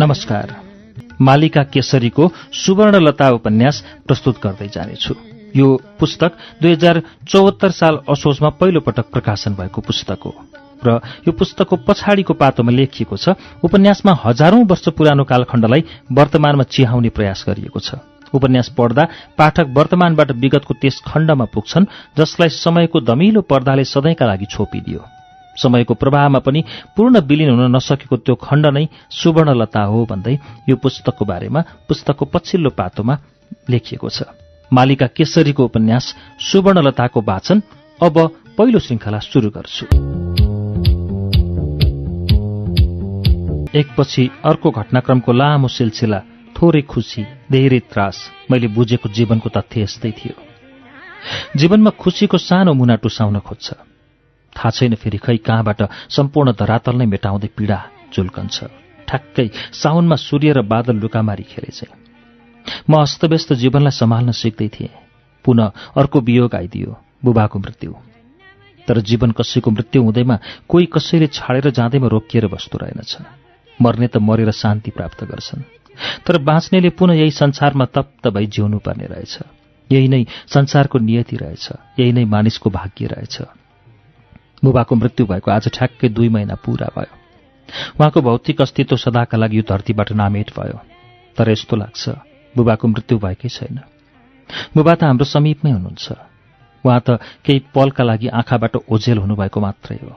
नमस्कार। मालिका केसरीको सुवर्णलता उपन्यास प्रस्तुत गर्दै जानेछु। यो पुस्तक दुई हजार चौहत्तर साल असोजमा पहिलो पटक प्रकाशन भएको पुस्तक हो र यो पुस्तकको पछाडिको पातोमा लेखिएको छ उपन्यासमा हजारौं वर्ष पुरानो कालखण्डलाई वर्तमानमा चिहाउने प्रयास गरिएको छ। उपन्यास पढ्दा पाठक वर्तमानबाट विगतको त्यस खण्डमा पुग्छन् जसलाई समयको दमिलो पर्दाले सधैँका लागि छोपिदियो। समयको प्रवाहमा पनि पूर्ण विलिन हुन नसकेको त्यो खण्ड नै सुवर्णलता हो भन्दै यो पुस्तकको बारेमा पुस्तकको पछिल्लो पातोमा लेखिएको छ। मालिका केसरीको उपन्यास सुवर्णलताको वाचन। अब पहिलो श्रृङ्खला सुरु गर्छु। एकपछि अर्को घटनाक्रमको लामो सिलसिला थोरै खुसी धेरै त्रास। मैले बुझेको जीवनको तथ्य यस्तै थियो। जीवनमा खुसीको सानो मुना टुसाउन खोज्छ। थाहा छैन फेरि खै कहाँबाट सम्पूर्ण धरातल नै मेटाउँदै पीडा झुल्कन्छ ठ्याक्कै साउनमा सूर्य र बादल लुकामारी खेले चाहिँ म अस्तव्यस्त जीवनलाई सम्हाल्न सिक्दै थिएँ। पुनः अर्को वियोग आइदियो बुबाको मृत्यु। तर जीवन कसैको मृत्यु हुँदैमा कोही कसैले छाडेर जाँदैमा रोकिएर बस्दो रहेनछ। मर्ने त मरेर शान्ति प्राप्त गर्छन्। तर बाँच्नेले पुनः यही संसारमा तप्त भई जिउनु पर्ने रहेछ। यही नै संसारको नियति रहेछ। यही नै मानिसको भाग्य रहेछ। बुबाको मृत्यु भएको आज ठ्याक्कै दुई महिना पुरा भयो। उहाँको भौतिक अस्तित्व सदाका लागि यो धरतीबाट नामेट भयो। तर यस्तो लाग्छ बुबाको मृत्यु भएकै छैन। बुबा त हाम्रो समीपमै हुनुहुन्छ। उहाँ त केही पलका लागि आँखाबाट ओझेल हुनुभएको मात्रै हो।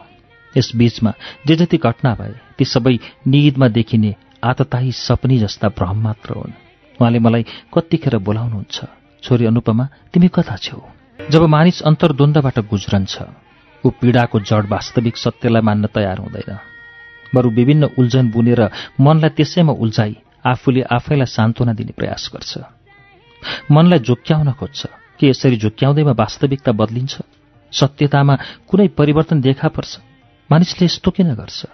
यस बीचमा जे जति घटना भए ती सबै निदमा देखिने आतताही सपनी जस्ता भ्रम मात्र हुन्। उहाँले मलाई कतिखेर बोलाउनुहुन्छ छोरी अनुपमा तिमी कता छेउ? जब मानिस अन्तर्द्वन्द्वबाट गुज्रन्छ ऊ पीडाको जड वास्तविक सत्यलाई मान्न तयार हुँदैन। बरु विभिन्न उल्झन बुनेर मनलाई त्यसैमा उल्झाई आफूले आफैलाई सान्त्वना दिने प्रयास गर्छ। मनलाई जोक्याउन खोज्छ। के यसरी जोक्याउँदैमा वास्तविकता बदलिन्छ? सत्यतामा कुनै परिवर्तन देखा पर्छ? मानिसले यस्तो किन गर्छ?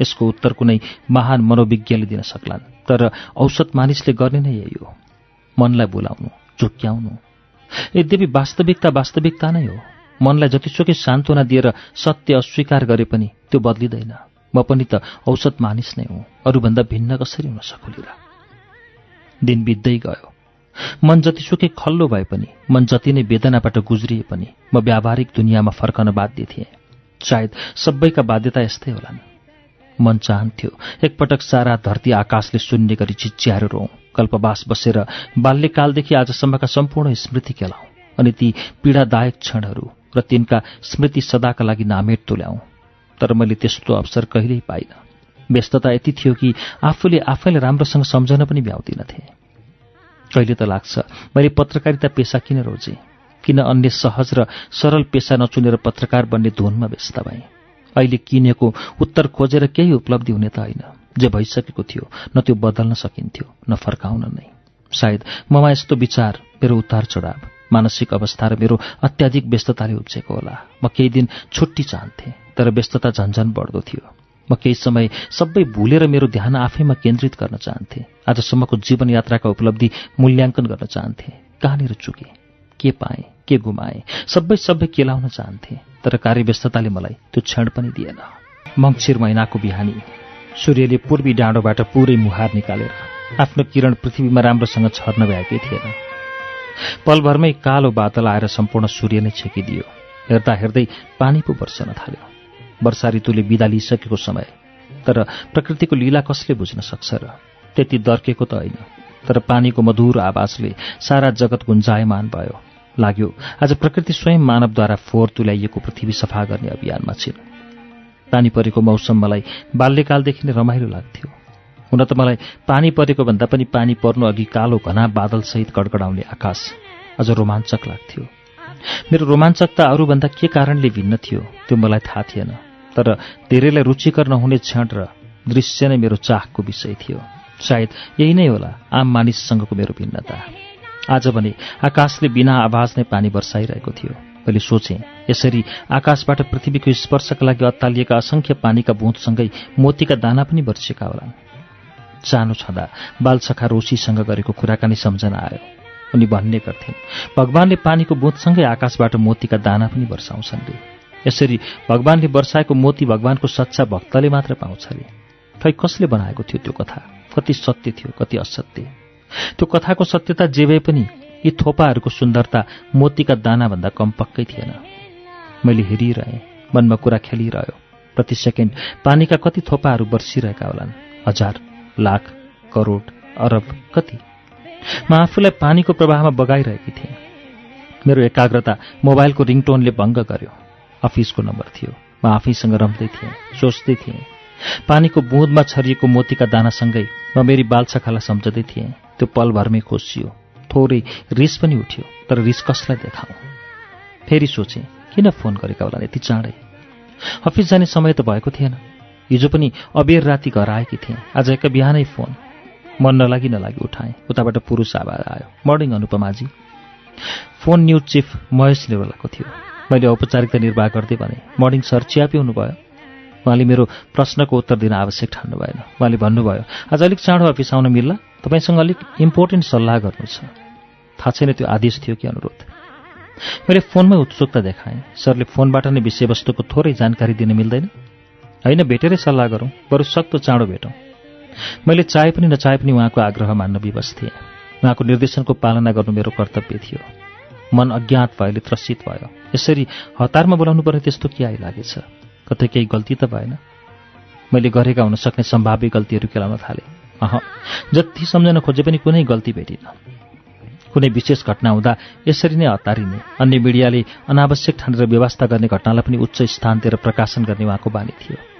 यसको उत्तर कुनै महान मनोविज्ञले दिन सक्लान् तर औसत मानिसले गर्ने नै यही हो। मनलाई बोलाउनु झुक्क्याउनु यद्यपि वास्तविकता वास्तविकता नै हो मनलाई जतिसुकै सान्त्वना दिएर सत्य अस्वीकार गरे पनि त्यो बदलिँदैन। म पनि त औसत मानिस नै हुँ। अरूभन्दा भिन्न कसरी हुन सकुली र? दिन बित्दै गयो। मन जतिसुकै खल्लो भए पनि मन जति नै वेदनाबाट गुज्रिए पनि म व्यावहारिक दुनियाँमा फर्कन बाध्य थिएँ। सायद सबैका बाध्यता यस्तै होलान्। मन चाहन्थ्यो एकपटक सारा धरती आकाशले शून्य गरी चिच्याएर रौँ कल्पवास बसेर बाल्यकालदेखि आजसम्मका सम्पूर्ण स्मृति केलाउँ अनि ती पीडादायक क्षणहरू र तिनका स्मृति सदाका लागि नामेट तुल्याउँ। तर मैले त्यस्तो अवसर कहिल्यै पाइनँ। व्यस्तता यति थियो कि आफूले आफैलाई राम्रोसँग सम्झन पनि भ्याउँदिनथे। कहिले त लाग्छ मैले पत्रकारिता पेसा किन रोजेँ? किन अन्य सहज र सरल पेसा नचुनेर पत्रकार बन्ने धुनमा व्यस्त भएँ? अहिले किनेको उत्तर खोजेर केही उपलब्धि हुने त होइन। जे भइसकेको थियो न त्यो बदल्न सकिन्थ्यो न फर्काउन नै। सायद ममा यस्तो विचार मेरो उतार चढाव। मानसिक अवस्था र मेरो अत्याधिक व्यस्तताले उब्जेको होला। म केही दिन छुट्टी चाहन्थेँ तर व्यस्तता झन्झन बढ्दो थियो। म केही समय सबै भुलेर मेरो ध्यान आफैमा केन्द्रित गर्न चाहन्थेँ। आजसम्मको जीवनयात्राका उपलब्धि मूल्याङ्कन गर्न चाहन्थेँ। कहाँनिर चुकेँ? के पाएँ? के गुमाएँ? सबै सबै केलाउन चाहन्थेँ तर कार्यव्यस्तताले मलाई त्यो क्षण पनि दिएन। मङ्सिर महिनाको बिहानी। सूर्यले पूर्वी डाँडोबाट पुरै मुहार निकालेर आफ्नो किरण पृथ्वीमा राम्रोसँग छर्न भएकै थिएन। पलभरमै कालो बादल आएर सम्पूर्ण सूर्य नै छेकिदियो। हेर्दा हेर्दै पानी पो बर्सन थाल्यो। वर्षा ऋतुले बिदा लिइसकेको समय। तर प्रकृतिको लीला कसले बुझ्न सक्छ र? त्यति दर्केको त होइन। तर पानीको मधुर आवाजले सारा जगत गुन्जायमान भयो। लाग्यो आज प्रकृति स्वयं मानवद्वारा फोहोर तुल्याइएको पृथ्वी सफा गर्ने अभियानमा छिन्। पानी परेको मौसम मलाई बाल्यकालदेखि नै रमाइलो लाग्थ्यो। हुन त मलाई पानी परेको भन्दा पनि पानी पर्नु अघि कालो घना बादलसहित गडगडाउने आकाश अझ रोमाञ्चक लाग्थ्यो। मेरो रोमाञ्चकता अरूभन्दा के कारणले भिन्न थियो त्यो मलाई थाहा थिएन। तर धेरैलाई रुचिकर नहुने क्षण र दृश्य नै मेरो चाहको विषय थियो। सायद यही नै होला आम मानिससँगको मेरो भिन्नता। आज भने आकाशले बिना आवाज नै पानी वर्षाइरहेको थियो। मैले सोचेँ यसरी आकाशबाट पृथ्वीको स्पर्शका लागि अत्तालिएका असङ्ख्य पानीका बुँदसँगै मोतीका दाना पनि वर्षिएका होलान्। सानो छँदा बालसखा रोशीसँग गरेको कुराकानी सम्झना आयो। उनी भन्ने गर्थिन् भगवानले पानीको बुँदसँगै आकाशबाट मोतीका दाना पनि वर्षाउँछन् रे। यसरी भगवानले वर्षाएको मोती भगवानको सच्चा भक्तले मात्र पाउँछ रे। खै कसले बनाएको थियो त्यो कथा? कति सत्य थियो कति असत्य। त्यो कथाको सत्यता जे भए पनि यी थोपाहरूको सुन्दरता मोतीका दानाभन्दा कम पक्कै थिएन। मैले हेरिरहेँ मनमा कुरा खेलिरह्यो। प्रति सेकेन्ड पानीका कति थोपाहरू बर्सिरहेका होलान्। हजार लाख करोड अरब कति। म आफूलाई पानीको प्रवाहमा बगाइरहेकी थिएँ। मेरो एकाग्रता मोबाइलको रिङटोनले भङ्ग गर्यो। अफिसको नम्बर थियो। म आफैसँग रम्दै थिएँ सोच्दै थिएँ। पानीको बुँदमा छरिएको मोतीका दानासँगै म मेरी बालछाखालाई सम्झँदै थिएँ। त्यो पलभरमै खोसियो। थोरै रिस पनि उठ्यो तर रिस कसलाई देखाउँ? फेरि सोचेँ किन फोन गरेका होला यति चाँडै? अफिस जाने समय त भएको थिएन। हिजो पनि अबेर राति घर आएकी थिएँ। आज एका बिहानै फोन। मन नलागी नलागी उठाएँ। उताबाट पुरुष आवाज आयो। मर्निङ अनुपमाजी। फोन न्युज चिफ महेश निर्वालाको थियो। मैले औपचारिकता निर्वाह गर्दै भने मर्निङ सर चिया पिउनु भयो उहाँले मेरो प्रश्नको उत्तर दिन आवश्यक ठान्नु भएन। उहाँले भन्नुभयो आज अलिक चाँडो अफिस आउन मिल्ला? तपाईँसँग अलिक इम्पोर्टेन्ट सल्लाह गर्नु छ। थाहा छैन त्यो आदेश थियो कि अनुरोध? मैले फोनमै उत्सुकता देखाएँ। सरले फोनबाट नै विषयवस्तुको थोरै जानकारी दिन मिल्दैन। होइन भेटेरै सल्लाह गरौँ बरु सक्दो चाँडो भेटौँ। मैले चाहे पनि नचाहे पनि उहाँको आग्रह मान्न विवश थिएँ। उहाँको निर्देशनको पालना गर्नु मेरो कर्तव्य थियो। मन अज्ञात भएले त्रसित भयो। यसरी हतारमा बोलाउनु पर्ने त्यस्तो के आइलागेछ कतै केही गल्ती त भएन। मैले गरेका हुन सक्ने सम्भाव्य गल्तीहरू केलाउन थालेँ। अह जति सम्झन खोजे पनि कुनै गल्ती भेटिन। कुनै विशेष घटना हुँदा यसरी नै हतारिने अन्य मिडियाले अनावश्यक ठानेर व्यवस्था गर्ने घटनालाई पनि उच्च स्थान दिएर प्रकाशन गर्ने उहाँको बानी थियो।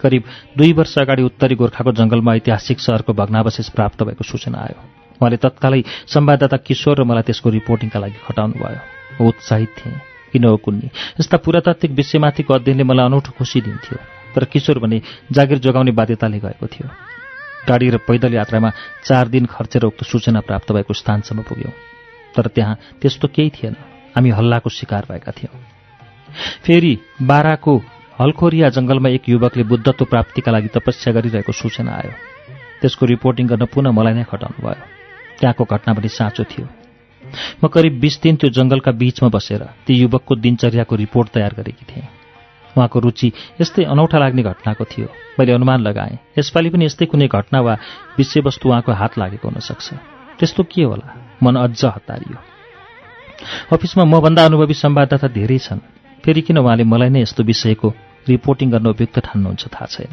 करिब दुई वर्ष अगाडि उत्तरी गोर्खाको जङ्गलमा ऐतिहासिक सहरको भग्नावशेष प्राप्त भएको सूचना आयो। उहाँले तत्कालै संवाददाता किशोर र मलाई त्यसको रिपोर्टिङका लागि खटाउनु भयो उत्साहित थिएँ। किन हो कुन्नी? यस्ता पुरातात्विक विषयमाथिको अध्ययनले मलाई अनौठो खुसी दिन्थ्यो। तर किशोर भने जागिर जोगाउने बाध्यताले गएको थियो। गाडी र पैदल यात्रामा चार दिन खर्चेर उक्त सूचना प्राप्त भएको स्थानसम्म पुग्यौँ। तर त्यहाँ त्यस्तो केही थिएन। हामी हल्लाको शिकार भएका थियौँ। फेरि बाराको हलखोरिया जङ्गलमा एक युवकले बुद्धत्व प्राप्तिका लागि तपस्या गरिरहेको सूचना आयो। त्यसको रिपोर्टिङ गर्न पुनः मलाई नै खटाउनु भयो। त्यहाँको घटना पनि साँचो थियो। म करिब बिस दिन त्यो जङ्गलका बीचमा बसेर ती युवकको दिनचर्याको रिपोर्ट तयार गरेकी थिएँ। उहाँको रुचि यस्तै अनौठा लाग्ने घटनाको थियो। मैले अनुमान लगाएँ यसपालि पनि यस्तै कुनै घटना वा विषयवस्तु उहाँको हात लागेको हुनसक्छ। त्यस्तो के होला? मन अझ हतारियो। अफिसमा मभन्दा अनुभवी संवाददाता धेरै छन्। फेरि किन उहाँले मलाई नै यस्तो विषयको रिपोर्टिङ गर्न उपयुक्त ठान्नुहुन्छ थाहा छैन।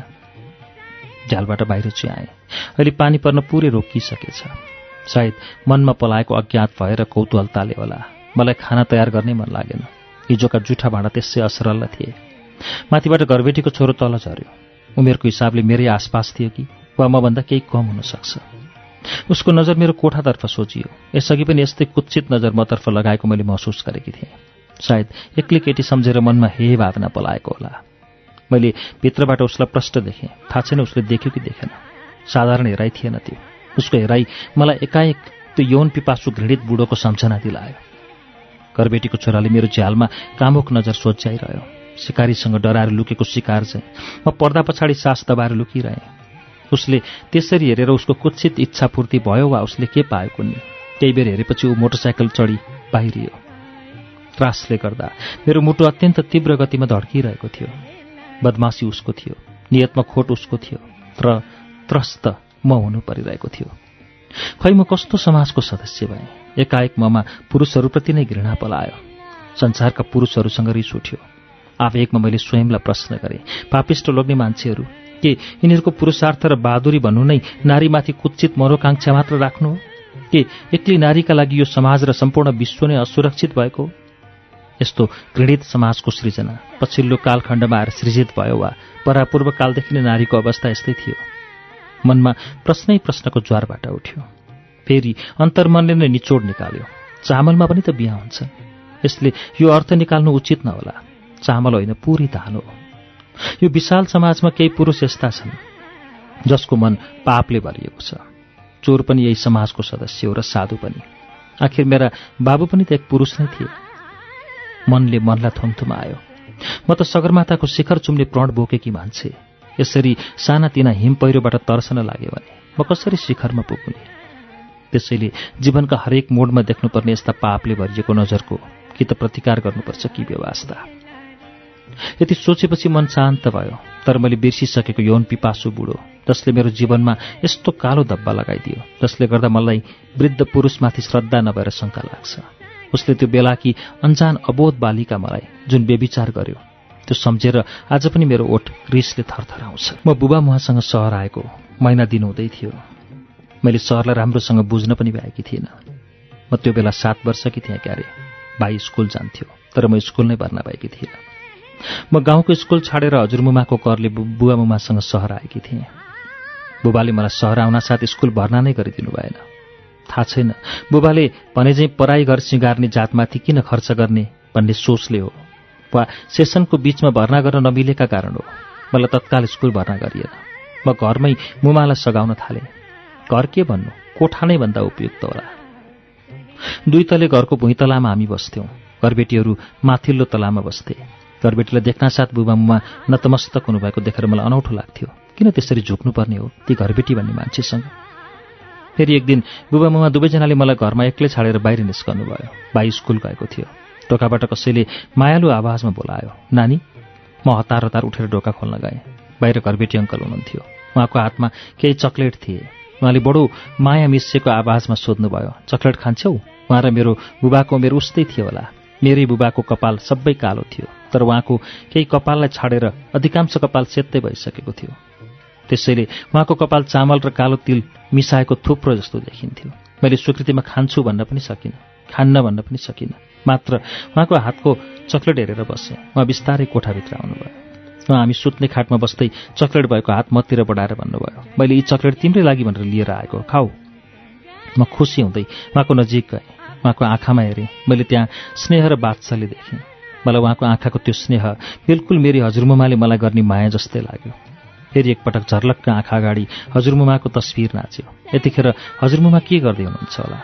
झ्यालबाट बाहिर चियाएँ। अहिले पानी पर्न पुरै रोकिसकेछ। सायद मनमा पलाएको अज्ञात भएर कौतूहलताले होला। मलाई खाना तयार गर्नै मन लागेन। हिजोका जुठा भाँडा त्यसै असरल्ल थिए। माथिबाट घरबेटीको छोरो तल झऱ्यो। उमेरको हिसाबले मेरै आसपास थियो कि वा मभन्दा केही कम हुन सक्छ उसको नजर मेरो कोठातर्फ सोचियो। यसअघि पनि यस्तै कुत्सित नजर मतर्फ लगाएको मैले महसुस गरेकी थिएँ। सायद एक्लै केटी सम्झेर मनमा हे भावना पलाएको होला। मैले भित्रबाट उसलाई प्रष्ट देखेँ। थाहा छैन उसले देख्यो कि देखेन। साधारण हेराइ थिएन त्यो। उसको हेराइ मलाई एकाएक त्यो यौन पिपासु घृणित बुढोको सम्झना दिलायो घरबेटीको छोराले मेरो झ्यालमा कामुक नजर सोच्याइरह्यो। सिकारीसँग डराएर लुकेको शिकार चाहिँ म पर्दा पछाडि सास दबाएर लुकिरहेँ। उसले त्यसरी हेरेर उसको कुत्सित इच्छापूर्ति भयो वा उसले के पायो कुन्नी। केही बेर हेरेपछि ऊ मोटरसाइकल चढी बाहिरियो। त्रासले गर्दा मेरो मुटु अत्यन्त तीव्र गतिमा धड्किरहेको थियो। बदमासी उसको थियो नियतमा खोट उसको थियो र त्रस्त म हुनु परिरहेको थियो। खै म कस्तो समाजको सदस्य भएँ? एकाएक ममा पुरुषहरूप्रति नै घृणा पलायो। संसारका पुरुषहरूसँग रिस उठ्यो। आवेगमा मैले स्वयंलाई प्रश्न गरेँ पापिष्ट लोग्ने मान्छेहरू के यिनीहरूको पुरुषार्थ र बहादुरी भन्नु नै नारीमाथि कुचित मनोकांक्षा मात्र राख्नु के एक्लै नारीका लागि यो समाज र सम्पूर्ण विश्व नै असुरक्षित भएको यस्तो घृणित समाजको सृजना। पछिल्लो कालखण्डमा आएर सृजित भयो वा परापूर्व कालदेखि नै नारीको अवस्था यस्तै थियो। मनमा प्रश्नै प्रश्नको ज्वारबाट उठ्यो। फेरि अन्तर्मनले नै निचोड निकाल्यो। चामलमा पनि त बिहा हुन्छ। यसले यो अर्थ निकाल्नु उचित नहोला। चामल होइन पुरी धान। हो यो विशाल समाजमा केही पुरुष यस्ता छन् जसको मन पापले भरिएको छ। चोर पनि यही समाजको सदस्य हो र साधु पनि। आखिर मेरा बाबु पनि त एक पुरुष नै थिए। मनले मनलाई थुमथुमा आयो म त सगरमाताको शिखर चुम्ने प्रण बोकेकी मान्छे। यसरी सानातिना हिम पहिरोबाट तर्सन लाग्यो भने म कसरी शिखरमा पुग्ने? त्यसैले जीवनका हरेक मोडमा देख्नुपर्ने यस्ता पापले भरिएको नजरको कि त प्रतिकार गर्नुपर्छ कि व्यवस्था। यति सोचेपछि मन शान्त भयो तर मैले बिर्सिसकेको यौन पिपासु बुढो जसले मेरो जीवनमा यस्तो कालो धब्बा लगाइदियो जसले गर्दा मलाई वृद्ध पुरुषमाथि श्रद्धा नभएर शङ्का लाग्छ। उसले त्यो बेलाकी अन्जान अबोध बालिका मलाई जुन बेविचार गर्यो त्यो सम्झेर आज पनि मेरो ओठ रिसले थरथराउँछ। म बुबा मुहासँग सहर आएको महिना दिन हुँदै थियो। मैले सहरलाई राम्रोसँग बुझ्न पनि भ्याएकी थिइनँ। म त्यो बेला सात वर्षकी थिएँ क्यारे। भाइ स्कुल जान्थ्यो तर म स्कुल नै भर्ना भएकी थिइनँ। म गाउँको स्कुल छाडेर हजुरमुमाको करले बुबा मुमासँग सहर आएकी थिएँ। बुबाले मलाई सहर आउन साथ स्कुल भर्ना नै गरिदिनु भएन। थाहा छैन। बुबाले भने चाहिँ पराई घर सिँगार्ने जातमाथि किन खर्च गर्ने भन्ने सोचले हो। वा सेसनको बीचमा भर्ना गर्न नमिलेका कारण हो। मलाई तत्काल स्कुल भर्ना गरिएन। म घरमै मुमालाई सघाउन थालेँ। घर के भन्नु? कोठा नै भन्दा उपयुक्त होला। दुई तले घरको भुइँतलामा हामी बस्थ्यौँ। घरबेटीहरू माथिल्लो तलामा बस्थे। घरबेटीलाई देख्नासाथ बुबामुमा नतमस्तक हुनुभएको देखेर मलाई अनौठो लाग्थ्यो। किन त्यसरी झुक्नुपर्ने हो ती घरबेटी भन्ने मान्छेसँग? फेरि एक दिन बुबामुमा दुवैजनाले मलाई घरमा एक्लै छाडेर बाहिर निस्कनु भयो भाइ स्कुल गएको थियो। ढोकाबाट कसैले मायालु आवाजमा बोलायो नानी म हतार हतार उठेर ढोका खोल्न गएँ। बाहिर घरबेटी अङ्कल हुनुहुन्थ्यो। उहाँको हातमा केही चक्लेट थिए। उहाँले बडो माया मिसिएको आवाजमा सोध्नुभयो चक्लेट खान्छौ? उहाँ र मेरो बुबाको मेरो उस्तै थियो होला। मेरै बुबाको कपाल सबै कालो थियो। तर उहाँको केही कपाललाई छाडेर अधिकांश कपाल सेत्तै भइसकेको थियो। त्यसैले उहाँको कपाल चामल र कालो तिल मिसाएको थुप्रो जस्तो देखिन्थ्यो। मैले स्वीकृतिमा खान्छु भन्न पनि सकिनँ खान्न भन्न पनि सकिनँ। मात्र उहाँको हातको चक्लेट हेरेर बसेँ। उहाँ बिस्तारै कोठाभित्र आउनुभयो। उहाँ हामी सुत्ने खाटमा बस्दै चक्लेट भएको हात मतिर बढाएर भन्नुभयो मैले यी चक्लेट तिम्रै लागि भनेर लिएर आएको खाऊ। म खुसी हुँदै उहाँको नजिक गएँ। उहाँको आँखामा हेरेँ। मैले त्यहाँ स्नेह र बादशाहले देखेँ। मलाई उहाँको आँखाको त्यो स्नेह बिल्कुल मेरी हजुरमुमाले मलाई गर्ने माया जस्तै लाग्यो। फेरि एकपटक झर्लक्क आँखा अगाडि हजुरमुमाको तस्विर नाच्यो। यतिखेर हजुरमुमा के गर्दै हुनुहुन्छ होला?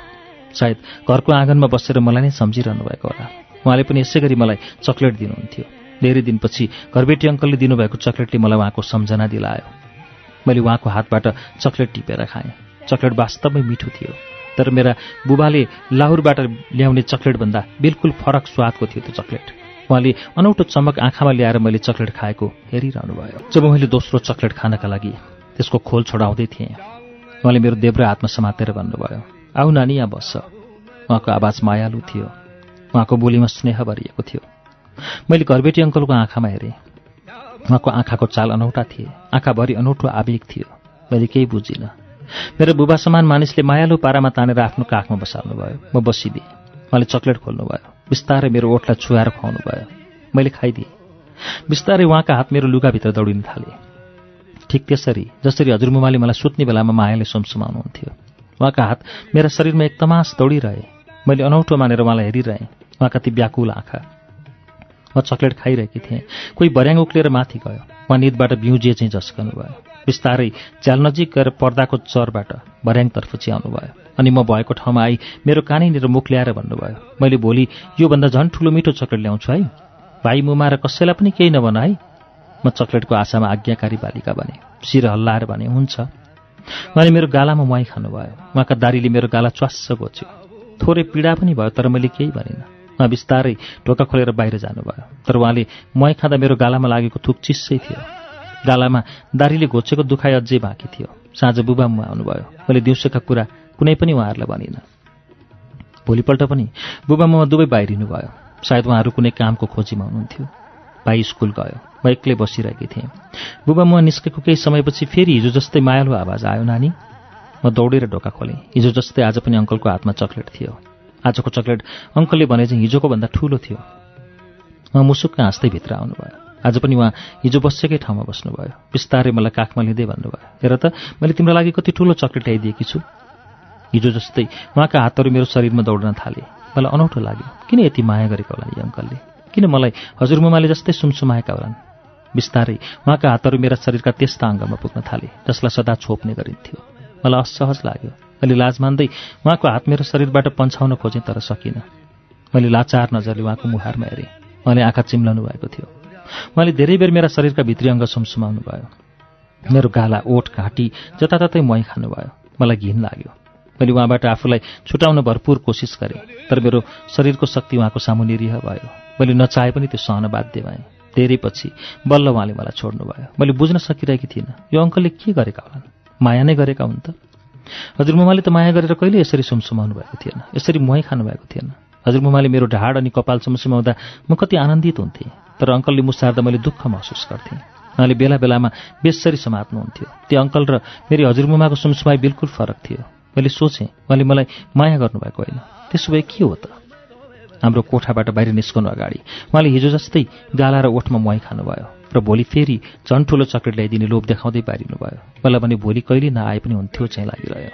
सायद घरको आँगनमा बसेर मलाई नै सम्झिरहनु भएको होला। उहाँले पनि यसै गरी मलाई चक्लेट दिनुहुन्थ्यो। धेरै दिनपछि घरबेटी अङ्कलले दिनुभएको चक्लेटले मलाई उहाँको सम्झना दिलायो। मैले उहाँको हातबाट चक्लेट टिपेर खाएँ। चक्लेट वास्तवमै मिठो थियो। तर मेरा बुबाले लाहुरबाट ल्याउने चक्लेटभन्दा बिल्कुल फरक स्वादको थियो त्यो चक्लेट। उहाँले अनौठो चमक आँखामा ल्याएर मैले चक्लेट खाएको हेरिरहनु भयो जब मैले दोस्रो चक्लेट खानका लागि त्यसको खोल छोडाउँदै थिएँ उहाँले मेरो देब्रे हातमा समातेर भन्नुभयो आऊ नानी यहाँ बस्छ उहाँको आवाज मायालु थियो। उहाँको बोलीमा स्नेह भरिएको थियो। मैले घरबेटी अङ्कलको आँखामा हेरेँ। उहाँको आँखाको चाल अनौठा थिए। आँखाभरि अनौठो आवेग थियो। मैले केही बुझिनँ। मेरो बुबा समान मानिसले मायालु पारामा तानेर आफ्नो काखमा बसाल्नु भयो म बसिदिएँ। उहाँले चक्लेट खोल्नुभयो। बिस्तारै मेरो ओठलाई छुवाएर खुवाउनु भयो मैले खाइदिएँ। बिस्तारै उहाँका हात मेरो लुगाभित्र दौडिन थाले। ठिक त्यसरी जसरी हजुरमुमाले मलाई सुत्ने बेलामा मायाले सुमसुमाउनुहुन्थ्यो। उहाँका हात मेरा शरीरमा एक तमास दौडिरहे। मैले अनौठो मानेर उहाँलाई हेरिरहेँ। उहाँका ती व्याकुल आँखा। म चक्लेट खाइरहेकी थिएँ। कोही भर्याङ उक्लिएर माथि गयो। उहाँ निदबाट बिउजिए चाहिँ झस्कनु भयो बिस्तारै च्याल नजिक गएर पर्दाको चरबाट भर्याङतर्फ च्याउनु भयो अनि म भएको ठाउँमा आई। मेरो कानैनिर मुख ल्याएर भन्नुभयो मैले भोलि योभन्दा झन् ठुलो मिठो चक्लेट ल्याउँछु है। भाइ मुमा र कसैलाई पनि केही नभन है। म चक्लेटको आशामा आज्ञाकारी बालिका भने शिर हल्लाएर भने हुन्छ। उहाँले मेरो गालामा मुहाई खानुभयो। उहाँका दारीले मेरो गाला च्वास्स गोच्यो थोरै पीडा पनि भयो तर मैले केही भनिनँ। उहाँ बिस्तारै ढोका खोलेर बाहिर जानुभयो। तर उहाँले मुहाई खाँदा मेरो गालामा लागेको थुक चिस्सै थियो। गालामा दारीले घोचेको दुखाइ अझै बाँकी थियो। साँझ बुबा मुवा आउनुभयो। मैले दिउँसोका कुरा कुनै पनि उहाँहरूलाई भनिनँ। भोलिपल्ट पनि बुबामुमा दुवै बाहिरिनु भयो सायद उहाँहरू कुनै कामको खोजीमा हुनुहुन्थ्यो। भाइ स्कुल गयो। म एक्लै बसिरहेकी थिएँ। बुबामुवा निस्केको केही समयपछि फेरि हिजो जस्तै मायालु आवाज आयो नानी। म दौडेर ढोका खोलेँ। हिजो जस्तै आज पनि अङ्कलको हातमा चक्लेट थियो। आजको चक्लेट अङ्कलले भने चाहिँ हिजोको भन्दा ठुलो थियो। उहाँ मुसुक्क हाँस्दै भित्र आउनुभयो। आज पनि उहाँ हिजो बसेकै ठाउँमा बस्नुभयो। बिस्तारै मलाई काखमा लिँदै भन्नुभयो। हेर त मैले तिम्रो लागि कति ठुलो चक्लेट ल्याइदिएकी छु। हिजो जस्तै उहाँका हातहरू मेरो शरीरमा दौड्न थाले। मलाई अनौठो लाग्यो। किन यति माया गरेका होला यी अङ्कलले? किन मलाई हजुरमुमाले जस्तै सुमसुमाएका होलान्? बिस्तारै उहाँका हातहरू मेरा शरीरका त्यस्ता अङ्गमा पुग्न थाले जसलाई सदा छोप्ने गरिन्थ्यो। मलाई असहज लाग्यो। मैले लाज मान्दै उहाँको हात मेरो शरीरबाट पन्छाउन खोजेँ तर सकिनँ। मैले लाचार नजरले उहाँको मुहारमा हेरेँ। उहाँले आँखा चिम्लाउनु भएको थियो। उहाँले धेरै बेर मेरा शरीरका भित्री अङ्ग सुमसुमाउनु भयो। मेरो गाला ओठ घाँटी जताततै मही खानुभयो। मलाई घिन लाग्यो। मैले उहाँबाट आफूलाई छुटाउन भरपूर कोसिस गरेँ तर मेरो शरीरको शक्ति उहाँको सामु निरीह भयो। मैले नचाहे पनि त्यो सहन बाध्य भएँ। धेरै पछि बल्ल उहाँले मलाई छोड्नुभयो। मैले बुझ्न सकिरहेकी थिइनँ। यो अङ्कलले के गरेका होलान्? माया नै गरेका हुन् त। हजुरमुमाले त माया गरेर कहिले यसरी सुमसुमाउनु भएको थिएन? यसरी मुहाई खानुभएको थिएन। हजुरमुमाले मेरो ढाड अनि कपाल सुमसुमाउँदा म कति आनन्दित हुन्थेँ। तर अङ्कलले मुसार्दा मैले दुःख महसुस गर्थेँ। उहाँले बेला बेलामा बेसरी समात्नुहुन्थ्यो। त्यो अङ्कल र मेरी हजुरमुमाको सुमसुमाई बिल्कुल फरक थियो। मैले सोचेँ उहाँले मलाई माया गर्नुभएको होइन। त्यसो भए के हो त? हाम्रो कोठाबाट बाहिर निस्कनु अगाडि उहाँले हिजो जस्तै गाला र ओठमा मुहाई खानुभयो र भोलि फेरि झन् ठुलो चक्लेट ल्याइदिने लोभ देखाउँदै पारिनु भयो मलाई भने भोलि कहिले नआए पनि हुन्थ्यो चाहिँ लागिरह्यो।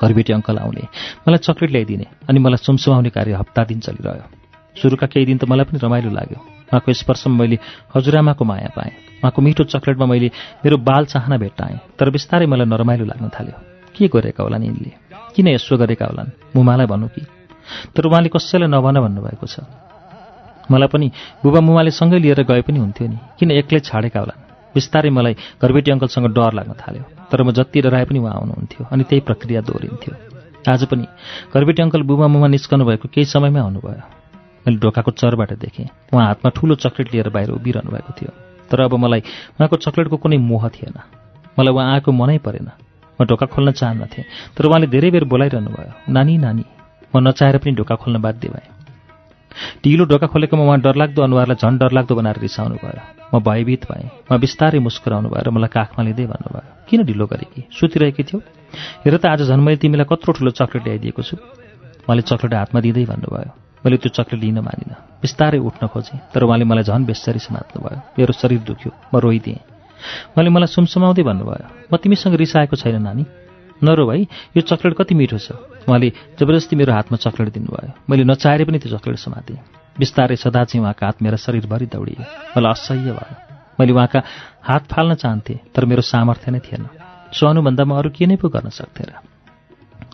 घरबेटी अङ्कल आउने मलाई चक्लेट ल्याइदिने अनि मलाई सुमसुमाउने कार्य हप्ता दिन चलिरह्यो। सुरुका केही दिन त मलाई पनि रमाइलो लाग्यो। उहाँको स्पर्शमा मैले हजुरआमाको माया पाएँ। उहाँको मिठो चक्लेटमा मैले मेरो बाल चाहना भेट्टाएँ तर बिस्तारै मलाई नरमाइलो लाग्न थाल्यो। के गरेका होलान् यिनले? किन यसो गरेका होलान्? मुमालाई भनौँ कि? तर उहाँले कसैलाई नभन भन्नुभएको छ। मलाई पनि बुबा मुमाले सँगै लिएर गए पनि हुन्थ्यो नि। किन एक्लै छाडेका होलान्? बिस्तारै मलाई घरबेटी अङ्कलसँग डर लाग्न थाल्यो। तर म जति डराए पनि उहाँ आउनुहुन्थ्यो अनि त्यही प्रक्रिया दोहोरिन्थ्यो। आज पनि घरबेटी अङ्कल बुबा मुमा निस्कनु भएको केही समयमै आउनुभयो। मैले ढोकाको चरबाट देखेँ। उहाँ हातमा ठुलो चक्लेट लिएर बाहिर उभिरहनु भएको थियो। तर अब मलाई उहाँको चक्लेटको कुनै मोह थिएन। मलाई उहाँ आएको मनै परेन। म ढोका खोल्न चाहन्नथेँ। तर उहाँले धेरै बेर बोलाइरहनु भयो नानी नानी म नचाहेर पनि ढोका खोल्न बाध्य भएँ। ढिलो ढोका खोलेकोमा उहाँ डरलाग्दो अनुहारलाई झन् डरलाग्दो बनाएर रिसाउनु भयो म भयभीत भएँ। उहाँ बिस्तारै मुस्कुराउनु र मलाई काखमा लिँदै भन्नुभयो किन ढिलो गरेकी सुतिरहेकी थियौ? हेर त आज झन् मैले तिमीलाई कत्रो ठुलो चक्लेट ल्याइदिएको छु। उहाँले चक्लेट हातमा दिँदै भन्नुभयो मैले त्यो चक्लेट लिन मानिनँ। बिस्तारै उठ्न खोजेँ। तर उहाँले मलाई झन् बेसरी समात्नु भयो मेरो शरीर दुख्यो। म रोइदिएँ। उहाँले मलाई सुमसुमाउँदै भन्नुभयो म तिमीसँग रिसाएको छैन नानी। नरो भाइ यो चक्लेट कति मिठो छ। उहाँले जबरजस्ती मेरो हातमा चक्लेट दिनुभयो। मैले नचाहेर पनि त्यो चक्लेट समातेँ। बिस्तारै सदा चाहिँ उहाँका हात मेरा शरीरभरि दौडिए। मलाई असह्य भयो। मैले उहाँका हात फाल्न चाहन्थेँ तर मेरो सामर्थ्य नै थिएन। सहनुभन्दा म अरू के नै पो गर्न सक्थेँ र।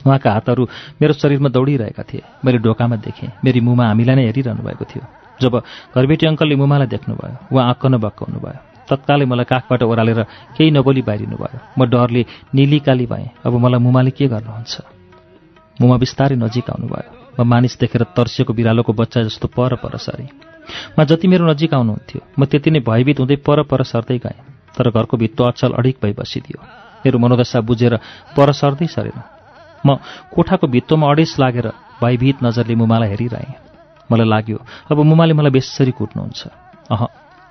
उहाँका हातहरू मेरो शरीरमा दौडिरहेका थिए। मैले ढोकामा देखेँ। मेरी मुमा हामीलाई नै हेरिरहनु भएको थियो। जब घरबेटी अङ्कलले मुमालाई देख्नुभयो उहाँ अक्क बक्काउनु भयो तत्कालै मलाई काखबाट ओह्रालेर केही नबोली बाहिरिनु भयो। म डरले निलिकाली भएँ। अब मलाई मुमाले के गर्नुहुन्छ? मुमा बिस्तारै नजिक आउनुभयो। म मानिस देखेर तर्सिएको बिरालोको बच्चा जस्तो पर पर सरेँ। उहाँ जति मेरो नजिक आउनुहुन्थ्यो म त्यति नै भयभीत हुँदै पर पर सर्दै गएँ। तर घरको भित्तो अचल अडिक भई बसिदियो। मेरो मनोदशा बुझेर पर सर्दै सरेन। म कोठाको भित्तोमा अडेस लागेर भयभीत नजरले मुमालाई हेरिरहेँ। मलाई लाग्यो अब मुमाले मलाई बेसरी कुट्नुहुन्छ। अह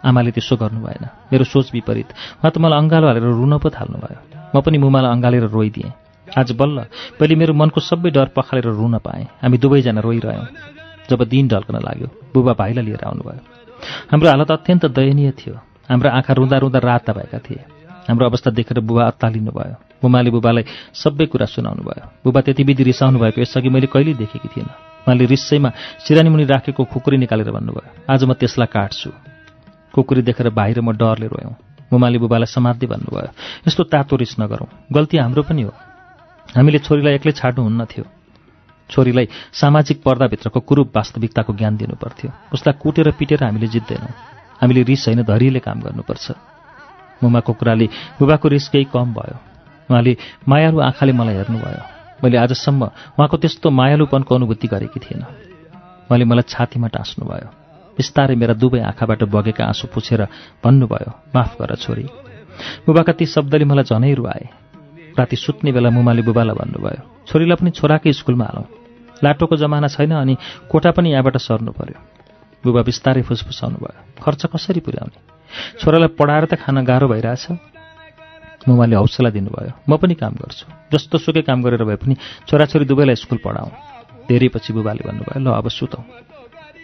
आमाले त्यसो गर्नु भएन मेरो सोच विपरीत। उहाँ त मलाई अँगालो हालेर रुन पो थाल्नुभयो। म पनि मुमालाई अँगालेर रोइदिएँ। आज बल्ल पहिले मेरो मनको सबै डर पखालेर रुन पाएँ। हामी दुवैजना रोइरह्यौँ। जब दिन ढल्कन लाग्यो बुबा भाइलाई लिएर आउनुभयो। हाम्रो हालत अत्यन्त दयनीय थियो। हाम्रो आँखा रुँदा रुँदा राता भएका थिए। हाम्रो अवस्था देखेर बुबा अत्तालिनु भयो मुमाले बुबालाई सबै कुरा सुनाउनु भयो बुबा त्यति विधि रिसाउनु भएको यसअघि मैले कहिल्यै देखेकी थिइनँ। उहाँले रिसैमा सिरानीमुनि राखेको खुकुरी निकालेर भन्नुभयो आज म त्यसलाई काट्छु। कुकुरी देखेर बाहिर म डरले रोयौँ। मुमाले बुबालाई समात्दै भन्नुभयो यस्तो तातो रिस नगरौँ गल्ती हाम्रो पनि हो। हामीले छोरीलाई एक्लै छाड्नुहुन्न थियो। छोरीलाई सामाजिक पर्दाभित्रको कुरूप वास्तविकताको ज्ञान दिनुपर्थ्यो। उसलाई कुटेर पिटेर हामीले जित्दैनौँ। हामीले रिस होइन धैर्यले काम गर्नुपर्छ। मुमाको कुराले बुबाको रिस केही कम भयो। उहाँले मायालु आँखाले मलाई हेर्नुभयो। मैले आजसम्म उहाँको त्यस्तो मायालुपनको अनुभूति गरेकी थिएन उहाँले मलाई छातीमा टाँस्नुभयो। बिस्तारै मेरा दुवै आँखाबाट बगेका आँसु पुछेर भन्नुभयो माफ गर छोरी। बुबाका ती शब्दले मलाई झनै रुवाए। राति सुत्ने बेला मुमाले बुबालाई भन्नुभयो छोरीलाई पनि छोराकै स्कुलमा हालौँ। लाटोको जमाना छैन अनि कोठा पनि यहाँबाट सर्नु पर्यो बुबा बिस्तारै फुसफुसाउनु भयो खर्च कसरी पुर्याउने? छोरालाई पढाएर त खान गाह्रो भइरहेछ। मुमाले हौसला दिनुभयो म पनि काम गर्छु। जस्तो सुकै काम गरेर भए पनि छोराछोरी दुवैलाई स्कुल पढाउँ धेरै पछि बुबाले भन्नुभयो ल अब सुतौँ।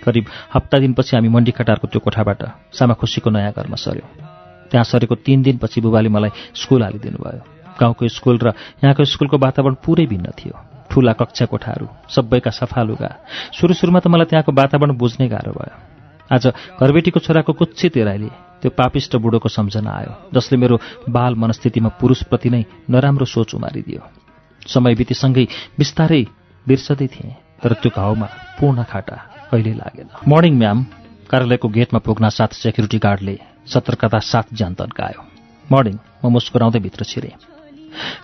करिब हप्ता दिनपछि हामी मन्डी खटारको त्यो कोठाबाट सामा खुसीको नयाँ घरमा सर्यौँ त्यहाँ सरेको तिन दिनपछि बुबाले मलाई स्कुल हालिदिनु भयो गाउँको स्कुल र यहाँको स्कुलको वातावरण पुरै भिन्न थियो। ठुला कक्षा कोठाहरू सबैका सफा लुगा। सुरु सुरुमा त मलाई त्यहाँको वातावरण बुझ्नै गाह्रो भयो। आज घरबेटीको छोराको कुच्छित हेराइले त्यो पापिष्ट बुढोको सम्झना आयो जसले मेरो बाल मनस्थितिमा पुरुषप्रति नै नराम्रो सोच उमारिदियो। समय बितिसँगै बिस्तारै बिर्सदै थिएँ तर त्यो घाउमा पूर्ण खाटा कहिल्यै लागेन। मर्निङ म्याम कार्यालयको गेटमा पुग्न साथ सेक्युरिटी गार्डले सतर्कता साथ ज्यान तन्कायो मर्निङ म मुस्कुराउँदै भित्र छिरेँ।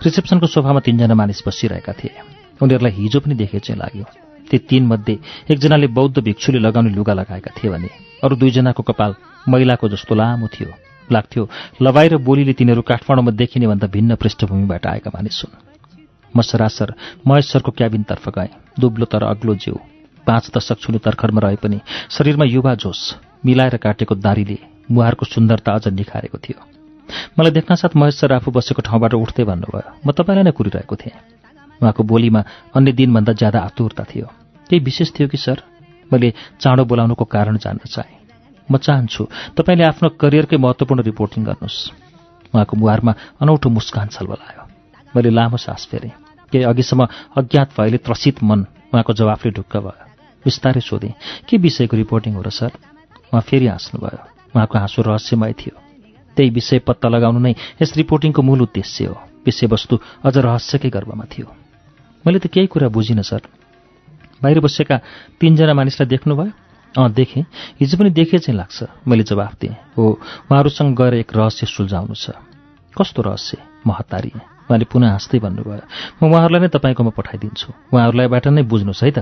रिसेप्सनको सोफामा तिनजना मानिस बसिरहेका थिए। उनीहरूलाई हिजो पनि देखे चाहिँ लाग्यो। ती तीनमध्ये एकजनाले बौद्ध भिक्षुले लगाउने लुगा लगाएका थिए भने अरू दुईजनाको कपाल मैलाको जस्तो लामो थियो। लाग्थ्यो लबाई र बोलीले तिनीहरू काठमाडौँमा देखिने भन्दा भिन्न पृष्ठभूमिबाट आएका मानिस हुन्। म सरासर महेश सरको क्याबिनतर्फ गएँ। दुब्लो तर अग्लो जिउ। पाँच दशक छुनु तर्खरमा रहे पनि। शरीरमा युवा जोस मिलाएर काटेको दारीले मुहारको सुन्दरता अझ निखारेको थियो। मलाई देख्नसाथ महेश सर आफू बसेको ठाउँबाट उठ्दै भन्नुभयो म तपाईँलाई नै कुरिरहेको थिएँ। उहाँको बोलीमा अन्य दिनभन्दा ज्यादा आतुरता थियो। केही विशेष थियो कि सर? मैले चाँडो बोलाउनुको कारण जान्न चाहेँ। म चाहन्छु तपाईँले आफ्नो करियरकै महत्त्वपूर्ण रिपोर्टिङ गर्नुहोस्। उहाँको मुहारमा अनौठो मुस्कान छलबलायो। मैले लामो सास फेरेँ। केही अघिसम्म अज्ञात भएले त्रसित मन उहाँको जवाफले ढुक्क भयो। बिस्तारै सोधेँ के विषयको रिपोर्टिङ हो र सर? उहाँ फेरि हाँस्नुभयो। उहाँको हाँसो रहस्यमय थियो। त्यही विषय पत्ता लगाउनु नै यस रिपोर्टिङको मूल उद्देश्य हो। विषयवस्तु अझ रहस्यकै गर्वमा थियो। मैले त केही कुरा बुझिनँ सर। बाहिर बसेका तिनजना मानिसलाई देख्नुभयो? अँ देखेँ। हिजो पनि देखे चाहिँ लाग्छ। मैले जवाफ दिएँ। हो उहाँहरूसँग गएर एक रहस्य सुल्झाउनु छ। कस्तो रहस्य? म हतारिएँ उहाँले पुनः हाँस्दै भन्नुभयो। म उहाँहरूलाई नै तपाईँकोमा पठाइदिन्छु। उहाँहरूलाईबाट नै बुझ्नुहोस् है त।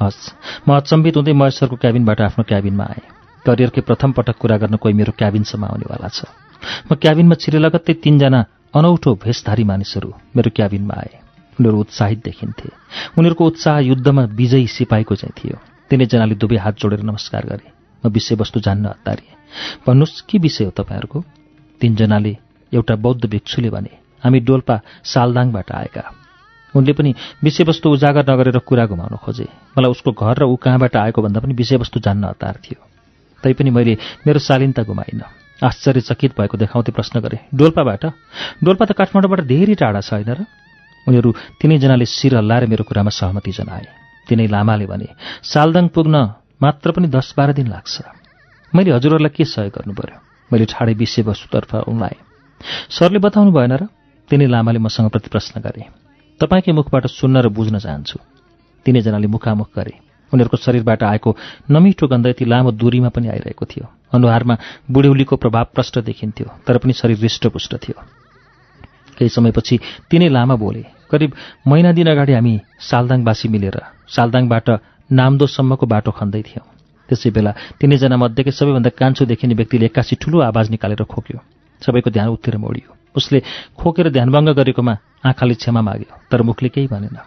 हस्। म अचम्बित हुँदै महेश्वरको क्याबिनबाट आफ्नो क्याबिनमा आएँ। करियरकै प्रथम पटक कुरा गर्न कोही मेरो क्याबिनसम्म आउनेवाला छ। म क्याबिनमा छिरे लगत्तै तिनजना अनौठो भेषधारी मानिसहरू मेरो क्याबिनमा आए। उनीहरू उत्साहित देखिन्थे। उनीहरूको उत्साह युद्धमा विजयी सिपाहीको चाहिँ थियो। तिनैजनाले दुवै हात जोडेर नमस्कार गरे। म विषयवस्तु जान्न हतारिएँ भन्नुहोस् के विषय हो तपाईँहरूको? तिनजनाले एउटा बौद्ध भिक्षुले भने हामी डोल्पा सालदाङबाट आएका। उनले पनि विषयवस्तु उजागर नगरेर कुरा घुमाउन खोजे। मलाई उसको घर र ऊ कहाँबाट आएको भन्दा पनि विषयवस्तु जान्न हतार थियो। तैपनि मैले मेरो शालीनता गुमाइनँ। आश्चर्यचकित भएको देखाउँदै प्रश्न गरे डोल्पाबाट? डोल्पा त काठमाडौँबाट धेरै टाढा छ होइन र? उनीहरू तिनैजनाले शिर हल्लाएर मेरो कुरामा सहमति जनाए। तिनै लामाले भने सालदाङ पुग्न मात्र पनि दस बाह्र दिन लाग्छ। मैले हजुरहरूलाई के सहयोग गर्नु पर्यो मैले ठाडे विषयवस्तुतर्फ उनलाएँ सरले बताउनु भएन र? तिनै लामाले मसँग प्रति प्रश्न गरे तपाईँकै मुखबाट सुन्न र बुझ्न चाहन्छु। तिनैजनाले मुखामुख गरे। उनीहरूको शरीरबाट आएको नमिठो गन्ध यति लामो दूरीमा पनि आइरहेको थियो। अनुहारमा बुढ्यौलीको प्रभाव प्रष्ट देखिन्थ्यो तर पनि शरीर हृष्टपुष्ट थियो। केही समयपछि तिनै लामा बोले करिब महिना दिन अगाडि हामी सालदाङवासी मिलेर सालदाङबाट नाम्दोसम्मको बाटो खन्दै थियौँ। त्यसै बेला तिनैजना मध्येकै सबैभन्दा कान्छो देखिने व्यक्तिले एक्कासी ठुलो आवाज निकालेर खोक्यो। सबैको ध्यान उत्तिर मोडियो। उसले खोकेर ध्यानभङ्ग गरेकोमा आँखाले क्षमा माग्यो तर मुखले केही भनेन।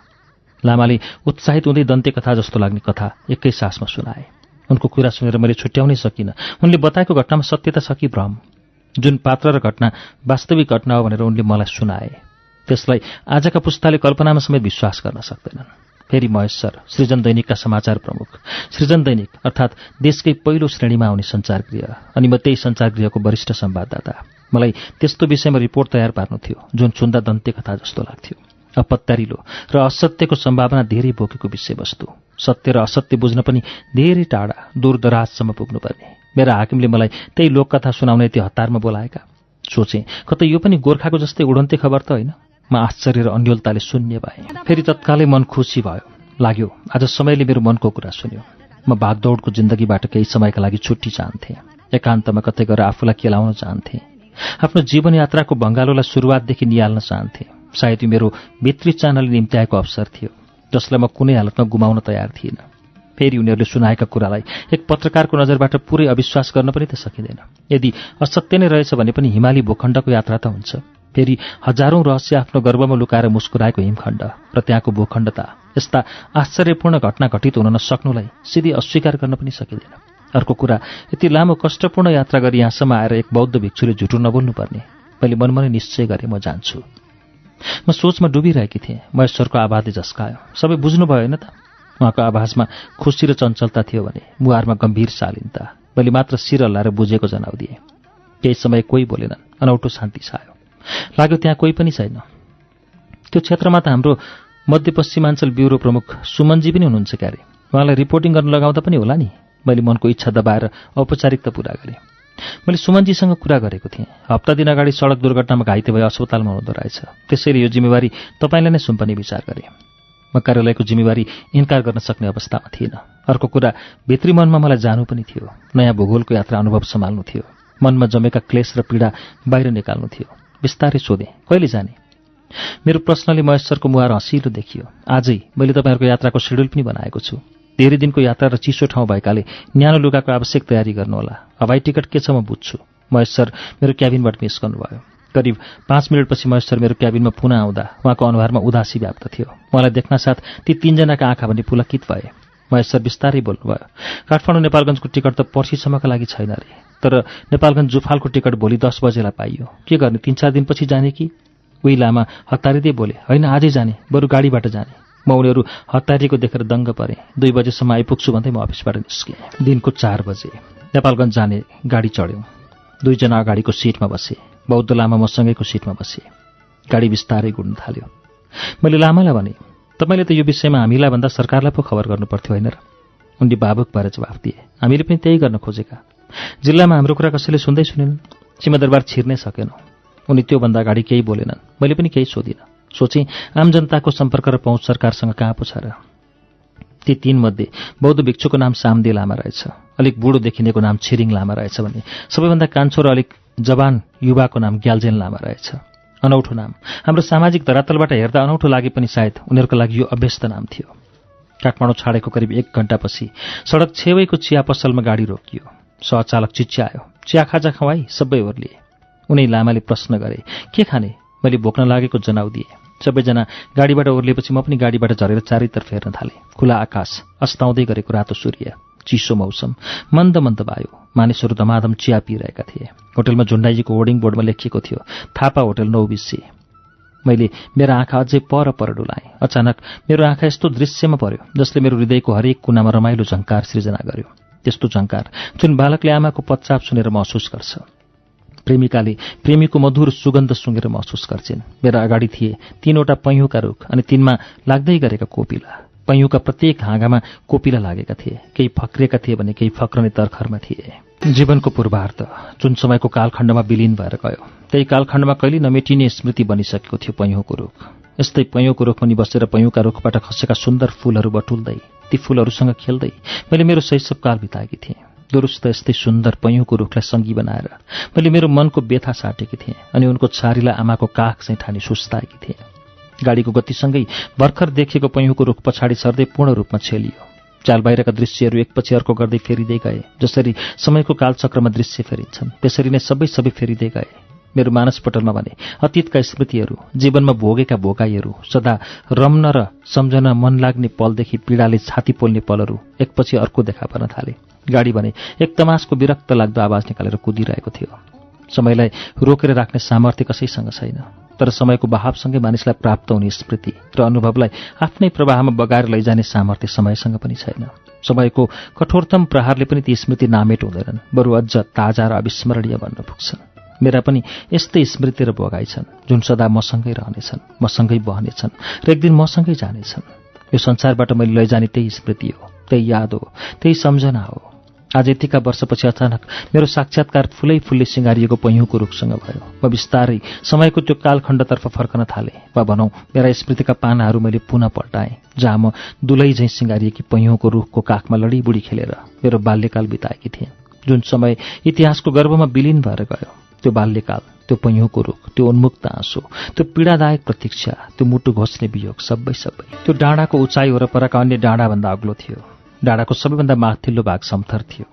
लामाले उत्साहित हुँदै दन्ते कथा जस्तो लाग्ने कथा एकै सासमा सुनाए। उनको कुरा सुनेर मैले छुट्याउनै सकिनँ। उनले बताएको घटनामा सत्यता छ कि भ्रम? जुन पात्र र घटना वास्तविक घटना हो भनेर उनले मलाई सुनाए त्यसलाई आजका पुस्ताले कल्पनामा समेत विश्वास गर्न सक्दैनन्। फेरि महेश सर सृजन दैनिकका समाचार प्रमुख। सृजन दैनिक अर्थात् देशकै पहिलो श्रेणीमा आउने सञ्चारगृह अनि म त्यही सञ्चारगृहको वरिष्ठ संवाददाता। मलाई त्यस्तो विषयमा रिपोर्ट तयार पार्नु थियो जुन सुन्दा दन्ते कथा जस्तो लाग्थ्यो। अपत्यारिलो र असत्यको सम्भावना धेरै बोकेको विषयवस्तु। सत्य र असत्य बुझ्न पनि धेरै टाढा दूरदराजसम्म पुग्नुपर्ने। मेरा हाकिमले मलाई त्यही लोककथा सुनाउने त्यो हतारमा बोलाएका। सोचे कतै यो पनि गोर्खाको जस्तै उडन्ते खबर त होइन? म आश्चर्य र अन्यलताले शून्य भएँ। फेरि तत्कालै मन खुसी भयो। लाग्यो आज समयले मेरो मनको कुरा सुन्यो। म भागदौडको जिन्दगीबाट केही समयका लागि छुट्टी चाहन्थेँ। एकान्तमा कतै गएर आफूलाई केलाउन चाहन्थेँ। आफ्नो जीवन यात्राको भङ्गालोलाई सुरुवातदेखि निहाल्न चाहन्थेँ। सायद यो मेरो भित्री चाहनाले निम्त्याएको अवसर थियो जसलाई म कुनै हालतमा गुमाउन तयार थिइनँ। फेरि उनीहरूले सुनाएका कुरालाई एक पत्रकारको नजरबाट पुरै अविश्वास गर्न पनि त सकिँदैन। यदि असत्य नै रहेछ भने पनि हिमाली भूखण्डको यात्रा त हुन्छ। फेरि हजारौं रहस्य आफ्नो गर्वमा लुकाएर मुस्कुराएको हिमखण्ड र त्यहाँको भूखण्डता यस्ता आश्चर्यपूर्ण घटना घटित हुन नसक्नुलाई सिधै अस्वीकार गर्न पनि सकिँदैन। अर्को कुरा यति लामो कष्टपूर्ण यात्रा गरी यहाँसम्म आएर एक बौद्ध भिक्षुले झुटो नबोल्नुपर्ने। मैले मनमा नै निश्चय गरेँ म जान्छु। म सोचमा डुबिरहेकी थिएँ। महेश्वरको आवाजले झस्कायो। सबै बुझ्नुभयो होइन त? उहाँको आवाजमा खुसी र चञ्चलता थियो भने मुहारमा गम्भीर शालीनता। मैले मात्र शिर हल्लाएर बुझेको जनाउ दिएँ। केही समय कोही बोलेनन्। अनौठो शान्ति छायो। लाग्यो त्यहाँ कोही पनि छैन। त्यो क्षेत्रमा त हाम्रो मध्यपश्चिमाञ्चल ब्युरो प्रमुख सुमनजी पनि हुनुहुन्छ क्यारे। उहाँलाई रिपोर्टिङ गर्न लगाउँदा पनि होला नि? मैले मनको इच्छा दबाएर औपचारिकता पुरा गरेँ। मैले सुमनजीसँग कुरा गरेको थिएँ। हप्ता दिन अगाडि सडक दुर्घटनामा घाइते भए अस्पतालमा हुँदो रहेछ। त्यसैले यो जिम्मेवारी तपाईँलाई नै सुम्पने विचार गरेँ। म कार्यालयको जिम्मेवारी इन्कार गर्न सक्ने अवस्थामा थिइनँ। अर्को कुरा भित्री मनमा मलाई जानु पनि थियो। नयाँ भूगोलको यात्रा अनुभव सम्हाल्नु थियो। मनमा जमेका क्लेश र पीडा बाहिर निकाल्नु थियो। बिस्तारै सोधेँ कहिले जाने? मेरो प्रश्नले महेश्वरको मुहार हँसिलो देखियो। आजै मैले तपाईँहरूको यात्राको सेड्युल पनि बनाएको छु। धेरै दिनको यात्रा र चिसो ठाउँ भएकाले न्यानो लुगाको आवश्यक तयारी गर्नुहोला। हवाई टिकट के छ म बुझ्छु। महेश्वर मेरो क्याबिनबाट निस्कनुभयो। करिब पाँच मिनटपछि महेश्वर मेरो क्याबिनमा पुनः आउँदा उहाँको अनुहारमा उदासी व्याप्त थियो। उहाँलाई देख्न साथ ती तीनजनाका आँखा भने पुलकित भए। महेश्वर बिस्तारै बोल्नुभयो काठमाडौँ नेपालगञ्जको टिकट त पर्सिसम्मका लागि छैन अरे तर नेपालगञ्ज जुफालको टिकट भोलि दस बजेलाई पाइयो। के गर्ने तिन चार दिनपछि जाने कि? उही लामा हतारिँदै बोले होइन आजै जाने। बरु गाडीबाट जाने। म उनीहरू हतारिएको देखेर दङ्ग परेँ। दुई बजेसम्म आइपुग्छु भन्दै म अफिसबाट निस्केँ दिनको चार बजे। नेपालगञ्ज जाने गाडी चढ्यौँ। दुईजना अगाडिको सिटमा बसेँ। बौद्ध लामा मसँगैको सिटमा बसेँ। गाडी बिस्तारै गुड्न थाल्यो। मैले लामालाई भने तपाईँले त यो विषयमा हामीलाई भन्दा सरकारलाई पो खबर गर्नु पर्थ्यो होइन र? उनले बाबुक भएर जवाफ दिए हामीले पनि त्यही गर्न खोजेका। जिल्लामा हाम्रो कुरा कसैले सुन्दै सुनेनन्। सिंहदरबार छिर्नै सकेनौँ उनी त्योभन्दा अगाडि केही बोलेनन्। मैले पनि केही सोधिनँ। सोचेँ आम जनताको सम्पर्क र पहुँच सरकारसँग कहाँ पो छ र ती तीनमध्ये बौद्ध भिक्षुको नाम सामदे लामा रहेछ अलिक बुढो देखिनेको नाम छिरिङ लामा रहेछ भने सबैभन्दा कान्छो र अलिक जवान युवाको नाम ग्याल्जेन लामा रहेछ। अनौठो नाम। हाम्रो सामाजिक धरातलबाट हेर्दा अनौठो लागे पनि सायद उनीहरूको लागि यो अभ्यस्त नाम थियो। काठमाडौँ छाडेको करिब एक घण्टापछि सडक छेउैको चिया पसलमा गाडी रोकियो। सहचालक चिच्यायो चिया खाजा खुवाई सबै ओर्लिए। उनी लामाले प्रश्न गरे के खाने? मैले भोक्न लागेको जनाउ दिएँ। सबैजना गाडीबाट ओर्लिएपछि म पनि गाडीबाट झरेर चारैतर्फ हेर्न थालेँ। खुला आकाश अस्ताउँदै गरेको रातो सूर्य चिसो मौसम मन्द मन्द वायु। मानिसहरू धमाधम चिया पिइरहेका थिए। होटलमा झुन्डाइएको होर्डिङ बोर्डमा लेखिएको थियो थापा होटल नौ बिसी मैले मेरो आँखा अझै पर पर डुलाएँ। अचानक मेरो आँखा यस्तो दृश्यमा पर्यो जसले मेरो हृदयको हरेक कुनामा रमाइलो झङ्कार सृजना गर्यो। त्यस्तो झङ्कार जुन बालकले आमाको पच्चाप सुनेर महसुस गर्छ। प्रेमिकाले प्रेमीको मधुर सुगन्ध सुँगेर महसुस गर्छिन्। मेरा अगाडि थिए तीनवटा पैँहुका रुख अनि तिनमा लाग्दै गरेका कोपिला। पैँहुका प्रत्येक हाँगामा कोपिला लागेका थिए केही फक्रिएका थिए भने केही फक्रने तर्खरमा थिए। जीवनको पूर्वार्थ जुन समयको कालखण्डमा विलिन भएर गयो त्यही कालखण्डमा कहिले नमेटिने स्मृति बनिसकेको थियो पैँहुको रुख। यस्तै पैँहुको रुखमुनि बसेर पैँहुका रुखबाट खसेका सुन्दर फूलहरू बटुल्दै ती फूलहरूसँग खेल्दै मैले मेरो शैशवकाल बिताएकी थिएँ। दुरुस्त यस्तै सुन्दर पैँहुको रुखलाई सङ्गी बनाएर। मैले मेरो मनको व्यथा साटेकी थिएँ अनि उनको छारीलाई आमाको काख चाहिँ ठानी सुस्ताएकी थिएँ। गाडीको गतिसँगै भर्खर देखेको पैँहुको रुख पछाडि सर्दै पूर्ण रूपमा छेलियो। चाल बाहिरका दृश्यहरू एकपछि अर्को गर्दै फेरिँदै गए जसरी समयको कालचक्रमा दृश्य फेरिन्छन् त्यसरी नै सबै सबै फेरिँदै गए। मेरो मानसपटलमा भने अतीतका स्मृतिहरू जीवनमा भोगेका भोगाईहरू सदा रम्न र सम्झन मन लाग्ने पलदेखि पीडाले छाती पोल्ने पलहरू एकपछि अर्को देखा पर्न थाले। गाडी भने एक तमासको विरक्त लाग्दो आवाज निकालेर कुदिरहेको थियो। समयलाई रोकेर राख्ने सामर्थ्य कसैसँग छैन तर समयको बहावसँगै मानिसलाई प्राप्त हुने स्मृति र अनुभवलाई आफ्नै प्रवाहमा बगाएर लैजाने सामर्थ्य समयसँग पनि छैन। समयको कठोरतम प्रहारले पनि ती स्मृति नामेट हुँदैनन् बरु अझ ताजा र अविस्मरणीय बन्न पुग्छन्। मेरा पनि यस्तै स्मृति र बगाई छन् जुन सदा मसँगै रहनेछन् मसँगै बहनेछन् र एक दिन मसँगै जानेछन्। यो संसारबाट मैले लैजाने त्यही स्मृति हो त्यही याद हो त्यही सम्झना हो। आज यतिका वर्षपछि अचानक मेरो साक्षात्कार फुलै फुलले सिँगारिएको पैँहुको रुखसँग भयो। म बिस्तारै समयको त्यो कालखण्डतर्फ फर्कन थालेँ वा भनौँ मेरा स्मृतिका पानाहरू मैले पुनः पल्टाएँ जहाँ म दुलै झैँ सिँगारिएकी पैँहुको रुखको काखमा लडीबुडी खेलेर मेरो बाल्यकाल बिताएकी थिएँ। जुन समय इतिहासको गर्भमा विलिन भएर गयो त्यो बाल्यकाल त्यो पैँहुको रुख त्यो उन्मुक्त आँसु त्यो पीडादायक प्रतीक्षा त्यो मुटु घोच्ने वियोग सबै सबै त्यो डाँडाको उचाइ वरपरका अन्य डाँडाभन्दा अग्लो थियो। डाँडाको सबैभन्दा माथिल्लो भाग समथर थियो।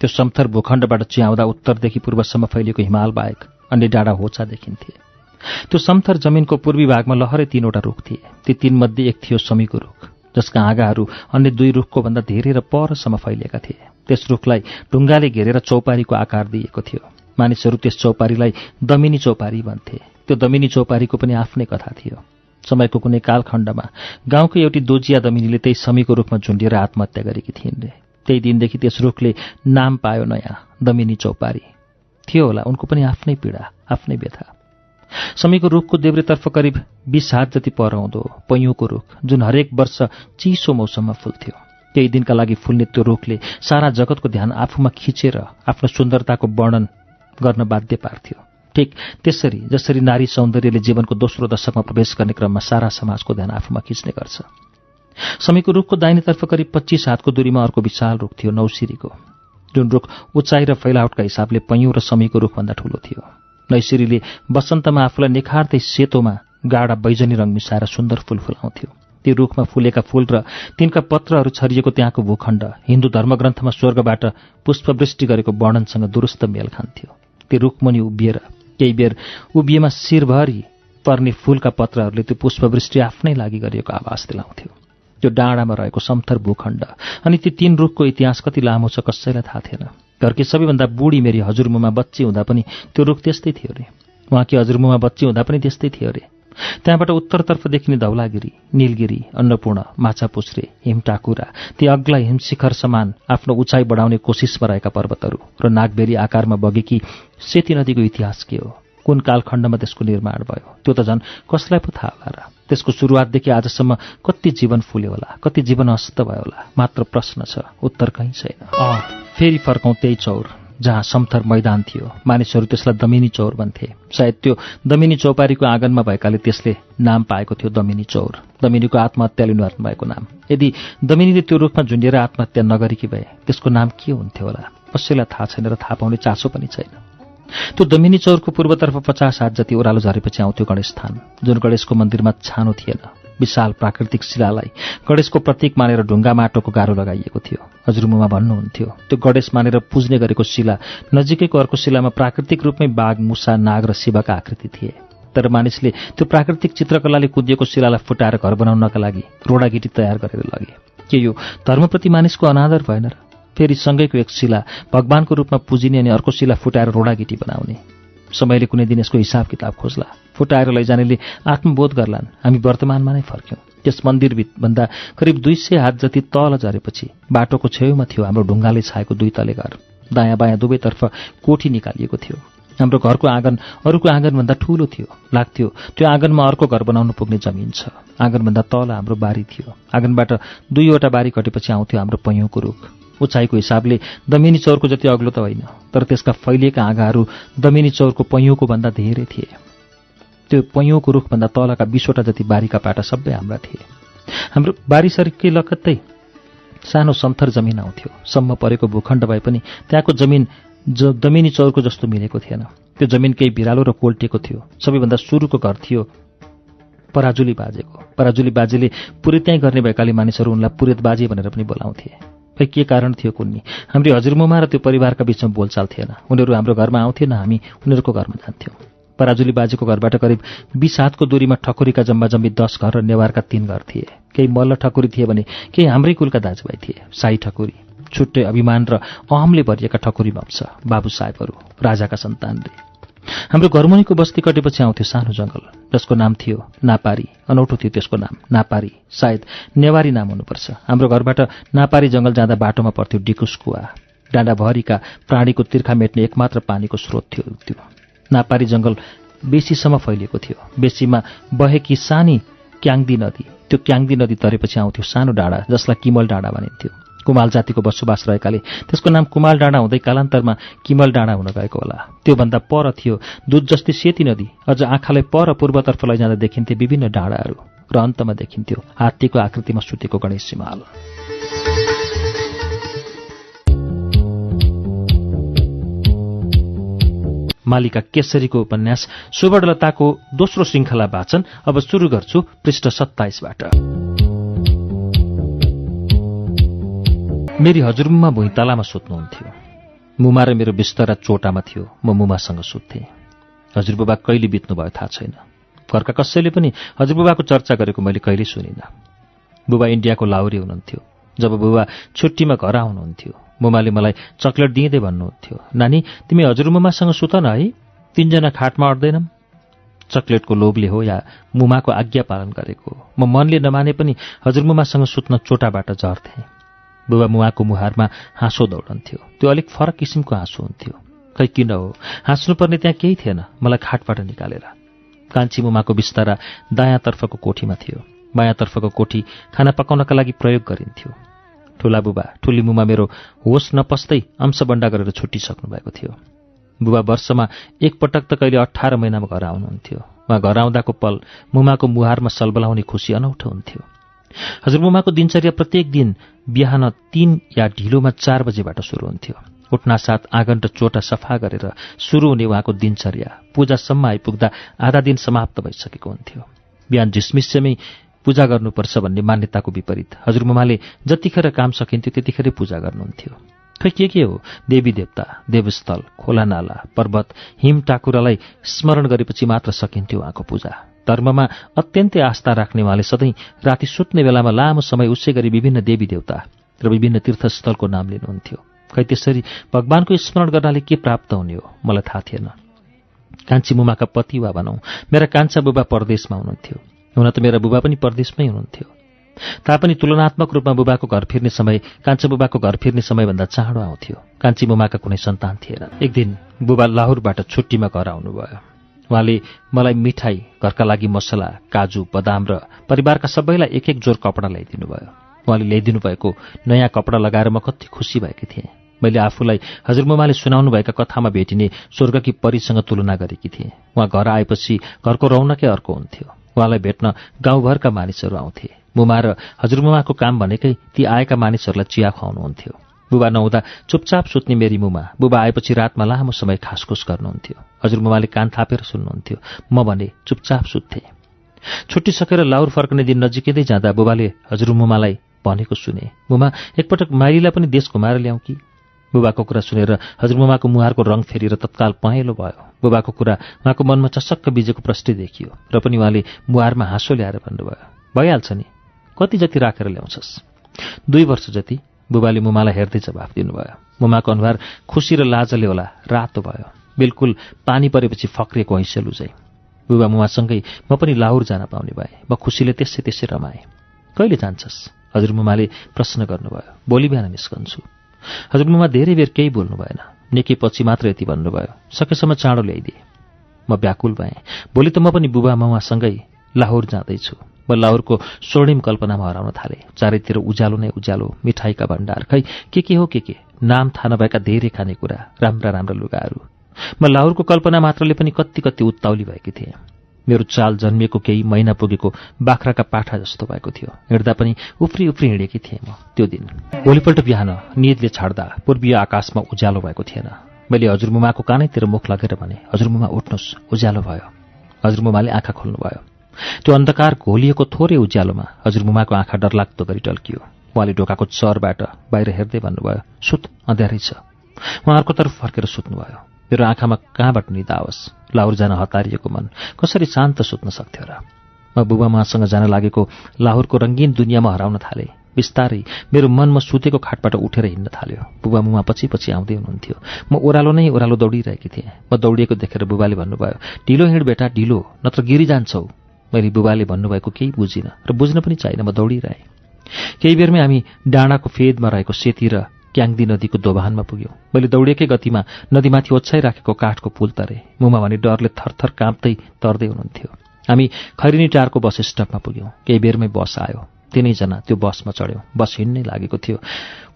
त्यो समथर भूखण्डबाट चियाउँदा उत्तरदेखि पूर्वसम्म फैलिएको हिमाल बाहेक अन्य डाँडा होचा देखिन्थे। त्यो समथर जमिनको पूर्वी भागमा लहरै तीनवटा रुख थिए। ती तीनमध्ये एक थियो समीको रुख जसका आँगाहरू अन्य दुई रुखको भन्दा धेरै र परसम्म फैलिएका थिए। त्यस रुखलाई ढुङ्गाले घेरेर चौपारीको आकार दिएको थियो। मानिसहरू त्यस चौपारीलाई दमिनी चौपारी भन्थे। त्यो दमिनी चौपारीको पनि आफ्नै कथा थियो। समयको कुनै कालखण्डमा गाउँको एउटी दोजिया दमिनीले त्यही समीको रूपमा झुन्डिएर आत्महत्या गरेकी थिइन् रे। त्यही दिनदेखि त्यस रुखले नाम पायो नयाँ दमिनी चौपारी। थियो होला उनको पनि आफ्नै पीडा आफ्नै व्यथा। समीको रुखको देब्रेतर्फ करिब बिस हात जति परउँदो पैँयुको रुख जुन हरेक वर्ष चिसो मौसममा फुल्थ्यो। केही दिनका लागि फुल्ने त्यो रुखले सारा जगतको ध्यान आफूमा खिचेर आफ्नो सुन्दरताको वर्णन गर्न बाध्य पार्थ्यो। ठिक त्यसरी जसरी नारी सौन्दर्यले जीवनको दोस्रो दशकमा प्रवेश गर्ने क्रममा सारा समाजको ध्यान आफूमा खिच्ने गर्छ। समीको रुखको दाहिनेतर्फ करिब पच्चिस हातको दूरीमा अर्को विशाल रुख थियो नौसिरीको। जुन रुख उचाइ र फैलावटका हिसाबले पैँयौँ र समीको रुखभन्दा ठूलो थियो। नैसिरीले वसन्तमा आफूलाई निखार्दै सेतोमा गाडा बैजनी रङ मिसाएर सुन्दर फूल फुलाउँथ्यो। ती रुखमा फुलेका फूल र तिनका पत्रहरू छरिएको त्यहाँको भूखण्ड हिन्दू धर्मग्रन्थमा स्वर्गबाट पुष्पवृष्टि गरेको वर्णनसँग दुरुस्त मेल खान्थ्यो। ती रुखमुनि उभिएर केही बेर उभिएमा शिरभरि पर्ने फूलका पत्रहरूले त्यो पुष्पवृष्टि आफ्नै लागि गरिएको आवाज दिलाउँथ्यो। त्यो डाँडामा रहेको समथर भूखण्ड अनि ती तीन रुखको इतिहास कति लामो छ कसैलाई थाहा थिएन। घरकी सबैभन्दा बुढी मेरी हजुरमुमा बच्ची हुँदा पनि त्यो रुख त्यस्तै थियो अरे उहाँकी हजुरमुमा बच्ची हुँदा पनि त्यस्तै थियो अरे त्यहाँबाट उत्तरतर्फ देखिने धौलागिरी निलगिरी अन्नपूर्ण माछापुछ्रे हिमटाकुरा ती अग्ला हिमशिखर समान आफ्नो उचाइ बढाउने कोसिसमा रहेका पर्वतहरू र नागबेरी आकारमा बगेकी सेती नदीको इतिहास के हो? कुन कालखण्डमा त्यसको निर्माण भयो? त्यो त झन् कसलाई पो थाहा होला र? त्यसको सुरुवातदेखि आजसम्म कति जीवन फुल्यो होला? कति जीवन अस्त भयो होला? मात्र प्रश्न छ उत्तर कहीँ छैन। फेरि फर्कौँ त्यही चौर। जहाँ समथर मैदान थियो। मानिसहरू त्यसलाई दमिनी चौर भन्थे। सायद त्यो दमिनी चौपारीको आँगनमा भएकाले त्यसले नाम पाएको थियो दमिनी चौर। दमिनीको आत्महत्याले निवारण भएको नाम। यदि दमिनीले त्यो रूपमा झुन्डिएर आत्महत्या नगरेकी भए त्यसको नाम के हुन्थ्यो होला? कसैलाई थाहा छैन र थाहा पाउने चासो पनि छैन। त्यो दमिनी चौरको पूर्वतर्फ पचास हात जति ओह्रालो झरेपछि आउँथ्यो गणेश स्थान जुन गणेशको मन्दिरमा छानो थिएन। विशाल प्राकृतिक शिलालाई गणेशको प्रतीक मानेर ढुङ्गा माटोको गाह्रो लगाइएको थियो। हजुरमुमा भन्नुहुन्थ्यो त्यो गणेश मानेर पुज्ने गरेको शिला नजिकैको अर्को शिलामा प्राकृतिक रूपमै बाघ मुसा नाग र शिवका आकृति थिए। तर मानिसले त्यो प्राकृतिक चित्रकलाले कुदिएको शिलालाई फुटाएर घर बनाउनका लागि रोडागिटी तयार गरेर लगे। के यो धर्मप्रति मानिसको अनादर भएन र? फेरि सँगैको एक शिला भगवानको रूपमा पुजिने अनि अर्को शिला फुटाएर रोडागिटी बनाउने। समयले कुनै दिन यसको हिसाब किताब खोज्ला। फुटाएर लैजानेले आत्मबोध गर्लान्। हामी वर्तमानमा नै फर्क्यौँ। त्यस मन्दिरभित्भन्दा करिब दुई सय हात जति तल झरेपछि बाटोको छेउमा थियो हाम्रो ढुङ्गाले छाएको दुई तले घर। दायाँ बायाँ दुवैतर्फ कोठी निकालिएको थियो। हाम्रो घरको आँगन अरूको आँगनभन्दा ठूलो थियो। लाग्थ्यो त्यो आँगनमा अर्को घर बनाउनु पुग्ने जमिन छ। आँगनभन्दा तल हाम्रो बारी थियो। आँगनबाट दुईवटा बारी कटेपछि आउँथ्यो हाम्रो पैँयौको रुख। उचाइको हिसाबले दमिनी चौरको जति अग्लो त होइन तर त्यसका फैलिएका आँगाहरू दमिनी चौरको पैँयौको भन्दा धेरै थिए। त्यो पैँयौको रुखभन्दा तलका बिसवटा जति बारीका पाटा सबै हाम्रा थिए। हाम्रो बारी सरिकै लकत्तै सानो समथर जमिन आउँथ्यो। सम्म परेको भूखण्ड भए पनि त्यहाँको जमिन ज दमिनी चौरको जस्तो मिलेको थिएन। त्यो जमिन केही भिरालो र कोल्टिएको थियो। सबैभन्दा सुरुको घर थियो पराजुली बाजेको। पराजुली बाजेले पुरेत्याइ गर्ने भएकाले मानिसहरू उनलाई पुरेत बाजे भनेर पनि बोलाउँथे। खै के कारण थियो कुन्नी? हाम्रो हजुरमुमा र त्यो परिवारका बिचमा बोलचाल थिएन। उनीहरू हाम्रो घरमा आउँथेन हामी उनीहरूको घरमा जान्थ्यौँ। पराजुली बाजेको घरबाट करिब बिस हातको दूरीमा ठकुरीका जम्मा जम्मी दस घर र नेवारका तीन घर थिए। केही मल्ल ठकुरी थिए भने केही हाम्रै कुलका दाजुभाइ थिए। साई ठकुरी छुट्टै अभिमान र अहमले भरिएका ठकुरी वंश बाबु साहेबहरू राजाका सन्तानले। हाम्रो घरमुनिको बस्ती कटेपछि आउँथ्यो सानो जङ्गल जसको नाम थियो नापारी अनौठो थियो त्यसको नाम नापारी। सायद नेवारी नाम हुनुपर्छ। हाम्रो घरबाट नापारी जङ्गल जाँदा बाटोमा पर्थ्यो डिकुस कुवा। डाँडाभरिका प्राणीको तिर्खा मेट्ने एकमात्र पानीको स्रोत थियो त्यो। नापारी जङ्गल बेसीसम्म फैलिएको थियो। बेसीमा बहेकी सानी क्याङदी नदी त्यो क्याङदी नदी तरेपछि आउँथ्यो सानो डाँडा जसलाई किमल डाँडा भनिन्थ्यो। कुमाल जातिको बसोबास रहेकाले त्यसको नाम कुमाल डाँडा हुँदै कालान्तरमा किमल डाँडा हुन गएको होला। त्योभन्दा पर थियो दुध जस्तै सेती नदी। अझ आँखालाई पर पूर्वतर्फ लैजाँदा देखिन्थे विभिन्न डाँडाहरू र अन्तमा देखिन्थ्यो हात्तीको आकृतिमा सुतेको गणेश सिमाल मालिका केसरीको उपन्यास सुवर्णलताको दोस्रो श्रृङ्खला वाचन अब सुरु गर्छु पृष्ठ सत्ताइसबाट। मेरी हजुरमुमा भुइँतालामा सुत्नुहुन्थ्यो। मुमा र मेरो बिस्तारा चोटामा थियो म मुमासँग सुत्थेँ। हजुरबुबा कहिले बित्नुभयो थाहा छैन। घरका कसैले पनि हजुरबुबाको चर्चा गरेको मैले कहिल्यै सुनिनँ। बुबा इन्डियाको लाउरी हुनुहुन्थ्यो। जब बुबा छुट्टीमा घर आउनुहुन्थ्यो मुमाले मलाई चक्लेट दिँदै भन्नुहुन्थ्यो। नानी तिमी हजुरमुमासँग सुत न है। तिनजना खाटमा अट्दैनम्। चक्लेटको लोभले हो या मुमाको आज्ञा पालन गरेको म मनले नमाने पनि हजुरमुमासँग सुत्न चोटाबाट झर्थेँ। बुबा मुवाको मुहारमा हाँसो दौडन्थ्यो। त्यो अलिक फरक किसिमको हाँसो हुन्थ्यो। खै किन हो? हाँस्नुपर्ने त्यहाँ केही थिएन। मलाई खाटबाट निकालेर। कान्छी मुमाको बिस्तारा दायाँतर्फको कोठीमा थियो। बायाँतर्फको कोठी खाना पकाउनका लागि प्रयोग गरिन्थ्यो। ठुला बुबा ठुली मुमा मेरो होस नपस्दै अंशबन्डा गरेर छुट्टिसक्नु भएको थियो। बुबा वर्षमा एकपटक त कहिले अठार महिनामा घर आउनुहुन्थ्यो। उहाँ घर आउँदाको पल मुमाको मुहारमा सलबलाउने खुसी अनौठो हुन्थ्यो। हजुरमुमाको दिनचर्या प्रत्येक दिन बिहान तीन या ढिलोमा चार बजेबाट सुरु हुन्थ्यो। उठ्नासाथ आँगन र चोटा सफा गरेर सुरु हुने उहाँको दिनचर्या पूजासम्म आइपुग्दा आधा दिन समाप्त भइसकेको हुन्थ्यो। बिहान झिसमिस्यमै पूजा गर्नुपर्छ भन्ने मान्यताको विपरीत। हजुरमुमाले जतिखेर काम सकिन्थ्यो त्यतिखेरै पूजा गर्नुहुन्थ्यो। खै के के हो? देवी देवता देवस्थल खोला नाला पर्वत हिम टाकुरालाई स्मरण गरेपछि मात्र सकिन्थ्यो उहाँको पूजा। धर्ममा अत्यन्तै आस्था राख्ने उहाँले सधैँ राति सुत्ने बेलामा लामो समय उसै गरी विभिन्न देवी देवता र विभिन्न तीर्थस्थलको नाम लिनुहुन्थ्यो। खै त्यसरी भगवान्को स्मरण गर्नाले के प्राप्त हुने हो? मलाई थाहा थिएन। कान्छी मुमाका पति वा भनौँ मेरा कान्छा बुबा परदेशमा हुनुहुन्थ्यो। हुन त मेरा बुबा पनि परदेशमै हुनुहुन्थ्यो। तापनि तुलनात्मक रूपमा बुबाको घर फिर्ने समय कान्छा बुबाको घर फिर्ने समयभन्दा चाँडो आउँथ्यो। कान्छी मुमाका कुनै सन्तान थिएन। एक दिन बुबा लाहुरबाट छुट्टीमा घर आउनुभयो। उहाँले मलाई मिठाई घरका लागि मसला काजु बदाम र परिवारका सबैलाई एक एक जोर कपडा ल्याइदिनु भयो उहाँले ल्याइदिनु भएको नयाँ कपडा लगाएर म कति खुसी भएकी थिएँ। मैले आफूलाई हजुरमुमाले सुनाउनुभएका कथामा भेटिने स्वर्गकी परिसँग तुलना गरेकी थिएँ। उहाँ घर आएपछि घरको रौनकै अर्को हुन्थ्यो। उहाँलाई भेट्न गाउँभरका मानिसहरू आउँथे। मुमा र हजुरमुमाको काम भनेकै ती आएका मानिसहरूलाई चिया खुवाउनुहुन्थ्यो। बुबा नहुँदा चुपचाप सुत्ने मेरी मुमा बुबा आएपछि रातमा लामो समय खासखुस गर्नुहुन्थ्यो। हजुरमुमाले कान थापेर सुन्नुहुन्थ्यो म भने चुपचाप सुत्थेँ। छुट्टी सकेर लाउर फर्कने दिन नजिकै जाँदा बुबाले हजुरमुमालाई भनेको सुने मुमा एकपटक माइलीलाई पनि देश घुमाएर ल्याउँ कि? बुबाको कुरा सुनेर हजुरमुमाको मुहारको रङ फेरेर तत्काल पहेँलो भयो। बुबाको कुरा उहाँको मनमा चसक्क बिजेको प्रष्टि देखियो र पनि उहाँले मुहारमा हाँसो ल्याएर भन्नुभयो भइहाल्छ नि। कति जति राखेर ल्याउँछस्? दुई वर्ष जति बुबाले मुमालाई हेर्दै जवाफ दिनुभयो। मुमाको अनुहार खुसी र लाजले होला रातो भयो। बिल्कुल पानी परेपछि फक्रिएको हैसेलु चाहिँ बुबा मुमासँगै म पनि लाहुर जान पाउने भए म खुसीले त्यसै त्यसै रमाएँ। कहिले जान्छस्? हजुरमुमाले प्रश्न गर्नुभयो भोलि बिहान निस्कन्छु। हजुरमुमा धेरै बेर केही बोल्नु भएन। निकै पछि मात्र यति भन्नुभयो। सकेसम्म चाँडो ल्याइदिए। म व्याकुल भएँ। भोलि त म पनि बुबा मामासँगै लाहोर जाँदैछु। म लाहोरको स्वर्णिम कल्पनामा हराउन थालेँ। चारैतिर उज्यालो नै उज्यालो मिठाईका भण्डार खै के के हो के के? नाम थाहा नभएका धेरै खानेकुरा राम्रा राम्रा लुगाहरू। म लाहोरको कल्पना मात्रले पनि कति कति उत्ताउली भएकी थिएँ। मेरो चाल जन्मिएको केही महिना पुगेको बाख्राका पाठा जस्तो भएको थियो। हिँड्दा पनि उफ्री उफ्री हिँडेकी थिएँ म त्यो दिन। भोलिपल्ट बिहान निदले छाड्दा पूर्वीय आकाशमा उज्यालो भएको थिएन। मैले हजुरमुमाको कानैतिर मुख लगेर भने हजुरमुमा उठ्नुहोस् उज्यालो भयो। हजुरमुमाले आँखा खोल्नुभयो। त्यो अन्धकार घोलिएको थोरै उज्यालोमा हजुरमुमाको आँखा डरलाग्दो गरी टल्कियो। उहाँले ढोकाको चरबाट बाहिर हेर्दै भन्नुभयो सुत अँध्यारै छ। उहाँहरूको तर्फ फर्केर सुत्नुभयो। मेरो आँखामा कहाँबाट निदा आओस्? लाहोर जान हतारिएको मन। कसरी शान्त सुत्न सक्थ्यो र म बुबामासँग जान लागेको लाहोरको रङ्गीन दुनियाँमा हराउन थालेँ। बिस्तारै मेरो मनमा सुतेको खाटबाट उठेर हिँड्न थाल्यो। बुबा मुमा पछि पछि आउँदै हुनुहुन्थ्यो। म ओह्रालो नै ओह्रालो दौडिरहेकी थिएँ। म दौडिएको देखेर बुबाले भन्नुभयो ढिलो हिँड बेटा ढिलो नत्र गिरी जान्छौ मैले बुबाले भन्नुभएको केही बुझिनँ र बुझ्न पनि चाहिनँ म दौडिरहेँ। केही बेरमै हामी डाँडाको फेदमा रहेको सेती र क्याङदी नदीको दोभानमा पुग्यौँ। मैले दौडेकै गतिमा नदीमाथि ओछ्याइराखेको काठको पुल तरे। मुमा भने डरले थरथर काँप्दै तर्दै हुनुहुन्थ्यो। हामी खैरिनी टारको बस स्टपमा पुग्यौँ। केही बेरमै बस आयो। तिनैजना त्यो बसमा चढ्यौँ। बस हिँड्नै लागेको थियो।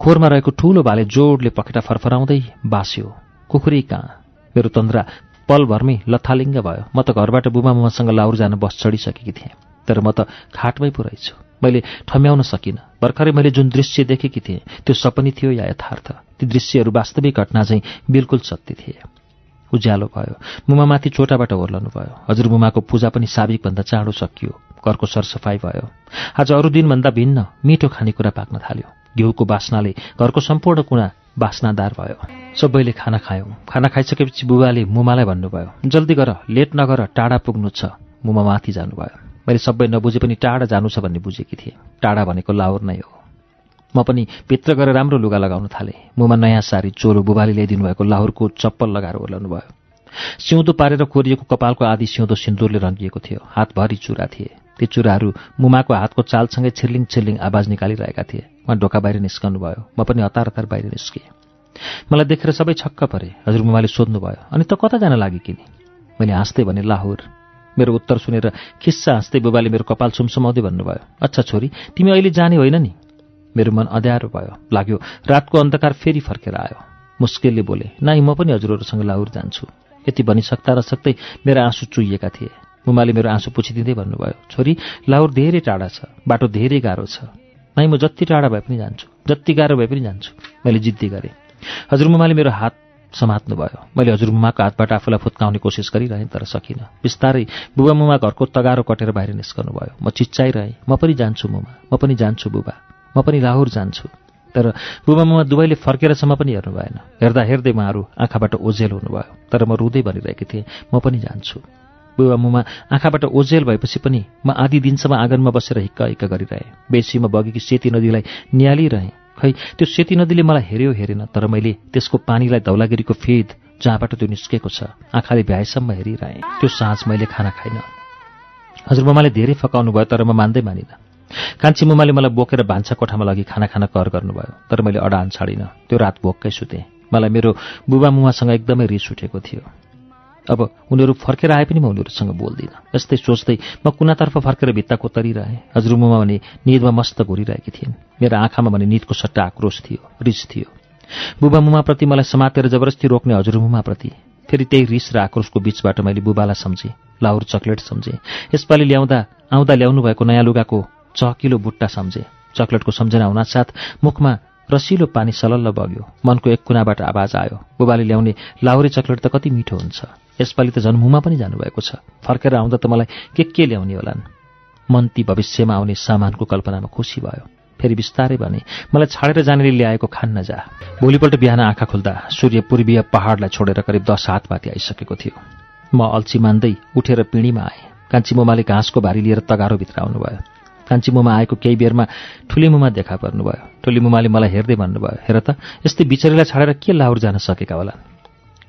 खोरमा रहेको ठूलो भाले जोडले पखेटा फरफराउँदै बास्यो। कुखुरी कहाँ? मेरो तन्द्रा पलभरमै लथालिङ्ग भयो। म त घरबाट बुबा मुमासँग लाउर जान बस चढिसकेकी थिएँ। तर म त खाटमै पो रहेछु। मैले ठम्याउन सकिनँ। भर्खरै मैले जुन दृश्य देखेकी थिएँ त्यो सपनी थियो या यथार्थ। ती दृश्यहरू वास्तविक घटना चाहिँ बिल्कुल सत्य थिए। उज्यालो भयो। मुमामाथि चोटाबाट ओर्लनु भयो। हजुर मुमाको पूजा पनि साबिकभन्दा चाँडो सकियो। घरको सरसफाइ भयो। आज अरू दिनभन्दा भिन्न मिठो खानेकुरा पाक्न थाल्यो। घिउको बास्नाले घरको सम्पूर्ण कुना बास्नादार भयो। सबैले खाना खायौँ। खाना खाइसकेपछि बुबाले मुमालाई भन्नुभयो जल्दी गर लेट नगर टाढा पुग्नु छ। मुमा माथि जानुभयो। मैले सबै नबुझे पनि टाढा जानु छ भन्ने बुझेकी थिएँ। टाढा भनेको लाहोर नै हो। म पनि भित्र गएर राम्रो लुगा लगाउन थालेँ। मुमा नयाँ सारी चोलो बुबाले ल्याइदिनु भएको लाहोरको चप्पल लगाएर ओर्लाउनु भयो। सिउँदो पारेर कोरिएको कपालको आदि सिउँदो सिन्दुरले रङ्गिएको थियो। हातभरि चुरा थिए। ती चुराहरू मुमाको हातको चालसँगै छिर्लिङ छिर्लिङ आवाज निकालिरहेका थिए। उहाँ ढोका बाहिर निस्कनु भयो। म पनि हतार हतार बाहिर निस्केँ। मलाई देखेर सबै छक्क परे। हजुर मुमाले सोध्नुभयो अनि त कता जान लागि किने? मैले हाँस्दै भने लाहोर। मेरो उत्तर सुनेर खिस्सा हाँस्दै बुबाले मेरो कपाल सुमसुमाउँदै भन्नुभयो अच्छा छोरी तिमी अहिले जाने होइन नि? मेरो मन अँध्यारो भयो। लाग्यो रातको अन्धकार फेरि फर्केर आयो। मुस्किलले बोले नाइ म पनि हजुरहरूसँग लाहुर जान्छु। यति भनिसक्दा र सक्दै मेरा आँसु चुइएका थिए। मुमाले मेरो आँसु पुछिदिँदै भन्नुभयो छोरी लाहुर धेरै टाढा छ बाटो धेरै गाह्रो छ। नाइ म जति टाढा भए पनि जान्छु जति गाह्रो भए पनि जान्छु। मैले जिद्दी गरेँ। हजुर मुमाले मेरो हात समात्नुभयो मैले हजुरमुमाको हातबाट आफूलाई फुत्काउने कोसिस गरिरहेँ तर सकिनँ। बिस्तारै बुबा मुमा घरको तगारो कटेर बाहिर निस्कनु भयो। म चिच्चाइरहेँ म पनि जान्छु मुमा म पनि जान्छु बुबा म पनि लाहोर जान्छु। तर बुबा मुमा दुवैले फर्केरसम्म पनि हेर्नु भएन हेर्दा हेर्दै उहाँहरू आँखाबाट ओझेल हुनुभयो। तर म रुँदै भनिरहेकी थिएँ म पनि जान्छु। बुबा मुमा आँखाबाट ओझेल भएपछि पनि म आधी दिनसम्म आँगनमा बसेर हिक्का हिक्का गरिरहेँ बेसीमा बगेकी सेती नदीलाई निहालिरहेँ। खै त्यो सेती नदीले मलाई हेऱ्यो हेरेन तर मैले त्यसको पानीलाई धौलागिरीको फेद जहाँबाट त्यो निस्केको छ आँखाले भ्याएसम्म हेरिरहेँ। त्यो साँझ मैले खाना खाइनँ। हजुरमुमाले धेरै फकाउनु भयो तर म मान्दै मानिनँ। कान्छी मुमाले मलाई बोकेर भान्सा कोठामा लगी खाना खाना कर गर्नुभयो तर मैले अडान छाडिनँ। त्यो रात भोककै सुतेँ। मलाई मेरो बुबा मुमासँग एकदमै रिस उठेको थियो। अब उनीहरू फर्केर आए पनि म उनीहरूसँग बोल्दिनँ। यस्तै सोच्दै म कुनातर्फ फर्केर भित्ता कोतरिरहेँ हजुरमुमा भने निदमा मस्त घुरिरहेकी थिइन्। मेरो आँखामा भने निदको सट्टा आक्रोश थियो रिस थियो। बुबा मुमाप्रति मलाई समातेर जबरजस्ती रोक्ने हजुरमुमाप्रति फेरि त्यही रिस र आक्रोशको बिचबाट मैले बुबालाई सम्झेँ लाउर चक्लेट सम्झेँ। यसपालि ल्याउँदा आउँदा ल्याउनु भएको नयाँ लुगाको चकिलो बुट्टा सम्झेँ। चक्लेटको सम्झना हुनासाथ मुखमा रसिलो पानी सलल्ल बग्यो। मनको एक कुनाबाट आवाज आयो। बुबाले ल्याउने लाउरे चक्लेट त कति मिठो हुन्छ। यसपालि त जन्मुमा पनि जानुभएको छ। फर्केर आउँदा त मलाई के के ल्याउने होलान्? मन भविष्यमा आउने सामानको कल्पनामा खुसी भयो। फेरि बिस्तारै भने मलाई छाडेर जानेले ल्याएको खान नजा भोलिपल्ट बिहान आँखा खुल्दा सूर्य पूर्वीय पहाडलाई छोडेर करिब दस हातमाथि आइसकेको थियो। म अल्छी मान्दै उठेर पिँढीमा आएँ। कान्छी मोमाले घाँसको भारी लिएर तगारोभित्र आउनुभयो। कान्छी मुमा आएको केही बेरमा ठुली मुमा देखा पर्नुभयो। ठुली मुमाले मलाई हेर्दै भन्नुभयो हेर त यस्तै बिचरीलाई छाडेर के लाहुर जान सकेका होला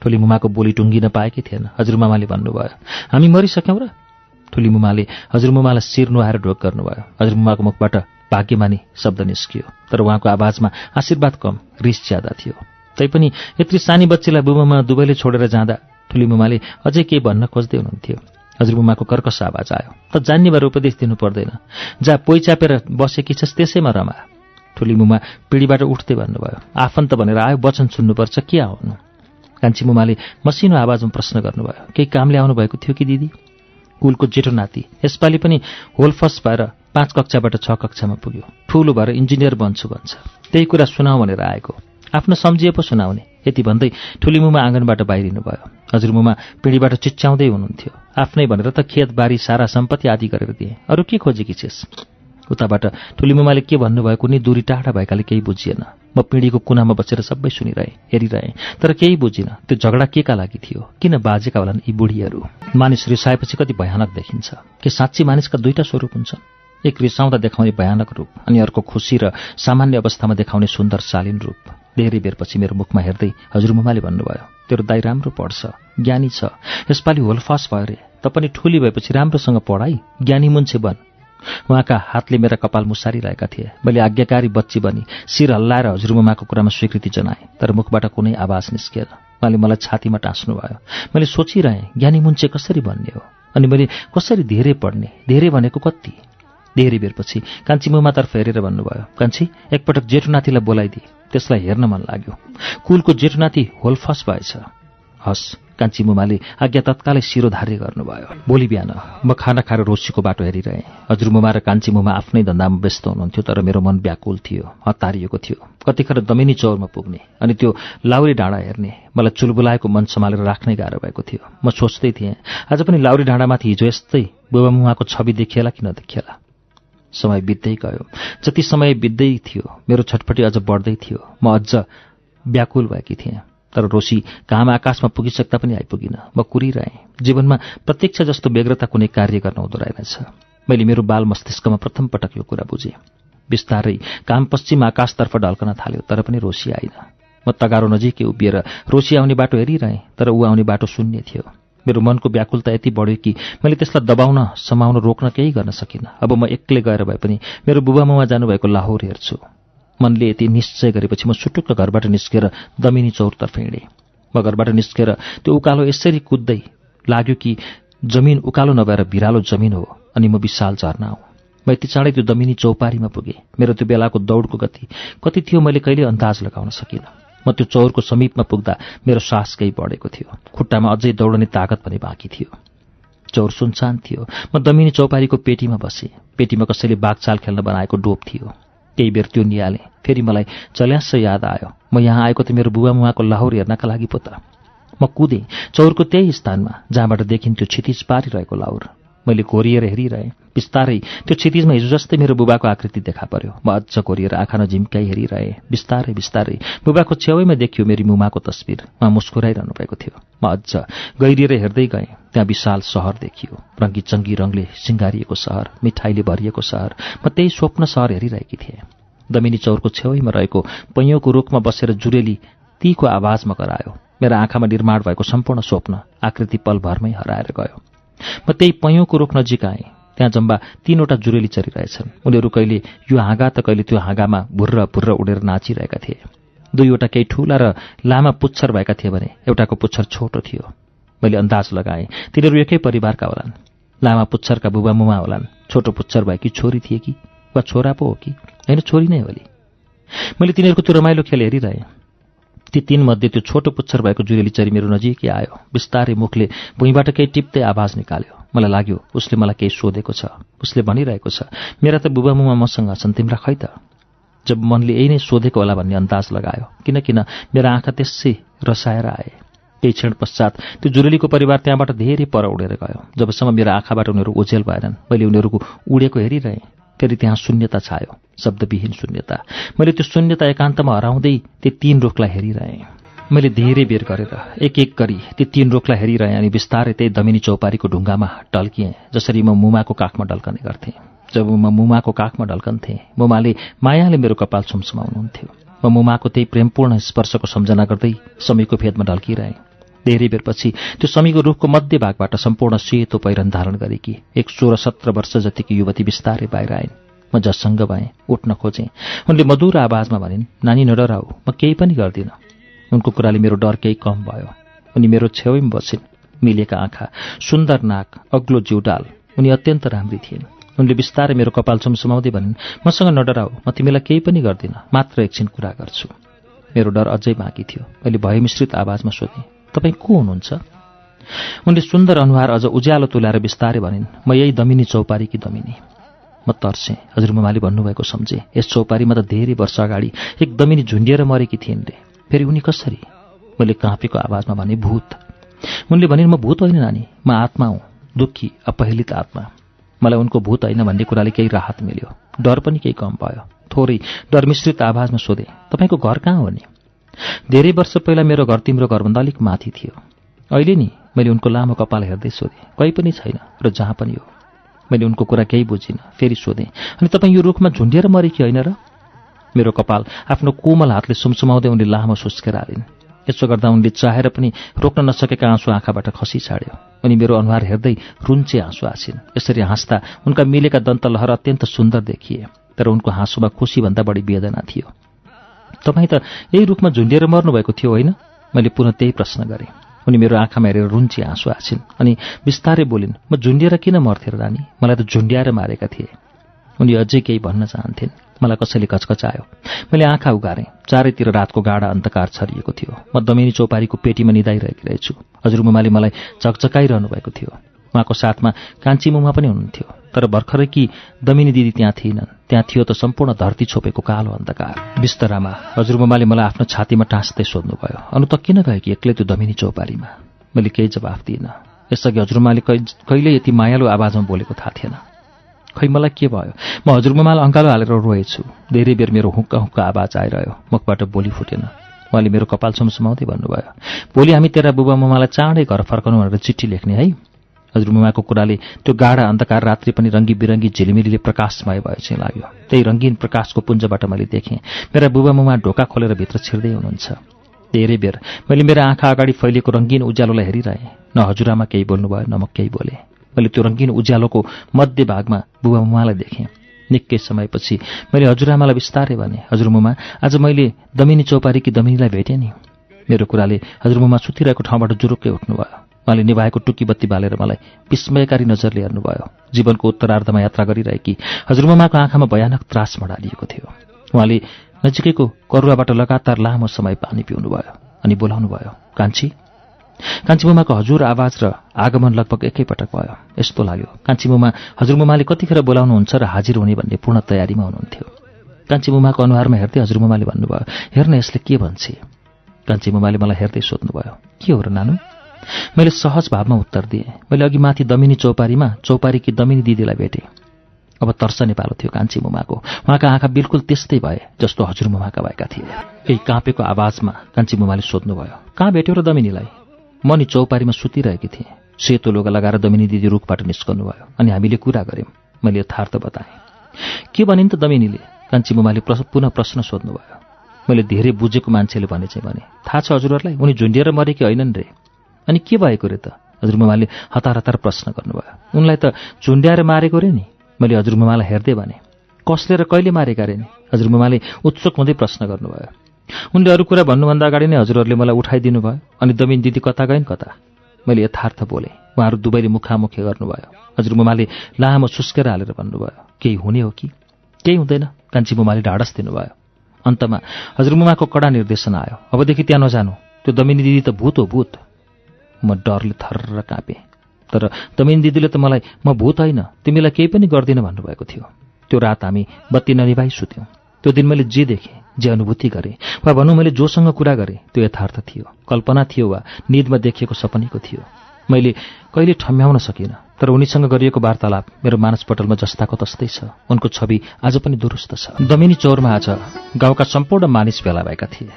ठुली मुमाको बोली टुङ्गिन पाएकै थिएन। हजुरमामाले भन्नुभयो हामी मरिसक्यौँ र? ठुली मुमाले हजुरमुमालाई शिर नुहाएर ढोक गर्नुभयो। हजुरमुमाको मुखबाट भाग्यमानी शब्द निस्कियो तर उहाँको आवाजमा आशीर्वाद कम रिस ज्यादा थियो। तैपनि यत्रो सानी बच्चीलाई बुबामा दुवैले छोडेर जाँदा ठुली मुमाले अझै केही भन्न खोज्दै हुनुहुन्थ्यो। हजुरमुमाको कर्कस आवाज आयो त जान्ने भएर उपदेश दिनु पर्दैन जहाँ पोइ चापेर बसेकी छस् त्यसैमा रमा। ठुली मुमा पिँढीबाट उठ्दै भन्नुभयो आफन्त भनेर आयो वचन सुन्नुपर्छ के आउनु कान्छी मुमाले मसिनो आवाजमा प्रश्न गर्नुभयो। केही कामले आउनुभएको थियो कि दिदी? कुलको जेठो नाति यसपालि पनि होलफस भएर पाँच कक्षाबाट छ कक्षामा पुग्यो। ठुलो भएर इन्जिनियर बन्छु भन्छ। त्यही कुरा सुनाऊ भनेर आएको। आफ्नो सम्झिए पो सुनाउने। यति भन्दै ठुली मुमा आँगनबाट बाहिरिनु भयो हजुरमुमा पिँढीबाट चिच्याउँदै हुनुहुन्थ्यो। आफ्नै भनेर त खेतबारी सारा सम्पत्ति आदि गरेर दिए। अरू के खोजेकी छेस्? उताबाट ठुलीमुमाले के भन्नुभयो कुनै दूरी टाढा भएकाले केही बुझिएन। म पिँढीको कुनामा बसेर सबै सुनिरहेँ हेरिरहेँ। तर केही बुझिनँ त्यो झगडा के का लागि थियो? किन बाजेका होलान् यी बुढीहरू? मानिस रिसाएपछि कति भयानक देखिन्छ। के साँच्ची मानिसका दुईटा स्वरूप हुन्छन्? एक रिसाउँदा देखाउने भयानक रूप अनि अर्को खुसी र सामान्य अवस्थामा देखाउने सुन्दर शालीन रूप। धेरै बेरपछि मेरो मुखमा हेर्दै हजुरमुमाले भन्नुभयो तेरो दाई राम्रो पढ्छ ज्ञानी छ। यसपालि होलफास भयो रे। त पनि ठुली भएपछि राम्रोसँग पढाइ ज्ञानी मुन्छे बन। उहाँका हातले मेरा कपाल मुसारिरहेका थिए। मैले आज्ञाकारी बच्ची बनी। शिर हल्लाएर हजुरमुमाको कुरामा स्वीकृति जनाएँ तर मुखबाट कुनै आवाज निस्किएन उहाँले मलाई छातीमा टाँस्नुभयो। मैले सोचिरहेँ ज्ञानी मुन्छे कसरी भन्ने हो? अनि मैले कसरी धेरै पढ्ने? धेरै भनेको कति? धेरै बेरपछि कान्छी मुमातर्फ हेरेर भन्नुभयो कान्छी एकपटक जेठुनाथीलाई बोलाइदिए त्यसलाई हेर्न मन लाग्यो। कुलको जेठुनाथी होलफस भएछ। हस्। कान्छी मुमाले आज्ञा तत्कालै शिरोधार्य गर्नुभयो। भोलि बिहान म खाना खाएर रोसीको बाटो हेरिरहेँ। हजुरमुमा र कान्छी मुमा आफ्नै धन्दामा व्यस्त हुनुहुन्थ्यो तर मेरो मन व्याकुल थियो हतारिएको थियो। कतिखेर दमिनी चौरमा पुग्ने अनि त्यो लाउरी डाँडा हेर्ने मलाई चुलबुलाएको मन सम्हालेर राख्नै गाह्रो भएको थियो। म सोच्दै थिएँ आज पनि लाउरी डाँडामाथि हिजो यस्तै बुबा मुहाको छवि देखिएला कि नदेखिएला? समय बित्दै गयो। जति समय बित्दै थियो मेरो छटपटी अझ बढ्दै थियो। म अझ व्याकुल भएकी थिएँ। तर रोसी घाम आकाशमा पुगिसक्दा पनि आइपुगिन। म कुरिरहेँ। जीवनमा प्रत्यक्ष जस्तो व्यग्रता कुनै कार्य गर्न हुँदो रहेनछ। मैले मेरो बाल मस्तिष्कमा प्रथम पटक यो कुरा बुझेँ। बिस्तारै काम पश्चिम आकाशतर्फ ढल्कन थाल्यो तर पनि रोसी आइन। म तगारो नजिकै उभिएर रोसी आउने बाटो हेरिरहेँ तर ऊ आउने बाटो शून्य थियो। मेरो मनको व्याकुलता यति बढ्यो कि मैले त्यसलाई दबाउन समाउन रोक्न केही गर्न सकिनँ। अब म एक्लै गएर भए पनि मेरो बुबामुमा जानुभएको लाहोर हेर्छु। मनले यति निश्चय गरेपछि म सुटुक्क घरबाट निस्केर दमिनी चौरतर्फ हिँडेँ। म घरबाट निस्केर त्यो उकालो यसरी कुद्दै लाग्यो कि जमिन उकालो नभएर भिरालो जमिन हो अनि म विशाल झर्ना हुँ। म यति चाँडै त्यो दमिनी चौपारीमा पुगेँ। मेरो त्यो बेलाको दौडको गति कति थियो मैले कहिले अन्दाज लगाउन सकिनँ। म त्यो चौरको समीपमा पुग्दा मेरो सास केही बढेको थियो। खुट्टामा अझै दौडने तागत पनि बाँकी थियो। चौर सुनसान थियो। म दमिनी चौपारीको पेटीमा बसेँ। पेटीमा कसैले बाघचाल खेल्न बनाएको डोप थियो। केही बेर त्यो निहालेँ फेरि मलाई चल्यास याद आयो। म यहाँ आएको त मेरो बुबा मुवाको लाहोर हेर्नका लागि पो त। म कुदेँ चौरको त्यही स्थानमा जहाँबाट देखिन्थ्यो क्षितिज पारिरहेको लाउर मैले कोरिएर हेरिरहेँ। बिस्तारै त्यो क्षितिजमा हिजो जस्तै मेरो बुबाको आकृति देखा पर्यो। म अझ कोरिएर आँखा नझिम्काइ हेरिरहेँ। बिस्तारै बिस्तारै बुबाको छेउैमा देखियो मेरी मुमाको तस्विर। उहाँ मुस्कुराइरहनु भएको थियो। म अझ गहिरिएर हेर्दै गएँ। त्यहाँ विशाल सहर देखियो। रङ्गी चङ्गी रङले सिँगारिएको सहर मिठाईले भरिएको सहर। म त्यही स्वप्न सहर हेरिरहेकी थिएँ। दमिनी चौरको छेउैमा रहेको पैयोको रुखमा बसेर जुरेली तीको आवाजमा करायो। मेरा आँखामा निर्माण भएको सम्पूर्ण स्वप्न आकृति पलभरमै हराएर गयो। म त्यही पैयोको रुख नजिक आएँ। त्यहाँ जम्बा तीनवटा जुरेली चरिरहेछन्। उनीहरू कहिले यो हाँगा त कहिले त्यो हाँगामा भुर्र भुर्र उडेर नाचिरहेका थिए। दुईवटा केही ठूला र लामा पुच्छर भएका थिए भने एउटाको पुच्छर छोटो थियो। मैले अन्दाज लगाएँ तिनीहरू एकै परिवारका होलान्। लामा पुच्छरका बुबा मुमा होलान्। छोटो पुच्छर भएकी छोरी थिए कि? वा छोरा पो हो कि? होइन छोरी नै होली मैले तिनीहरूको त्यो रमाइलो खेल हेरिरहेँ। ती तीनमध्ये त्यो छोटो पुच्छर भएको जुरेली चरी मेरो नजिकै आयो। बिस्तारै मुखले भुइँबाट केही टिप्दै आवाज निकाल्यो। मलाई लाग्यो उसले मलाई केही सोधेको छ। उसले भनिरहेको छ मेरा त बुबा मुमा मसँग छन् तिम्रा खै त? जब मनले यही नै सोधेको होला भन्ने अन्दाज लगायो किनकिन मेरा आँखा त्यसै रसाएर आए। केही क्षण पश्चात त्यो जुरेलीको परिवार त्यहाँबाट धेरै पर उडेर गयो। जबसम्म मेरो आँखाबाट उनीहरू ओझेल भएनन् मैले उनीहरूको उडेको हेरिरहेँ। फेरि त्यहाँ शून्यता छायो शब्दविहीन शून्यता। मैले त्यो शून्यता एकान्तमा हराउँदै ती तीन रुखलाई हेरिरहेँ। मैले धेरै बेर गरेर एक एक गरी ती तीन रुखलाई हेरिरहेँ अनि बिस्तारै त्यही दमिनी चौपारीको ढुङ्गामा ढल्किएँ जसरी म मुमाको काखमा ढल्कने गर्थेँ। जब म मुमाको काखमा ढल्कन्थेँ मुमाले मायाले मेरो कपाल छुमछुमाउनुहुन्थ्यो। म मुमाको त्यही प्रेमपूर्ण स्पर्शको सम्झना गर्दै समयको भेदमा ढल्किरहेँ। धेरै बेरपछि त्यो समीको रुखको मध्य भागबाट सम्पूर्ण सेतो पहिरन धारण गरेकी एक सोह्र सत्र वर्ष जतिकी युवती बिस्तारै बाहिर आइन्। म जससँग भएँ उठ्न खोजेँ। उनले मधुर आवाजमा भनिन् नानी नडराऊ म केही पनि गर्दिनँ। उनको कुराले मेरो डर केही कम भयो। उनी मेरो छेउमा बसिन् मिलेका आँखा सुन्दर नाक अग्लो जिउडाल उनी अत्यन्त राम्री थिइन्। उनले बिस्तारै मेरो कपाल सुमसुमाउँदै भनिन् मसँग नडराऊ म तिमीलाई केही पनि गर्दिनँ मात्र एकछिन कुरा गर्छु मेरो डर अझै बाँकी थियो। मैले भयमिश्रित आवाजमा सोधेँ तपाईँ को हुनुहुन्छ? उनले सुन्दर अनुहार अझ उज्यालो तुल्याएर बिस्तारै भनिन् म यही दमिनी चौपारी कि दमिनी? म तर्सेँ। हजुर ममाले भन्नुभएको सम्झेँ। यस चौपारीमा त धेरै वर्ष अगाडि एक दमिनी झुन्डिएर मरेकी थिइन् रे। फेरि उनी कसरी? मैले काँपेको आवाजमा भने भूत। उनले भनिन् म भूत होइन नानी। म आत्मा हुँ। दुःखी अपहेलित आत्मा। मलाई उनको भूत होइन भन्ने कुराले केही राहत मिल्यो। डर पनि केही कम भयो। थोरै डर मिश्रित आवाजमा सोधेँ तपाईँको घर कहाँ हो नि? धेरै वर्ष पहिला मेरो घर तिम्रो घरभन्दा अलिक माथि थियो। अहिले नि मैले उनको लामो कपाल हेर्दै सोधेँ कहीँ पनि छैन र जहाँ पनि हो? मैले उनको कुरा केही बुझिनँ फेरि सोधेँ अनि तपाईँ यो रुखमा झुन्डिएर मरेकी होइन र? मेरो कपाल आफ्नो कोमल हातले सुमसुमाउँदै उनले लामो सुस्केर हालिन् यसो गर्दा उनले चाहेर पनि रोक्न नसकेका आँसु आँखाबाट खसी छाड्यो। अनि मेरो अनुहार हेर्दै रुन्चे आँसु आसिन् यसरी हाँस्दा उनका मिलेका दन्तलहर अत्यन्त सुन्दर देखिए तर उनको हाँसुमा खुसीभन्दा बढी वेदना थियो। तपाईँ त यही रूपमा झुन्डिएर मर्नुभएको थियो होइन? मैले पुनः त्यही प्रश्न गरेँ। उनी मेरो आँखामा हेरेर रुन्ची आँसु आछिन् अनि बिस्तारै बोलिन् म झुन्डिएर किन मर्थेँ रानी? मलाई त झुन्ड्याएर मारेका थिए उनी अझै केही भन्न चाहन्थिन्। मलाई कसैले कचकचायो। मैले आँखा उगारेँ। चारैतिर रातको गाडा अन्धकार छरिएको थियो। म दमिनी चौपारीको पेटीमा निधाइरहेकी रहेछु। हजुरमुमाले मलाई चकचकाइरहनु भएको थियो। उहाँको साथमा कान्छी मुमा पनि हुनुहुन्थ्यो। तर भर्खरै कि दमिनी दिदी त्यहाँ थिएनन्। त्यहाँ थियो त सम्पूर्ण धरती छोपेको कालो अन्धकार। बिस्तरामा हजुरमुमाले मलाई आफ्नो छातीमा टाँस्दै सोध्नुभयो अनु त किन गयो कि एक्लै त्यो दमिनी चौपारीमा? मैले केही जवाफ दिइनँ। यसअघि हजुरमाले कहिले यति मायालु आवाजमा बोलेको थाहा थिएन। खै मलाई के भयो? म हजुरमुमालाई अङ्कालो हालेर रोएछु। धेरै बेर मेरो हुक्का हुक्का आवाज आइरह्यो। मुखबाट बोली फुटेन। उहाँले मेरो कपाल सुमसुमाउँदै भन्नुभयो भोलि हामी तेरा बुबा मुमालाई चाँडै घर फर्काउनु भनेर चिठी लेख्ने है। हजुरमुमाको कुराले त्यो गाढा अन्धकार रात्रि पनि रङ्गी बिरङ्गी झिलिमिलीले प्रकाशमय भयो चाहिँ लाग्यो। त्यही रङ्गीन प्रकाशको पुञ्जबाट मैले देखेँ। मेरा बुबा मुमा ढोका खोलेर भित्र छिर्दै हुनुहुन्छ। धेरै बेर मैले मेरा आँखा अगाडि फैलिएको रङ्गीन उज्यालोलाई हेरिरहेँ। न हजुरआमा केही बोल्नुभयो न म केही बोलेँ। मैले त्यो रङ्गीन उज्यालोको मध्य भागमा बुबा मुमालाई देखेँ। निकै समयपछि मैले हजुरआमालाई बिस्तारै भने हजुरमुमा आज मैले दमिनी चौपारी कि दमिनीलाई भेटेँ नि। मेरो कुराले हजुरमुमा सुतिरहेको ठाउँबाट जुरुक्कै उठ्नुभयो। उहाँले निभाएको टुकी बत्ती बालेर मलाई विस्मयकारी नजरले हेर्नुभयो। जीवनको उत्तरार्धमा यात्रा गरिरहेकी हजुरमुमाको आँखामा भयानक त्रास मडालिएको थियो। उहाँले नजिकैको करुवाबाट लगातार लामो समय पानी पिउनुभयो अनि बोलाउनु भयो कान्छी कान्छीमुमाको हजुर आवाज र आगमन लगभग एकैपटक भयो। यस्तो लाग्यो कान्छीमुमा हजुरमुमाले कतिखेर बोलाउनुहुन्छ र हाजिर हुने भन्ने पूर्ण तयारीमा हुनुहुन्थ्यो। कान्छी मुमाको अनुहारमा हेर्दै हजुरमुमाले भन्नुभयो हेर्न यसले के भन्छे? कान्छी मुमाले मलाई हेर्दै सोध्नुभयो के हो र नानु? मैले सहज भावमा उत्तर दिएँ। मैले अघि माथि दमिनी चौपारीमा चौपारीकी दमिनी दिदीलाई भेटेँ। अब तर्स नेपालो थियो कान्छी मुमाको। उहाँका आँखा बिल्कुल त्यस्तै भए जस्तो हजुर मुमाका भएका थिए। केही काँपेको आवाजमा कान्छी मुमाले सोध्नुभयो कहाँ भेट्यो र दमिनीलाई? म नि चौपारीमा सुतिरहेकी थिएँ। सेतो लुगा लगाएर दमिनी दिदी रुखबाट निस्कनु भयो अनि हामीले कुरा गऱ्यौँ। मैले यथार्थ बताएँ। के भनिन् त दमिनीले? कान्छी मुमाले पुनः प्रश्न सोध्नुभयो। मैले धेरै बुझेको मान्छेले भने चाहिँ भने थाहा छ हजुरहरूलाई उनी झुन्डिएर मरे कि होइनन् रे। अनि के भएको रे त? हजुरमुमाले हतार हतार प्रश्न गर्नुभयो। उनलाई त झुन्ड्याएर मारेको रे नि। मैले हजुरमुमालाई हेर्दै भने कसले र कहिले मारेका रे नि? हजुरमुमाले उत्सुक हुँदै प्रश्न गर्नुभयो। उनले अरू कुरा भन्नुभन्दा अगाडि नै हजुरहरूले मलाई उठाइदिनु भयो। अनि दमिन दिदी कता गइन् कता? मैले यथार्थ बोलेँ उहाँहरू दुवैले मुखामुखी गर्नुभयो। हजुरमुमाले लामो सुस्केर हालेर भन्नुभयो केही हुने हो कि? केही हुँदैन कान्छी मुमाले ढाडस दिनुभयो। अन्तमा हजुरमुमाको कडा निर्देशन आयो अबदेखि त्यहाँ नजानु। त्यो दमिनी दिदी त भूत हो भूत। म डरले थर्र काँपेँ। तर दमिन दिदीले त मलाई म भूत होइन तिमीलाई केही पनि गर्दिन भन्नुभएको थियो। त्यो रात हामी बत्ती ननिभाइ सुत्यौँ। त्यो दिन मैले जे देखेँ जे अनुभूति गरेँ वा भनौँ मैले जोसँग कुरा गरेँ त्यो यथार्थ थियो। कल्पना थियो वा निदमा देखिएको सपनीको थियो। मैले कहिले ठम्याउन सकिनँ तर उनीसँग गरिएको वार्तालाप मेरो मानसपटलमा जस्ताको तस्तै छ। उनको छवि आज पनि दुरुस्त छ। दमिनी चौरमा आज गाउँका सम्पूर्ण मानिस भेला भएका थिए।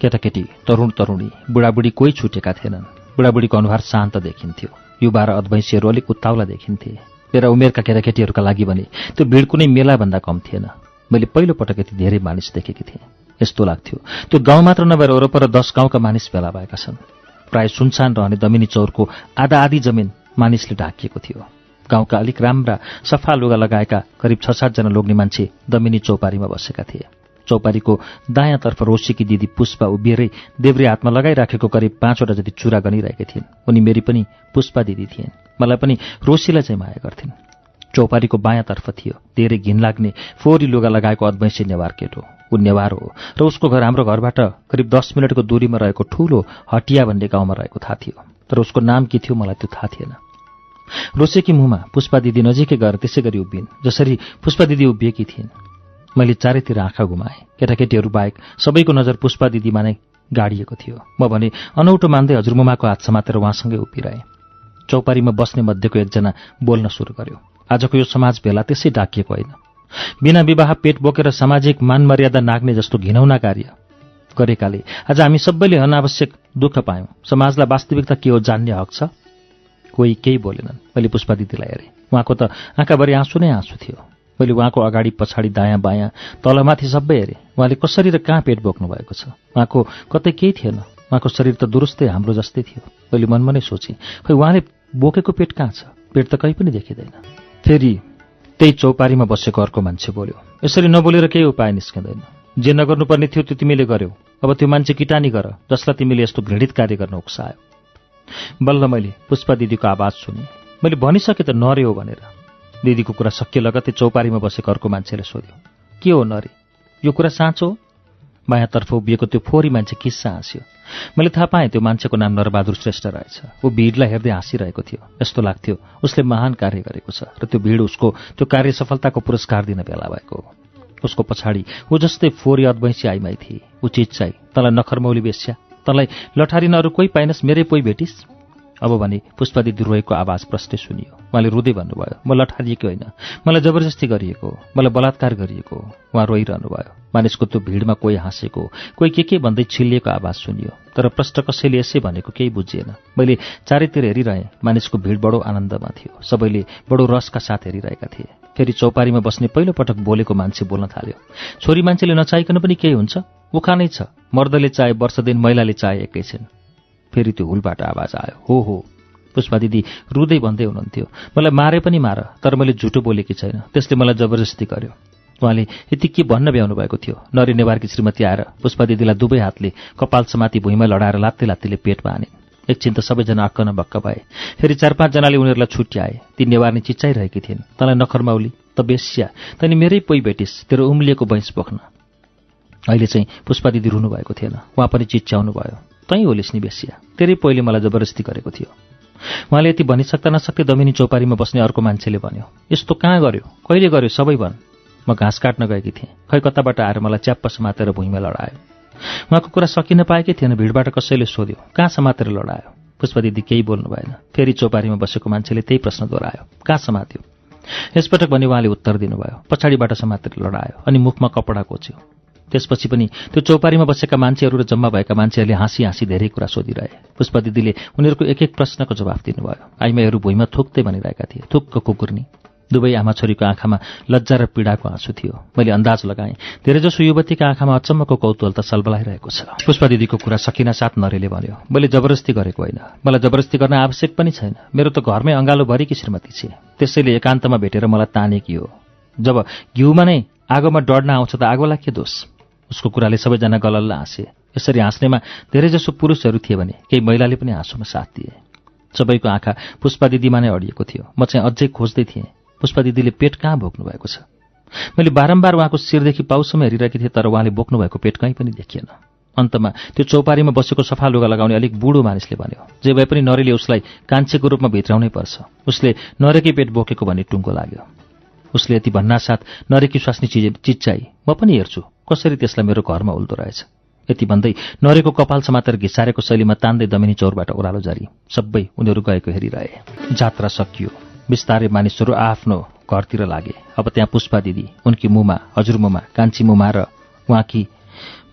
केटाकेटी तरुण तरुणी बुढाबुढी कोही छुटेका थिएनन्। बुढाबुढीको अनुहार शान्त देखिन्थ्यो। युवा र अद्वैँसीहरू अलिक उत्ताउला देखिन्थे। मेरा उमेरका केटाकेटीहरूका लागि भने त्यो भिड कुनै मेलाभन्दा कम थिएन। मैले पहिलोपटक यति धेरै मानिस देखेकी थिएँ। यस्तो लाग्थ्यो त्यो गाउँ मात्र नभएर वरपर दस गाउँका मानिस भेला भएका छन्। प्राय सुनसान रहने दमिनी चौरको आधा आधी जमिन मानिसले ढाकिएको थियो। गाउँका अलिक राम्रा सफा लुगा लगाएका करिब छ सातजना लोग्ने मान्छे दमिनी चौपारीमा बसेका थिए। चौपारीको दायाँतर्फ रोशीकी दिदी पुष्पा उभिएरै देब्रे हातमा लगाइराखेको करिब पाँचवटा जति चुरा गनिरहेकी थिइन्। उनी मेरी पनि पुष्पा दिदी थिइन्। मलाई पनि रोशीलाई चाहिँ माया गर्थिन्। चौपारीको बायाँतर्फ थियो। धेरै घिन लाग्ने फोहोरी लुगा लगाएको अद्वैंशी नेवार केटो। ऊ नेवार हो र उसको घर हाम्रो घरबाट करिब दस मिनटको दूरीमा रहेको ठूलो हटिया भन्ने गाउँमा रहेको थाहा थियो। तर उसको नाम के थियो मलाई त्यो थाहा थिएन। रोसेकी मुहमा पुष्पा दिदी नजिकै गएर त्यसै गरी उभिन् जसरी पुष्पा दिदी उभिएकी थिइन्। मैले चारैतिर आँखा गुमाएँ केटाकेटीहरू बाहेक सबैको नजर पुष्पा दिदीमा नै गाडिएको थियो। म भने अनौठो मान्दै हजुरमुमाको हात समातेर उहाँसँगै उभिरहेँ। चौपारीमा बस्ने मध्येको एकजना बोल्न सुरु गर्यो। आजको यो समाज भेला त्यसै डाकिएको होइन। बिना विवाह पेट बोकेर सामाजिक मान मर्यादा नाग्ने जस्तो घिनौना कार्य गरेकाले आज हामी सबैले अनावश्यक दुःख पायौँ। समाजलाई वास्तविकता के हो जान्ने हक छ? कोही केही बोलेनन्। मैले पुष्पा दिदीलाई हेरेँ। उहाँको त आँखाभरि आँसु नै आँसु थियो। मैले उहाँको अगाडि पछाडि दायाँ बायाँ तलमाथि सबै हेरेँ। उहाँले कसरी र कहाँ पेट बोक्नु भएको छ? उहाँको कतै केही थिएन। उहाँको शरीर त दुरुस्तै हाम्रो जस्तै थियो। मैले मनमा नै सोचेँ खै उहाँले बोकेको पेट कहाँ छ? पेट त कहीँ पनि देखिँदैन। फेरि त्यही चौपारीमा बसेको अर्को मान्छे बोल्यो। यसरी नबोलेर केही उपाय निस्किँदैन। जे नगर्नुपर्ने थियो त्यो तिमीले गर्यौ। अब त्यो मान्छे किटानी गर जसलाई तिमीले यस्तो घृणित कार्य गर्न उक्सायो। बल्ल मैले पुष्पा दिदीको आवाज सुने। मैले भनिसकेँ त नर्यो भनेर। दिदीको कुरा सकिए लगत्तै चौपारीमा बसेको अर्को मान्छेले सोध्यो के हो नरे? यो कुरा साँचो हो? बायाँतर्फ उभिएको त्यो फोहोरी मान्छे किस्सा हाँस्यो। मैले थाहा पाएँ त्यो मान्छेको नाम नरबहादुर श्रेष्ठ रहेछ। ऊ भिडलाई हेर्दै हाँसिरहेको थियो। यस्तो लाग्थ्यो उसले महान कार्य गरेको छ र त्यो भिड उसको त्यो कार्य सफलताको पुरस्कार दिन बेला भएको हो। उसको पछाडि ऊ जस्तै फोहोरी अद्वैँसी आइमाई थिए। ऊ चिज चाहिँ तँलाई नखरमौली बेस्या। तँलाई लठारिन अरू कोही पाइनस् मेरै कोही भेटिस्? अब भने पुष्पादिदी रोएको आवाज प्रष्टै सुनियो। उहाँले रुँदै भन्नुभयो म लठारिएको होइन। मलाई जबरजस्ती गरिएको हो मलाई बलात्कार गरिएको। उहाँ रोइरहनु भयो मानिसको त्यो भिडमा कोही हाँसेको कोही के के भन्दै छिल्लिएको आवाज सुनियो। तर प्रष्ट कसैले यसै भनेको केही बुझिएन। मैले चारैतिर हेरिरहेँ मानिसको भिड बडो आनन्दमा थियो। सबैले बडो रसका साथ हेरिरहेका थिए। फेरि चौपारीमा बस्ने पहिलोपटक बोलेको मान्छे बोल्न थाल्यो। छोरी मान्छेले नचाहिकन पनि केही हुन्छ? उखानै छ। मर्दले चाहे वर्ष दिन महिलाले चाहे एकैछिन फेरि त्यो हुलबाट आवाज आयो। हो हो। पुष्पा दिदी रुँदै भन्दै हुनुहुन्थ्यो। मलाई मारे पनि मार तर मैले झुटो बोलेकी छैन। त्यसले मलाई जबरजस्ती गर्यो। उहाँले यति के भन्न भ्याउनु भएको थियो? नरी नेवारकी श्रीमती आएर पुष्पा दिदीलाई दुवै हातले कपाल समाति भुइँमा लडाएर लात्ते लात्तीले पेटमा हाने एकछिन त सबैजना अक्क न भक्क भए। फेरि चार पाँचजनाले उनीहरूलाई छुट्याए। ती नेवार्ने चिच्चाइरहेकी थिइन्। तँलाई नखरमाउली त बेस्या। तैँले मेरै पोइ भेटिस् तेरो उम्लिएको बैंस बोक्न। अहिले चाहिँ पुष्पा दिदी रुनुभएको थिएन। उहाँ पनि चिच्याउनु भयो तै होलिस् नि बेसिया तेरै पहिले मलाई जबरजस्ती गरेको थियो। उहाँले यति भनिसक्दा नसक्दै दमिनी चौपारीमा बस्ने अर्को मान्छेले भन्यो यस्तो कहाँ गर्यो? कहिले गर्यो सबै भन्। म घाँस काट्न गएकी थिएँ। खै कताबाट आएर मलाई च्याप्प समातेर भुइँमा लडायो। उहाँको कुरा सकिन पाएकै थिएन भिडबाट कसैले सोध्यो कहाँ समातेर लडायो? पुष्पा दिदी केही बोल्नु भएन। फेरि चौपारीमा बसेको मान्छेले त्यही प्रश्न दोहोऱ्यायो कहाँ समात्यो? यसपटक भने उहाँले उत्तर दिनुभयो पछाडिबाट समातेर लडायो अनि मुखमा कपडा कोच्यो। त्यसपछि पनि त्यो चौपारीमा बसेका मान्छेहरू र जम्मा भएका मान्छेहरूले हाँसी हाँसी धेरै कुरा सोधिरहे। पुष्पा दिदीले उनीहरूको एक एक प्रश्नको जवाफ दिनुभयो। आइमाईहरू भुइँमा थुक्दै भनिरहेका थिए थुक्क कुकुर्नी दुवै आमा छोरीको आँखामा लज्जा र पीडाको आँसु थियो। मैले अन्दाज लगाएँ धेरैजसो युवतीका आँखामा अचम्मको कौतूहल त सलबलाइरहेको छ पुष्पा दिदीको कुरा सकिन साथ नरेले भन्यो मैले जबरजस्ती गरेको होइन। मलाई जबरजस्ती गर्न आवश्यक पनि छैन। मेरो त घरमै अँगालो भरिकी श्रीमती छे त्यसैले एकान्तमा भेटेर मलाई तानेकी हो। जब घिउमा नै आगोमा डढ्न आउँछ त आगोलाई के दोष? उसको कुराले सबैजना गलल्ल हाँसे। यसरी हाँस्नेमा धेरैजसो पुरुषहरू थिए भने केही महिलाले पनि हाँसोमा साथ दिए। सबैको आँखा पुष्पा दिदीमा नै अडिएको थियो। म चाहिँ अझै खोज्दै थिएँ पुष्पा दिदीले पेट कहाँ भोग्नु भएको छ? मैले बारम्बार उहाँको शिरदेखि पाउसम्म हेरिरहेकी थिएँ तर उहाँले बोक्नु भएको पेट कहीँ पनि देखिएन। अन्तमा त्यो चौपारीमा बसेको सफा लुगा लगाउने अलिक बुढो मानिसले भन्यो जे भए पनि नरेले उसलाई कान्छेको रूपमा भित्राउनै पर्छ। उसले नरेकै पेट बोकेको भन्ने टुङ्गो लाग्यो। उसले यति भन्नासाथ नरेकी स्वास्नी चिज चिच्चाई म पनि हेर्छु कसरी त्यसलाई मेरो घरमा उल्दो रहेछ? यति भन्दै नरेको कपाल समातेर घिसारेको शैलीमा तान्दै दमिनी चौरबाट ओह्रालो जारी सबै उनीहरू गएको हेरिरहे। जात्रा सकियो। बिस्तारै मानिसहरू आफ्नो घरतिर लागे। अब त्यहाँ पुष्पा दिदी उनकी मुमा हजुरमुमा कान्छी मुमा र उहाँकी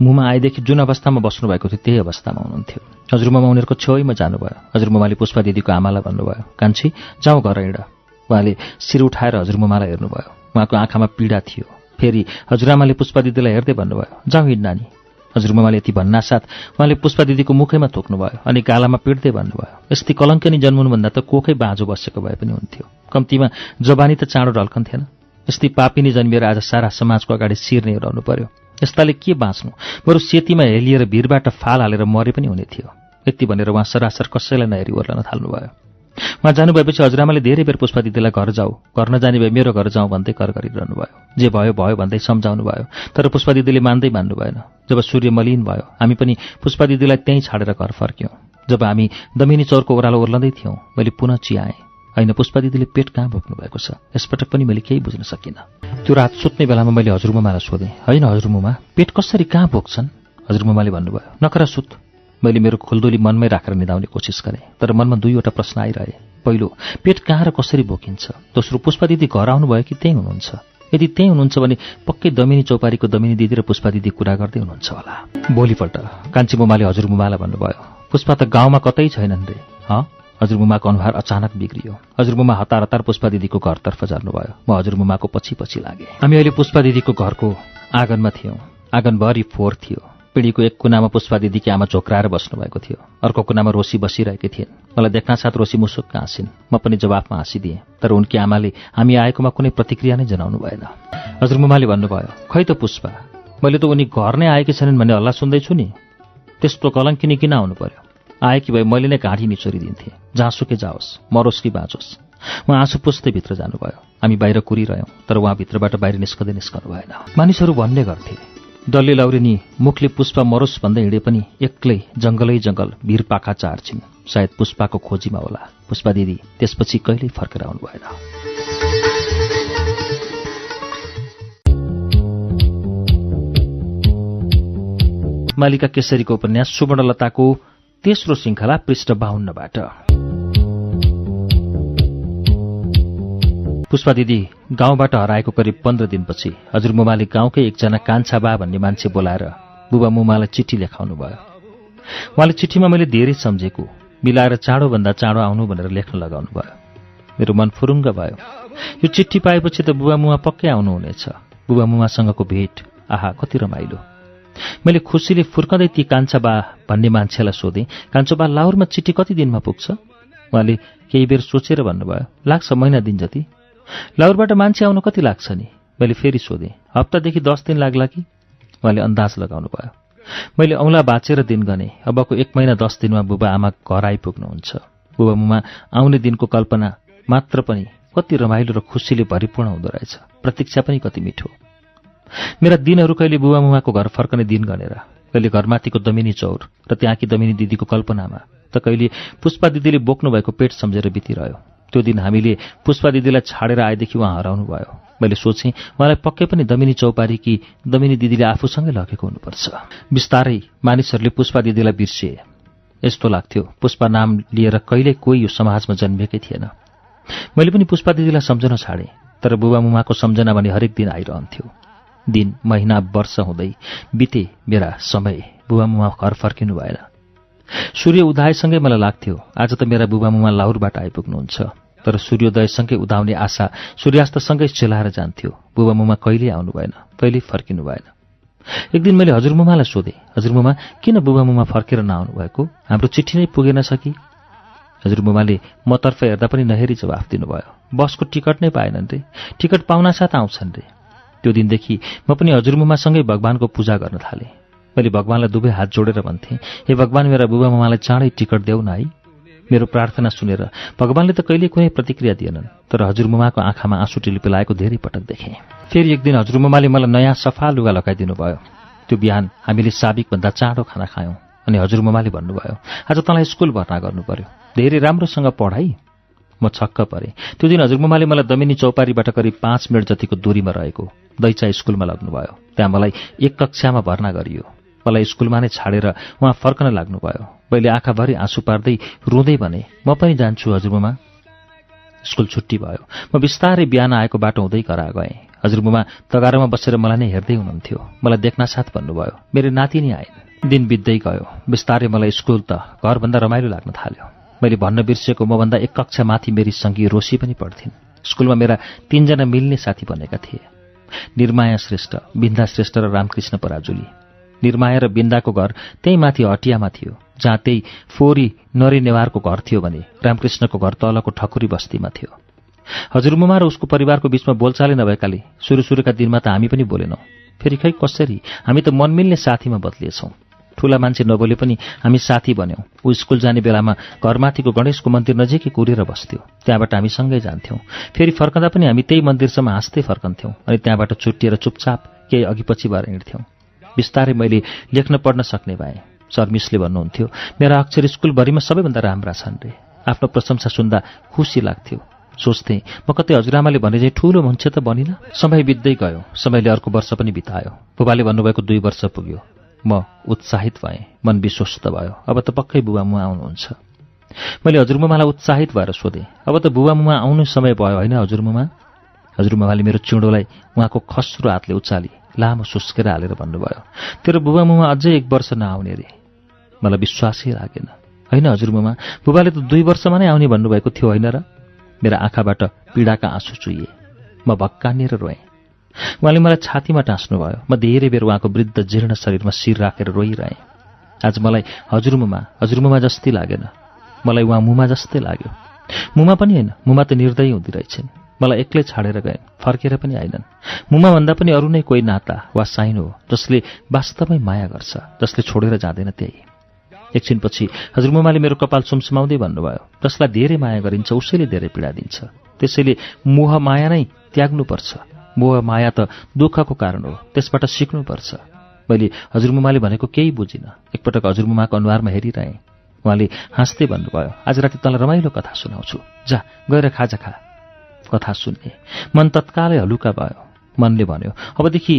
मुमा आएदेखि जुन अवस्थामा बस्नुभएको थियो त्यही अवस्थामा हुनुहुन्थ्यो। हजुरमुमा उनीहरूको छेउमा जानुभयो। हजुरमुमाले पुष्पा दिदीको आमालाई भन्नुभयो कान्छी जाउँ घर हिँड। उहाँले शिर उठाएर हजुरमुमालाई हेर्नुभयो। उहाँको आँखामा पीडा थियो। फेरि हजुरआमाले पुष्पा दिदीलाई हेर्दै भन्नुभयो जाउँ हिँड नानी। हजुरमुमाले यति भन्नासाथ उहाँले पुष्पा दिदीको मुखैमा थोक्नुभयो अनि गालामा पिट्दै भन्नुभयो यस्तै कलङ्कनी जन्मनुभन्दा त कोखै बाँझो बसेको भए पनि हुन्थ्यो। कम्तीमा जवानी त चाँडो ढल्कन्थेन यस्तै पापिनी जन्मिएर आज सारा समाजको अगाडि शिर नै रहनु पर्यो। यस्ताले के बाँच्नु? बरु सेतीमा हेलिएर भिरबाट फाल हालेर मरे पनि हुने थियो। यति भनेर उहाँ सरासर कसैलाई नहेरी ओर्लन थाल्नुभयो। उहाँ जानुभएपछि हजुरआमाले धेरै बेर पुष्पा दिदीलाई घर जाऊ घर नजाने भए मेरो घर जाउँ भन्दै कर गरिरहनु भयो जे भयो भयो भन्दै सम्झाउनु भयो तर पुष्पा दिदीले मान्दै मान्नु भएन। जब सूर्य मलिन भयो हामी पनि पुष्पा दिदीलाई त्यहीँ छाडेर घर फर्क्यौँ। जब हामी दमिनी चौरको ओह्रालो ओर्लँदै थियौँ मैले पुनः चियाएँ। होइन पुष्पा दिदीले पेट कहाँ बोक्नु भएको छ? यसपटक पनि मैले केही बुझ्न सकिनँ। त्यो रात सुत्ने बेलामा मैले हजुरमुमालाई सोधेँ होइन हजुरमुमा पेट कसरी कहाँ बोक्छन् हजुरमुमाले भन्नुभयो नकरा सुत। मैले मेरो खुल्दुली मनमै राखेर निधाउने कोसिस गरेँ तर मनमा दुईवटा प्रश्न आइरहे। पहिलो पेट कहाँ र कसरी बोकिन्छ? दोस्रो पुष्पा दिदी घर आउनुभयो कि त्यहीँ हुनुहुन्छ? यदि त्यहीँ हुनुहुन्छ भने पक्कै दमिनी चौपारीको दमिनी दिदी र पुष्पा दिदी कुरा गर्दै हुनुहुन्छ होला। भोलिपल्ट कान्छी मुमाले हजुरमुमालाई भन्नुभयो पुष्पा त गाउँमा कतै छैनन् रे ह? हजुरमुमाको अनुहार अचानक बिग्रियो। हजुरमुमा हतार हतार पुष्पा दिदीको घरतर्फ झर्नुभयो म हजुरमुमाको पछि पछि लागेँ। हामी अहिले पुष्पा दिदीको घरको आँगनमा थियौँ। आँगनभरि फोहोर थियो। पिँढीको एक कुनामा पुष्पा दिदीकी आमा झोक्राएर बस्नुभएको थियो। अर्को कुनामा रोसी बसिरहेकी थिइन्। मलाई देख्न साथ रोसी मुसुक्क हाँसिन्। म पनि जवाफमा हाँसिदिएँ तर उनकी आमाले हामी आएकोमा कुनै प्रतिक्रिया नै जनाउनु भएन। हजुर मुमाले भन्नुभयो खै त पुष्पा मैले त उनी घर नै आएकी छैनन् भन्ने हल्ला सुन्दैछु नि। त्यस्तो कलङ्किनी किन आउनु पर्यो आएकी भए मैले नै घाँटी निचोरिदिन्थेँ। जहाँसुकै जाओस् मरोस् कि बाँचोस्? उहाँ आँसु पुस्दै भित्र जानुभयो। हामी बाहिर कुरिरह्यौँ तर उहाँ भित्रबाट बाहिर निस्कँदै निस्कनु भएन मानिसहरू भन्ने गर्थे डल्ले लाउरेनी मुखले पुष्पा मरोस् भन्दै हिँडे पनि एक्लै जङ्गलै जङ्गल भिर पाखा चार्छिन्। सायद पुष्पाको खोजीमा होला। पुष्पा दिदी त्यसपछि कहिल्यै फर्केर आउनु भएन मालिका केसरीको उपन्यास सुवर्णलताको तेस्रो श्रृङ्खला पृष्ठ बाहुन्नबाट पुष्पा दिदी गाउँबाट हराएको करिब पन्ध्र दिनपछि हजुरमुमाले गाउँकै एकजना कान्छा बा भन्ने मान्छे बोलाएर बुबा मुमालाई चिठी लेखाउनु भयो उहाँले चिठीमा मैले धेरै सम्झेको मिलाएर चाँडोभन्दा चाँडो आउनु भनेर लेख्न लगाउनु भयो मेरो मन फुरुङ्ग भयो। यो चिठी पाएपछि त बुबा मुमा पक्कै आउनुहुनेछ। बुबा मुमासँगको भेट आहा कति रमाइलो। मैले खुसीले फुर्कँदै ती कान्छा बा भन्ने मान्छेलाई सोधेँ कान्छो बा लाहुरमा चिठी कति दिनमा पुग्छ? उहाँले केही बेर सोचेर भन्नुभयो। लाग्छ महिना दिन जति। लाउरबाट मान्छे आउन कति लाग्छ नि? मैले फेरि सोधेँ। हप्तादेखि दस दिन लाग्ला कि? उहाँले अन्दाज लगाउनु भयो मैले औँला बाँचेर दिन गने। अबको एक महिना दस दिनमा बुबा आमा घर आइपुग्नुहुन्छ। बुबा मुमा आउने दिनको कल्पना मात्र पनि कति रमाइलो र खुसीले भरिपूर्ण हुँदो रहेछ। प्रतीक्षा पनि कति मिठो। मेरा दिनहरू कहिले बुबा मुमाको घर फर्कने दिन गनेर कहिले घरमाथिको दमिनी चौर र त्यहाँकी दमिनी दिदीको कल्पनामा त कहिले पुष्पा दिदीले बोक्नु भएको पेट सम्झेर बितिरह्यो। त्यो दिन हामीले पुष्पा दिदीलाई छाडेर आएदेखि उहाँ हराउनु भयो। मैले सोचेँ उहाँलाई पक्कै पनि दमिनी चौपारी कि दमिनी दिदीले आफूसँगै लगेको हुनुपर्छ। बिस्तारै मानिसहरूले पुष्पा दिदीलाई बिर्सिए यस्तो लाग्थ्यो। पुष्पा नाम लिएर कहिल्यै कोही यो समाजमा जन्मेकै थिएन। मैले पनि पुष्पा दिदीलाई सम्झन छाडेँ तर बुबा मुमाको सम्झना भने हरेक दिन आइरहन्थ्यो। दिन महिना वर्ष हुँदै बिते मेरा समय। बुबा मुमा घर फर्किनु भएन। सूर्य उदायसँगै मलाई लाग्थ्यो आज त मेरा बुबा मुमा लाहुरबाट आइपुग्नुहुन्छ। तर सूर्योदयसँगै उदाउने आशा सूर्यास्तसँगै चेलाएर जान्थ्यो। बुबा मुमा कहिल्यै आउनु भएन कहिल्यै फर्किनु भएन एक दिन मैले हजुरमुमालाई सोधेँ हजुरमुमा किन बुबा मुमा फर्केर नआउनु भएको हाम्रो चिठी नै पुगेन कि हजुरमुमाले मतर्फ हेर्दा पनि नहेरी जवाफ दिनुभयो बसको टिकट नै पाएनन् रे टिकट पाउनासाथ आउँछन् रे। त्यो दिनदेखि म पनि हजुरमुमासँगै भगवानको पूजा गर्न थालेँ। मैले भगवान्लाई दुवै हात जोडेर भन्थेँ हे भगवान् मेरा बुबा मुमालाई चाँडै टिकट देऊ न है। मेरो प्रार्थना सुनेर भगवान्ले त कहिले कुनै प्रतिक्रिया दिएनन् तर हजुरमुमाको आँखामा आँसु टिलिपी लागेको धेरै पटक देखेँ। फेरि एक दिन हजुरमुमाले मलाई नयाँ सफा लुगा लगाइदिनु भयो त्यो बिहान हामीले साबिकभन्दा चाँडो खाना खायौँ अनि हजुरमुमाले भन्नुभयो आज तँलाई स्कुल भर्ना गर्नु पर्यो धेरै राम्रोसँग पढाइ म छक्क परेँ। त्यो दिन हजुरमुमाले मलाई दमिनी चौपारीबाट करिब पाँच मिनट जतिको दूरीमा रहेको दैचा स्कुलमा लग्नुभयो। त्यहाँ मलाई एक कक्षामा भर्ना गरियो। मलाई स्कुलमा नै छाडेर उहाँ फर्कन लाग्नुभयो। मैले आँखाभरि आँसु पार्दै रुँदै भने म पनि जान्छु हजुरमुमा स्कुल छुट्टी भयो। म बिस्तारै बिहान आएको बाटो हुँदै करा गएँ हजुरमुमा तगारोमा बसेर मलाई नै हेर्दै हुनुहुन्थ्यो। मलाई देख्न साथ भन्नुभयो मेरो नाति नै दिन बित्दै गयो। बिस्तारै मलाई स्कुल त घरभन्दा रमाइलो लाग्न थाल्यो। मैले भन्न बिर्सेको मभन्दा एक कक्षा माथि मेरी सङ्गी रोसी पनि पढ्थिन्। स्कुलमा मेरा तीनजना मिल्ने साथी बनेका थिए। निर्माया श्रेष्ठ बिन्दा श्रेष्ठ र रामकृष्ण पराजुली। निर्माया र बिन्दाको घर त्यही माथि हटियामा थियो जहाँ त्यही फोरी नरी नेवारको घर थियो भने रामकृष्णको घर तलको ठकुरी बस्तीमा थियो। हजुरमुमा र उसको परिवारको बीचमा बोलचालै नभएकाले सुरु सुरुका दिनमा त हामी पनि बोलेनौँ। फेरि खै कसरी? हामी त मनमिल्ने साथीमा बदलिएछौँ। ठुला मान्छे नबोले पनि हामी साथी बन्यौँ। ऊ स्कुल जाने बेलामा घरमाथिको गणेशको मन्दिर नजिकै कुरेर बस्थ्यो। त्यहाँबाट हामी सँगै जान्थ्यौँ। फेरि फर्कँदा पनि हामी त्यही मन्दिरसम्म हाँस्दै फर्कन्थ्यौँ अनि त्यहाँबाट छुट्टिएर चुपचाप केही अघि पछि भएर हिँड्थ्यौँ। बिस्तारै मैले लेख्न पढ्न सक्ने भएँ। सर मिसले भन्नुहुन्थ्यो मेरा अक्षर स्कुलभरिमा सबैभन्दा राम्रा छन् रे। आफ्नो प्रशंसा सुन्दा खुसी लाग्थ्यो। सोच्थेँ म कतै हजुरआमाले भने चाहिँ ठुलो मान्छे त बनिन समय बित्दै गयो। समयले अर्को वर्ष पनि बितायो। बुबाले भन्नुभएको दुई वर्ष पुग्यो। म उत्साहित भएँ। मन विश्वस्त भयो। अब त पक्कै बुबा मुवा आउनुहुन्छ मैले हजुरमुमालाई उत्साहित भएर सोधेँ अब त बुबा मुमा आउनु समय भयो होइन हजुरमुमा? हजुरमुमाले मेरो चिउँडोलाई उहाँको खस्रो हातले उचाली। लामो सुस्केर हालेर भन्नुभयो तेरो बुबा मुमा अझै एक वर्ष नआउने रे। मलाई विश्वासै लागेन। होइन हजुरमुमा बुबाले त दुई वर्षमा नै आउने भन्नुभएको थियो होइन र? मेरा आँखाबाट पीडाका आँसु चुइए म भक्कानिएर रोएँ। उहाँले मलाई छातीमा टाँस्नुभयो। म धेरै बेर उहाँको वृद्ध जीर्ण शरीरमा शिर राखेर रोइरहेँ। आज मलाई हजुरमुमा हजुरमुमा जस्तै लागेन। मलाई उहाँ मुमा जस्तै लाग्यो। मुमा पनि होइन मुमा त निर्दय हुँदो रहेछन्। मलाई एक्लै छाडेर गए। फर्केर पनि आइनन्। मुमाभन्दा पनि अरू नै कोही नाता वा साइन हो जसले वास्तवमै माया गर्छ जसले छोडेर जाँदैन त्यही। एकछिनपछि हजुरमुमाले मेरो कपाल सुमसुमाउँदै भन्नुभयो जसलाई धेरै माया गरिन्छ उसैले धेरै पीडा दिन्छ। त्यसैले मोह माया नै त्याग्नुपर्छ। मोह माया त दुःखको कारण हो त्यसबाट सिक्नुपर्छ। मैले हजुरमुमाले भनेको केही बुझिनँ। एकपटक हजुरमुमाको अनुहारमा हेरिरहेँ। उहाँले हाँस्दै भन्नुभयो आज राति तँलाई रमाइलो कथा सुनाउँछु। जा गएर खाजा खा। कथा सुन्ने। मन तत्कालै हलुका भयो। मनले भन्यो अबदेखि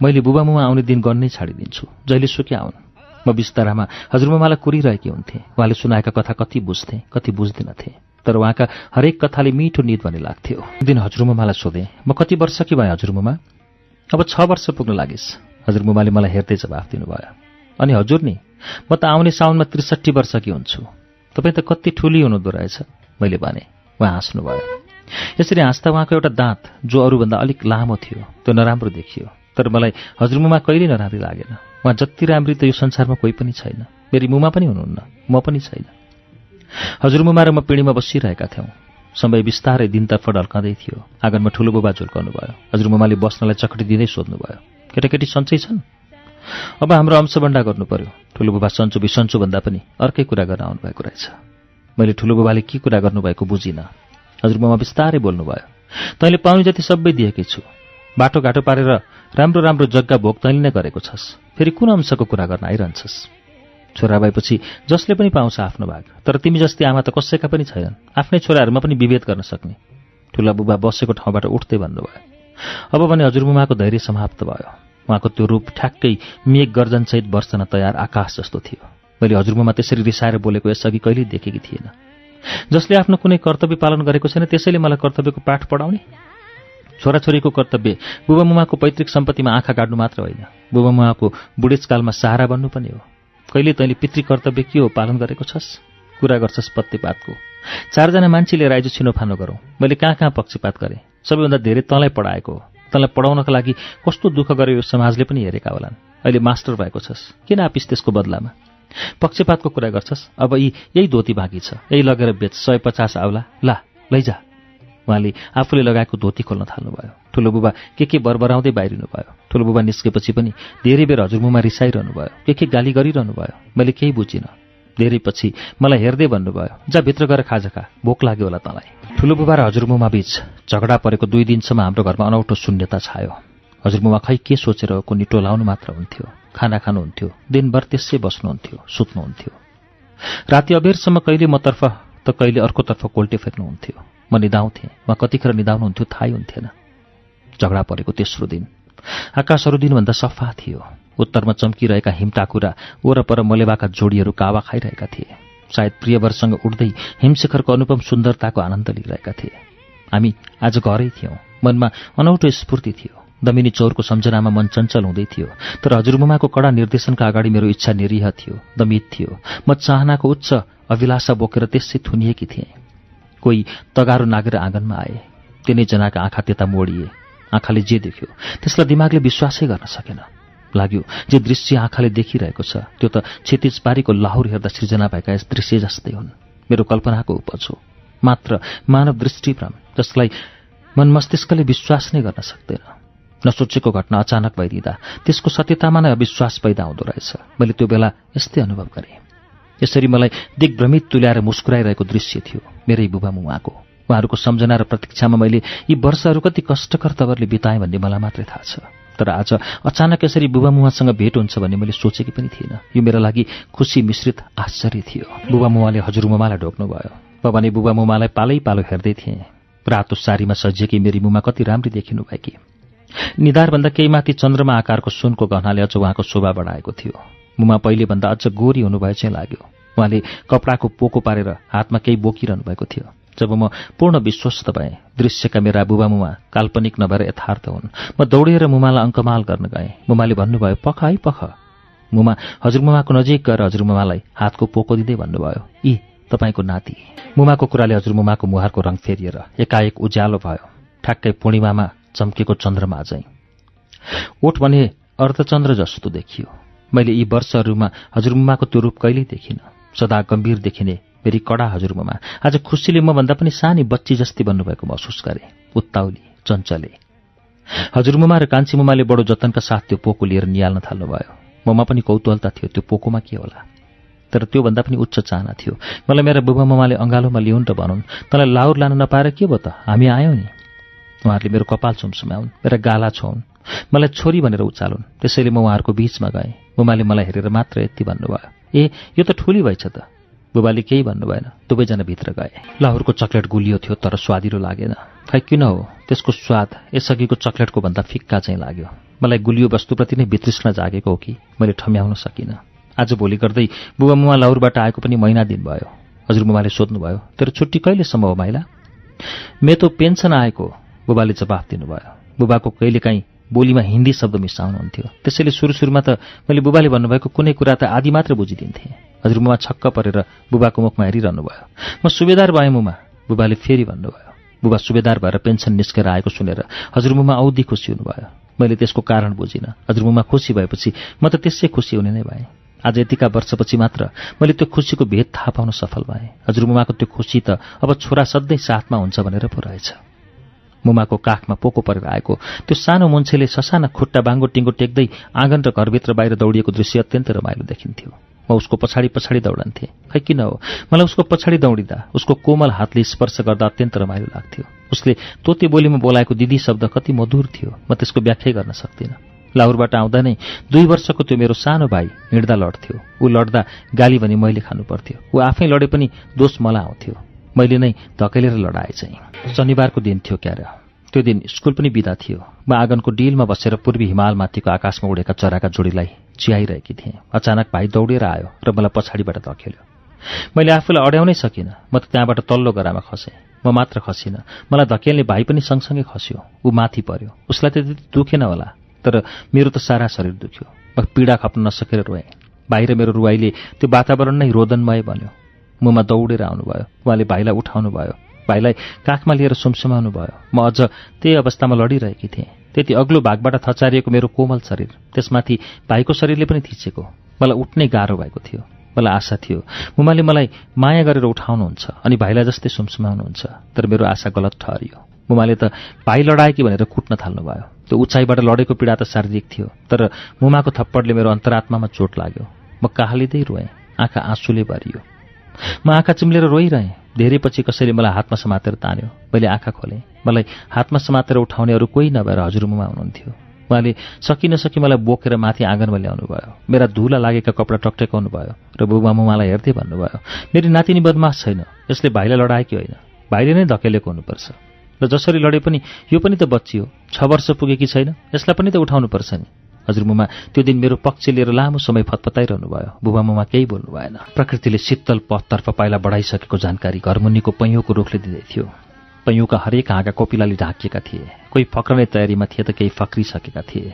मैले बुबा मुमा आउने दिन गर्नै छाडिदिन्छु। जहिले सुके आउन्। म बिस्तारामा हजुरमुमालाई कुरिरहेकी हुन्थेँ। उहाँले सुनाएका कथा कति बुझ्थेँ कति बुझ्दिनथेँ। तर उहाँका हरेक कथाले मिठो निद भन्ने लाग्थ्यो। दिन हजुरमुमालाई सोधेँ म कति वर्ष कि भएँ हजुरमुमा? अब छ वर्ष पुग्न लागिस् हजुरमुमाले मलाई हेर्दै जवाफ दिनुभयो अनि हजुर नि म त आउने साउनमा त्रिसठी वर्ष कि हुन्छु। तपाईँ त कति ठुली हुनुहुँदो रहेछ मैले भने उहाँ हाँस्नुभयो यसरी हाँस्दा उहाँको एउटा दाँत जो अरूभन्दा अलिक लामो थियो त्यो नराम्रो देखियो। तर मलाई हजुरमुमा कहिल्यै नराम्री लागेन। उहाँ जति राम्री त यो संसारमा कोही पनि छैन। मेरी मुमा पनि हुनुहुन्न म पनि छैन। हजुरमुमा र म पिँढीमा बसिरहेका थियौँ। समय बिस्तारै दिनतर्फ ढल्काँदै थियो। आँगनमा ठुलो बुबा झुल्काउनु भयो हजुरमुमाले बस्नलाई चकटी दिँदै सोध्नुभयो केटाकेटी सन्चै छन्? अब हाम्रो अंशभण्डा गर्नु पर्यो ठुलो बुबा सन्चो बिसन्चो भन्दा पनि अर्कै कुरा गर्न आउनुभएको रहेछ। मैले ठुलो बुबाले के कुरा गर्नुभएको बुझिनँ। हजुरबाबा बिस्तारै बोल्नुभयो। तैँले पाउने जति सबै दिएकै छु। बाटोघाटो पारेर राम्रो राम्रो जग्गा भोग तैँले नै गरेको छस्। फेरि कुन अंशको कुरा गर्न आइरहन्छस्? छोरा भएपछि जसले पनि पाउँछ आफ्नो भाग तर तिमी जस्तै आमा त कसैका पनि छैनन्। आफ्नै छोराहरूमा पनि विभेद गर्न सक्ने। ठुला बुबा बसेको ठाउँबाट उठ्दै भन्नुभयो। अब भने हजुरमुमाको धैर्य समाप्त भयो। उहाँको त्यो रूप ठ्याक्कै मेघ गर्जनसहित वर्षन तयार आकाश जस्तो थियो। मैले हजुरमुमा त्यसरी रिसाएर बोलेको यसअघि कहिल्यै देखेकी थिएन। जसले आफ्नो कुनै कर्तव्य पालन गरेको छैन त्यसैले मलाई कर्तव्यको पाठ पढाउने। छोराछोरीको कर्तव्य बुबामुमाको पैतृक सम्पत्तिमा आँखा काट्नु मात्र होइन। बुबामुमाको बुढेसकालमा सहारा बन्नु पनि हो। कहिले तैँले पितृ कर्तव्य के हो पालन गरेको छस्? कुरा गर्छस् पत्तेपातको चारजना मान्छे लिएर आइज छिनोफानो गरौँ। मैले कहाँ कहाँ पक्षपात गरेँ? सबैभन्दा धेरै तँलाई पढाएको हो। तँलाई पढाउनका लागि कस्तो दुःख गर्यो यो समाजले पनि हेरेका होलान्। अहिले मास्टर भएको छस्। किन आपिस त्यसको बदलामा? पक्षपातको कुरा गर्छस्? अब यी यही धोती बाँकी छ। यही लगेर बेच सय पचास आउला। ला लैजा। उहाँले आफूले लगाएको धोती खोल्न थाल्नुभयो। ठुलो बुबा के के बरबराउँदै बाहिरिनु भयो ठुलो बुबा निस्केपछि पनि धेरै बेर हजुरमुमा रिसाइरहनु भयो के के गाली गरिरहनु भयो मैले केही बुझिनँ। धेरै पछि मलाई हेर्दै भन्नुभयो जा भित्र गएर खाजा खा। भोक लाग्यो होला तँलाई। ठुलो बुबा र हजुरमुमा बीच झगडा परेको दुई दिनसम्म हाम्रो घरमा अनौठो शून्यता छायो। हजुरमुमा खै के सोचेर कुनै टोलाउनु मात्र हुन्थ्यो। खाना खानुहुन्थ्यो दिनभर त्यसै बस्नुहुन्थ्यो सुत्नुहुन्थ्यो। राति अबेरसम्म कहिले मतर्फ त कहिले अर्कोतर्फ कोल्टे फेर्नुहुन्थ्यो। म निदाउँथेँ उहाँ कतिखेर निदाउनुहुन्थ्यो थाहै हुन्थेन। झगडा परेको तेस्रो दिन। आकाश अरू दिनभन्दा सफा थियो। उत्तरमा चम्किरहेका हिमटाकुरा वरपर मलेबाका जोडीहरू कावा खाइरहेका थिए। सायद प्रियवरसँग उठ्दै हिमशिखरको अनुपम सुन्दरताको आनन्द लिइरहेका थिए। हामी आज घरै थियौँ। मनमा अनौठो स्फूर्ति थियो। दमिनी चौरको सम्झनामा मन चञ्चल हुँदै थियो। तर हजुरमुमाको कडा निर्देशनका अगाडि मेरो इच्छा निरीह थियो दमित थियो। म चाहनाको उच्च अभिलाषा बोकेर त्यसै थुनिएकी थिएँ। कोही तगारो नागेर आँगनमा आए। तिनैजनाका आँखा त्यता मोडिए। आँखाले जे देख्यो त्यसलाई दिमागले विश्वासै गर्न सकेन। लाग्यो जे दृश्य आँखाले देखिरहेको छ त्यो त क्षतिजबारीको लाहुर हेर्दा सृजना भएका यस दृश्य जस्तै हुन्। मेरो कल्पनाको उपज हो। मात्र मानव दृष्टिभ्रम जसलाई मन मस्तिष्कले विश्वास नै गर्न सक्दैन। नसोचेको घटना अचानक भइदिँदा त्यसको सत्यतामा नै अविश्वास पैदा हुँदो रहेछ। मैले त्यो बेला यस्तै अनुभव गरेँ। यसरी मलाई दिग्भ्रमित तुल्याएर मुस्कुराइरहेको दृश्य थियो मेरै बुबा मुवाको। उहाँहरूको सम्झना र प्रतीक्षामा मैले यी वर्षहरू कति कष्टकर तवरले बिताएँ भन्ने मलाई मात्रै थाहा छ। तर आज अचानक यसरी बुबा मुवासँग भेट हुन्छ भन्ने मैले सोचेकी पनि थिइनँ। यो मेरा लागि खुसी मिश्रित आश्चर्य थियो। बुबा मुवाले हजुरमुमालाई ढोक्नुभयो बाबाले बुबा मुमालाई पालै पालो हेर्दै थिएँ। रातो सारीमा सजिएकी मेरी मुमा कति राम्री देखिनु भएकी निधारभन्दा केही माथि चन्द्रमा आकारको सुनको गहनाले अझ उहाँको शोभा बढाएको थियो। मुमा पहिलेभन्दा अझ गोरी हुनुभए चाहिँ लाग्यो। उहाँले कपडाको पोको पारेर हातमा केही बोकिरहनु भएको थियो। जब म पूर्ण विश्वस्त भएँ दृश्यका मेरा बुबा मुमा काल्पनिक नभएर यथार्थ हुन्। म दौडिएर मुमालाई अङ्कमाल गर्न गएँ। मुमाले भन्नुभयो पख है पख। मुमा हजुरमुमाको नजिक गएर हजुरमुमालाई हातको पोको दिँदै भन्नुभयो। यी तपाईँको नाति। मुमाको कुराले हजुरमुमाको मुहारको रङ फेरिएर एकाएक उज्यालो भयो। ठ्याक्कै पूर्णिमामा चम्केको चन्द्रमा चाहिँ ओठ भने अर्धचन्द्र जस्तो देखियो। मैले यी वर्षहरूमा हजुरमुमाको त्यो रूप कहिल्यै देखिनँ। सदा गम्भीर देखिने मेरी कडा हजुरमुमा। आज खुसीले मभन्दा पनि सानी बच्ची जस्तै बन्नुभएको महसुस गरे। उत्ताउली चञ्चले। हजुरमुमा र कान्छीमुमाले बडो जतनका साथ त्यो पोको लिएर निहाल्न थाल्नुभयो। ममा पनि कौतूहलता थियो त्यो पोकोमा के होला? तर त्योभन्दा पनि उच्च चाहना थियो। मलाई मेरा बुबा ममाले अँगालोमा ल्याउन् र भनौन्। तँलाई लाउर लान नपाएर के भयो त? हामी आयौँ नि। उहाँहरूले मेरो कपाल सुमसुमाउन् मेरा गाला छोउन्। मलाई छोरी भनेर उचालुन्। त्यसैले म उहाँहरूको बीचमा गएँ। बुबाले मलाई हेरेर मात्र यति भन्नुभयो। ए यो त ठुली भएछ त। बुबाले केही भन्नु भएन दुवैजना भित्र गए। लाहुरको चक्लेट गुलियो थियो तर स्वादिलो लागेन। खै किन हो? त्यसको स्वाद यसअघिको चक्लेटको भन्दा फिक्का चाहिँ लाग्यो। मलाई गुलियो वस्तुप्रति नै वितृष्ण जागेको हो कि मैले ठम्याउन सकिनँ। आज भोलि गर्दै बुबा मुमा लाहुरबाट आएको पनि महिना दिन भयो। हजुर मुमाले सोध्नुभयो तेरो छुट्टी कहिलेसम्म हो माइला? मेतो पेन्सन आएको बुबाले जवाफ दिनुभयो। बुबाको कहिलेकाहीँ बोलीमा हिन्दी शब्द मिसाउनुहुन्थ्यो। त्यसैले सुरु सुरुमा त मैले बुबाले भन्नुभएको कुनै कुरा त आदि मात्र बुझिदिन्थेँ। हजुरमुमा छक्क परेर बुबाको मुखमा हेरिरहनु भयो म सुबेदार भएँ मुमा बुबाले फेरि भन्नुभयो। बुबा सुबेदार भएर पेन्सन निस्केर आएको सुनेर हजुरमुमा औधी खुसी हुनुभयो। मैले त्यसको कारण बुझिनँ। हजुरमुमा खुसी भएपछि म त त्यसै खुसी हुने नै भएँ। आज यतिका वर्षपछि मात्र मैले त्यो खुसीको भेद थाहा पाउन सफल भएँ। हजुरमुमाको त्यो खुसी त अब छोरा सधैँ साथमा हुन्छ भनेर पो रहेछ। मुमाको काखमा पोको परेर आएको। त्यो सानो मुन्छेले ससाना खुट्टा बाङ्गो टिङ्गो टेक्दै आँगन र घरभित्र बाहिर दौडिएको दृश्य अत्यन्त रमाइलो देखिन्थ्यो। म उसको पछाडि पछाडि दौडन्थेँ। खै किन हो? मलाई उसको पछाडि दौडिँदा उसको कोमल हातले स्पर्श गर्दा अत्यन्त रमाइलो लाग्थ्यो। उसले तोते बोलीमा बोलाएको दिदी शब्द कति मधुर थियो। म त्यसको व्याख्या गर्न सक्दिनँ। लाहुरबाट आउँदा नै दुई वर्षको त्यो मेरो सानो भाइ हिँड्दा लड्थ्यो। ऊ लड्दा गाली भने मैले खानु पर्थ्यो ऊ आफै लडे पनि दोष मलाई आउँथ्यो। मैले नै धकेलेर लडाएँ चाहिँ। शनिबारको दिन थियो क्यार। त्यो दिन स्कुल पनि बिदा थियो। म आँगनको डिलमा बसेर पूर्वी हिमालमाथिको आकाशमा उडेका चराका जोडीलाई चियाइरहेकी थिएँ। अचानक भाइ दौडेर आयो र मलाई पछाडिबाट धकेल्यो। मैले आफूलाई अड्याउनै सकिनँ। म त त्यहाँबाट तल्लो गरामा खसेँ। म मात्र खसिनँ। मलाई धकेल्ने भाइ पनि सँगसँगै खस्यो। ऊ माथि पर्यो। उसलाई त त्यति दुखेन होला तर मेरो त सारा शरीर दुख्यो। म पीडा खप्न नसकेर रोएँ। भाइ र मेरो रुवाईले त्यो वातावरण नै रोदनमय बन्यो। मुमा दौडेर आउनुभयो। उहाँले भाइलाई उठाउनु भयो भाइलाई काखमा लिएर सुमसुमाउनु भयो म अझ त्यही अवस्थामा लडिरहेकी थिएँ। त्यति अग्लो भागबाट थचारिएको मेरो कोमल शरीर त्यसमाथि भाइको शरीरले पनि थिचेको। मलाई उठ्नै गाह्रो भएको थियो। मलाई आशा थियो मुमाले मलाई माया गरेर उठाउनुहुन्छ अनि भाइलाई जस्तै सुमसुमाउनुहुन्छ। तर मेरो आशा गलत ठहरियो। मुमाले त भाइ लडाए कि भनेर कुट्न थाल्नुभयो। त्यो उचाइबाट लडेको पीडा त शारीरिक थियो तर मुमाको थप्पडले मेरो अन्तरात्मामा चोट लाग्यो। म काहलिँदै रोएँ आँखा आँसुले भरियो। म आँखा चिम्लेर रोइरहेँ। धेरै पछि कसैले मलाई हातमा समातेर तान्यो। मैले आँखा खोलेँ। मलाई हातमा समातेर उठाउने अरू कोही नभएर हजुरमुमा हुनुहुन्थ्यो। उहाँले सकि नसकि मलाई बोकेर माथि आँगनमा ल्याउनु भयो मेरा धुला लागेका कपडा टक्टेकाउनु भयो र बुबा मुमालाई हेर्दै भन्नुभयो मेरी नातिनी बदमास छैन। यसले भाइलाई लडाएकी होइन। भाइले नै धकेलेको हुनुपर्छ। र जसरी लडे पनि यो पनि त बच्ची हो। छ वर्ष पुगेकी छैन। यसलाई पनि त उठाउनुपर्छ नि। हजुरमुमा त्यो दिन मेरो पक्ष लिएर लामो समय फतफताइरहनु भयो। बुबामुमा केही बोल्नु भएन। प्रकृतिले शीतल पथतर्फ पाइला बढाइसकेको जानकारी घरमुनिको पैँयोको रुखले दिँदै थियो। पैँयुका हरेक हाँगा कोपिलाले ढाकिएका थिए। कोही फक्रने तयारीमा थिए त केही फक्रिसकेका थिए।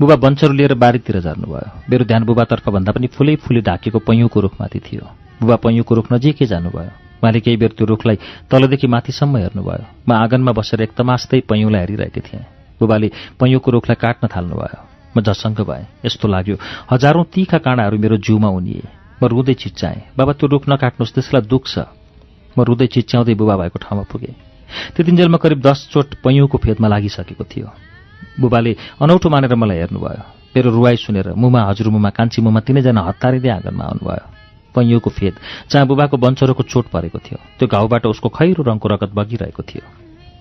बुबा बन्चहरू लिएर बारीतिर झर्नुभयो मेरो ध्यान बुबातर्फ भन्दा पनि फुलै फुले ढाकिएको पैँयुको रुखमाथि थियो। बुबा पैँयुको रुख नजिकै जानुभयो। उहाँले केही बेर त्यो रुखलाई तलदेखि माथिसम्म हेर्नुभयो। म आँगनमा बसेर एक तमास्दै पैँयुलाई हेरिरहेकी थिएँ। बुबाले पैँयोको रुखलाई काट्न थाल्नुभयो। म झसङ्ग भएँ। यस्तो लाग्यो हजारौँ तिखा काँडाहरू मेरो जिउमा उनिए। म रुँदै चिच्चाएँ बाबा त्यो रुख नकाट्नुहोस् त्यसलाई दुख्छ म रुँदै चिच्याउँदै बुबा भएको ठाउँमा पुगेँ। त्यतिन्जेलमा करिब दस चोट पैँयोको फेदमा लागिसकेको थियो। बुबाले अनौठो मानेर मलाई हेर्नुभयो। मेरो रुवाई सुनेर मुमा हजुरमुमा कान्छी मुमा तिनैजना हतारिँदै आँगनमा आउनुभयो। पैँयोको फेद जहाँ बुबाको बन्चरोको चोट परेको थियो। त्यो घाउबाट उसको खैरो रङको रगत बगिरहेको थियो।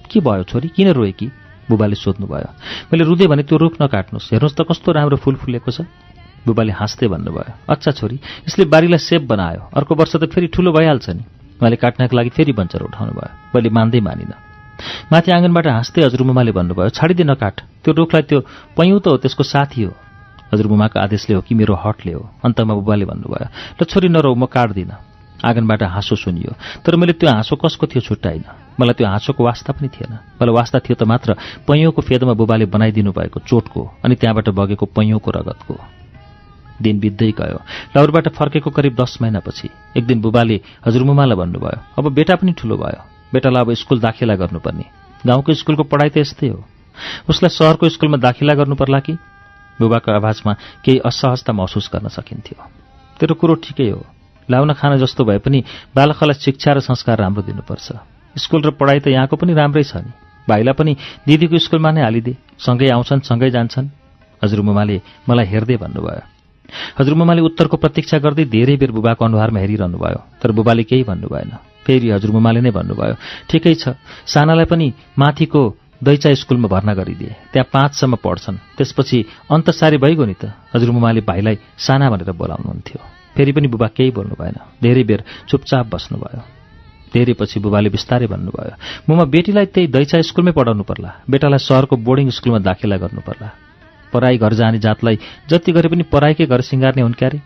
के भयो छोरी? किन रोए कि बुबाले सोध्नुभयो मैले रुँदै भने त्यो रुख नकाट्नुहोस् हेर्नुहोस् त कस्तो राम्रो फुल फुलेको छ। बुबाले हाँस्दै भन्नुभयो अच्छा छोरी यसले बारीलाई सेप बनायो। अर्को वर्ष त फेरि ठुलो भइहाल्छ नि। उहाँले काट्नका लागि फेरि बन्चर उठाउनु भयो मैले मान्दै मानिनँ। माथि आँगनबाट हाँस्दै हजुरमुमाले भन्नुभयो छाडिदिन काट त्यो रुखलाई त्यो पैँउ त हो त्यसको साथी हो। हजुरमुमाको आदेशले हो कि मेरो हटले हो? अन्तमा बुबाले भन्नुभयो ल छोरी नरौ म काट्दिनँ। आँगनबाट हाँसो सुनियो तर मैले त्यो हाँसो कसको थियो छुट्टाइन। मलाई त्यो हाँसोको वास्ता पनि थिएन। मलाई वास्ता थियो त मात्र पैँयोको फेदमा बुबाले बनाइदिनु भएको चोटको अनि त्यहाँबाट बगेको पैँयोको रगतको। दिन बित्दै गयो। लाउरबाट फर्केको करिब दस महिनापछि एक दिन बुबाले हजुरमुमालाई भन्नुभयो अब बेटा पनि ठुलो भयो। बेटालाई अब स्कुल दाखिला गर्नुपर्ने। गाउँको स्कुलको पढाइ त यस्तै हो। उसलाई सहरको स्कुलमा दाखिला गर्नु पर्ला कि? बुबाको आवाजमा केही असहजता महसुस गर्न सकिन्थ्यो। तेरो कुरो ठिकै हो। लाउन खान जस्तो भए पनि बालकलाई शिक्षा र संस्कार राम्रो दिनुपर्छ। स्कुल र पढाइ त यहाँको पनि राम्रै छ नि। भाइलाई पनि दिदीको स्कुलमा नै हालिदिए। सँगै आउँछन् सँगै जान्छन्। हजुरमुमाले मलाई हेर्दै भन्नुभयो। हजुरमुमाले उत्तरको प्रतीक्षा गर्दै धेरै बेर बुबाको अनुहारमा हेरिरहनु भयो तर बुबाले केही भन्नु भएन फेरि हजुरमुमाले नै भन्नुभयो ठिकै छ। सानालाई पनि माथिको दैचा स्कुलमा भर्ना गरिदिए। त्यहाँ पाँचसम्म पढ्छन्। त्यसपछि अन्त सारी भइगयो नि त। हजुरमुमाले भाइलाई साना भनेर बोलाउनुहुन्थ्यो। फेरि पनि बुबा केही बोल्नु भएन धेरै बेर चुपचाप बस्नुभयो। धेरै पछि बुबाले बिस्तारै भन्नुभयो मुमा बेटीलाई त्यही दैचा स्कुलमै पढाउनु पर्ला। बेटालाई सहरको बोर्डिङ स्कुलमा दाखिला गर्नु पर्ला। पराई घर जाने जातलाई जति गरे पनि पराईकै घर सिँगार्ने हुन् क्यारे?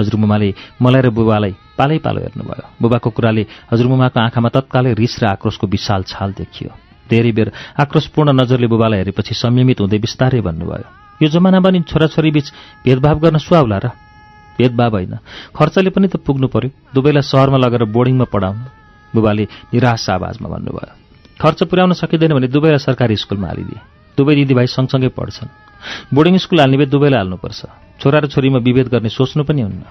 हजुरमुमाले मलाई र बुबालाई पालै पालो हेर्नुभयो। बुबाको कुराले हजुरमुमाको आँखामा तत्कालै रिस र आक्रोशको विशाल छाल देखियो। धेरै बेर आक्रोशपूर्ण नजरले बुबालाई हेरेपछि संयमित हुँदै बिस्तारै भन्नुभयो यो जमानामा नि छोराछोरी बीच भेदभाव गर्न सुहाउला र? भेदभाव होइन। खर्चले पनि त पुग्नु पर्यो। दुवैलाई सहरमा लगेर बोर्डिङमा पढाउनु। बुबाले निराश आवाजमा भन्नुभयो खर्च पुर्याउन सकिँदैन भने दुवैलाई सरकारी स्कुलमा हालिदिए। दुवै दिदीभाइ सँगसँगै पढ्छन्। बोर्डिङ स्कुल हाल्ने भए दुवैलाई हाल्नुपर्छ। छोरा र छोरीमा विभेद गर्ने सोच्नु पनि हुन्न।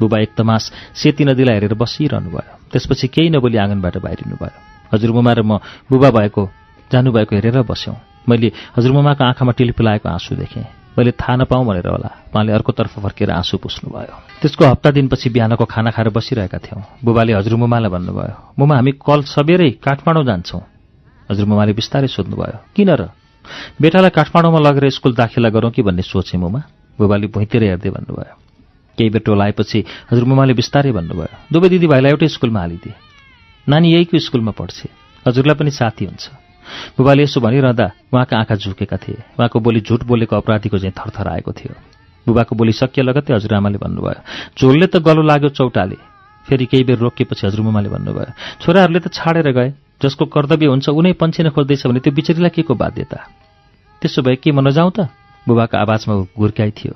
बुबा एक तमास सेती नदीलाई हेरेर बसिरहनु भयो त्यसपछि केही नबोली आँगनबाट बाहिरिनु भयो हजुरमुमा र म बुबा भएको जानुभएको हेरेर बस्यौँ। मैले हजुरमुमाको आँखामा टिलिपिलाएको आँसु देखेँ। मैले थाहा नपाऊँ भनेर होला। उहाँले अर्कोतर्फ फर्केर आँसु पुस्नुभयो। त्यसको हप्ता दिनपछि बिहानको खाना खाएर बसिरहेका थियौँ। बुबाले हजुरमुमालाई भन्नुभयो मुमा हामी कल सबेरै काठमाडौँ जान्छौँ। हजुरमुमाले बिस्तारै सोध्नुभयो किन र? बेटालाई काठमाडौँमा लगेर स्कुल दाखिला गरौँ कि भन्ने सोचेँ मुमा? बुबाले भुइँतिर हेर्दै भन्नुभयो केही बेर टोलाएपछि हजुरमुमाले बिस्तारै भन्नुभयो दुवै दिदीभाइलाई एउटै स्कुलमा हालिदिए। नानी यहीको स्कुलमा पढ्छे। हजुरलाई पनि साथी हुन्छ। बुबाले यसो भनिरहँदा उहाँका आँखा झुकेका थिए। उहाँको बोली झुट बोलेको अपराधीको चाहिँ थरथर आएको थियो। बुबाको बोली सकिए लगत्तै हजुरआमाले भन्नुभयो। झोलले त गलो लाग्यो चौटाले। फेरि केही बेर रोकिएपछि हजुरमुमाले भन्नुभयो छोराहरूले त छाडेर गए। जसको कर्तव्य हुन्छ उनै पन्छिन खोज्दैछ भने त्यो बिचरीलाई के को बाध्यता? त्यसो भए के म नजाउँ त? बुबाको आवाजमा गुर्क्याइ थियो।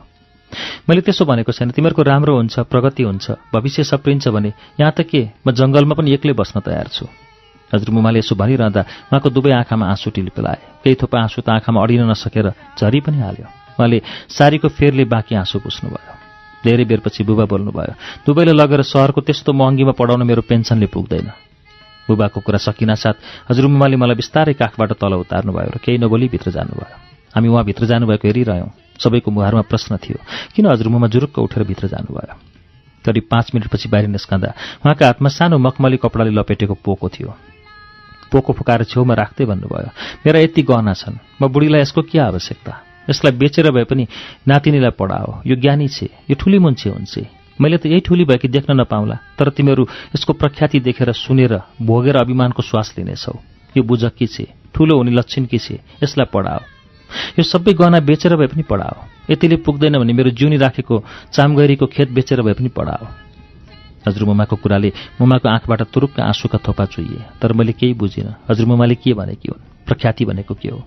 मैले त्यसो भनेको छैन तिमीहरूको राम्रो हुन्छ प्रगति हुन्छ भविष्य सप्रिन्छ भने यहाँ त के? म जङ्गलमा पनि एक्लै बस्न तयार छु। हजुरमुमाले यसो भनिरहँदा उहाँको दुवै आँखामा आँसु टिल्पिलाए। केही थोपा आँसु त आँखामा अडिन नसकेर झरी पनि हाल्यो। उहाँले सारीको फेरले बाँकी आँसु पुस्नुभयो धेरै बेरपछि बुबा बोल्नुभयो दुवैले लगेर सहरको त्यस्तो महँगीमा पढाउन मेरो पेन्सनले पुग्दैन। बुबाको कुरा सकिनासाथ हजुरमुमाले मलाई बिस्तारै काखबाट तल उतार्नुभयो र केही नबोली भित्र जानुभयो। हामी उहाँभित्र जानुभएको हेरिरह्यौँ। सबैको मुहारमा प्रश्न थियो किन हजुरमुमा जुरुक्क उठेर भित्र जानुभयो? करिब पाँच मिनटपछि बाहिर निस्कँदा उहाँका हातमा सानो मखमली कपडाले लपेटेको पोको थियो। पोको फुकाएर छेउमा राख्दै भन्नुभयो मेरा यति गहना छन्। म बुढीलाई यसको के आवश्यकता? यसलाई बेचेर भए पनि नातिनीलाई पढाओ। यो ज्ञानी छे यो ठुली मुन्छे हुन्छ मैले त यही ठुली भयो कि देख्न नपाउला तर तिमीहरू यसको प्रख्याति देखेर सुनेर भोगेर अभिमानको श्वास लिनेछौ। यो बुझ के छे? ठुलो हुने लक्षण के छे? यसलाई पढाओ। यो सबै गहना बेचेर भए पनि पढाओ। यतिले पुग्दैन भने मेरो जिउनी राखेको चामगैरीको खेत बेचेर भए पनि पढाओ। हजुरमुमाको कुराले मुमाको आँखबाट तुरुक्क आँसुका थोपा चुइए तर मैले केही बुझिनँ। हजुरमुमाले के भनेकी हुन्? प्रख्याति भनेको के हो?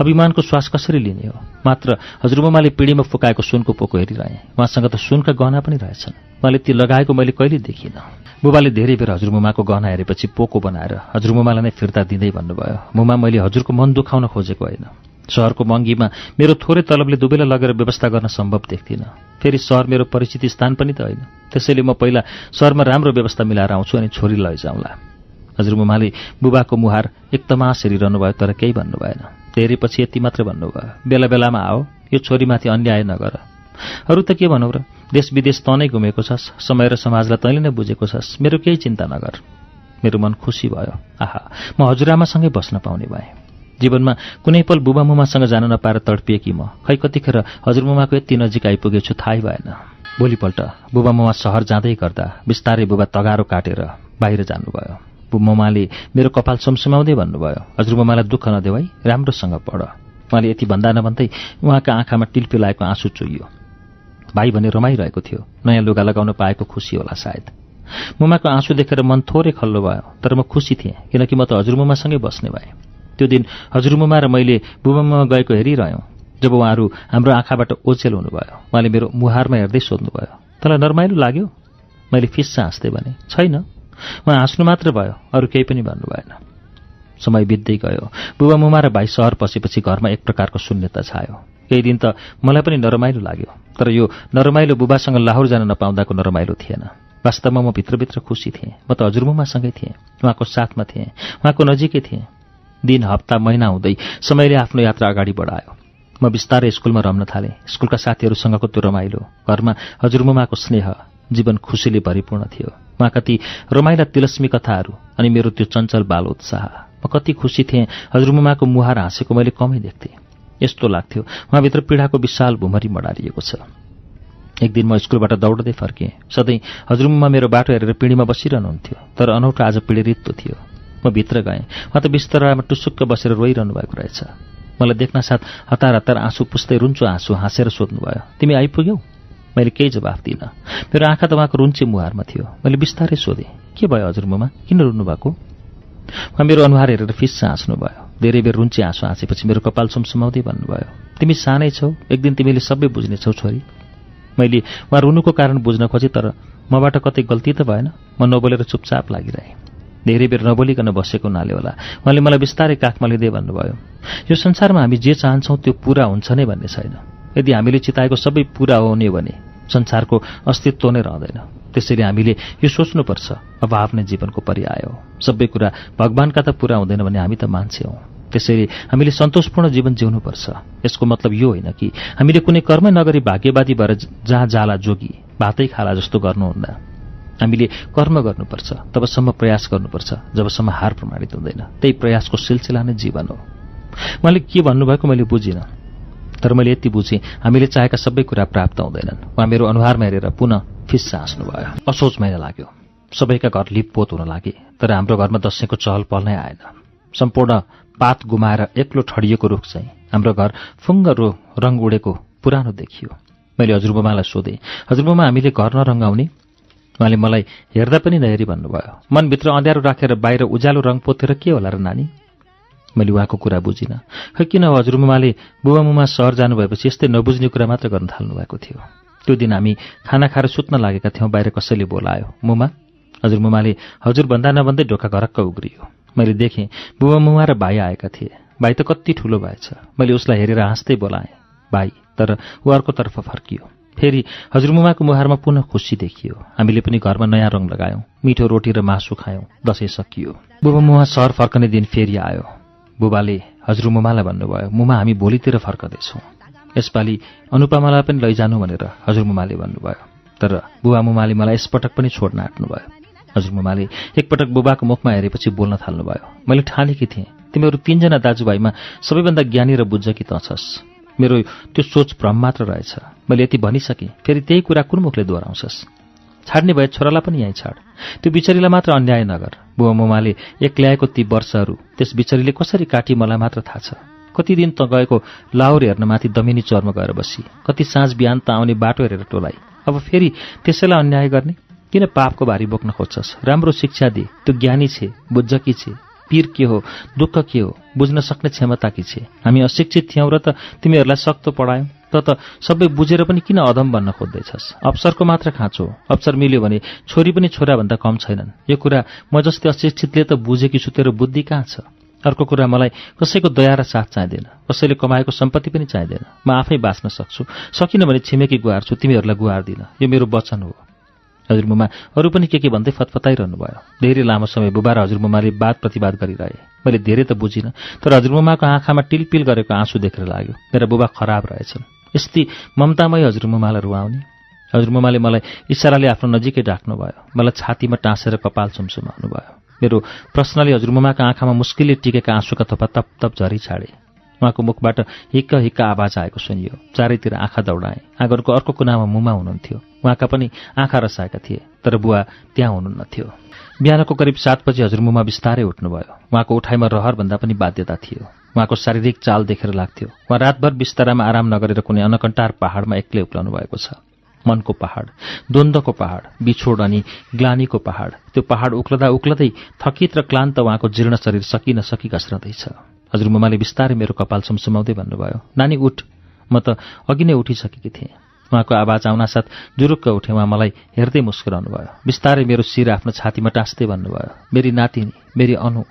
अभिमानको श्वास कसरी लिने हो? मात्र हजुरमुमाले पिँढीमा फुकाएको सुनको पोको हेरिरहेँ। उहाँसँग त सुनका गहना पनि रहेछन्। उहाँले ती लगाएको मैले कहिले देखिनँ। बुबाले धेरै बेर हजुरमुमाको गहना हेरेपछि पोको बनाएर हजुरमुमालाई नै फिर्ता दिँदै भन्नुभयो। मुमा मैले हजुरको मन दुखाउन खोजेको होइन। सहरको महँगीमा मेरो थोरै तलबले दुवैलाई लगेर व्यवस्था गर्न सम्भव देख्दिनँ। फेरि सहर मेरो परिचित स्थान पनि त होइन। त्यसैले म पहिला सहरमा राम्रो व्यवस्था मिलाएर आउँछु अनि छोरी लैजाउँला। हजुरमुमाले बुबाको मुहार एक तमास हेरिरहनु भयो तर केही भन्नु भएन। धेरै पछि यति मात्र भन्नुभयो। बेला बेलामा आओ यो छोरीमाथि अन्याय नगर। अरू त के भनौ र? देश विदेश त नै घुमेको छस् समय र समाजलाई तैँले नै बुझेको छस्। मेरो केही चिन्ता नगर। मेरो मन खुसी भयो। आहा म हजुरआमासँगै बस्न पाउने भएँ। जीवनमा कुनै पल बुबा मुमासँग जान नपाएर तडपिएकी म। खै कतिखेर हजुरमुमाको यति नजिक आइपुगेछु थाहै भएन। भोलिपल्ट बुबा मुमा सहर जाँदै गर्दा बिस्तारै बुबा तगारो काटेर बाहिर जानुभयो। बुममाले मेरो कपाल सुमसुमाउँदै भन्नुभयो हजुरमुमालाई दुःख नदेऊ है राम्रोसँग पढ। उहाँले यति भन्दा नभन्दै उहाँका आँखामा टिल्पी लागेको आँसु चुइयो भाइ भने रमाइरहेको थियो नयाँ लुगा लगाउन पाएको खुसी होला सायद। मुमाको आँसु देखेर मन थोरै खल्लो भयो तर म खुसी थिएँ किनकि म त हजुरमुमासँगै बस्ने भएँ। त्यो दिन हजुरमुमा र मैले बुबामा गएको हेरिरह्यौँ। जब उहाँहरू हाम्रो आँखाबाट ओचेल हुनुभयो उहाँले मेरो मुहारमा हेर्दै सोध्नुभयो तँलाई नरमाइलो लाग्यो? मैले फिस्सा हाँस्दै भने छैन। उहाँ हाँस्नु मात्र भयो अरू केही पनि भन्नु भएन समय बित्दै गयो। बुबा मुमा र भाइ सहर पसेपछि घरमा एक प्रकारको शून्यता छायो। केही दिन त मलाई पनि नरमाइलो लाग्यो तर यो नरमाइलो बुबासँग लाहोर जान नपाउँदाको नरमाइलो थिएन। वास्तवमा म भित्रभित्र खुसी थिएँ। म त हजुरमुमासँगै थिएँ। उहाँको साथमा थिएँ। उहाँको नजिकै थिएँ। दिन हप्ता महिना हुँदै समयले आफ्नो यात्रा अगाडि बढायो। म बिस्तारै स्कुलमा रम्न थालेँ। स्कुलका साथीहरूसँगको त्यो रमाइलो घरमा हजुरमुमाको स्नेह जीवन खुसीले भरिपूर्ण थियो। उहाँका ती रमाइला तिलस्मी कथाहरू अनि मेरो त्यो चञ्चल बाल उत्साह। म कति खुसी थिएँ हजुरमुमाको मुहार हाँसेको मैले कमै देख्थेँ। यस्तो लाग्थ्यो। उहाँभित्र पीडाको विशाल भुमरी मडारिएको छ। एक दिन म स्कुलबाट दौड्दै फर्केँ सधैँ हजुरमुमा मेरो बाटो हेरेर पिँढीमा बसिरहनुहुन्थ्यो तर अनौठो आज पिँढी रित्तो थियो। म भित्र गएँ। उहाँ त बिस्तरामा टुसुक्क बसेर रोइरहनु भएको रहेछ। मलाई देख्न साथ हतार हतार आँसु पुस्दै रुन्चो आँसु हाँसेर सोध्नुभयो तिमी आइपुग्यौ? मैले केही जवाफ दिइनँ। मेरो आँखा त उहाँको रुन्चे मुहारमा थियो। मैले बिस्तारै सोधेँ के भयो हजुरमुमा किन रुन्नु भएको? उहाँ मेरो अनुहार हेरेर फिस्सा हाँस्नुभयो। धेरै बेर रुन्चे आँसु हाँसेपछि मेरो कपाल सुमसुमाउँदै भन्नुभयो तिमी सानै छौ एक दिन तिमीले सबै बुझ्नेछौ छोरी। मैले उहाँ रुनुको कारण बुझ्न खोजेँ तर मबाट कतै गल्ती त भएन। म नबोलेर चुपचाप लागिरहेँ। धेरै बेर नबोलिकन बसेको हुनाले होला। उहाँले मलाई बिस्तारै काखमा लिँदै भन्नुभयो यो संसारमा हामी जे चाहन्छौँ त्यो पुरा हुन्छ नै भन्ने छैन। यदि हामीले चिताएको सबै पुरा हुने भने संसारको अस्तित्व नै रहँदैन। त्यसैले हामीले यो सोच्नुपर्छ अभाव नै जीवनको पर्याय हो। सबै कुरा भगवान्का त पुरा हुँदैन भने हामी त मान्छे हौँ। त्यसैले हामीले सन्तोषपूर्ण जीवन जिउनुपर्छ। यसको मतलब यो होइन कि हामीले कुनै कर्मै नगरी भाग्यवादी भएर जहाँ जाला जोगी भातै खाला जस्तो गर्नुहुन्न। हामीले कर्म गर्नुपर्छ तबसम्म प्रयास गर्नुपर्छ जबसम्म हार प्रमाणित हुँदैन। त्यही प्रयासको सिलसिला नै जीवन हो। उहाँले के भन्नुभएको मैले बुझिनँ तर मैले यति बुझेँ हामीले चाहेका सबै कुरा प्राप्त हुँदैनन्। उहाँ मेरो अनुहारमा हेरेर पुनः फिस्सा हाँस्नुभयो। असोच महिना लाग्यो। सबैका घर लिपपोत हुन लागे तर हाम्रो घरमा दसैँको चहल पहल नै आएन। सम्पूर्ण पात गुमाएर एक्लो ठडिएको रुख चाहिँ हाम्रो घर फुङ्ग रो रङ उडेको पुरानो देखियो। मैले हजुरबुमालाई सोधेँ हजुरबुमा हामीले घर नरङ्गाउने उहाँले मलाई हेर्दा पनि नहेरी भन्नुभयो। मनभित्र अँध्यारो राखेर बाहिर उज्यालो रङ पोतेर के होला र नानी? मैले उहाँको कुरा बुझिनँ। खै किन हजुरमुमाले बुबा मुमा सहर जानुभएपछि यस्तै नबुझ्ने कुरा मात्र गर्न थाल्नु भएको थियो? त्यो दिन हामी खाना खाएर सुत्न लागेका थियौँ बाहिर कसैले बोलायो मुमा हजुरमुमाले हजुर भन्दा नभन्दै ढोका घरक्क उग्रियो। मैले देखेँ बुबा मुमा र भाइ आएका थिए। भाइ त कति ठुलो भएछ मैले उसलाई हेरेर हाँस्दै बोलाएँ भाइ तर ऊ अर्कोतर्फ फर्कियो। फेरि हजुरमुमाको मुहारमा पुनः खुसी देखियो। हामीले पनि घरमा नयाँ रङ लगायौँ मिठो रोटी र मासु खायौँ दसैँ सकियो। बुबा मुमा सहर फर्कने दिन फेरि आयो। बुबाले हजुरमुमालाई भन्नुभयो मुमा हामी भोलितिर फर्कँदैछौँ। यसपालि अनुपमालाई पनि लैजानु भनेर हजुरमुमाले भन्नुभयो। तर बुबा मुमाले मलाई यसपटक पनि छोड्न आँट्नुभयो। हजुरमुमाले एकपटक बुबाको मुखमा हेरेपछि बोल्न थाल्नुभयो। मैले ठानेकी थिएँ। तिमीहरू तिनजना दाजुभाइमा सबैभन्दा ज्ञानी र बुझ्छ कि त छस्। मेरो त्यो सोच भ्रम मात्र रहेछ। मैले यति भनिसकेँ। फेरि त्यही कुरा कुन मुखले दोहोऱ्याउँछस्? छाड्ने भए छोरालाई पनि यहीँ छाड। त्यो बिचरीलाई मात्र अन्याय नगर। बुवा मुमाले एक ल्याएको ती वर्षहरू त्यस बिचरीले कसरी काटी मलाई मात्र थाहा छ। कति दिन त गएको लाहोर हेर्न माथि दमिनी चरमा गएर बसी। कति साँझ बिहान त आउने बाटो हेरेर टोलाइ। अब फेरि त्यसैलाई अन्याय गर्ने? किन पापको भारी बोक्न खोज्छस्? राम्रो शिक्षा दिए त्यो ज्ञानी छे बुझ्छ कि छे। पीर के हो दुःख के हो बुझ्न सक्ने क्षमता के छे। हामी अशिक्षित थियौँ र त तिमीहरूलाई सक्तो पढायौँ। त त सबै बुझेर पनि किन अधम भन्न खोज्दैछस्? अवसरको मात्र खाँचो अवसर मिल्यो भने छोरी पनि छोराभन्दा कम छैनन्। यो कुरा म जस्तै अशिक्षितले त बुझेकी छु तेरो बुद्धि कहाँ छ? अर्को कुरा मलाई कसैको दया र साथ चाहिँदैन। कसैले कमाएको सम्पत्ति पनि चाहिँदैन। म आफै बाँच्न सक्छु। सकिन भने छिमेकी गुहार्छु तिमीहरूलाई गुहार्दिन यो मेरो वचन हो। हजुरमुमा अरू पनि के के भन्दै फतफताइरहनु भयो धेरै लामो समय बुबा र हजुरमुमाले वाद प्रतिवाद गरिरहे। मैले धेरै त बुझिनँ तर हजुरमुमाको आँखामा टिलपिल गरेको आँसु देखेर लाग्यो। मेरा बुबा खराब रहेछन्। यस्तै ममतामय हजुरमुमालाई रुवाउने। हजुरमुमाले मलाई इसाराले आफ्नो नजिकै भयो मलाई छातीमा टाँसेर कपाल सुमसुमाउनु भयो मेरो प्रश्नले हजुरमुमाको आँखामा मुस्किलले टिकेका आँसुका थोपा तप तप झरी छाडे। उहाँको मुखबाट हिक्क हिक्क आवाज आएको सुनियो। चारैतिर आँखा दौडाएँ। आँगनको अर्को कुनामा मुमा हुनुहुन्थ्यो। उहाँका पनि आँखा रसाएका थिए तर बुवा त्यहाँ हुनुहुन्नथ्यो बिहानको करिब सात बजी हजुरमुमा बिस्तारै उठ्नुभयो। उहाँको उठाइमा रहरभन्दा पनि बाध्यता थियो। उहाँको शारीरिक चाल देखेर लाग्थ्यो। उहाँ रातभर बिस्तारामा आराम नगरेर कुनै अनकन्टार पहाडमा एक्लै उक्लाउनु भएको छ। मनको पहाड द्वन्द्वको पहाड बिछोड अनि ग्लानीको पहाड त्यो पहाड उक्लदा उक्लदै थकित र क्लान्त उहाँको जीर्ण शरीर सकि नसकी घस्रदैछ हजुरमुमाले बिस्तारै मेरो कपाल सुमसुमाउँदै भन्नुभयो नानी उठ। म त अघि नै उठिसकेकी थिएँ। उहाँको आवाज आउनासाथ जुरुक्क उठे उहाँ मलाई हेर्दै मुस्कुराउनु भयो बिस्तारै मेरो शिर आफ्नो छातीमा टाँस्दै भन्नुभयो मेरी नातिनी मेरी अनु।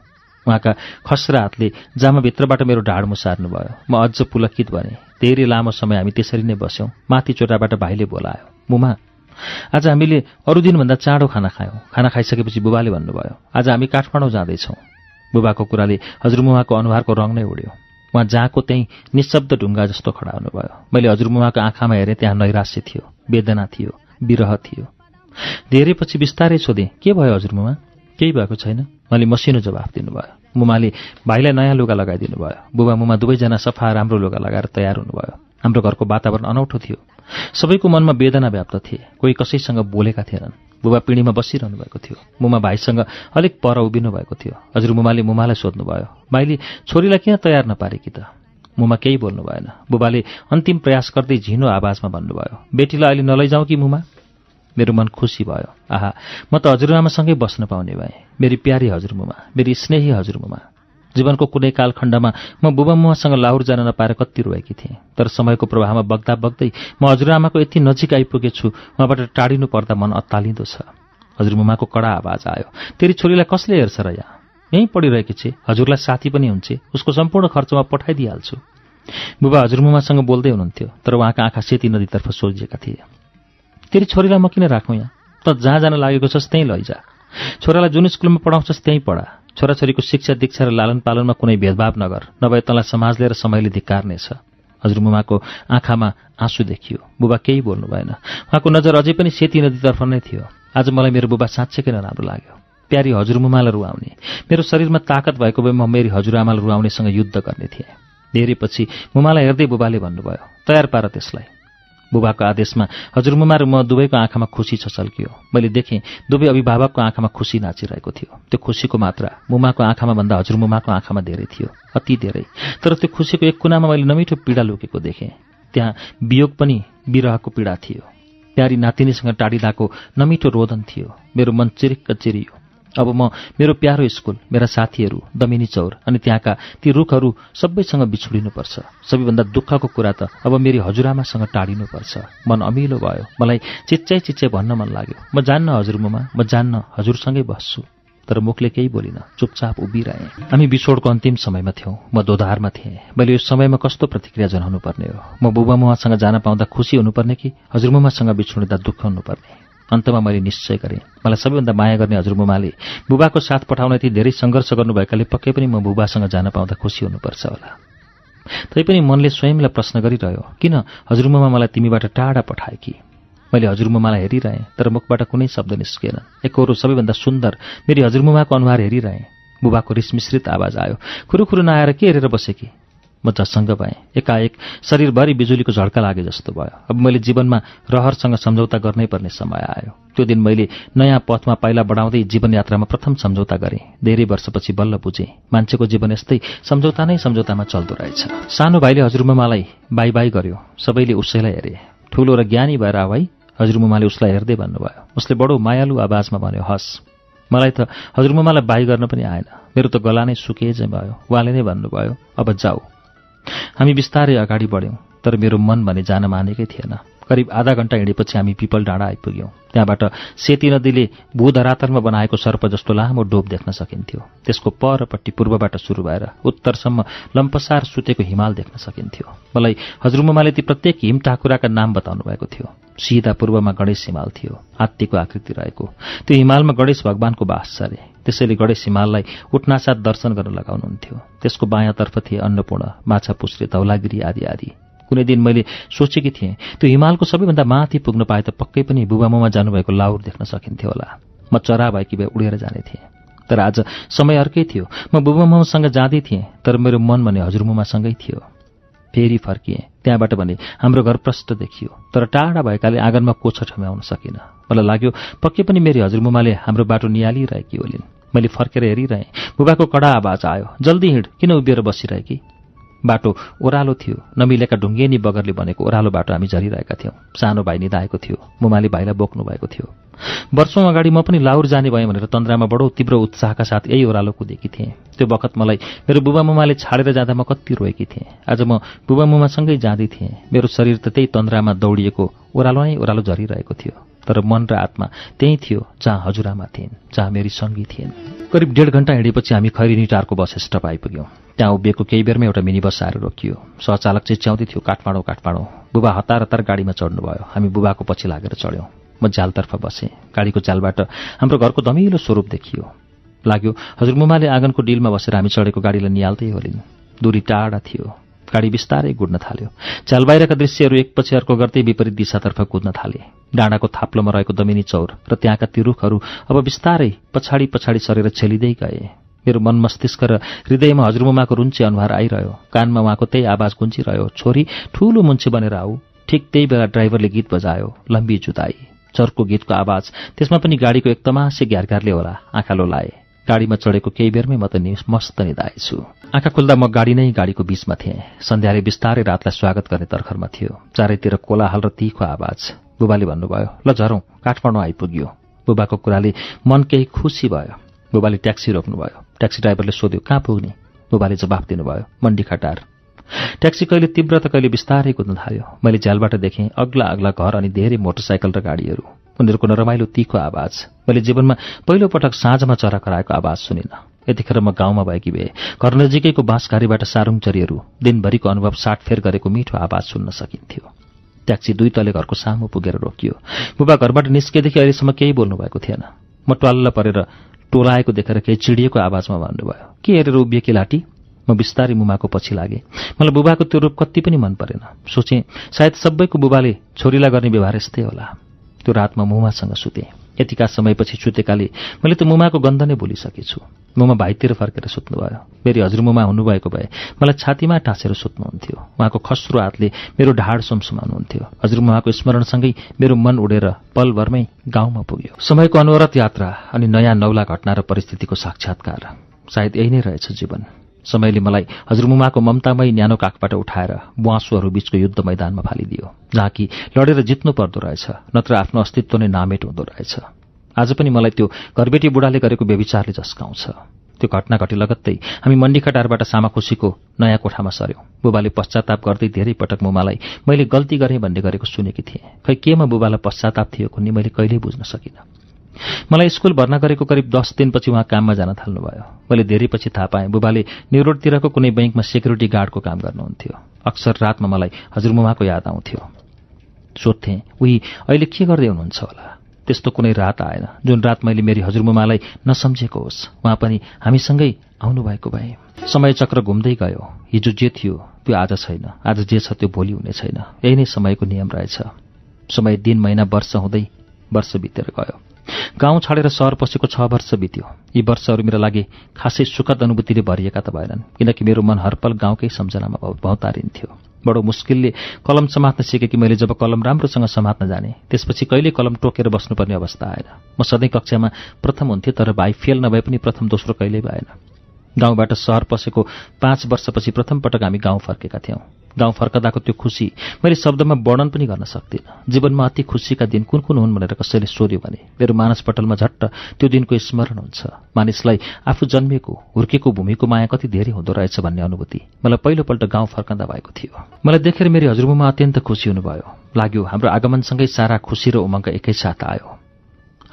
उहाँका खस्रा हातले जामाभित्रबाट मेरो ढाड मुसार्नुभयो। म अझ पुलकित भने धेरै लामो समय हामी त्यसरी नै बस्यौँ। माथि चोटाबाट भाइले बोलायो मुमा आज हामीले अरू दिनभन्दा चाँडो खाना खायौँ। खाना खाइसकेपछि बुबाले भन्नुभयो आज हामी काठमाडौँ जाँदैछौँ। बुबाको कुराले हजुरमुवाको अनुहारको रङ नै उड्यो। उहाँ जहाँको त्यहीँ निशब्द ढुङ्गा जस्तो खडा हुनुभयो। मैले हजुरमुवाको आँखामा हेरेँ त्यहाँ नैराश्य थियो वेदना थियो विरह थियो। धेरै पछि बिस्तारै सोधेँ के भयो हजुरमुमा केही भएको छैन? मैले मसिनो जवाफ दिनुभयो। मुमाले भाइलाई नयाँ लुगा लगाइदिनु भयो बुबा मुमा दुवैजना सफा राम्रो लुगा लगाएर तयार हुनुभयो। हाम्रो घरको वातावरण अनौठो थियो। सबैको मनमा वेदना व्याप्त थिए। कोही कसैसँग बोलेका थिएनन्। बुबा पिँढीमा बसिरहनु भएको थियो। मुमा भाइसँग अलिक पर उभिनु भएको थियो। हजुर मुमाले मुमालाई सोध्नुभयो भाइले छोरीलाई किन तयार नपारेकी त? मुमा केही बोल्नु भएन। बुबाले अन्तिम प्रयास गर्दै झिनो आवाजमा भन्नुभयो बेटीलाई अहिले नलैजाउँ कि मुमा? मेरो मन खुसी भयो। आहा म त हजुरआमासँगै बस्न पाउने भएँ। मेरी प्यारी हजुरमुमा मेरी स्नेही हजुरमुमा जीवनको कुनै कालखण्डमा म बुबा मुवासँग लाहुर जान नपाएर कति रोएकी थिएँ। तर समयको प्रभावमा बग्दा बग्दै म हजुरआमाको यति नजिक आइपुगेछु उहाँबाट टाढिनु पर्दा मन अत्तालिँदो छ। हजुरमुमाको कडा आवाज आयो तेरी छोरीलाई कसले हेर्छ र यहाँ? यहीँ पढिरहेकी छे हजुरलाई साथी पनि हुन्छ उसको सम्पूर्ण खर्चमा पठाइदिइहाल्छु। बुबा हजुरमुमासँग बोल्दै हुनुहुन्थ्यो तर उहाँका आँखा सेती नदीतर्फ सोझिएका थिए। तेरि छोरीलाई म किन राखौँ यहाँ? त जहाँ जान लागेको छस् त्यहीँ लैजा। छोरालाई जुन स्कुलमा पढाउँछस् त्यहीँ पढा। छोराछोरीको शिक्षा दीक्षा र लालन पालनमा कुनै भेदभाव नगर। नभए तँलाई समाजले र समयले धिक्कारनेछ। हजुरमुमाको आँखामा आँसु देखियो। बुबा केही बोल्नु भएन। उहाँको नजर अझै पनि सेती नदीतर्फ नै थियो। आज मलाई मेरो बुबा साँच्चै नराम्रो लाग्यो? प्यारी हजुरमुमालाई रुवाउने। मेरो शरीरमा ताकत भएको भए म मेरी हजुरआमालाई रुवाउनेसँग युद्ध गर्ने थिएँ। धेरै पछि मुमालाई हेर्दै बुबाले भन्नुभयो तयार पार त्यसलाई। बुबाको आदेशमा हजुरमुमा र म दुवैको आँखामा खुसी छचल्कियो मैले देखेँ दुवै अभिभावकको आँखामा खुसी नाचिरहेको थियो। त्यो खुसीको मात्रा मुमाको आँखामा भन्दा हजुरमुमाको आँखामा धेरै थियो अति धेरै। तर त्यो खुसीको एक कुनामा मैले नमिठो पीडा लुकेको देखेँ। त्यहाँ वियोग पनि विरहको पीडा थियो। प्यारी नातिनीसँग टाढिँदाको नमिठो रोदन थियो। मेरो मन चिरिक्क चिरियो। अब म मेरो प्यारो स्कुल मेरा साथीहरू दमिनी चौर अनि त्यहाँका ती रुखहरू सबैसँग बिछुडिनुपर्छ। सबैभन्दा दुःखको कुरा त अब मेरी हजुरआमासँग टाढिनुपर्छ। मन अमिलो भयो। मलाई चिच्चै चिच्चै भन्न मन लाग्यो। म जान्न हजुरमुमा म जान्न हजुरसँगै बस्छु। तर मुखले केही बोलिन चुपचाप उभिरहे। हामी बिछोडको अन्तिम समयमा थियौँ। म दोधारमा थिएँ। मैले यो समयमा कस्तो प्रतिक्रिया जनाउनु पर्ने हो? म बुबा मुवासँग जान पाउँदा खुसी हुनुपर्ने कि हजुरमुमासँग बिछोड्दा दुःख हुनुपर्ने? अन्तमा मैले निश्चय गरेँ। मलाई सबैभन्दा माया गर्ने हजुरमुमाले बुबाको साथ पठाउन यति धेरै सङ्घर्ष गर्नुभएकाले पक्कै पनि म बुबासँग जान पाउँदा खुसी हुनुपर्छ होला। तैपनि मनले स्वयंलाई प्रश्न गरिरह्यो किन हजुरमुमा मलाई तिमीबाट टाढा पठाए कि? मैले हजुरमुमालाई हेरिरहेँ तर मुखबाट कुनै शब्द निस्किएन एकहोरो सबैभन्दा सुन्दर मेरी हजुरमुमाको अनुहार हेरिरहेँ। बुबाको रिसमिश्रित आवाज आयो खुरुखुरु नआएर के हेरेर बसेँ कि? म झसङ्ग भएँ। एकाएक शरीरभरि बिजुलीको झड्का लागे जस्तो भयो। अब मैले जीवनमा रहरसँग सम्झौता गर्नै पर्ने समय आयो। त्यो दिन मैले नयाँ पथमा पाइला बढाउँदै जीवनयात्रामा प्रथम सम्झौता गरेँ। धेरै वर्षपछि बल्ल बुझेँ मान्छेको जीवन यस्तै सम्झौता नै सम्झौतामा चल्दो रहेछ। सानो भाइले हजुरमुमालाई बाई बाई गर्यो। सबैले उसैलाई हेरे। ठुलो र ज्ञानी भएर भाइ हजुरमुमाले उसलाई हेर्दै भन्नुभयो। उसले बडो मायालु आवाजमा भन्यो हस्। मलाई त हजुरमुमालाई बाई गर्न पनि आएन। मेरो त गला नै सुके चाहिँ भयो। उहाँले नै भन्नुभयो अब जाऊ। हामी बिस्तारै अगाडि बढ्यौँ तर मेरो मन भने जान मानेकै थिएन। करिब आधा घण्टा हिँडेपछि हामी पिपल डाँडा आइपुग्यौँ। त्यहाँबाट सेती नदीले भूधरातलमा बनाएको सर्प जस्तो लामो डोब देख्न सकिन्थ्यो। त्यसको परपट्टि पूर्वबाट सुरु भएर उत्तरसम्म लम्पसार सुतेको हिमाल देख्न सकिन्थ्यो। मलाई हजुरमुमाले ती प्रत्येक हिम टाकुराका नाम बताउनु भएको थियो। सिधा पूर्वमा गणेश हिमाल थियो हात्तीको आकृति रहेको। त्यो हिमालमा गणेश भगवानको बास छ त्यसैले गणेश हिमाललाई उठ्नासाथ दर्शन गर्न लगाउनुहुन्थ्यो। त्यसको बायाँतर्फ थिए अन्नपूर्ण माछा पुस्रे धौलागिरी आदि आदि। कुनै दिन मैले सोचेकी थिएँ त्यो हिमालको सबैभन्दा माथि पुग्न पाए त पक्कै पनि बुबामुमा जानुभएको लाउर देख्न सकिन्थ्यो होला। म चरा भएकी भए उडेर जाने थिएँ। तर आज समय अर्कै थियो। म बुबामुमासँग जाँदै थिएँ तर मेरो मन भने हजुरमुमासँगै थियो। फेरि फर्किएँ। त्यहाँबाट भने हाम्रो घर प्रष्ट देखियो तर टाढा भएकाले आँगनमा कोछ ठम्याउन सकिनँ। मलाई लाग्यो पक्कै पनि मेरी हजुरमुमाले हाम्रो बाटो निहालिरहेकी होलिन् मैले फर्केर हेरिरहेँ। बुबाको कडा आवाज आयो जल्दी हिँड किन उभिएर बसिरहेकी? बाटो ओह्रालो थियो। नमिलेका ढुङ्गेनी बगरले बनेको ओह्रालो बाटो हामी झरिरहेका थियौँ। सानो भाइ निधाएको थियो। मुमाले भाइलाई बोक्नु भएको थियो। वर्षौँ अगाडि म पनि लाउर जाने भएँ भनेर तन्द्रामा बडो तीव्र उत्साहका साथ यही ओह्रालो कुदेकी थिएँ। त्यो बखत मलाई मेरो बुबा मुमाले छाडेर जाँदा म कति रोएकी थिएँ। आज म बुबा मुमासँगै जाँदै थिएँ। मेरो शरीर त त्यही तन्द्रामा दौडिएको ओह्रालो नै ओह्रालो झरिरहेको थियो। तर मन र आत्मा त्यही थियो जहाँ हजुरआमा थिइन् जहाँ मेरी सङ्गी थिइन्। करिब डेढ घन्टा हिँडेपछि हामी खैरिनी टारको बस स्टप आइपुग्यौँ त्यहाँ उभिएको केही बेरमै एउटा मिनी बस आएर रोकियो। सहचालक चिच्याउँदै थियो काठमाडौँ काठमाडौँ बुबा हतार हतार गाडीमा चढ्नुभयो। हामी बुबाको पछि लागेर चढ्यौँ। म झ्यालतर्फ बसेँ। गाडीको झ्यालबाट हाम्रो घरको दमिलो स्वरूप देखियो। लाग्यो हजुरमुमाले आँगनको डिलमा बसेर हामी चढेको गाडीलाई निहाल्दै होलिन्। दूरी टाढा थियो। गाडी बिस्तारै गुड्न थाल्यो। चाल बाहिरका दृश्यहरू एकपछि अर्को गर्दै विपरीत दिशातर्फ कुद्न थाले। डाँडाको थाप्लोमा रहेको दमिनी चौर र त्यहाँका ती रुखहरू अब बिस्तारै पछाडि पछाडि सरेर छेलिँदै गए। मेरो मन मस्तिष्क र हृदयमा हजुरमुमाको रुन्चे अनुहार आइरह्यो। कानमा उहाँको त्यही आवाज गुन्चिरह्यो छोरी ठूलो मुन्छे बनेर आऊ। ठिक त्यही बेला ड्राइभरले गीत बजायो लम्बी जुदाई। चर्को गीतको आवाज त्यसमा पनि गाडीको एक तमासे होला आँखा लोलाए गाडीमा चढेको केही बेरमै म त मस्त निधाएछु। आँखा खुल्दा म गाडी नै गाडीको बीचमा थिएँ। सन्ध्याले बिस्तारै रातलाई स्वागत गर्ने तर्खरमा थियो। चारैतिर कोलाहल र तीखो आवाज। बुबाले भन्नुभयो ल झरौँ काठमाडौँ आइपुग्यो। बुबाको कुराले मन केही खुसी भयो। बुबाले ट्याक्सी रोक्नुभयो। ट्याक्सी ड्राइभरले सोध्यो कहाँ पुग्ने? बुबाले जवाफ दिनुभयो मण्डी खटार। ट्याक्सी कहिले तीव्र त कहिले बिस्तारै कुद्न थाल्यो। मैले झ्यालबाट देखेँ अग्ला अग्ला घर अनि धेरै मोटरसाइकल र गाडीहरू। उनीहरूको नरमाइलो तीखो आवाज। मैले जीवनमा पहिलोपटक साँझमा चरा कराएको आवाज सुनिनँ। यतिखेर म गाउँमा भएकी भए घर नजिकैको बाँसघारीबाट सारुङचरीहरू दिनभरिको अनुभव साटफेर गरेको मिठो आवाज सुन्न सकिन्थ्यो। ट्याक्सी दुई तले घरको सामु पुगेर रोकियो। बुबा घरबाट निस्केदेखि अहिलेसम्म केही बोल्नु भएको थिएन। म ट्वाल्ल परेर टोलाएको देखेर केही चिडिएको आवाजमा भन्नुभयो के हेरेर उभिएकी लाटी म बिस्तारै मुमाको पछि लागेँ। मलाई बुबाको त्यो रूप कति पनि मन परेन। सोचेँ सायद सबैको बुबाले छोरीलाई गर्ने व्यवहार यस्तै होला। त्यो रातमा मुमासँग सुतेँ। यतिका समयपछि सुतेकाले मैले त मुमाको गन्ध नै भुलिसकेछु। मुमा भाइतिर फर्केर सुत्नुभयो। मेरी हजुरमुमा हुनुभएको भए मलाई छातीमा टाँसेर सुत्नुहुन्थ्यो। उहाँको खस्रो हातले मेरो ढाड सुमसुमाउनुहुन्थ्यो। हजुरमुमाको स्मरणसँगै मेरो मन उडेर पलभरमै गाउँमा पुग्यो। समयको अनवरत यात्रा अनि नयाँ नौला घटना र परिस्थितिको साक्षात्कार। सायद यही नै रहेछ जीवन। समयले मलाई हजुरमुमाको ममतामय न्यानो काखबाट उठाएर बुवासुहरू बीचको युद्ध मैदानमा फालिदियो जहाँ कि लडेर जित्नु पर्दो रहेछ नत्र आफ्नो अस्तित्व नै नामेट हुँदो रहेछ। आज पनि मलाई त्यो घरबेटी बुढाले गरेको व्यविचारले झस्काउँछ त्यो घटना घटी लगत्तै हामी मण्डीखटारबाट सामाखुसीको नयाँ कोठामा सर्यौं बुबाले पश्चाताप गर्दै धेरै पटक मुमालाई मैले गल्ती गरेँ भन्ने गरेको सुनेकी थिएँ। खै केमा बुबालाई पश्चाताप थियो कुन्नी मैले कहिल्यै बुझ्न सकिनँ। मलाई स्कुल भर्ना गरेको करिब दस दिनपछि उहाँ काममा जान थाल्नुभयो। मैले धेरै पछि थाहा पाएँ बुबाले न्युरोडतिरको कुनै बैङ्कमा सेक्युरिटी गार्डको काम गर्नुहुन्थ्यो। अक्सर रातमा मलाई हजुरमुमाको याद आउँथ्यो। सोध्थेँ उही अहिले के गर्दै हुनुहुन्छ होला? त्यस्तो कुनै रात आएन। जुन रात मैले मेरी हजुरमुमालाई नसम्झेको होस् उहाँ पनि हामीसँगै आउनुभएको भए। समय चक्र घुम्दै गयो। हिजो जे थियो त्यो आज छैन। आज जे छ त्यो भोलि हुने छैन। यही नै समयको नियम रहेछ। समय दिन महिना वर्ष हुँदै वर्ष बितेर गयो। गाउँ छाडेर सहर पसेको छ वर्ष बित्यो। यी वर्षहरू मेरो लागि खासै सुखद अनुभूतिले भरिएका त भएनन् किनकि मेरो मन हरपल गाउँकै सम्झनामा भौतारिन्थ्यो बडो मुस्किलले कलम समात्न सिकेँ कि मैले जब कलम राम्रोसँग समात्न जाने त्यसपछि कहिले कलम टोकेर बस्नुपर्ने अवस्था आएन। म सधैँ कक्षामा प्रथम हुन्थेँ तर भाइ फेल नभए पनि प्रथम दोस्रो कहिल्यै भएन। गाउँबाट सहर पसेको पाँच वर्षपछि प्रथम पटक हामी गाउँ फर्केका थियौँ। गाउँ फर्कदाको त्यो खुसी मैले शब्दमा वर्णन पनि गर्न सक्दिनँ। जीवनमा अति खुसीका दिन कुन कुन हुन् भनेर कसैले सोध्यो भने मेरो मानसपटलमा झट्ट त्यो दिनको स्मरण हुन्छ। मानिसलाई आफू जन्मिएको हुर्केको भूमिको माया कति धेरै हुँदो रहेछ भन्ने अनुभूति मलाई पहिलोपल्ट गाउँ फर्कँदा भएको थियो। मलाई देखेर मेरो हजुरमुमा अत्यन्त खुसी हुनुभयो। लाग्यो हाम्रो आगमनसँगै सारा खुसी र उमङ्ग एकैसाथ आयो।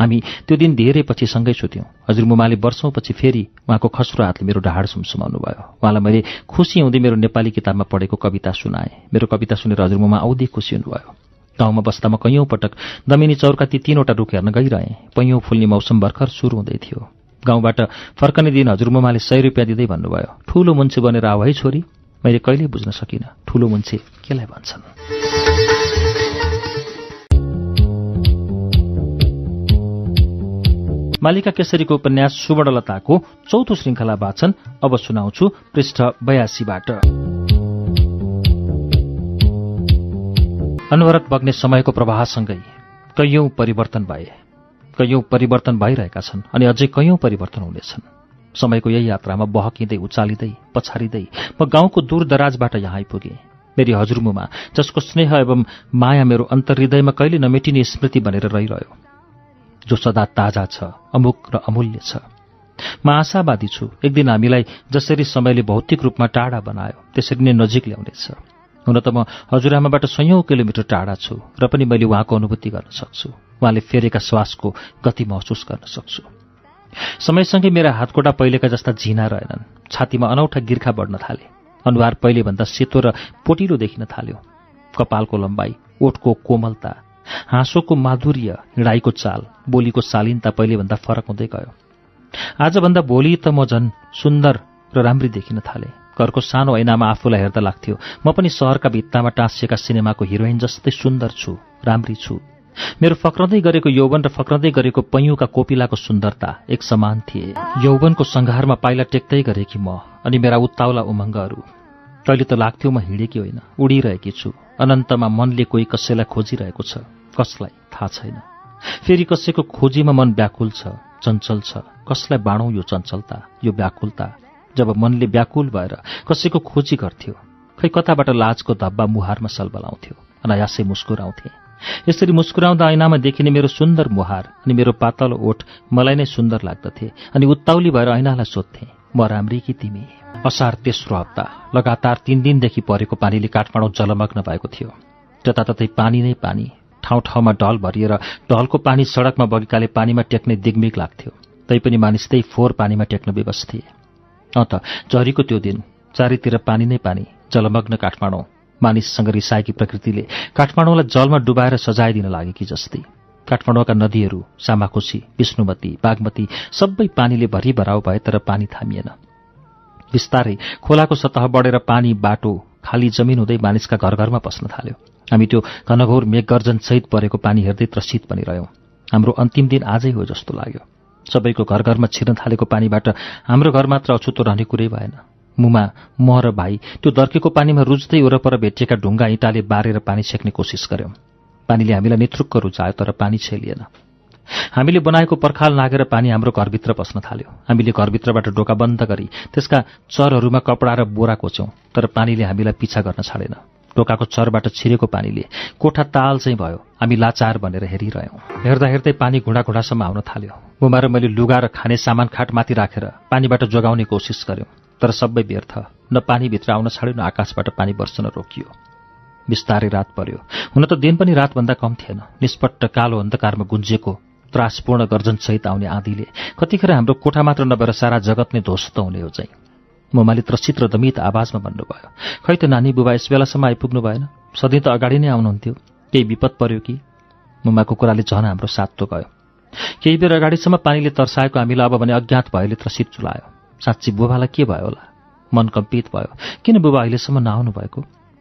हामी त्यो दिन धेरै पछि सँगै सुत्यौँ। हजुरमुमाले वर्षौँपछि फेरि उहाँको खस्रो हातले मेरो ढाड सुमसुमाउनु भयो उहाँलाई मैले खुसी हुँदै मेरो नेपाली किताबमा पढेको कविता सुनाएँ। मेरो कविता सुनेर हजुरमुमा औधी खुसी हुनुभयो। गाउँमा बस्दा म कैयौँ पटक दमिनी चौरका ती तीनवटा रुख हेर्न गइरहेँ। पैयौँ फुल्ने मौसम भर्खर सुरु हुँदै थियो। गाउँबाट फर्कने दिन हजुरमुमाले सय रुपियाँ दिँदै भन्नुभयो ठूलो मुन्छे बनेर आऊ है छोरी मैले कहिल्यै बुझ्न सकिनँ? ठूलो मुन्छे केलाई भन्छन्? मालिका केसरीको उपन्यास सुवर्णलताको चौथो श्रृङ्खला वाचन अब सुनाउँछु पृष्ठ बयासीबाट। अनवरत बग्ने समयको प्रवाहसँगै कैयौं परिवर्तन भए कैयौं परिवर्तन भइरहेका छन् अनि अझै कैयौं परिवर्तन हुनेछन्। समयको यही यात्रामा बहकिँदै उचालिँदै पछारिँदै म गाउँको दूर दराजबाट यहाँ आइपुगेँ। मेरी हजुरमुमा जसको स्नेह एवं माया मेरो अन्तर्हृदयमा कहिले नमेटिने स्मृति बनेर रहिरह्यो। जो सदा ताजा छ अमुक र अमूल्य छ। म आशावादी छु एक दिन हामीलाई जसरी समयले भौतिक रूपमा टाढा बनायो त्यसरी नै नजिक ल्याउनेछ। हुन त म हजुरआमाबाट सयौं किलोमिटर टाढा छु र पनि मैले उहाँको अनुभूति गर्न सक्छु। उहाँले फेरेका श्वासको गति महसुस गर्न सक्छु। समयसँगै मेरा हातकोटा पहिलेका जस्ता झिना रहेनन्। छातीमा अनौठा गिर्खा बढ्न थाले। अनुहार पहिलेभन्दा सेतो र पोटिलो देखिन थाल्यो। कपालको लम्बाइ ओठको कोमलता हाँसोको माधुर्य हिँडाइको चाल बोलीको शालीनता पहिलेभन्दा फरक हुँदै गयो। आजभन्दा भोलि त म झन् सुन्दर र राम्री देखिन थाले। घरको सानो ऐनामा आफूलाई हेर्दा लाग्थ्यो म पनि सहरका भित्तामा टाँसिएका सिनेमाको हिरोइन जस्तै सुन्दर छु राम्री छु। मेरो फक्रँदै गरेको यौवन र फक्रँदै गरेको पैयुका कोपिलाको सुन्दरता एक समान थिए। यौवनको सङ्घारमा पाइला टेक्दै गरेकी म अनि मेरा उत्ताउला उमङ्गहरू। तैले त लाग्थ्यो म हिँडेकी होइन उडिरहेकी छु। अनन्तमा मनले कोही कसैलाई खोजिरहेको छ कसलाई थाहा छैन। फेरि कसैको खोजीमा मन व्याकुल छ चञ्चल छ कसलाई बाँडौँ यो चञ्चलता यो व्याकुलता? जब मनले व्याकुल भएर कसैको खोजी गर्थ्यो खै कताबाट लाजको धब्बा मुहारमा सलबलाउँथ्यो अनायासै मुस्कुराउँथे। यसरी मुस्कुराउँदा ऐनामा देखिने मेरो सुन्दर मुहार अनि मेरो पातलो ओठ मलाई नै सुन्दर लाग्दथे अनि उत्ताउली भएर ऐनालाई सोध्थे म राम्री कि तिमी? असार तेस्रो हप्ता लगातार तीन दिनदेखि परेको पानीले काठमाडौँ जलमग्न भएको थियो। जताततै पानी नै पानी। ठाउँ ठाउँमा ढल भरिएर ढलको पानी सडकमा बगेकाले पानीमा टेक्ने दिगमिग लाग्थ्यो। तैपनि मानिस त्यही फोहोर पानीमा टेक्न विवश थिए। अँ त झरीको त्यो दिन चारैतिर पानी नै पानी जलमग्न काठमाडौँ। मानिससँग रिसाएकी प्रकृतिले काठमाडौँलाई जलमा डुबाएर सजाइदिन लागेकी जस्तै। काठमाडौँका नदीहरू सामाखुसी विष्णुमती बागमती सबै पानीले भरिभराउ भए तर पानी थामिएन। बिस्तारै खोलाको सतह बढेर पानी बाटो खाली जमिन हुँदै मानिसका घर घरमा पस्न थाल्यो। हामी त्यो घनघोर मेघगर्जन सहित परेको पानी हेर्दै त्रसित पनि रह्यौं। हाम्रो अन्तिम दिन आजै हो जस्तो लाग्यो। सबैको घर घरमा छिर्न थालेको पानीबाट हाम्रो घर मात्र अछुतो रहने कुरै भएन। मुमा म र भाइ त्यो दर्केको पानीमा रुच्दै वरपर भेटिएका ढुङ्गा इँटाले बारेर पानी छेक्ने कोसिस गर्यौं। पानीले हामीलाई नेतृक्क रुचायो तर पानी छेलिएन। हामीले बनाएको पर्खाल नागेर पानी हाम्रो घरभित्र पस्न थाल्यो। हामीले घरभित्रबाट ढोका बन्द गरी त्यसका चरहरूमा कपडा र बोरा कोच्यौं तर पानीले हामीलाई पिछा गर्न छाडेन। ढोकाको चरबाट छिरेको पानीले कोठा ताल चाहिँ भयो हामी लाचार भनेर हेरिरह्यौं। हेर्दा हेर्दै पानी घुँडा घुँडासम्म आउन थाल्यो। बुमाएर मैले लुगा र खाने सामान खाटमाथि राखेर पानीबाट जोगाउने कोसिस गर्यौं तर सबै व्यर्थ न पानीभित्र आउन छाड्यो न आकाशबाट पानी वर्षन रोकियो। बिस्तारै रात पर्यो। हुन त दिन पनि रातभन्दा कम थिएन। निष्पट्ट कालो अन्धकारमा गुन्जिएको त्रासपूर्ण गर्जनसहित आउने आँधीले कतिखेर हाम्रो कोठा मात्र नभएर सारा जगत नै ध्वस्त हुने हो चाहिँ। ममाले त्रसित र दमित आवाजमा भन्नुभयो खै त नानी बुबा यस बेलासम्म आइपुग्नु भएन? सधैँ त अगाडि नै आउनुहुन्थ्यो। केही विपद पर्यो कि? मुमाको कुराले झन हाम्रो सातो गयो। केही बेर अगाडिसम्म पानीले तर्साएको हामीलाई अब भने अज्ञात भएले त्रसित चुलायो। साँच्ची बुबालाई के भयो होला? मन कम्पित भयो। किन बुबा अहिलेसम्म नआउनु भएको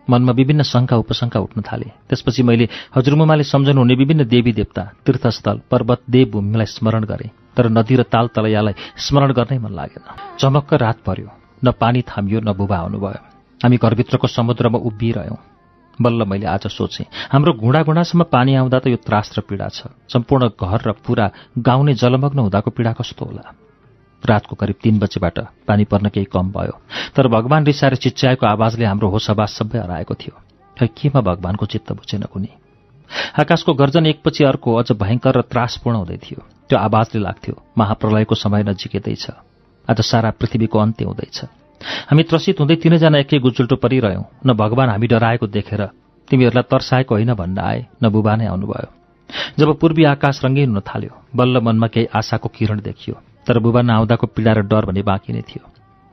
मनमा विभिन्न शङ्का उपशङ्का उठ्न थाले। त्यसपछि मैले हजुरमुमाले सम्झनु हुने विभिन्न देवी देवता तीर्थस्थल पर्वत देवभूमिलाई स्मरण गरेँ। तर नदी र ताल तलैयालाई स्मरण गर्नै मन लागेन। चमक्क रात पर्यो न पानी थामियो न बुबा आउनुभयो। हामी घरभित्रको समुद्रमा उभिरह्यौँ। बल्ल मैले आज सोचेँ हाम्रो घुँडा घुँडासम्म पानी आउँदा त यो त्रास र पीडा छ। सम्पूर्ण घर र पुरा गाउँ नै जलमग्न हुँदाको पीडा कस्तो होला? रातको करिब तीन बजेबाट पानी पर्न केही कम भयो। तर भगवान रिसाएर चिच्याएको आवाजले हाम्रो होसआवाज सबै हराएको थियो। खै केमा भगवानको चित्त बुझेन कुनै? आकाशको गर्जन एकपछि अर्को अझ भयङ्कर र त्रासपूर्ण हुँदै थियो। त्यो आवाजले लाग्थ्यो महाप्रलयको समय नजिकेदैछ। आज सारा पृथ्वीको अन्त्य हुँदैछ। हामी त्रसित हुँदै तिनैजना एकै गुजुल्टो परिरह्यौँ। न भगवान हामी डराएको देखेर तिमीहरूलाई तर्साएको होइन भन्न आए न बुबा नै आउनुभयो। जब पूर्वी आकाश रङ्गीन हुन थाल्यो बल्ल मनमा केही आशाको किरण देखियो। तर बुबा नआउँदाको पीडा र डर भने बाँकी नै थियो।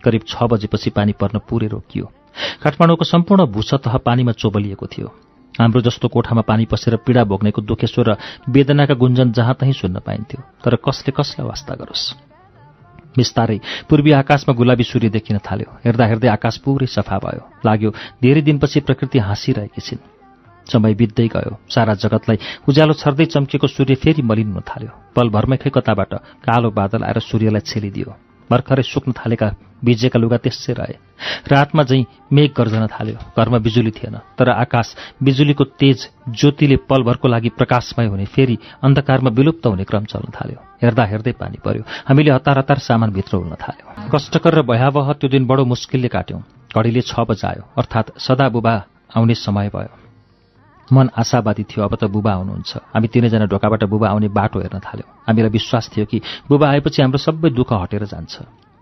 करिब छ बजेपछि पानी पर्न पुरै रोकियो। काठमाडौँको सम्पूर्ण भूसतह पानीमा चोबलिएको थियो। हाम्रो जस्तो कोठामा पानी पसेर पीडा भोग्नेको दुखेश्वर र वेदनाका गुन्जन जहाँ तहीँ सुन्न पाइन्थ्यो तर कसले कसलाई वास्ता गरोस्? बिस्तारै पूर्वी आकाशमा गुलाबी सूर्य देखिन थाल्यो। हेर्दा हेर्दै आकाश पुरै सफा भयो। लाग्यो धेरै दिनपछि प्रकृति हाँसिरहेकी छिन्। समय बित्दै गयो। सारा जगतलाई उज्यालो छर्दै चम्किएको सूर्य फेरि मलिन हुन थाल्यो। पलभरमै खै कताबाट कालो बादल आएर सूर्यलाई छेलिदियो। भर्खरै सुक्न थालेका भिजेका लुगा त्यसै रहे। रातमा झैँ मेघ गर्जन थाल्यो। घरमा बिजुली थिएन तर आकाश बिजुलीको तेज ज्योतिले पलभरको लागि प्रकाशमय हुने फेरि अन्धकारमा विलुप्त हुने क्रम चल्न थाल्यो। हेर्दा हेर्दै पानी पर्यो। हामीले हतार हतार सामान भित्र हुन थाल्यो। कष्टकर र भयावह त्यो दिन बडो मुस्किलले काट्यौं। घडीले छ बजायो। अर्थात् सदा बुबा आउने समय भयो। मन आशावादी थियो अब त बुबा आउनुहुन्छ हामी तिनैजना ढोकाबाट बुबा आउने बाटो हेर्न थाल्यौँ। हामीलाई विश्वास थियो कि बुबा आएपछि हाम्रो सबै दुःख हटेर जान्छ।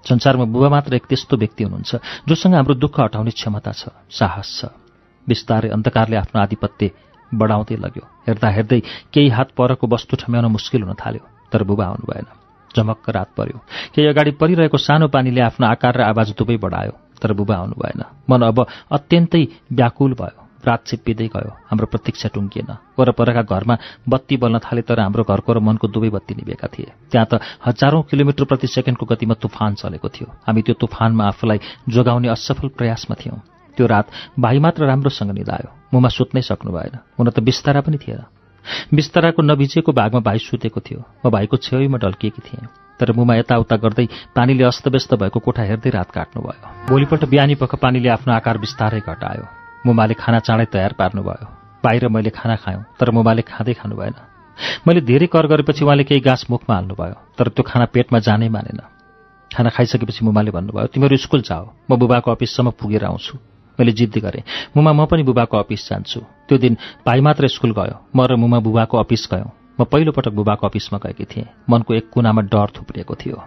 संसारमा बुबा मात्र एक त्यस्तो व्यक्ति हुनुहुन्छ जोसँग हाम्रो दुःख हटाउने क्षमता छ साहस छ। बिस्तारै अन्धकारले आफ्नो आधिपत्य बढाउँदै लग्यो। हेर्दा हेर्दै केही हात परको वस्तु ठम्याउन मुस्किल हुन थाल्यो तर बुबा आउनु भएन झमक्क रात पर्यो। केही अगाडि परिरहेको सानो पानीले आफ्नो आकार र आवाज दुवै बढायो तर बुबा आउनु भएन मन अब अत्यन्तै व्याकुल भयो। रात छिप्पिँदै गयो। हाम्रो प्रतीक्षा टुङ्गिएन। वरपरका घरमा बत्ती बल्न थाले तर हाम्रो घरको र मनको दुवै बत्ती निभेका थिए। त्यहाँ त हजारौं किलोमिटर प्रति सेकेन्डको गतिमा तुफान चलेको थियो। हामी त्यो तुफानमा आफूलाई जोगाउने असफल प्रयासमा थियौँ। त्यो रात भाइ मात्र राम्रोसँग निधायो। मुमा सुत्नै सक्नु भएन। हुन त बिस्तारा पनि थिएन। बिस्ताराको नभिजेको भागमा भाइ सुतेको थियो। म भाइको छेउमा ढल्किएकी थिएँ। तर मुमा यताउता गर्दै पानीले अस्तव्यस्त भएको कोठा हेर्दै रात काट्नुभयो। भोलिपल्ट बिहानी पख पानीले आफ्नो आकार बिस्तारै घटायो। मुमाले खाना चाँडै तयार पार्नुभयो। बाहिर मैले खाना खायौँ तर मुमाले खाँदै खानु भएन। मैले धेरै कर गरेपछि उहाँले केही गाँस मुखमा हाल्नुभयो तर त्यो खाना पेटमा जानै मानेन। खाना खाइसकेपछि मुमाले भन्नुभयो तिमीहरू स्कुल जाऊ म बुबाको अफिससम्म पुगेर आउँछु। मैले जिद्दी गरेँ मुमा म पनि बुबाको अफिस जान्छु। त्यो दिन भाइ मात्र स्कुल गयो म र मुमा बुबाको अफिस गयौँ। म पहिलोपटक बुबाको अफिसमा गएकी थिएँ। मनको एक कुनामा डर थुप्रिएको थियो।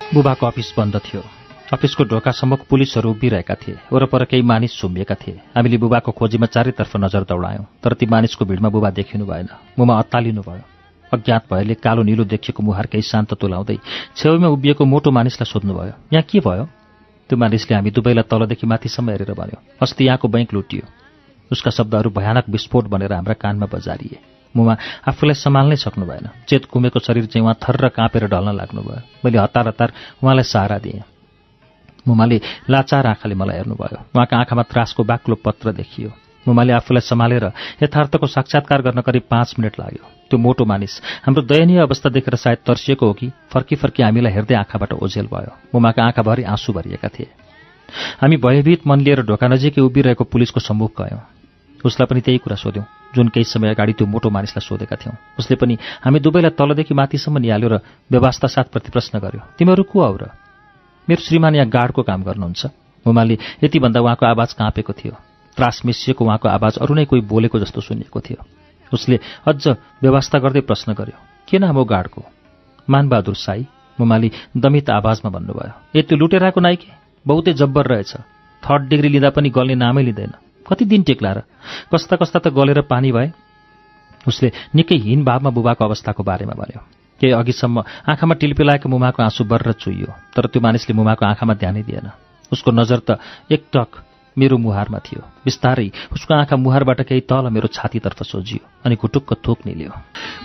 बुबाको अफिस बन्द थियो। अफिसको ढोकासम्मको पुलिसहरू उभिरहेका थिए। वरपर केही मानिस सुम्बिएका थिए। हामीले बुबाको खोजीमा चारैतर्फ नजर दौडायौँ। तर ती मानिसको भिडमा बुबा देखिनु भएन। मुमा अत्तालिनु भयो। अज्ञात भएले कालो निलो देखिएको मुहार केही शान्त तुलाउँदै छेउमा उभिएको मोटो मानिसलाई सोध्नुभयो यहाँ के भयो? त्यो मानिसले हामी दुवैलाई तलदेखि माथिसम्म हेरेर भन्यो अस्ति यहाँको बैङ्क लुटियो। उसका शब्दहरू भयानक विस्फोट भनेर हाम्रा कानमा बजारिए। मुमा आफूलाई सम्हाल्नै सक्नु भएन। चेत कुमेको शरीर चाहिँ उहाँ थर्र काँपेर ढल्न लाग्नुभयो। मैले हतार हतार उहाँलाई सहारा दिएँ। मुमाले लाचार आँखाले मलाई हेर्नुभयो। उहाँका आँखामा त्रासको बाक्लो पत्र देखियो। मुमाले आफूलाई सम्हालेर यथार्थको साक्षात्कार गर्न करिब पाँच मिनट लाग्यो। त्यो मोटो मानिस हाम्रो दयनीय अवस्था देखेर सायद तर्सिएको हो कि फर्की फर्की हामीलाई हेर्दै आँखाबाट ओझेल भयो। मुमाका आँखाभरि आँसु भरिएका थिए। हामी भयभीत मन लिएर ढोका नजिकै उभिरहेको पुलिसको सम्मुख गयौँ। उसलाई पनि त्यही कुरा सोध्यौँ। जुन केही समय अगाडि त्यो मोटो मानिसलाई सोधेका थियौँ। उसले पनि हामी दुवैलाई तलदेखि माथिसम्म निहाल्यो र व्यवस्था साथ प्रतिप्रश्न गर्यो तिमीहरू को आउ र? मेरो श्रीमान यहाँ गार्डको काम गर्नुहुन्छ। मुमाले यति भन्दा उहाँको आवाज काँपेको थियो। त्रास मिसिएको उहाँको आवाज अरू नै कोही बोलेको जस्तो सुनिएको थियो। उसले अझ व्यवस्था गर्दै प्रश्न गर्यो के नाम हो गार्डको मानबहादुर साई? मुमाली दमित आवाजमा भन्नुभयो। ए त्यो लुटेराको नाइके बहुतै जब्बर रहेछ। थर्ड डिग्री लिँदा पनि गल्ने नामै लिँदैन। कति दिन टेक्ला र कस्ता कस्ता त गलेर पानी भए? उसले निकै हिन भावमा बुबाको अवस्थाको बारेमा भन्यो। केही अघिसम्म आँखामा टिल्पिलाएको मुमाको आँसु बर्र चुइयो तर त्यो मानिसले मुमाको आँखामा ध्यानै दिएन। उसको नजर त एकटक मेरो मुहारमा थियो। बिस्तारै उसको आँखा मुहारबाट केही तल मेरो छातीतर्फ सोझियो अनि घुटुक्क थोक निल्यो।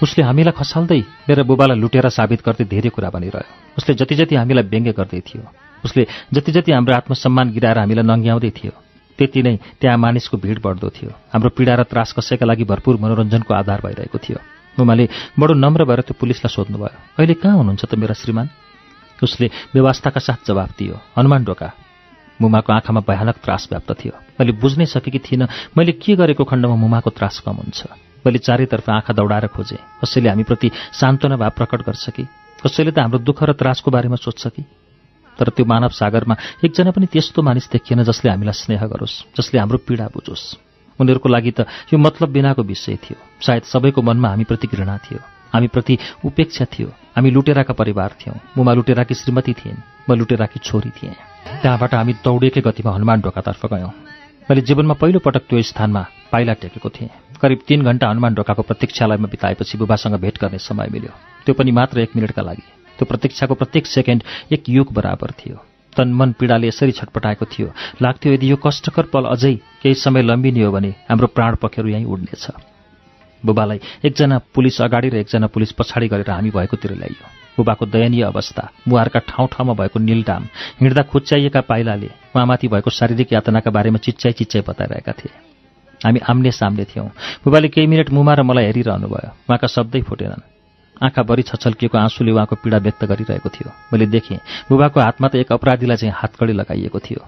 उसले हामीलाई खसाल्दै मेरो बुबालाई लुटेर साबित गर्दै धेरै कुरा भनिरह्यो। उसले जति जति हामीलाई व्यङ्ग्य गर्दै थियो उसले जति जति हाम्रो आत्मसम्मान गिराएर हामीलाई नङ्ग्याउँदै थियो त्यति नै त्यहाँ मानिसको भिड बढ्दो थियो। हाम्रो पीडा र त्रास कसैका लागि भरपूर मनोरञ्जनको आधार भइरहेको थियो। मुमाले बडो नम्र भएर त्यो पुलिसलाई सोध्नुभयो अहिले कहाँ हुनुहुन्छ त मेरा श्रीमान? उसले व्यवस्थाका साथ जवाफ दियो हनुमान ढोका मुमाको आँखामा भयानक त्रास व्याप्त थियो। मैले बुझ्नै सकेकी थिइनँ मैले के गरेको खण्डमा मुमाको त्रास कम हुन्छ? मैले चारैतर्फ आँखा दौडाएर खोजेँ कसैले हामीप्रति सान्त्वना भाव प्रकट गर्छ कि? कसैले त हाम्रो दुःख र त्रासको बारेमा सोध्छ कि? तर त्यो मानव सागरमा एकजना पनि त्यस्तो मानिस देखिएन जसले हामीलाई स्नेह गरोस् जसले हाम्रो पीडा बुझोस्। उनीहरूको लागि त यो मतलब बिनाको विषय थियो। सायद सबैको मनमा हामीप्रति घृणा थियो। हामीप्रति उपेक्षा थियो। हामी लुटेराका परिवार थियौँ। मुमा लुटेराकी श्रीमती थिइन् म लुटेराकी छोरी थिएँ। त्यहाँबाट हामी दौडेकै गतिमा हनुमान ढोकातर्फ गयौँ। मैले जीवनमा पहिलो पटक त्यो स्थानमा पाइला टेकेको थिएँ। करिब तीन घण्टा हनुमान ढोकाको प्रतीक्षालयमा बिताएपछि बुबासँग भेट गर्ने समय मिल्यो। त्यो पनि मात्र एक मिनटका लागि। त्यो प्रतीक्षाको प्रत्येक सेकेन्ड एक युग बराबर थियो। तन मन पीडाले यसरी छटपटाएको थियो। लाग्थ्यो यदि यो कष्टकर पल अझै केही समय लम्बिने हो भने हाम्रो प्राण पखेरु यहीँ उड्नेछ। बुबालाई एकजना पुलिस अगाडि र एकजना पुलिस पछाडि गरेर हामी भएकोतिर ल्याइयो। बुबाको दयनीय अवस्था मुहारका ठाउँ ठाउँमा भएको निलडाम हिँड्दा खुच्याइएका पाइलाले उहाँमाथि भएको शारीरिक यातनाका बारेमा चिच्चाइ चिच्चाइ बताइरहेका थिए। हामी आम्ने सामने थियौँ। बुबाले केही मिनट मुमा र मलाई हेरिरहनु भयो उहाँका शब्दै फुटेनन्। आँखाभरि छछल्किएको आँसुले उहाँको पीडा व्यक्त गरिरहेको थियो। मैले देखेँ बुबाको हातमा त एक अपराधीलाई चाहिँ हातकडी लगाइएको थियो।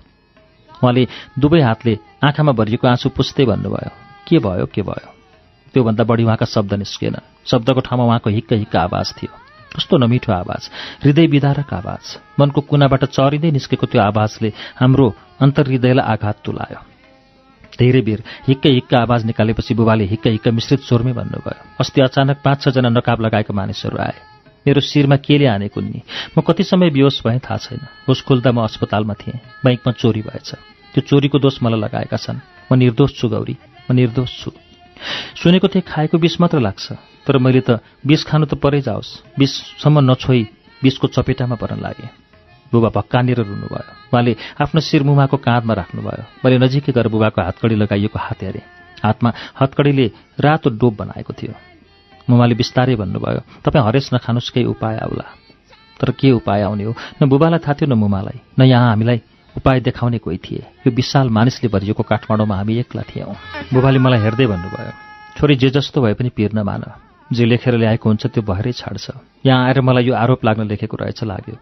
उहाँले दुवै हातले आँखामा भरिएको आँसु पुस्दै भन्नुभयो के भयो के भयो? त्योभन्दा बढी उहाँका शब्द निस्किएन शब्दको ठाउँमा उहाँको हिक्क हिक्क आवाज थियो। कस्तो नमिठो आवाज हृदय विदारक आवाज। मनको कुनाबाट चरिँदै निस्केको त्यो आवाजले हाम्रो अन्तर्हृदयलाई आघात तुलायो। धेरै बेर हिक्क हिक्क आवाज निकालेपछि बुबाले हिक्क हिक्क मिश्रित स्वरमै भन्नुभयो अस्ति अचानक पाँच छजना नकाब लगाएका मानिसहरू आए। मेरो शिरमा केले हाने कुन्नी? म कति समय बेहोस भएँ थाहा छैन। होस खुल्दा म अस्पतालमा थिएँ। बैङ्कमा चोरी भएछ। त्यो चोरीको दोष मलाई लगाएका छन्। म निर्दोष छु गौरी। म निर्दोष छु। सुनेको थिएँ खाएको विष मात्र लाग्छ। तर मैले त विष खानु त परै जाओस्। विषसम्म नछोई विषको चपेटामा पर्न लागे। बुबा भक्कानेर रुनुभयो। उहाँले आफ्नो शिर मुमाको काँधमा राख्नुभयो। मैले नजिकै गएर बुबाको हातकडी लगाइएको हात हेरेँ। हातमा हतकडीले रातो डोब बनाएको थियो। मुमाले बिस्तारै भन्नुभयो तपाईँ हरेस नखानुहोस् केही उपाय आउला। तर के उपाय आउने हो? न बुबालाई थाहा थियो न मुमालाई। न यहाँ हामीलाई उपाय देखाउने कोही थिए। यो विशाल मानिसले भरिएको काठमाडौँमा हामी एक्ला थियौँ। बुबाले मलाई हेर्दै भन्नुभयो छोरी जे जस्तो भए पनि पिर नमान जे लेखेर ल्याएको हुन्छ त्यो भएरै छाड्छ। यहाँ आएर मलाई यो आरोप लाग्न लेखेको रहेछ लाग्यो।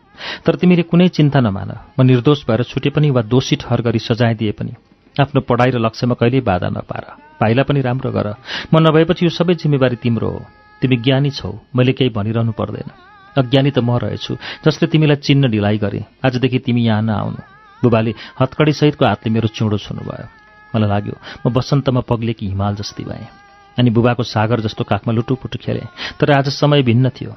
तर तिमीले कुनै चिन्ता नमान। म निर्दोष भएर छुटे पनि वा दोषी ठहर गरी सजाय दिए पनि। आफ्नो पढाइ र लक्ष्यमा कहिल्यै बाधा नपार। भाइलाई पनि राम्रो गर। म नभएपछि यो सबै जिम्मेवारी तिम्रो हो। तिमी ज्ञानी छौ। मैले केही भनिरहनु पर्दैन। अज्ञानी त म रहेछु जसले तिमीलाई चिन्न ढिलाइ गरे। आजदेखि तिमी यहाँ नआउनु। बुबाले हत्कडीसहितको हातले मेरो चुँडो छुनुभयो। मलाई लाग्यो म बसन्तमा पग्लेकी हिमाल जस्ती भएँ। अनि बुबाको सागर जस्तो काखमा लुटुपुटु खेलेँ। तर आज समय भिन्न थियो।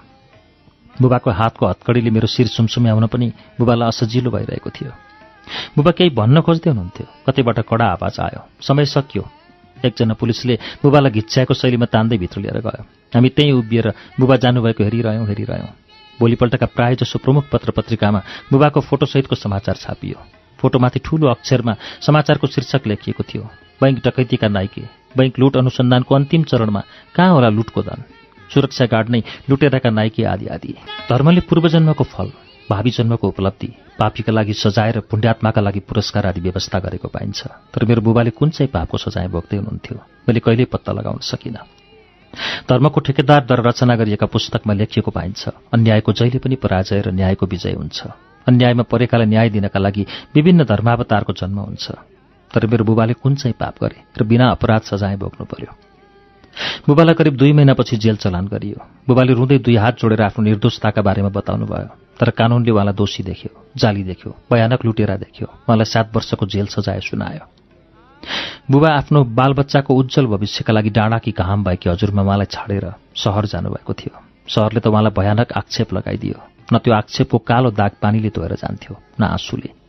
बुबाको हातको हत्कडीले मेरो शिर सुमसुम्याउन पनि बुबालाई असजिलो भइरहेको थियो। बुबा केही भन्न खोज्दै हुनुहुन्थ्यो। कतैबाट कडा आवाज आयो। समय सकियो। एकजना पुलिसले बुबालाई घिच्याएको शैलीमा तान्दै भित्र लिएर गयो। हामी त्यहीँ उभिएर बुबा जानुभएको हेरिरह्यौँ हेरिरह्यौँ। भोलिपल्टका प्राय जसो प्रमुख पत्र पत्रिकामा बुबाको फोटोसहितको समाचार छापियो। फोटोमाथि ठूलो अक्षरमा समाचारको शीर्षक लेखिएको थियो। Bank डकैतीका Nike. बैङ्क लुट अनुसन्धानको अन्तिम चरणमा कहाँ होला लुटको धन? सुरक्षा गार्ड नै लुटेराका नाइके आदि आदि। धर्मले पूर्वजन्मको फल भावी जन्मको उपलब्धि पापीका लागि सजाय र पुण्यात्माका लागि पुरस्कार आदि व्यवस्था गरेको पाइन्छ। तर मेरो बुबाले कुन चाहिँ पापको सजाय भोग्दै हुनुहुन्थ्यो मैले कहिल्यै पत्ता लगाउन सकिनँ। धर्मको ठेकेदार द्वारा रचना गरिएका पुस्तकमा लेखिएको पाइन्छ अन्यायको जहिले पनि पराजय र न्यायको विजय हुन्छ। अन्यायमा परेकालाई न्याय दिनका लागि विभिन्न धर्मावतारको जन्म हुन्छ। तर मेरो बुबाले कुन चाहिँ पाप गरे र बिना अपराध सजाय भोग्नु पर्यो? बुबालाई करिब दुई महिनापछि जेल चलान गरियो। बुबाले रुँदै दुई हात जोडेर आफ्नो निर्दोषताका बारेमा बताउनु भयो तर कानूनले उहाँलाई दोषी देख्यो जाली देख्यो भयानक लुटेरा देख्यो उहाँलाई सात वर्षको जेल सजाय सुनायो। बुबा आफ्नो बालबच्चाको उज्जवल भविष्यका लागि डाँडाकी घाम भएकी हजुरमा उहाँलाई छाडेर सहर जानुभएको थियो। सहरले त उहाँलाई भयानक आक्षेप लगाइदियो। न त्यो आक्षेपको कालो दाग पानीले धोएर जान्थ्यो न आँसुले।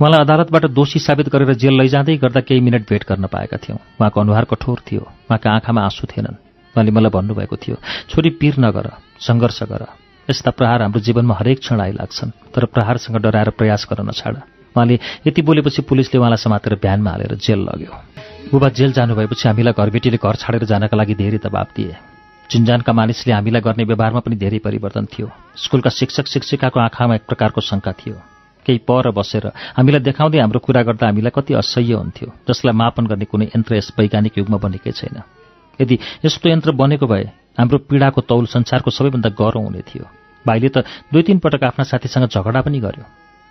उहाँलाई अदालतबाट दोषी साबित गरेर जेल लैजाँदै गर्दा केही मिनट भेट गर्न पाएका थियौँ। उहाँको अनुहार कठोर थियो। उहाँका आँखामा आँसु थिएनन्। उहाँले मलाई भन्नुभएको थियो छोरी पीर नगर सङ्घर्ष गर। यस्ता प्रहार हाम्रो जीवनमा हरेक क्षण आइलाग्छन् तर प्रहारसँग डराएर प्रयास गर्न नछाड। उहाँले यति बोलेपछि पुलिसले उहाँलाई समातेर भ्यानमा हालेर जेल लग्यो। बुबा जेल जानुभएपछि हामीलाई घरबेटीले घर छाडेर जानका लागि धेरै दबाब दिए। चिन्जानका मानिसले हामीलाई गर्ने व्यवहारमा पनि धेरै परिवर्तन थियो। स्कुलका शिक्षक शिक्षिकाको आँखामा एक प्रकारको शङ्का थियो। केही पर बसेर हामीलाई देखाउँदै हाम्रो कुरा गर्दा हामीलाई कति असह्य हुन्थ्यो जसलाई मापन गर्ने कुनै यन्त्र यस वैज्ञानिक युगमा बनेकै छैन। यदि यस्तो यन्त्र बनेको भए हाम्रो पीडाको तौल संसारको सबैभन्दा गह्रौँ हुने थियो। भाइले त दुई तिन पटक आफ्ना साथीसँग झगडा पनि गर्यो।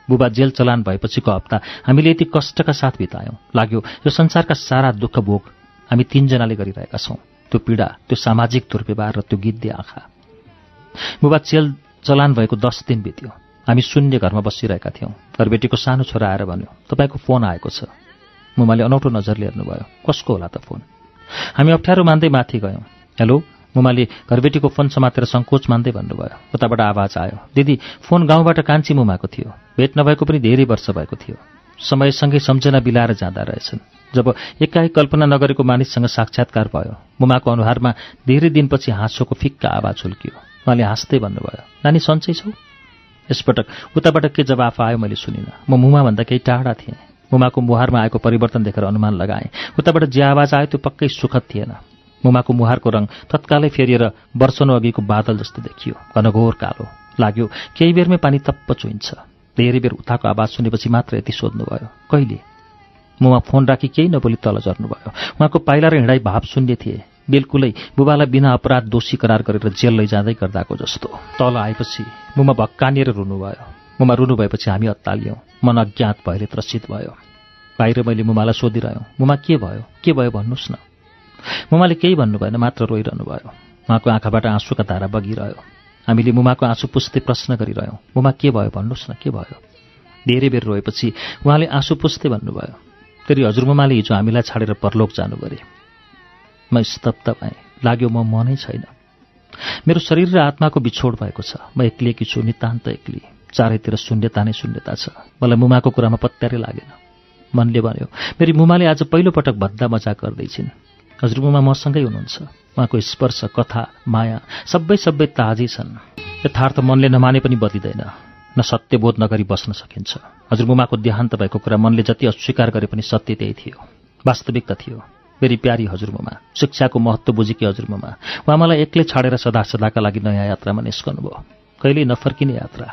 बुबा जेल चलान भएपछिको हप्ता हामीले यति कष्टका साथ बितायौँ। लाग्यो यो संसारका सारा दुःख भोग हामी तिनजनाले गरिरहेका छौँ। त्यो पीडा त्यो सामाजिक दुर्व्यवहार र त्यो गिद्धे आँखा। बुबा जेल चलान भएको दस दिन बित्यो। हामी शून्य घरमा बसिरहेका थियौँ। घरबेटीको सानो छोरा आएर भन्यो तपाईँको फोन आएको छ। मुमाले अनौठो नजरले हेर्नुभयो कसको होला त फोन? हामी अप्ठ्यारो मान्दै माथि गयौँ। हेलो? मुमाले घरबेटीको फोन समातेर सङ्कोच मान्दै भन्नुभयो। उताबाट आवाज आयो दिदी फोन गाउँबाट कान्छी मुमाको थियो। भेट नभएको पनि धेरै वर्ष भएको थियो। समयसँगै सम्झना बिलाएर जाँदा रहेछन्। जब एकाएक कल्पना नगरेको मानिससँग साक्षात्कार भयो मुमाको अनुहारमा धेरै दिनपछि हाँसोको फिक्का आवाज हुल्कियो। उहाँले हाँस्दै भन्नुभयो नानी सन्चै छौ? यसपटक उताबाट के जवाफ आयो मैले सुनिनँ। म मुमाभन्दा केही टाढा थिएँ। मुमाको मुहारमा आएको परिवर्तन देखेर अनुमान लगाएँ। उताबाट जे आवाज आयो त्यो पक्कै सुखद थिएन। मुमाको मुहारको रङ तत्कालै फेरिएर वर्षनु अघिको बादल जस्तो देखियो। घनघोर कालो। लाग्यो केही बेरमै पानी तप्प चुइन्छ धेरै बेर उताको आवाज सुनेपछि मात्र यति सोध्नुभयो। कहिले? मुमा फोन राखी केही नबोली तल झर्नुभयो। उहाँको पाइला र हिँडाइ भाव शून्य थिए। बिल्कुलै बुबालाई बिना अपराध दोषी करार गरेर जेल लैजाँदै गर्दाको जस्तो। तल आएपछि मुमा भक्कानिएर रुनुभयो। मुमा रुनु भएपछि हामी अत्तालियौँ। मन अज्ञात भएर त्रसित भयो। बाहिर मैले मुमालाई सोधिरह्यौँ मुमा के भयो? के भयो भन्नुहोस् न। मुमाले केही भन्नु भएन मात्र रोइरहनु भयो। उहाँको आँखाबाट आँसुका धारा बगिरह्यो। हामीले मुमाको आँसु पुस्दै प्रश्न गरिरह्यौँ मुमा के भयो? भन्नुहोस् न के भयो? धेरै बेर रोएपछि उहाँले आँसु पुस्दै भन्नुभयो। फेरि हजुरमुमाले हिजो हामीलाई छाडेर परलोक जानु परे म स्तब्ध भएँ। लाग्यो म मनै छैन। मेरो शरीर र आत्माको बिछोड भएको छ। म एक्लिएकी छु नितान्त एक्ली। चारैतिर शून्यता नै शून्यता छ। मलाई मुमाको कुरामा पत्यारै लागेन। मनले भन्यो मेरी मुमाले आज पहिलोपटक भद्दा मजाक गर्दैछिन्। हजुरमुमा मसँगै हुनुहुन्छ। उहाँको स्पर्श कथा माया सबै सबै ताजै छन्। यथार्थ मनले नमाने पनि बदिँदैन। न सत्यबोध नगरी बस्न सकिन्छ। हजुरमुमाको देहान्त भएको कुरा मनले जति अस्वीकार गरे पनि सत्य त्यही थियो। वास्तविकता थियो। मेरी प्यारी हजुरमुमा शिक्षाको महत्त्व बुझेकी हजुरमुमा उहाँ मलाई एक्लै छाडेर सदा सदाका लागि नयाँ यात्रामा निस्कनुभयो। कहिल्यै नफर्किने यात्रा।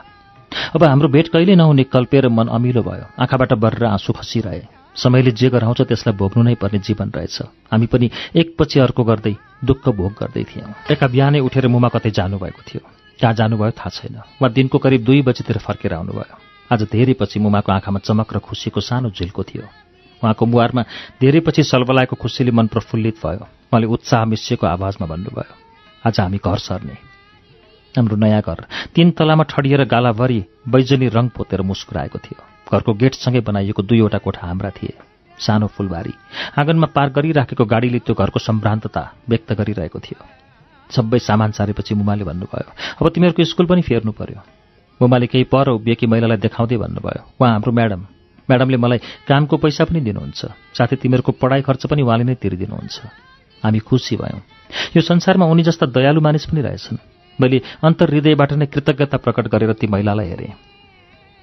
अब हाम्रो भेट कहिल्यै नहुने कल्पेर मन अमिलो भयो। आँखाबाट बर्र आँसु खसिरहे समयले जे गराउँछ त्यसलाई भोग्नु नै पर्ने जीवन रहेछ। हामी पनि एकपछि अर्को गर्दै दुःख भोग गर्दै थियौँ। एका बिहानै उठेर मुमा कतै जानुभएको थियो। कहाँ जानुभयो थाहा छैन। उहाँ दिनको करिब दुई बजीतिर फर्केर आउनुभयो। आज धेरै पछि मुमाको आँखामा चमक र खुसीको सानो झिल्को थियो। उहाँको मुहारमा धेरै पछि सलबलाएको खुसीले मन प्रफुल्लित भयो। उहाँले उत्साह मिसिएको आवाजमा भन्नुभयो आज हामी घर सर्ने। हाम्रो नयाँ घर। तीन तलामा ठडिएर गालाभरि बैजनी रङ पोतेर मुस्कुराएको थियो। घरको गेटसँगै बनाइएको दुईवटा कोठा हाम्रा थिए। सानो फुलबारी। आँगनमा पार्क गरिराखेको गाडीले त्यो घरको सम्भ्रान्तता व्यक्त गरिरहेको थियो। सबै सामान सारेपछि मुमाले भन्नुभयो अब तिमीहरूको स्कुल पनि फेर्नु पर्यो। मुमाले केही पर उभिएकी महिलालाई देखाउँदै भन्नुभयो उहाँ हाम्रो म्याडम। म्याडमले मलाई कामको पैसा पनि दिनुहुन्छ। साथै तिमीहरूको पढाइ खर्च पनि उहाँले नै तिरिदिनुहुन्छ। हामी खुसी भयौँ। यो संसारमा उनी जस्ता दयालु मानिस पनि रहेछन्। मैले अन्तर्हृदयबाट नै कृतज्ञता प्रकट गरेर ती महिलालाई हेरेँ।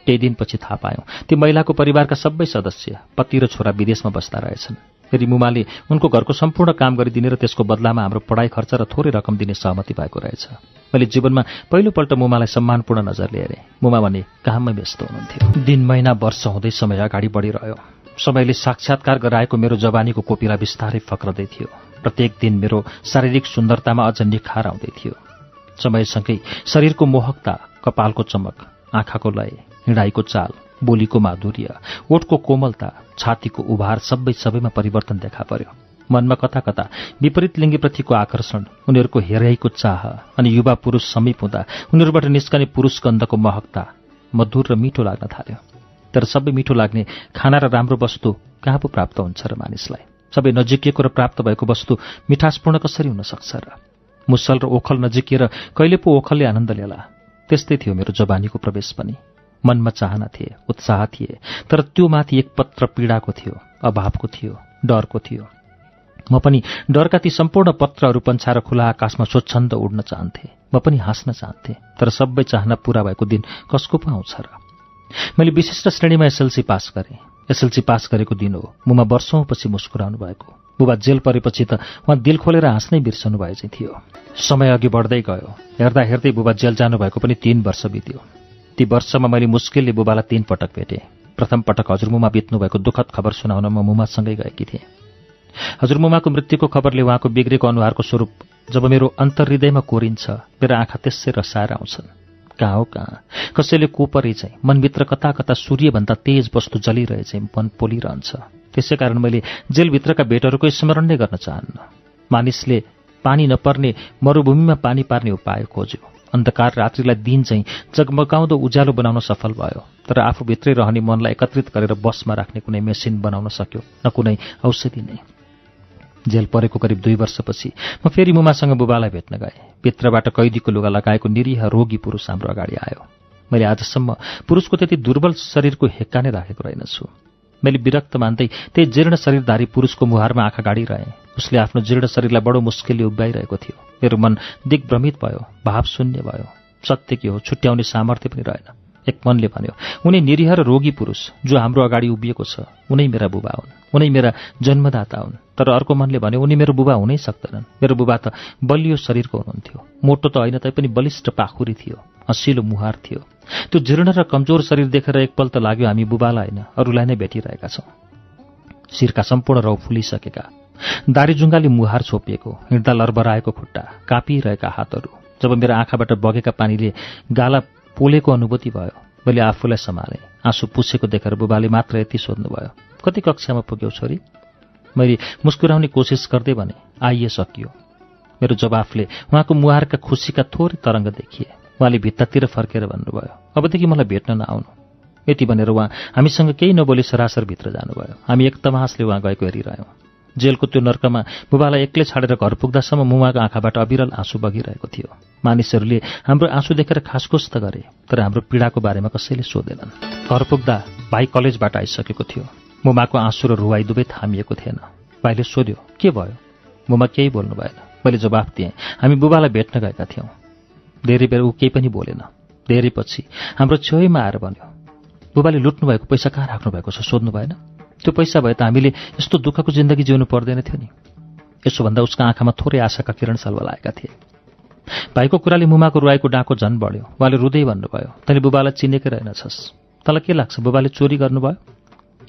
केही दिनपछि थाहा पायौँ ती महिलाको परिवारका सबै सदस्य पति र छोरा विदेशमा बस्दा रहेछन्। फेरि मुमाले उनको घरको सम्पूर्ण काम गरिदिने र त्यसको बदलामा हाम्रो पढाइ खर्च र थोरै रकम दिने सहमति भएको रहेछ। मैले जीवनमा पहिलोपल्ट मुमालाई सम्मानपूर्ण नजरले हेरेँ मुमा भने काममै व्यस्त हुनुहुन्थ्यो। दिन महिना वर्ष हुँदै समय अगाडि बढिरह्यो। समयले साक्षात्कार गराएको मेरो जवानीको कोपिला बिस्तारै फक्रदै थियो प्रत्येक दिन मेरो शारीरिक सुन्दरतामा अझ निखार आउँदै थियो। समयसँगै शरीरको मोहकता कपालको चमक आँखाको लय हिँडाइको चाल बोलीको माधुर्य ओठको कोमलता छातीको उभार सबै सबैमा परिवर्तन देखा पर्यो। मनमा कता कता विपरीत लिङ्गीप्रतिको आकर्षण उनीहरूको हेराइको चाह अनि युवा पुरुष समीप हुँदा उनीहरूबाट निस्कने पुरुष गन्धको महत्ता मधुर र मिठो लाग्न थाल्यो। तर सबै मिठो लाग्ने खाना र राम्रो वस्तु कहाँ पो प्राप्त हुन्छ र मानिसलाई? सबै नजिकिएको र प्राप्त भएको वस्तु मिठासपूर्ण कसरी हुन सक्छ र? मुसल र ओखल नजिकिएर कहिले पो ओखलले आनन्द ल्याला त्यस्तै थियो मेरो जवानीको प्रवेश पनि। मनमा चाहना थिए उत्साह थिए। तर त्यो माथि एक पत्र पीडाको थियो अभावको थियो डरको थियो। म पनि डरका ती सम्पूर्ण पत्रहरू पन्छाएर खुला आकाशमा स्वच्छन्द उड्न चाहन्थे। म पनि हाँस्न चाहन्थे तर सबै चाहना पूरा भएको दिन कसको पो आउँछ र? मैले विशिष्ट श्रेणीमा एसएलसी पास गरेँ। एसएलसी पास गरेको दिन हो। मुमा वर्षौँपछि मुस्कुराउनु भएको। बुबा जेल परेपछि त उहाँ दिल खोलेर हाँस्नै बिर्सनु भए चाहिँ थियो। समय अघि बढ्दै गयो। हेर्दा हेर्दै बुबा जेल जानुभएको पनि तीन वर्ष बित्यो। ती वर्षमा मैले मुस्किलले बुबालाई तीन पटक भेटेँ। प्रथम पटक हजुरमुमा बित्नुभएको दुःखद खबर सुनाउन म मुमासँगै गएकी थिएँ। हजुरमुमाको मृत्युको खबरले उहाँको बिग्रेको अनुहारको स्वरूप जब मेरो अन्तर्हृदयमा कोरिन्छ मेरो आँखा त्यसै रसाएर आउँछन्। कहाँ हो कहाँ? कसैले कोपरे चाहिँ मनभित्र कता कता सूर्यभन्दा तेज वस्तु जलिरहे चाहिँ मन पोलिरहन्छ। त्यसै कारण मैले जेलभित्रका भेटहरूको स्मरण नै गर्न चाहन्न। मानिसले पानी नपर्ने मरूभूमिमा पानी पार्ने उपाय खोज्यो। अन्धकार रात्रिलाई दिन चाहिँ जगमगाउँदो उज्यालो बनाउन सफल भयो। तर आफूभित्रै रहने मनलाई एकत्रित गरेर बसमा राख्ने कुनै मेसिन बनाउन सक्यो न कुनै औषधि नै। जेल परेको करिब दुई वर्षपछि म फेरि मुमासँग बुबालाई भेट्न गएँ। भित्रबाट कैदीको लुगा लगाएको निरीह रोगी पुरुष हाम्रो अगाडि आयो। मैले आजसम्म पुरुषको त्यति दुर्बल शरीरको हेक्का नै राखेको रहेनछु। मैले विरक्त मान्दै त्यही जीर्ण शरीरधारी पुरुषको मुहारमा आँखा गाडिरहेँ। उसले आफ्नो जीर्ण शरीरलाई बडो मुस्किलले उभ्याइरहेको थियो। मेरो मन दिग्भ्रमित भयो भाव शून्य भयो। सत्य के हो? छुट्याउने सामर्थ्य पनि रहेन। एक मनले भन्यो उनी निरीह र रोगी पुरुष जो हाम्रो अगाडि उभिएको छ उनै मेरा बुबा हुन्। उनै मेरा जन्मदाता हुन्। तर अर्को मनले भन्यो उनी मेरो बुबा हुनै सक्दैनन् मेरो बुबा त बलियो शरीरको हुनुहुन्थ्यो। मोटो त होइन तैपनि बलिष्ठ पाखुरी थियो हँसिलो मुहार थियो। त्यो जीर्ण र कमजोर शरीर देखेर एकपल्ट लाग्यो हामी बुबालाई होइन अरूलाई नै भेटिरहेका छौँ। शिरका सम्पूर्ण रौ फुलिसकेका दारीजुङ्गाले मुहार छोपिएको हिँड्दा लरबराएको खुट्टा काँपिरहेका हातहरू। जब मेरो आँखाबाट बगेका पानीले गाला पोलेको अनुभूति भयो मैले आफूलाई सम्हालेँ। आँसु पुछेको देखेर बुबाले मात्र यति सोध्नुभयो कति कक्षामा पुग्यौ छोरी? मैले मुस्कुराउने कोसिस गर्दै भने आइए सकियो। मेरो जवाफले उहाँको मुहारका खुसीका थोरै तरङ्ग देखिए। उहाँले भित्तातिर फर्केर भन्नुभयो अबदेखि मलाई भेट्न नआउनु। यति भनेर उहाँ हामीसँग केही नबोली सरासर भित्र जानुभयो। हामी एक तमासले उहाँ गएको हेरिरह्यौँ। जेलको त्यो नर्कमा बुबालाई एक्लै छाडेर घर पुग्दासम्म मुवाको आँखाबाट अविरल आँसु बगिरहेको थियो। मानिसहरूले हाम्रो आँसु देखेर खासखुस त गरे तर हाम्रो पीडाको बारेमा कसैले सोधेनन्। घर पुग्दा भाइ कलेजबाट आइसकेको थियो। मुमाको आँसु र रुवाई दुवै थामिएको थिएन। भाइले सोध्यो के भयो? मुमा केही बोल्नु भएन। मैले जवाफ दिएँ हामी बुबालाई भेट्न गएका थियौँ। धेरै बेर ऊ केही पनि बोलेन। धेरै पछि हाम्रो छेउमा आएर भन्यो बुबाले लुट्नुभएको पैसा कहाँ राख्नु भएको छ सोध्नु भएन? त्यो पैसा भए त हामीले यस्तो दुःखको जिन्दगी जिउनु पर्दैन थियो नि। यसो भन्दा उसका आँखामा थोरै आशाका किरण सल्वलाएका थिए। भाइको कुराले मुमाको रुवाईको डाँको झन् बढ्यो। उहाँले रुँदै भन्नुभयो तैँले बुबालाई चिनेकै रहेनछस्। तँलाई के लाग्छ? बुबाले चोरी गर्नुभयो?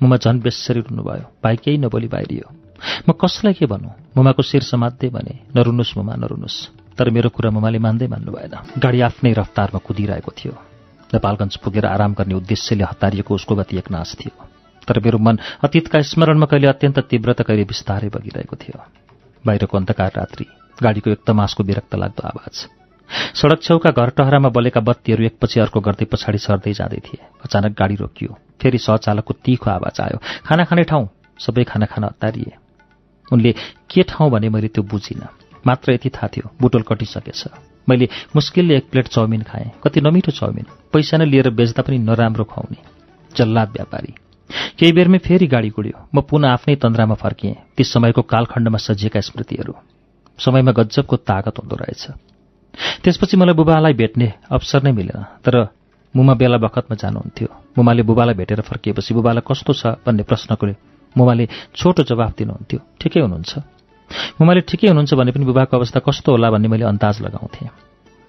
मुमा झन् बेसरी रुनुभयो भाइ केही नबोली बाहिरियो। म कसलाई के भनौँ मुमाको शिर समात्दै भने नरुनुहोस् मुमा नरुनुहोस् तर मेरो कुरा मुमाले मान्दै मान्नु भएन गाडी आफ्नै रफ्तारमा कुदिरहेको थियो। नेपालगञ्ज पुगेर आराम गर्ने उद्देश्यले हतारिएको उसको गति एकनाश थियो। तर मेरो मन अतीतका स्मरणमा कहिले अत्यन्त तीव्रता कहिले बिस्तारै बगिरहेको थियो। बाहिरको अन्धकार रात्रि गाडीको एक तमासको विरक्त लाग्दो आवाज। सडक छेउका घर टहरामा बलेका बत्तीहरू एकपछि अर्को गर्दै पछाडि सर्दै जाँदै थिए। अचानक गाडी रोकियो। फेरि सहचालकको तीखो आवाज आयो। खाना खाने ठाउँ? सबै खाना खान हतारिए उनले के ठाउँ भने मैले त्यो बुझिनँ। मात्र यति थाहा थियो बुटोल कटिसकेछ। मैले मुस्किलले एक प्लेट चाउमिन खाएँ। कति नमिठो चाउमिन। पैसा नै लिएर बेच्दा पनि नराम्रो खुवाउने। जल्लाद व्यापारी। केही बेरमै फेरि गाडी गुड्यो। म पुनः आफ्नै तन्द्रामा फर्किएँ ती समयको कालखण्डमा सजिएका स्मृतिहरू। समयमा गज्जबको तागत हुँदो रहेछ। त्यसपछि मलाई बुबालाई भेट्ने अवसर नै मिलेन तर मुमा बेला बखतमा जानुहुन्थ्यो। मुमाले बुबालाई भेटेर फर्किएपछि बुबालाई कस्तो छ भन्ने प्रश्नको मुमाले छोटो जवाफ दिनुहुन्थ्यो। ठिकै हुनुहुन्छ। मुमाले ठिकै हुनुहुन्छ भने पनि बुबाको अवस्था कस्तो होला भन्ने मैले अन्दाज लगाउँथेँ।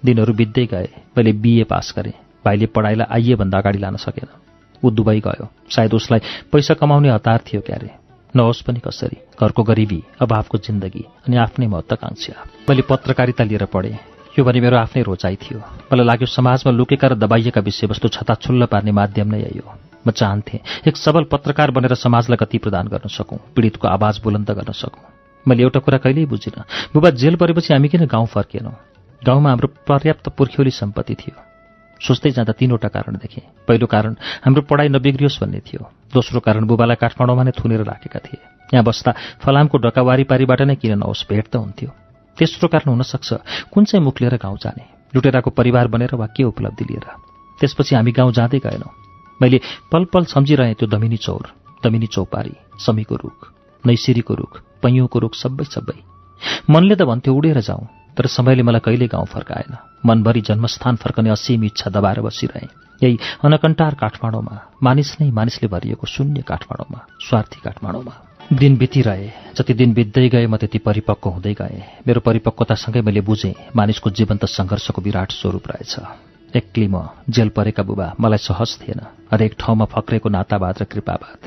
दिनहरू बित्दै गए मैले बिए पास गरेँ। भाइले पढाइलाई आइए भन्दा अगाडि लान सकेन। ऊ दुबई गयो। सायद उसलाई पैसा कमाउने हतार थियो क्यारे। नहोस् पनि कसरी। घरको गरिबी अभावको जिन्दगी अनि आफ्नै महत्वाकांक्षा। मैले पत्रकारिता लिएर पढेँ। यो भने मेरो आफ्नै रोचाइ थियो। मलाई लाग्यो समाजमा लुकेका र दबाइएका विषयवस्तु छताछुल्ल पार्ने माध्यम नै यो। म चाहन्थेँ एक सबल पत्रकार बनेर समाजलाई गति प्रदान गर्न सकौँ पीडितको आवाज बुलन्द गर्न सकौँ। मैले एउटा कुरा कहिल्यै बुझिनँ। बुबा जेल परेपछि हामी किन गाउँ फर्किएनौँ गाउँमा हाम्रो पर्याप्त पुर्ख्यौली सम्पत्ति थियो। सोच्दै जाँदा तीनवटा कारण देखेँ। पहिलो कारण हाम्रो पढाइ नबिग्रियोस् भन्ने थियो। दोस्रो कारण बुबालाई काठमाडौँमा नै थुनेर राखेका थिए। यहाँ बस्दा फलामको डका वारिपारीबाट नै किन नहोस् भेट त हुन्थ्यो। तेस्रो कारण हुनसक्छ कुन चाहिँ मुख लिएर गाउँ जाने? लुटेराको परिवार बनेर वा के उपलब्धि लिएर? त्यसपछि हामी गाउँ जाँदै गएनौँ। मैले पल पल सम्झिरहेँ त्यो दमिनी चौर दमिनी चौपारी समीको रुख नैसिरीको रुख पैँयौको रुख सबै सबै। मनले त भन्थ्यो उडेर जाउँ। तर समयले मलाई कहिले गाउँ फर्काएन। मनभरि जन्मस्थान फर्कने असीम इच्छा दबाएर बसिरहे। यही अनकन्टार काठमाडौँमा मानिस नै मानिसले भरिएको शून्य काठमाडौँमा स्वार्थी काठमाडौँमा। दिन बितिरहे जति दिन बित्दै गए म त्यति परिपक्व हुँदै गएँ। मेरो परिपक्वतासँगै मैले बुझेँ मानिसको जीवन्त सङ्घर्षको विराट स्वरूप रहेछ। एक्लै म जेल परेका बुबा मलाई सहज थिएन हरेक ठाउँमा फक्रेको नातावाद र कृपावाद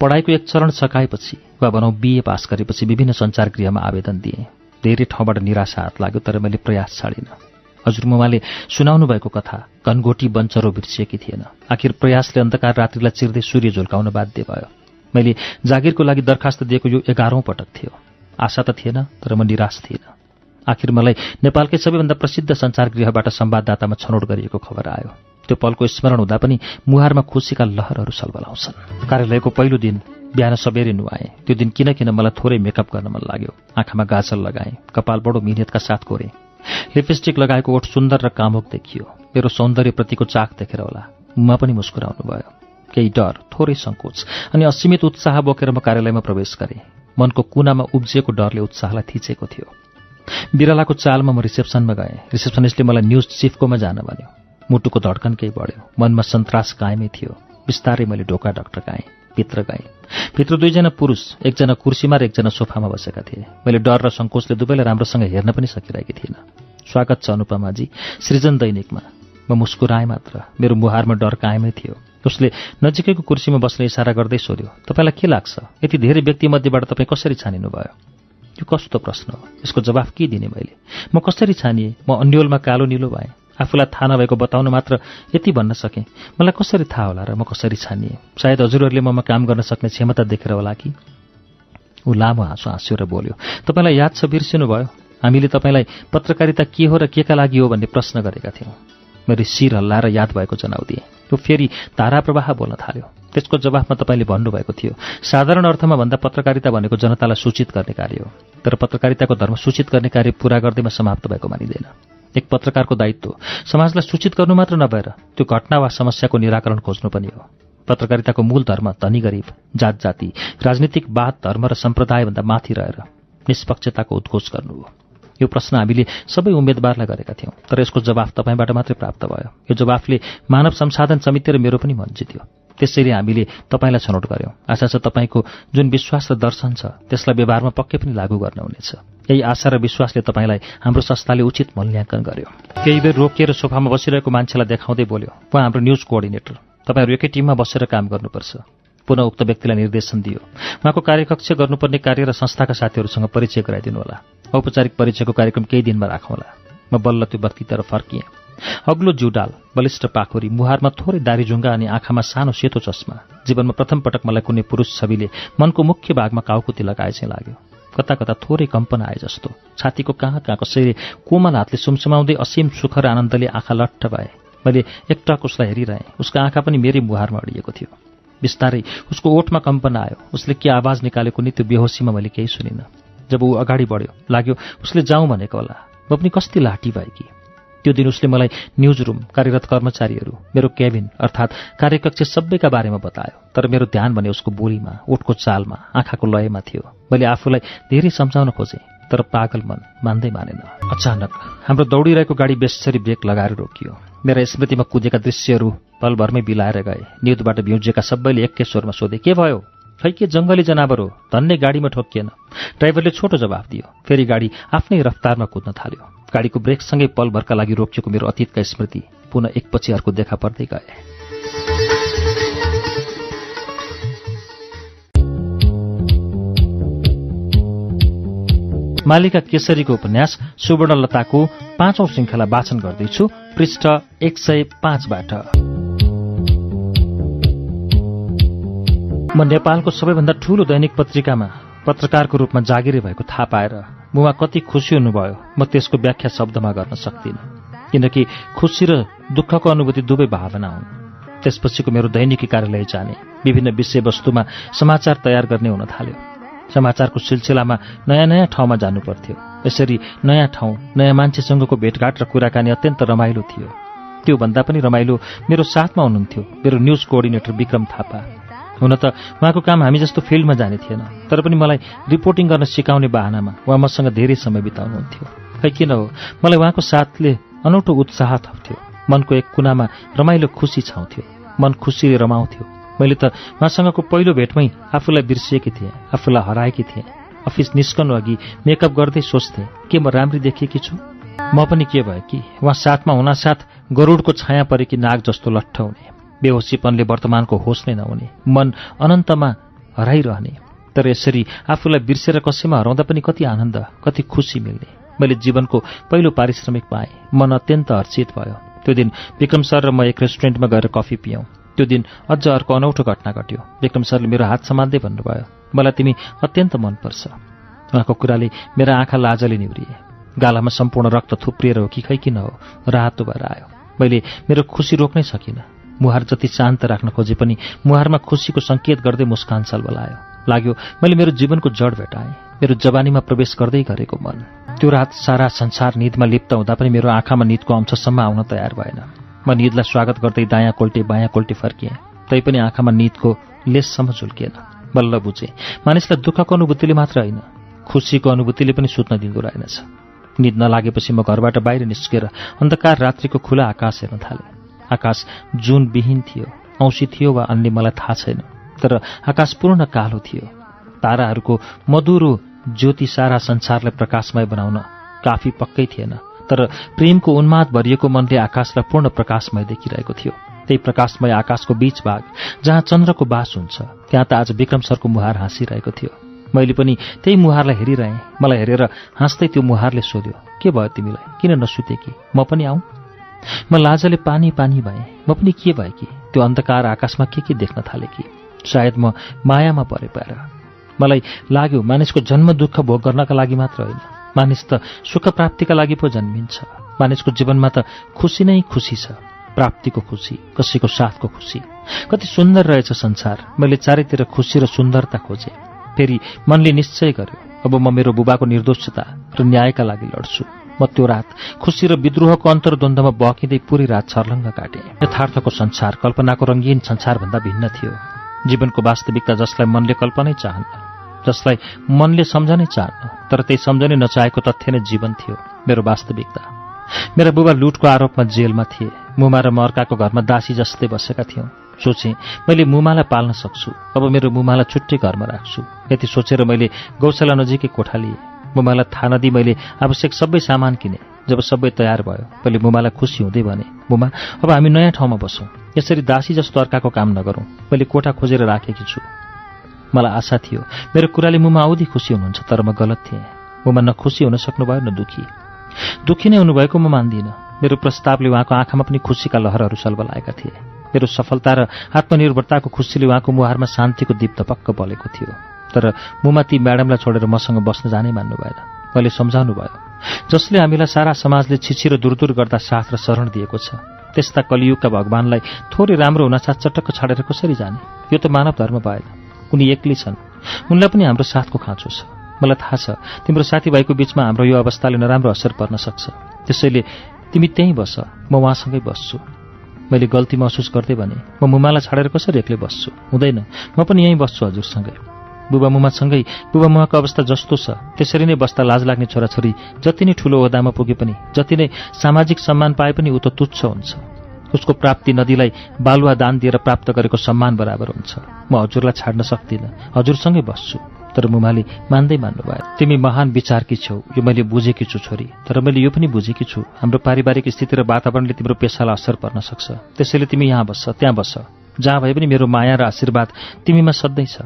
पढाइको एक चरण सकाएपछि वा भनौँ बिए पास गरेपछि विभिन्न सञ्चार गृहमा आवेदन दिएँ। धेरै ठाउँबाट निराशा हात लाग्यो तर मैले प्रयास छाडिनँ। हजुरमुमाले सुनाउनु भएको कथा घनघोटी बन्चरो बिर्सिएकी थिएन। आखिर प्रयासले अन्धकार रात्रिलाई चिर्दै सूर्य झुल्काउन बाध्य भयो। मैले जागिरको लागि दरखास्त दिएको यो एघारौं पटक थियो। आशा त थिएन तर म निराश थिएन। आखिर मलाई नेपालकै सबैभन्दा प्रसिद्ध सञ्चार गृहबाट संवाददातामा छनौट गरिएको खबर आयो। त्यो पलको स्मरण हुँदा पनि मुहारमा खुसीका लहरहरू सलबलाउँछन्। कार्यालयको पहिलो दिन बिहान सबेरै नुहाएँ। त्यो दिन किन किन मलाई थोरै मेकअप गर्न मन लाग्यो। आँखामा गाजल लगाएँ कपाल बडो मिहिनेतका साथ कोरेँ। लिपस्टिक लगाएको ओठ सुन्दर र कामुक देखियो। मेरो सौन्दर्यप्रतिको चाक देखेर होला। उमा पनि मुस्कुराउनु भयो केही डर थोरै सङ्कोच अनि असीमित उत्साह बोकेर म कार्यालयमा प्रवेश गरेँ। मनको कुनामा उब्जिएको डरले उत्साहलाई थिचेको थियो। बिरालाको चालमा म रिसेप्सनमा गएँ। रिसेप्सनिस्टले मलाई न्युज चिफकोमा जान भन्यो। मुटुको धड्कन केही बढ्यो। मनमा सन्तास कायमै थियो। बिस्तारै मैले ढोका डक्टरकाएँ भित्र गएँ। भित्र दुईजना पुरुष एकजना कुर्सीमा र एकजना सोफामा बसेका थिए। मैले डर र सङ्कोचले दुवैलाई राम्रोसँग हेर्न पनि सकिरहेकी थिइनँ। स्वागत छ अनुपमाजी सृजन दैनिकमा। म मुस्कुराएँ मात्र मेरो मुहारमा डर कायमै थियो। उसले नजिकैको कुर्सीमा बस्ने इसारा गर्दै सोध्यो तपाईँलाई के लाग्छ? यति धेरै व्यक्तिमध्येबाट तपाईँ कसरी छानिनुभयो? यो कस्तो प्रश्न हो? यसको जवाफ के दिने मैले? म कसरी छानिएँ? म अन्यलमा कालो निलो भएँ। आफूलाई थाहा नभएको बताउन मात्र यति भन्न सकेँ। मलाई कसरी थाहा होला र म कसरी छानिएँ? सायद हजुरहरूले ममा काम गर्न सक्ने क्षमता देखेर होला कि? ऊ लामो हाँसो हाँस्यो र बोल्यो तपाईँलाई याद छ बिर्सिनु भयो हामीले तपाईँलाई पत्रकारिता के हो र के का लागि हो भन्ने प्रश्न गरेका थियौँ। मैले शिर हल्लाएर याद भएको जनाउदिएँ त्यो फेरि धारा प्रवाह बोल्न थाल्यो। त्यसको जवाफमा तपाईँले भन्नुभएको थियो साधारण अर्थमा भन्दा पत्रकारिता भनेको जनतालाई सूचित गर्ने कार्य हो। तर पत्रकारिताको धर्म सूचित गर्ने कार्य पूरा गर्दैमा समाप्त भएको मानिँदैन। एक पत्रकारको दायित्व समाजलाई सूचित गर्नु मात्र नभएर त्यो घटना वा समस्याको निराकरण खोज्नु पनि हो। पत्रकारिताको मूल धर्म धनी गरिब जात जाति राजनीतिक वाद धर्म र सम्प्रदायभन्दा माथि रहेर निष्पक्षताको उद्घोष गर्नु हो। यो प्रश्न हामीले सबै उम्मेद्वारलाई गरेका थियौँ तर यसको जवाफ तपाईँबाट मात्रै प्राप्त भयो। यो जवाफले मानव संसाधन समिति र मेरो पनि मन जित्यो त्यसैले हामीले तपाईँलाई छनौट गऱ्यौँ आशा छ तपाईँको जुन विश्वास र दर्शन छ त्यसलाई व्यवहारमा पक्कै पनि लागू गर्नुहुनेछ। यही आशा र विश्वासले तपाईँलाई हाम्रो संस्थाले उचित मूल्याङ्कन गर्यो। केही बेर रोकिएर सोफामा बसिरहेको मान्छेलाई देखाउँदै बोल्यो उहाँ हाम्रो न्युज कोअर्डिनेटर। तपाईँहरू एकै टिममा बसेर काम गर्नुपर्छ। पुनः उक्त व्यक्तिलाई निर्देशन दियो। उहाँको कार्यकक्ष गर्नुपर्ने कार्य र संस्थाका साथीहरूसँग परिचय गराइदिनु होला औपचारिक परिचयको कार्यक्रम केही दिनमा राखौँला। म बल्ल त्यो व्यक्तितिर फर्किएँ। अग्लो जुडाल बलिष्ठ पाखुरी मुहारमा थोरै दारीजुङ्गा अनि आँखामा सानो सेतो चस्मा। जीवनमा प्रथम पटक मलाई कुनै पुरुष छविले मनको मुख्य भागमा काउकुती लगाए चाहिँ लाग्यो। कता कता थोरै कम्पन आए जस्तो। छातीको कहाँ कहाँ कसैले कोमल हातले सुमसुमाउँदै असीम सुख र आनन्दले आँखा लट्ठ भए। मैले एकटक उसलाई हेरिरहेँ। उसको आँखा पनि मेरै मुहारमा अडिएको थियो। बिस्तारै उसको ओठमा कम्पन आयो। उसले के आवाज निकालेको नि त्यो बेहोसीमा मैले केही सुनिनँ। जब ऊ अगाडि बढ्यो लाग्यो उसले जाउँ भनेको होला। म पनि कस्ती भए कि त्यो दिन उसले मलाई न्युज रुम कार्यरत कर्मचारीहरू मेरो केबिन अर्थात् कार्यकक्ष सबैका बारेमा बतायो। तर मेरो ध्यान भने उसको बोलीमा ओठको चालमा आँखाको लयमा थियो। मैले आफूलाई धेरै सम्झाउन खोजेँ तर पागल मन मान्दै मानेन। अचानक हाम्रो दौडिरहेको गाडी बेसरी ब्रेक लगाएर रोकियो। मेरा स्मृतिमा कुदेका दृश्यहरू पलभरमै बिलाएर गए। न्युजबाट भ्युजेका सबैले एकै स्वरमा सोधे के भयो? खै के जङ्गली जनावर हो? धन्ने गाडीमा ठोकिएन ड्राइभरले छोटो जवाफ दियो। फेरि गाडी आफ्नै रफ्तारमा कुद्न थाल्यो। गाडीको ब्रेकसँगै पलभरका लागि रोकिएको मेरो अतीतका स्मृति पुनः एकपछि अर्को देखा पर्दै गए। मालिका केसरीको उपन्यास सुवर्णलताको पाँचौं श्रृङ्खला वाचन गर्दैछु पृष्ठ एक सय पाँचबाट। म नेपालको सबैभन्दा ठूलो दैनिक पत्रिकामा पत्रकारको रूपमा जागिरे भएको थाहा पाएर मुमा कति खुसी हुनुभयो म त्यसको व्याख्या शब्दमा गर्न सक्दिनँ। किनकि खुसी र दुःखको अनुभूति दुवै भावना हुन्। त्यसपछिको मेरो दैनिकी कार्यालय जाने विभिन्न विषयवस्तुमा समाचार तयार गर्ने हुन थाल्यो। समाचारको सिलसिलामा नयाँ नयाँ ठाउँमा जानु पर्थ्यो। यसरी नयाँ ठाउँ नयाँ मान्छेसँगको भेटघाट र कुराकानी अत्यन्त रमाइलो थियो। त्योभन्दा पनि रमाइलो मेरो साथमा हुनुहुन्थ्यो मेरो न्युज कोअर्डिनेटर विक्रम थापा। हुन त उहाँको काम हामी जस्तो फिल्डमा जाने थिएन। तर पनि मलाई रिपोर्टिङ गर्न सिकाउने बाहनामा उहाँ मसँग धेरै समय बिताउनुहुन्थ्यो। खै किन हो? मलाई उहाँको साथले अनौठो उत्साह थप्थ्यो। मनको एक कुनामा रमाइलो खुसी छाउँथ्यो। मन खुसीले रमाउँथ्यो। मैले त उहाँसँगको पहिलो भेटमै आफूलाई बिर्सिएकी थिएँ आफूलाई हराएकी थिएँ। अफिस निस्कनु अघि मेकअप गर्दै सोच्थेँ के म राम्री देखिएकी छु? म पनि के भयो कि उहाँ साथमा हुनासाथ गरुडको छाया परेकी नाग जस्तो लट्ठ हुने बेहोसीपनले वर्तमानको होस नै नहुने। मन अनन्तमा हराइरहने। तर यसरी आफूलाई बिर्सेर कसैमा हराउँदा पनि कति आनन्द कति खुसी मिल्ने। मैले जीवनको पहिलो पारिश्रमिक पाएँ। मन अत्यन्त हर्षित भयो। त्यो दिन विक्रम सर र म एक रेस्टुरेन्टमा गएर कफी पियौँ। त्यो दिन अझ अर्को अनौठो घटना घट्यो। विक्रम सरले मेरो हात समात्दै भन्नुभयो मलाई तिमी अत्यन्त मनपर्छ। उहाँको कुराले मेरा आँखा लाजले निहुरिए। गालामा सम्पूर्ण रक्त थुप्रिएर हो कि खै किन हो? रातो भएर आयो। मैले मेरो खुसी रोक्नै सकिनँ। मुहार जति शान्त राख्न खोजे पनि मुहारमा खुसीको सङ्केत गर्दै मुस्कान सलबलायो। लाग्यो मैले मेरो जीवनको जड भेटाएँ। मेरो जवानीमा प्रवेश गर्दै गरेको मन। त्यो रात सारा संसार निदमा लिप्त हुँदा पनि मेरो आँखामा निदको अंशसम्म आउन तयार भएन। म निदलाई स्वागत गर्दै दायाँ कोल्टे बायाँ कोल्टे फर्किएँ। तैपनि आँखामा निदको लेससम्म झुल्किएन। बल्ल बुझेँ मानिसलाई दुःखको अनुभूतिले मात्र होइन खुसीको अनुभूतिले पनि सुत्न दिँदो रहेनछ। निद नलागेपछि म घरबाट बाहिर निस्केर अन्धकार रात्रिको खुला आकाश हेर्न थालेँ। आकाश जुन विहीन थियो। औँसी थियो वा अन्य मलाई थाहा छैन तर आकाश पूर्ण कालो थियो। ताराहरूको मधुरो ज्योति सारा संसारलाई प्रकाशमय बनाउन काफी पक्कै थिएन तर प्रेमको उन्माद भरिएको मनले आकाशलाई पूर्ण प्रकाशमय देखिरहेको थियो। त्यही प्रकाशमय आकाशको बीच भाग जहाँ चन्द्रको बास हुन्छ त्यहाँ त आज विक्रम सरको मुहार हाँसिरहेको थियो। मैले पनि त्यही मुहारलाई हेरिरहेँ। मलाई हेरेर हाँस्दै त्यो मुहारले सोध्यो के भयो तिमीलाई? किन नसुते कि? म पनि आऊ? म लाजले पानी पानी भएँ। म पनि के भएँ कि? त्यो अन्धकार आकाशमा के के देख्न थालेँ कि? सायद म मायामा परे पाएर। मलाई लाग्यो मानिसको जन्म दुःख भोग गर्नका लागि मात्र होइन। मानिस त सुख प्राप्तिका लागि पो जन्मिन्छ। मानिसको जीवनमा त खुसी नै खुसी छ। प्राप्तिको खुसी कसैको साथको खुसी। कति सुन्दर रहेछ संसार। मैले चारैतिर खुसी र सुन्दरता खोजेँ। फेरि मनले निश्चय गर्यो अब म मेरो बुबाको निर्दोषता र न्यायका लागि लड्छु। म त्यो रात खुसी र विद्रोहको अन्तर्द्वन्द्वमा बकिँदै पुरै रात छर्लङ्ग काटेँ। यथार्थको संसार कल्पनाको रङ्गीन संसारभन्दा भिन्न थियो। जीवनको वास्तविकता जसलाई मनले कल्पनै चाहन्न जसलाई मनले सम्झनै चाहन्न तर त्यही सम्झनै नचाहेको तथ्य नै जीवन थियो मेरो वास्तविकता। मेरा बुबा लुटको आरोपमा जेलमा थिए। मुमा र म अर्काको घरमा दासी जस्तै बसेका थियौँ। सोचेँ मैले मुमालाई पाल्न सक्छु। अब मेरो मुमालाई छुट्टै घरमा राख्छु। यति सोचेर मैले गौशाला नजिकै कोठा लिएँ। मुमालाई थाहा नदिई मैले आवश्यक सबै सामान किने। जब सबै तयार भयो मैले मुमालाई खुसी हुँदै भने मुमा अब हामी नयाँ ठाउँमा बसौँ। यसरी दासी जस्तो अर्काको काम नगरौँ। मैले कोठा खोजेर राखेकी छु। मलाई आशा थियो मेरो कुराले मुमा औधी खुसी हुनुहुन्छ तर म गलत थिएँ। मुमा न खुसी हुन सक्नुभयो न दुखी। दुखी नै हुनुभएको म मान्दिनँ। मेरो प्रस्तावले उहाँको आँखामा पनि खुसीका लहरहरू सल्बलाएका थिए। मेरो सफलता र आत्मनिर्भरताको खुसीले उहाँको मुहारमा शान्तिको दीप पक्क बलेको थियो। तर मुमा ती म्याडमलाई छोडेर मसँग बस्न जानै मान्नु भएन मैले सम्झाउनु भयो। जसले हामीलाई सारा समाजले छिछि र दुरदुर गर्दा साथ र शरण दिएको छ त्यस्ता कलियुगका भगवान्लाई थोरै राम्रो हुनासाथ चटक्क छाडेर कसरी जाने? यो त मानव धर्म भएन। उनी एक्लै छन्। उनलाई पनि हाम्रो साथको खाँचो छ। मलाई थाहा छ तिम्रो साथीभाइको बिचमा हाम्रो यो अवस्थाले नराम्रो असर पर्न सक्छ। त्यसैले तिमी त्यहीँ बस म उहाँसँगै बस्छु। मैले गल्ती महसुस गर्दै भने म मुमालाई छाडेर कसरी एक्लै बस्छु? हुँदैन। म पनि यहीँ बस्छु हजुरसँगै। बुबा मुमासँगै बुबा मुमाको अवस्था जस्तो छ। त्यसरी नै बस्दा लाज लाग्ने छोराछोरी जति नै ठूलो ओहदामा पुगे पनि जति नै सामाजिक सम्मान पाए पनि ऊ त तुच्छ हुन्छ। उसको प्राप्ति नदीलाई बालुवा दान दिएर प्राप्त गरेको सम्मान बराबर हुन्छ। म हजुरलाई छाड्न सक्दिनँ। हजुरसँगै बस्छु। तर मुमाले मान्दै मान्नु भयो तिमी महान विचारकी छौ। यो मैले बुझेकी छु छोरी। तर मैले यो पनि बुझेकी छु। हाम्रो पारिवारिक स्थिति र वातावरणले तिम्रो पेसालाई असर पर्न सक्छ। त्यसैले तिमी यहाँ बस्छ त्यहाँ बस्छ जहाँ भए पनि मेरो माया र आशीर्वाद तिमीमा सधैँ छ।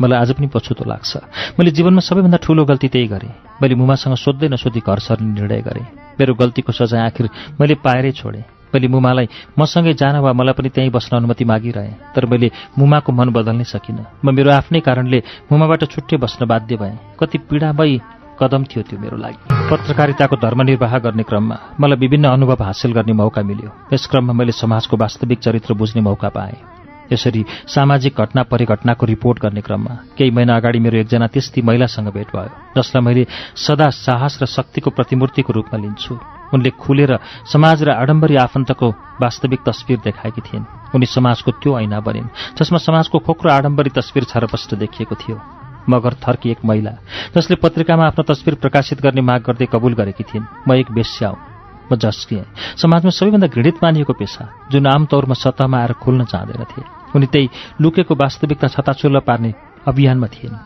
मलाई आज पनि पछुतो लाग्छ। मैले जीवनमा सबैभन्दा ठूलो गल्ती त्यही गरेँ। मैले मुमासँग सोध्दै नसोधी घर सर्ने निर्णय गरेँ। मेरो गल्तीको सजाय आखिर मैले पाएरै छोडेँ। मैले मुमालाई मसँगै जान वा मलाई पनि त्यहीँ बस्न अनुमति मागिरहेँ तर मैले मुमाको मन बदल्नै सकिनँ। म मेरो आफ्नै कारणले मुमाबाट छुट्टै बस्न बाध्य भएँ। कति पीडामयी कदम थियो त्यो मेरो लागि। पत्रकारिताको धर्मनिर्वाह गर्ने क्रममा मलाई विभिन्न अनुभव हासिल गर्ने मौका मिल्यो। यस क्रममा मैले समाजको वास्तविक चरित्र बुझ्ने मौका पाएँ। यसरी सामाजिक घटना परिघटनाको रिपोर्ट गर्ने क्रममा केही महिना अगाडि मेरो एकजना त्यस्ती महिलासँग भेट भयो जसलाई मैले सदा साहस र शक्तिको प्रतिमूर्तिको रूपमा लिन्छु। उनले खुलेर समाज र आडम्बरी आफन्तको वास्तविक तस्विर देखाएकी थिइन्। उनी समाजको त्यो ऐना बनिन् जसमा समाजको खोक्रो आडम्बरी तस्विर छरपष्ट देखिएको थियो। मगर थर्की एक महिला जसले पत्रिकामा आफ्नो तस्विर प्रकाशित गर्ने माग गर्दै कबुल गरेकी थिइन्। म एक बेस्या हुँ म झस्किएँ समाजमा सबैभन्दा घृणित मानिएको पेसा जुन आमतौरमा सतहमा आएर खुल्न चाहँदैनथे उनी त्यही लुकेको वास्तविकता छताचुल्ल पार्ने अभियानमा थिइन्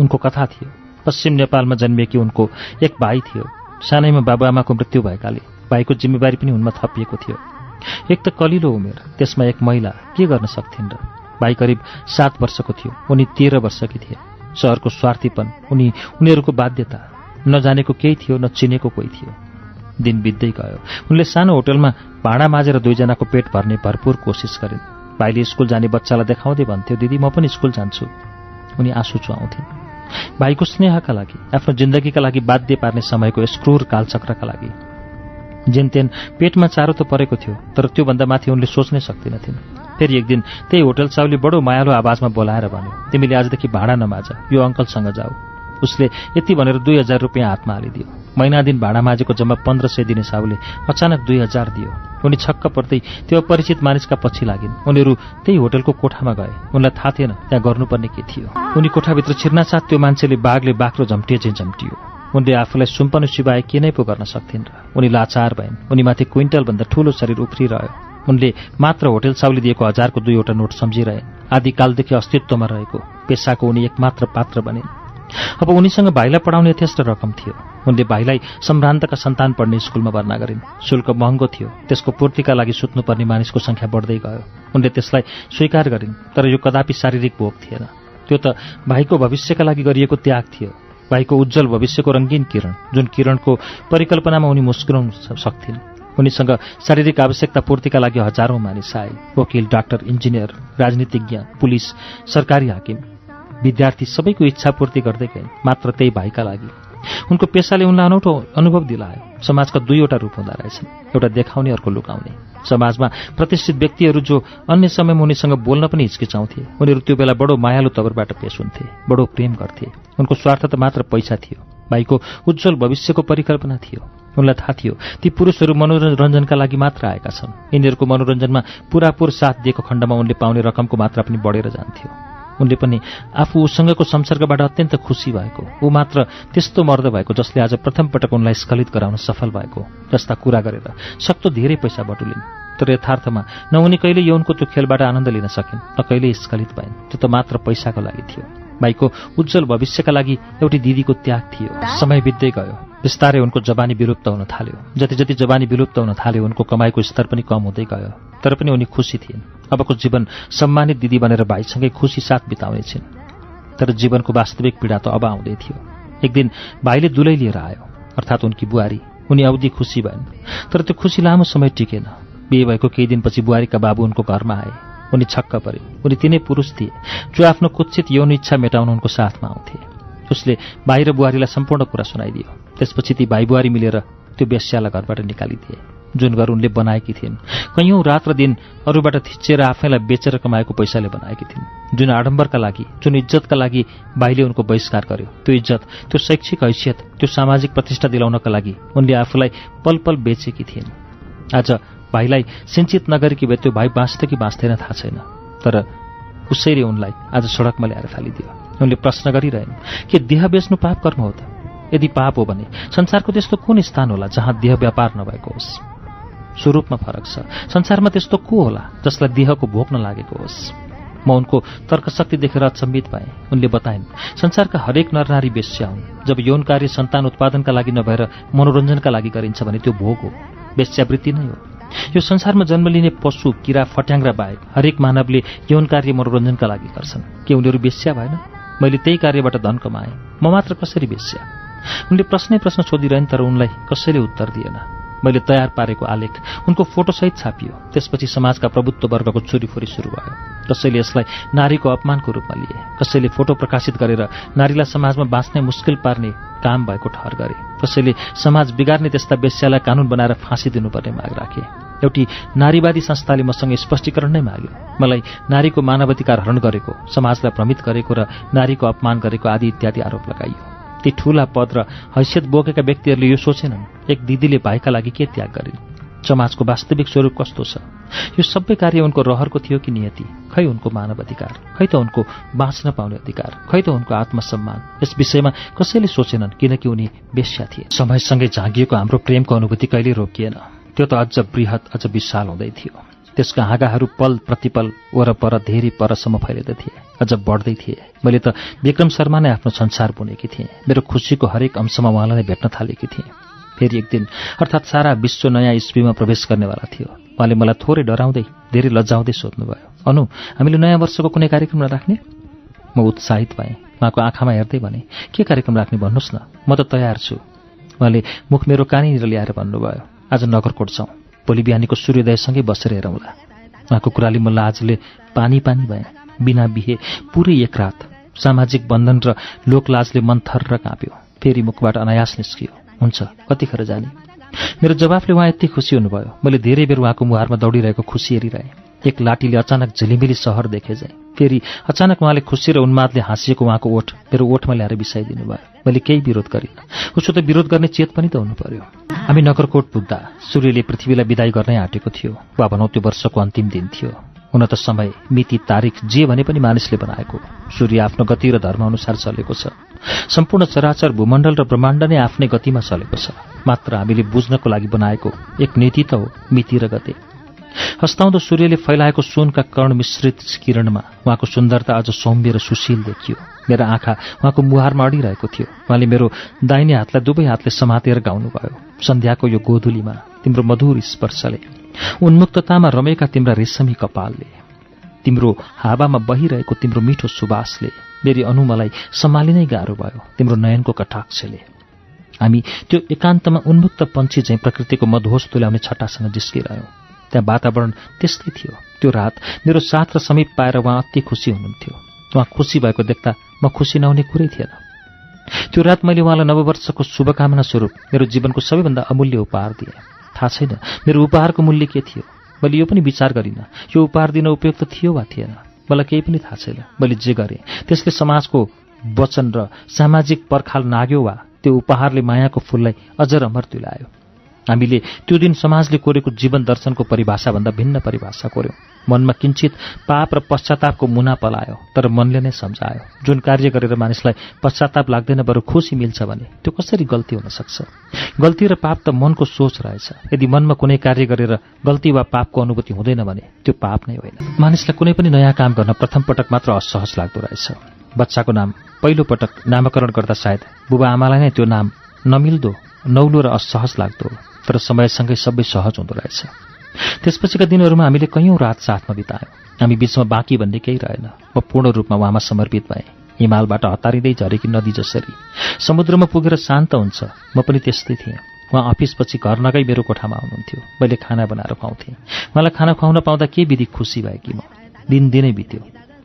उनको कथा थियो पश्चिम नेपालमा जन्मिएकी उनको एक भाइ थियो। सानैमा बाबुआमाको मृत्यु भएकाले भाइको जिम्मेवारी पनि उनमा थपिएको थियो। एक त कलिलो उमेर त्यसमा एक महिला के गर्न सक्थिन् र? भाइ करिब सात वर्षको थियो उनी तेह्र वर्षकी थिए। सहरको स्वार्थीपन उनी उनीहरूको बाध्यता नजानेको केही थियो न चिनेको कोही थियो। दिन बित्दै गयो। उनले सानो होटलमा भाँडा माझेर दुईजनाको पेट भर्ने भरपूर कोसिस गरिन् भाइले स्कुल जाने बच्चालाई देखाउँदै भन्थ्यो दिदी म पनि स्कुल जान्छु। उनी आँसु चुहाउँथिन् भाइको स्नेहका लागि आफ्नो जिन्दगीका लागि बाध्य पार्ने समयको यस क्रूर कालचक्रका लागि। जेनतेन पेटमा चारो त परेको थियो तर त्योभन्दा माथि उनले सोच्नै सक्दिनथिन्। फेरि एक दिन त्यही होटल चाउले बडो मायालो आवाजमा बोलाएर भन्यो तिमीले आजदेखि भाडा नमाज यो अङ्कलसँग जाऊ। उसले यति भनेर दुई हजार रुपियाँ हातमा हालिदियो। महिना दिन भाडा माझेको जम्मा पन्ध्र सय दिने साउले अचानक दुई हजार दियो। उनी छक्क पर्दै त्यो अपरिचित मानिसका पछि लागिन्। उनीहरू त्यही होटलको कोठामा गए। उनलाई थाहा थिएन त्यहाँ गर्नुपर्ने के थियो। उनी कोठाभित्र छिर्नासाथ त्यो मान्छेले बाघले बाख्रो झम्टिए चाहिँ झम्टियो। उनले आफूलाई सुम्पनु सिवाय के नै पो गर्न सक्थिन् र उनी लाचार भइन्। उनीमाथि क्विन्टलभन्दा ठूलो शरीर उफ्रिरह्यो। उनले मात्र होटल साउली दिएको हजारको दुईवटा नोट सम्झिरहे। आदिकालदेखि अस्तित्वमा रहेको पेसाको उनी एकमात्र पात्र बनिन्। अब उनीसँग भाइलाई पढाउने यथेष्ट रकम थियो। उनले भाइलाई सम्भ्रान्तका सन्तान पढ्ने स्कुलमा भर्ना गरिन्। शुल्क महँगो थियो। त्यसको पूर्तिका लागि सुत्नुपर्ने मानिसको सङ्ख्या बढ्दै गयो। उनले त्यसलाई स्वीकार गरिन् तर यो कदापि शारीरिक भोग थिएन। त्यो त भाइको भविष्यका लागि गरिएको त्याग थियो। भाइको उज्जवल भविष्यको रङ्गीन किरण जुन किरणको परिकल्पनामा उनी मुस्कुराउन सक्थिन्। उनीसँग शारीरिक आवश्यकता पूर्तिका लागि हजारौं मानिस आए। वकिल डाक्टर इन्जिनियर राजनीतिज्ञ पुलिस सरकारी हाकिम। विद्यार्थी सबैको इच्छा पूर्ति गर्दै गए मात्र त्यही भाइका लागि। उनको पेसाले उनलाई अनौठो अनुभव दिलायो। समाजका दुईवटा रूप हुँदो रहेछन्। एउटा देखाउने अर्को लुकाउने। समाजमा प्रतिष्ठित व्यक्तिहरू जो अन्य समयमा उनीसँग बोल्न पनि हिचकिचाउँथे उनीहरू त्यो बेला बडो मायालु तवरबाट पेश हुन्थे बडो प्रेम गर्थे। उनको स्वार्थ त मात्र पैसा थियो। भाइको उज्जवल भविष्यको परिकल्पना थियो। उनलाई थाहा थियो ती पुरुषहरू मनोरञ्जनका लागि मात्र आएका छन्। यिनीहरूको मनोरञ्जनमा पुरापुर साथ दिएको खण्डमा उनले पाउने रकमको मात्रा पनि बढेर जान्थ्यो। उनले पनि आफू उसँगको संसर्गबाट अत्यन्त खुसी भएको ऊ मात्र त्यस्तो मर्द भएको जसले आज प्रथम पटक उनलाई स्खलित गराउन सफल भएको जस्ता कुरा गरेर सक्तो धेरै पैसा बटुलिन्। तर यथार्थमा न उनी कहिले यौनको त्यो खेलबाट आनन्द लिन सकिन् न कहिले स्खलित भइन् त्यो त मात्र पैसाको लागि थियो। भाइको उज्जवल भविष्यका लागि एउटी दिदीको त्याग थियो। समय बित्दै गयो। बिस्तारै उनको जवानी विलुप्त हुन थाल्यो। जति जति जवानी विलुप्त हुन थाल्यो उनको कमाईको स्तर पनि कम हुँदै गयो। तर पनि उनी खुसी थिइन्। अबको जीवन सम्मानित दिदी बनेर भाइसँगै खुसी साथ बिताउनेछिन्। तर जीवनको वास्तविक पीडा त अब आउँदै थियो। एक दिन भाइले दुलै लिएर आयो। अर्थात् उनकी बुहारी। उनी अवधि खुसी भइन्। तर त्यो खुसी लामो समय टिकेन। बिहे भएको केही दिनपछि बुहारीका बाबु उनको घरमा आए। उनी छक्क परे। उनी तिनै पुरुष थिए जो आफ्नो कुत्सित यौन इच्छा मेटाउन उनको साथमा आउँथे। उसले भाइ र बुहारीलाई सम्पूर्ण कुरा सुनाइदियो। त्यसपछि ती भाइ बुहारी मिलेर त्यो बेस्यालाई घरबाट निकालिदिए जुन घर उनले बनाएकी थिइन्। कैयौँ रात र दिन अरूबाट थिचेर आफैलाई बेचेर कमाएको पैसाले बनाएकी थिइन्। जुन आडम्बरका लागि जुन इज्जतका लागि भाइले उनको बहिष्कार गर्यो त्यो इज्जत त्यो शैक्षिक हैसियत त्यो सामाजिक प्रतिष्ठा दिलाउनका लागि उनले आफूलाई पल पल बेचेकी थिइन्। आज भाइलाई सिन्चित नगरेकी भए त्यो भाइ बाँच्थ्यो कि बाँच्दैन थाहा छैन। तर उसैले उनलाई आज सडकमा ल्याएर फालिदियो उनले प्रश्न गरिरहेन् के देह बेच्नु पाप कर्म हो त? यदि पाप हो भने संसारको त्यस्तो कुन स्थान होला जहाँ देह व्यापार नभएको होस्? स्वरूपमा फरक छ। संसारमा त्यस्तो को होला जसलाई देहको भोक नलागेको होस्? म उनको तर्कशक्ति देखेर अचम्बित पाएँ उनले बताइन् संसारका हरेक नरनारी बेस्या हुन्। जब यौन कार्य सन्तान उत्पादनका लागि नभएर मनोरञ्जनका लागि गरिन्छ भने त्यो भोग हो। वेश्यावृत्ति नै हो। यो संसारमा जन्म लिने पशु किरा फट्याङ्ग्रा बाहेक हरेक मानवले यौन कार्य मनोरञ्जनका लागि गर्छन्। के उनीहरू बेस्या भएन? मैले त्यही कार्यबाट धन कमाएँ। म मात्र कसरी बेस्या? उनले प्रश्नै प्रश्न सोधिरहन् तर उनलाई कसैले उत्तर दिएन। मैले तयार पारेको आलेख उनको फोटोसहित छापियो। त्यसपछि समाजका प्रभुत्व वर्गको चोरीफोरी सुरु भयो। कसैले यसलाई नारीको अपमानको रूपमा लिए कसैले फोटो प्रकाशित गरेर नारीलाई समाजमा बाँच्नै मुस्किल पार्ने काम भएको ठहर गरे कसैले समाज बिगार्ने त्यस्ता वेश्यालाई कानून बनाएर फाँसी दिनुपर्ने माग राखे। एउटी नारीवादी संस्थाले मसँग स्पष्टीकरण नै माग्यो। मलाई नारीको मानवाधिकार हरण गरेको समाजलाई भ्रमित गरेको र नारीको अपमान गरेको आदि इत्यादि आरोप लगाइयो। ती ठूला पद र हैसियत बोकेका व्यक्तिहरूले यो सोचेनन्। एक दिदीले भाइका लागि के त्याग गरिन् समाजको वास्तविक स्वरूप कस्तो छ? यो सबै कार्य उनको रहरको थियो कि नियति? खै उनको मानव अधिकार? खै त उनको बाँच्न पाउने अधिकार? खै त उनको आत्मसम्मान? यस विषयमा कसैले सोचेनन् किनकि उनी बेस्या थिए। समयसँगै झाँगिएको हाम्रो प्रेमको अनुभूति कहिले रोकिएन। त्यो त अझ बृहत अझ विशाल हुँदै थियो। त्यसका हाँगाहरू पल प्रतिपल वरपर धेरै परसम्म फैलिँदै थिए। अझ बढ्दै थिए। मैले त विक्रम शर्मा नै आफ्नो संसार बुनेकी थिएँ। मेरो खुसीको हरेक अंशमा उहाँलाई नै भेट्न थालेकी थिएँ। फेरि एक दिन अर्थात् सारा विश्व नयाँ इस्वीमा प्रवेश गर्नेवाला थियो। उहाँले मलाई थोरै डराउँदै धेरै लजाउँदै सोध्नुभयो अनु हामीले नयाँ वर्षको कुनै कार्यक्रम नराख्ने म उत्साहित भएँ। उहाँको आँखामा हेर्दै भने के कार्यक्रम राख्ने भन्नुहोस् न म त तयार छु। उहाँले मुख मेरो कहाँनिर ल्याएर भन्नुभयो आज नगरकोट छौँ। भोलि बिहानीको सूर्योदयसँगै बसेर हेरौँला। उहाँको कुराले म लाजले पानी पानी भएँ बिना बिहे पुरै एक रात सामाजिक बन्धन र लोकलाजले मन थर र काँप्यो। फेरि मुखबाट अनायास निस्कियो। हुन्छ कतिखेर जाने? मेरो जवाफले उहाँ यति खुसी हुनुभयो। मैले धेरै बेर उहाँको मुहारमा दौडिरहेको खुसी हेरिरहेँ। एक लाठीले अचानक झिलिमिली सहर देखे जाए। फेरि अचानक उहाँले खुसी र उन्मादले हाँसिएको उहाँको ओठ मेरो ओठमा ल्याएर बिसाइदिनु भयो मैले केही विरोध गरिनँ। उसो त विरोध गर्ने चेत पनि त हुनु पर्यो हामी नगरकोट पुग्दा सूर्यले पृथ्वीलाई विदाई गर्नै आँटेको थियो। वा भनौँ त्यो वर्षको अन्तिम दिन थियो। हुन त समय मिति तारिक जे भने पनि मानिसले बनाएको। सूर्य आफ्नो गति र धर्म अनुसार चलेको छ। सम्पूर्ण चराचर भूमण्डल र ब्रह्माण्ड नै आफ्नै गतिमा चलेको छ। मात्र हामीले बुझ्नको लागि बनाएको एक नीति त हो मिति र गते। हस्ताउँदो सूर्यले फैलाएको सुनका कर्ण मिश्रित किरणमा उहाँको सुन्दरता अझ सौम्य र सुशील देखियो। मेरा आँखा उहाँको मुहारमा अडिरहेको थियो। उहाँले मेरो दाहिने हातलाई दुवै हातले समातेर गाउनुभयो। सन्ध्याको यो गोधुलीमा तिम्रो मधुर स्पर्शले उन्मुक्ततामा रमेका तिम्रा रेशमी कपालले तिम्रो हावामा बहिरहेको तिम्रो मिठो सुवासले मेरी अनुमलाई सम्हालिनै गाह्रो भयो तिम्रो नयनको कटाक्षले। हामी त्यो एकान्तमा उन्मुक्त पन्छी चाहिँ प्रकृतिको मधोस तुल्याउने छट्टासँग जिस्किरह्यौँ। त्यहाँ वातावरण त्यस्तै थियो। त्यो रात मेरो साथ र समीप पाएर उहाँ अति खुसी हुनुहुन्थ्यो। उहाँ खुसी भएको देख्दा म खुसी नहुने कुरै थिएन। त्यो रात मैले उहाँलाई नववर्षको शुभकामना स्वरूप मेरो जीवनको सबैभन्दा अमूल्य उपहार दिएँ। थाहा छैन मेरो उपहारको मूल्य के थियो? मैले यो पनि विचार गरिनँ यो उपहार दिन उपयुक्त थियो वा थिएन? मलाई केही पनि थाहा छैन मैले जे गरेँ त्यसले समाजको वचन र सामाजिक पर्खाल नाग्यो वा त्यो उपहारले मायाको फुललाई अझ रमर तुलायो। हामीले त्यो दिन समाजले कोरेको जीवन दर्शनको परिभाषाभन्दा भिन्न परिभाषा कोर्यौँ मनमा किञ्चित पाप र पश्चातापको मुना पलायो तर मनले नै सम्झायो। जुन कार्य गरेर मानिसलाई पश्चाताप लाग्दैन बरु खुसी मिल्छ भने त्यो कसरी गल्ती हुन सक्छ? गल्ती र पाप त मनको सोच रहेछ। यदि मनमा कुनै कार्य गरेर गल्ती वा पापको अनुभूति हुँदैन भने त्यो पाप नै होइन। मानिसलाई कुनै पनि नयाँ काम गर्न प्रथम पटक मात्र असहज लाग्दो रहेछ। बच्चाको नाम पहिलो पटक नामकरण गर्दा सायद बुबा आमालाई नै त्यो नाम नमिल्दो नौलो र असहज लाग्दो तर समयसँगै सबै सहज हुँदो रहेछ। त्यसपछिका दिनहरूमा हामीले कैयौँ रात साथमा बितायौँ। हामी बिचमा बाँकी भन्ने केही रहेन। म पूर्ण रूपमा उहाँमा समर्पित भएँ। हिमालबाट हतारिँदै झरेकी नदी जसरी। समुद्रमा पुगेर शान्त हुन्छ। म पनि त्यस्तै थिएँ। उहाँ अफिसपछि घर नगई मेरो कोठामा आउनुहुन्थ्यो। मैले खाना बनाएर खुवाउँथेँ। उहाँलाई खाना खुवाउन पाउँदा के विधि खुसी भएकी म? दिनदिनै बित्यो।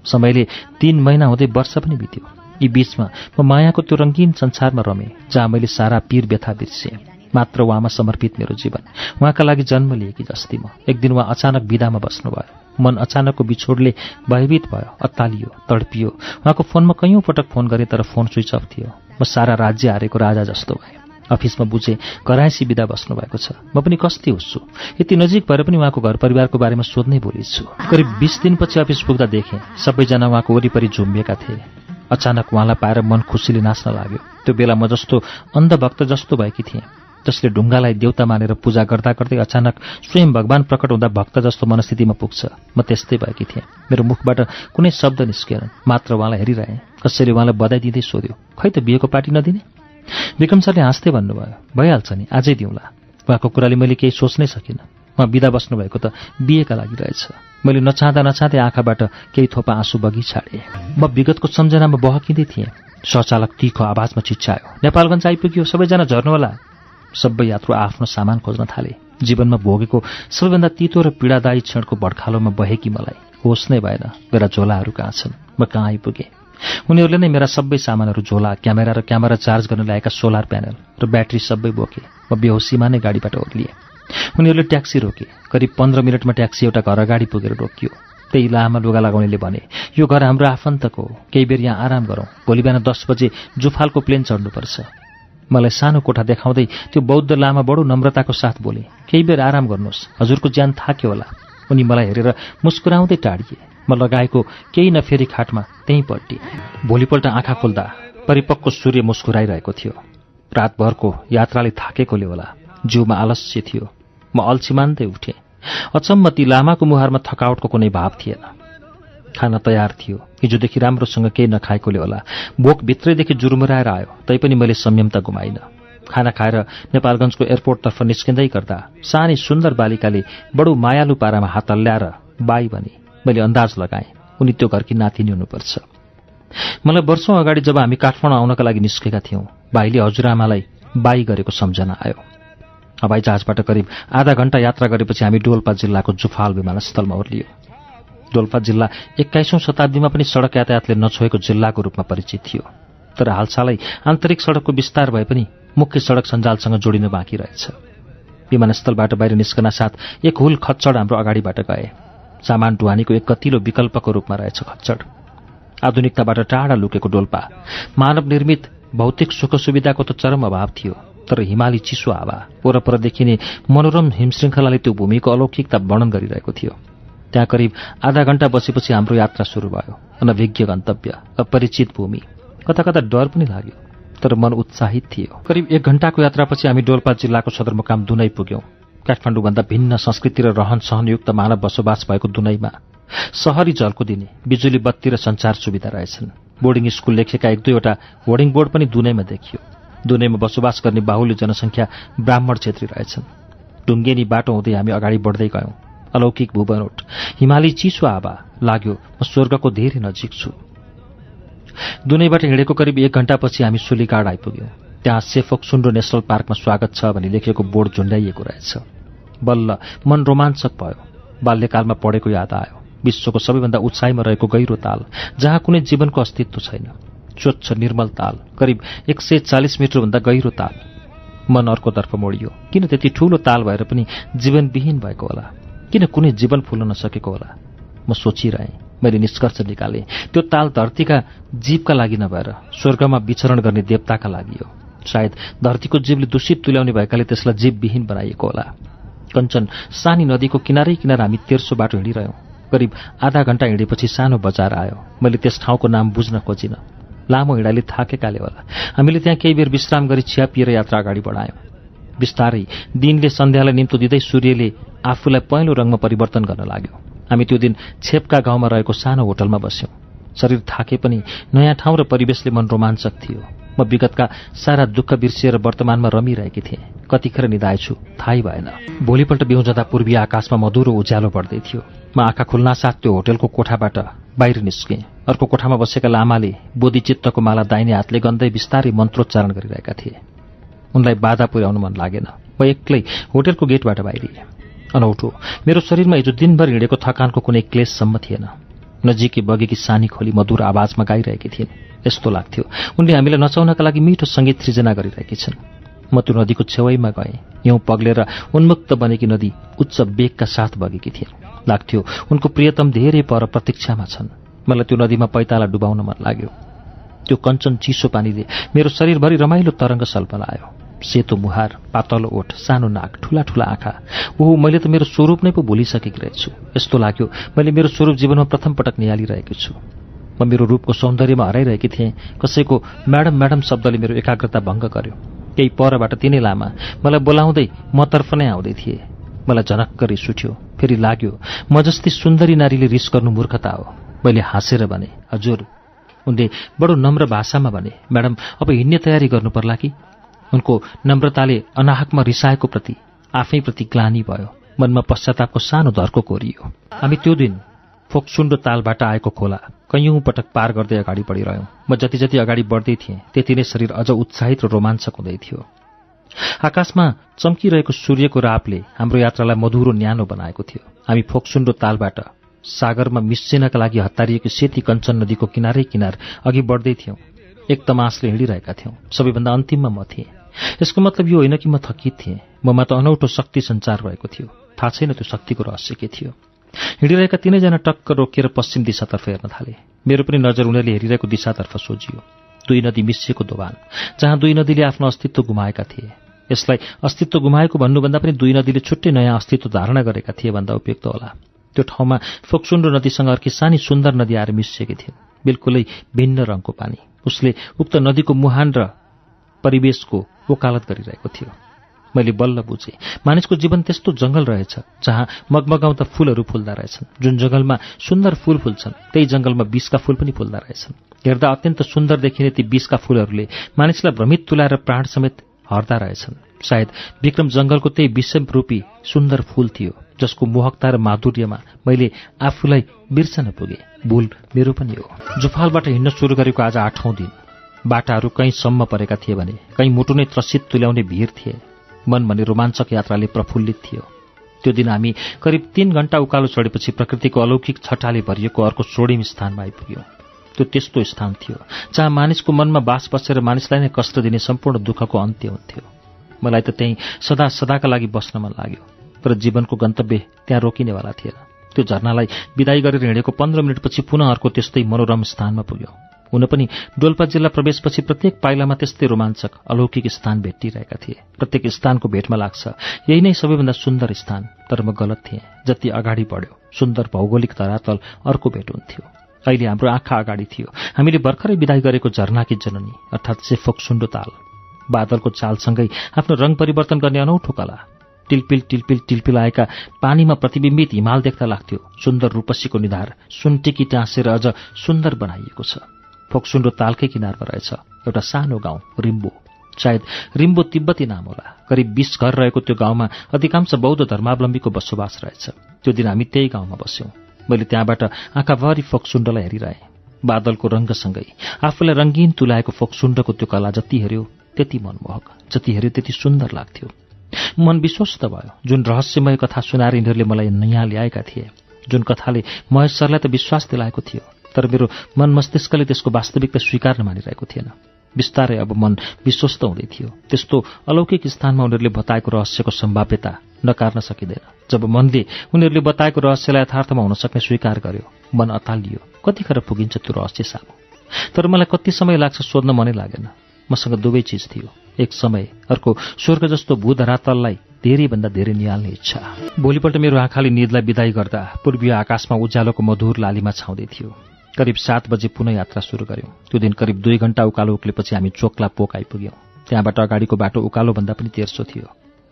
समयले तीन महिना हुँदै वर्ष पनि बित्यो। यी बीचमा म मायाको त्यो रङ्गीन संसारमा रमेँ जहाँ मैले सारा पीर व्यथा बिर्सेँ। मात्र उहाँमा समर्पित मेरो जीवन। उहाँका लागि जन्म लिएकी जस्ती म। एक दिन उहाँ अचानक विदामा बस्नुभयो। मन अचानकको बिछोडले भयभीत भयो अत्तालियो तडपियो। उहाँको फोनमा कैयौँ पटक फोन गरेँ तर फोन स्विच अफ थियो। म सारा राज्य हारेको राजा जस्तो भएँ। अफिसमा बुझे कराएसी बिदा बस्नुभएको छ। म पनि कस्ती हुन्छु। यति नजिक भएर पनि उहाँको घर परिवारको बारेमा सोध्नै बोलिछु करिब बिस दिनपछि अफिस पुग्दा देखेँ। सबैजना उहाँको वरिपरि झुम्बिएका थिए। अचानक उहाँलाई पाएर मन खुसीले नाच्न लाग्यो। त्यो बेला म जस्तो अन्धभक्त जस्तो भएकी थिएँ। जसले ढुङ्गालाई देउता मानेर पूजा गर्दा गर्दै अचानक स्वयं भगवान् प्रकट हुँदा भक्त जस्तो मनस्थितिमा पुग्छ। म त्यस्तै भएकी थिएँ। मेरो मुखबाट कुनै शब्द निस्केन मात्र उहाँलाई हेरिरहेँ। कसैले उहाँलाई बधाई दिँदै सोध्यो खै त बिहेको पार्टी नदिने? विक्रम सरले हाँस्दै भन्नुभयो भइहाल्छ नि आजै दिउँला। उहाँको कुराले मैले केही सोच्नै सकिनँ। उहाँ बिदा बस्नुभएको त बिहेका लागि रहेछ। मैले नचाहँदा नचाहँदै आँखाबाट केही थोपा आँसु बगी छाडेँ म विगतको सम्झनामा बहकिँदै थिएँ। शौचालक तिखो आवाजमा चिच्चायो नेपालगञ्ज आइपुग्यो सबैजना झर्नुहोला। सबै यात्रु आफ्नो सामान खोज्न थाले। जीवनमा भोगेको सबैभन्दा तितो र पीडादायी क्षणको भड्खालोमा बहेकी मलाई। होस् नै भएन मेरा झोलाहरू कहाँ छन्? म कहाँ आइपुगेँ? उनीहरूले नै मेरा सबै सामानहरू झोला क्यामेरा र क्यामेरा चार्ज गर्न ल्याएका सोलर प्यानल र ब्याट्री सबै बोके। म बेहोसीमा नै गाडीबाट ओर्लिएँ। उनीहरूले ट्याक्सी रोके। करिब पन्ध्र मिनटमा ट्याक्सी एउटा घर अगाडि पुगेर रोकियो। त्यही लामा लुगा लगाउनेले भने यो घर हाम्रो आफन्तको हो। केही बेर यहाँ आराम गरौँ। भोलि बिहान दस बजे जुफालको प्लेन चढ्नुपर्छ। मलाई सानो कोठा देखाउँदै त्यो बौद्ध लामा बडो नम्रताको साथ बोले केही बेर आराम गर्नुहोस्। हजुरको ज्यान थाक्यो होला। उनी मलाई हेरेर मुस्कुराउँदै टाढिए। म लगाएको केही नफेरी खाटमा त्यहीँ पट्टी भोलिपल्ट आँखा खोल्दा परिपक्व सूर्य मुस्कुराइरहेको थियो। रातभरको यात्राले थाकेकोले होला। जिउमा आलस्य थियो। म अल्छी मान्दै उठेँ। अचम्म ती लामाको मुहारमा थकावटको कुनै भाव थिएन। खाना तयार थियो। हिजोदेखि राम्रोसँग केही नखाएकोले होला। बोक भित्रैदेखि जुरुमुराएर आयो। तैपनि मैले संयमता गुमाइन। खाना खाएर नेपालगञ्जको एयरपोर्टतर्फ निस्किँदै गर्दा सानै सुन्दर बालिकाले बडो मायालु पारामा हात हल्ल्याएर बाई भने मैले अन्दाज लगाएँ उनी त्यो घरकी नातिनी हुनुपर्छ मलाई वर्षौँ अगाडि जब हामी काठमाडौँ आउनका लागि निस्केका थियौँ भाइले हजुरआमालाई बाई गरेको सम्झना आयो। हवाई जहाजबाट करिब आधा घण्टा यात्रा गरेपछि हामी डोल्पा जिल्लाको जुफाल विमानस्थलमा ओर्लियो। डोल्पा जिल्ला एक्काइसौँ शताब्दीमा पनि सडक यातायातले नछोएको जिल्लाको रूपमा परिचित थियो। तर हालसालै आन्तरिक सडकको विस्तार भए पनि मुख्य सडक सञ्जालसँग जोडिन बाँकी रहेछ। विमानस्थलबाट बाहिर निस्कन साथ एक हुल खच्चड हाम्रो अगाडिबाट गए। सामान ढुवानीको एक कतिलो विकल्पको रूपमा रहेछ खच्चड। आधुनिकताबाट टाढा लुकेको डोल्पा मानव निर्मित भौतिक सुख सुविधाको त चरम अभाव थियो तर हिमाली चिसो हावा वरपर देखिने मनोरम हिमश्रृङ्खलाले त्यो भूमिको अलौकिकता वर्णन गरिरहेको थियो। त्यहाँ करिब आधा घण्टा बसेपछि हाम्रो यात्रा सुरु भयो। अनभिज्ञ गन्तव्य अपरिचित भूमि। कता कता डर पनि लाग्यो तर मन उत्साहित थियो। करिब एक घण्टाको यात्रापछि हामी डोल्पा जिल्लाको सदरमुकाम दुनै पुग्यौं। काठमाडौँभन्दा भिन्न संस्कृति र रहन सहनयुक्त मानव बसोबास भएको दुनैमा सहरी झल्को दिने बिजुली बत्ती र सञ्चार सुविधा रहेछन्। बोर्डिङ स्कूल लेखेका एक दुईवटा होर्डिङ बोर्ड पनि दुनैमा देखियो। दुनैमा बसोबास गर्ने बाहुल्य जनसङ्ख्या ब्राह्मण क्षेत्री रहेछन्। ढुङ्गेनी बाटो हुँदै हामी अगाडि बढ्दै गयौं। अलौकिक भूबनोट हिमाली चिसो आवा लाग्यो म स्वर्गको धेरै नजिक छु। दुनैबाट हिँडेको करिब एक घण्टापछि हामी सुलीकाड आइपुग्यौँ। त्यहाँ सेफोक सुन्डो नेसनल पार्कमा स्वागत छ भनी लेखिएको बोर्ड झुन्डाइएको रहेछ। बल्ल मन रोमाञ्चक भयो। बाल्यकालमा पढेको याद आयो। विश्वको सबैभन्दा उचाइमा रहेको गहिरो ताल जहाँ कुनै जीवनको अस्तित्व छैन। स्वच्छ निर्मल ताल करिब एक सय चालिस मिटरभन्दा गहिरो ताल। मन अर्कोतर्फ मोडियो। किन त्यति ठूलो ताल भएर पनि जीवनविहीन भएको होला? किन कुनै जीवन फुल्न नसकेको होला? म सोचिरहेँ मैले निष्कर्ष निकालेँ त्यो ताल धरतीका जीवका लागि नभएर स्वर्गमा विचरण गर्ने देवताका लागि हो। सायद धरतीको जीवले दूषित तुल्याउने भएकाले त्यसलाई जीवविहीन बनाइएको होला। कञ्चन सानी नदीको किनारै किनार हामी तेर्सो बाटो हिँडिरह्यौँ। करिब आधा घण्टा हिँडेपछि सानो बजार आयो। मैले त्यस ठाउँको नाम बुझ्न खोजिनँ। लामो हिँडाले थाकेकाले होला। हामीले त्यहाँ केही बेर विश्राम गरी चिया पिएर यात्रा अगाडि बढायौँ। बिस्तारै दिनले सन्ध्यालाई निम्तो दिँदै सूर्यले आफूलाई पहेँलो रङमा परिवर्तन गर्न लाग्यो। हामी त्यो दिन छेपका गाउँमा रहेको सानो होटलमा बस्यौँ। शरीर थाके पनि नयाँ ठाउँ र परिवेशले मन रोमाञ्चक थियो। म विगतका सारा दुःख बिर्सिएर वर्तमानमा रमिरहेकी थिएँ। कतिखेर निधाएछु थाहै भएन। भोलिपल्ट बिउजँदा पूर्वी आकाशमा मधुरो उज्यालो बढ्दै थियो। म आँखा खुल्नासाथ त्यो होटेलको कोठाबाट बाहिर निस्केँ। अर्को कोठामा बसेका लामाले बोधिचित्तको माला दाहिने हातले गन्दै बिस्तारै मन्त्रोच्चारण गरिरहेका थिए। उनलाई बाधा पुर्याउनु मन लागेन। म एक्लै होटेलको गेटबाट बाहिरिएँ अनौठो मेरो शरीरमा हिजो दिनभर हिँडेको थकानको कुनै क्लेशसम्म थिएन। नजिकै बगेकी सानी खोली मधुर आवाजमा गाइरहेकी थिइन्। यस्तो लाग्थ्यो। उनले हामीलाई नचाउनका लागि मिठो सङ्गीत सृजना गरिरहेकी छन्। म त्यो नदीको छेउैमा गएँ। हिउँ पग्लेर उन्मुक्त बनेकी नदी उच्च वेगका साथ बगेकी थिइन्। लाग्थ्यो उनको प्रियतम धेरै पर प्रतीक्षामा छन्। मलाई त्यो नदीमा पैताला डुबाउन मन लाग्यो। त्यो कञ्चन चिसो पानीले मेरो शरीरभरि रमाइलो तरङ्ग सल्पलायो। सेतो मुहार पातलो ओठ सानो नाक ठुला ठुला आँखा। ओहो मैले त मेरो स्वरूप नै पो भुलिसकेकी रहेछु। यस्तो लाग्यो मैले मेरो स्वरूप जीवनमा प्रथम पटक निहालिरहेको छु। म मेरो रूपको सौन्दर्यमा हराइरहेकी थिएँ। कसैको म्याडम म्याडम शब्दले मेरो एकाग्रता भङ्ग गर्यो। केही परबाट तिनै लामा मलाई बोलाउँदै मतर्फ नै आउँदै थिए। मलाई झनक्क रिस उठ्यो फेरि लाग्यो म जस्तै सुन्दरी नारीले रिस गर्नु मूर्खता हो। मैले हाँसेर भने हजुर। उनले बडो नम्र भाषामा भने म्याडम अब हिँड्ने तयारी गर्नु पर्ला कि? उनको नम्रताले अनाहकमा रिसाएको प्रति आफैप्रति ग्लानी भयो। मनमा पश्चातापको सानो धर्को कोरियो। हामी त्यो दिन फोक्सुन्डो तालबाट आएको खोला कैयौँ पटक पार गर्दै अगाडि बढिरह्यौँ। म जति जति अगाडि बढ्दै थिएँ त्यति नै शरीर अझ उत्साहित र रोमाञ्चक हुँदै थियो। आकाशमा चम्किरहेको सूर्यको रापले हाम्रो यात्रालाई मधुरो न्यानो बनाएको थियो। हामी फोक्सुन्डो तालबाट सागरमा मिसिनका लागि हतारिएको सेती कञ्चन नदीको किनारै किनार अघि बढ्दै थियौँ। एक तमासले हिँडिरहेका थियौँ। सबैभन्दा अन्तिममा म थिएँ। यसको मतलब यो होइन कि म थकित थिएँ। ममा त अनौठो शक्ति सञ्चार भएको थियो। थाहा छैन त्यो शक्तिको रहस्य के थियो। हिँडिरहेका तिनैजना टक्क रोकिएर पश्चिम दिशातर्फ हेर्न थाले। मेरो पनि नजर उनीहरूले हेरिरहेको दिशातर्फ सोझियो दुई नदी मिसिएको दोभान जहाँ दुई नदीले आफ्नो अस्तित्व गुमाएका थिए। यसलाई अस्तित्व गुमाएको भन्नुभन्दा पनि दुई नदीले छुट्टै नयाँ अस्तित्व धारणा गरेका थिए भन्दा उपयुक्त होला। त्यो ठाउँमा फोक्सुन्डो नदीसँग अर्की सानी सुन्दर नदी आएर मिसिएकी थिइन्। बिल्कुलै भिन्न रङको पानी। उसले उक्त नदीको मुहान र परिवेशको वकालत गरिरहेको थियो। मैले बल्ल बुझेँ मानिसको जीवन त्यस्तो जङ्गल रहेछ जहाँ मगमगाउँदा फूलहरू फुल्दा रहेछन्। जुन जङ्गलमा सुन्दर फूल फुल्छन् त्यही जङ्गलमा विषका फूल पनि फुल्दा रहेछन्। हेर्दा अत्यन्त सुन्दर देखिने ती विषका फूलहरूले मानिसलाई भ्रमित तुलाएर प्राण समेत हर्दा रहेछन्। सायद विक्रम जङ्गलको त्यही विषम रूपी सुन्दर फूल थियो जसको मोहकता र माधुर्यमा मैले आफूलाई बिर्सन पुगेँ। भूल मेरो पनि हो। जुफालबाट हिँड्न सुरु गरेको आज आठौँ दिन। बाटाहरू कहीँ सम्म परेका थिए भने कहीँ मुटु नै त्रसित तुल्याउने भिर थिए। मन भने रोमाञ्चक यात्राले प्रफुल्लित थियो। त्यो दिन हामी करिब तीन घण्टा उकालो चढेपछि प्रकृतिको अलौकिक छटाले भरिएको अर्को स्वर्णिम स्थानमा आइपुग्यो। त्यो त्यस्तो स्थान थियो जहाँ मानिसको मनमा बास बसेर मानिसलाई नै कष्ट दिने सम्पूर्ण दुःखको अन्त्य हुन्थ्यो। मलाई त त्यहीँ सदा सदाका लागि बस्न मन लाग्यो तर जीवनको गन्तव्य त्यहाँ रोकिनेवाला थिएन। त्यो झरनालाई विदाई गरेर हिँडेको पन्ध्र मिनटपछि पुनः अर्को त्यस्तै मनोरम स्थानमा पुग्यो। हुन पनि डोल्पा जिल्ला प्रवेशपछि प्रत्येक पाइलामा त्यस्तै रोमाञ्चक अलौकिक स्थान भेटिरहेका थिए। प्रत्येक स्थानको भेटमा लाग्छ यही नै सबैभन्दा सुन्दर स्थान। तर म गलत थिएँ। जति अगाडि बढ्यो सुन्दर भौगोलिक धरातल अर्को भेट हुन्थ्यो। अहिले हाम्रो आँखा अगाडि थियो। हामीले भर्खरै विदाई गरेको झरनाकी जननी अर्थात् सेफोक सुन्डो ताल। बादलको चालसँगै आफ्नो रङ परिवर्तन गर्ने अनौठो कला। टिलपिल टिलपिल टिलपिल आएका पानीमा प्रतिबिम्बित हिमाल देख्दा लाग्थ्यो सुन्दर रूपसीको निधार सुन्टिकी टाँसेर अझ सुन्दर बनाइएको छ। फोक्सुन्डो तालकै किनारमा रहेछ। एउटा सानो गाउँ रिम्बो। सायद रिम्बो तिब्बती नाम होला। करिब बिस घर रहेको त्यो गाउँमा अधिकांश बौद्ध धर्मावलम्बीको बसोबास रहेछ। त्यो दिन हामी त्यही गाउँमा बस्यौँ। मैले त्यहाँबाट आँखाभरि फोक्सुण्डलाई हेरिरहेँ। बादलको रङ्गसँगै। आफूलाई रङ्गीन तुलाएको फोक्सुण्डको त्यो कला जति हेऱ्यो त्यति मनमोहक। जति हेऱ्यो त्यति सुन्दर लाग्थ्यो। मन विश्वस्त भयो। जुन रहस्यमय कथा सुनाएर यिनीहरूले मलाई नयाँ ल्याएका थिए जुन कथाले महेश सरलाई त विश्वास दिलाएको थियो तर मेरो मन मस्तिष्कले त्यसको वास्तविकता स्वीकार मानिरहेको थिएन। बिस्तारै अब मन विश्वस्त हुँदै थियो। त्यस्तो अलौकिक स्थानमा उनीहरूले बताएको रहस्यको सम्भाव्यता नकार्न सकिँदैन। जब मनले उनीहरूले बताएको रहस्यलाई यथार्थमा हुन सक्ने स्वीकार गर्यो मन अतालियो। कतिखेर पुगिन्छ त्यो रहस्य सामु? तर मलाई कति समय लाग्छ सोध्न मनै लागेन। मसँग दुवै चिज थियो। एक समय अर्को स्वर्ग जस्तो भूधरातललाई धेरैभन्दा धेरै निहाल्ने इच्छा। भोलिपल्ट मेरो आँखाले निदलाई विदाई गर्दा पूर्वीय आकाशमा उज्यालोको मधुर लालीमा छाउँदै थियो। करिब सात बजे पुनः यात्रा सुरु गर्यौं। त्यो दिन करिब दुई घण्टा उकालो उक्लेपछि हामी चोकला पोक आइपुग्यौं। त्यहाँबाट अगाडिको बाटो उकालोभन्दा पनि तेर्सो थियो।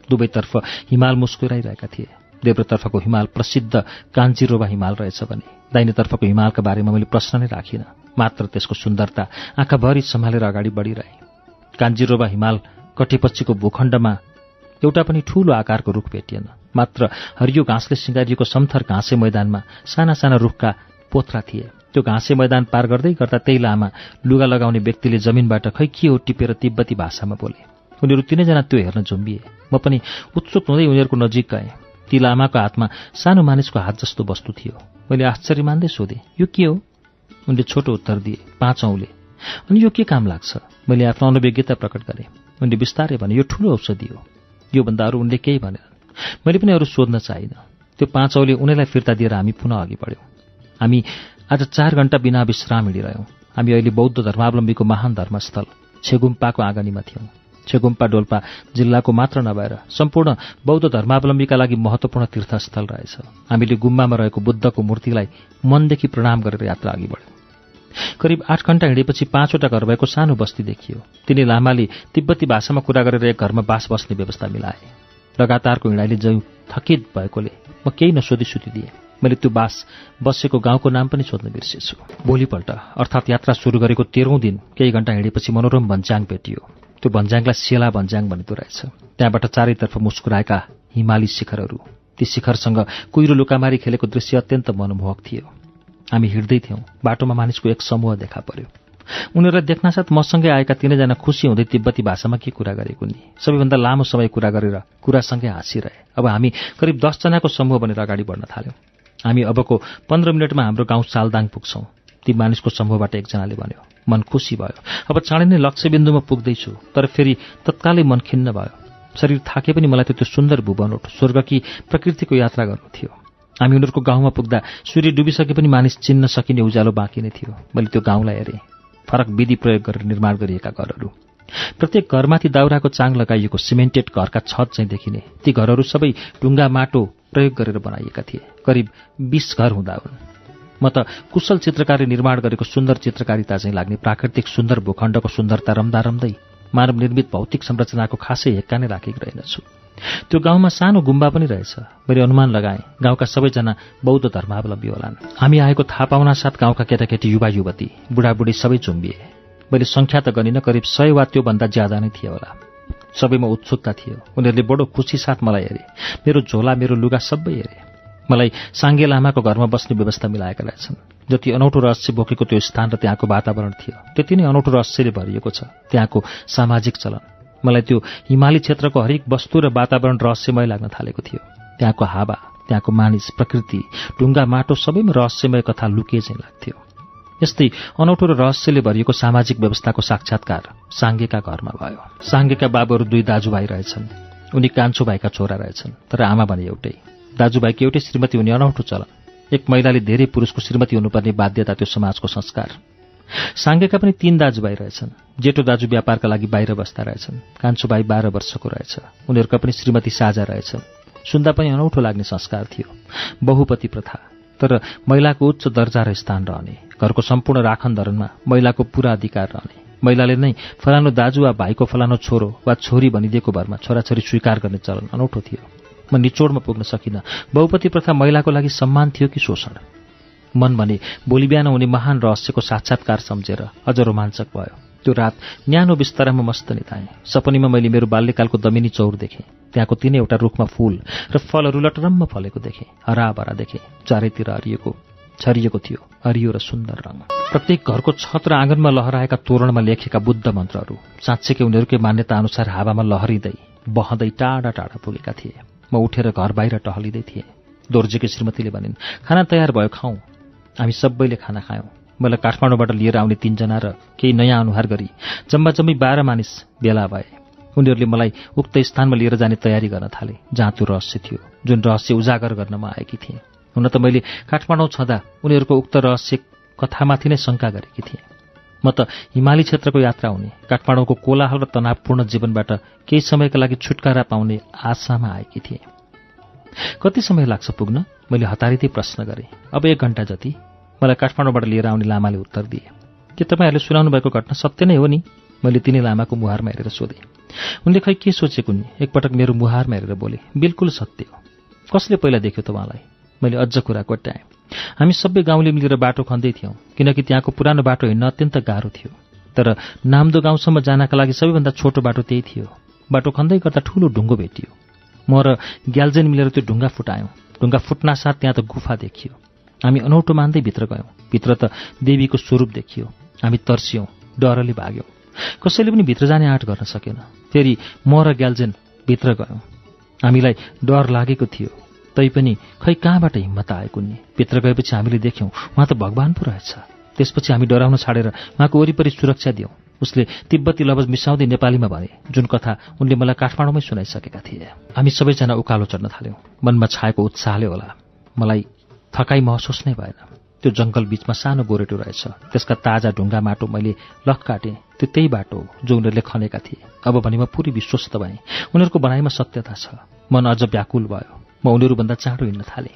दुवैतर्फ हिमाल मुस्कुराइरहेका थिए। देब्रतर्फको हिमाल प्रसिद्ध कान्जिरोवा हिमाल रहेछ भने दाहिनेतर्फको हिमालका बारेमा मैले प्रश्न नै राखिनँ। मात्र त्यसको सुन्दरता आँखाभरि सम्हालेर अगाडि बढिरहे। कान्जिरोवा हिमाल कटेपछिको भूखण्डमा एउटा पनि ठूलो आकारको रुख भेटिएन। मात्र हरियो घाँसले सिँगारिएको समथर घाँसे मैदानमा साना साना रुखका पोथ्रा थिए। त्यो घाँसे मैदान पार गर्दै गर्दा त्यही लामा लुगा लगाउने व्यक्तिले जमिनबाट खै के हो टिपेर तिब्बती भाषामा बोले उनीहरू तिनैजना त्यो हेर्न झुम्बिए। म पनि उत्सुक हुँदै उनीहरूको नजिक गएँ। ती लामाको हातमा सानो मानिसको हात जस्तो वस्तु थियो। मैले आश्चर्य मान्दै सोधेँ यो के हो? उनले छोटो उत्तर दिए पाँच औँले। अनि यो के काम लाग्छ? मैले आफ्नो अनभिज्ञता प्रकट गरेँ। उनले बिस्तारै भने यो ठुलो औषधि हो। योभन्दा अरू उनले केही भनेनन् मैले पनि अरू सोध्न चाहिनँ त्यो पाँच औले उनीलाई फिर्ता दिएर हामी पुनः अघि बढ्यौँ। हामी आज चार घण्टा बिना विश्राम हिँडिरह्यौँ। हामी अहिले बौद्ध धर्मावलम्बीको महान धर्मस्थल छेगुम्पाको आँगनीमा थियौँ। छेगुम्पा डोल्पा जिल्लाको मात्र नभएर सम्पूर्ण बौद्ध धर्मावलम्बीका लागि महत्वपूर्ण तीर्थस्थल रहेछ। हामीले गुम्बामा रहेको बुद्धको मूर्तिलाई मनदेखि प्रणाम गरेर यात्रा अघि बढ्यौँ। करिब आठ घण्टा हिँडेपछि पाँचवटा घर भएको सानो बस्ती देखियो। तिनी लामाले तिब्बती भाषामा कुरा गरेर एक घरमा बास बस्ने व्यवस्था मिलाए। लगातारको हिँडाइले जयु थकित भएकोले म केही नसोधी सुतिदिएँ। मैले त्यो बास बसेको गाउँको नाम पनि सोध्न बिर्सेछु। भोलिपल्ट अर्थात् यात्रा सुरु गरेको तेह्रौँ दिन केही घण्टा हिँडेपछि मनोरम भन्ज्याङ भेटियो। त्यो भन्ज्याङलाई सेला भन्ज्याङ भनिँदो रहेछ। त्यहाँबाट चारैतर्फ मुस्कुराएका हिमाली शिखरहरू ती शिखरसँग कुहिरो लुकामारी खेलेको दृश्य अत्यन्त मनमोहक थियो। हामी हिँड्दै थियौँ। बाटोमा मानिसको एक समूह देखा पर्यो। उनीहरूलाई देख्नासाथ मसँगै आएका तिनैजना खुसी हुँदै तिब्बती भाषामा के कुरा गरेको नि सबैभन्दा लामो समय कुरा गरेर कुरासँगै हाँसिरहे। अब हामी करिब दसजनाको समूह बनेर अगाडि बढ्न थाल्यौँ। हामी अबको पन्ध्र मिनटमा हाम्रो गाउँ सालदाङ पुग्छौँ। ती मानिसको समूहबाट एकजनाले भन्यो मन खुसी भयो। अब चाँडै नै लक्ष्यबिन्दुमा पुग्दैछु तर फेरि तत्कालै मन खिन्न भयो। शरीर थाके पनि मलाई त्यो सुन्दर भुवन स्वर्गकी प्रकृतिको यात्रा गर्नु थियो। हामी उनीहरूको गाउँमा पुग्दा सूर्य डुबिसके पनि मानिस चिन्न सकिने उज्यालो बाँकी नै थियो। मैले त्यो गाउँलाई हेरेँ। फरक विधि प्रयोग गरेर निर्माण गरिएका घरहरू। प्रत्येक घरमाथि दाउराको चाङ लगाइएको सिमेन्टेड घरका छत चाहिँ देखिने। ती घरहरू सबै ढुङ्गा माटो प्रयोग गरेर बनाइएका थिए। करिब बिस घर हुँदा हुन्। म त कुशल चित्रकारले निर्माण गरेको सुन्दर चित्रकारिता चाहिँ लाग्ने प्राकृतिक सुन्दर भूखण्डको सुन्दरता रम्दा रम्दै मानव निर्मित भौतिक संरचनाको खासै हेक्का नै राखेको रहेनछु। त्यो गाउँमा सानो गुम्बा पनि रहेछ। मैले अनुमान लगाएँ गाउँका सबैजना बौद्ध धर्मावलम्बी होलान्। हामी आएको थाहा पाउना साथ गाउँका केटाकेटी युवा युवती बुढाबुढी सबै चुम्बिए। मैले सङ्ख्या त गनिन करिब सय वा त्योभन्दा ज्यादा नै थियो होला। सबैमा उत्सुकता थियो। उनीहरूले बडो खुसी साथ मलाई हेरे। मेरो झोला मेरो लुगा सबै हेरे। मलाई साङ्गे लामाको घरमा बस्ने व्यवस्था मिलाएका रहेछन्। जति अनौठो रहस्य बोकेको त्यो स्थान र त्यहाँको वातावरण थियो। त्यति नै अनौठो रहस्यले भरिएको छ। त्यहाँको सामाजिक चलन। मलाई त्यो हिमाली क्षेत्रको हरेक वस्तु र वातावरण रहस्यमय लाग्न थालेको थियो। त्यहाँको हावा त्यहाँको मानिस प्रकृति ढुङ्गा माटो सबैमा रहस्यमय कथा लुके चाहिँ लाग्थ्यो। यस्तै अनौठो र रहस्यले भरिएको सामाजिक व्यवस्थाको साक्षात्कार साङ्गेका घरमा भयो। साङ्गेका बाबुहरू दुई दाजुभाइ रहेछन्। उनी कान्छो भाइका छोरा रहेछन् तर आमा भने एउटै। दाजुभाइको एउटै श्रीमती हुने अनौठो चलन। एक महिलाले धेरै पुरुषको श्रीमती हुनुपर्ने बाध्यता त्यो समाजको संस्कार। साङ्गेका पनि तीन दाजुभाइ रहेछन्। जेठो दाजु व्यापारका लागि बाहिर बस्दा रहेछन्। कान्छो भाइ बाह्र वर्षको रहेछ। उनीहरूका पनि श्रीमती साझा रहेछन्। सुन्दा पनि अनौठो लाग्ने संस्कार थियो। बहुपति प्रथा। तर महिलाको उच्च दर्जा र स्थान रहने घरको सम्पूर्ण राखन धरणमा महिलाको पूरा अधिकार रहने। महिलाले नै फलानो दाजु वा भाइको फलानो छोरो वा छोरी भनिदिएको भरमा छोराछोरी स्वीकार गर्ने चलन अनौठो थियो। म निचोडमा पुग्न सकिनँ बहुपति प्रथा महिलाको लागि सम्मान थियो कि शोषण? मन भने भोलि बिहान हुने महान रहस्यको साक्षात्कार सम्झेर अझ रोमाञ्चक भयो। त्यो रात न्यानो बिस्तारामा मस्त निताएँ सपनीमा मैले मेरो बाल्यकालको दमिनी चौर देखेँ। त्यहाँको तिनैवटा रुखमा फूल र फलहरू लटरम्म फलेको देखेँ। हराभरा देखेँ। चारैतिर हरिएको छरिएको थियो। हरियो र सुन्दर रङ। प्रत्येक घरको छत र आँगनमा लहराएका तोरणमा लेखेका बुद्ध मन्त्रहरू साँच्चैकै उनीहरूकै मान्यता अनुसार हावामा लहरिँदै बहँदै टाढा टाढा पुगेका थिए। म उठेर घर बाहिर टहलिँदै थिएँ। दोर्जेकी श्रीमतीले भनिन् खाना तयार भयो खाउँ हामी सबैले खाना खायौँ। मलाई काठमाडौँबाट लिएर आउने तिनजना र केही नयाँ अनुहार गरी जम्मा जम्मी बाह्र मानिस भेला भए। उनीहरूले मलाई उक्त स्थानमा लिएर जाने तयारी गर्न थाले जहाँ त्यो रहस्य थियो जुन रहस्य उजागर गर्न म आएकी थिएँ। हुन त मैले काठमाडौँ छँदा उनीहरूको उक्त रहस्य कथामाथि नै शङ्का गरेकी थिएँ। म त हिमाली क्षेत्रको यात्रा हुने काठमाडौँको कोलाहल र तनावपूर्ण जीवनबाट केही समयका लागि छुटकारा पाउने आशामा आएकी थिएँ। कति समय लाग्छ पुग्न? मैले हतारिँदै प्रश्न गरेँ। अब एक घन्टा जति। मलाई काठमाडौँबाट लिएर आउने लामाले उत्तर दिए। के तपाईँहरूले सुनाउनु भएको घटना सत्य नै हो नि? मैले तिनै लामाको मुहारमा हेरेर सोधेँ। उनले खै के सोचेको नि एकपटक मेरो मुहारमा हेरेर बोले बिल्कुल सत्य हो। कसले पहिला देख्यो त उहाँलाई? मैले अझ कुरा कोट्याएँ। हामी सबै गाउँले मिलेर बाटो खन्दै थियौँ किनकि त्यहाँको पुरानो बाटो हिँड्न अत्यन्त गाह्रो थियो। तर नाम्दो गाउँसम्म जानका लागि सबैभन्दा छोटो बाटो त्यही थियो। बाटो खन्दै गर्दा ठुलो ढुङ्गो भेटियो। म र ग्याल्जेन मिलेर त्यो ढुङ्गा फुटायौँ। ढुङ्गा फुट्ना साथ त्यहाँ त गुफा देखियो। हामी अनौठो मान्दै भित्र गयौँ। भित्र त देवीको स्वरूप देखियो। हामी तर्सियौँ डरले भाग्यौँ। कसैले पनि भित्र जाने आँट गर्न सकेन। फेरि म र ग्याल्जेन भित्र गयौँ। हामीलाई डर लागेको थियो। तैपनि खै कहाँबाट हिम्मत आएको नि भित्र गएपछि हामीले देख्यौँ उहाँ त भगवान् पो रहेछ। त्यसपछि हामी डराउन छाडेर उहाँको वरिपरि सुरक्षा दियौँ। उसले तिब्बती लवज मिसाउँदै नेपालीमा भने जुन कथा उनले मलाई काठमाडौँमै सुनाइसकेका थिए। हामी सबैजना उकालो चढ्न थाल्यौँ। मनमा छाएको उत्साहले होला। मलाई थकाइ महसुस नै भएन। त्यो जङ्गल बिचमा सानो गोरेटो रहेछ। त्यसका ताजा ढुङ्गा माटो मैले लख काटेँ त्यो त्यही बाटो जो उनीहरूले खनेका थिए। अब भने म पुरै विश्वस्त भएँ। उनीहरूको बनाइमा सत्यता छ। मन अझ व्याकुल भयो। म उनीहरूभन्दा चाँडो हिँड्न थालेँ।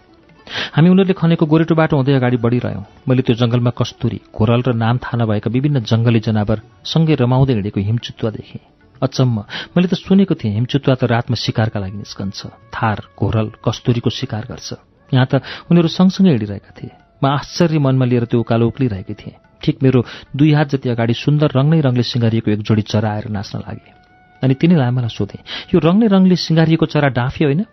हामी उनीहरूले खनेको गोरेटो बाटो हुँदै अगाडि बढिरह्यौँ। मैले त्यो जङ्गलमा कस्तुरी घोरल र नाम थाहा नभएका विभिन्न जङ्गली जनावर सँगै रमाउँदै हिँडेको हिमचुत्वा देखेँ। अचम्म मैले त सुनेको थिएँ हिमचुत्वा त रातमा शिकारका लागि निस्कन्छ। थार घोरल कस्तुरीको शिकार गर्छ। यहाँ त उनीहरू सँगसँगै हिँडिरहेका थिए। म आश्चर्य मनमा लिएर त्यो उकालो उक्लिरहेकी थिएँ। ठिक मेरो दुई हात जति अगाडि सुन्दर रङै रङले सिँगारिएको एक जोडी चरा आएर नाच्न लागे। अनि तिनीलाई मलाई सोधेँ यो रङले रङले सिँगारिएको चरा डाँफे होइन?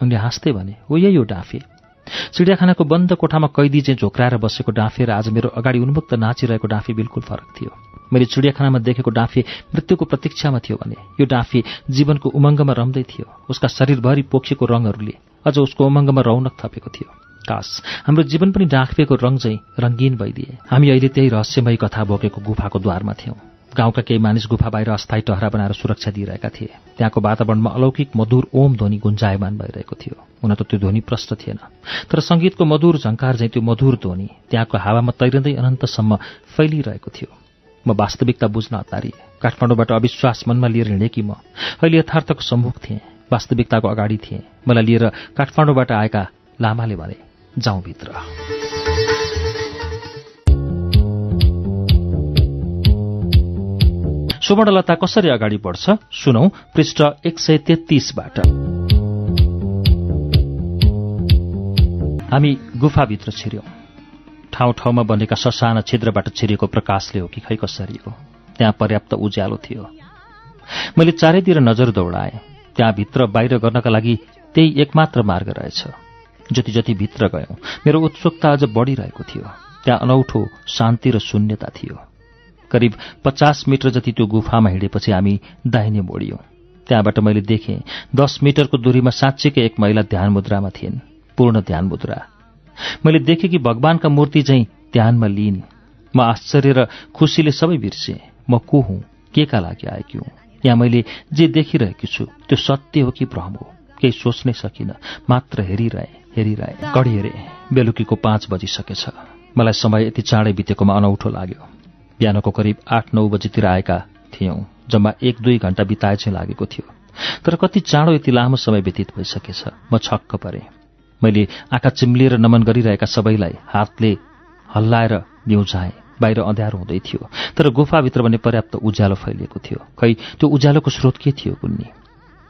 उनले हाँस्दै भने हो यही हो डाँफे। चिडियाखानाको बन्द कोठामा कैदी चाहिँ झोक्राएर बसेको डाँफे र आज मेरो अगाडि उन्मुक्त नाचिरहेको डाँफे बिल्कुल फरक थियो। मैले चिडियाखानामा देखेको डाँफे मृत्युको प्रतीक्षामा थियो भने यो डाँफे जीवनको उमङ्गमा रम्दै थियो। उसका शरीरभरि पोखिएको रङहरूले अझ उसको उमङ्गमा रौनक थपेको थियो। काश हाम्रो जीवन पनि डाँफेको रङ चाहिँ रङ्गीन भइदिए। हामी अहिले त्यही रहस्यमय कथा बोकेको गुफाको द्वारमा थियौँ। गाउँका केही मानिस गुफा बाहिर अस्थायी टहरा बनाएर सुरक्षा दिइरहेका थिए। त्यहाँको वातावरणमा अलौकिक मधुर ओम ध्वनि गुन्जायमान भइरहेको थियो। हुन त त्यो ध्वनि प्रष्ट थिएन। तर सङ्गीतको मधुर झङ्कार चाहिँ त्यो मधुर ध्वनि त्यहाँको हावामा तैरँदै अनन्तसम्म फैलिरहेको थियो। म वास्तविकता बुझ्न हतारिए काठमाडौँबाट अविश्वास मनमा लिएर हिँडेकी म। अहिले यथार्थको सम्मुख थिएँ। वास्तविकताको अगाडि थिएँ। मलाई लिएर काठमाडौँबाट आएका लामाले भने जाउँ भित्र। सुवर्णलता कसरी अगाडि बढ्छ? सुनौ पृष्ठ एक सय तेत्तीसबाट। हामी गुफाभित्र छिर्यौं। ठाउँ ठाउँमा बनेका ससाना छिद्रबाट छिरिएको प्रकाशले हो कि खै कसरी हो? त्यहाँ पर्याप्त उज्यालो थियो। मैले चारैतिर नजर दौडाएँ। त्यहाँभित्र बाहिर गर्नका लागि त्यही एकमात्र मार्ग रहेछ। जति जति भित्र गयौँ मेरो उत्सुकता अझ बढिरहेको थियो। त्यहाँ अनौठो शान्ति र शून्यता थियो। करिब पचास मिटर जति त्यो गुफामा हिँडेपछि हामी दाहिने मोडियौँ। त्यहाँबाट मैले देखेँ दस मिटरको दूरीमा साँच्चीकै एक महिला ध्यान मुद्रामा थिइन् पूर्ण ध्यान मुद्रा मैले देखेँ कि भगवानका मूर्ति चाहिँ ध्यानमा लिइन् म आश्चर्य र खुसीले सबै बिर्सेँ। म को हुँ? के का लागि आएकी हुँ? यहाँ मैले जे देखिरहेकी छु त्यो सत्य हो कि भ्रम हो केही सोच्नै सकिनँ मात्र हेरिरहे हेरिरहे। कडी हेरे बेलुकीको पाँच बजिसकेछ। मलाई समय यति चाँडै बितेकोमा अनौठो लाग्यो। बिहानको करिब आठ नौ बजीतिर आएका थियौँ जम्मा एक दुई घण्टा बिताए चाहिँ लागेको थियो। तर कति चाँडो यति लामो समय व्यतीत भइसकेछ म छक्क परेँ। मैले आँखा चिम्लिएर नमन गरिरहेका सबैलाई हातले हल्लाएर न्युझाएँ बाहिर अँध्यारो हुँदै थियो। तर गुफाभित्र भने पर्याप्त उज्यालो फैलिएको थियो। खै त्यो उज्यालोको स्रोत के थियो कुन्नी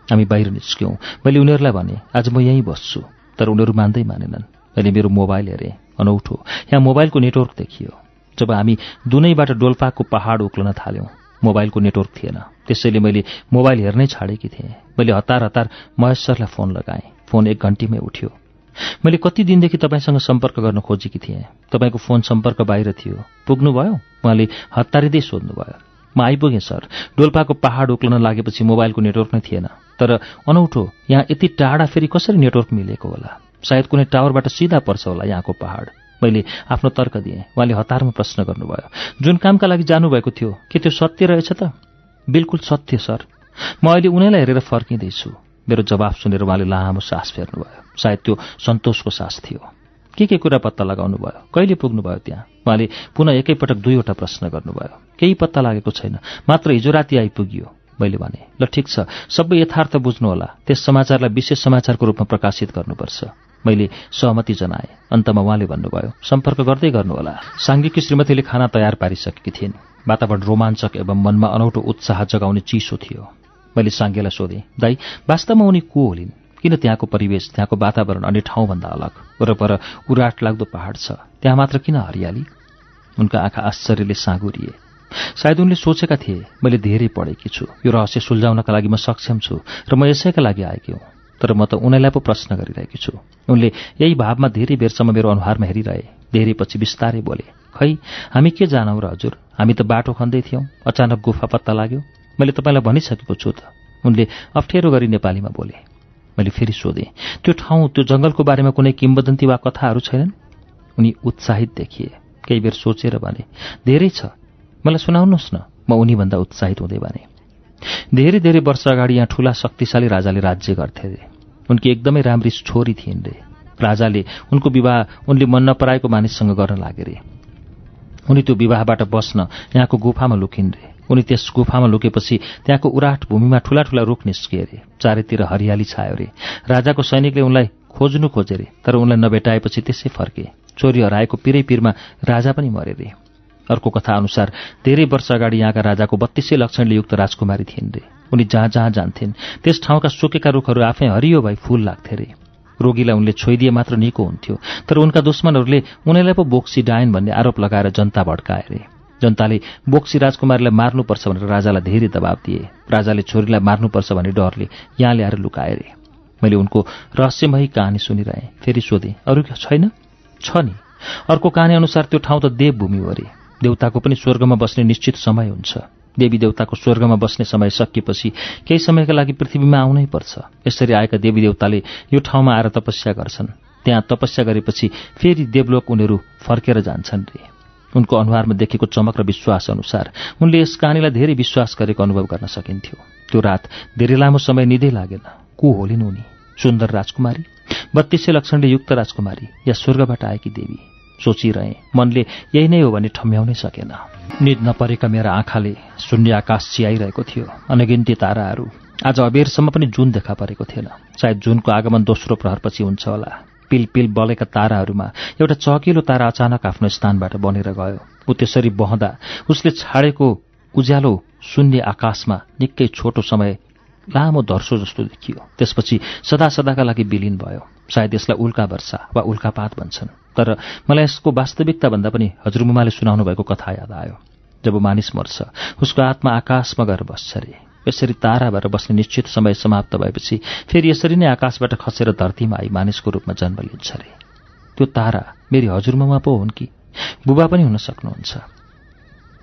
हामी बाहिर निस्क्यौँ। मैले उनीहरूलाई भने आज म यहीँ बस्छु। तर उनीहरू मान्दै मानेनन्। मैले मेरो मोबाइल हेरेँ अनौठो। यहाँ मोबाइलको नेटवर्क देखियो। जब हामी दुनैबाट डोल्पाको पहाड उक्लन थाल्यौँ मोबाइलको नेटवर्क थिएन। त्यसैले मैले मोबाइल हेर्नै छाडेकी थिएँ। मैले हतार हतार महेश सरलाई फोन लगाएँ। फोन एक घन्टीमै उठ्यो। मैले कति दिनदेखि तपाईँसँग सम्पर्क गर्न खोजेकी थिएँ। तपाईँको फोन सम्पर्क बाहिर थियो। पुग्नुभयो? उहाँले हतारिँदै सोध्नुभयो। म आइपुगेँ सर। डोल्पाको पहाड उक्लन लागेपछि मोबाइलको नेटवर्क नै थिएन। तर अनौठो यहाँ यति टाढा फेरि कसरी नेटवर्क मिलेको होला? सायद कुनै टावरबाट सिधा पर्छ होला यहाँको पहाड। मैले आफ्नो तर्क दिएँ। उहाँले हतारमा प्रश्न गर्नुभयो। जुन कामका लागि जानुभएको थियो के त्यो सत्य रहेछ त? बिल्कुल सत्य सर। म अहिले उनीलाई हेरेर फर्किँदैछु। मेरो जवाफ सुनेर उहाँले लामो सास फेर्नुभयो। सायद त्यो सन्तोषको सास थियो। के के कुरा पत्ता लगाउनु भयो कहिले पुग्नुभयो त्यहाँ? उहाँले पुनः एकैपटक दुईवटा प्रश्न गर्नुभयो। केही पत्ता लागेको छैन। मात्र हिजो राति आइपुगियो। मैले भने ल ठिक छ। सबै यथार्थ बुझ्नुहोला। त्यस समाचारलाई विशेष समाचारको रूपमा प्रकाशित गर्नुपर्छ। मैले सहमति जनाएँ। अन्तमा उहाँले भन्नुभयो सम्पर्क गर्दै गर्नुहोला। साङ्गीकी श्रीमतीले खाना तयार पारिसकेकी थिइन्। वातावरण रोमाञ्चक एवं मनमा अनौठो उत्साह जगाउने चिसो थियो। मैले साङ्गेलाई सोधेँ दाई वास्तवमा उनी को होलिन्? किन त्यहाँको परिवेश त्यहाँको वातावरण अन्य ठाउँभन्दा अलग? वरपर उराट लाग्दो पहाड छ। त्यहाँ मात्र किन हरियाली? उनका आँखा आश्चर्यले साँगुरिए सायद उनले सोचेका थिए मैले धेरै पढेकी छु। यो रहस्य सुल्झाउनका लागि म सक्षम छु र म यसैका लागि आएकी हुँ। तर म त उनीलाई पो प्रश्न गरिरहेकी छु। उनले यही भावमा धेरै बेरसम्म मेरो अनुहारमा हेरिरहे। धेरै पछि बिस्तारै बोले खै हामी के जानौँ र हजुर? हामी त बाटो खन्दै थियौँ। अचानक गुफा पत्ता लाग्यो। मैले तपाईँलाई भनिसकेको छु त। उनले अप्ठ्यारो गरी नेपालीमा बोले मैले फेरि सोधेँ त्यो ठाउँ त्यो जङ्गलको बारेमा कुनै किम्बदन्ती वा कथाहरू छैनन्? उनी उत्साहित देखिए केही बेर सोचेर भने धेरै छ। मलाई सुनाउनुहोस् न। म उनीभन्दा उत्साहित हुँदै भने धेरै धेरै वर्ष अगाडि यहाँ ठूला शक्तिशाली राजाले राज्य गर्थे रे। उनकी एकदमै राम्री छोरी थिइन् रे। राजाले उनको विवाह उनले मन नपराएको मानिससँग गर्न लागे रे। उनी त्यो विवाहबाट बस्न यहाँको गुफामा लुकिन् रे। उनी त्यस गुफामा लुकेपछि त्यहाँको उराट भूमिमा ठूला ठूला रुख निस्किए रे। चारैतिर हरियाली छायो रे। राजाको सैनिकले उनलाई खोज्नु खोजे रे तर उनलाई नभेटाएपछि त्यसै फर्के। चोरी हराएको पिरै पिरमा राजा पनि मरे रे। अर्को कथा अनुसार धेरै वर्ष अगाडि यहाँका राजाको बत्तीसै लक्षणले युक्त राजकुमारी थिइन् रे। उनी जहाँ जहाँ जान्थिन् त्यस ठाउँका सुकेका रुखहरू आफै हरियो भई फूल लाग्थे रे। रोगीलाई उनले छोइदिए मात्र निको हुन्थ्यो तर उनका दुश्मनहरूले उनीलाई पो बोक्सी डायन भन्ने आरोप लगाएर जनता भड्काए रे। जनताले बोक्सी राजकुमारीलाई मार्नुपर्छ भनेर राजालाई धेरै दबाब दिए। राजाले छोरीलाई मार्नुपर्छ भन्ने डरले यहाँ ल्याएर लुकाए रे। मैले उनको रहस्यमयी कहानी सुनिरहेँ। फेरि सोधेँ अरू छैन? छ नि। अर्को कहानी अनुसार त्यो ठाउँ त देवभूमि हो अरे देउताको पनि स्वर्गमा बस्ने निश्चित समय हुन्छ। देवी देउताको स्वर्गमा बस्ने समय सकिएपछि केही समयका लागि पृथ्वीमा आउनै पर्छ। यसरी आएका देवी देउताले यो ठाउँमा आएर तपस्या गर्छन्। त्यहाँ तपस्या गरेपछि फेरि देवलोक उनीहरू फर्केर जान्छन् रे। उनको अनुहारमा देखेको चमक र विश्वास अनुसार उनले यस कहानीलाई धेरै विश्वास गरेको अनुभव गर्न सकिन्थ्यो। त्यो रात धेरै लामो समय निधै लागेन। को होलिन् उनी? सुन्दर राजकुमारी? बत्तीसै लक्षणले युक्त राजकुमारी या स्वर्गबाट आएकी देवी? सोचिरहे मनले यही नै हो भने ठम्याउनै सकेन। निद नपरेका मेरा आँखाले शून्य आकाश चियाइरहेको थियो। अनगिन्ती ताराहरू आज अबेरसम्म पनि जुन देखा परेको थिएन। सायद जुनको आगमन दोस्रो प्रहरपछि हुन्छ होला। पिल पिल बलेका ताराहरूमा एउटा चकिलो तारा अचानक आफ्नो स्थानबाट बनेर गयो। ऊ त्यसरी बहँदा उसले छाडेको उज्यालो शून्य आकाशमा निकै छोटो समय लामो धर्सो जस्तो देखियो। त्यसपछि सदा सदाका लागि विलिन भयो। सायद यसलाई उल्का वर्षा वा उल्कापात भन्छन्। तर मलाई यसको वास्तविकता भन्दा पनि हजुरमुमाले सुनाउनु भएको कथा याद आयो। जब मानिस मर्छ उसको आत्मा आकाशमा गएर बस्छ अरे यसरी तारा भएर बस्ने निश्चित समय समाप्त भएपछि फेरि यसरी नै आकाशबाट खसेर धरतीमा आई मानिसको रूपमा जन्म लिन्छ अरे त्यो तारा मेरी हजुरमुमा पो हुन् कि? बुबा पनि हुन सक्नुहुन्छ।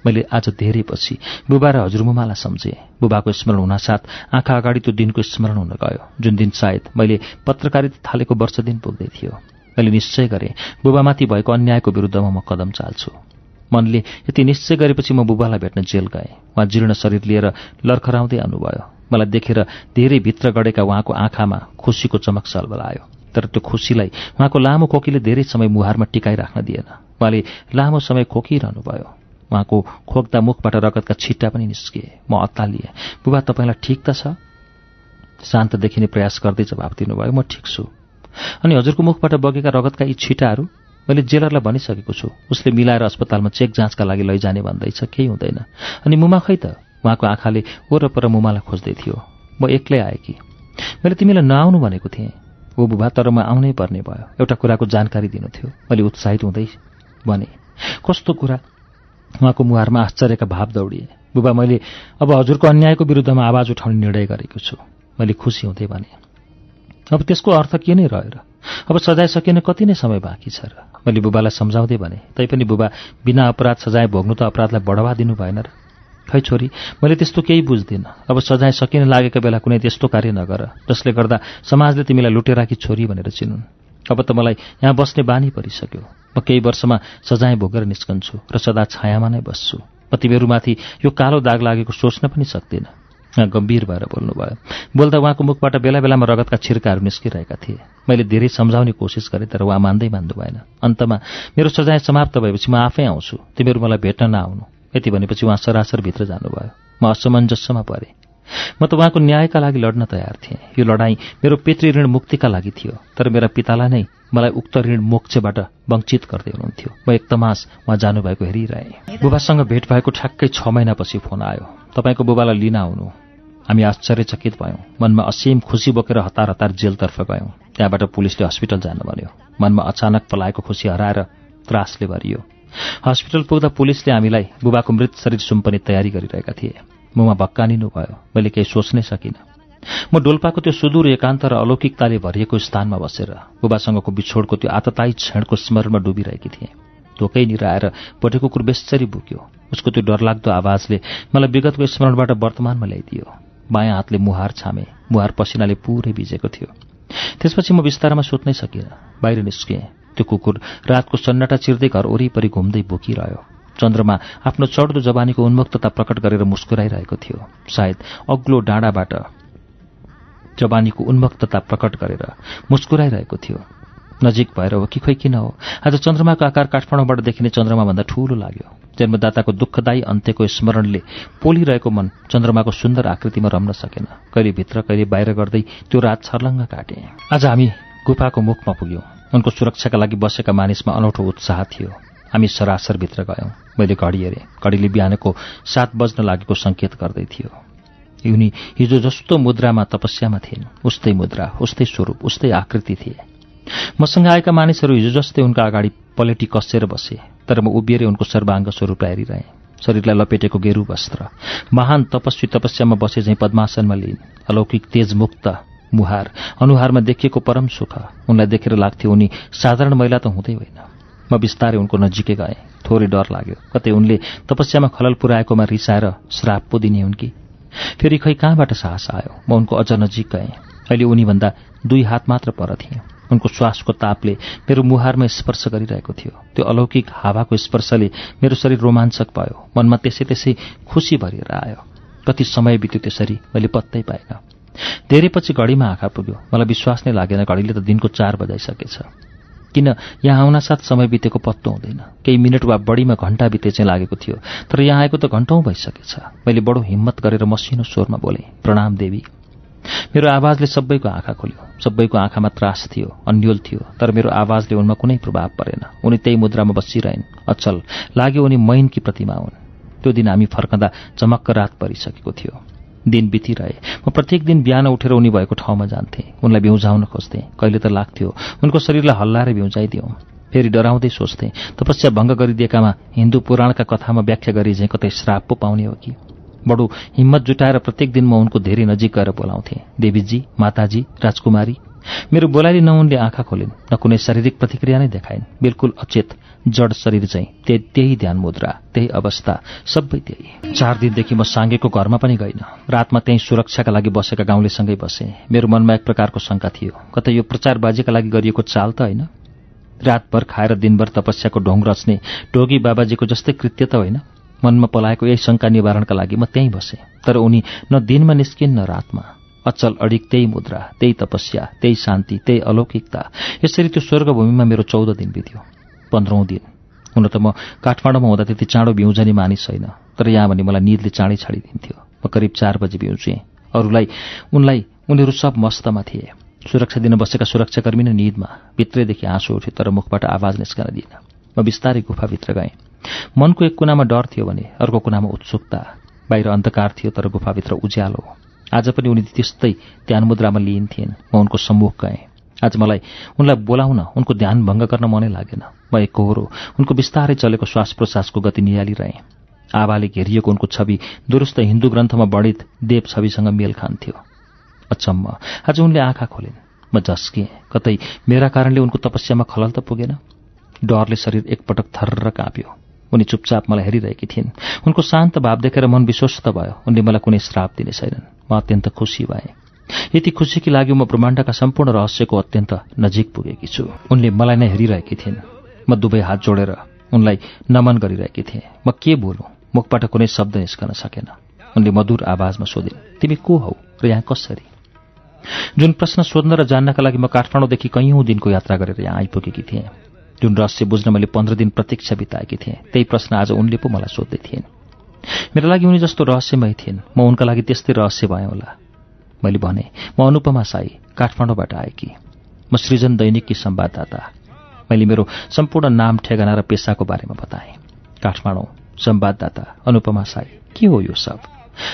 मैले आज धेरै पछि बुबा र हजुरमुमालाई सम्झेँ। बुबाको स्मरण हुनासाथ आँखा अगाडि त्यो दिनको स्मरण हुन गयो। जुन दिन सायद मैले पत्रकारिता थालेको वर्ष दिन पुग्दै थियो। मैले निश्चय गरेँ बुबामाथि भएको अन्यायको विरुद्धमा म कदम चाल्छु। मनले यति निश्चय गरेपछि म बुबालाई भेट्न जेल गएँ। उहाँ जीर्ण शरीर लिएर लर्खराउँदै आउनुभयो। मलाई देखेर धेरै भित्र गढेका उहाँको आँखामा खुसीको चमक सलबलायो तर त्यो खुसीलाई उहाँको लामो खोकीले धेरै समय मुहारमा टिकाइराख्न दिएन। उहाँले लामो समय खोकिरहनुभयो। उहाँको खोक्दा मुखबाट रगतका छिट्टा पनि निस्किए। म अत्तालिएँ। बुबा तपाईँलाई ठिक त छ? शान्त देखिने प्रयास गर्दै जवाब दिनुभयो। म ठिक छु। अनि हजुरको मुखबाट बगेका रगतका यी छिटाहरू? मैले जेलरलाई भनिसकेको छु। उसले मिलाएर अस्पतालमा चेक जाँचका लागि लैजाने भन्दैछ केही हुँदैन। अनि मुमा खै त उहाँको आँखाले वरपर मुमालाई खोज्दै थियो। म एक्लै आएँ कि? मैले तिमीलाई नआउनु भनेको थिएँ। ओ बुबा तर म आउनै पर्ने भयो। एउटा कुराको जानकारी दिनु थियो। मैले उत्साहित हुँदै भने कस्तो कुरा? उहाँको मुहारमा आश्चर्यका भाव दौडिए। बुबा मैले अब हजुरको अन्यायको विरुद्धमा आवाज उठाउने निर्णय गरेको छु। मैले खुसी हुँदै भने अब त्यसको अर्थ के नै रहेर अब सजाय सकिने कति नै समय बाँकी छ र? मैले बुबालाई सम्झाउँदै भने तैपनि बुबा बिना अपराध सजाय भोग्नु त अपराधलाई बढावा दिनु भएन र? खै छोरी मैले त्यस्तो केही बुझ्दिनँ। अब सजाय सकिन लागेको बेला कुनै त्यस्तो कार्य नगर जसले गर्दा समाजले तिमीलाई लुटेराकी छोरी भनेर चिनुन्। अब त मलाई यहाँ बस्ने बानी परिसक्यो। म केही वर्षमा सजाय भोगेर निस्कन्छु र सदा छायामा नै बस्छु। म तिमीहरूमाथि यो कालो दाग लागेको सोच्न पनि सक्दिनँ। गम्भीर भएर बोल्नुभयो। बोल्दा उहाँको मुखबाट बेला बेलामा रगतका छिर्काहरू निस्किरहेका थिए। मैले धेरै सम्झाउने कोसिस गरेँ तर उहाँ मान्दै मान्नु भएन। अन्तमा मेरो सजाय समाप्त भएपछि म आफै आउँछु। तिमीहरू मलाई भेट्न नआउनु यति भनेपछि उहाँ सरासर भित्र जानुभयो। म असमञ्जस्यमा परेँ। म त उहाँको न्यायका लागि लड्न तयार थिएँ। यो लडाईँ मेरो पितृ ऋण मुक्तिका लागि थियो तर मेरा पितालाई नै मलाई उक्त ऋण मोक्षबाट वञ्चित गर्दै हुनुहुन्थ्यो। म एक तमास उहाँ जानुभएको हेरिरहेँ। बुबासँग भेट भएको ठ्याक्कै छ महिनापछि फोन आयो। तपाईँको बुबालाई लिन आउनु। हामी आश्चर्यचकित भयौँ। मनमा असीम खुसी बोकेर हतार हतार जेलतर्फ गयौँ। त्यहाँबाट पुलिसले हस्पिटल जानु भन्यो। मनमा अचानक पलाएको खुसी हराएर त्रासले भरियो। हस्पिटल पुग्दा पुलिसले हामीलाई बुबाको मृत शरीर सुम्पने तयारी गरिरहेका थिए। मुमा भक्कानिनु भयो। मैले केही सोच्नै सकिनँ। म डोल्पाको त्यो सुदूर एकान्त र अलौकिकताले भरिएको स्थानमा बसेर बुबासँगको बिछोडको त्यो आतताई क्षणको स्मरणमा डुबिरहेकी थिएँ। ढोकै निराएर बटे कुकुर बेसरी बुक्यो। उसको त्यो डरलाग्दो आवाजले मलाई विगतको स्मरणबाट वर्तमानमा ल्याइदियो। बायाँ हातले मुहार छामे। मुहार पसिनाले पुरै भिजेको थियो। त्यसपछि म बिस्तारमा सोध्नै सकिनँ बाहिर निस्किएँ त्यो कुकुर रातको सन्नाटा चिर्दै घर वरिपरि घुम्दै बोकिरह्यो। चन्द्रमा आफ्नो चढ्दो जवानीको उन्मुक्तता प्रकट गरेर मुस्कुराइरहेको थियो। सायद अग्लो डाँडाबाट जवानीको उन्मुक्तता प्रकट गरेर मुस्कुराइरहेको थियो। नजिक भएर हो कि खोइ किन हो? आज चन्द्रमाको आकार काठमाडौँबाट देखिने चन्द्रमाभन्दा ठूलो लाग्यो। जन्मदाताको दुःखदायी अन्त्यको स्मरणले पोलिरहेको मन चन्द्रमाको सुन्दर आकृतिमा रम्न सकेन। कहिले भित्र कहिले बाहिर गर्दै त्यो रात छर्लङ्ग काटे। आज हामी गुफाको मुखमा पुग्यौँ। उनको सुरक्षाका लागि बसेका मानिसमा अनौठो उत्साह थियो। हामी सरासर भित्र गयौँ। मैले घडी हेरेँ। घडीले बिहानको सात बज्न लागेको सङ्केत गर्दै थियो। उनी हिजो जस्तो मुद्रामा तपस्यामा थिइन्। उस्तै मुद्रा उस्तै स्वरूप उस्तै आकृति थिए। मसँग आएका मानिसहरू हिजो जस्तै उनका अगाडि पलेटी कसेर बसे। तर म उभिएर उनको सर्वाङ्ग स्वरूपलाई हेरिरहेँ शरीरलाई लपेटेको गेरु वस्त्र। महान तपस्वी तपस्यामा बसे झैँ पद्मासनमा लिइन् अलौकिक तेजमुक्त मुहार। अनुहारमा देखिएको परम सुख। उनलाई देखेर लाग्थ्यो उनी साधारण महिला त हुँदै होइन। म बिस्तारै उनको नजिकै गएँ। थोरै डर लाग्यो। कतै उनले तपस्यामा खलल पुऱ्याएकोमा रिसाएर श्राप पो दिने हुन् कि? फेरि खै कहाँबाट साहस आयो? म उनको अझ नजिक गएँ। अहिले उनीभन्दा दुई हात मात्र पर थिएँ। उनको श्वासको तापले मेरो मुहारमा स्पर्श गरिरहेको थियो। त्यो अलौकिक हावाको स्पर्शले मेरो शरीर रोमाञ्चक भयो। मनमा त्यसै त्यसै खुसी भरिएर आयो। कति समय बित्यो त्यसरी मैले पत्तै पाइनँ धेरै पछि घडीमा आँखा पुग्यो। मलाई विश्वास नै लागेन घडीले त दिनको चार बजाइसकेछ। किन यहाँ आउनासाथ समय बितेको पत्तो हुँदैन। केही मिनट वा बढीमा घण्टा बिते चाहिँ लागेको थियो। तर यहाँ आएको त घन्टौँ भइसकेछ। मैले बडो हिम्मत गरेर मसिनो स्वरमा बोलेँ प्रणाम देवी। मेरो आवाजले सबैको आँखा खोल्यो। सबैको आँखामा त्रास थियो अन्यल थियो तर मेरो आवाजले उनमा कुनै प्रभाव परेन। उनी त्यही मुद्रामा बसिरहन्। अचल लाग्यो उनी मैनकी प्रतिमा हुन्। त्यो दिन हामी फर्कँदा चमक्क रात परिसकेको थियो। दिन बितिरहे। म प्रत्येक दिन बिहान उठेर उनी भएको ठाउँमा जान्थेँ। उनलाई बिउजाउन खोज्थेँ। कहिले त लाग्थ्यो उनको शरीरलाई हल्लाएर बिउजाइदिउँ फेरि डराउँदै सोच्थेँ तपस्या भङ्ग गरिदिएकामा हिन्दू पुराणका कथामा व्याख्या गरी चाहिँ कतै श्राप पो पाउने हो कि? बडो हिम्मत जुटाएर प्रत्येक दिन म उनको धेरै नजिक गएर बोलाउँथेँ। देवीजी माताजी राजकुमारी मेरो बोलाइले न उनले आँखा खोलिन् न कुनै शारीरिक प्रतिक्रिया नै देखाइन्। बिल्कुल अचेत जड शरीर चाहिँ त्यही ध्यान मुद्रा त्यही अवस्था सबै त्यही। चार दिनदेखि म साङ्गेको घरमा पनि गइनँ। रातमा त्यही सुरक्षाका लागि बसेका गाउँलेसँगै बसेँ। मेरो मनमा एक प्रकारको शङ्का थियो। कतै यो प्रचारबाजीका लागि गरिएको चाल त होइन? रातभर खाएर दिनभर तपस्याको ढोङ रच्ने टोगी बाबाजीको जस्तै कृत्य त होइन? मनमा पलाएको यही शङ्का निवारणका लागि म त्यहीँ बसेँ। तर उनी न दिनमा निस्किन् न रातमा। अचल अडिक त्यही मुद्रा त्यही तपस्या त्यही शान्ति त्यही अलौकिकता। यसरी त्यो स्वर्गभूमिमा मेरो चौध दिन बित्यो। पन्ध्रौँ दिन। हुन त म काठमाडौँमा हुँदा त्यति चाँडो बिउजनी मानिस छैन। तर यहाँ भने मलाई निदले चाँडै छाडिदिन्थ्यो। म करिब चार बजी बिउजेँ। अरूलाई उनलाई उनीहरू सब मस्तमा थिए। सुरक्षा दिन बसेका सुरक्षाकर्मी नै निदमा भित्रैदेखि आँसु उठ्यो तर मुखबाट आवाज निस्कन दिएन। म बिस्तारै गुफाभित्र गएँ। मनको एक कुनामा डर थियो भने अर्को कुनामा उत्सुकता बाहिर अन्धकार थियो तर गुफाभित्र उज्यालो। आज पनि उनी त्यस्तै ध्यान मुद्रामा लिइन्थिन्। म उनको सम्मुख गएँ। आज मलाई उनलाई बोलाउन उनको ध्यान भङ्ग गर्न मनै लागेन। म एक कोहोरो उनको बिस्तारै चलेको श्वास प्रश्वासको गति निहालिरहेँ। आवाले घेरिएको उनको छवि दुरुस्त हिन्दू ग्रन्थमा बढित देव छविसँग मेल खान्थ्यो। अचम्म आज उनले आँखा खोलिन्। म झस्किएँ। कतै मेरा कारणले उनको तपस्यामा खलल त पुगेन? डरले शरीर एकपटक थर्र काँप्यो। उनी चुपचाप मलाई हेरिरहेकी थिइन्। उनको शान्त भाव देखेर मन विश्वस्त भयो। उनले मलाई कुनै श्राप दिने छैनन्। म अत्यन्त खुसी भएँ। यति खुसीकी लागि म ब्रह्माण्डका सम्पूर्ण रहस्यको अत्यन्त नजिक पुगेकी छु। उनले मलाई नै हेरिरहेकी थिइन्। म दुवै हात जोडेर उनलाई नमन गरिरहेकी थिएँ। म के बोलुँ? मुखबाट कुनै शब्द निस्कन सकेन। उनले मधुर आवाजमा सोधिन् तिमी को हौ र यहाँ कसरी? जुन प्रश्न सोध्न र जान्नका लागि म काठमाडौँदेखि कैयौँ दिनको यात्रा गरेर यहाँ आइपुगेकी थिएँ। जुन रहस्य बुझ्न मैले पन्ध्र दिन प्रतीक्षा बिताएकी थिएँ त्यही प्रश्न आज उनले पो मलाई सोध्दै थिइन् मेरो लागि उनी जस्तो रहस्यमय थिइन् म उनका लागि त्यस्तै रहस्य भएँ होला। मैले भने म अनुपमा साई काठमाडौँबाट आएकी। म सृजन दैनिककी संवाददाता। मैले मेरो सम्पूर्ण नाम ठेगाना र पेसाको बारेमा बताएँ। काठमाडौँ संवाददाता अनुपमा साई के हो यो सब?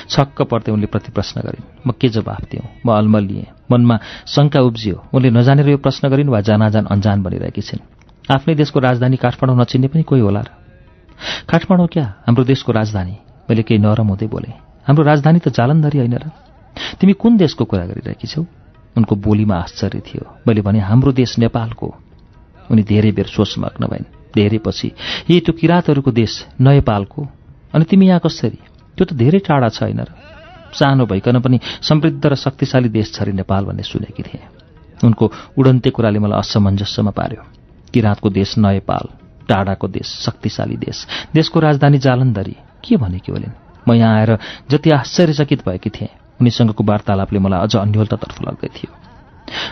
छक्क पर्दै उनले प्रति प्रश्न गरिन् म के जवाफ दिउँ म अलमल लिएँ मनमा शङ्का उब्जियो। उनले नजानेर यो प्रश्न गरिन् वा जानाजान अन्जान बनिरहेकी छिन्। आफ्नै देशको राजधानी काठमाडौँ नचिन्ने पनि कोही होला र। काठमाडौँ क्या हाम्रो देशको राजधानी? मैले केही नरम हुँदै बोलेँ हाम्रो राजधानी त जालन्धरी होइन र? तिमी कुन देशको कुरा गरिरहेकी छौ? उनको बोलीमा आश्चर्य थियो। मैले भने हाम्रो देश नेपालको उनी धेरै बेर सोचमग्न भइन्। धेरै पछि यही त्यो किराँतहरूको देश नेपालको अनि तिमी यहाँ कसरी? त्यो त धेरै टाढा छ होइन र? सानो भइकन पनि समृद्ध र शक्तिशाली देश छरी नेपाल भन्ने सुनेकी थिएँ। उनको उडन्ते कुराले मलाई असमञ्जस्यमा पार्यो। किराँतको देश नेपाल टाढाको देश शक्तिशाली देश देशको राजधानी जालन्धरी। के भने कि होलिन्? म यहाँ आएर जति आश्चर्यचकित भएकी थिएँ उनीसँगको वार्तालापले मलाई अझ अन्यलतातर्फ लाग्दै थियो।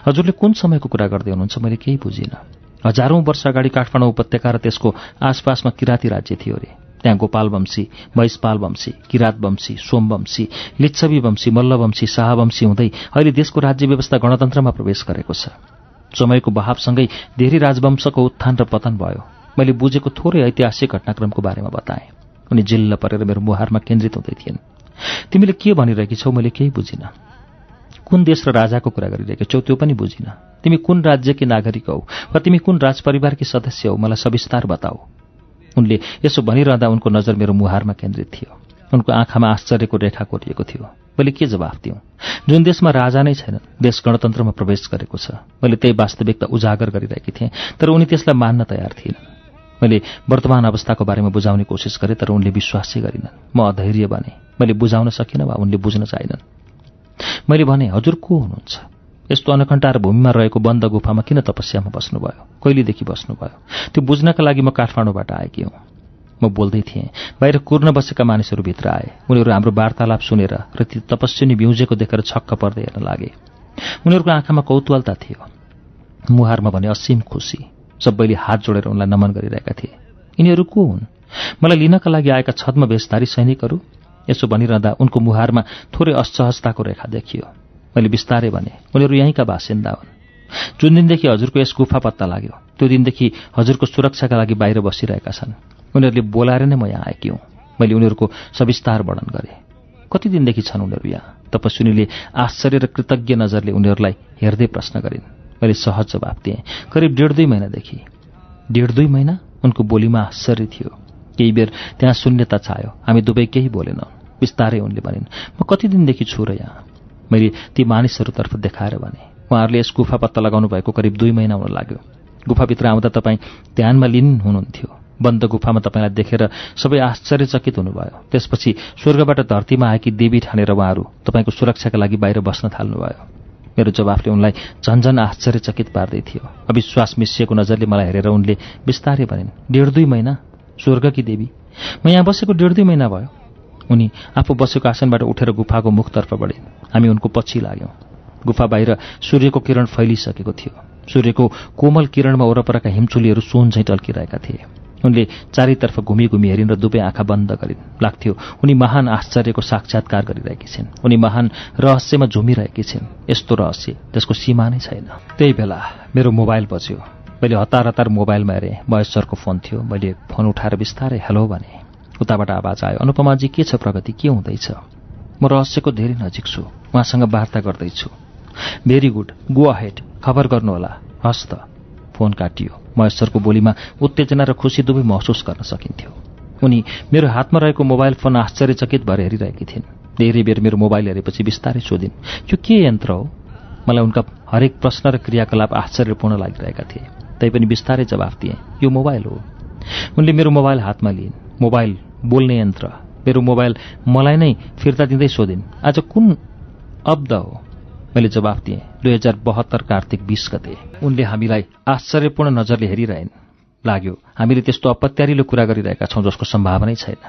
हजुरले कुन समयको कुरा गर्दै हुनुहुन्छ मैले केही बुझिनँ। हजारौँ वर्ष अगाडि काठमाडौँ उपत्यका र त्यसको आसपासमा किराँती राज्य थियो अरे। त्यहाँ गोपाल वंशी महिषपाल वंशी किरात वंशी सोमवंशी लिच्छवी वंशी मल्लवंशी शाहवंशी हुँदै अहिले देशको राज्य व्यवस्था गणतन्त्रमा प्रवेश गरेको छ। समयको बहावसँगै धेरै राजवंशको उत्थान र पतन भयो। मैले बुझेको थोरै ऐतिहासिक घटनाक्रमको बारेमा बताएँ। उनी जिल्ल परेर मेरो मुहारमा केन्द्रित हुँदै थिइन्। तिमीले के भनिरहेकी छौ मैले केही बुझिनँ। कुन देश र राजाको कुरा गरिरहेको छौ त्यो पनि बुझिनँ। तिमी कुन राज्यकी नागरिक हौ वा तिमी कुन राजपरिवारकी सदस्य हौ मलाई सविस्तार बताऊ। उनले यसो भनिरहँदा उनको नजर मेरो मुहारमा केन्द्रित थियो। उनको आँखामा आश्चर्यको रेखा कोरिएको थियो। मैले के जवाफ दिउँ जुन देशमा राजा नै छैन देश गणतन्त्रमा प्रवेश गरेको छ। मैले त्यही वास्तविकता उजागर गरिरहेकी थिएँ तर उनी त्यसलाई मान्न तयार थिएनन्। मैले वर्तमान अवस्थाको बारेमा बुझाउने कोसिस गरेँ तर उनले विश्वासै गरिनन्। म अधैर्य बने मैले बुझाउन सकिनँ वा उनले बुझ्न चाहिनन्। मैले भने हजुर को हुनुहुन्छ? यस्तो अनकन्टार भूमिमा रहेको बन्द गुफामा किन तपस्यामा बस्नुभयो? कहिलेदेखि बस्नुभयो? त्यो बुझ्नका लागि म काठमाडौँबाट आएकी हुँ। म बोल्दै थिएँ बाहिर कुर्न बसेका मानिसहरू भित्र आए। उनीहरू हाम्रो वार्तालाप सुनेर र ती तपस्विनी बिउजेको देखेर छक्क पर्दै हेर्न लागे। उनीहरूको आँखामा कौतूहलता थियो। मुहारमा भने असीम खुसी। सबैले हात जोडेर उनलाई नमन गरिरहेका थिए। यिनीहरू को हुन्? मलाई लिनका लागि आएका छद्म भेषधारी सैनिकहरू? यसो भनिरहँदा उनको मुहारमा थोरै असहजताको रेखा देखियो। मैले बिस्तारै भने उनीहरू यहीँका बासिन्दा हुन्। जुन दिनदेखि हजुरको यस गुफा पत्ता लाग्यो त्यो दिनदेखि हजुरको सुरक्षाका लागि बाहिर बसिरहेका छन्। उनीहरूले बोलाएर नै म यहाँ आएकी हुँ। मैले उनीहरूको सविस्तार वर्णन गरेँ। कति दिनदेखि छन् उनीहरू यहाँ? तपस्विनीले आश्चर्य र कृतज्ञ नजरले उनीहरूलाई हेर्दै प्रश्न गरिन्। मैले सहज जवाब दिएँ करिब डेढ दुई महिनादेखि। डेढ दुई महिना? उनको बोलीमा आश्चर्य थियो। केही बेर त्यहाँ शून्यता छायो। हामी दुवै केही बोलेनौँ। बिस्तारै उनले भनिन् म कति दिनदेखि छु र यहाँ? मैले ती मानिसहरूतर्फ देखाएर भने उहाँहरूले यस गुफा पत्ता लगाउनु भएको करिब दुई महिना हुन लाग्यो। गुफाभित्र आउँदा तपाईँ ध्यानमा लिन हुनुहुन्थ्यो। बन्द गुफामा तपाईँलाई देखेर सबै आश्चर्यचकित हुनुभयो। त्यसपछि स्वर्गबाट धरतीमा आएकी देवी ठानेर उहाँहरू तपाईँको सुरक्षाका लागि बाहिर बस्न थाल्नुभयो। मेरो जवाफले उनलाई झन्झन आश्चर्यचकित पार्दै थियो। अविश्वास मिसिएको नजरले मलाई हेरेर उनले बिस्तारै भनिन् डेढ दुई महिना? स्वर्गकी देवी? म यहाँ बसेको डेढ दुई महिना भयो। उनी आफू बसेको आसनबाट उठेर गुफाको मुखतर्फ बढिन्। हामी उनको पछि लाग्यौँ। गुफा बाहिर सूर्यको किरण फैलिसकेको थियो। सूर्यको कोमल किरणमा वरपरका हिमचुलीहरू सुन झैँ टल्किरहेका थिए। उनले चारैतर्फ घुमी घुमी हेरिन् र दुवै आँखा बन्द गरिन्। लाग्थ्यो उनी महान आश्चर्यको साक्षात्कार गरिरहेकी छिन्। उनी महान रहस्यमा झुमिरहेकी छिन्। यस्तो रहस्य त्यसको सीमा नै छैन। त्यही बेला मेरो मोबाइल बज्यो। मैले हतार हतार मोबाइलमा हेरेँ। महेश सरको फोन थियो। मैले फोन उठाएर बिस्तारै हेलो भने उताबाट आवाज आयो अनुपमाजी के छ प्रगति? के हुँदैछ? म रहस्यको धेरै नजिक छु। उहाँसँग वार्ता गर्दैछु। Very good. Go ahead. खबर गर्नुहोला। हस्त फोन काटियो। महेश्वरको बोलीमा उत्तेजना र खुसी दुवै महसुस गर्न सकिन्थ्यो। उनी मेरो हातमा रहेको मोबाइल फोन आश्चर्यचकित भएर हेरिरहेकी थिइन्। धेरै बेर मेरो मोबाइल हेरेपछि बिस्तारै सोधिन् यो के यन्त्र हो? मलाई उनका हरेक प्रश्न र क्रियाकलाप आश्चर्यपूर्ण लागिरहेका थिए। तैपनि बिस्तारै जवाफ दिएँ यो मोबाइल हो। उनले मेरो मोबाइल हातमा लिइन् मोबाइल बोल्ने यन्त्र। मेरो मोबाइल मलाई नै फिर्ता दिँदै सोधिन् आज कुन अब्द हो? मैले जवाफ दिएँ। दुई हजार बहत्तर कार्तिक बिस गते। उनले हामीलाई आश्चर्यपूर्ण नजरले हेरिरहेन्। लाग्यो हामीले त्यस्तो अपत्यारिलो कुरा गरिरहेका छौँ जसको सम्भावनै छैन।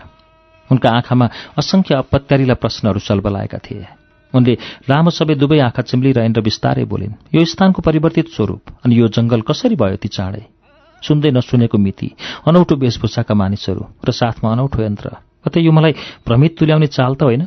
उनका आँखामा असङ्ख्य अपत्यारिला प्रश्नहरू चलबलाएका थिए। उनले लामो सबै दुवै आँखा चिम्लिरहन् र बिस्तारै बोलिन् यो स्थानको परिवर्तित स्वरूप अनि यो जङ्गल कसरी भयो ती चाँडै? सुन्दै नसुनेको मिति अनौठो वेशभूषाका मानिसहरू र साथमा अनौठो यन्त्र। कतै यो मलाई भ्रमित तुल्याउने चाल त होइन?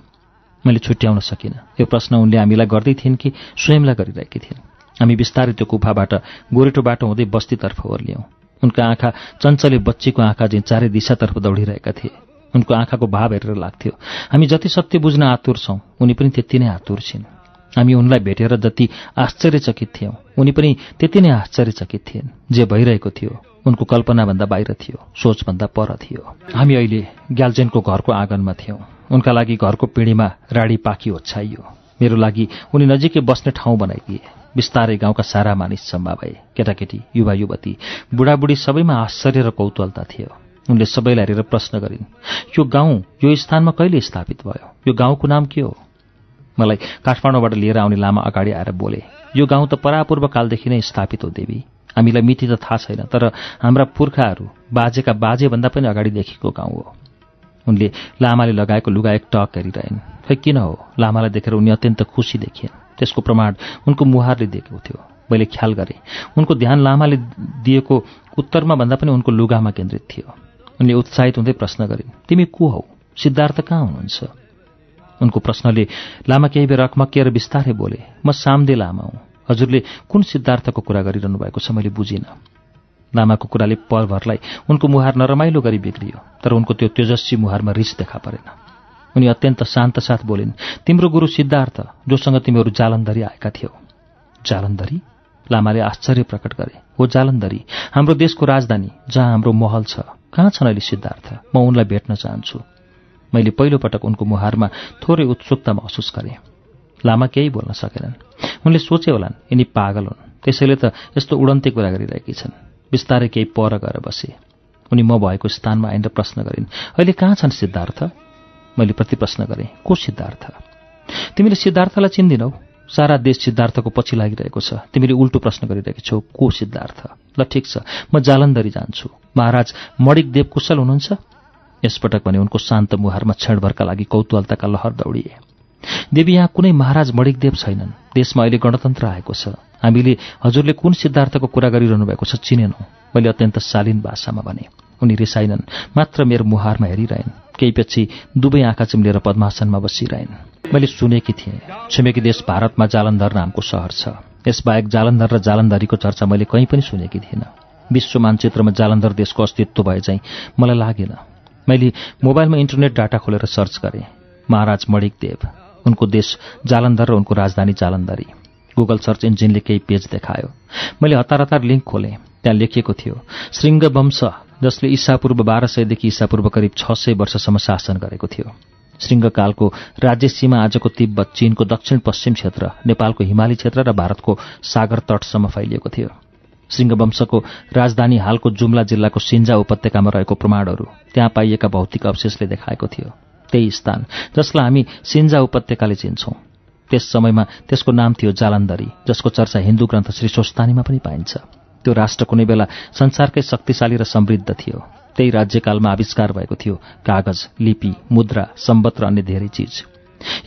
मैले छुट्याउन सकिनँ। यो प्रश्न उनले हामीलाई गर्दै थिइन् कि स्वयंलाई गरिरहेकी थिइन्। हामी बिस्तारै त्यो गुफाबाट गोरेटो बाटो हुँदै बस्तीतर्फ ओर्लियौँ। उनका आँखा चञ्चले बच्चीको आँखा चाहिँ चारै दिशातर्फ दौडिरहेका थिए। उनको आँखाको भाव हेरेर लाग्थ्यो हामी जति सत्य बुझ्न आतुर छौँ उनी पनि त्यति नै आतुर छिन्। हामी उनलाई भेटेर जति आश्चर्यचकित थियौँ उनी पनि त्यति नै आश्चर्यचकित थिइन् जे भइरहेको थियो उनको कल्पनाभन्दा बाहिर थियो सोचभन्दा पर थियो। हामी अहिले ग्याल्जेनको घरको आँगनमा थियौँ। उनका लागि घरको पिँढीमा राडी पाकी ओछ्याइयो मेरो लागि उनी नजिकै बस्ने ठाउँ बनाइदिए। बिस्तारै गाउँका सारा मानिस जम्मा भए। केटाकेटी युवा युवती बुढाबुढी सबैमा आश्चर्य र कौतूहलता थियो। उनले सबैलाई हेरेर प्रश्न गरिन् यो गाउँ यो स्थानमा कहिले स्थापित भयो? यो गाउँको नाम के हो? मलाई काठमाडौँबाट लिएर आउने लामा अगाडि आएर बोले यो गाउँ त परापूर्व कालदेखि नै स्थापित हो देवी। हामीलाई मिति त थाहा छैन तर हाम्रा पुर्खाहरू बाजेका बाजेभन्दा पनि अगाडिदेखिको गाउँ हो। उनले लामाले लगाएको लुगा एक टक हेरिरहेन्। खै किन हो? लामालाई देखेर उनी अत्यन्त खुसी देखिएन्। त्यसको प्रमाण उनको मुहारले दिएको थियो। मैले ख्याल गरेँ उनको ध्यान लामाले दिएको उत्तरमा भन्दा पनि उनको लुगामा केन्द्रित थियो। उनले उत्साहित हुँदै प्रश्न गरिन् तिमी को हौ? सिद्धार्थ कहाँ हुनुहुन्छ? उनको प्रश्नले लामा केही बेर अकमकिएर बिस्तारै बोले म सामदे लामा हुँ। हजुरले कुन सिद्धार्थको कुरा गरिरहनु भएको छ मैले बुझिनँ। लामाको कुराले पलभरलाई उनको मुहार नरमाइलो गरी बिग्रियो तर उनको त्यो तेजस्वी मुहारमा रिस देखा परेन। उनी अत्यन्त शान्त साथ बोलिन् तिम्रो गुरु सिद्धार्थ जोसँग तिमीहरू जालन्धरी आएका थियौ। जालन्धरी? लामाले आश्चर्य प्रकट गरे। हो जालन्धरी हाम्रो देशको राजधानी जहाँ हाम्रो महल छ। कहाँ छन् अहिले सिद्धार्थ? म उनलाई भेट्न चाहन्छु। मैले पहिलोपटक उनको मुहारमा थोरै उत्सुकता महसुस गरेँ। लामा केही बोल्न सकेनन्। उनले सोचे होलान् यिनी पागल हुन्। त्यसैले त यस्तो उडन्ते कुरा गरिरहेकी छन्। बिस्तारै केही पर गएर बसे। उनी म भएको स्थानमा आएर प्रश्न गरिन् अहिले कहाँ छन् सिद्धार्थ? मैले प्रति प्रश्न गरेँ को सिद्धार्थ? तिमीले सिद्धार्थलाई चिन्दिनौ। सारा देश सिद्धार्थको पछि लागिरहेको छ। तिमीले उल्टो प्रश्न गरिरहेको छौ को सिद्धार्थ? ल ठिक छ। म जालन्धरी जान्छु। महाराज मणिक देव कुशल हुनुहुन्छ? यसपटक भने उनको शान्त मुहारमा क्षणभरका लागि कौतूहलताका लहर दौडिए। देवी यहाँ कुनै महाराज मणिकदेव छैनन्। देशमा अहिले गणतन्त्र आएको छ। हामीले हजुरले कुन सिद्धार्थको कुरा गरिरहनु भएको छ चिनेनौँ। मैले अत्यन्त शालीन भाषामा भने उनी रिसाइनन् मात्र मेरो मुहारमा हेरिरहेन्। केही पछि दुवै आँखा चिम्लेर पद्मासनमा बसिरहेन्। मैले सुनेकी थिएँ छिमेकी देश भारतमा जालन्धर नामको सहर छ। यसबाहेक जालन्धर र जालन्धरीको चर्चा मैले कहीँ पनि सुनेकी थिइनँ विश्व मानचित्रमा जालन्धर देशको अस्तित्व भए चाहिँ मलाई लागेन। मैले मोबाइलमा इन्टरनेट डाटा खोलेर सर्च गरेँ महाराज मणिक देव उनको देश जालन्धर र उनको राजधानी जालन्धरी। गुगल सर्च इन्जिनले केही पेज देखायो। मैले हतार हतार लिङ्क खोलेँ। त्यहाँ लेखिएको थियो श्रृङ्ग वंश जसले ईसापूर्व बाह्र सयदेखि ईसापूर्व करिब छ सय वर्षसम्म शासन गरेको थियो। श्रृङ्गकालको राज्य सीमा आजको तिब्बत चीनको दक्षिण पश्चिम क्षेत्र नेपालको हिमाली क्षेत्र र भारतको सागर तटसम्म फैलिएको थियो। सिंहवंशको राजधानी हालको जुम्ला जिल्लाको सिन्जा उपत्यकामा रहेको प्रमाणहरू त्यहाँ पाइएका भौतिक अवशेषले देखाएको थियो। त्यही स्थान जसलाई हामी सिन्जा उपत्यकाले चिन्छौं। त्यस समयमा त्यसको नाम थियो जालन्धरी जसको चर्चा हिन्दू ग्रन्थ श्री स्वस्तानीमा पनि पाइन्छ। त्यो राष्ट्र कुनै बेला संसारकै शक्तिशाली र समृद्ध थियो। त्यही राज्यकालमा आविष्कार भएको थियो कागज लिपि मुद्रा सम्बत र अन्य धेरै चिज।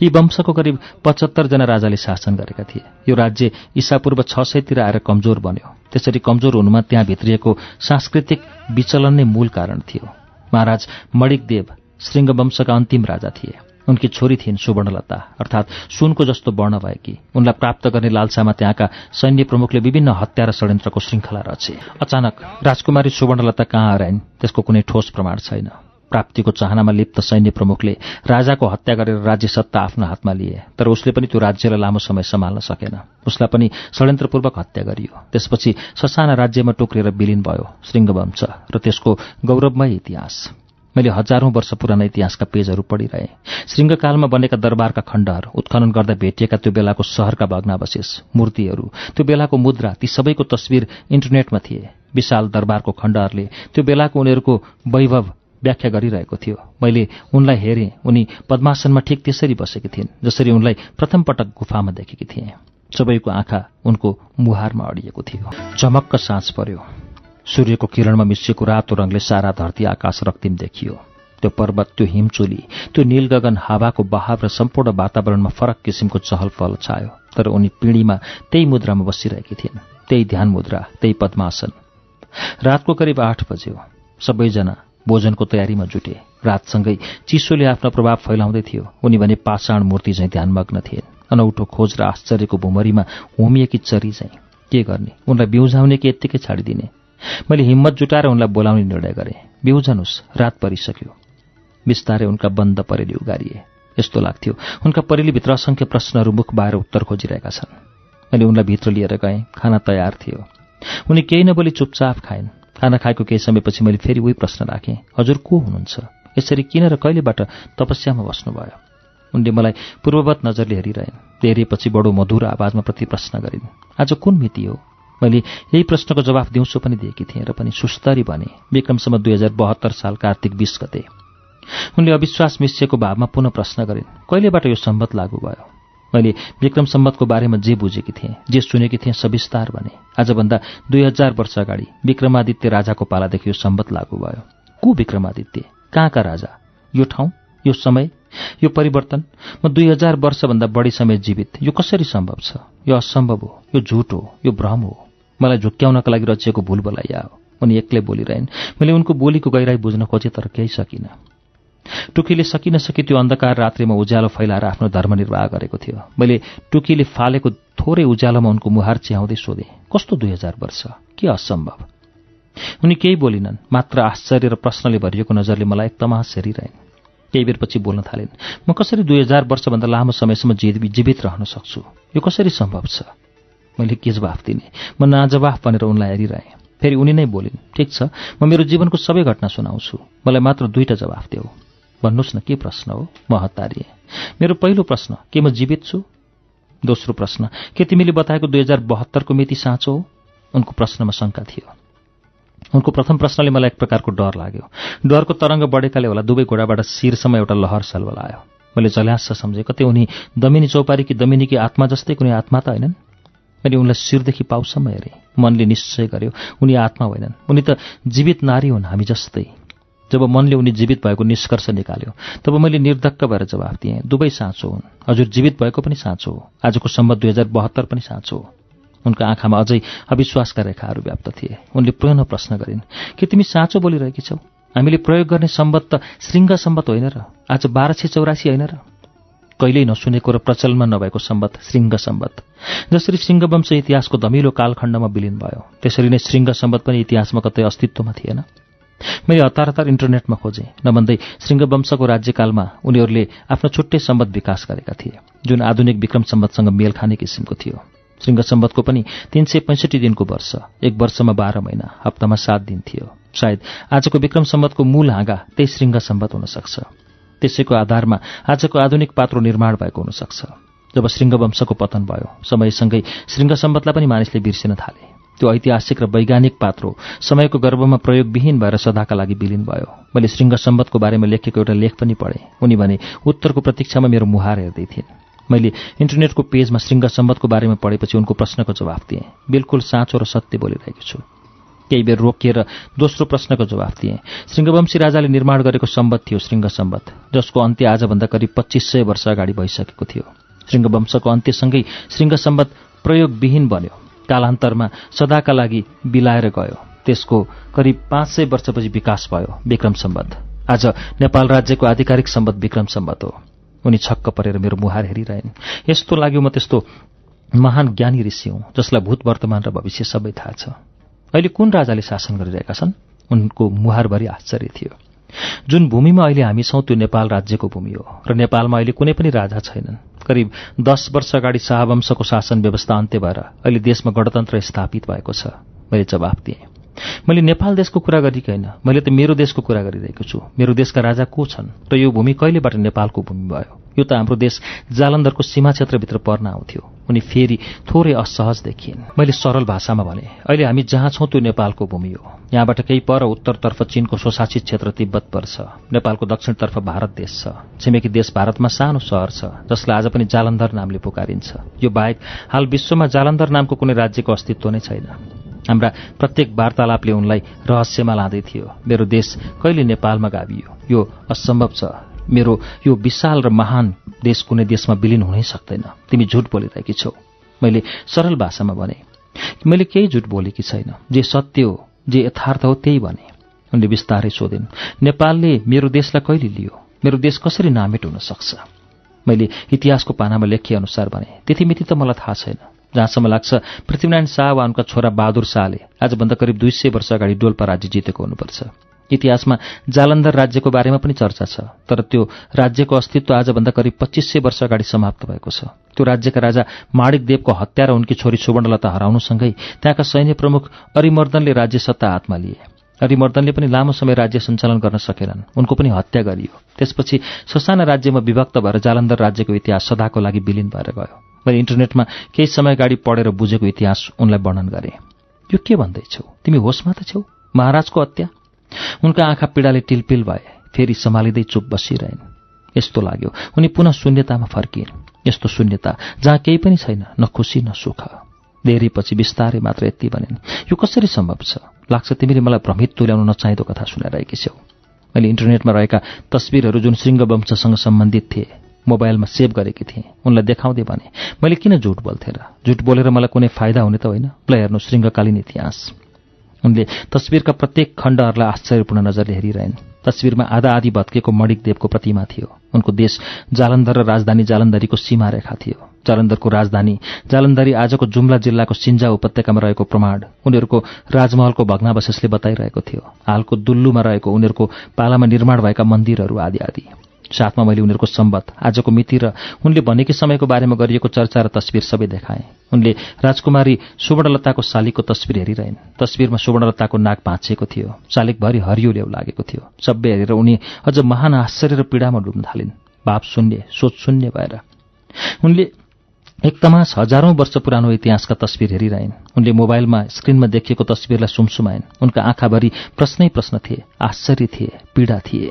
यी वंशको करिब पचहत्तरजना राजाले शासन गरेका थिए। यो राज्य ईसापूर्व छ सयतिर आएर कमजोर बन्यो। त्यसरी कमजोर हुनुमा त्यहाँ भित्रिएको सांस्कृतिक विचलन नै मूल कारण थियो। महाराज मणिकदेव श्रृङ्गवंशका अन्तिम राजा थिए। उनकी छोरी थिइन् सुवर्णलता अर्थात् सुनको जस्तो वर्ण भएकी। उनलाई प्राप्त गर्ने लालसामा त्यहाँका सैन्य प्रमुखले विभिन्न हत्या र षड्यन्त्रको श्रृङ्खला रचे। अचानक राजकुमारी सुवर्णलता कहाँ हराइन् त्यसको कुनै ठोस प्रमाण छैन। प्राप्तिको चाहनामा लिप्त सैन्य प्रमुखले राजाको हत्या गरेर राज्य सत्ता आफ्नो हातमा लिए तर उसले पनि त्यो राज्यलाई लामो समय सम्हाल्न सकेन। उसलाई पनि षड्यन्त्रपूर्वक हत्या गरियो। त्यसपछि ससाना राज्यमा टोक्रिएर विलिन भयो श्रृङ्गवंश र त्यसको गौरवमय इतिहास। मैले हजारौं वर्ष पुराना इतिहासका पेजहरू पढिरहेँ। श्रृङ्गकालमा बनेका दरबारका खण्डहरू उत्खनन गर्दा भेटिएका त्यो बेलाको सहरका भग्नावशेष मूर्तिहरू त्यो बेलाको मुद्रा ती सबैको तस्विर इन्टरनेटमा थिए। विशाल दरबारको खण्डहरूले त्यो बेलाको उनीहरूको वैभव व्याख्या गरिरहेको थियो। मैले उनलाई हेरेँ उनी पद्मासनमा ठिक त्यसरी बसेकी थिइन् जसरी उनलाई प्रथम पटक गुफामा देखेकी थिएँ। सबैको आँखा उनको मुहारमा अडिएको थियो। चमक्क साँझ पर्यो। सूर्यको किरणमा मिसिएको रातो रङले सारा धरती आकाश रक्तिम देखियो। त्यो पर्वत त्यो हिमचोली त्यो नीलगगन हावाको बहाव र सम्पूर्ण वातावरणमा फरक किसिमको चहल पहल छायो। तर उनी पिँढीमा त्यही मुद्रामा बसिरहेकी थिइन् त्यही ध्यान मुद्रा त्यही पद्मासन। रातको करिब आठ बज्यो। सबैजना भोजनको तयारीमा जुटे। रातसँगै चिसोले आफ्नो प्रभाव फैलाउँदै थियो। उनी भने पाषाण मूर्ति झैँ ध्यानमग्न थिएन् अनौठो खोज र आश्चर्यको भुमरीमा होमिएकी चरी चाहिँ के गर्ने? उनलाई बिउझाउने कि यत्तिकै छाडिदिने? मैले हिम्मत जुटाएर उनलाई बोलाउने निर्णय गरेँ। बिउजनुहोस् रात परिसक्यो। बिस्तारै उनका बन्द परेली उगारिए। यस्तो लाग्थ्यो उनका परेलीभित्र असङ्ख्य प्रश्नहरू मुख बाहिर उत्तर खोजिरहेका छन्। मैले उनलाई भित्र लिएर गएँ खाना तयार थियो। उनी केही नबोली चुपचाप खाइन्। खाना खाएको केही समयपछि मैले फेरि उही प्रश्न राखेँ हजुर को हुनुहुन्छ? यसरी किन र कहिलेबाट तपस्यामा बस्नुभयो? उनले मलाई पूर्ववत नजरले हेरिरहेन्। धेरैपछि बडो मधुर आवाजमा प्रति प्रश्न गरिन् आज कुन मिति हो? मैले यही प्रश्नको जवाफ दिउँसो पनि दिएकी थिएँ र पनि सुस्तरी भने विक्रमसम्म दुई हजार बहत्तर साल कार्तिक बिस गते। उनले अविश्वास मिसिएको भावमा पुनः प्रश्न गरिन् कहिलेबाट यो सम्बत लागू भयो? मैले विक्रम सम्बतको बारेमा जे बुझेकी थिएँ जे सुनेकी थिएँ सविस्तार भने आजभन्दा दुई हजार वर्ष अगाडि विक्रमादित्य राजाको पालादेखि यो सम्बत लागू भयो। को विक्रमादित्य? कहाँका राजा? यो ठाउँ? यो समय? यो परिवर्तन? म दुई हजार वर्षभन्दा बढी समय जीवित यो कसरी सम्भव छ? यो असम्भव हो यो झुट हो यो भ्रम हो। मलाई झुक्क्याउनका लागि रचिएको भूल बोलाइया हो उनी एक्लै बोलिरहेन्। मैले उनको बोलीको गहिराई बुझ्न खोजेँ तर केही सकिनँ। टुकीले सकिन सकी त्यो अन्धकार रात्रिमा उज्यालो फैलाएर आफ्नो धर्म निर्वाह गरेको थियो। मैले टुकीले फालेको थोरै उज्यालोमा उनको मुहार च्याउँदै सोधेँ कस्तो दुई हजार वर्ष? के असम्भव? उनी केही बोलिनन् मात्र आश्चर्य र प्रश्नले भरिएको नजरले मलाई एक तमास हेरिरहेन्। केही बेरपछि बोल्न थालिन् म कसरी दुई हजार वर्षभन्दा लामो समयसम्म जीवित रहन सक्छु? यो कसरी सम्भव छ? मैले के जवाफ दिने? म नाजवाफ भनेर उनलाई हेरिरहेँ। फेरि उनी नै बोलिन् ठिक छ म मेरो जीवनको सबै घटना सुनाउँछु। मलाई मात्र दुईटा जवाफ देऊ। भन्नुहोस् न के प्रश्न हो? म हतारिएँ। मेरो पहिलो प्रश्न के म जीवित छु? दोस्रो प्रश्न के तिमीले बताएको दुई हजार बहत्तरको मिति साँचो हो? उनको प्रश्नमा शङ्का थियो। उनको प्रथम प्रश्नले मलाई एक प्रकारको डर लाग्यो। डरको तरङ्ग बढेकाले होला दुवै घोडाबाट शिरसम्म एउटा लहर सलवल आयो मैले जल्यास सम्झेँ कतै उनी दमिनी चौपारी कि दमिनीकी आत्मा जस्तै कुनै आत्मा त होइनन्? मैले उनलाई शिरदेखि पाउसम्म हेरेँ। मनले निश्चय गर्यो उनी आत्मा होइनन्। उनी त जीवित नारी हुन् हामी जस्तै। जब मनले उनी जीवित भएको निष्कर्ष निकाल्यो तब मैले निर्धक्क भएर जवाफ दिएँ दुवै साँचो हुन्। हजुर जीवित भएको पनि साँचो हो। आजको सम्बन्ध दुई हजार बहत्तर पनि साँचो हो उनका आँखामा अझै अविश्वासका रेखाहरू व्याप्त थिए। उनले पुनः प्रश्न गरिन् के तिमी साँचो बोलिरहेकी छौ? हामीले प्रयोग गर्ने सम्बत त श्रृङ्ग सम्बत होइन र? आज बाह्र सय चौरासी होइन र? कहिल्यै नसुनेको र प्रचलनमा नभएको सम्बत श्रृङ्ग सम्बत जसरी श्रृङ्गवंश इतिहासको धमिलो कालखण्डमा विलिन भयो त्यसरी नै श्रृङ्ग सम्बत पनि इतिहासमा कतै अस्तित्वमा थिएन। मैले हतार हतार इन्टरनेटमा खोजेँ नभन्दै श्रृङ्गवंशको राज्यकालमा उनीहरूले आफ्नो छुट्टै सम्बत विकास गरेका थिए जुन आधुनिक विक्रम सम्बतसँग मेल खाने किसिमको थियो। श्रृङ्ग सम्बतको पनि तीन सय पैँसठी दिनको वर्ष एक वर्षमा बाह्र महिना हप्तामा सात दिन थियो। सायद आजको विक्रम सम्बतको मूल हाँगा त्यही श्रृङ्ग सम्बत हुन सक्छ। त्यसैको आधारमा आजको आधुनिक पात्रो निर्माण भएको हुन सक्छ जब श्रृङ्गवंशको पतन भयो समयसँगै सम्बतलाई पनि मानिसले बिर्सिन थाले। त्यो ऐतिहासिक र वैज्ञानिक पात्रो समयको गर्भमा प्रयोगविहीन भएर सदाका लागि विलिन भयो। मैले सम्बतको बारेमा लेखेको एउटा लेख पनि पढेँ। उनी भने उत्तरको प्रतीक्षामा मेरो मुहार हेर्दै थिइन् मैले इन्टरनेटको पेजमा सम्बतको बारेमा पढेपछि उनको प्रश्नको जवाफ दिएँ। बिल्कुल साँचो र सत्य बोलिरहेको छु। केही बेर रोकिएर दोस्रो प्रश्नको जवाफ दिएँ। श्रृङ्गवंशी राजाले निर्माण गरेको सम्बत थियो श्रृङ्ग सम्बत जसको अन्त्य आजभन्दा करिब पच्चिस सय वर्ष अगाडि भइसकेको थियो। श्रृङ्गवंशको अन्त्यसँगै श्रृङ्ग सम्बत प्रयोगविहीन बन्यो। कालान्तरमा सदाका लागि बिलाएर गयो। त्यसको करिब पाँच सय वर्षपछि विकास भयो विक्रम सम्बत आज नेपाल राज्यको आधिकारिक सम्बत विक्रम सम्बत हो। उनी छक्क परेर मेरो मुहार हेरिरहेन्। यस्तो लाग्यो म त्यस्तो महान ज्ञानी ऋषि हुँ जसलाई भूत वर्तमान र भविष्य सबै थाहा छ। अहिले कुन राजाले शासन गरिरहेका छन्? उनको मुहारभरि आश्चर्य थियो। जुन भूमिमा अहिले हामी छौँ त्यो नेपाल राज्यको भूमि हो र नेपालमा अहिले कुनै पनि राजा छैनन्। करिब दस वर्ष अगाडि शाहवंशको शासन व्यवस्था अन्त्य भएर अहिले देशमा गणतन्त्र स्थापित भएको छ। मैले जवाफ दिएँ। मैले नेपाल देशको कुरा गरेकी होइन। मैले त मेरो देशको कुरा गरिरहेको छु। मेरो देशका राजा को छन्? र यो भूमि कहिलेबाट नेपालको भूमि भयो? यो त हाम्रो देश जालन्धरको सीमा क्षेत्रभित्र पर्न आउँथ्यो। उनी फेरि थोरै असहज देखिन्। मैले सरल भाषामा भने अहिले हामी जहाँ छौँ त्यो नेपालको भूमि हो। यहाँबाट केही पर उत्तरतर्फ चीनको स्वशासित क्षेत्र तिब्बत पर्छ। नेपालको दक्षिणतर्फ भारत देश छ। छिमेकी देश भारतमा सानो सहर छ जसलाई आज पनि जालन्धर नामले पुकारिन्छ। यो बाहेक हाल विश्वमा जालन्धर नामको कुनै राज्यको अस्तित्व नै छैन। हाम्रा प्रत्येक वार्तालापले उनलाई रहस्यमा लाँदै थियो। मेरो देश कहिले नेपालमा गाभियो? यो असम्भव छ। मेरो यो विशाल र महान देश कुनै देशमा विलिन हुनै सक्दैन। तिमी झुट बोलिरहेकी छौ। मैले सरल भाषामा भने मैले केही झुट बोलेकी छैन। जे सत्य हो जे यथार्थ हो त्यही भने। उनले बिस्तारै सोधिन् नेपालले मेरो देशलाई कहिले लियो? मेरो देश कसरी नामेट हुन सक्छ? मैले इतिहासको पानामा लेखिए अनुसार भने त्यति मिति त मलाई थाहा छैन। जहाँसम्म लाग्छ पृथ्वीनारायण शाह वा उनका छोरा बहादुर शाहले आजभन्दा करिब दुई सय वर्ष अगाडि डोल्पा राज्य जितेको हुनुपर्छ। इतिहासमा जालन्धर राज्यको बारेमा पनि चर्चा छ तर त्यो राज्यको अस्तित्व आजभन्दा करिब पच्चिस सय वर्ष अगाडि समाप्त भएको छ। त्यो राज्यका राजा माणिक देवको हत्या र उनकी छोरी सुवर्णलता हराउनुसँगै त्यहाँका सैन्य प्रमुख अरिमर्दनले राज्य सत्ता हातमा लिए। अरिमर्दनले पनि लामो समय राज्य सञ्चालन गर्न सकेनन्। उनको पनि हत्या गरियो। त्यसपछि ससाना राज्यमा विभक्त भएर जालन्धर राज्यको इतिहास सदाको लागि विलिन भएर गयो। मैले इन्टरनेटमा केही समय अगाडि पढेर बुझेको इतिहास उनलाई वर्णन गरेँ। यो के भन्दैछौ? तिमी होसमा त छौ? महाराजको हत्या? उनका आँखा पीडाले टिलपिल भए फेरि सम्हालिँदै चुप बसिरहेन्। यस्तो लाग्यो। उनी पुनः शून्यतामा फर्किन्। यस्तो शून्यता जहाँ केही पनि छैन न खुसी न सुख। पछि बिस्तारै मात्र यति भनिन्। यो कसरी सम्भव छ? लाग्छ तिमीले मलाई भ्रमित तुल्याउन नचाहिँदो कथा सुनाइरहेकी छौ मैले इन्टरनेटमा रहेका तस्विरहरू जुन श्रृङ्गवंशसँग सम्बन्धित थिए मोबाइलमा सेभ गरेकी थिएँ। उनलाई देखाउँदै भने मैले किन झुट बोल्थेँ र? झुट बोलेर मलाई कुनै फाइदा हुने त होइन। ल हेर्नु श्रृङ्गकालीन इतिहास। उनले तस्विरका प्रत्येक खण्डहरूलाई आश्चर्यपूर्ण नजरले हेरिरहेन्। तस्विरमा आधा आधी भत्केको मणिकदेवको प्रतिमा थियो। उनको देश जालन्धर र राजधानी जालन्धरीको सीमा रेखा थियो। जालन्धरको राजधानी जालन्धरी आजको जुम्ला जिल्लाको सिन्जा उपत्यकामा रहेको प्रमाण उनीहरूको राजमहलको भग्नावशेषले बताइरहेको थियो। हालको दुल्लुमा रहेको उनीहरूको पालामा निर्माण भएका मन्दिरहरू आदि आदि। साथमा मैले उनीहरूको सम्बत आजको मिति र उनले भनेकी समयको बारेमा गरिएको चर्चा र तस्विर सबै देखाएँ। उनले राजकुमारी सुवर्णलताको शालिगको तस्विर हेरिरहेन्। तस्विरमा सुवर्णलताको नाक भाँचिएको थियो। शालिगभरि हरियो ल्याउ लागेको थियो। सबै हेरेर उनी अझ महान आश्चर्य र पीडामा डुब्न थालिन्। भाव शून्य सोच शून्य भएर। उनले एक तमास हजारौं वर्ष पुरानो इतिहासका तस्विर हेरिरहेन्। उनले मोबाइलमा स्क्रिनमा देखिएको तस्विरलाई सुमसुमाइन्। उनका आँखाभरि प्रश्नै प्रश्न थिए आश्चर्य थिए पीडा थिए।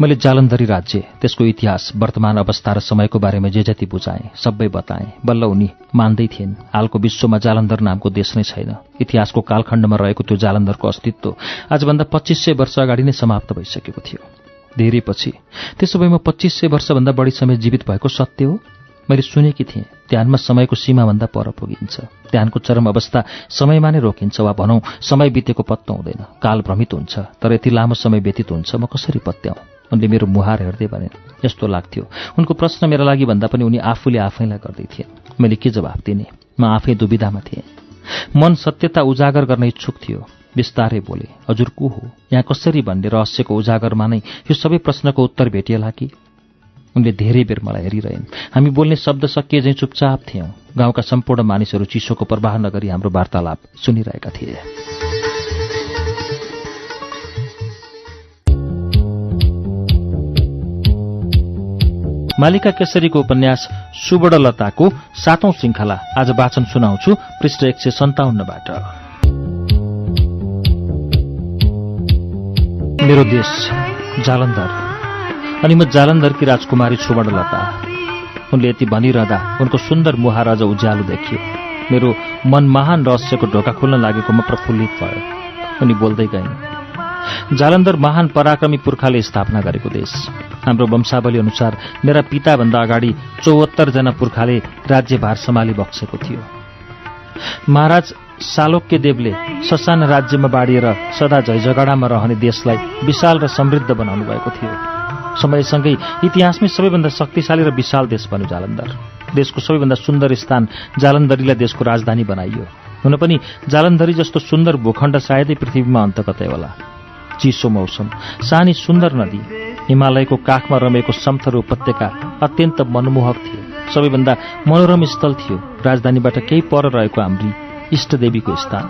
मैले जालन्धरी राज्य त्यसको इतिहास वर्तमान अवस्था र समयको बारेमा जे जति बुझाएँ सबै बताएँ। बल्ल उनी मान्दै थिइन् हालको विश्वमा जालन्धर नामको देश नै छैन। इतिहासको कालखण्डमा रहेको त्यो जालन्धरको अस्तित्व आजभन्दा पच्चिस सय वर्ष अगाडि नै समाप्त भइसकेको थियो। धेरै पछि त्यसो भए म पच्चिस सय वर्षभन्दा बढी समय जीवित भएको सत्य हो? मैले सुनेकी थिएँ ध्यानमा समयको सीमाभन्दा पर पुगिन्छ। ध्यानको चरम अवस्था समयमा नै रोकिन्छ वा भनौँ समय बितेको पत्तो हुँदैन काल भ्रमित हुन्छ तर यति लामो समय व्यतीत हुन्छ म कसरी पत्याउँ? उनले मेरो मुहार हेर्दै भने यस्तो लाग्थ्यो। उनको प्रश्न मेरा लागि भन्दा पनि उनी आफूले आफैलाई गर्दै थिए। मैले के जवाफ दिने? म आफै दुविधामा थिएँ। मन सत्यता उजागर गर्न इच्छुक थियो। बिस्तारै बोले हजुर को हो? यहाँ कसरी भन्ने रहस्यको उजागरमा नै यो सबै प्रश्नको उत्तर भेटिएला कि? उनले धेरै बेर मलाई हेरिरहेन्। हामी बोल्ने शब्द सकिए चाहिँ चुपचाप थियौँ। गाउँका सम्पूर्ण मानिसहरू चिसोको प्रवाह नगरी हाम्रो वार्तालाप सुनिरहेका थिए। मालिका केसरीको उपन्यास सुवर्णलताको सातौं श्रृङ्खला आज वाचन सुनाउँछु पृष्ठ एक सय सन्ताउन्नबाट। मेरो देश जालन्धर। अनि म जालन्धरकी राजकुमारी सुवर्णलता उनले यति भनिरहँदा उनको सुन्दर मुहार अझ उज्यालो देखियो। मेरो मन महान रहस्यको ढोका खोल्न म प्रफुल्लित भयो। उनी बोल्दै गइन् जालन्धर महान पराक्रमी पुर्खाले स्थापना गरेको देश। हाम्रो वंशावली अनुसार मेरा पिताभन्दा अगाडि चौहत्तरजना पुर्खाले राज्यभार सम्हाली बक्सेको थियो। महाराज सालोक्य देवले ससान राज्यमा बाँडिएर सदा झैझगडामा रहने देशलाई विशाल र समृद्ध बनाउनु भएको थियो। समयसँगै इतिहासमै सबैभन्दा शक्तिशाली र विशाल देश बन्यो जालन्धर। देशको सबैभन्दा सुन्दर स्थान जालन्धरीलाई देशको राजधानी बनाइयो। हुन पनि जालन्धरी जस्तो सुन्दर भूखण्ड सायदै पृथ्वीमा अन्त कतै होला। चिसो मौसम सानी सुन्दर नदी हिमालयको काखमा रमेको समथर उपत्यका अत्यन्त मनमोहक थियो सबैभन्दा मनोरम स्थल थियो राजधानीबाट केही पर रहेको हाम्री इष्टदेवीको स्थान।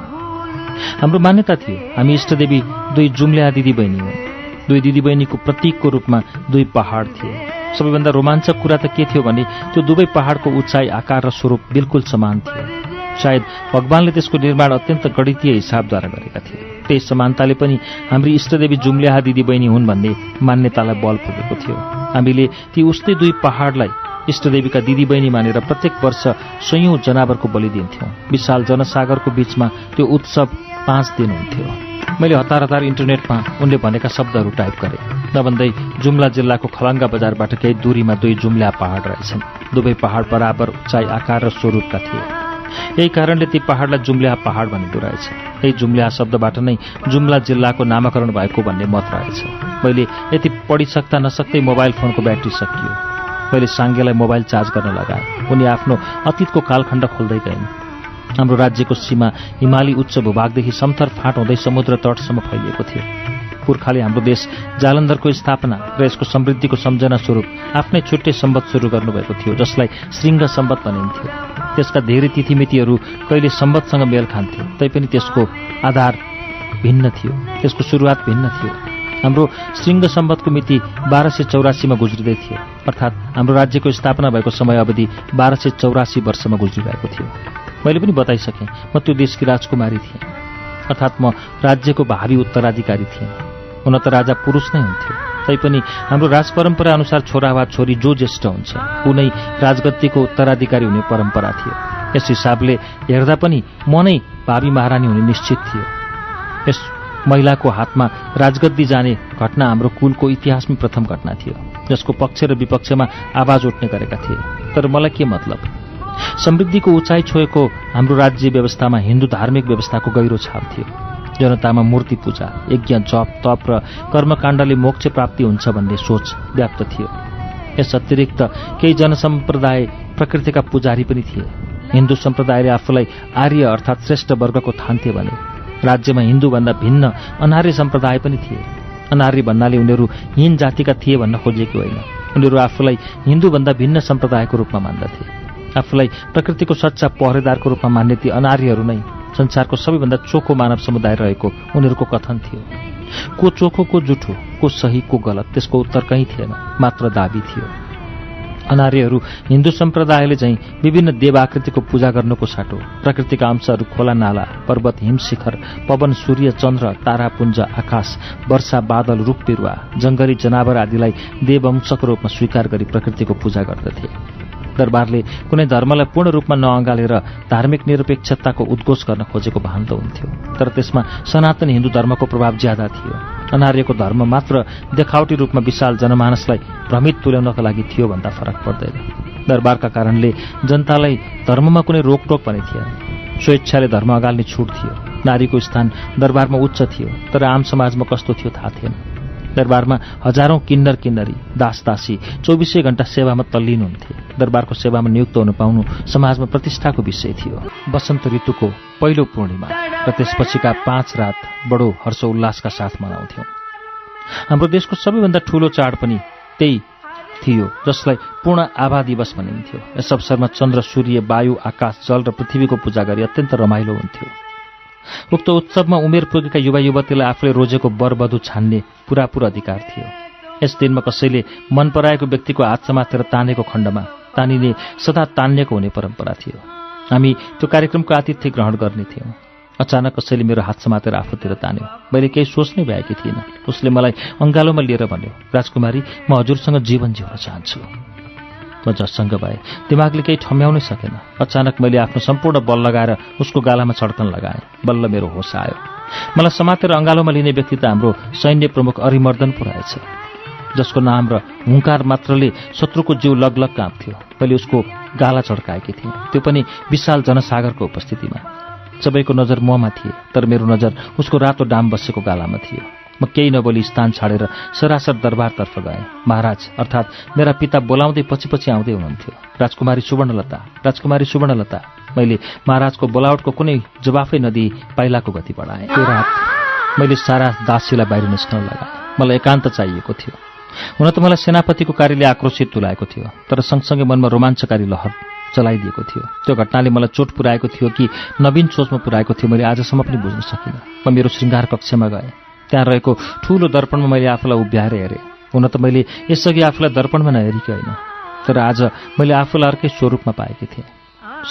हाम्रो मान्यता थियो हामी इष्टदेवी दुई जुम्ल्या दिदी बहिनी हुन्। दुई दिदीबहिनीको प्रतीकको रूपमा दुई पहाड थिए। सबैभन्दा रोमाञ्चक कुरा त के थियो भने त्यो दुवै पहाडको उचाइ आकार र स्वरूप बिल्कुल समान थियो। सायद भगवानले त्यसको निर्माण अत्यन्त गणितीय हिसाबद्वारा गरेका थिए। त्यही समानताले पनि हाम्री इष्टदेवी जुम्ल्याहा दिदीबहिनी हुन् भन्ने मान्यतालाई बल पुगेको थियो। हामीले ती उस्तै दुई पहाडलाई इष्टदेवीका दिदीबहिनी मानेर प्रत्येक वर्ष सयौं जनावरको बलि दिन्थ्यौं। विशाल जनसागरको बीचमा त्यो उत्सव पाँच दिन हुन्थ्यो। मैले हतार हतार इन्टरनेटमा उनले भनेका शब्दहरू टाइप गरेँ। नभन्दै जुम्ला जिल्लाको खलङ्गा बजारबाट केही दूरीमा दुई जुम्ला पहाड रहेछन्। दुवै पहाड बराबर उचाइ आकार र स्वरूपका थिए। यही कारणले ती पहाडलाई जुम्ल्या पहाड भनिँदो रहेछ। यही जुम्ल्या शब्दबाट नै जुम्ला जिल्लाको नामाकरण भएको भन्ने मत रहेछ। मैले यति पढिसक्दा नसक्दै मोबाइल फोनको ब्याट्री सकियो मैले साङ्गेलाई मोबाइल चार्ज गर्न लगाएँ। उनी आफ्नो अतीतको कालखण्ड खोल्दै गइन्। हाम्रो राज्यको सीमा हिमाली उच्च भूभागदेखि समथर फाँट हुँदै समुद्र तटसम्म फैलिएको थियो। पुर्खाले हाम्रो देश जालन्धरको स्थापना र यसको समृद्धिको सम्झना स्वरूप आफ्नै छुट्टै सम्बत सुरु गर्नुभएको थियो जसलाई श्रृङ्ग सम्बत भनिन्थ्यो। त्यसका धेरै तिथिमितिहरू कहिले सम्बतसँग मेल खान्थ्यो तैपनि त्यसको आधार भिन्न थियो त्यसको सुरुवात भिन्न थियो। हाम्रो श्रृङ्ग सम्बतको मिति बाह्र सय चौरासीमा गुज्रिँदै थियो अर्थात् हाम्रो राज्यको स्थापना भएको समय अवधि बाह्र सय चौरासी वर्षमा गुज्रिरहेको थियो। मैले पनि बताइसकेँ म त्यो देशकी राजकुमारी थिएँ। अर्थात् म राज्यको भावी उत्तराधिकारी थिएँ। हुन त राजा पुरुष नै हुन्थ्यो। तैपनि हाम्रो राज परम्परा अनुसार छोरा वा छोरी जो ज्येष्ठ हुन्छ ऊ नै राजगद्दीको उत्तराधिकारी हुने परम्परा थियो। यस हिसाबले हेर्दा पनि म नै भावी महारानी हुने निश्चित थियो। यस महिलाको हातमा राजगद्दी जाने घटना हाम्रो कुलको इतिहासमै प्रथम घटना थियो। जसको पक्ष र विपक्षमा आवाज उठ्ने गरेका थिए। तर मलाई के मतलब? समृद्धिको उचाइ छोएको हाम्रो राज्य व्यवस्थामा हिन्दू धार्मिक व्यवस्थाको गहिरो छाप थियो। जनतामा मूर्ति पूजा यज्ञ जप तप र कर्मकाण्डले मोक्ष प्राप्ति हुन्छ भन्ने सोच व्याप्त थियो। यस अतिरिक्त केही जनसम्प्रदाय प्रकृतिका पुजारी पनि थिए। हिन्दू सम्प्रदायले आफूलाई आर्य अर्थात् श्रेष्ठ वर्गको ठान्थे भने राज्यमा हिन्दूभन्दा भिन्न अनार्य सम्प्रदाय पनि थिए। अनार्य भन्नाले उनीहरू हिन जातिका थिए भन्न खोजेको होइन। उनीहरू आफूलाई हिन्दूभन्दा भिन्न सम्प्रदायको रूपमा मान्दथे। आफूलाई प्रकृतिको सच्चा पहरेदारको रूपमा मान्ने ती अनार्यहरू नै संसारको सबैभन्दा चोखो मानव समुदाय रहेको उनीहरूको कथन थियो। को चोखो को जुठो को सही को गलत त्यसको उत्तर कहीँ थिएन मात्र दाबी थियो। अनार्यहरू हिन्दू सम्प्रदायले चाहिँ विभिन्न देवाकृतिको पूजा गर्नुको साटो प्रकृतिका अंशहरू खोला नाला पर्वत हिमशिखर पवन सूर्य चन्द्र तारापुञ्ज आकाश वर्षा बादल रुख बिरुवा जङ्गली जनावर आदिलाई देवंशको रूपमा स्वीकार गरी प्रकृतिको पूजा गर्दथे। दरबारले कुनै धर्मलाई पूर्ण रूपमा नअँगालेर धार्मिक निरपेक्षताको उद्घोष गर्न खोजेको भान त हुन्थ्यो। तर त्यसमा सनातन हिन्दू धर्मको प्रभाव ज्यादा थियो। अनार्यको धर्म मात्र देखावटी रूपमा विशाल जनमानसलाई भ्रमित तुल्याउनका लागि थियो भन्दा फरक पर्दैन। दरबारका कारणले जनतालाई धर्ममा कुनै रोकटोक पनि थिएन। स्वेच्छाले धर्म अगाल्ने छुट थियो। नारीको स्थान दरबारमा उच्च थियो तर आम समाजमा कस्तो थियो थाहा थिएन। दरबारमा हजारौं किन्नर किन्नरी दास दासी चौबिसै घण्टा सेवामा तल्लीन हुन्थे। दरबारको सेवामा नियुक्त हुन पाउनु समाजमा प्रतिष्ठाको विषय थियो। वसन्त ऋतुको पहिलो पूर्णिमा र त्यसपछिका पाँच रात बडो हर्ष उल्लासका साथ मनाउँथ्यौं। हाम्रो देशको सबैभन्दा ठूलो चाड पनि त्यही थियो जसलाई पूर्ण आभा दिवस भनिन्थ्यो। यस अवसरमा चन्द्र सूर्य वायु आकाश जल र पृथ्वीको पूजा गरी अत्यन्त रमाइलो हुन्थ्यो। उक्त उत्सवमा उमेर पुगेका युवा युवतीलाई आफूले रोजेको बरबधु छान्ने पुरापुर अधिकार थियो। यस दिनमा कसैले मन पराएको व्यक्तिको हात समातेर तानेको खण्डमा तानिने सदा तानिएको हुने परम्परा थियो। हामी त्यो कार्यक्रमको आतिथ्य ग्रहण गर्ने थियौँ। अचानक कसैले मेरो हात समातेर आफूतिर तान्यो। मैले केही सोच्नै भएकी थिइनँ। उसले मलाई अङ्गालोमा लिएर भन्यो राजकुमारी म हजुरसँग जीवन जिउन चाहन्छु। म जससँग भए। दिमागले केही ठम्याउनै सकेन। अचानक मैले आफ्नो सम्पूर्ण बल लगाएर उसको गालामा छड्कन लगाएँ। बल्ल मेरो होस आयो। मलाई समातेर अङ्गालोमा लिने व्यक्ति त हाम्रो सैन्य प्रमुख अरिमर्दन पो रहेछ जसको नाम र हुङ्कार मात्रले शत्रुको जिउ लगलग काँप्थ्यो। मैले उसको गाला चड्काएकी थिएँ। त्यो पनि विशाल जनसागरको उपस्थितिमा। सबैको नजर ममा थिए तर मेरो नजर उसको रातो डाम बसेको गालामा थियो। म केही नबोली स्थान छाडेर सरासर दरबारतर्फ गएँ। महाराज अर्थात् मेरा पिता बोलाउँदै पछि पछि आउँदै हुनुहुन्थ्यो। राजकुमारी सुवर्णलता राजकुमारी सुवर्णलता। मैले महाराजको बोलावटको कुनै जवाफै नदिई पाइलाको गति बढाएँ। त्यो रात मैले सारा दासीलाई बाहिर निस्कन लगाएँ। मलाई एकान्त चाहिएको थियो। हुन त मलाई सेनापतिको कार्यले आक्रोशित तुलाएको थियो तर सँगसँगै मनमा रोमाञ्चकारी लहर चलाइदिएको थियो। त्यो घटनाले मलाई चोट पुऱ्याएको थियो कि नवीन सोचमा पुऱ्याएको थियो मैले आजसम्म पनि बुझ्न सकिनँ। म मेरो श्रृङ्गार कक्षमा गएँ। त्यहाँ रहेको ठूलो दर्पणमा मैले आफूलाई उभ्याएर हेरेँ। हुन त मैले यसअघि आफूलाई दर्पणमा नहेरेकी होइन तर आज मैले आफूलाई अर्कै स्वरूपमा पाएकी थिएँ।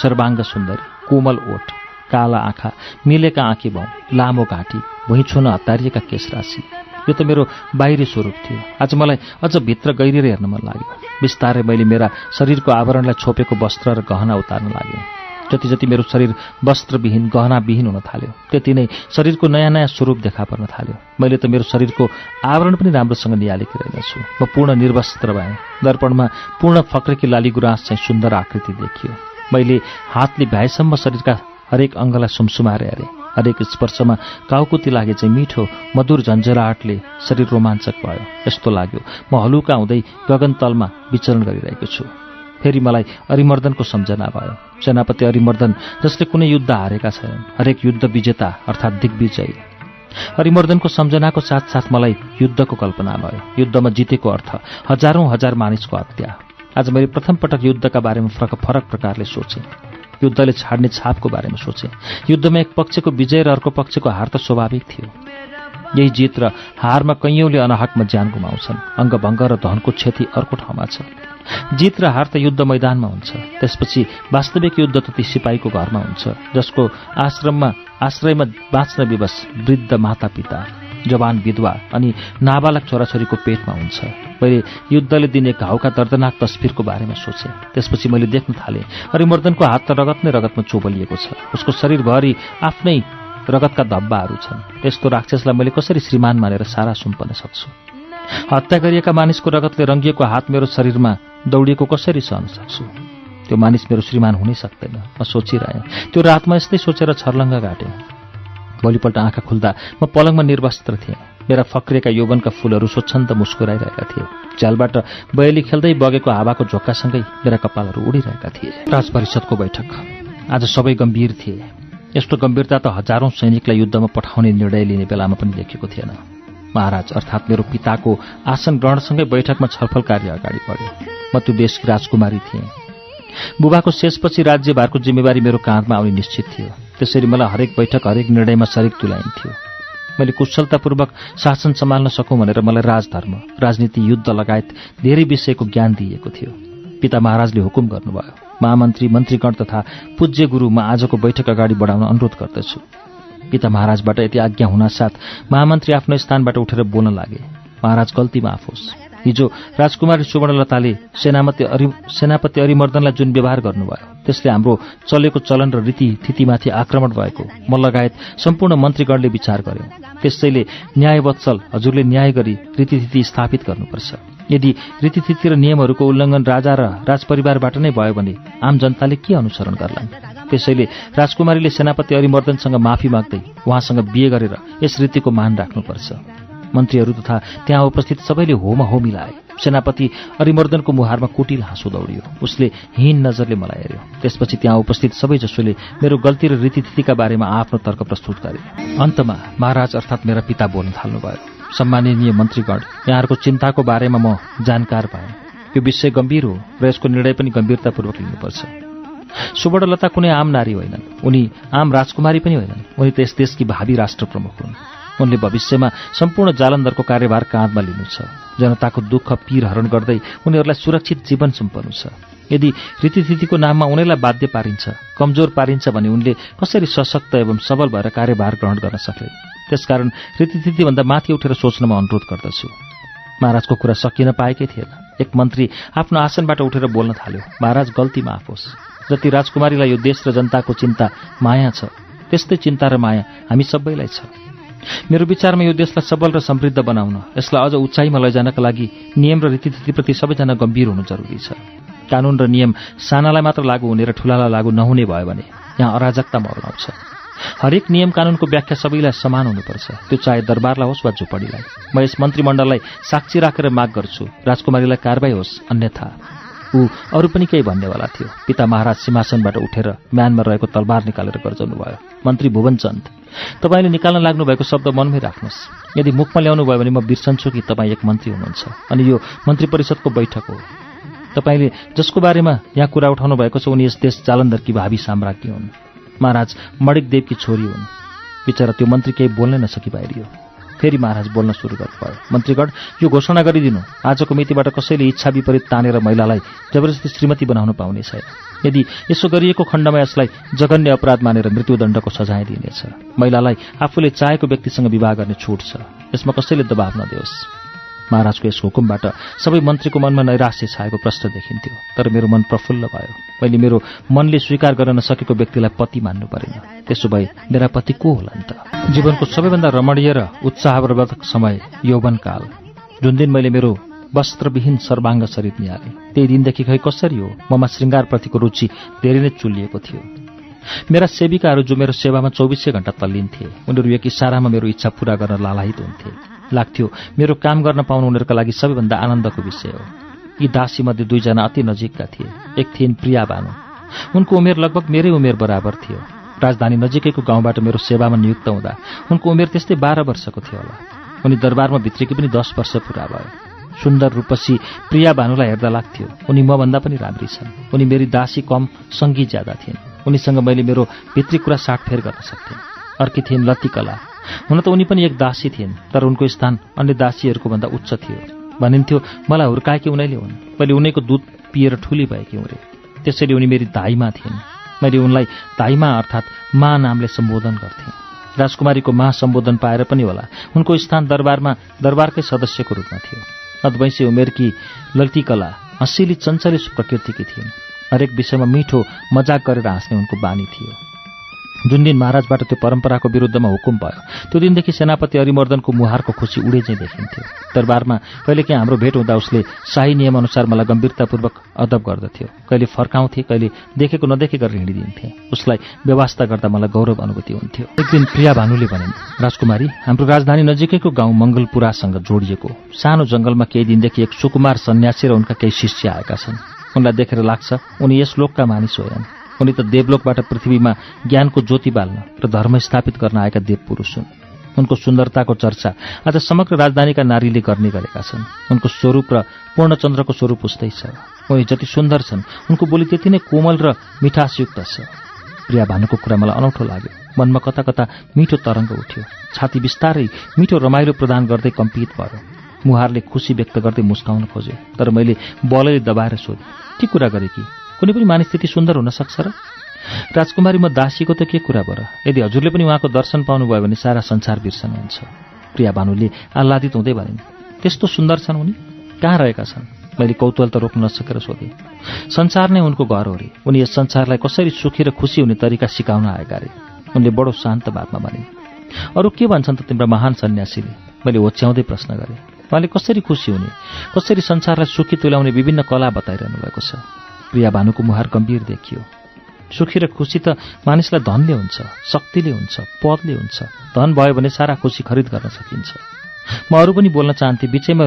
सर्वाङ्ग सुन्दरी कोमल ओठ काला आँखा मिलेका आँखी भाउ लामो घाँटी भुइँ छुन हतारिएका केश राशि। यो त मेरो बाहिरी स्वरूप थियो। आज मलाई अझ भित्र गहिरेर हेर्न मन लाग्यो। बिस्तारै मैले मेरा शरीरको आवरणलाई छोपेको वस्त्र र गहना उतार्न लागेँ। जति जति मेरो शरीर वस्त्रविहीन गहनाविहीन हुन थाल्यो। त्यति नै शरीरको नयाँ नयाँ स्वरूप देखा पर्न थाल्यो। मैले त मेरो शरीरको आवरण पनि राम्रोसँग निहालेकी रहेनछु। म पूर्ण निर्वस्त्र भएँ। दर्पणमा पूर्ण फक्रेकी लाली गुराँस चाहिँ सुन्दर आकृति देखियो। मैले हातले भ्याएसम्म शरीरका हरेक अङ्गलाई सुमसुमाएर हेरेँ हरेक स्पर्शमा काउकुती लागे चाहिँ मिठो मधुर झन्झराहटले शरीर रोमाञ्चक भयो। यस्तो लाग्यो। म हलुका हुँदै गगनतलमा विचरण गरिरहेको छु। फेरि मलाई अरिमर्दनको सम्झना भयो। सेनापति अरिमर्दन जसले कुनै युद्ध हारेका छैनन्। हरेक युद्ध विजेता अर्थात् दिग्विजयी। अरिमर्दनको सम्झनाको साथसाथ मलाई युद्धको कल्पना भयो। युद्धमा जितेको अर्थ हजारौं हजार मानिसको हत्या। आज मैले प्रथम पटक युद्धका बारेमा फरक फरक प्रकारले सोचेँ। युद्धले छाड्ने छापको बारेमा सोचेँ। युद्धमा एक पक्षको विजय र अर्को पक्षको हार त स्वाभाविक थियो। यही जित र हारमा कैयौँले अनाहकमा ज्यान गुमाउँछन्। अङ्गभङ्ग र धनको क्षति अर्को ठाउँमा छ। जित र हार त युद्ध मैदानमा हुन्छ। त्यसपछि वास्तविक युद्ध त ती सिपाहीको घरमा हुन्छ जसको आश्रममा आश्रयमा बाँच्न विवश वृद्ध मातापिता जवान विधवा अनि नाबालक छोराछोरीको पेटमा हुन्छ। मैले युद्धले दिने घाउका दर्दनाक तस्विरको बारेमा सोचेँ। त्यसपछि मैले देख्न थालेँ अरिमर्दनको हात त रगत नै रगतमा चोबलिएको छ। उसको शरीरभरि आफ्नै रगतका धब्बाहरू छन्। त्यस्तो राक्षसलाई मैले कसरी श्रीमान मानेर सारा सुम्पन सक्छु? हत्या गरिएका मानिसको रगतले रङ्गिएको हात मेरो शरीरमा दौडिएको कसरी सहन सक्छु? त्यो मानिस मेरो श्रीमान हुनै सक्दैन म सोचिरहेँ। त्यो रातमा यस्तै सोचेर छर्लङ्ग घाटेँ। भोलिपल्ट आँखा खुल्दा म पलङमा निर्वस्त्र थिएँ। मेरा फक्रिएका यौवनका फूलहरू स्वच्छन्द मुस्कुराइरहेका थिए। झ्यालबाट बयली खेल्दै बगेको हावाको झोक्कासँगै मेरा कपालहरू उडिरहेका थिए। राजपरिषदको बैठक। आज सबै गम्भीर थिए। यस्तो गम्भीरता त हजारौं सैनिकलाई युद्धमा पठाउने निर्णय लिने बेलामा पनि देखिएको थिएन। महाराज अर्थात् मेरो पिताको आसन ग्रहणसँगै बैठकमा छलफल कार्य अगाडि बढ्यो। म त्यो देशकी राजकुमारी थिएँ। बुबाको शेषपछि राज्यभारको जिम्मेवारी मेरो काँधमा आउने निश्चित थियो। त्यसरी मलाई हरेक बैठक हरेक निर्णयमा शरीक तुलाइन्थ्यो मैले कुशलतापूर्वक शासन सम्हाल्न सकौँ भनेर मलाई राजधर्म राजनीति युद्ध लगायत धेरै विषयको ज्ञान दिइएको थियो। पिता महाराजले हुकुम गर्नुभयो। महामन्त्री मन्त्रीगण तथा पूज्य गुरु म आजको बैठक अगाडि बढाउन अनुरोध गर्दछु। पिता महाराजबाट यति आज्ञा हुनासाथ महामन्त्री आफ्नो स्थानबाट उठेर बोल्न लागे। महाराज गल्तीमा आफोस्। हिजो राजकुमारी सुवर्णलताले सेनामती अरि सेनापति अरिमर्दनलाई जुन व्यवहार गर्नुभयो त्यसले हाम्रो चलेको चलन र रीतिथितिमाथि आक्रमण भएको म लगायत सम्पूर्ण मन्त्रीगणले विचार गर्यो। त्यसैले न्यायवत्सल हजुरले न्याय गरी रीतिथिति स्थापित गर्नुपर्छ। यदि रीतिथिति र नियमहरूको उल्लङ्घन राजा र राजपरिवारबाट नै भयो भने आम जनताले के अनुसरण गर्लान्? त्यसैले राजकुमारीले सेनापति अरिमर्दनसँग माफी माग्दै उहाँसँग बिहे गरेर यस रीतिको मान राख्नुपर्छ। मन्त्रीहरू तथा त्यहाँ उपस्थित सबैले होमा हो मिलाए सेनापति अरिमर्दनको मुहारमा कुटिल हाँसो दौडियो। उसले हिन नजरले मलाई हेऱ्यो। त्यसपछि त्यहाँ उपस्थित सबैजसोले मेरो गल्ती र रीतिथितिका बारेमा आफ्नो तर्क प्रस्तुत गरे। अन्तमा महाराज अर्थात् मेरा पिता बोल्न थाल्नुभयो। सम्माननीय मन्त्रीगण यहाँहरूको चिन्ताको बारेमा म जानकार पाएँ यो विषय गम्भीर हो र यसको निर्णय पनि गम्भीरतापूर्वक लिनुपर्छ। सुवर्णलता कुनै आम नारी होइनन्। उनी आम राजकुमारी पनि होइनन्। उनी त यस देशकी भावी राष्ट्र प्रमुख हुन्। उनले भविष्यमा सम्पूर्ण जालन्धरको कार्यभार काँधमा लिनु छ। जनताको दुःख पीर हरण गर्दै उनीहरूलाई सुरक्षित जीवन सुम्पनु छ। यदि रीतिथितिको नाममा उनीहरूलाई बाध्य पारिन्छ कमजोर पारिन्छ भने उनले कसरी सशक्त एवं सबल भएर कार्यभार ग्रहण गर्न सक्ले त्यसकारण रीतिथितिभन्दा माथि उठेर सोच्न म अनुरोध गर्दछु। महाराजको कुरा सकिन पाएकै थिएन। एक मन्त्री आफ्नो आसनबाट उठेर बोल्न थाल्यो महाराज गल्तीमा आफोस् जति राजकुमारीलाई यो देश र जनताको चिन्ता माया छ त्यस्तै चिन्ता र माया हामी सबैलाई छ। मेरो विचारमा यो देशलाई सबल र समृद्ध बनाउन यसलाई अझ उचाइमा लैजानका लागि नियम र रीतिथितिप्रति सबैजना गम्भीर हुनु जरुरी छ। कानुन र नियम सानालाई मात्र लागू हुने र ठुलालाई लागू नहुने भयो भने यहाँ अराजकता मर्लाउँछ हरेक नियम कानुनको व्याख्या सबैलाई समान हुनुपर्छ। त्यो चाहे दरबारलाई होस् वा झुपडीलाई। म यस मन्त्रीमण्डललाई साक्षी राखेर माग गर्छु। राजकुमारीलाई कारवाही होस् अन्यथा ऊ अरू पनि केही भन्नेवाला थियो। पिता महाराज सिंहासनबाट उठेर म्यानमा रहेको तलवार निकालेर गर्जाउनु भयो मन्त्री भुवनचन्द तपाईँले निकाल्न लाग्नुभएको शब्द मनमै राख्नुहोस्। यदि मुखमा ल्याउनु भयो भने म बिर्सन्छु कि तपाईँ एक मन्त्री हुनुहुन्छ। अनि यो मन्त्री परिषदको बैठक हो। तपाईँले जसको बारेमा यहाँ कुरा उठाउनु भएको छ उनी यस देश जालन्धरकी भावी साम्राज्ञी हुन्। महाराज मणिक देवकी छोरी हुन्। बिचरा त्यो मन्त्री केही बोल्नै नसकी बाहिरियो फेरि महाराज बोल्न सुरु गर्नुभयो मन्त्रीगण यो घोषणा गरिदिनु। आजको मितिबाट कसैले इच्छा विपरीत तानेर महिलालाई जबरजस्ती श्रीमती बनाउन पाउने छैन। यदि यसो गरिएको खण्डमा यसलाई जघन्य अपराध मानेर मृत्युदण्डको सजाय दिइनेछ। महिलालाई आफूले चाहेको व्यक्तिसँग विवाह गर्ने छुट छ। यसमा कसैले दबाव नदियोस्। महाराजको यस हुकुमबाट सबै मन्त्रीको मनमा नैराश्य छाएको प्रश्न देखिन्थ्यो। तर मेरो मन प्रफुल्ल भयो। मैले मेरो मनले स्वीकार गर्न नसकेको व्यक्तिलाई पति मान्नु परेन। त्यसो भए मेरा पति को होलान् त? जीवनको सबैभन्दा रमणीय र उत्साहवर्धक समय यौवनकाल जुन दिन मैले मेरो वस्त्रविहीन सर्वाङ्ग शरीर निहालेँ त्यही दिनदेखि खै कसरी हो? ममा श्रृङ्गारप्रतिको रुचि धेरै नै चुलिएको थियो। मेरा सेविकाहरू जो मेरो सेवामा चौबिसै घण्टा तल्लिन्थे उनीहरू एक इसारामा मेरो इच्छा पूरा गर्न लालाहित हुन्थे। लाग्थ्यो। मेरो काम गर्न पाउनु उनीहरूका लागि सबैभन्दा आनन्दको विषय हो। यी दासीमध्ये दुईजना अति नजिकका थिए। एक थिइन् प्रिया बानु उनको उमेर लगभग मेरै उमेर बराबर थियो। राजधानी नजिकैको गाउँबाट मेरो सेवामा नियुक्त हुँदा उनको उमेर त्यस्तै बाह्र वर्षको थियो होला। उनी दरबारमा भित्रेकी पनि दस वर्ष पुरा भयो। सुन्दर रूपसी प्रिया भानुलाई हेर्दा लाग्थ्यो उनी मभन्दा पनि राम्री छन्। उनी मेरी दासी कम सङ्गी ज्यादा थिइन्। उनीसँग मैले मेरो भित्री कुरा साटफेर गर्न सक्थेँ। अर्की थिइन् लतिकला। हुन त उनी पनि एक दासी थिइन् तर उनको स्थान अन्य दासीहरूको भन्दा उच्च थियो। भनिन्थ्यो मलाई हुर्काएकी उनैले हुन्। मैले उनैको दुध पिएर ठुली भएकी हुँ त्यसैले उनी मेरी दाईमा थिइन्। मैले उनलाई दाईमा अर्थात् मा नामले सम्बोधन गर्थेँ। राजकुमारीको मा सम्बोधन पाएर पनि होला। उनको स्थान दरबारमा दरबारकै सदस्यको रूपमा थियो। अद्वैंशी उमेरकी ललितकला हँसिली चञ्चली प्रकृतिकी थिइन्। हरेक विषयमा मिठो मजाक गरेर हाँस्ने उनको बानी थियो। जुन दिन महाराजबाट त्यो परम्पराको विरुद्धमा हुकुम भयो त्यो दिनदेखि सेनापति अरिमर्दनको मुहारको खुसी उडे चाहिँ देखिन्थ्यो। दरबारमा कहिले काहीँ हाम्रो भेट हुँदा उसले शाही नियमअनुसार मलाई गम्भीरतापूर्वक अदब गर्दथ्यो। कहिले फर्काउँथे कहिले देखेको नदेखे गरेर हिँडिदिन्थे उसलाई व्यवस्था गर्दा मलाई गौरव अनुभूति हुन्थ्यो। एक दिन प्रिया भानुले भनिन् राजकुमारी हाम्रो राजधानी नजिकैको गाउँ मङ्गलपुरासँग जोडिएको सानो जङ्गलमा केही दिनदेखि एक सुकुमार सन्यासी र उनका केही शिष्य आएका छन्। उनलाई देखेर लाग्छ उनी यस लोकका मानिस होइन् उनी त देवलोकबाट पृथ्वीमा ज्ञानको ज्योति बाल्न र धर्म स्थापित गर्न आएका देव पुरुष हुन् उनको सुन्दरताको चर्चा आज समग्र राजधानीका नारीले गर्ने गरेका छन्। उनको स्वरूप र पूर्णचन्द्रको स्वरूप उस्तै छ। उनी जति सुन्दर छन् उनको बोली त्यति नै कोमल र मिठासयुक्त छ। प्रिया भानुको कुरा मलाई अनौठो लाग्यो। मनमा कता कता मिठो तरङ्ग उठ्यो। छाती बिस्तारै मिठो रमाइलो प्रदान गर्दै कम्पित भयो। मुहारले खुसी व्यक्त गर्दै मुस्काउन खोज्यो। तर मैले बलैले दबाएर सोधेँ के कुरा गरेँ कि? कुनै पनि मानिस त्यति सुन्दर हुन सक्छ र? राजकुमारी म दासीको त के कुरा बर? यदि हजुरले पनि उहाँको दर्शन पाउनुभयो भने सारा संसार बिर्सनुहुन्छ। प्रिया भानुले आह्लादित हुँदै भनिन् त्यस्तो सुन्दर छन् उनी? कहाँ रहेका छन्? मैले कौतूहल त रोक्न नसकेर सोधेँ। संसार नै उनको घर हो रे। उनी यस संसारलाई कसरी सुखी र खुसी हुने तरिका सिकाउन आएका रे? उनले बडो शान्त बातमा भने अरू के भन्छन् त तिम्रो महान सन्यासीले? मैले होच्याउँदै प्रश्न गरेँ उहाँले कसरी खुसी हुने? कसरी संसारलाई सुखी तुल्याउने विभिन्न कला बताइरहनु भएको छ? प्रिया भानुको मुहार गम्भीर देखियो। सुखी र खुसी त मानिसलाई धनले हुन्छ शक्तिले हुन्छ पदले हुन्छ। धन भयो भने सारा खुसी खरिद गर्न सकिन्छ। म अरू पनि बोल्न चाहन्थेँ बिचैमा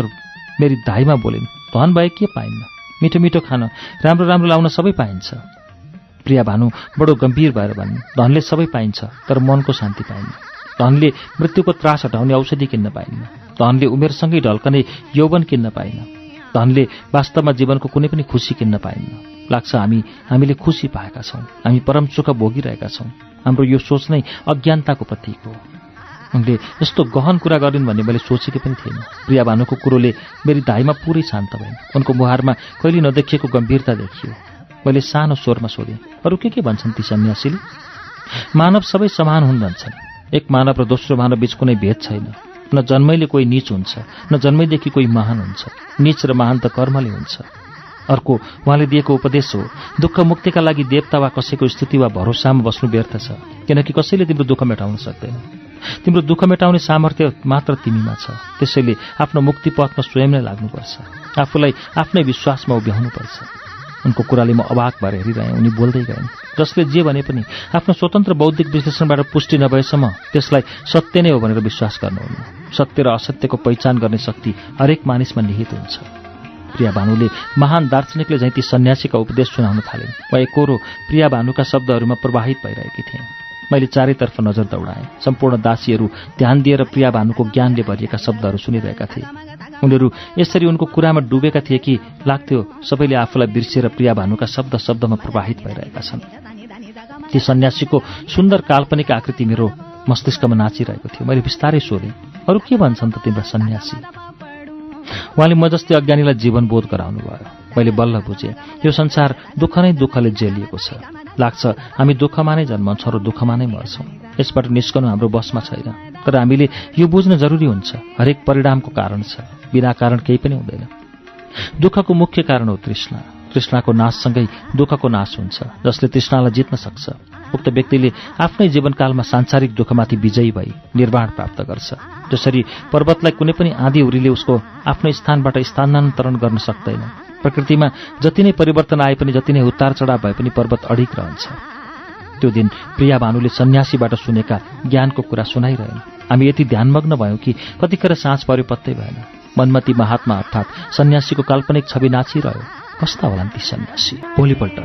मेरी धाइमा बोलिन् धन भए के पाइन्न? मिठो मिठो खान राम्रो राम्रो लाउन सबै पाइन्छ। प्रिया भानु बडो गम्भीर भएर भनिन् धनले सबै पाइन्छ तर मनको शान्ति पाइन्न। धनले मृत्युको त्रास हटाउने औषधि किन्न पाइन्न। धनले उमेरसँगै ढल्कने यौवन किन्न पाइन्न। धनले वास्तवमा जीवनको कुनै पनि खुसी किन्न पाइन्न। लाग्छ हामी हामीले खुसी पाएका छौँ। हामी परम सुख भोगिरहेका छौँ। हाम्रो यो सोच नै अज्ञानताको प्रतीक हो। उनले यस्तो गहन कुरा गरिन् भन्ने मैले सोचेकै पनि थिएन। प्रिया भानुको कुरोले मेरी धाइमा पुरै शान्त भइन्। उनको मुहारमा कहिले नदेखिएको गम्भीरता देखियो। मैले सानो स्वरमा सोधेँ अरू के के भन्छन् ती सन्यासीले? मानव सबै समान हुन् भन्छन्। एक मानव र दोस्रो मानव बीच कुनै भेद छैन। न जन्मैले कोही निच हुन्छ न जन्मैदेखि कोही महान हुन्छ। निच र महान त कर्मले हुन्छ। अर्को उहाँले दिएको उपदेश हो दुःख मुक्तिका लागि देवता वा कसैको स्थिति वा भरोसामा बस्नु व्यर्थ छ किनकि कसैले तिम्रो दुःख मेटाउन सक्दैन। तिम्रो दुःख मेटाउने सामर्थ्य मात्र तिमीमा छ त्यसैले आफ्नो मुक्ति पथमा स्वयं नै लाग्नुपर्छ आफूलाई आफ्नै विश्वासमा उभ्याउनुपर्छ। उनको कुराले म अवाक भएर हेरिरहेँ उनी बोल्दै गएन् जसले जे भने पनि आफ्नो स्वतन्त्र बौद्धिक विश्लेषणबाट पुष्टि नभएसम्म त्यसलाई सत्य नै हो भनेर विश्वास गर्नुहुन्न। सत्य र असत्यको पहिचान गर्ने शक्ति हरेक मानिसमा निहित हुन्छ। प्रिया भानुले महान दार्शनिकले झैँ सन्यासीका उपदेश सुनाउन थालिन्। वा एकरो प्रिया भानुका शब्दहरूमा प्रवाहित भइरहेकी थिएँ। मैले चारैतर्फ नजर दौडाएँ। सम्पूर्ण दासीहरू ध्यान दिएर प्रिया भानुको ज्ञानले भरिएका शब्दहरू सुनिरहेका थिए। उनीहरू यसरी उनको कुरामा डुबेका थिए कि लाग्थ्यो सबैले आफूलाई बिर्सिएर प्रिया भानुका शब्द शब्दमा प्रवाहित भइरहेका छन्। ती सन्यासीको सुन्दर काल्पनिक आकृति मेरो मस्तिष्कमा नाचिरहेको थियो। मैले बिस्तारै सोधेँ अरू के भन्छन् त तिम्रा सन्यासी? उहाँले म जस्तै अज्ञानीलाई जीवन बोध गराउनु भयो। मैले बल्ल बुझेँ यो संसार दुःख नै दुःखले जेलिएको छ। लाग्छ हामी दुःखमा नै जन्मन्छौँ र दुःखमा नै मर्छौँ। यसबाट निस्कनु हाम्रो बसमा छैन। तर हामीले यो बुझ्न जरुरी हुन्छ। हरेक परिणामको कारण छ। बिना कारण केही पनि हुँदैन। दुःखको मुख्य कारण हो तृष्णा। तृष्णाको नाशसँगै दुःखको नाश हुन्छ जसले तृष्णालाई जित्न सक्छ। उक्त व्यक्तिले आफ्नै जीवनकालमा सांसारिक दुःखमाथि विजयी भई निर्वाण प्राप्त गर्छ। जसरी पर्वतलाई कुनै पनि आँधी उरीले उसको आफ्नो स्थानबाट स्थानान्तरण गर्न सक्दैन। प्रकृतिमा जति नै परिवर्तन आए पनि जति नै उतार चढाव भए पनि पर्वत अडिक रहन्छ। त्यो दिन प्रिया भानुले सन्यासीबाट सुनेका ज्ञानको कुरा सुनाइरहेन् हामी यति ध्यानमग्न भयौँ कि कतिखेर साँझ पर्यो पत्तै भएन। मनमती महात्मा अर्थात् सन्यासीको काल्पनिक छवि नाचिरह्यो। कस्ता होलान् ती सन्यासी? भोलिपल्ट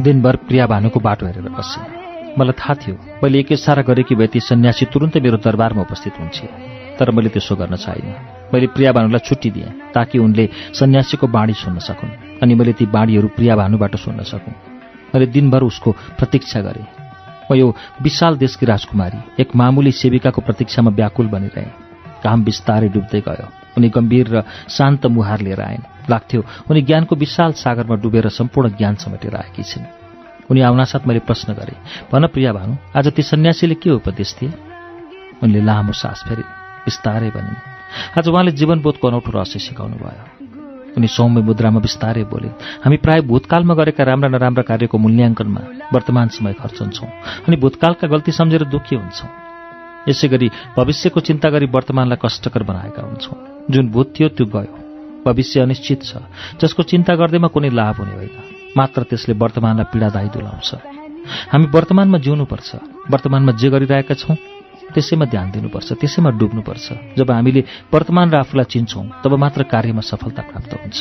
दिनभर प्रिया भानुको बाटो हेरेर बसेँ। मलाई थाहा थियो मैले एक इसारा गरेकी भए ती सन्यासी तुरन्तै मेरो दरबारमा उपस्थित हुन्थे तर मैले त्यसो गर्न चाहिनँ मैले प्रिया भानुलाई छुट्टी दिएँ ताकि उनले सन्यासीको बाणी सुन्न सकुन् अनि मैले ती बाणीहरू प्रिया भानुबाट सुन्न सकुँ मैले दिनभर उसको प्रतीक्षा गरेँ। म यो विशाल देशकी राजकुमारी एक मामुली सेविकाको प्रतीक्षामा व्याकुल बनिरहेँ। काम बिस्तारै डुब्दै गयो। उनी गम्भीर र शान्त मुहार लिएर आइन्। लाग्थ्यो उनी ज्ञानको विशाल सागरमा डुबेर सम्पूर्ण ज्ञान समेटेर आएकी छिन्। उनी आउनासाथ मैले प्रश्न गरेँ भन प्रिया भानु आज ती सन्यासीले के उपदेश थिए उनले लामो सास फेरि बिस्तारै भनिन् आज उहाँले जीवनबोधको अनौठो रहस्य सिकाउनु भयो। उनी सौम्य मुद्रामा बिस्तारै बोले हामी प्राय भूतकालमा गरेका राम्रा नराम्रा कार्यको मूल्याङ्कनमा वर्तमान समय खर्चन्छौँ अनि भूतकालका गल्ती सम्झेर दुःखी हुन्छौँ। यसै गरी भविष्यको चिन्ता गरी वर्तमानलाई कष्टकर बनाएका हुन्छौँ। जुन भूत थियो त्यो गयो भविष्य अनिश्चित छ जसको चिन्ता गर्दैमा कुनै लाभ हुने होइन। मात्र त्यसले वर्तमानलाई पीडादायी दुलाउँछ। हामी वर्तमानमा जिउनुपर्छ। वर्तमानमा जे गरिरहेका छौँ त्यसैमा ध्यान दिनुपर्छ त्यसैमा डुब्नुपर्छ। जब हामीले वर्तमान र आफूलाई चिन्छौँ तब मात्र कार्यमा सफलता प्राप्त हुन्छ।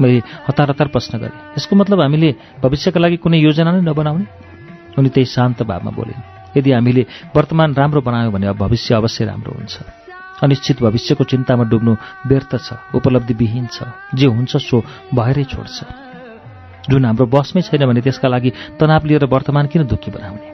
मैले हतार हतार प्रश्न गरेँ यसको मतलब हामीले भविष्यका लागि कुनै योजना नै नबनाउने? उनी त्यही शान्त भावमा बोलिन् यदि हामीले वर्तमान राम्रो बनायौँ भने अब भविष्य अवश्य राम्रो हुन्छ। अनिश्चित भविष्यको चिन्तामा डुब्नु व्यर्थ छ उपलब्धिविहीन छ। जे हुन्छ सो भएरै छोड्छ। जुन हाम्रो बसमै छैन भने त्यसका लागि तनाव लिएर वर्तमान किन दुःखी बनाउने?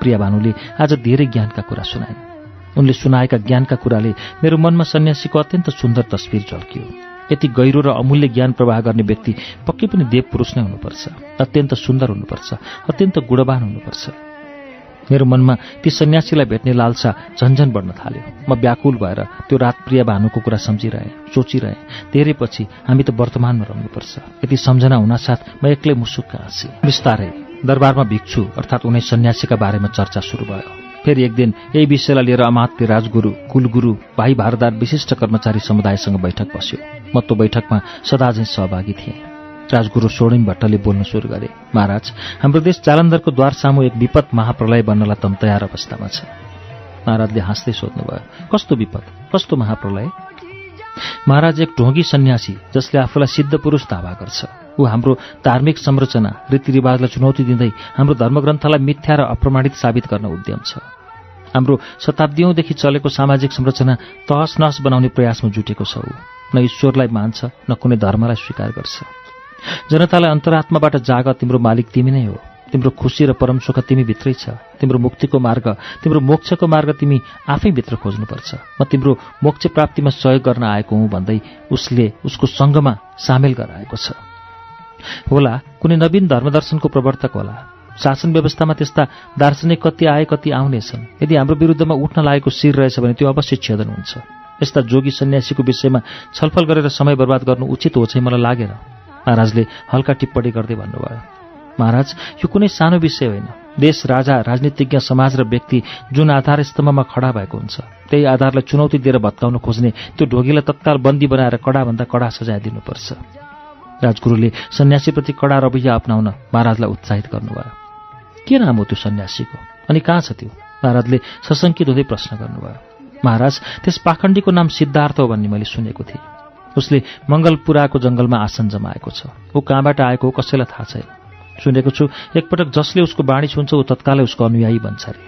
प्रिया भानुले आज धेरै ज्ञानका कुरा सुनाइन् उनले सुनाएका ज्ञानका कुराले मेरो मनमा सन्यासीको अत्यन्त सुन्दर तस्विर झल्कियो। यति गहिरो र अमूल्य ज्ञान प्रवाह गर्ने व्यक्ति पक्कै पनि देव पुरुष नै हुनुपर्छ। अत्यन्त सुन्दर हुनुपर्छ। अत्यन्त गुणवान हुनुपर्छ। मेरो मनमा ती सन्यासीलाई भेट्ने लालसा झन्झन बढ्न थाल्यो। म व्याकुल भएर त्यो रात प्रिय भानुको कुरा सम्झिरहेँ सोचिरहेँ। धेरै पछि हामी त वर्तमानमा रहनुपर्छ। यति सम्झना हुनासाथ म एक्लै मुसुक्क हाँसेँ। बिस्तारै दरबारमा भिक्षु अर्थात् उनै सन्यासीका बारेमा चर्चा सुरु भयो। फेरि एक दिन यही विषयलाई लिएर अमात्य राजगुरु कुलगुरु भाइ भारदार विशिष्ट कर्मचारी समुदायसँग बैठक बस्यो। म त्यो बैठकमा सदाझै सहभागी थिएँ। राजगुरु स्वर्णिम भट्टले बोल्न सुरु गरे। महाराज हाम्रो देश जालन्धरको द्वार सामु एक विपद महाप्रलय बन्नलाई तम तयार अवस्थामा छ। महाराजले हाँस्दै सोध्नुभयो कस्तो विपद? कस्तो महाप्रलय? महाराज एक ढोगी सन्यासी जसले आफूलाई सिद्ध पुरुष दावा गर्छ। ऊ हाम्रो धार्मिक संरचना रीतिरिवाजलाई चुनौती दिँदै हाम्रो धर्मग्रन्थलाई मिथ्या र अप्रमाणित साबित गर्न उद्यम छ। हाम्रो शताब्दीौँदेखि चलेको सामाजिक संरचना तहस नहस बनाउने प्रयासमा जुटेको छ ऊ। न ईश्वरलाई मान्छ न कुनै धर्मलाई स्वीकार गर्छ। जनतालाई अन्तरात्माबाट जाग तिम्रो मालिक तिमी नै हो। तिम्रो खुसी र परम सुख तिमी भित्रै छ। तिम्रो मुक्तिको मार्ग तिम्रो मोक्षको मार्ग तिमी आफै भित्र खोज्नुपर्छ। म तिम्रो मोक्ष प्राप्तिमा सहयोग गर्न आएको हुँ भन्दै उसले उसको सङ्घमा सामेल गराएको छ। होला कुनै नवीन धर्मदर्शनको प्रवर्तक होला। शासन व्यवस्थामा त्यस्ता दार्शनिक कति आए कति आउनेछन्। यदि हाम्रो विरुद्धमा उठ्न लागेको शिर रहेछ भने त्यो अवश्य छेदन हुन्छ। यस्ता जोगी सन्यासीको विषयमा छलफल गरेर समय बर्बाद गर्नु उचित हो चाहिँ मलाई लागेन। महाराजले हल्का टिप्पणी गर्दै भन्नुभयो महाराज यो कुनै सानो विषय होइन। देश राजा राजनीतिज्ञ समाज र व्यक्ति जुन आधार स्तम्भमा खडा भएको हुन्छ त्यही आधारलाई चुनौती दिएर भत्काउन खोज्ने त्यो ढोगीलाई तत्काल बन्दी बनाएर कडाभन्दा कडा सजाय दिनुपर्छ राजगुरुले सन्यासीप्रति कडा रवैया अप्नाउन महाराजलाई उत्साहित गर्नुभयो। के नाम हो त्यो सन्यासीको? अनि कहाँ छ त्यो? महाराजले सशङ्कित हुँदै प्रश्न गर्नुभयो महाराज त्यस पाखण्डीको नाम सिद्धार्थ हो भन्ने मैले सुनेको थिएँ। उसले मङ्गलपुराको जङ्गलमा आसन जमाएको छ। ऊ कहाँबाट आएको हो कसैलाई थाहा छैन। सुनेको छु एकपटक जसले उसको बाणी सुन्छ ऊ तत्कालै उसको अनुयायी बन्छ अरे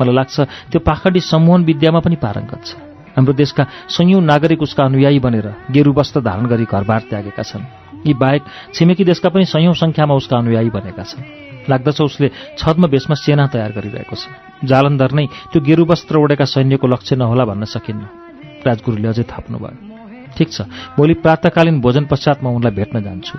मलाई लाग्छ त्यो पाखण्डी सम्मोहन विद्यामा पनि पारङ्गत छ। हाम्रो देशका संयौँ नागरिक उसका अनुयायी बनेर गेरु वस्त्र धारण गरी घरबार त्यागेका छन्। यी बाहेक छिमेकी देशका पनि संयौँ सङ्ख्यामा उसका अनुयायी बनेका छन्। लाग्दछ उसले छद्म बेसमा सेना तयार गरिरहेको छ। जालन्धर नै त्यो गेरु वस्त्र ओढेका सैन्यको लक्ष्य नहोला भन्न सकिन्न। राजगुरुले अझै थप्नुभयो। ठिक छ। भोलि प्रातकालीन भोजन पश्चात म उनलाई भेट्न जान्छु।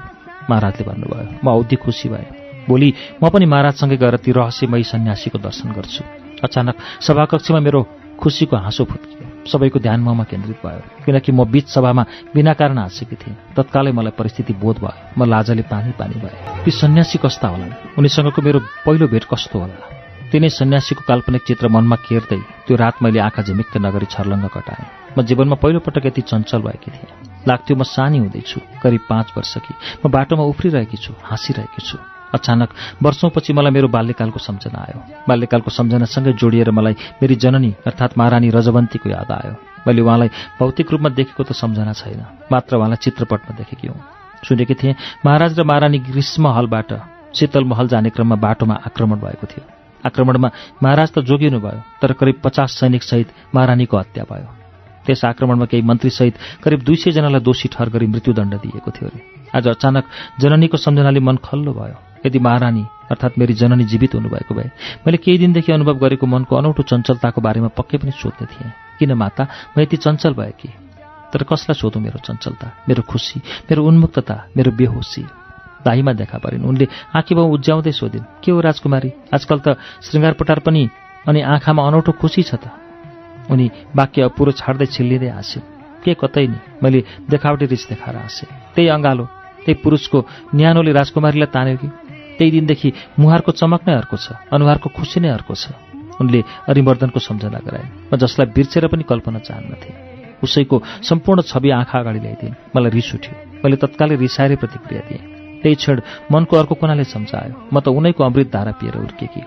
महाराजले भन्नुभयो म औधी खुसी भएँ। भोलि म पनि महाराजसँगै गएर ती रहस्यमयी सन्यासीको दर्शन गर्छु। अचानक सभाकक्षमा मेरो खुसीको हाँसो फुत्कियो। सबैको ध्यान ममा केन्द्रित भयो किनकि म बीच सभामा बिना कारण हाँसेकी थिएँ। तत्कालै मलाई परिस्थिति बोध भयो। म लाजले पानी पानी भएँ। ती सन्यासी कस्ता होलान्? उनीसँगको मेरो पहिलो भेट कस्तो होला? तिनै सन्यासीको काल्पनिक चित्र मनमा केर्दै त्यो रात मैले आँखा झिमिक्क नगरी छर्लङ्ग कटाएँ। म जीवनमा पहिलोपटक यति चञ्चल भएकी थिएँ। लाग्थ्यो म सानी हुँदैछु करिब पाँच वर्ष कि म बाटोमा उफ्रिरहेकी छु हाँसिरहेकी छु। अचानक वर्षौँपछि मलाई मेरो बाल्यकालको सम्झना आयो। बाल्यकालको सम्झनासँगै जोडिएर मलाई मेरी जननी अर्थात् महारानी रजवन्तीको याद आयो। मैले उहाँलाई भौतिक रूपमा देखेको त सम्झना छैन मात्र उहाँलाई चित्रपटमा देखेकी हुँ। सुनेकी थिएँ महाराज र महारानी ग्रीष्म हलबाट शीतल महल जाने क्रममा बाटोमा आक्रमण भएको थियो। आक्रमणमा महाराज त जोगिनु भयो तर करिब पचास सैनिकसहित महारानीको हत्या भयो। त्यस आक्रमणमा केही मन्त्रीसहित करिब दुई सयजनालाई दोषी ठहर गरी मृत्युदण्ड दिएको थियो अरे। आज अचानक जननीको सम्झनाले मन खल्लो भयो। यदि महारानी अर्थात् मेरी जननी जीवित हुनुभएको भए मैले केही दिनदेखि अनुभव गरेको मनको अनौठो चञ्चलताको बारेमा पक्कै पनि सोध्ने थिएँ। किन माता म यति चञ्चल भए कि? तर कसलाई सोधौँ मेरो चञ्चलता मेरो खुसी मेरो उन्मुक्तता मेरो बेहोसी? दाहीमा देखा परिन्। उनले आँखी भाउ उज्याउँदै सोधिन् के हो राजकुमारी? आजकल त श्रृङ्गार पनि अनि आँखामा अनौठो खुसी छ त उनी वाक्य अपुरो छाड्दै छिल्लिँदै हाँसिन् के कतै नि? मैले देखावटी रिस देखाएर हाँसेँ। त्यही अँगालो त्यही पुरुषको न्यानोले राजकुमारीलाई तान्यो कि? त्यही दिनदेखि मुहारको चमक नै अर्को छ अनुहारको खुसी नै अर्को छ उनले अरिमर्दनको सम्झना गराए म जसलाई बिर्सेर पनि कल्पना चाहन्नथे। उसैको सम्पूर्ण छवि आँखा अगाडि ल्याइदिएँ मलाई रिस उठ्यो। मैले तत्कालै रिसाएरै प्रतिक्रिया दिएँ। त्यही क्षण मनको अर्को कुनाले सम्झायो म त उनैको अमृत धारा पिएर उर्केकी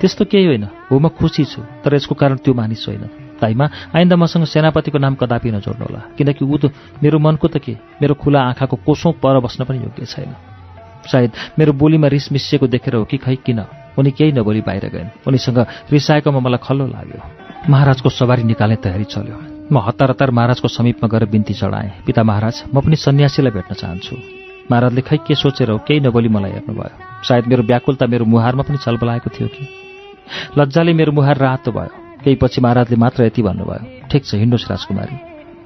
त्यस्तो केही होइन हो म खुसी छु तर यसको कारण त्यो मानिस होइन। ताइमा आइन्दा मसँग सेनापतिको नाम कदापि नजोड्नुहोला किनकि ऊ त मेरो मनको त के? मेरो खुला आँखाको कोसौँ पर बस्न पनि योग्य छैन। सायद मेरो बोलीमा रिस मिसिएको देखेर हो कि खै किन? उनी केही नबोली बाहिर गइन्। उनीसँग रिसाएकोमा मलाई खल्लो लाग्यो। महाराजको सवारी निकाल्ने तयारी चल्यो। म हतार हतार महाराजको समीपमा गएर बिन्ती चढाएँ। पिता महाराज म पनि सन्यासीलाई भेट्न चाहन्छु। महाराजले खै के सोचेर हो केही नबोली मलाई हेर्नुभयो। सायद मेरो व्याकुलता मेरो मुहारमा पनि चलबलाएको थियो कि? लज्जाले मेरो मुहार रातो भयो। केही पछि महाराजले मात्र यति भन्नुभयो ठिक छ हिँड्नुहोस् राजकुमारी।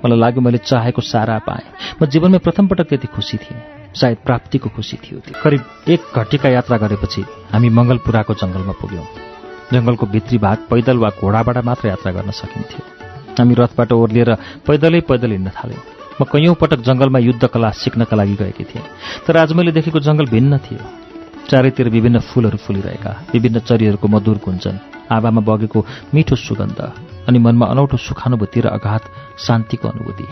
मलाई लाग्यो मैले चाहेको सारा पाएँ। म जीवनमा प्रथमपटक त्यति खुसी थिएँ। सायद प्राप्तिको खुसी थियो त्यो। करिब एक घटिका यात्रा गरेपछि हामी मङ्गलपुराको जङ्गलमा पुग्यौँ। जङ्गलको भित्री भाग पैदल वा घोडाबाट मात्र यात्रा गर्न सकिन्थ्यो। हामी रथबाट ओर्लिएर पैदलै पैदल हिँड्न थाल्यौँ। म कैयौँ पटक जङ्गलमा युद्ध कला सिक्नका लागि गएकी थिएँ। तर आज मैले देखेको जङ्गल भिन्न थियो। चारैतिर विभिन्न फुलहरू फुलिरहेका विभिन्न चरीहरूको मधुर गुन्जन आवामा बगेको मिठो सुगन्ध अनि मनमा अनौठो सुखानुभूति र अगाध शान्तिको अनुभूति।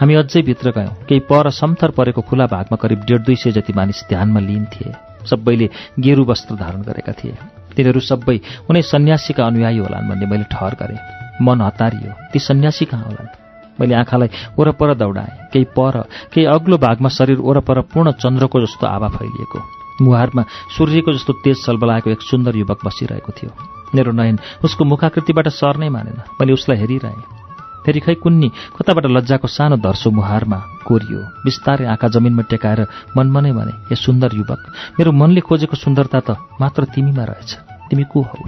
हामी अझै भित्र गयौँ। केही पर समथर परेको खुला भागमा करिब डेढ दुई सय जति मानिस ध्यानमा लिन थिए सबैले गेरु वस्त्र धारण गरेका थिए। तिनीहरू सबै उनै सन्यासीका अनुयायी होलान् भन्ने मैले ठहर गरेँ। मन हतारियो। ती सन्यासी कहाँ होलान्? मैले आँखालाई वरपर दौडाएँ। केही पर केही अग्लो भागमा शरीर वरपर पूर्ण चन्द्रको जस्तो आभा फैलिएको। मुहारमा सूर्यको जस्तो तेज सलबलाएको एक सुन्दर युवक बसिरहेको थियो। मेरो नयन उसको मुखाकृतिबाट सर्नै मानेन। मैले उसलाई हेरिरहेँ। फेरि खै कुन्नी कताबाट लज्जाको सानो धर्सो मुहारमा कोरियो। बिस्तारै आँखा जमिनमा टेकाएर मनमनै भने ए सुन्दर युवक मेरो मनले खोजेको सुन्दरता त मात्र तिमीमा रहेछ। तिमी को हौ?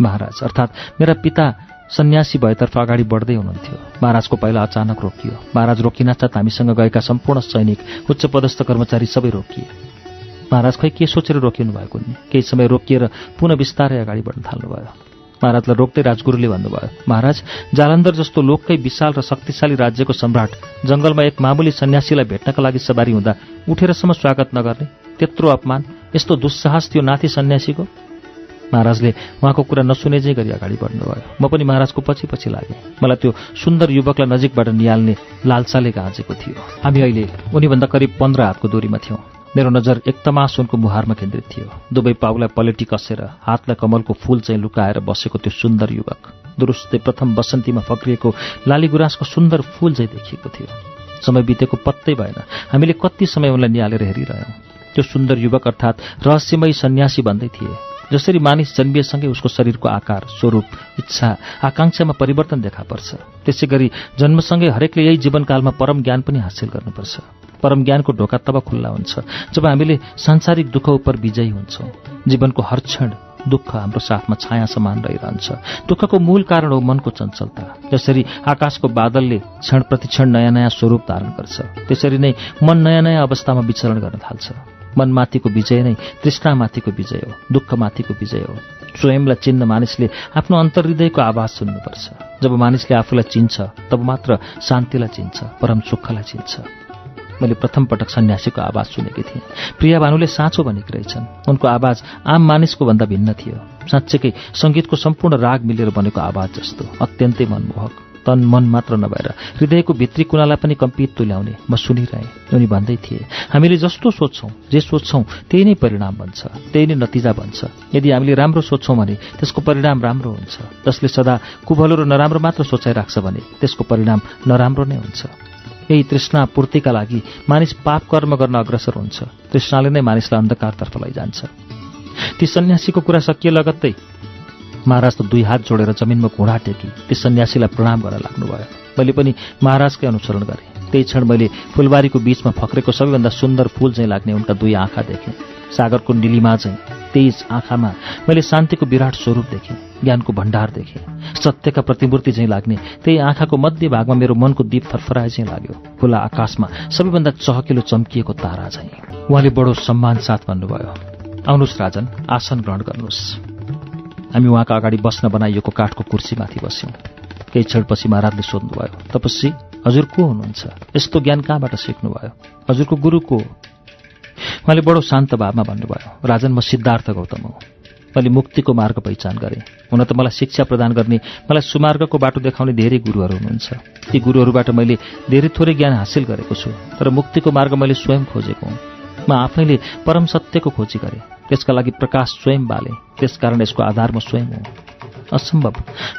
महाराज अर्थात् मेरा पिता सन्यासी भएतर्फ अगाडि बढ्दै हुनुहुन्थ्यो। महाराजको पहिला अचानक रोकियो। महाराज रोकिनासाथ हामीसँग गएका सम्पूर्ण सैनिक उच्च पदस्थ कर्मचारी सबै रोकिए। महाराज खै के सोचेर रोकिनु भएको नि? केही समय रोकिएर पुनः बिस्तारै अगाडि बढ्न थाल्नुभयो। महाराजलाई रोक्दै राजगुरुले भन्नुभयो महाराज जालन्धर जस्तो लोककै विशाल र शक्तिशाली राज्यको सम्राट जङ्गलमा एक मामुली सन्यासीलाई भेट्नका लागि सवारी हुँदा उठेरसम्म स्वागत नगर्ने? त्यत्रो अपमान यस्तो दुस्साहस थियो नाथी सन्यासीको? महाराजले उहाँको कुरा नसुने चाहिँ गरी अगाडि बढ्नुभयो। म पनि महाराजको पछि पछि लागेँ। मलाई त्यो सुन्दर युवकलाई नजिकबाट निहाल्ने लालसाले गाँजेको थियो। हामी अहिले उनीभन्दा करिब पन्ध्र हातको दूरीमा थियौँ। मेरो नजर एक तमास उनको मुहारमा केन्द्रित थियो। दुवै पाउलाई पलेटी कसेर हातलाई कमलको फूल चाहिँ लुकाएर बसेको त्यो सुन्दर युवक दुरुस्तै प्रथम बसन्तीमा फक्रिएको लाली गुराँसको सुन्दर फूल चाहिँ देखिएको थियो। समय बितेको पत्तै भएन। हामीले कति समय उनलाई निहालेर हेरिरह्यौँ। त्यो सुन्दर युवक अर्थात् रहस्यमय सन्यासी भन्दै थिए। जसरी मानिस जन्मिएसँगै उसको शरीरको आकार स्वरूप इच्छा आकाङ्क्षामा परिवर्तन देखा पर्छ। त्यसै गरी जन्मसँगै हरेकले यही जीवनकालमा परम ज्ञान पनि हासिल गर्नुपर्छ। परम ज्ञानको ढोका तब खुल्ला हुन्छ जब हामीले सांसारिक दुःख उप विजयी हुन्छौँ। जीवनको हर क्षण दुःख हाम्रो साथमा छाया समान रहिरहन्छ। दुःखको मूल कारण हो मनको चञ्चलता। जसरी आकाशको बादलले क्षण प्रतिक्षण नयाँ नयाँ स्वरूप धारण गर्छ त्यसरी नै मन नयाँ नयाँ अवस्थामा विचरण गर्न थाल्छ। मनमाथिको विजय नै तृष्णामाथिको विजय हो दुःखमाथिको विजय हो। स्वयंलाई चिन्न मानिसले आफ्नो अन्तर्हृदयको आवाज सुन्नुपर्छ। जब मानिसले आफूलाई चिन्छ तब मात्र शान्तिलाई चिन्छ परम सुखलाई चिन्छ। मैले प्रथम पटक सन्यासीको आवाज सुनेकी थिएँ। प्रिया भानुले साँचो भनेकी रहेछन्। उनको आवाज आम मानिसको भन्दा भिन्न थियो। साँच्चैकै सङ्गीतको सम्पूर्ण राग मिलेर बनेको आवाज जस्तो अत्यन्तै मनमोहक। तन मन मात्र नभएर हृदयको भित्री कुनालाई पनि कम्पित तुल्याउने म सुनिरहेँ उनी भन्दै थिए हामीले जस्तो सोध्छौँ जे सोध्छौँ त्यही नै परिणाम बन्छ त्यही नै नतिजा बन्छ। यदि हामीले राम्रो सोध्छौँ भने त्यसको परिणाम राम्रो हुन्छ। जसले सदा कुभलो र नराम्रो मात्र सोचाइराख्छ भने त्यसको परिणाम नराम्रो नै हुन्छ। यही तृष्णा पूर्तिका लागि मानिस पाप कर्म गर्न अग्रसर हुन्छ। तृष्णाले नै मानिसलाई अन्धकारतर्फ लैजान्छ। ती सन्यासीको कुरा सकिए लगत्तै महाराज त दुई हात जोडेर जमिनमा घुँडा टेकी त्यस सन्यासीलाई प्रणाम गर्न लाग्नुभयो। मैले पनि महाराजकै अनुसरण गरेँ। त्यही क्षण मैले फुलबारीको बीचमा फक्रेको सबैभन्दा सुन्दर फूल चाहिँ लाग्ने उनका दुई आँखा देखेँ। सागरको निलिमा चाहिँ तेज आँखामा मैले शान्तिको विराट स्वरूप देखेँ ज्ञानको भण्डार देखेँ। सत्यका प्रतिमूर्ति चाहिँ लाग्ने त्यही आँखाको मध्य भागमा मेरो मनको दीप थरफराए चाहिँ लाग्यो। खुला आकाशमा सबैभन्दा चहकिलो चम्किएको तारा चाहिँ उहाँले बडो सम्मान साथ भन्नुभयो। आउनुहोस् राजन आसन ग्रहण गर्नुहोस्। हामी उहाँका अगाडि बस्न बनाइएको काठको कुर्सीमाथि बस्यौँ। केही क्षणपछि महाराजले सोध्नुभयो तपस्वी हजुर को हुनुहुन्छ? यस्तो ज्ञान कहाँबाट सिक्नुभयो? हजुरको गुरु को उहाँले बडो शान्त भावमा भन्नुभयो राजन म सिद्धार्थ गौतम हो। मैले मुक्तिको मार्ग पहिचान गरेँ। हुन त मलाई शिक्षा प्रदान गर्ने मलाई सुमार्गको बाटो देखाउने धेरै गुरुहरू हुनुहुन्छ। ती गुरुहरूबाट मैले धेरै थोरै ज्ञान हासिल गरेको छु तर मुक्तिको मार्ग मैले स्वयं खोजेको हुँ। म आफैले परम सत्यको खोजी गरेँ। त्यसका लागि प्रकाश स्वयं बाले। त्यसकारण यसको आधार म स्वयं हुँ। असम्भव।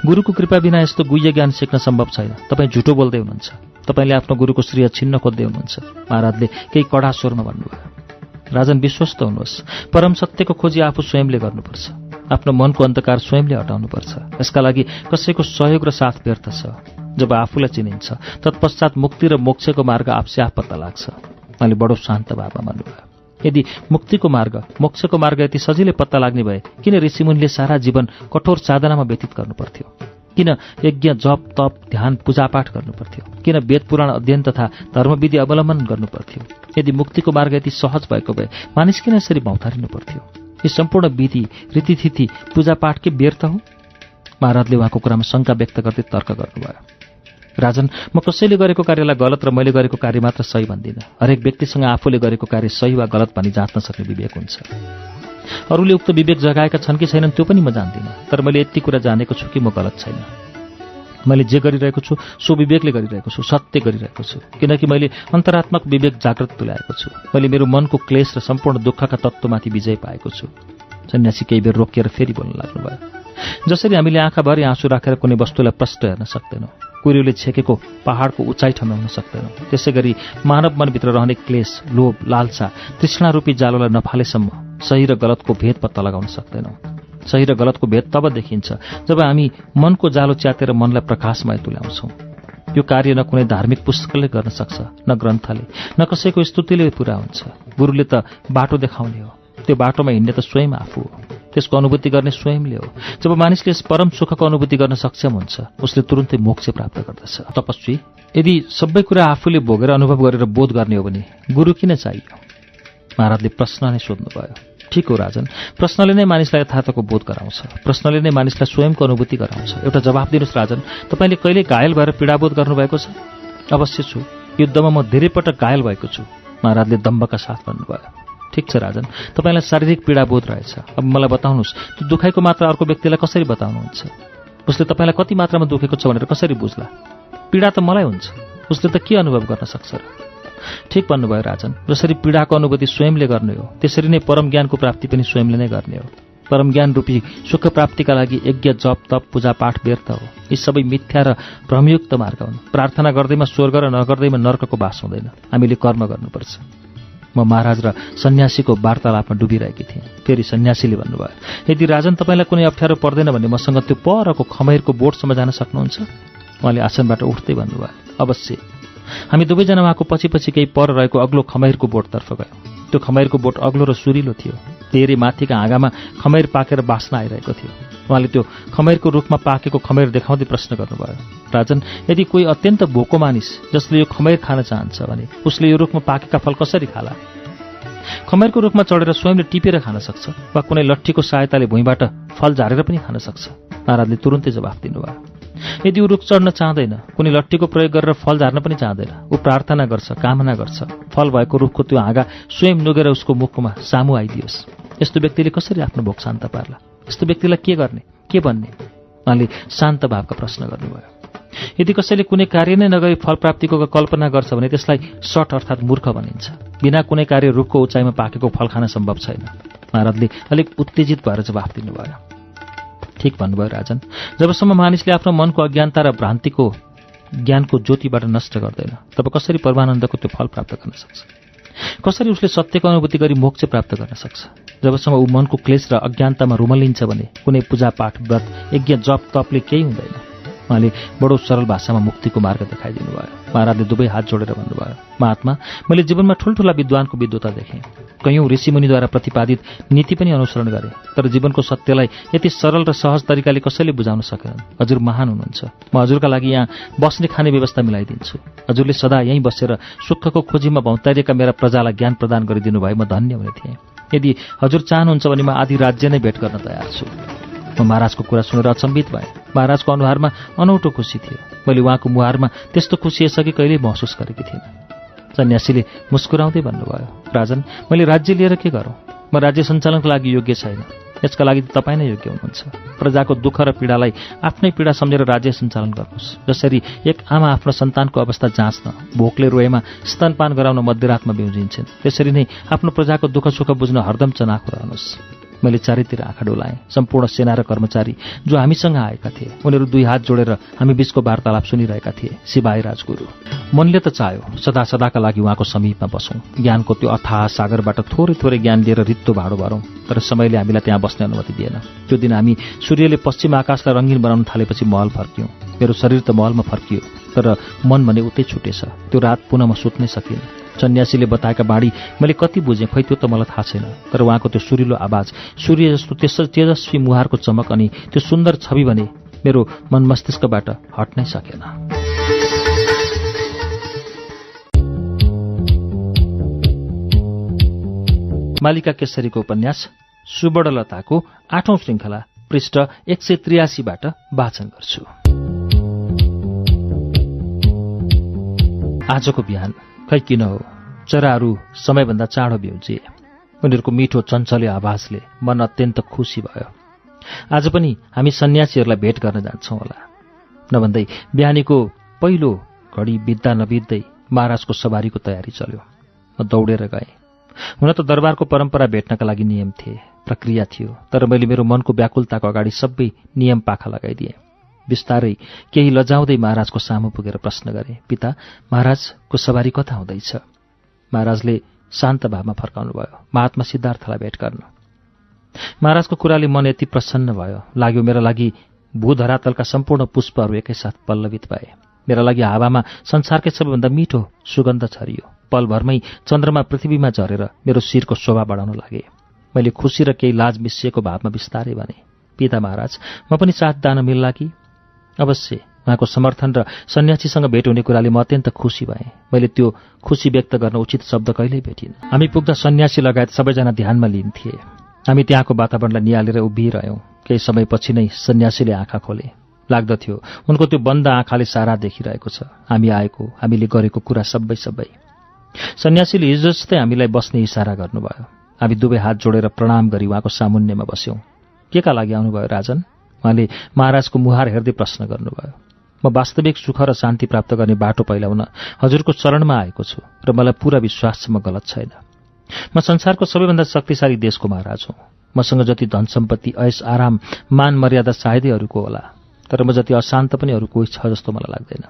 गुरुको कृपा बिना यस्तो गुह्य ज्ञान सिक्न सम्भव छैन। तपाईँ झुटो बोल्दै हुनुहुन्छ। तपाईँले आफ्नो गुरुको श्रेय छिन्न खोज्दै हुनुहुन्छ। महाराजले केही कडा स्वरमा भन्नुभयो। राजन विश्वस्त हुनुहोस्। परम सत्यको खोजी आफू स्वयंले गर्नुपर्छ। आफ्नो मनको अन्धकार स्वयंले हटाउनुपर्छ। यसका लागि कसैको सहयोग र साथ व्यर्थ छ। जब आफूलाई चिनिन्छ तत्पश्चात मुक्ति र मोक्षको मार्ग आफसे आफ पत्ता लाग्छ। उहाँले बडो शान्त भावमा भन्नुभयो। यदि मुक्तिको मार्ग मोक्षको मार्ग यति सजिलै पत्ता लाग्ने भए किन ऋषिमुनिले सारा जीवन कठोर साधनामा व्यतीत गर्नुपर्थ्यो? किन यज्ञ जप तप ध्यान पूजापाठ गर्नुपर्थ्यो? किन वेद पुराण अध्ययन तथा धर्मविधि अवलम्बन गर्नुपर्थ्यो? यदि मुक्तिको मार्ग यति सहज भएको भए मानिस किन यसरी भौतारिनु पर्थ्यो यी सम्पूर्ण विधि रीतिथिति पूजापाठ के व्यर्थ हो महाराजले उहाँको कुरामा शङ्का व्यक्त गर्दै तर्क गर्नुभयो। राजन म कसैले गरेको कार्यलाई गलत र मैले गरेको कार्य मात्र सही भन्दिनँ। हरेक व्यक्तिसँग आफूले गरेको कार्य सही वा गलत भनी जाँच्न सक्ने विवेक हुन्छ। अरूले उक्त विवेक जगाएका छन् कि छैनन् त्यो पनि म जान्दिनँ तर मैले यति कुरा जानेको छु कि म गलत छैन। मैले जे गरिरहेको छु सो विवेकले गरिरहेको छु सत्य गरिरहेको छु किनकि मैले अन्तरात्मक विवेक जागृत तुल्याएको छु। मैले मेरो मनको क्लेश र सम्पूर्ण दुःखका तत्त्वमाथि विजय पाएको छु। सन्यासी केही बेर रोकिएर फेरि बोल्न लाग्नुभयो। जसरी हामीले आँखाभरि आँसु राखेर कुनै वस्तुलाई प्रष्ट हेर्न सक्दैनौँ। कुरीले छेकेको पहाडको उचाइ ठम्याउन सक्दैनौँ। त्यसै गरी मानव मनभित्र रहने क्लेश लोभ लालसा तृष्णारूपी जालोलाई नफालेसम्म सही र गलतको भेद पत्ता लगाउन सक्दैनौँ। सही र गलतको भेद तब देखिन्छ जब हामी मनको जालो च्यातेर मनलाई प्रकाशमय तुल्याउँछौँ। यो कार्य न कुनै धार्मिक पुस्तकले गर्न सक्छ न ग्रन्थले न कसैको स्तुतिले पुरा हुन्छ गुरुले त बाटो देखाउने हो। त्यो बाटोमा हिँड्ने त स्वयं आफू हो। त्यसको अनुभूति गर्ने स्वयंले हो। जब मानिसले यस परम सुखको अनुभूति गर्न सक्षम हुन्छ उसले तुरुन्तै मोक्ष प्राप्त गर्दछ। तपस्वी यदि सबै कुरा आफूले भोगेर अनुभव गरेर बोध गर्ने हो भने गुरु किन चाहियो? महाराजले प्रश्न नै सोध्नुभयो। ठिक हो राजन। प्रश्नले नै मानिसलाई यथार्थको बोध गराउँछ। प्रश्नले नै मानिसलाई स्वयंको अनुभूति गराउँछ। एउटा जवाब दिनुहोस् राजन। तपाईँले कहिले घायल भएर पीडाबोध गर्नुभएको छ? अवश्य छु। युद्धमा म धेरै पटक घायल भएको छु। महाराजले दम्बका साथ भन्नुभयो। ठिक छ राजन। तपाईँलाई शारीरिक पीडाबोध रहेछ। अब मलाई बताउनुहोस् त्यो दुखाइको मात्रा अर्को व्यक्तिलाई कसरी बताउनुहुन्छ? उसले तपाईँलाई कति मात्रामा दुखेको छ भनेर कसरी बुझ्ला? पीडा त मलाई हुन्छ। उसले त के अनुभव गर्न सक्छ र? ठिक भन्नुभयो राजन। जसरी पीडाको अनुभूति स्वयंले गर्ने हो त्यसरी नै परम ज्ञानको प्राप्ति पनि स्वयंले नै गर्ने हो। परम ज्ञान रूपी सुख प्राप्तिका लागि यज्ञ जप तप पूजापाठ व्यर्थ हो। यी सबै मिथ्या र भ्रमयुक्त मार्ग हुन्। प्रार्थना गर्दैमा स्वर्ग र नगर्दैमा नर्कको बास हुँदैन। हामीले कर्म गर्नुपर्छ। म महाराज र सन्यासीको वार्तालापमा डुबिरहेकी थिएँ फेरि सन्यासीले भन्नुभयो यदि राजन तपाईँलाई कुनै अप्ठ्यारो पर्दैन भने मसँग त्यो परको खमैरको बोटसम्म जान सक्नुहुन्छ? उहाँले आसनबाट उठ्दै भन्नुभयो अवश्य। हामी दुवैजना उहाँको पछि पछि केही पर रहेको अग्लो खमैरको बोटतर्फ गयौँ। त्यो खमैरको बोट अग्लो र सुरिलो थियो। धेरै माथिका हाँगामा खमैर पाकेर बास्न आइरहेको थियो। उहाँले त्यो खमैरको रूपमा पाकेको खमैर देखाउँदै प्रश्न गर्नुभयो राजन यदि कोही अत्यन्त भोको मानिस जसले यो खमैर खान चाहन्छ भने उसले यो रुखमा पाकेका फल कसरी खाला? खमैरको रुखमा चढेर स्वयंले टिपेर खान सक्छ वा कुनै लट्ठीको सहायताले भुइँबाट फल झारेर पनि खान सक्छ? महाराजले तुरुन्तै जवाफ दिनुभयो यदि ऊ रुख चढ्न चाहँदैन कुनै लट्ठीको प्रयोग गरेर फल झार्न पनि चाहँदैन ऊ प्रार्थना गर्छ कामना गर्छ फल भएको रुखको त्यो हाँगा स्वयं नुगेर उसको मुखमा सामु आइदियोस्। यस्तो व्यक्तिले कसरी आफ्नो भोक शान्त पार्ला यस्तो व्यक्तिलाई के गर्ने? के भन्ने? उहाँले शान्त भावका प्रश्न गर्नुभयो। यदि कसैले कुनै कार्य नै नगरी फल प्राप्तिको कल्पना गर्छ भने त्यसलाई सट अर्थात् मूर्ख भनिन्छ। बिना कुनै कार्य रुखको उचाइमा पाकेको फल खान सम्भव छैन। महाराजले अलिक उत्तेजित भएर जवाफ दिनुभयो। ठिक भन्नुभयो राजन। जबसम्म मानिसले आफ्नो मनको अज्ञानता र भ्रान्तिको ज्ञानको ज्योतिबाट नष्ट गर्दैन तब कसरी परमानन्दको त्यो फल प्राप्त गर्न सक्छ? कसरी उसले सत्यको अनुभूति गरी मोक्ष प्राप्त गर्न सक्छ? जबसम्म ऊ मनको क्लेश र अज्ञानतामा रुमलिन्छ भने कुनै पूजापाठ व्रत यज्ञ जप तपले केही हुँदैन। उहाँले बडो सरल भाषामा मुक्तिको मार्ग देखाइदिनु भयो। महाराजले दुवै हात जोडेर भन्नुभयो महात्मा मैले जीवनमा ठुल्ठुला विद्वानको विद्वता देखेँ। कैयौँ ऋषिमुनिद्वारा प्रतिपादित नीति पनि अनुसरण गरे तर जीवनको सत्यलाई यति सरल र सहज तरिकाले कसैले बुझाउन सकेनन्। हजुर महान हुनुहुन्छ। म हजुरका लागि यहाँ बस्ने खाने व्यवस्था मिलाइदिन्छु। हजुरले सदा यहीँ बसेर सुखको खोजीमा भौतारिएका मेरा प्रजालाई ज्ञान प्रदान गरिदिनु भए म धन्य हुने थिएँ। यदि हजुर चाहनुहुन्छ भने म आदि राज्य नै भेट गर्न तयार छु। म महाराजको कुरा सुनेर अचम्बित भएँ। महाराजको अनुहारमा अनौठो खुसी थियो। मैले उहाँको मुहारमा त्यस्तो खुसी यसअघि कहिल्यै महसुस गरेकी थिइनँ। सन्यासीले मुस्कुराउँदै भन्नुभयो राजन मैले राज्य लिएर के गरौँ? म राज्य सञ्चालनको लागि योग्य छैन। यसका लागि तपाईँ नै योग्य हुनुहुन्छ। प्रजाको दुःख र पीडालाई आफ्नै पीडा सम्झेर राज्य सञ्चालन गर्नुहोस्। जसरी एक आमा आफ्नो सन्तानको अवस्था जाँच्न भोकले रोएमा स्तनपान गराउन मध्यरातमा बिउजिन्छन् त्यसरी नै आफ्नो प्रजाको दुःख सुख बुझ्न हरदम चनाखो रहनुहोस्। मैले चारैतिर आँखा डोलाएँ। सम्पूर्ण सेना र कर्मचारी जो हामीसँग आएका थिए उनीहरू दुई हात जोडेर हामी बीचको वार्तालाप सुनिरहेका थिए शिवाय राजगुरु। मनले त चाह्यो सदा सदाका लागि उहाँको समीपमा बसौँ। ज्ञानको त्यो अथाह सागरबाट थोरै थोरै ज्ञान लिएर रित्तो भाडो भरौँ तर समयले हामीलाई त्यहाँ बस्ने अनुमति दिएन। त्यो दिन हामी सूर्यले पश्चिम आकाशलाई रङ्गीन बनाउन थालेपछि महल फर्क्यौँ। मेरो शरीर त महलमा फर्कियो तर मन भने उतै छुटेछ। त्यो रात पुनः म सुत्नै सकिनँ। सन्यासीले बताएका बाढी मैले कति बुझेँ खै त्यो त मलाई थाहा छैन। तर उहाँको त्यो सुरिलो आवाज सूर्य जस्तो त्यस तेजस्वी मुहारको चमक अनि त्यो सुन्दर छवि भने मेरो मन मस्तिष्कबाट हट्नै सकेन। मालिका केसरीको उपन्यास सुवर्णलताको आठौं श्रृङ्खला पृष्ठ एक सय त्रियासीबाट वाचन गर्छु। आजको बिहान खै किन हो? चराहरू समयभन्दा चाँडो भ्याउँछे। उनीहरूको मिठो चञ्चले आवाजले मन अत्यन्त खुसी भयो। आज पनि हामी सन्यासीहरूलाई भेट गर्न जान्छौँ होला। नभन्दै बिहानीको पहिलो घडी बित्दा नबित्दै महाराजको सवारीको तयारी चल्यो। म दौडेर गएँ। हुन त दरबारको परम्परा भेट्नका लागि नियम थिए प्रक्रिया थियो तर मैले मेरो मनको व्याकुलताको अगाडि सबै नियम पाखा लगाइदिएँ। बिस्तारै केही लजाउँदै महाराजको सामु पुगेर प्रश्न गरे पिता महाराजको सवारी कता हुँदैछ? महाराजले शान्त भावमा फर्काउनु भयो महात्मा सिद्धार्थलाई भेट गर्न। महाराजको कुराले मन यति प्रसन्न भयो लाग्यो मेरा लागि भूधरातलका सम्पूर्ण पुष्पहरू एकैसाथ पल्लवित भए। मेरा लागि हावामा संसारकै सबैभन्दा मिठो सुगन्ध छरियो। पलभरमै चन्द्रमा पृथ्वीमा झरेर मेरो शिरको शोभा बढाउन लागे। मैले खुसी र केही लाज मिसिएको भावमा बिस्तारै भने पिता महाराज म पनि साथ दान मिल्ला कि? अवश्य। उहाँको समर्थन र सन्यासीसँग भेट हुने कुराले म अत्यन्त खुसी भएँ। मैले त्यो खुसी व्यक्त गर्न उचित शब्द कहिल्यै भेटिन। हामी पुग्दा सन्यासी लगायत सबैजना ध्यानमा लिन्थे। हामी त्यहाँको वातावरणलाई निहालेर उभिरह्यौँ। केही समयपछि नै सन्यासीले आँखा खोले। लाग्दथ्यो उनको त्यो बन्द आँखाले सारा देखिरहेको छ। हामी आएको हामीले गरेको कुरा सबै सबै। सन्यासीले हिजो जस्तै हामीलाई बस्ने इसारा गर्नुभयो। हामी दुवै हात जोडेर प्रणाम गरी उहाँको सामुन्यमा बस्यौँ। के का लागि आउनुभयो राजन? उहाँले महाराजको मुहार हेर्दै प्रश्न गर्नुभयो म वास्तविक सुख र शान्ति प्राप्त गर्ने बाटो पहिलाउन हजुरको चरणमा आएको छु र मलाई पूरा विश्वास छ म गलत छैन। म संसारको सबैभन्दा शक्तिशाली देशको महाराज हुँ। मसँग जति धन सम्पत्ति ऐस आराम मान मर्यादा सायदै अरूको होला तर म जति अशान्त पनि अरू कोही छ जस्तो मलाई लाग्दैन।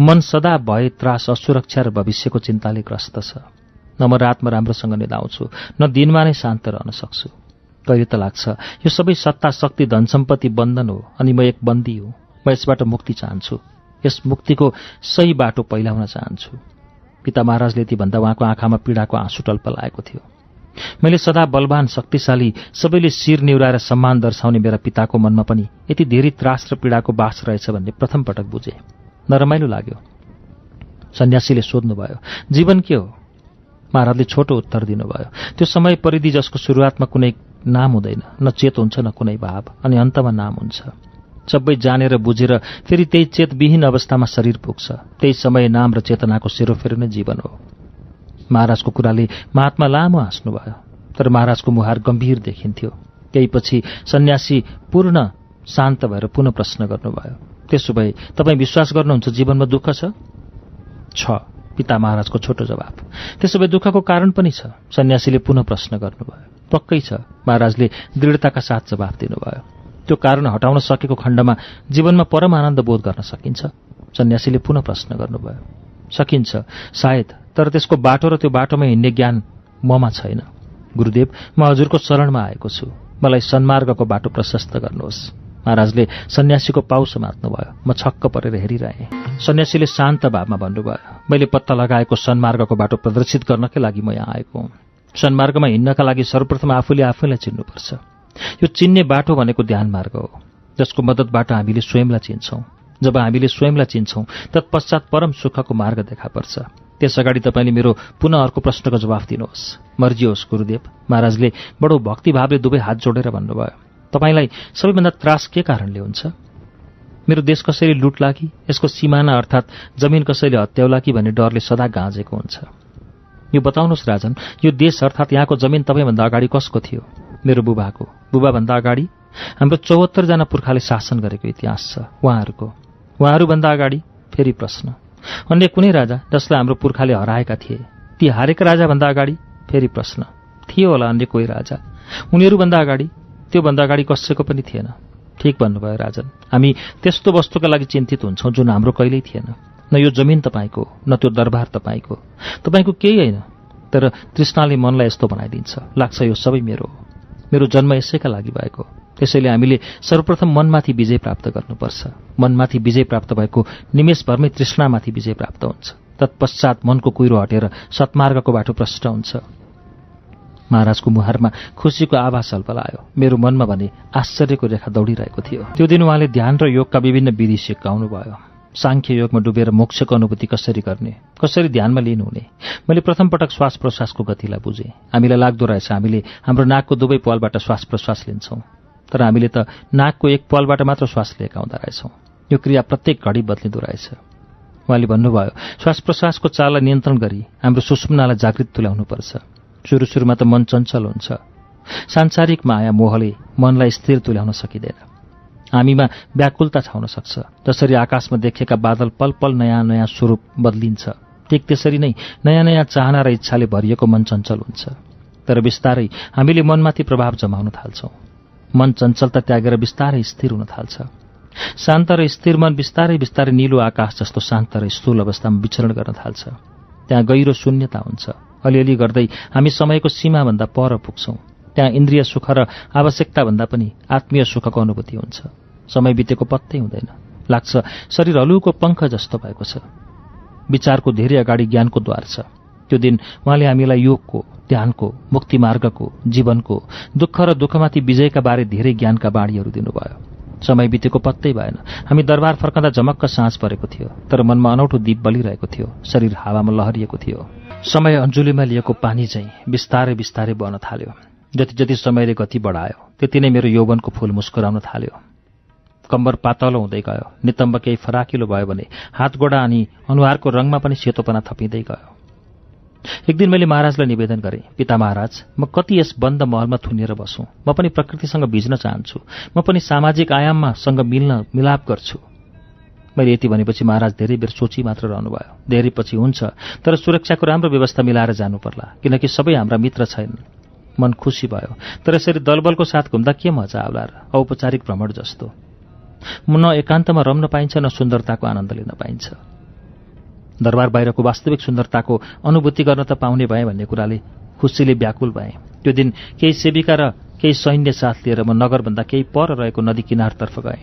मन सदा भए त्रास असुरक्षा र भविष्यको चिन्ताले ग्रस्त छ। न म रातमा राम्रोसँग निदाउँछु न दिनमा नै शान्त रहन सक्छु। कहिले त लाग्छ। यो सबै सत्ता शक्ति धन सम्पत्ति बन्धन हो अनि म एक बन्दी हुँ। म यसबाट मुक्ति चाहन्छु। यस मुक्तिको सही बाटो पहिलाउन चाहन्छु। पिता महाराजले ती भन्दा उहाँको आँखामा पीडाको आँसु टल्प लागेको थियो। मैले सदा बलवान शक्तिशाली सबैले शिर निहुराएर सम्मान दर्शाउने मेरा पिताको मनमा पनि यति धेरै त्रास र पीडाको बास रहेछ भन्ने प्रथम पटक बुझे। नरमाइलो लाग्यो। सन्यासीले सोध्नुभयो जीवन के हो? महाराजले छोटो उत्तर दिनुभयो त्यो समय परिधि जसको सुरुवातमा कुनै नाम हुँदैन। न चेत हुन्छ न कुनै भाव। अनि अन्तमा नाम हुन्छ। सबै जानेर बुझेर फेरि त्यही चेतविहीन अवस्थामा शरीर पुग्छ। त्यही समय नाम र चेतनाको सेरोफेरो नै जीवन हो। महाराजको कुराले महात्मा लामो हाँस्नुभयो। तर महाराजको मुहार गम्भीर देखिन्थ्यो। केही पछि सन्यासी पूर्ण शान्त भएर पुनः प्रश्न गर्नुभयो। त्यसो भए तपाईँ विश्वास गर्नुहुन्छ जीवनमा दुःख छ? छ। पिता महाराजको छोटो जवाब त्यसो भए दुःखको कारण पनि छ। सन्यासीले पुनः प्रश्न गर्नुभयो। पक्कै छ। महाराजले दृढताका साथ जवाफ दिनुभयो। त्यो कारण हटाउन सकेको खण्डमा जीवनमा परम आनन्द बोध गर्न सकिन्छ। सन्यासीले पुनः प्रश्न गर्नुभयो। सकिन्छ। सायद तर त्यसको बाटो र त्यो बाटोमा हिँड्ने ज्ञान ममा छैन। गुरुदेव म हजुरको शरणमा आएको छु। मलाई सन्मार्गको बाटो प्रशस्त गर्नुहोस्। महाराजले सन्यासीको पाउ समात्नुभयो। म छक्क परेर हेरिरहेँ। सन्यासीले शान्त भावमा भन्नुभयो मैले पत्ता लगाएको सन्मार्गको बाटो प्रदर्शित गर्नकै लागि म यहाँ आएको हुँ। सन्मार्गमा हिँड्नका लागि सर्वप्रथम आफूले आफैलाई चिन्नुपर्छ। यो चिन्ने बाटो भनेको ध्यान मार्ग हो जसको मद्दतबाट हामीले स्वयंलाई चिन्छौँ। जब हामीले स्वयंलाई चिन्छौँ तत्पश्चात परम सुखको मार्ग देखा पर्छ। त्यस अगाडि तपाईँले मेरो पुनः अर्को प्रश्नको जवाफ दिनुहोस्। मर्जी होस् गुरुदेव। महाराजले बडो भक्तिभावले दुवै हात जोडेर भन्नुभयो तपाईँलाई सबैभन्दा त्रास के कारणले हुन्छ? मेरो देश कसैले लुट्ला कि यसको सिमाना अर्थात् जमिन कसैले हत्याउला कि भन्ने डरले सदा गाँजेको हुन्छ। यो बताउनुहोस् राजन यो देश अर्थात् यहाँको जमिन तपाईँभन्दा अगाडि कसको थियो? मेरो बुबाको। बुबाभन्दा अगाडि? हाम्रो चौहत्तरजना पुर्खाले शासन गरेको इतिहास छ। उहाँहरूको। उहाँहरूभन्दा अगाडि? फेरि प्रश्न। अन्य कुनै राजा जसलाई हाम्रो पुर्खाले हराएका थिए ती हारेका राजाभन्दा अगाडि? फेरि प्रश्न। थियो होला अन्य कोही राजा। उनीहरूभन्दा अगाडि? त्योभन्दा अगाडि कसैको पनि थिएन। ठिक भन्नुभयो राजन। हामी त्यस्तो वस्तुका लागि चिन्तित हुन्छौँ जुन हाम्रो कहिल्यै थिएन। न यो जमिन तपाईँको न त्यो दरबार तपाईँको। तपाईँको केही होइन तर तृष्णाले मनलाई यस्तो बनाइदिन्छ। लाग्छ यो सबै मेरो मेरो जन्म यसैका लागि भएको। त्यसैले हामीले सर्वप्रथम मनमाथि विजय प्राप्त गर्नुपर्छ। मनमाथि विजय प्राप्त भएको निमेषभरमै तृष्णामाथि विजय प्राप्त हुन्छ। तत्पश्चात मनको कुहिरो हटेर सत्मार्गको बाटो प्रष्ट हुन्छ। महाराजको मुहारमा खुसीको आभास आयो मेरो मनमा भने आश्चर्यको रेखा दौडिरहेको थियो। त्यो दिन उहाँले ध्यान र योगका विभिन्न विधि सिकाउनु भयो साङ्ख्य योगमा डुबेर मोक्षको अनुभूति कसरी गर्ने? कसरी ध्यानमा लिनुहुने? मैले प्रथम पटक श्वास प्रश्वासको गतिलाई बुझेँ। हामीलाई लाग्दो रहेछ हामीले हाम्रो नाकको दुवै पालबाट श्वास प्रश्वास लिन्छौँ। तर हामीले त नाकको एक पालबाट मात्र श्वास लिएका हुँदो रहेछौँ। यो क्रिया प्रत्येक घडी बदलिँदो रहेछ। उहाँले भन्नुभयो श्वास प्रश्वासको चाललाई नियन्त्रण गरी हाम्रो सुषुम्नालाई जागृत तुल्याउनुपर्छ। सुरु सुरुमा त मन चञ्चल हुन्छ। सांसारिक माया मोहले मनलाई स्थिर तुल्याउन सकिँदैन। हामीमा व्याकुलता छाउन सक्छ। जसरी आकाशमा देखेका बादल पल पल नयाँ नयाँ स्वरूप बदलिन्छ। ठिक त्यसरी नै नयाँ नयाँ चाहना र इच्छाले भरिएको मन चञ्चल हुन्छ। तर बिस्तारै हामीले मनमाथि प्रभाव जमाउन थाल्छौँ। मन चञ्चलता त्यागेर बिस्तारै स्थिर हुन थाल्छ। शान्त र स्थिर मन बिस्तारै बिस्तारै निलो आकाश जस्तो शान्त र स्थूल अवस्थामा विचरण गर्न थाल्छ। त्यहाँ गहिरो शून्यता हुन्छ। अलिअलि गर्दै हामी समयको सीमाभन्दा पर पुग्छौँ। त्यहाँ इन्द्रिय सुख र आवश्यकताभन्दा पनि आत्मीय सुखको अनुभूति हुन्छ। समय बितेको पत्तै हुँदैन। लाग्छ शरीर हलुको पङ्ख जस्तो भएको छ। विचारको धेरै अगाडि ज्ञानको द्वार छ। त्यो दिन उहाँले हामीलाई योगको ध्यानको मुक्ति मार्गको जीवनको दुःख र दुःखमाथि विजयका बारे धेरै ज्ञानका बाणीहरू दिनुभयो। समय बितेको पत्तै भएन। हामी दरबार फर्कँदा झमक्क साँझ परेको थियो तर मनमा अनौठो दीप बलिरहेको थियो शरीर हावामा लहरिएको थियो। समय अञ्जुलीमा लिएको पानी चाहिँ बिस्तारै बिस्तारै बहन थाल्यो। जति जति समयले गति बढायो त्यति नै मेरो यौवनको फूल मुस्कुराउन थाल्यो। कम्बर पातलो हुँदै गयो। नितम्ब केही फराकिलो भयो भने हात गोडा अनि अनुहारको रङमा पनि सेतोपना थपिँदै गयो। एक दिन मैले महाराजलाई निवेदन गरेँ पिता महाराज म कति यस बन्द महलमा थुनिएर बसुँ। म पनि प्रकृतिसँग भिज्न चाहन्छु। म पनि सामाजिक आयाममा सँग मिल्न मिलाप गर्छु मैले यति भनेपछि महाराज धेरै बेर सोची मात्र रहनुभयो। धेरै पछि हुन्छ तर सुरक्षाको राम्रो व्यवस्था मिलाएर जानु पर्ला किनकि सबै हाम्रा मित्र छैनन्। मन खुसी भयो। तर यसरी दलबलको साथ घुम्दा के मजा आउला र? औपचारिक भ्रमण जस्तो। न एकान्तमा रम्न पाइन्छ न सुन्दरताको आनन्द लिन पाइन्छ। दरबार बाहिरको वास्तविक सुन्दरताको अनुभूति गर्न त पाउने भए भन्ने कुराले खुसीले व्याकुल भए। त्यो दिन केही सेविका र केही सैन्य साथ लिएर म नगरभन्दा केही पर रहेको नदी किनारतर्फ गएँ।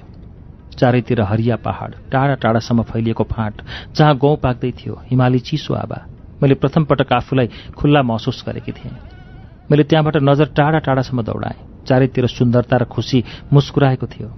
चारैतिर हरिया पहाड टाढा टाढासम्म फैलिएको फाँट जहाँ गौँ पाक्दै थियो हिमाली चिसो आवा मैले प्रथम पटक आफूलाई खुल्ला महसुस गरेकी थिएँ। मैले त्यहाँबाट नजर टाढा टाढासम्म दौडाएँ। चारैतिर सुन्दरता र खुसी मुस्कुराएको थियो।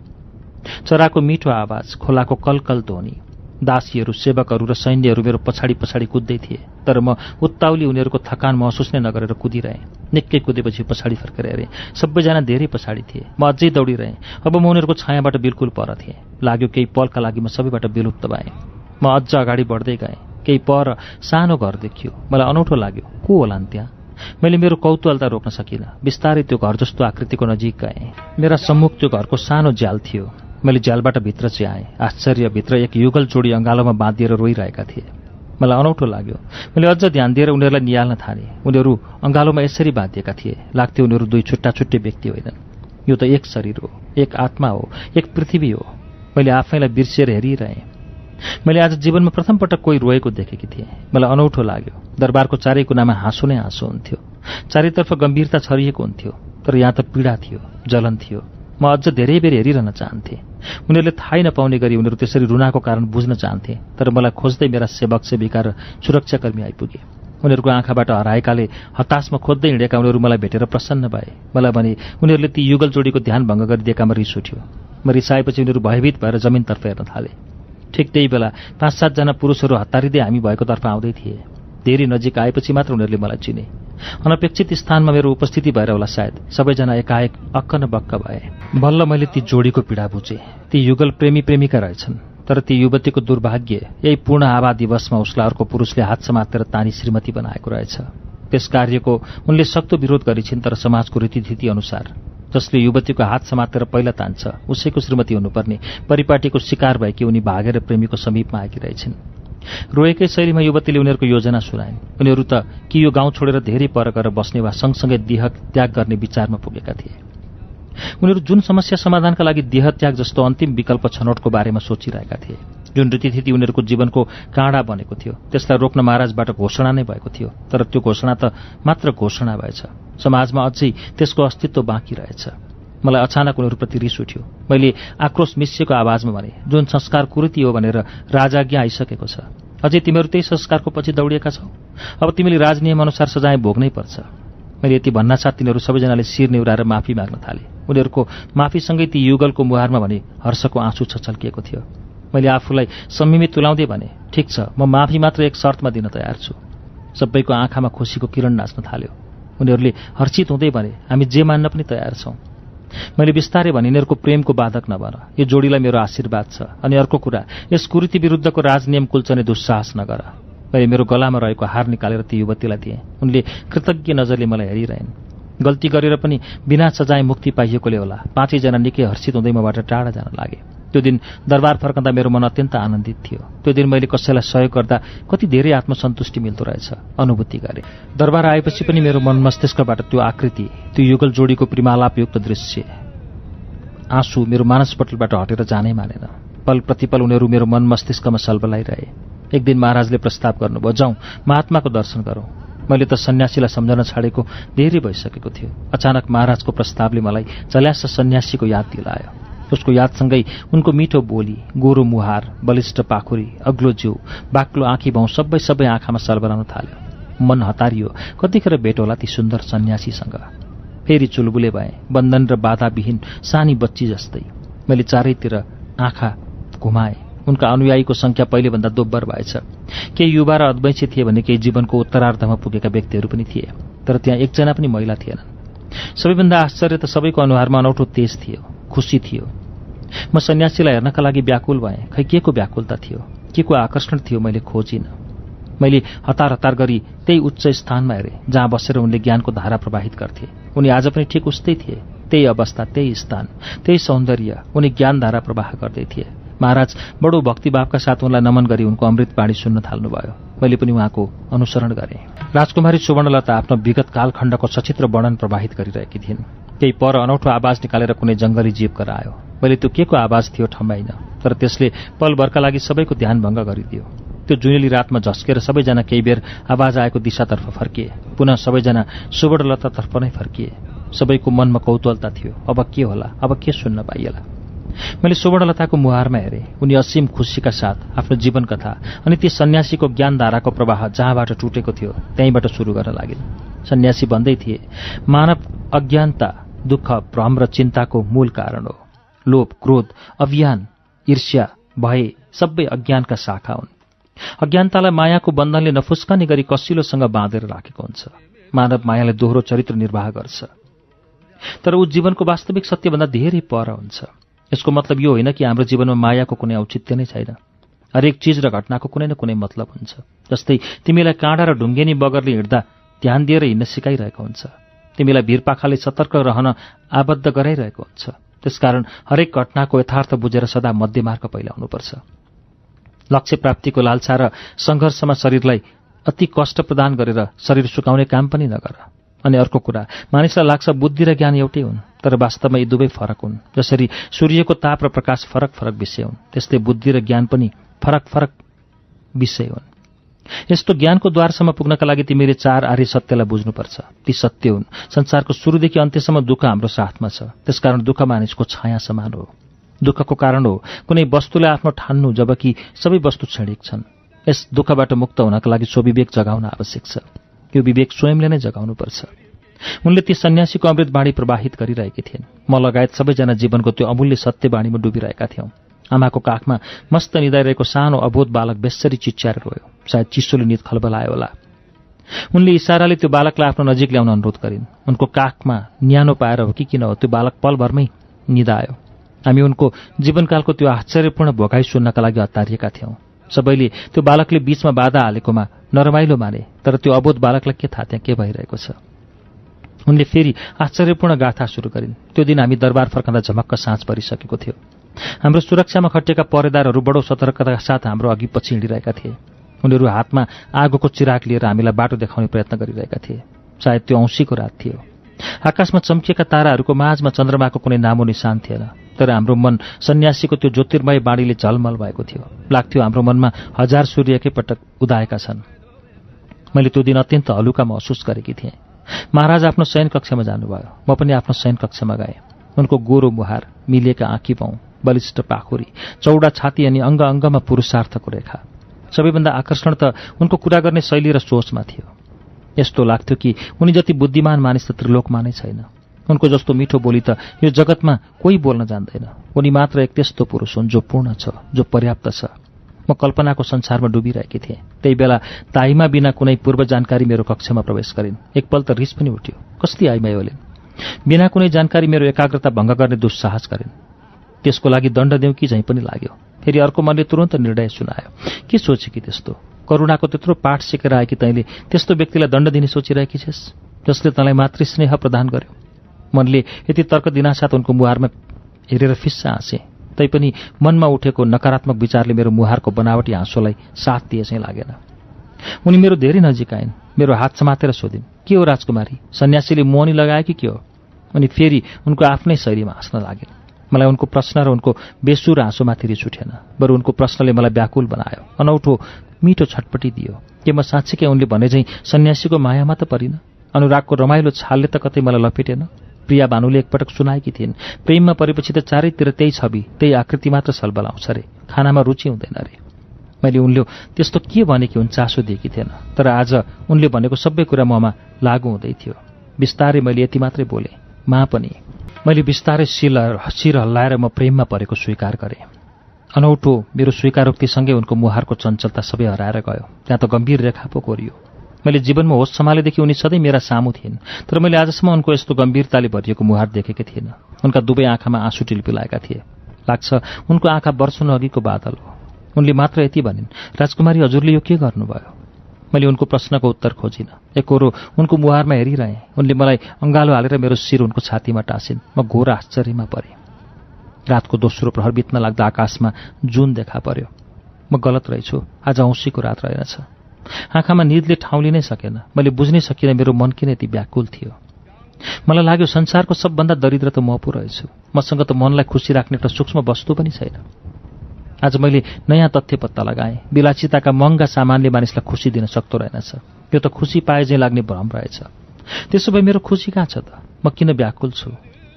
चराको मिठो आवाज खोलाको कलकल ध्वनि दासीहरू सेवकहरू र सैन्यहरू मेरो पछाडि पछाडि कुद्दै थिए। तर म उत्ताउली उनीहरूको थकान महसुस नै नगरेर कुदिरहेँ। निकै कुदेपछि पछाडि फर्केर हेरेँ। सबैजना धेरै पछाडि थिए। म अझै दौडिरहेँ। अब म उनीहरूको छायाबाट बिल्कुल पर थिएँ। लाग्यो केही पलका लागि म सबैबाट विलुप्त भएँ। म अझ अगाडि बढ्दै गएँ। केही पर सानो घर देखियो। मलाई अनौठो लाग्यो। को होला त्यहाँ? मैले मेरो कौतूहलता रोक्न सकिनँ। बिस्तारै त्यो घर जस्तो आकृतिको नजिक गएँ। मेरा सम्मुख त्यो घरको सानो ज्याल थियो। मैले झ्यालबाट भित्र चाहिँ आएँ आश्चर्यभित्र एक युगल जोडी अँगालोमा बाँधिएर रोइरहेका थिए। मलाई अनौठो लाग्यो। मैले अझ ध्यान दिएर उनीहरूलाई निहाल्न थालेँ। उनीहरू अँगालोमा यसरी बाँधिएका थिए। लाग्थ्यो उनीहरू दुई छुट्टा छुट्टै व्यक्ति होइनन्। यो त एक शरीर हो एक आत्मा हो एक पृथ्वी हो। मैले आफैलाई बिर्सिएर हेरिरहेँ। मैले आज जीवनमा प्रथमपटक कोही रोएको देखेकी थिएँ। मलाई अनौठो लाग्यो। दरबारको चारै कुनामा हाँसो नै हाँसो हुन्थ्यो। चारैतर्फ गम्भीरता छरिएको हुन्थ्यो तर यहाँ त पीडा थियो जलन थियो। म अझ धेरै बेर हेरिरहन चाहन्थेँ। उनीहरूले थाहै नपाउने गरी उनीहरू त्यसरी रुनाको कारण बुझ्न चाहन्थे तर मलाई खोज्दै मेरा सेवक सेविका र सुरक्षाकर्मी आइपुगे। उनीहरूको आँखाबाट हराएकाले हताशमा खोज्दै हिँडेका उनीहरू मलाई भेटेर प्रसन्न भए। मलाई भने उनीहरूले ती युगल जोडीको ध्यान भङ्ग गरिदिएकामा रिस उठ्यो। म रिसाएपछि उनीहरू भयभीत भएर जमिनतर्फ हेर्न थाले। ठिक त्यही बेला पाँच सातजना पुरुषहरू हतारिँदै हामी भएको तर्फ आउँदै थिए। धेरै नजिक आएपछि मात्र उनीहरूले मलाई चिने। अनपेक्षित स्थानमा मेरो उपस्थिति भएर होला सायद। सबैजना एकाएक अक्क न बक्क भए। बल्ल मैले ती जोडीको पीडा बुझेँ। ती युगल प्रेमी प्रेमिका रहेछन्। तर ती युवतीको दुर्भाग्य यही पूर्ण आभा दिवसमा उसलाई अर्को पुरुषले हात समातेर तानी श्रीमती बनाएको रहेछ। त्यस कार्यको उनले सक्दो विरोध गरिछिन् तर समाजको रीतिथिति अनुसार। जसले युवतीको हात समातेर पहिला तान्छ उसैको श्रीमती हुनुपर्ने। परिपाटीको शिकार भएकी उनी भागेर प्रेमीको समीपमा आएकी रहेछन् रोएकै शैलीमा युवतीले उनीहरूको योजना सुनाइन्। उनीहरू त कि यो गाउँ छोडेर धेरै पर गएर बस्ने वा सँगसँगै देह त्याग गर्ने विचारमा पुगेका थिए। उनीहरू जुन समस्या समाधानका लागि देह त्याग जस्तो अन्तिम विकल्प छनौटको बारेमा सोचिरहेका थिए। जुन रीतिथिति उनीहरूको जीवनको काँडा बनेको थियो। त्यसलाई रोक्न महाराजबाट घोषणा नै भएको थियो। तर त्यो घोषणा त मात्र घोषणा भएछ। समाजमा अझै त्यसको अस्तित्व बाँकी रहेछ। मलाई अचानक उनीहरूप्रति रिस उठ्यो। मैले आक्रोश मिसिएको आवाजमा भने जुन संस्कार कुरीति हो भनेर राजाज्ञा आइसकेको छ अझै तिमीहरू त्यही संस्कारको पछि दौडिएका छौ? अब तिमीले राजनियम अनुसार सजाय भोग्नै पर्छ मैले यति भन्नासाथ तिनीहरू सबैजनाले शिर नेउराएर माफी माग्न थाले। उनीहरूको माफीसँगै ती युगलको मुहारमा भने हर्षको आँसु छचल्किएको थियो। मैले आफूलाई सम्मिमित तुलाउँदै भने ठिक छ म माफी मात्र एक शर्तमा दिन तयार छु। सबैको आँखामा खुसीको किरण नाच्न थाल्यो। उनीहरूले हर्षित हुँदै भने हामी जे मान्न पनि तयार छौँ। मैले बिस्तारै भने यिनीहरूको प्रेमको बाधक नभन। यो जोडीलाई मेरो आशीर्वाद छ। अनि अर्को कुरा यस कुरीति विरुद्धको राजनियम कुल्चने दुस्साहस नगर। मैले मेरो गलामा रहेको हार निकालेर ती युवतीलाई दिएँ। उनले कृतज्ञ नजरले मलाई हेरिरहेन्। गल्ती गरेर पनि बिना सजाय मुक्ति पाइएकोले होला। पाँचैजना निकै हर्षित हुँदै मबाट टाढा जान लागे। त्यो दिन दरबार फर्कँदा मेरो मन अत्यन्त आनन्दित थियो। त्यो दिन मैले कसैलाई सहयोग गर्दा कति धेरै आत्मसन्तुष्टि मिल्दो रहेछ अनुभूति गरेँ। दरबार आएपछि पनि मेरो मन मस्तिष्कबाट त्यो आकृति त्यो युगल जोडीको प्रिमालापयुक्त दृश्य आँसु मेरो मानसपटलबाट हटेर जानै मानेन। पल प्रतिपल उनीहरू मेरो मन मस्तिष्कमा सल्बलाइरहे। एक दिन महाराजले प्रस्ताव गर्नुभयो जाउँ महात्माको दर्शन गरौँ। मैले त सन्यासीलाई सम्झन छाडेको धेरै भइसकेको थियो। अचानक महाराजको प्रस्तावले मलाई चल्यास सन्यासीको याद दिलायो। उसको यादसँगै उनको मिठो बोली गोरो मुहार बलिष्ठ पाखुरी अग्लो जिउ बाक्लो आँखी भाउ सबै सबै आँखामा सर्बराउन थाल्यो। मन हतारियो कतिखेर भेट होला ती सुन्दर सन्यासीसँग। फेरि चुलबुले भए बन्धन र बाधाविहीन सानी बच्ची जस्तै। मैले चारैतिर आँखा घुमाएँ। उनका अनुयायीको संख्या पहिलेभन्दा दोब्बर भएछ। केही युवा र अद्वैंशी थिए भने केही जीवनको उत्तरार्धमा पुगेका व्यक्तिहरू पनि थिए। तर त्यहाँ एकजना पनि महिला थिएनन्। सबैभन्दा आश्चर्य त सबैको अनुहारमा अनौठो तेज थियो। खुसी थियो। म सन्यासीलाई हेर्नका लागि व्याकुल भएँ। खै के को व्याकुलता थियो? के को आकर्षण थियो मैले खोजिनँ? मैले हतार हतार गरी त्यही उच्च स्थानमा हेरेँ जहाँ बसेर उनले ज्ञानको धारा प्रवाहित गर्थे। उनी आज पनि ठिक उस्तै थिए। त्यही अवस्था त्यही स्थान त्यही सौन्दर्य उनी ज्ञानधारा प्रवाह गर्दै थिए। महाराज बडो भक्तिभावका साथ उनलाई नमन गरी उनको अमृत बाणी सुन्न थाल्नुभयो। मैले पनि उहाँको अनुसरण गरेँ। राजकुमारी सुवर्णलता आफ्नो विगत कालखण्डको सचित्र वर्णन प्रवाहित गरिरहेकी थिइन्। केही पर अनौठो आवाज निकालेर कुनै जङ्गली जीव करायो। मैले त्यो के को आवाज थियो ठम्बाइन तर त्यसले पलभरका लागि सबैको ध्यान भङ्ग गरिदियो। त्यो जुनेली रातमा झस्केर सबैजना केही बेर आवाज आएको दिशातर्फ फर्किए। पुनः सबैजना सुवर्णलतातर्फ नै फर्किए। सबैको मनमा कौतूहलता थियो। अब के होला? अब के सुन्न पाइएला? मैले सुवर्णलताको मुहारमा हेरेँ। उनी असीम खुसीका साथ आफ्नो जीवन कथा अनि ती सन्यासीको ज्ञानधाराको प्रवाह जहाँबाट टुटेको थियो त्यहीँबाट सुरु गर्न लागिन्। सन्यासी भन्दै थिए मानव अज्ञानता दुःख भ्रम र चिन्ताको मूल कारण हो। लोभ क्रोध अभियान ईर्ष्या भए सबै अज्ञानका शाखा हुन्। अज्ञानतालाई मायाको बन्धनले नफुस्कने गरी कसिलोसँग बाँधेर राखेको हुन्छ। मानव मायाले दोहोरो चरित्र निर्वाह गर्छ। तर ऊ जीवनको वास्तविक सत्यभन्दा धेरै पर हुन्छ। यसको मतलब यो होइन कि हाम्रो जीवनमा मायाको कुनै औचित्य नै छैन। हरेक चिज र घटनाको कुनै न कुनै मतलब हुन्छ। जस्तै तिमीलाई काँडा र ढुङ्गेनी बगरले हिँड्दा ध्यान दिएर हिँड्न सिकाइरहेको हुन्छ। तिमीलाई भिरपाखाले सतर्क रहन आबद्ध गराइरहेको हुन्छ। त्यसकारण हरेक घटनाको यथार्थ बुझेर सदा मध्यमार्ग पहिलाउनुपर्छ लक्ष्य प्राप्तिको लालसा र सङ्घर्षमा शरीरलाई अति कष्ट प्रदान गरेर शरीर सुकाउने काम पनि नगर। अनि अर्को कुरा मानिसलाई लाग्छ बुद्धि र ज्ञान एउटै हुन् तर वास्तवमा यी दुवै फरक हुन्। जसरी सूर्यको ताप र प्रकाश फरक फरक विषय हुन् त्यस्तै बुद्धि र ज्ञान पनि फरक फरक विषय हुन्। यस्तो ज्ञानको द्वारसम्म पुग्नका लागि तिमीले चार आर्य सत्यलाई बुझ्नुपर्छ। ती सत्य हुन्। संसारको सुरुदेखि अन्त्यसम्म दुःख हाम्रो साथमा छ। त्यसकारण दुःख मानिसको छाया समान हो। दुःखको कारण हो कुनै वस्तुलाई आफ्नो ठान्नु जबकि सबै वस्तु क्षणिक छन्। यस दुःखबाट मुक्त हुनका लागि स्वविवेक जगाउन आवश्यक छ। यो विवेक स्वयंले नै जगाउनुपर्छ। उनले ती सन्यासीको अमृत बाणी प्रवाहित गरिरहेकी थिइन्। म लगायत सबैजना जीवनको त्यो अमूल्य सत्य बाणीमा डुबिरहेका थियौँ। आमाको काखमा मस्त निदाइरहेको सानो अबोध बालक बेसरी चिच्याएर रोयो। सायद चिसोले निद खलबलायो होला। उनले इसाराले त्यो बालकलाई आफ्नो नजिक ल्याउन अनुरोध गरिन्। उनको काखमा न्यानो पाएर हो कि किन हो त्यो बालक पलभरमै निदायो हामी उनको जीवनकालको त्यो आश्चर्यपूर्ण भोगाई सुन्नका लागि हतारिएका थियौँ। सबैले त्यो बालकले बीचमा बाधा हालेकोमा नरमाइलो माने तर त्यो अबोध बालकलाई के थाहा त्यहाँ के भइरहेको छ? उनले फेरि आश्चर्यपूर्ण गाथा सुरु गरिन्। त्यो दिन हामी दरबार फर्कँदा झमक्क साँझ परिसकेको थियो। हाम्रो सुरक्षामा खटिएका परेदारहरू बडो सतर्कताका साथ हाम्रो अघि पछि हिँडिरहेका थिए। उनीहरू हातमा आगोको चिराग लिएर हामीलाई बाटो देखाउने प्रयत्न गरिरहेका थिए। सायद त्यो औँसीको रात थियो। आकाशमा चम्किएका ताराहरूको माझमा चन्द्रमाको कुनै नामो निशान थिएन तर हाम्रो मन सन्यासीको त्यो ज्योतिर्मय बाणीले झलमल भएको थियो। लाग्थ्यो हाम्रो मनमा हजार सूर्य एकैपटक उदाएका छन्। मैले त्यो दिन अत्यन्त हलुका महसुस गरेकी थिएँ। महाराज आफ्नो शयन कक्षमा जानुभयो म पनि आफ्नो शयन कक्षमा गएँ। उनको गोरो मुहार मिलिएका आँखी पाउँ बलिष्ठ पाखुरी चौडा छाती अनि अङ्ग अङ्गमा पुरुषार्थको रेखा। सबैभन्दा आकर्षण त उनको कुरा गर्ने शैली र सोचमा थियो। यस्तो लाग्थ्यो कि उनी जति बुद्धिमान मानिस त त्रिलोकमा नै छैन। उनको जस्तो मिठो बोली त यो जगतमा कोही बोल्न जान्दैन। उनी मात्र एक त्यस्तो पुरुष हुन् जो पूर्ण छ जो पर्याप्त छ। म कल्पनाको संसारमा डुबिरहेकी थिएँ। त्यही बेला ताईमा बिना कुनै पूर्व जानकारी मेरो कक्षमा प्रवेश गरिन्। एकपल त रिस पनि उठ्यो। कस्ती आइमा ओलिन् बिना कुनै जानकारी मेरो एकाग्रता भङ्ग गर्ने दुस्साहस गरिन्। त्यसको लागि दण्ड देऊ कि झैँ पनि लाग्यो। फेरि अर्को मनले तुरन्त निर्णय सुनायो। के सोचे कि त्यस्तो? करुणाको त्यत्रो पाठ सिकेर आएकी तैँले त्यस्तो व्यक्तिलाई दण्ड दिने सोचिरहेकी छेस्? जसले तँलाई मातृस्नेह प्रदान गर्यो। मनले यति तर्क दिनासाथ उनको मुहारमा हेरेर फिस्सा हाँसे। तैपनि मनमा उठेको नकारात्मक विचारले मेरो मुहारको बनावटी हाँसोलाई साथ दिए चाहिँ लागेन। उनी मेरो धेरै नजिक आइन्। मेरो हात समातेर सोधिन् के हो राजकुमारी? सन्यासीले मोहनी लगाए कि के हो? अनि फेरि उनको आफ्नै शैलीमा हाँस्न लागेन। मलाई उनको प्रश्न र उनको बेसुर हाँसोमाथि रिस उठेन। बरु उनको प्रश्नले मलाई व्याकुल बनायो। अनौठो मिठो छटपटी दियो। के म साँच्चीकै उनले भने चाहिँ सन्यासीको मायामा त परिन? अनुरागको रमाइलो छालले त कतै मलाई लपेटेन। प्रिया भानुले एकपटक सुनाएकी थिइन् प्रेममा परेपछि त चारैतिर त्यही छवि त्यही आकृति मात्र सलबल आउँछ अरे खानामा रुचि हुँदैन अरे मैले उनले त्यस्तो के भने कि हुन् चासो दिएकी थिएन। तर आज उनले भनेको सबै कुरा ममा लागु हुँदै थियो। बिस्तारै मैले यति मात्रै बोले। मा पनि मैले बिस्तारै शिल शिर हल्लाएर म प्रेममा परेको स्वीकार गरेँ। अनौठो मेरो स्वीकारोक्तिसँगै उनको मुहारको चञ्चलता सबै हराएर गयो। त्यहाँ त गम्भीर रेखा पो कोरियो। मैले जीवनमा होस सम्हालेदेखि उनी सधैँ मेरा सामु थिइन् तर मैले आजसम्म उनको यस्तो गम्भीरताले भरिएको मुहार देखेकै थिइनँ। उनका दुवै आँखामा आँसु टिल्पिलाएका थिए। लाग्छ उनको आँखा वर्षनु अघिको बादल हो। उनले मात्र यति भनिन् राजकुमारी हजुरले यो के गर्नुभयो? मैले उनको प्रश्नको उत्तर खोजिनँ। एकरो उनको मुहारमा हेरिरहेँ। उनले मलाई अङ्गालो हालेर मेरो शिर उनको छातीमा टाँसिन्। म घोर आश्चर्यमा परेँ। रातको दोस्रो प्रहर बित्न लाग्दा आकाशमा जुन देखा पर्यो। म गलत रहेछु। आज औँसीको रात रहेनछ। आँखामा निदले ठाउँ लिनै सकेन। मैले बुझ्नै सकिनँ मेरो मन किन यति व्याकुल थियो। मलाई लाग्यो संसारको सबभन्दा दरिद्र त म पो रहेछु। मसँग त मनलाई खुसी राख्ने एउटा सूक्ष्म वस्तु पनि छैन। आज मैले नयाँ तथ्य पत्ता लगाएँ। विलासिताका महँगा सामानले मानिसलाई खुसी दिन सक्दो रहेनछ। यो त खुसी पाए चाहिँ लाग्ने भ्रम रहेछ। त्यसो भए मेरो खुसी कहाँ छ त? म किन व्याकुल छु?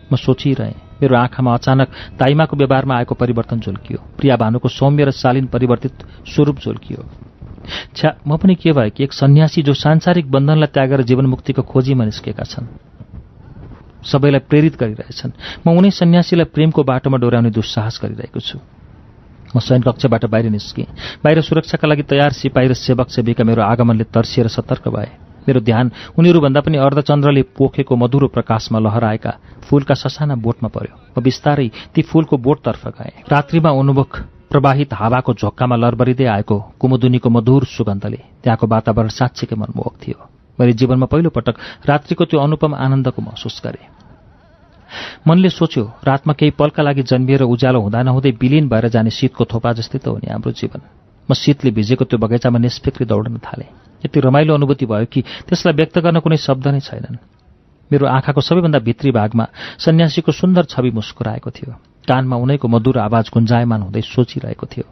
म सोचिरहेँ। मेरो आँखामा अचानक ताइमाको व्यवहारमा आएको परिवर्तन झुल्कियो। प्रिया भानुको सौम्य र शालीन परिवर्तित स्वरूप झुल्कियो। छ्या म पनि के भयो कि एक सन्यासी जो सांसारिक बन्धनलाई त्यागेर जीवनमुक्तिको खोजीमा निस्केका छन्। सबैलाई प्रेरित गरिरहेछन्। म उनै सन्यासीलाई प्रेमको बाटोमा डोर्याउने दुस्साहस गरिरहेको छु। म शयन कक्षबाट बाहिर निस्केँ। बाहिर सुरक्षाका लागि तयार सिपाही र सेवक सेविका मेरो आगमनले तर्सिएर सतर्क भए। मेरो ध्यान उनीहरूभन्दा पनि अर्धचन्द्रले पोखेको मधुरो प्रकाशमा लहराएका फूलका ससाना बोटमा पर्यो। म बिस्तारै ती फूलको बोटतर्फ गएँ। रात्रिमा उन्मुख प्रवाहित हावाको झोक्कामा लरबरिँदै आएको कुमुदुनीको मधुर सुगन्धले त्यहाँको वातावरण साँच्चीकै मनमोहक थियो। मैले जीवनमा पहिलोपटक रात्रिको त्यो अनुपम आनन्दको महसुस गरेँ। मनले सोच्यो रातमा केही पलका लागि जन्मिएर उज्यालो हुँदा नहुँदै विलिन भएर जाने शीतको थोपा जस्तै त हो नि हाम्रो जीवन। म शीतले भिजेको त्यो बगैँचामा निष्फिक्री दौडन थालेँ। यति रमाइलो अनुभूति भयो कि त्यसलाई व्यक्त गर्न कुनै शब्द नै छैनन्। मेरो आँखाको सबैभन्दा भित्री भागमा सन्यासीको सुन्दर छवि मुस्कुराएको थियो। कानमा उनैको मधुर आवाज गुन्जायमान हुँदै सोचिरहेको थियो।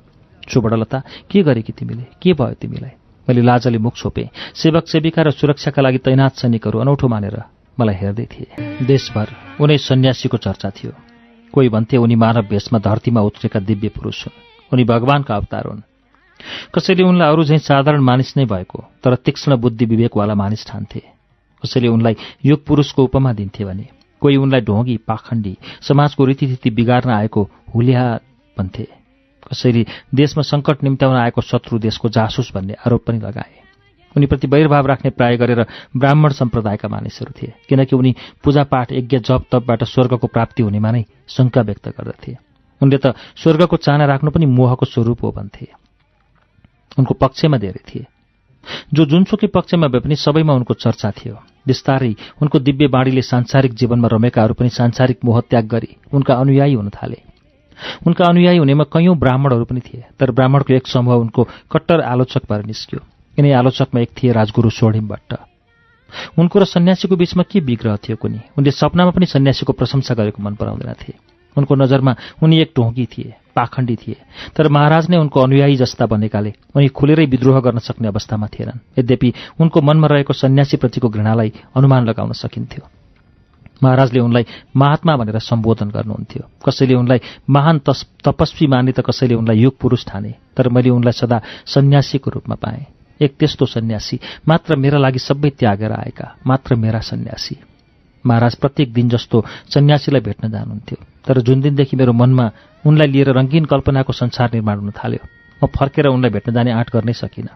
सुबडलता के गरेकी तिमीले? के भयो तिमीलाई? मैले लाजले मुख छोपेँ। सेवक सेविका र सुरक्षाका लागि तैनात सैनिकहरू अनौठो मानेर मलाई हेर्दै थिए। देशभर उनै सन्यासीको चर्चा थियो। कोही भन्थे उनी मानव भेषमा धरतीमा उत्रेका दिव्य पुरुष हुन्। उनी भगवानका अवतार हुन्। कसैले उनलाई अरू झैँ साधारण मानिस नै भएको तर तीक्ष्ण बुद्धि विवेकवाला मानिस ठान्थे। कसैले उनलाई योग पुरुषको उपमा दिन्थे भने कोही उनलाई ढोगी पाखण्डी समाजको रीतिथिति बिगार्न आएको हुलिया भन्थे। कसैले देशमा सङ्कट निम्त्याउन आएको शत्रु देशको जासुस भन्ने आरोप पनि लगाए। उनीप्रति वैरभाव राख्ने प्राय गरेर ब्राह्मण सम्प्रदायका मानिसहरू थिए किनकि उनी पूजापाठ यज्ञ जप तपबाट स्वर्गको प्राप्ति हुनेमा नै शङ्का व्यक्त गर्दथे। उनले त स्वर्गको चाना राख्नु पनि मोहको स्वरूप हो भन्थे। उनको पक्षमा धेरै थिए। जो जुनसुकै पक्षमा भए पनि सबैमा उनको चर्चा थियो। बिस्तारै उनको दिव्य बाणीले सांसारिक जीवनमा रमेकाहरू पनि सांसारिक मोह त्याग गरी उनका अनुयायी हुन थाले। उनका अनुयायी हुनेमा कैयौँ ब्राह्मणहरू पनि थिए तर ब्राह्मणको एक समूह उनको कट्टर आलोचक भएर निस्क्यो। यिनै आलोचकमा एक थिए राजगुरु स्वर्णिम भट्ट उनको र सन्यासीको बीचमा के विग्रह थियो कुनी? उनले सपनामा पनि सन्यासीको प्रशंसा गरेको मन पराउँदैनथे उनको नजरमा उनी एक ढोंगी थिए पाखण्डी थिए। तर महाराज नै उनको अनुयायी जस्ता बनेकाले उनी खुलेरै विद्रोह गर्न सक्ने अवस्थामा थिएनन्। यद्यपि उनको मनमा रहेको सन्यासीप्रतिको घृणालाई अनुमान लगाउन सकिन्थ्यो। महाराजले उनलाई महात्मा भनेर सम्बोधन गर्नुहुन्थ्यो। कसैले उनलाई महान तपस्वी माने त कसैले उनलाई युग पुरुष ठाने। तर मैले उनलाई सदा सन्यासीको रूपमा पाएँ। एक त्यस्तो सन्यासी। मात्र मेरा लागि सबै त्यागेर आएका। मात्र मेरा सन्यासी। महाराज प्रत्येक दिन जस्तो सन्यासीलाई भेट्न जानुहुन्थ्यो। तर जुन दिनदेखि मेरो मनमा उनलाई लिएर रङ्गीन कल्पनाको संसार निर्माण हुन थाल्यो म फर्केर उनलाई भेट्न जाने आँट गर्नै सकिनँ।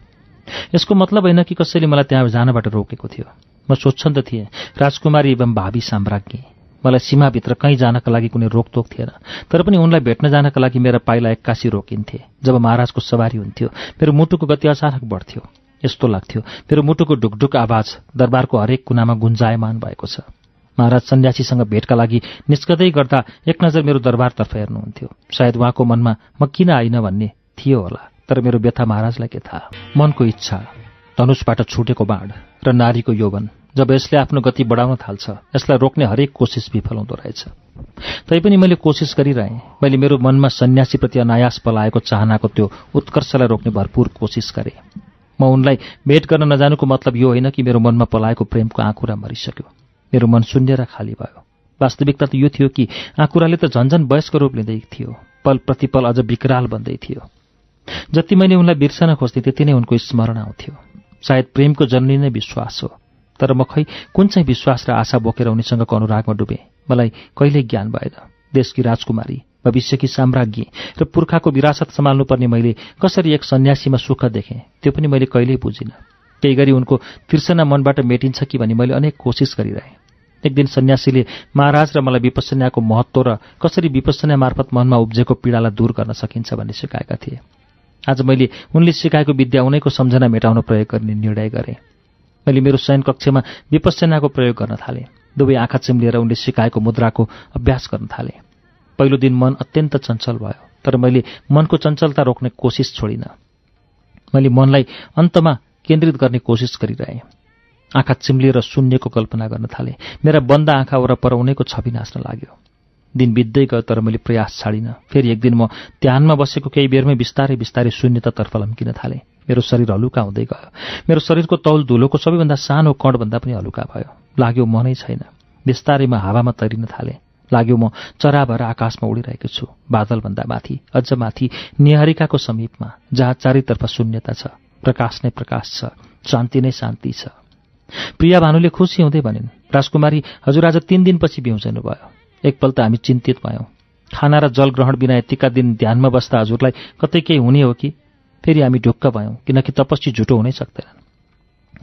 यसको मतलब होइन कि कसैले मलाई त्यहाँ जानबाट रोकेको थियो। म सोध्छन् त थिएँ। राजकुमारी एवं भावी साम्राज्ञी। मलाई सीमाभित्र कहीँ जानका लागि कुनै रोकतोक थिएन। तर पनि उनलाई भेट्न जानका लागि मेरा पाइला एक्कासी रोकिन्थे। जब महाराजको सवारी हुन्थ्यो मेरो मुटुको गति अचानक बढ्थ्यो। यस्तो लाग्थ्यो मेरो मुटुको ढुकढुक आवाज दरबारको हरेक कुनामा गुन्जायमान भएको छ। महाराज सन्यासीसँग भेटका लागि निस्कदै गर्दा एक नजर मेरो दरबारतर्फ हेर्नुहुन्थ्यो। सायद उहाँको मनमा म किन आइन भन्ने थियो होला तर मेरो व्यथा महाराजलाई के थाहा? मनको इच्छा धनुषबाट छुटेको बाँड र नारीको यौवन जब यसले आफ्नो गति बढाउन थाल्छ यसलाई रोक्ने हरेक कोसिस विफल हुँदो रहेछ। तैपनि मैले कोसिस गरिरहेँ। मैले मेरो मनमा सन्यासीप्रति अनायास पलाएको चाहनाको त्यो उत्कर्षलाई रोक्ने भरपूर कोसिस गरेँ। म उनलाई भेट गर्न नजानुको मतलब यो होइन कि मेरो मनमा पलाएको प्रेमको आँकुरा मरिसक्यो। मेरो मन शून्य र खाली भयो। वास्तविकता त यो थियो कि आँकुराले त झन्झन वयस्क रूप लिँदै थियो। पल प्रतिपल अझ विकराल बन्दै थियो। जति मैले उनलाई बिर्सन खोज्थेँ त्यति नै उनको स्मरण आउँथ्यो। सायद प्रेमको जननी नै विश्वास हो। तर म खै कुन चाहिँ विश्वास र आशा बोकेर उनीसँगको अनुरागमा डुबेँ? मलाई कहिल्यै ज्ञान भएन। देशकी राजकुमारी भविष्यकी साम्राज्ञी र पुर्खाको विरासत सम्हाल्नुपर्ने मैले कसरी एक सन्यासीमा सुख देखेँ त्यो पनि मैले कहिल्यै बुझिनँ। केही गरी उनको तिर्सना मनबाट मेटिन्छ कि भने मैले अनेक कोसिस गरिरहेँ। एक दिन सन्यासीले महाराज र मलाई विपसनाको महत्व र कसरी विपसना मार्फत मनमा उब्जेको पीडालाई दूर गर्न सकिन्छ भन्ने सिकाएका थिए। आज मैले उनले सिकाएको विद्या उनैको सम्झना मेटाउन प्रयोग गर्ने निर्णय गरेँ। मैले मेरो शयन कक्षमा विपसनाको प्रयोग गर्न थालेँ। दुवै आँखा चिम्लिएर उनले सिकाएको मुद्राको अभ्यास गर्न थालेँ। पहिलो दिन मन अत्यन्त चञ्चल भयो तर मैले मनको चञ्चलता रोक्ने कोसिस छोडिनँ। मैले मनलाई अन्तमा केन्द्रित गर्ने कोसिस गरिरहेँ। आँखा चिम्लिएर शून्यको कल्पना गर्न थालेँ। मेरा बन्द आँखा वरपर उनैको छवि नाच्न लाग्यो। दिन बित्दै गयो तर मैले प्रयास छाडिनँ। फेरि एक दिन म ध्यानमा बसेको केही बेरमै बिस्तारै बिस्तारै शून्यतातर्फ लम्किन थालेँ। मेरो शरीर हलुका हुँदै गयो। मेरो शरीरको तौल धुलोको सबैभन्दा सानो कणभन्दा पनि हलुका भयो। लाग्यो मनै छैन। बिस्तारै म हावामा तैरिन थालेँ। लाग्यो म चरा भएर आकाशमा उडिरहेको छु। बादलभन्दा माथि अझ माथि निहारिकाको समीपमा जहाँ चारैतर्फ शून्यता छ। प्रकाश नै प्रकाश छ। शान्ति नै शान्ति छ। प्रिया भानुले खुसी हुँदै भनिन् राजकुमारी हजुर आज तीन दिनपछि बिउजनु भयो एकपल त हामी चिन्तित भयौँ। खाना र जल ग्रहण बिना यतिका दिन ध्यानमा बस्दा हजुरलाई कतै केही हुने हो कि? फेरि हामी ढुक्क भयौँ किनकि तपस्वी झुटो हुनै सक्दैनन्।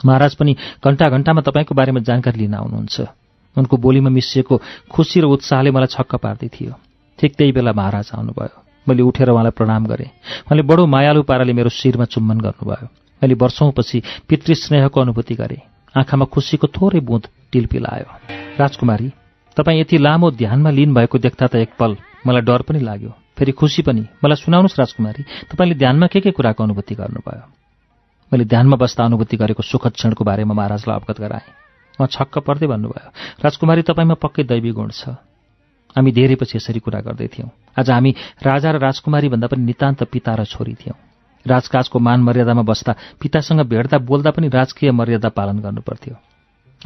महाराज पनि घन्टा घन्टामा तपाईँको बारेमा जानकारी लिन आउनुहुन्छ। उनको बोलीमा मिसिएको खुसी र उत्साहले मलाई छक्क पार्दै थियो। ठिक त्यही बेला महाराज आउनुभयो। मैले उठेर उहाँलाई प्रणाम गरेँ। उहाँले बडो मायालु पाराले मेरो शिरमा चुम्बन गर्नुभयो। मैले वर्षौँपछि पितृस्नेहको अनुभूति गरेँ। आँखामा खुसीको थोरै बुँद टिलपिलायो। राजकुमारी तपाईँ यति लामो ध्यानमा लिन भएको देख्दा त एकपल मलाई डर पनि लाग्यो। फेरि खुसी पनि। मलाई सुनाउनुहोस् राजकुमारी तपाईँले ध्यानमा के के कुराको अनुभूति गर्नुभयो? मैले ध्यानमा बस्दा अनुभूति गरेको सुखद क्षणको बारेमा महाराजलाई अवगत गराएँ। उहाँ छक्क पर्दै भन्नुभयो राजकुमारी तपाईँमा पक्कै दैवी गुण छ। हामी धेरै पछि यसरी कुरा गर्दै थियौँ। आज हामी राजा र राजकुमारी भन्दा पनि नितान्त पिता र छोरी थियौँ। राजकाजको मान मर्यादामा बस्दा पितासँग भेट्दा बोल्दा पनि राजकीय मर्यादा पालन गर्नुपर्थ्यो।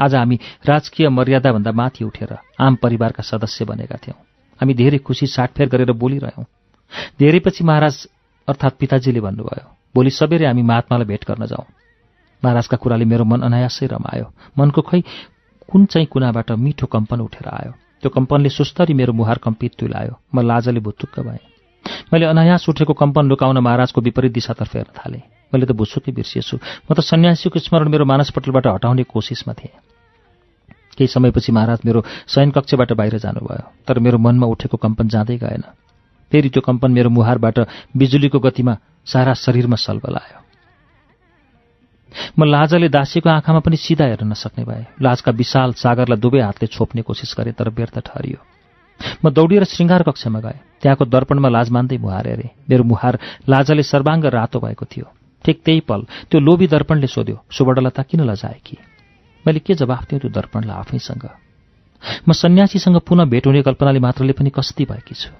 आज हामी राजकीय मर्यादाभन्दा माथि उठेर आम परिवारका सदस्य बनेका थियौँ। हामी धेरै खुसी साटफेर गरेर बोलिरह्यौँ। धेरैपछि महाराज अर्थात् पिताजीले भन्नुभयो भोलि सबेरै हामी महात्मालाई भेट गर्न जाउँ। महाराजका कुराले मेरो मन अनायासै रमायो। मनको खै कुन चाहिँ कुनाबाट मिठो कम्पन उठेर आयो? त्यो कम्पनले सुस्तरी मेरो मुहार कम्पित तुलायो। म लाजले भुत्तुक्क भएँ। मैले अनायास उठेको कम्पन लुकाउन महाराजको विपरीत दिशातर्फ हेर्न थालेँ। मैले त भुसुकै बिर्सिएछु। म त सन्यासीको स्मरण मेरो मानसपटलबाट हटाउने कोसिसमा थिएँ। केही समयपछि महाराज मेरो शयन कक्षबाट बाहिर जानुभयो तर मेरो मनमा उठेको कम्पन जाँदै गएन। फेरि त्यो कम्पन मेरो मुहारबाट बिजुलीको गतिमा सारा शरीरमा सल्बल आयो म लाजले दासीको आँखामा पनि सिधा हेर्न नसक्ने भए लाजका विशाल सागरलाई दुवै हातले छोप्ने कोसिस गरे तर व्यर्थ ठहरियो। म दौडिएर श्रृङ्गार कक्षमा गएँ। त्यहाँको दर्पणमा लाज मान्दै मुहार हेरेँ। मेरो मुहार लाजले सर्वाङ्ग रातो भएको थियो। ठिक त्यही पल त्यो लोभी दर्पणले सोध्यो सुवर्णलता किन लजाए कि मैले के जवाफ दिएँ त्यो दर्पणलाई आफैसँग? म सन्यासीसँग पुनः भेट हुने कल्पनाले मात्रले पनि कस्ती भएकी छु।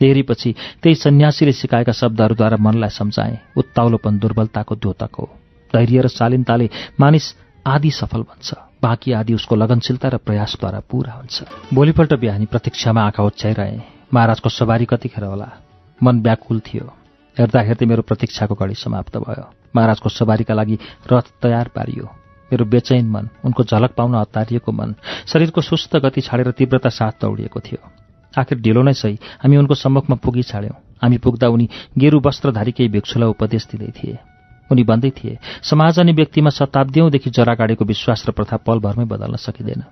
तेरीपछि त्यही सन्यासीले सिकाएका शब्दहरूद्वारा मनलाई सम्झाएँ उत्ताउलोपन दुर्बलताको द्योतक हो। धैर्य र शालीनताले मानिस आदि सफल बन्छ बाँकी आदि उसको लगनशीलता र प्रयासद्वारा पूरा हुन्छ। भोलिपल्ट बिहानी प्रतीक्षामा आँखा ओछ्याइरहे महाराजको सवारी कतिखेर होला? मन व्याकुल थियो। हेर्दा हेर्दै मेरो प्रतीक्षाको घडी समाप्त भयो। महाराजको सवारीका लागि रथ तयार पारियो। मेरो बेचैन मन उनको झलक पाउन हतारिएको मन शरीरको सुस्त गति छाडेर तीव्रता साथ दौडिएको थियो। आखिर ढिलो नै सही हामी उनको सम्मुखमा पुगी छाड्यौँ। हामी पुग्दा उनी गेरु वस्त्रधारी केही भिक्षुलाई उपदेश दिँदै थिए। उनी भन्दै थिए समाज अनि व्यक्तिमा शताब्दीौँदेखि जरा गाडेको विश्वास र प्रथा पलभरमै बदल्न सकिँदैन।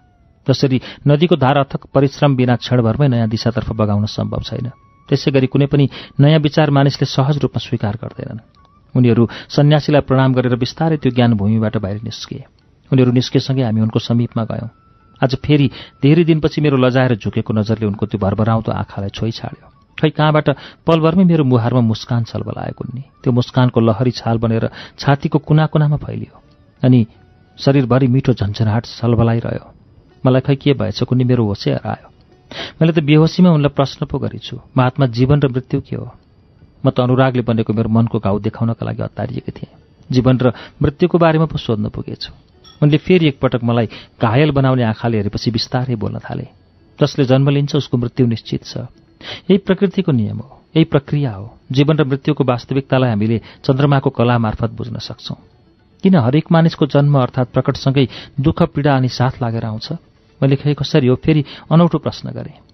जसरी नदीको धार अथक परिश्रम बिना क्षणभरमै नयाँ दिशातर्फ बगाउन सम्भव छैन। त्यसै गरी कुनै पनि नयाँ विचार मानिसले सहज रूपमा स्वीकार गर्दैनन्। उनीहरू सन्यासीलाई प्रणाम गरेर बिस्तारै त्यो ज्ञान भूमिबाट बाहिर निस्किए उनीहरू निस्केसँगै हामी उनको समीपमा गयौँ। आज फेरि धेरै दिनपछि मेरो लजाएर झुकेको नजरले उनको त्यो भरभराउँदो आँखालाई छोइ छाड्यो खै कहाँबाट पलभरमै मेरो मुहारमा मुस्कान छलबलाएको नि त्यो मुस्कानको लहरी छाल बनेर छातीको कुना कुनामा फैलियो। अनि शरीरभरि मिठो झन्झनाहट छलबलाइरह्यो। मलाई खै के भएछ कुनै मेरो होसै हरायो मैले त बेहोसीमा उनलाई प्रश्न पो गरेछु महात्मा जीवन र मृत्यु के हो? म त अनुरागले बनेको मेरो मनको घाउ देखाउनका लागि हतारिएको थिएँ। जीवन र मृत्युको बारेमा पो सोध्न पुगेछु। उनले फेरि एकपटक मलाई घायल बनाउने आँखाले हेरेपछि बिस्तारै बोल्न थाले। जसले जन्म लिन्छ उसको मृत्यु निश्चित छ। यही प्रकृतिको नियम हो। यही प्रक्रिया हो। जीवन र मृत्युको वास्तविकतालाई हामीले चन्द्रमाको कला मार्फत बुझ्न सक्छौँ। किन हरेक मानिसको जन्म अर्थात् प्रकटसँगै दुःख पीडा अनि साथ लागेर आउँछ? मैले खै कसरी हो? फेरि अनौठो प्रश्न गरेँ।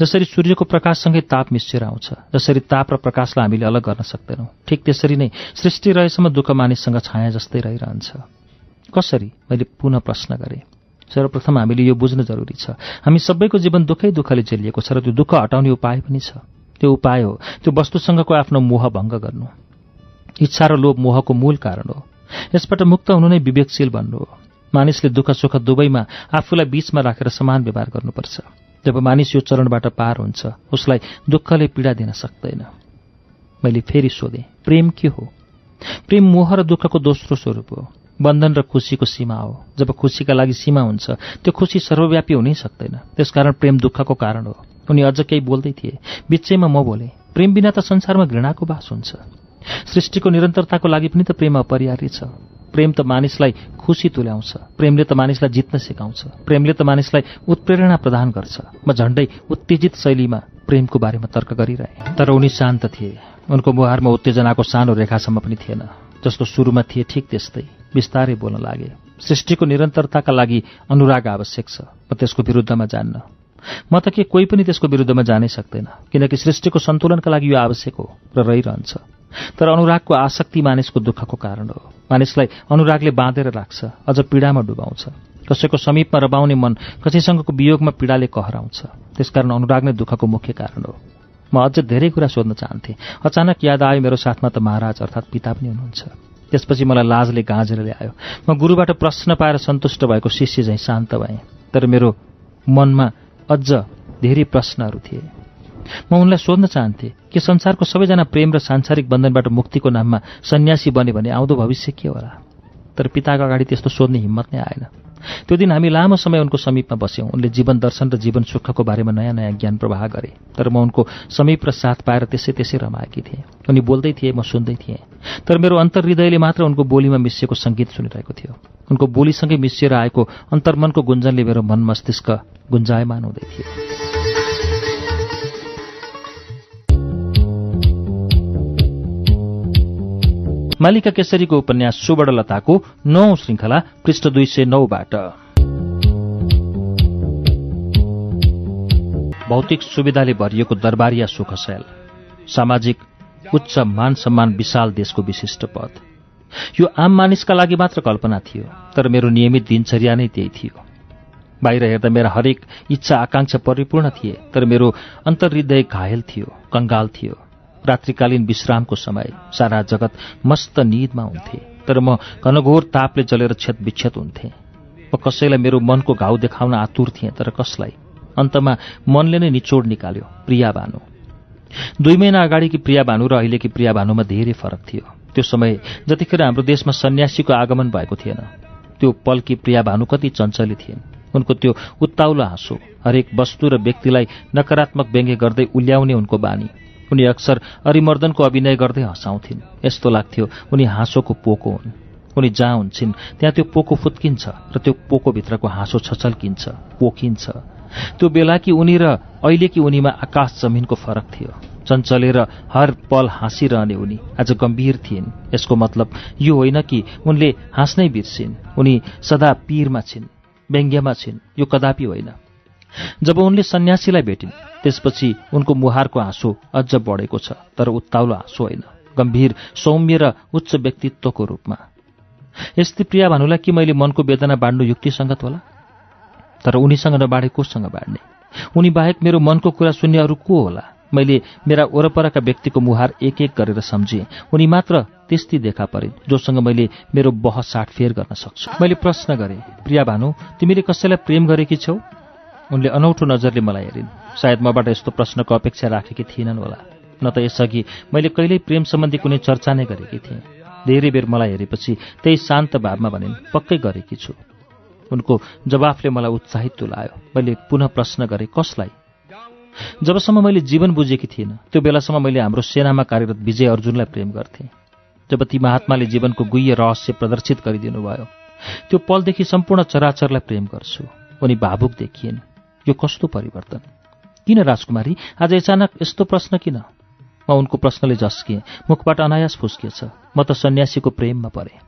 जसरी सूर्यको प्रकाशसँगै ताप मिसिएर आउँछ जसरी ताप र प्रकाशलाई हामीले अलग गर्न सक्दैनौँ। ठिक त्यसरी नै सृष्टि रहेसम्म दुःख मानिससँग छाया जस्तै रहिरहन्छ। कसरी? मैले पुनः प्रश्न गरेँ। सर्वप्रथम हामीले यो बुझ्न जरुरी छ। हामी सबैको जीवन दुःखै दुःखले झेलिएको छ र त्यो दुःख हटाउने उपाय पनि छ। त्यो उपाय हो त्यो वस्तुसँगको आफ्नो मोह भङ्ग गर्नु। इच्छा र लोभ मोहको मूल कारण हो। यसबाट मुक्त हुनु नै विवेकशील भन्नु हो। मानिसले दुःख सुख दुवैमा आफूलाई बीचमा राखेर समान व्यवहार गर्नुपर्छ। जब मानिस यो चरणबाट पार हुन्छ उसलाई दुःखले पीडा दिन सक्दैन। मैले फेरि सोधेँ प्रेम के हो? प्रेम मोह र दुःखको दोस्रो स्वरूप हो। बन्धन र खुसीको सीमा हो। जब खुसीका लागि सीमा हुन्छ त्यो खुसी सर्वव्यापी हुनै सक्दैन। त्यसकारण प्रेम दुःखको कारण हो। उनी अझ केही बोल्दै थिए। बिचैमा म बोले प्रेम बिना त संसारमा घृणाको बास हुन्छ। सृष्टिको निरन्तरताको लागि पनि त प्रेम अपरिहार्य छ। प्रेम त मानिसलाई खुसी तुल्याउँछ प्रेमले त मानिसलाई जित्न सिकाउँछ प्रेमले त मानिसलाई उत्प्रेरणा प्रदान गर्छ। म झण्डै उत्तेजित शैलीमा प्रेमको बारेमा तर्क गरिरहेँ। तर उनी शान्त थिए। उनको मुहारमा उत्तेजनाको सानो रेखासम्म पनि थिएन जस्तो सुरुमा थिए ठिक त्यस्तै। बिस्तारै बोल्न लागे सृष्टिको निरन्तरताका लागि अनुराग आवश्यक छ म त्यसको विरुद्धमा जान्न। म त के कोही पनि त्यसको विरुद्धमा जानै सक्दैन किनकि सृष्टिको सन्तुलनका लागि यो आवश्यक हो र रहिरहन्छ। तर अनुरागको आसक्ति मानिसको दुःखको कारण हो। मानिसलाई अनुरागले बाँधेर राख्छ अझ पीडामा डुबाउँछ। कसैको समीपमा रबाउने मन कसैसँगको वियोगमा पीडाले कहराउँछ। त्यसकारण अनुराग नै दुःखको मुख्य कारण हो। म अझ धेरै कुरा सोध्न चाहन्थेँ। अचानक याद आयो मेरो साथमा त महाराज अर्थात् पिता पनि हुनुहुन्छ। त्यसपछि मलाई लाजले गाँजेर ल्यायो। म गुरुबाट प्रश्न पाएर सन्तुष्ट भएको शिष्य झैँ शान्त भएँ। तर मेरो मनमा अझ धेरै प्रश्नहरू थिए। म उनलाई सोध्न चाहन्थे कि संसारको सबैजना प्रेम र सांसारिक बन्धनबाट मुक्तिको नाममा सन्यासी बने भने आउँदो भविष्य के होला? तर पिताको अगाडि त्यस्तो सोध्ने हिम्मत नै आएन। त्यो दिन हामी लामो समय उनको समीपमा बस्यौँ। उनले जीवन दर्शन र जीवन सुखको बारेमा नयाँ नयाँ ज्ञान प्रवाह गरे। तर म उनको समीप र साथ पाएर त्यसै त्यसै रमाएकी थिएँ। उनी बोल्दै थिए म सुन्दै थिएँ। तर मेरो अन्तर हृदयले मात्र उनको बोलीमा मिसिएको सङ्गीत सुनिरहेको थियो। उनको बोलीसँगै मिसिएर आएको अन्तर्मनको गुन्जनले मेरो मन मस्तिष्क गुन्जायमान हुँदै थियो। मालिका केसरीको उपन्यास सुवर्णलताको नौ श्रृङ्खला पृष्ठ दुई सय नौबाट। भौतिक सुविधाले भरिएको दरबारिया सुखशैल। सामाजिक उच्च मान सम्मान विशाल देशको विशिष्ट पद। यो आम मानिसका लागि मात्र कल्पना थियो तर मेरो नियमित दिनचर्या नै त्यही थियो। बाहिर हेर्दा मेरा हरेक इच्छा आकाङ्क्षा परिपूर्ण थिए तर मेरो अन्तर्हृदय घायल थियो कङ्गाल थियो। रात्रिकालीन विश्रामको समय सारा जगत मस्त निदमा हुन्थे तर म घनघोर तापले जलेर क्षत विक्षत हुन्थे। म कसैलाई मेरो मनको घाउ देखाउन आतुर थिएँ तर कसलाई? अन्तमा मनले नै निचोड निकाल्यो प्रिया भानु दुई महिना अगाडिकी प्रिया भानु र अहिलेकी प्रिया भानुमा धेरै फरक थियो। त्यो समय जतिखेर हाम्रो देशमा सन्यासीको आगमन भएको थिएन त्यो पलकी प्रिया भानु कति चञ्चली थिइन्। उनको त्यो उत्ताउलो हाँसो हरेक वस्तु र व्यक्तिलाई नकारात्मक व्यङ्ग्य गर्दै उल्याउने उनको बानी। उनी अक्सर अरिमर्दनको अभिनय गर्दै हँसाउँथिन्। यस्तो लाग्थ्यो उनी हाँसोको पोको हुन्। उनी जहाँ हुन्छन् त्यहाँ त्यो पोको फुत्किन्छ र त्यो पोकोभित्रको हाँसो छचल्किन्छ पोखिन्छ। त्यो बेला कि उनी र अहिले कि उनीमा आकाश जमिनको फरक थियो। चञ्चलेर हर पल हाँसिरहने उनी आज गम्भीर थिइन्। यसको मतलब यो होइन कि उनले हाँस्नै बिर्सिन्। उनी सदा पीरमा छिन् व्यङ्ग्यमा छिन्। यो कदापि होइन। जब उनले सन्यासीलाई भेटिन् त्यसपछि उनको मुहारको हाँसो अझ बढेको छ तर उत्ताउलो हाँसो होइन गम्भीर सौम्य र उच्च व्यक्तित्वको रूपमा। यस्तै प्रिया भानुलाई कि मैले मनको वेदना बाँड्नु युक्तिसङ्गत होला? तर उनीसँग नबाँडे कोसँग बाँड्ने? उनी बाहेक मेरो मनको कुरा सुन्ने अरू को होला? मैले मेरा वरपरका व्यक्तिको मुहार एक एक गरेर सम्झेँ। उनी मात्र त्यस्तै देखा परिन् जोसँग मैले मेरो बह साटफेर गर्न सक्छु। मैले प्रश्न गरेँ प्रिया भानु तिमीले कसैलाई प्रेम गरेकी छौ? उनले अनौठो नजरले मलाई हेरिन्। सायद मबाट यस्तो प्रश्नको अपेक्षा राखेकी थिएनन् होला। न त यसअघि मैले कहिल्यै प्रेम सम्बन्धी कुनै चर्चा नै गरेकी थिएँ। धेरै बेर मलाई हेरेपछि त्यही शान्त भावमा भनिन् पक्कै गरेकी छु। उनको जवाफले मलाई उत्साहित तुलायो। मैले पुनः प्रश्न गरेँ कसलाई? जबसम्म मैले जीवन बुझेकी थिइनँ त्यो बेलासम्म मैले हाम्रो सेनामा कार्यरत विजय अर्जुनलाई प्रेम गर्थेँ। जब ती महात्माले जीवनको गुह्य रहस्य प्रदर्शित गरिदिनु भयो त्यो पलदेखि सम्पूर्ण चराचरलाई प्रेम गर्छु। उनी भावुक देखिएन्। यो कस्तो परिवर्तन? किन राजकुमारी? आज अचानक यस्तो प्रश्न किन? म उनको प्रश्नले झस्किएँ। मुखबाट अनायास फुस्किएछ। म त सन्यासीको प्रेममा परेँ।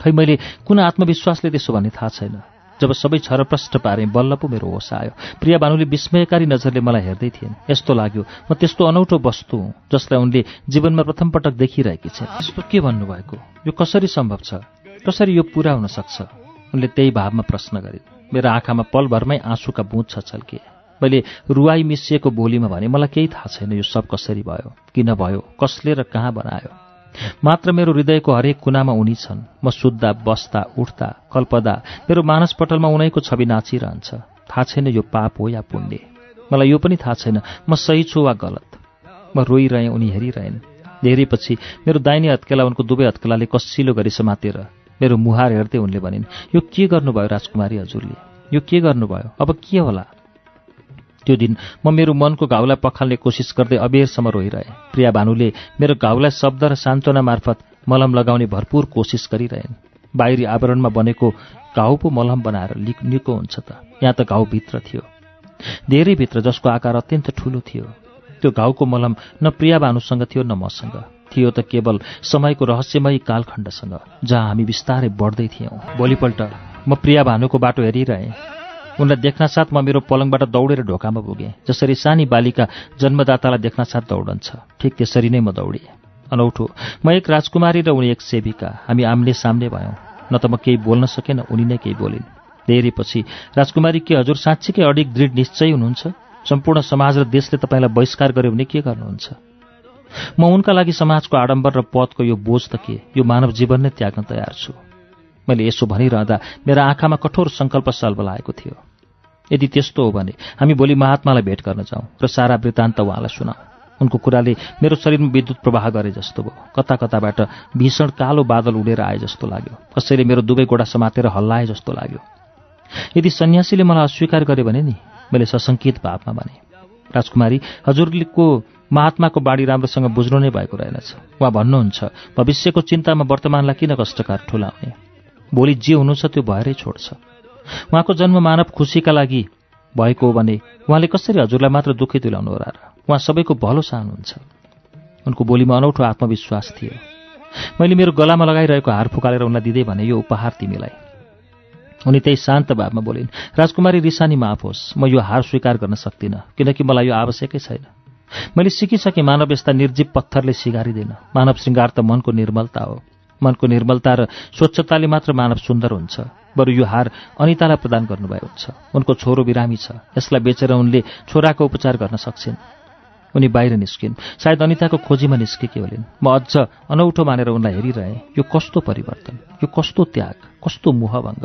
खै मैले कुन आत्मविश्वासले त्यसो भन्ने थाहा छैन। जब सबै छरप्रष्ट पारेँ बल्ल पो मेरो होस आयो। प्रिया भानुले विस्मयकारी नजरले मलाई हेर्दै थिइन्। यस्तो लाग्यो। म त्यस्तो अनौठो वस्तु हुँ जसलाई उनले जीवनमा प्रथम पटक देखिरहेकी छ यस्तो के भन्नुभएको? यो कसरी सम्भव छ? कसरी यो पुरा हुन सक्छ? उनले त्यही भावमा प्रश्न गरिन्। मेरो आँखामा पलभरमै आँसुका बुँद छल्के। मैले रुवाई मिसिएको बोलीमा भने मलाई केही थाहा छैन यो सब कसरी भयो? किन भयो? कसले र कहाँ बनायो? मात्र मेरो हृदयको हरेक कुनामा उनी छन्। म सुत्दा बस्दा उठ्दा कल्पदा मेरो मानसपटलमा उनैको छवि नाचिरहन्छ। थाहा छैन यो पाप हो या पुण्य। मलाई यो पनि थाहा छैन म सही छु वा गलत? म रोइरहेँ उनी हेरिरहेन्। धेरैपछि मेरो दाहिने हत्केला उनको दुवै हत्केलाले कसिलो गरी समातेर मेरो मुहार हेर्दै उनले भनिन् यो के गर्नुभयो राजकुमारी हजुरले? यो के गर्नुभयो? अब के होला? त्यो दिन म मेरो मनको घाउलाई पखाल्ने कोसिस गर्दै अबेरसम्म रोइरहेँ। प्रिया भानुले मेरो घाउलाई शब्द र सान्त्वना मार्फत मलम लगाउने भरपूर कोसिस गरिरहेन्। बाहिरी आवरणमा बनेको घाउ पो मलम बनाएर निको हुन्छ त। यहाँ त घाउ भित्र थियो। धेरै भित्र जसको आकार अत्यन्त ठुलो थियो। त्यो घाउको मलम न प्रिया भानुसँग थियो न मसँग। थियो त केवल समयको रहस्यमय कालखण्डसँग जहाँ हामी बिस्तारै बढ्दै थियौँ। भोलिपल्ट म प्रिया भानुको बाटो हेरिरहेँ। उनलाई देख्न साथ म मेरो पलङबाट दौडेर ढोकामा पुगेँ जसरी सानी बालिका जन्मदातालाई देख्न साथ दौडन्छ। ठिक त्यसरी नै म दौडेँ। अनौठो म एक राजकुमारी र उनी एक सेविका। हामी आम्ने सामने भयौँ। न त म केही बोल्न सकेन उनी नै केही बोलिन्। धेरै पछि राजकुमारी के हजुर साँच्चीकै अडिक दृढ निश्चय हुनुहुन्छ? सम्पूर्ण समाज र देशले तपाईँलाई बहिष्कार गर्यो भने के गर्नुहुन्छ? म उनका लागि समाजको आडम्बर र पदको यो बोझ त के? यो मानव जीवन नै त्याग्न तयार छु। मैले यसो भनिरहँदा मेरा आँखामा कठोर सङ्कल्प सल्भ लागेको थियो। यदि त्यस्तो हो भने हामी भोलि महात्मालाई भेट गर्न जाउँ र सारा वृत्तान्त उहाँलाई सुनाऊ उनको कुराले मेरो शरीरमा विद्युत प्रवाह गरे जस्तो भयो। कता कताबाट भीषण कालो बादल उडेर आए जस्तो लाग्यो। कसैले मेरो दुवै गोडा समातेर हल्लाए जस्तो लाग्यो। यदि सन्यासीले मलाई अस्वीकार गर्यो भने नि मैले सशङ्कित भावमा भने। राजकुमारी हजुरको महात्माको बाणी राम्रोसँग बुझ्नु नै भएको रहेनछ। उहाँ भन्नुहुन्छ भविष्यको चिन्तामा वर्तमानलाई किन कष्टकार ठुलाउने? भोलि जे हुनु छ त्यो भएरै छोड्छ। उहाँको जन्म मानव खुसीका लागि भएको हो भने उहाँले कसरी हजुरलाई मात्र दुःखी तुल्याउनु होला र? उहाँ सबैको भलो चाहनुहुन्छ उनको बोलीमा अनौठो आत्मविश्वास थियो। मैले मेरो गलामा लगाइरहेको हार फुकालेर उनलाई दिँदै भने यो उपहार तिमीलाई उनी त्यही शान्त भावमा बोलिन् राजकुमारी रिसानी माफ होस् म यो हार स्वीकार गर्न सक्दिनँ किनकि मलाई यो आवश्यकै छैन। मैले सिकिसकेँ मानव यस्ता निर्जीव पत्थरले सिगारिँदैन। मानव श्रृङ्गार त मनको निर्मलता हो। मनको निर्मलता र स्वच्छताले मात्र मानव सुन्दर हुन्छ। बरु यो हार अनितालाई प्रदान गर्नुभएको हुन्छ उनको छोरो बिरामी छ। यसलाई बेचेर उनले छोराको उपचार गर्न सक्छिन्। उनी बाहिर निस्किन्। सायद अनिताको खोजीमा निस्केकी होलिन् म अझ अनौठो मानेर उनलाई हेरिरहेँ। यो कस्तो परिवर्तन? यो कस्तो त्याग? कस्तो मोहभङ्ग?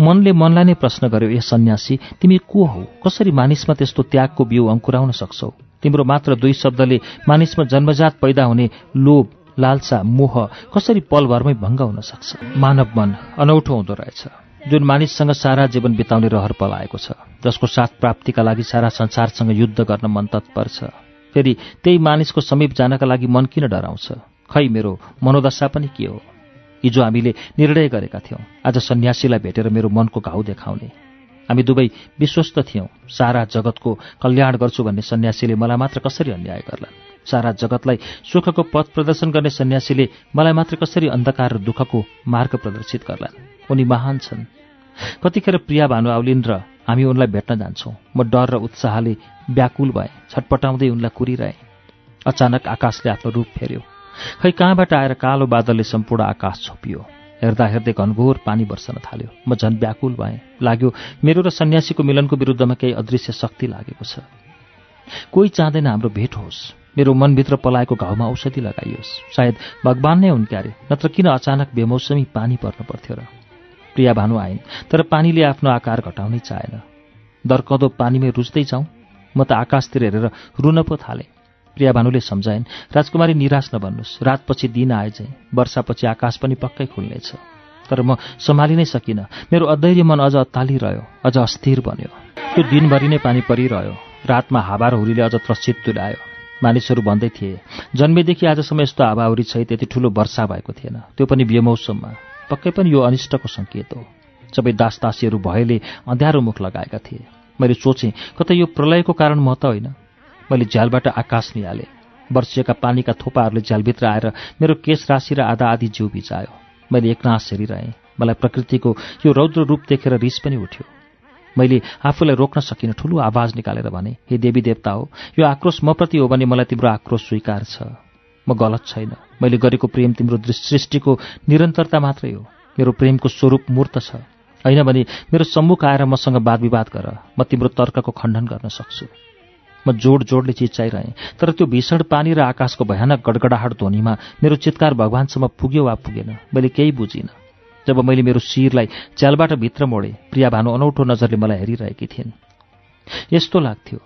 मनले मनलाई नै प्रश्न गर्यो ए सन्यासी तिमी को हौ? कसरी मानिसमा त्यस्तो त्यागको बिउ अङ्कुराउन सक्छौ? तिम्रो मात्र दुई शब्दले मानिसमा जन्मजात पैदा हुने लोभ लालसा मोह कसरी पलभरमै भङ्ग हुन सक्छ? मानव मन अनौठो हुँदो रहेछ। जुन मानिससँग सारा जीवन बिताउने रहर पलाएको छ जसको साथ प्राप्तिका लागि सारा संसारसँग युद्ध गर्न मन तत्पर छ फेरि त्यही मानिसको समीप जानका लागि मन किन डराउँछ? खै मेरो मनोदशा पनि के हो? हिजो हामीले निर्णय गरेका थियौँ। आज सन्यासीलाई भेटेर मेरो मनको घाउ देखाउने। हामी दुवै विश्वस्त थियौँ। सारा जगतको कल्याण गर्छु भन्ने सन्यासीले मलाई मात्र कसरी अन्याय गर्लान् सारा जगतलाई सुखको पथ प्रदर्शन गर्ने सन्यासीले मलाई मात्र कसरी अन्धकार र दुःखको मार्ग प्रदर्शित गर्लान् उनी महान छन्। कतिखेर प्रिया भानु आउलिन् र हामी उनलाई भेट्न जान्छौँ। म डर र उत्साहले व्याकुल भएँ। छटपटाउँदै उनलाई कुरिरहेँ। अचानक आकाशले आफ्नो रूप फेर्यो। खै कहाँबाट आएर कालो बादलले सम्पूर्ण आकाश छोपियो? हेर्दा हेर्दै घनघोर पानी बर्सन थाल्यो। म झन् व्याकुल भएँ। लाग्यो मेरो र सन्यासीको मिलनको विरुद्धमा केही अदृश्य शक्ति लागेको छ। कोही चाहँदैन हाम्रो भेट होस्। मेरो मनभित्र पलाएको घाउमा औषधि लगाइयोस्। सायद भगवान नै हुन्क्यारे नत्र किन अचानक बेमौसमी पानी पर्नु पर्थ्यो र? प्रिया भानु आइन् तर पानीले आफ्नो आकार घटाउनै चाहेन। दर्कदो पानीमै रुच्दै जाउँ। म त आकाशतिर हेरेर रुन पो थालेँ। प्रिया भानुले सम्झाइन् राजकुमारी निराश नबन्नुहोस् रातपछि दिन आए चाहिँ वर्षापछि आकाश पनि पक्कै खुल्नेछ। तर म सम्हालि नै सकिनँ। मेरो अधैर्य मन अझ अत्तालिरह्यो अझ अस्थिर बन्यो। त्यो दिनभरि नै पानी परिरह्यो। रातमा हावा अझ त्रसित तुल्यायो। मानिसहरू भन्दै थिए जन्मेदेखि आजसम्म यस्तो हावाहुरी छै त्यति ठुलो वर्षा भएको थिएन। त्यो पनि बेमौसममा। पक्कै पनि यो अनिष्टको सङ्केत हो। सबै दासदासीहरू भयले अँध्यारो मुख लगाएका थिए। मैले सोचेँ कतै यो प्रलयको कारण म त होइन। मैले झ्यालबाट आकाश निहालेँ। वर्षिएका पानीका थोपाहरूले झ्यालभित्र आएर मेरो केश राशि र आधा आधी जिउ भिजायो मैले एकनाश हेरिरहेँ। मलाई प्रकृतिको यो रौद्र रूप देखेर रिस पनि उठ्यो। मैले आफूलाई रोक्न सकिनँ ठुलो आवाज निकालेर भने हे देवी देवता हो यो आक्रोश मप्रति हो भने मलाई तिम्रो आक्रोश स्वीकार छ। म गलत छैन। मैले गरेको प्रेम तिम्रो सृष्टिको निरन्तरता मात्रै हो। मेरो प्रेमको स्वरूप मूर्त छ। होइन भने मेरो सम्मुख आएर मसँग वाद विवाद गर। म तिम्रो तर्कको खण्डन गर्न सक्छु। म जोड जोडले चिच्चाइरहेँ तर त्यो भीषण पानी र आकाशको भयानक गडगडाहट ध्वनिमा मेरो चित्कार भगवान्सम्म पुग्यो वा पुगेन। मैले केही बुझिनँ। जब मैले मेरो शिरलाई च्यालबाट भित्र मोडेँ प्रिया भानु अनौठो नजरले मलाई हेरिरहेकी थिइन्। यस्तो लाग्थ्यो।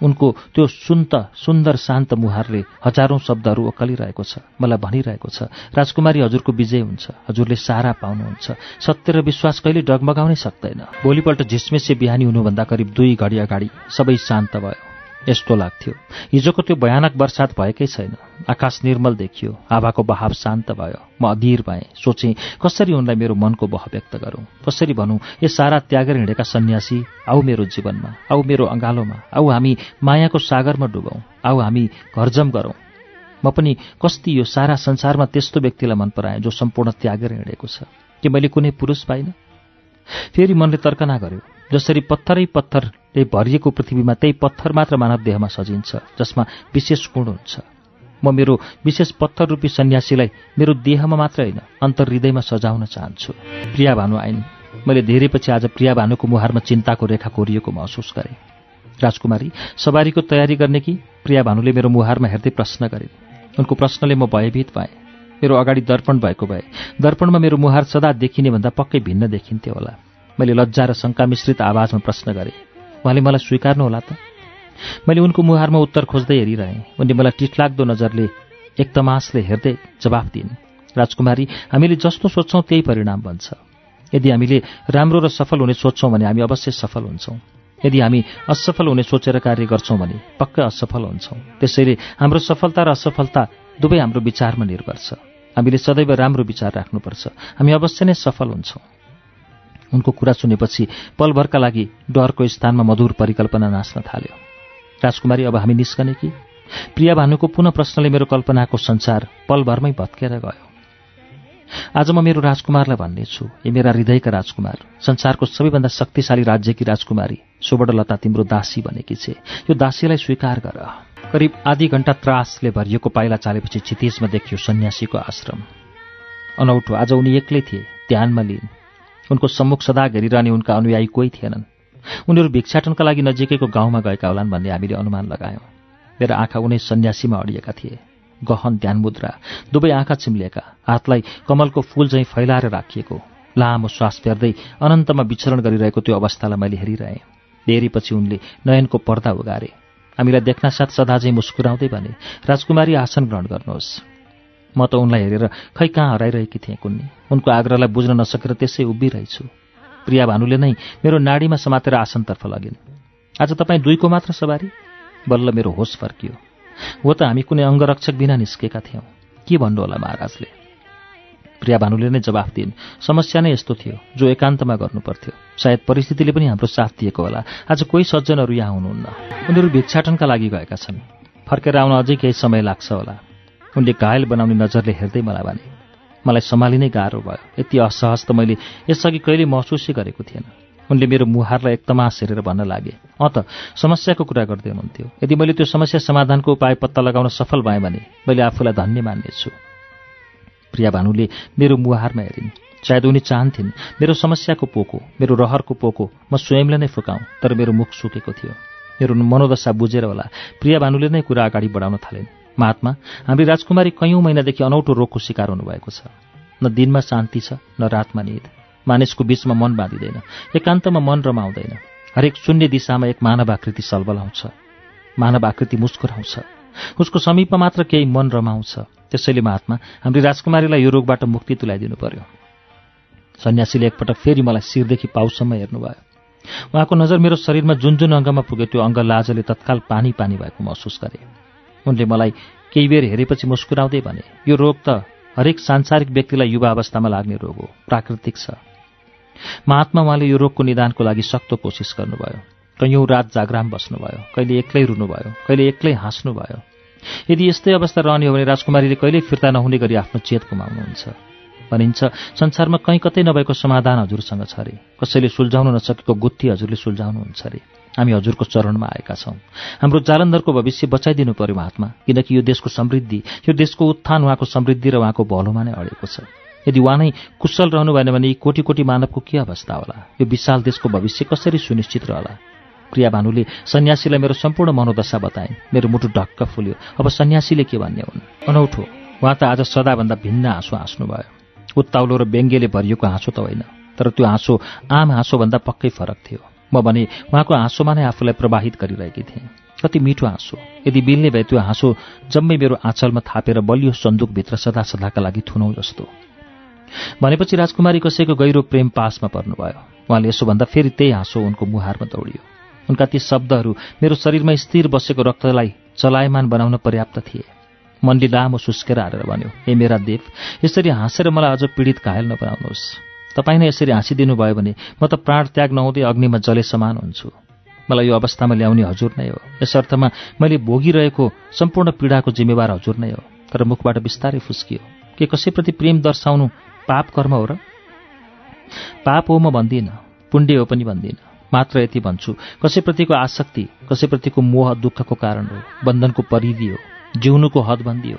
उनको त्यो सुन्त सुन्दर शान्त मुहारले हजारौं शब्दहरू ओकलिरहेको छ मलाई भनिरहेको छ राजकुमारी हजुरको विजय हुन्छ हजुरले सारा पाउनुहुन्छ। सत्य र विश्वास कहिले डगमगाउनै सक्दैन। भोलिपल्ट झिसमेसे बिहानी हुनुभन्दा करिब दुई घडी अगाडि सबै शान्त भयो। यस्तो लाग्थ्यो। हिजोको त्यो भयानक वर्षात भएकै छैन। आकाश निर्मल देखियो। हावाको बहाव शान्त भयो। म अधीर भएँ। सोचेँ कसरी उनलाई मेरो मनको बह व्यक्त गरौँ? कसरी भनौँ ए सारा त्यागेर हिँडेका सन्यासी आऊ मेरो जीवनमा आऊ मेरो अँगालोमा आऊ हामी मायाको सागरमा डुबौँ आऊ हामी घरजम गरौँ। म पनि कस्ती यो सारा संसारमा त्यस्तो व्यक्तिलाई मन पराएँ जो सम्पूर्ण त्यागेर हिँडेको छ। के मैले कुनै पुरुष पाइनँ? फेरि मनले तर्कना गर्यो जसरी पत्थरै पत्थरले भरिएको पृथ्वीमा त्यही पत्थर मात्र मानव देहमा सजिन्छ जसमा विशेष गुण हुन्छ। म मेरो विशेष पत्थर रूपी सन्यासीलाई मेरो देहमा मात्र होइन अन्तर हृदयमा सजाउन चाहन्छु। प्रिया भानु आइन्। मैले धेरैपछि आज प्रिया भानुको मुहारमा चिन्ताको रेखा कोरिएको महसुस गरेँ। राजकुमारी सवारीको तयारी गर्ने कि? प्रिया भानुले मेरो मुहारमा हेर्दै प्रश्न गरे। उनको प्रश्नले म भयभीत पाएँ मेरो अगाडि दर्पण भएको भए। दर्पणमा मेरो मुहार सदा देखिने भन्दा पक्कै भिन्न देखिन्थ्यो होला। मैले लज्जा र शङ्का मिश्रित आवाजमा प्रश्न गरेँ उहाँले मलाई स्वीकार्नु होला त? मैले उनको मुहारमा उत्तर खोज्दै हेरिरहेँ। उनले मलाई टिठलाग्दो नजरले एक तमासले हेर्दै जवाफ दिइन् राजकुमारी हामीले जस्तो सोध्छौँ त्यही परिणाम बन्छ। यदि हामीले राम्रो र सफल हुने सोध्छौँ भने हामी अवश्य सफल हुन्छौँ। यदि हामी असफल हुने सोचेर कार्य गर्छौँ भने पक्कै असफल हुन्छौँ। त्यसैले हाम्रो सफलता र असफलता दुवै हाम्रो विचारमा निर्भर छ। हामीले सदैव राम्रो विचार राख्नुपर्छ। हामी अवश्य नै सफल हुन्छौँ। उनको कुरा सुनेपछि पलभरका लागि डरको स्थानमा मधुर परिकल्पना नाच्न थाल्यो। राजकुमारी अब हामी निस्कने कि? प्रिया भानुको पुनः प्रश्नले मेरो कल्पनाको संसार पलभरमै भत्केर गयो। आज म मेरो राजकुमारलाई भन्नेछु ए मेरा हृदयका राजकुमार संसारको सबैभन्दा शक्तिशाली राज्यकी राजकुमारी सुवर्णलता तिम्रो दासी बनेकी छे। यो दासीलाई स्वीकार गर। करिब आधी घण्टा त्रासले भरिएको पाइला चालेपछि क्षितिजमा देखियो सन्यासीको आश्रम। अनौठो आज उनी एक्लै थिए ध्यानमा लिइन् उनको सम्मुख सदा घेरिरहने उनका अनुयायी कोही थिएनन्। उनीहरू भिक्षाटनका लागि नजिकैको गाउँमा गएका होलान् भन्ने हामीले अनुमान लगायौँ। मेरा आँखा उनै सन्यासीमा अडिएका थिए। गहन ध्यान मुद्रा दुवै आँखा चिम्लिएका हातलाई कमलको फूल झैँ फैलाएर राखिएको। लामो श्वास फेर्दै अनन्तमा विचरण गरिरहेको त्यो अवस्थालाई मैले हेरिरहेँ। धेरैपछि उनले नयनको पर्दा उगारे। हामीलाई देख्नासाथ सदा चाहिँ मुस्कुराउँदै भने राजकुमारी आसन ग्रहण गर्नुहोस्। म त उनलाई हेरेर खै कहाँ हराइरहेकी थिएँ कुन्नी। उनको आग्रहलाई बुझ्न नसकेर त्यसै उभिरहेछु। प्रिया भानुले नै मेरो नाडीमा समातेर आसनतर्फ लगिन्। आज तपाईँ दुईको मात्र सवारी? बल्ल मेरो होस फर्कियो। हो त हामी कुनै अङ्गरक्षक बिना निस्केका थियौँ। के भन्नु होला महाराजले? प्रिया भानुले नै जवाफ दिइन्। समस्या नै यस्तो थियो जो एकान्तमा गर्नुपर्थ्यो। सायद परिस्थितिले पनि हाम्रो साथ दिएको होला। आज कोही सज्जनहरू यहाँ हुनुहुन्न। उनीहरू भिक्षाटनका लागि गएका छन्। फर्केर आउन अझै केही समय लाग्छ होला। उनले घायल बनाउने नजरले हेर्दै मलाई भने मलाई सम्हालिनै गाह्रो भयो। यति असहज त मैले यसअघि कहिले महसुसै गरेको थिएन। उनले मेरो मुहारलाई एक तमास हेरेर भन्न लागे। अँ त समस्याको कुरा गर्दै हुनुहुन्थ्यो। यदि मैले त्यो समस्या समाधानको उपाय पत्ता लगाउन सफल भएँ भने मैले आफूलाई धन्य मान्नेछु। प्रिया भानुले मेरो मुहारमा हेरिन्। सायद उनी चाहन्थिन् मेरो समस्याको पोको मेरो रहरको पोको म स्वयंले नै फुकाउँ तर मेरो मुख सुकेको थियो। मेरो मनोदशा बुझेर होला प्रिया भानुले नै कुरा अगाडि बढाउन थालिन्। महात्मा हाम्री राजकुमारी कैयौँ महिनादेखि अनौठो रोगको शिकार हुनुभएको छ। न दिनमा शान्ति छ न रातमा निद। मानिसको बीचमा मन बाँधिँदैन एकान्तमा मन रमाउँदैन। हरेक शून्य दिशामा एक मानव आकृति सलबलाउँछ। मानव आकृति मुस्कुराउँछ। उसको समीपमा मात्र केही मन रमाउँछ। त्यसैले महात्मा हाम्री राजकुमारीलाई यो रोगबाट मुक्ति तुलाइदिनु पर्यो। सन्यासीले एकपटक फेरि मलाई शिरदेखि पाउसम्म हेर्नुभयो। उहाँको नजर मेरो शरीरमा जुन जुन अङ्गमा पुग्यो त्यो अङ्ग लाजले तत्काल पानी पानी भएको महसुस गरे। उनले मलाई केही बेर हेरेपछि मुस्कुराउँदै भने यो रोग त हरेक सांसारिक व्यक्तिलाई युवा अवस्थामा लाग्ने रोग हो प्राकृतिक छ। महात्मा उहाँले यो रोगको निदानको लागि सक्दो कोसिस गर्नुभयो। कैयौँ रात जागराम बस्नुभयो कहिले एक्लै रुनुभयो कहिले एक्लै हाँस्नुभयो। यदि यस्तै अवस्था रहने हो भने राजकुमारीले कहिल्यै फिर्ता नहुने गरी आफ्नो चेत गुमाउनुहुन्छ। भनिन्छ संसारमा कहीँ कतै नभएको समाधान हजुरसँग छ अरे कसैले सुल्झाउन नसकेको गुत्ती हजुरले सुल्झाउनुहुन्छ अरे हामी हजुरको चरणमा आएका छौँ। हाम्रो जालन्धरको भविष्य बचाइदिनु पर्यो महात्मा किनकि यो देशको समृद्धि यो देशको उत्थान उहाँको समृद्धि र उहाँको भलोमा नै अडेको छ। यदि उहाँ नै कुशल रहनु भएन भने यी कोटी कोटी मानवको के अवस्था होला? यो विशाल देशको भविष्य कसरी सुनिश्चित रहला? प्रिया भानुले सन्यासीलाई मेरो सम्पूर्ण मनोदशा बताए। मेरो मुटु ढक्क फुल्यो। अब सन्यासीले के भन्ने हुन्? अनौठो। उहाँ त आज सदाभन्दा भिन्न हाँसो हाँस्नुभयो। उत्ताउलो र व्यङ्ग्यले भरिएको हाँसो त होइन तर त्यो हाँसो आम हाँसोभन्दा पक्कै फरक थियो। म भने उहाँको हाँसोमा नै आफूलाई प्रवाहित गरिरहेकी थिएँ। कति मिठो हाँसो। यदि मिल्ने भए त्यो हाँसो जम्मै मेरो आँचलमा थापेर बलियो सन्दुकभित्र सदा सदाका लागि थुनौ जस्तो। भनेपछि राजकुमारी कसैको गहिरो प्रेम पासमा पर्नुभयो। उहाँले यसो भन्दा फेरि त्यही हाँसो उनको मुहारमा दौडियो। उनका ती शब्दहरू मेरो शरीरमा स्थिर बसेको रक्तलाई चलायमान बनाउन पर्याप्त थिए। मनले लामो सुस्केर हारेर भन्यो हे मेरा देव यसरी हाँसेर मलाई अझ पीडित घायल नबनाउनुहोस्। तपाईँ नै यसरी हाँसिदिनु भयो भने म त प्राण त्याग नहुँदै अग्निमा जले समान हुन्छु। मलाई यो अवस्थामा ल्याउने हजुर नै हो। यस अर्थमा मैले भोगिरहेको सम्पूर्ण पीडाको जिम्मेवार हजुर नै हो। तर मुखबाट बिस्तारै फुस्कियो। के कसैप्रति प्रेम दर्शाउनु पाप कर्म हो र? पाप हो म भन्दिनँ पुण्य हो पनि भन्दिनँ। मात्र यति भन्छु कसैप्रतिको आसक्ति कसैप्रतिको मोह दुःखको कारण हो बन्धनको परिधि हो जिउनुको हदबन्दी हो।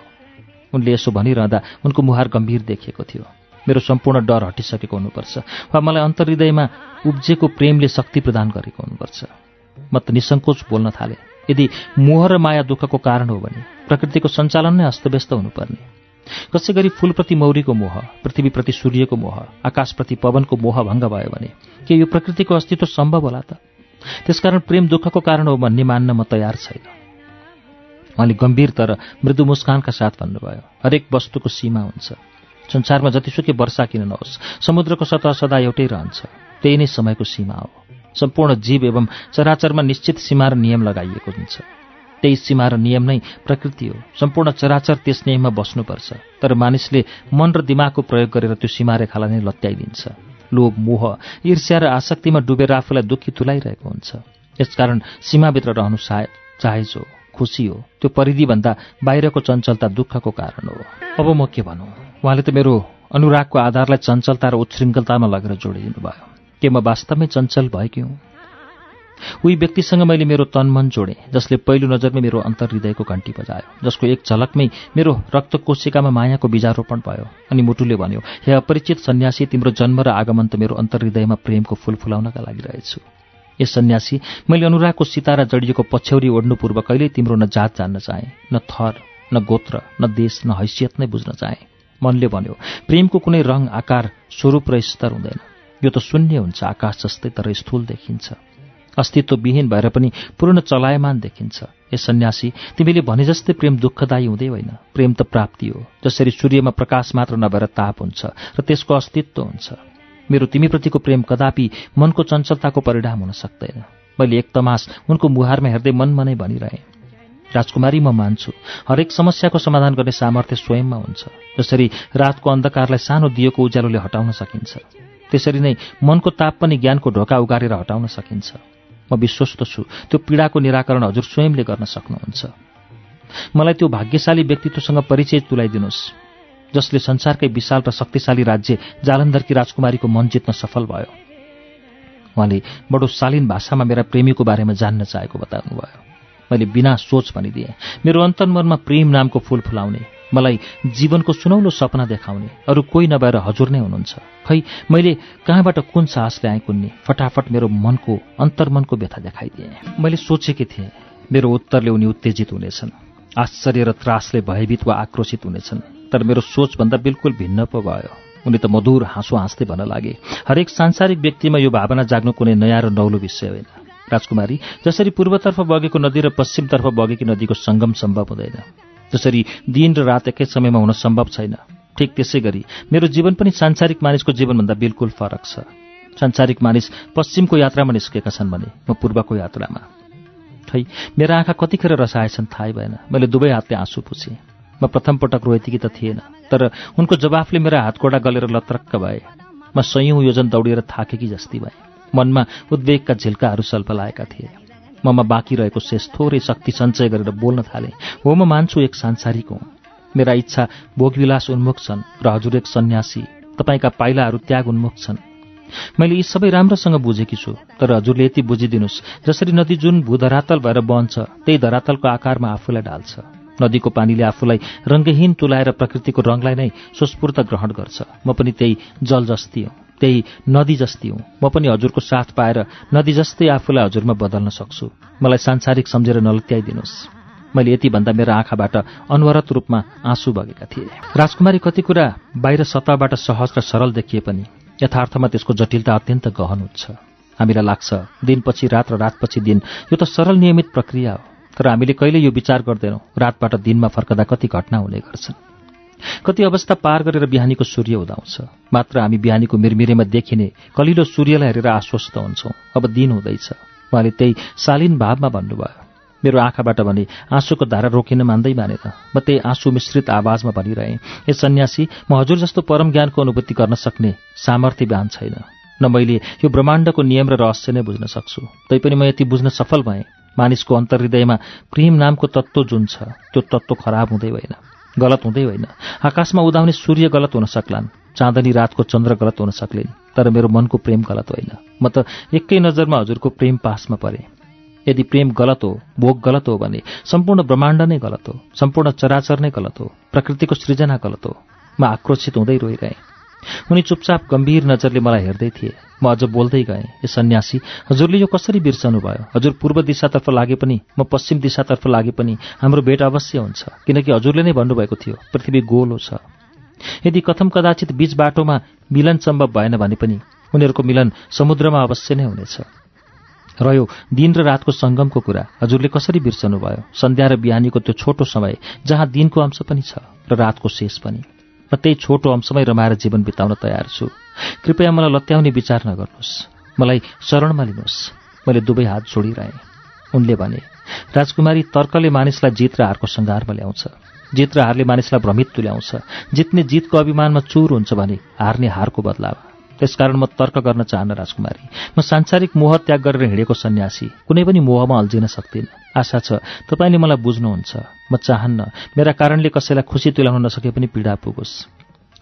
उनले यसो भनिरहँदा उनको मुहार गम्भीर देखिएको थियो। मेरो सम्पूर्ण डर हटिसकेको हुनुपर्छ वा मलाई अन्तर्हृदयमा उब्जेको प्रेमले शक्ति प्रदान गरेको हुनुपर्छ। म त निसङ्कोच बोल्न थालेँ। यदि मोह र माया दुःखको कारण हो भने प्रकृतिको सञ्चालन नै अस्तव्यस्त हुनुपर्ने। कसै गरी फूलप्रति मौरीको मोह पृथ्वीप्रति सूर्यको मोह आकाशप्रति पवनको मोह भङ्ग भयो भने के यो प्रकृतिको अस्तित्व सम्भव होला त? त्यसकारण प्रेम दुःखको कारण हो भन्ने मान्न म तयार छैन। उहाँले गम्भीर तर मृदु मुस्कानका साथ भन्नुभयो हरेक वस्तुको सीमा हुन्छ। संसारमा जतिसुकै वर्षा किन नहोस् समुद्रको सतह सदा एउटै रहन्छ। त्यही नै समयको सीमा हो। सम्पूर्ण जीव एवं चराचरमा निश्चित सीमा र नियम लगाइएको हुन्छ। त्यही सीमा र नियम नै प्रकृति हो। सम्पूर्ण चराचर त्यस नियममा बस्नुपर्छ। तर मानिसले मन र दिमागको प्रयोग गरेर त्यो सीमा रेखालाई नै लत्याइदिन्छ। लोभ मोह ईर्ष्या र आसक्तिमा डुबेर आफूलाई दुःखी तुलाइरहेको हुन्छ। यसकारण सीमाभित्र रहनु चाहे जो खुसी हो। त्यो परिधिभन्दा बाहिरको चञ्चलता दुःखको कारण हो। अब म के भनौँ? उहाँले त मेरो अनुरागको आधारलाई चञ्चलता र उच्छृङ्खलतामा लगेर जोडिदिनु भयो के म वास्तवमै चञ्चल भएकी हुँ? उही व्यक्तिसँग मैले मेरो तनमन जोडेँ जसले पहिलो नजरमै मेरो अन्तर्हृदयको घन्टी बजायो जसको एक झलकमै मेरो रक्त कोशिकामा मायाको बिजारोपण भयो अनि मुटुले भन्यो हे अपरिचित सन्यासी तिम्रो जन्म र आगमन त मेरो अन्तर्हृदयमा प्रेमको फुल फुलाउनका लागि रहेछु। ए सन्यासी मैले अनुरागको सितारा जडिएको पछ्यौरी ओढ्नु पूर्व कहिल्यै तिम्रो न जात जान्न चाहेँ न थर न गोत्र न देश न हैसियत नै बुझ्न चाहेँ। मनले भन्यो प्रेमको कुनै रङ आकार स्वरूप र स्तर हुँदैन। यो त शून्य हुन्छ आकाश जस्तै तर स्थूल देखिन्छ। अस्तित्वविहीन भएर पनि पूर्ण चलायमान देखिन्छ। ए सन्यासी तिमीले भने जस्तै प्रेम दुःखदायी हुँदै होइन। प्रेम त प्राप्ति हो जसरी सूर्यमा प्रकाश मात्र नभएर ताप हुन्छ र त्यसको अस्तित्व हुन्छ। मेरो तिमीप्रतिको प्रेम कदापि मनको चञ्चलताको परिणाम हुन सक्दैन। मैले एक तमास उनको मुहारमा हेर्दै मन मनै भनिरहेँ राजकुमारी म मान्छु। हरेक समस्याको समाधान गर्ने सामर्थ्य स्वयंमा हुन्छ जसरी रातको अन्धकारलाई सानो दिएको उज्यालोले हटाउन सकिन्छ। त्यसरी नै मनको ताप पनि ज्ञानको ढोका उगारेर हटाउन सकिन्छ। म विश्वस्त छु। त्यो पीडाको निराकरण हजुर स्वयंले गर्न सक्नुहुन्छ। मलाई त्यो भाग्यशाली व्यक्तित्वसँग परिचय तुलाइदिनुहोस् जसले संसारकै विशाल र शक्तिशाली राज्य जालन्धरकी राजकुमारीको मन जित्न सफल भयो। उहाँले बडो शालीन भाषामा मेरा प्रेमीको बारेमा जान्न चाहेको बताउनुभयो। मैले बिना सोच भनिदिएँ मेरो अन्तर्मनमा प्रेम नामको फूल फुलाउने मलाई जीवनको सुनौलो सपना देखाउने अरू कोही नभएर हजुर नै हुनुहुन्छ। खै मैले कहाँबाट कुन साहसले आएँ कुन्ने? फटाफट मेरो मनको अन्तर्मनको व्यथा देखाइदिएँ। मैले सोचेकी थिएँ मेरो उत्तरले उनी उत्तेजित हुनेछन् आश्चर्य र त्रासले भयभीत वा आक्रोशित हुनेछन् तर मेरो सोचभन्दा बिल्कुल भिन्न पो भयो। उनी त मधुर हाँसो हाँस्दै भन्न लागे हरेक सांसारिक व्यक्तिमा यो भावना जाग्नु कुनै नयाँ र नौलो विषय होइन। राजकुमारी जसरी पूर्वतर्फ बगेको नदी र पश्चिमतर्फ बगेकी नदीको सङ्गम सम्भव हुँदैन। जसरी दिन र रात एकै समयमा हुन सम्भव छैन। ठिक त्यसै गरी मेरो जीवन पनि सांसारिक मानिसको जीवनभन्दा बिल्कुल फरक छ। सांसारिक मानिस पश्चिमको यात्रामा निस्केका छन् भने म पूर्वको यात्रामा। खै मेरा आँखा कतिखेर रसाएछन् थाहै भएन। मैले दुवै हातले आँसु पुछेँ। म प्रथम पटक रोएकी त थिएन तर उनको जवाफले मेरा हातकोडा गलेर लत्रक्क भए। म सयौँ योजन दौडिएर थाकेकी जस्ती भए। मनमा उद्वेगका झिल्काहरू सल्पलाएका थिए। ममा बाँकी रहेको शेष थोरै शक्ति सञ्चय गरेर बोल्न थाले। हो म मान्छु एक सांसारिक हुँ। मेरा इच्छा भोगविलास उन्मुख छन् र हजुर एक सन्यासी। तपाईँका पाइलाहरू त्याग उन्मुख छन्। मैले यी सबै राम्रोसँग बुझेकी छु तर हजुरले यति बुझिदिनुहोस् जसरी नदी जुन भूधरातल भएर बन्छ त्यही धरातलको आकारमा आफूलाई ढाल्छ। नदीको पानीले आफूलाई रङ्गहीन तुलाएर प्रकृतिको रङलाई नै सुस्फूर्त ग्रहण गर्छ। म पनि त्यही जल जस्ती हुँ। त्यही नदी जस्ती हुँ। म पनि हजुरको साथ पाएर नदी जस्तै आफूलाई हजुरमा बदल्न सक्छु। मलाई सांसारिक सम्झेर नलत्याइदिनुहोस्। मैले यति भन्दा मेरो आँखाबाट अनवरत रूपमा आँसु बगेका थिए। राजकुमारी कति कुरा बाहिर सतहबाट सहज र सरल देखिए पनि यथार्थमा त्यसको जटिलता अत्यन्त गहन हुन्छ। हामीलाई लाग्छ दिनपछि रात र रातपछि दिन यो त सरल नियमित प्रक्रिया हो। तर हामीले कहिले यो विचार गर्दैनौँ रातबाट दिनमा फर्कदा कति घटना हुने गर्छन्। कति अवस्था पार गरेर बिहानीको सूर्य उदाउँछ। मात्र हामी बिहानीको मिरमिरेमा देखिने कलिलो सूर्यलाई हेरेर आश्वस्त हुन्छौँ। अब दिन हुँदैछ। उहाँले त्यही शालीन भावमा भन्नुभयो। मेरो आँखाबाट भने आँसुको धारा रोकिन मान्दै मानेन म त्यही आँसु मिश्रित आवाजमा भनिरहेँ। ए सन्यासी म हजुर जस्तो परम ज्ञानको अनुभूति गर्न सक्ने सामर्थ्य बिहान छैन। न मैले यो ब्रह्माण्डको नियम र रहस्य नै बुझ्न सक्छु। तैपनि म यति बुझ्न सफल भएँ। मानिसको अन्तर्हृदयमा प्रेम नामको तत्त्व जुन छ त्यो तत्त्व खराब हुँदै होइन गलत हुँदै होइन। आकाशमा उदाउने सूर्य गलत हुन सक्लान्। चाँदनी रातको चन्द्र गलत हुन सक्लिन्। तर मेरो मनको प्रेम गलत होइन। म त एकै नजरमा हजुरको प्रेम पासमा परेँ। यदि प्रेम गलत हो भोग गलत हो भने सम्पूर्ण ब्रह्माण्ड नै गलत हो। सम्पूर्ण चराचर नै गलत हो। प्रकृतिको सृजना गलत हो। म आक्रोशित हुँदै रोइरहेँ। उनी चुपचाप गम्भीर नजरले मलाई हेर्दै थिए। म अझ बोल्दै गएँ ए सन्यासी हजुरले यो कसरी बिर्सनु भयो हजुर पूर्व दिशातर्फ लागे पनि म पश्चिम दिशातर्फ लागे पनि हाम्रो भेट अवश्य हुन्छ किनकि हजुरले नै भन्नुभएको थियो पृथ्वी गोलो छ। यदि कथम कदाचित बीच बाटोमा मिलन सम्भव भएन भने पनि उनीहरूको मिलन समुद्रमा अवश्य नै हुनेछ। रह्यो दिन र रातको सङ्गमको कुरा हजुरले कसरी बिर्सनु भयो सन्ध्या र बिहानीको त्यो छोटो समय जहाँ दिनको अंश पनि छ र रातको शेष पनि। म त्यही छोटो अंशमै रमाएर जीवन बिताउन तयार छु। कृपया मलाई लत्याउने विचार नगर्नुहोस्। मलाई शरणमा लिनुहोस्। मैले दुवै हात जोडिरहेँ। उनले भने राजकुमारी तर्कले मानिसलाई जित र हारको सङ्घारमा ल्याउँछ। जित र हारले मानिसलाई भ्रमित तुल्याउँछ। जित्ने जितको अभिमानमा चुर हुन्छ भने हार्ने हारको बदलाव त्यसकारण म तर्क गर्न चाहन्न राजकुमारी। म सांसारिक मोह त्याग गरेर हिँडेको सन्यासी। कुनै पनि मोहमा अल्झिन सक्दिनँ। आशा छ। तपाईँले मलाई बुझ्नुहुन्छ म चाहन्न मेरा कारणले कसैलाई खुसी तुल्याउन नसके पनि पीडा पुगोस्।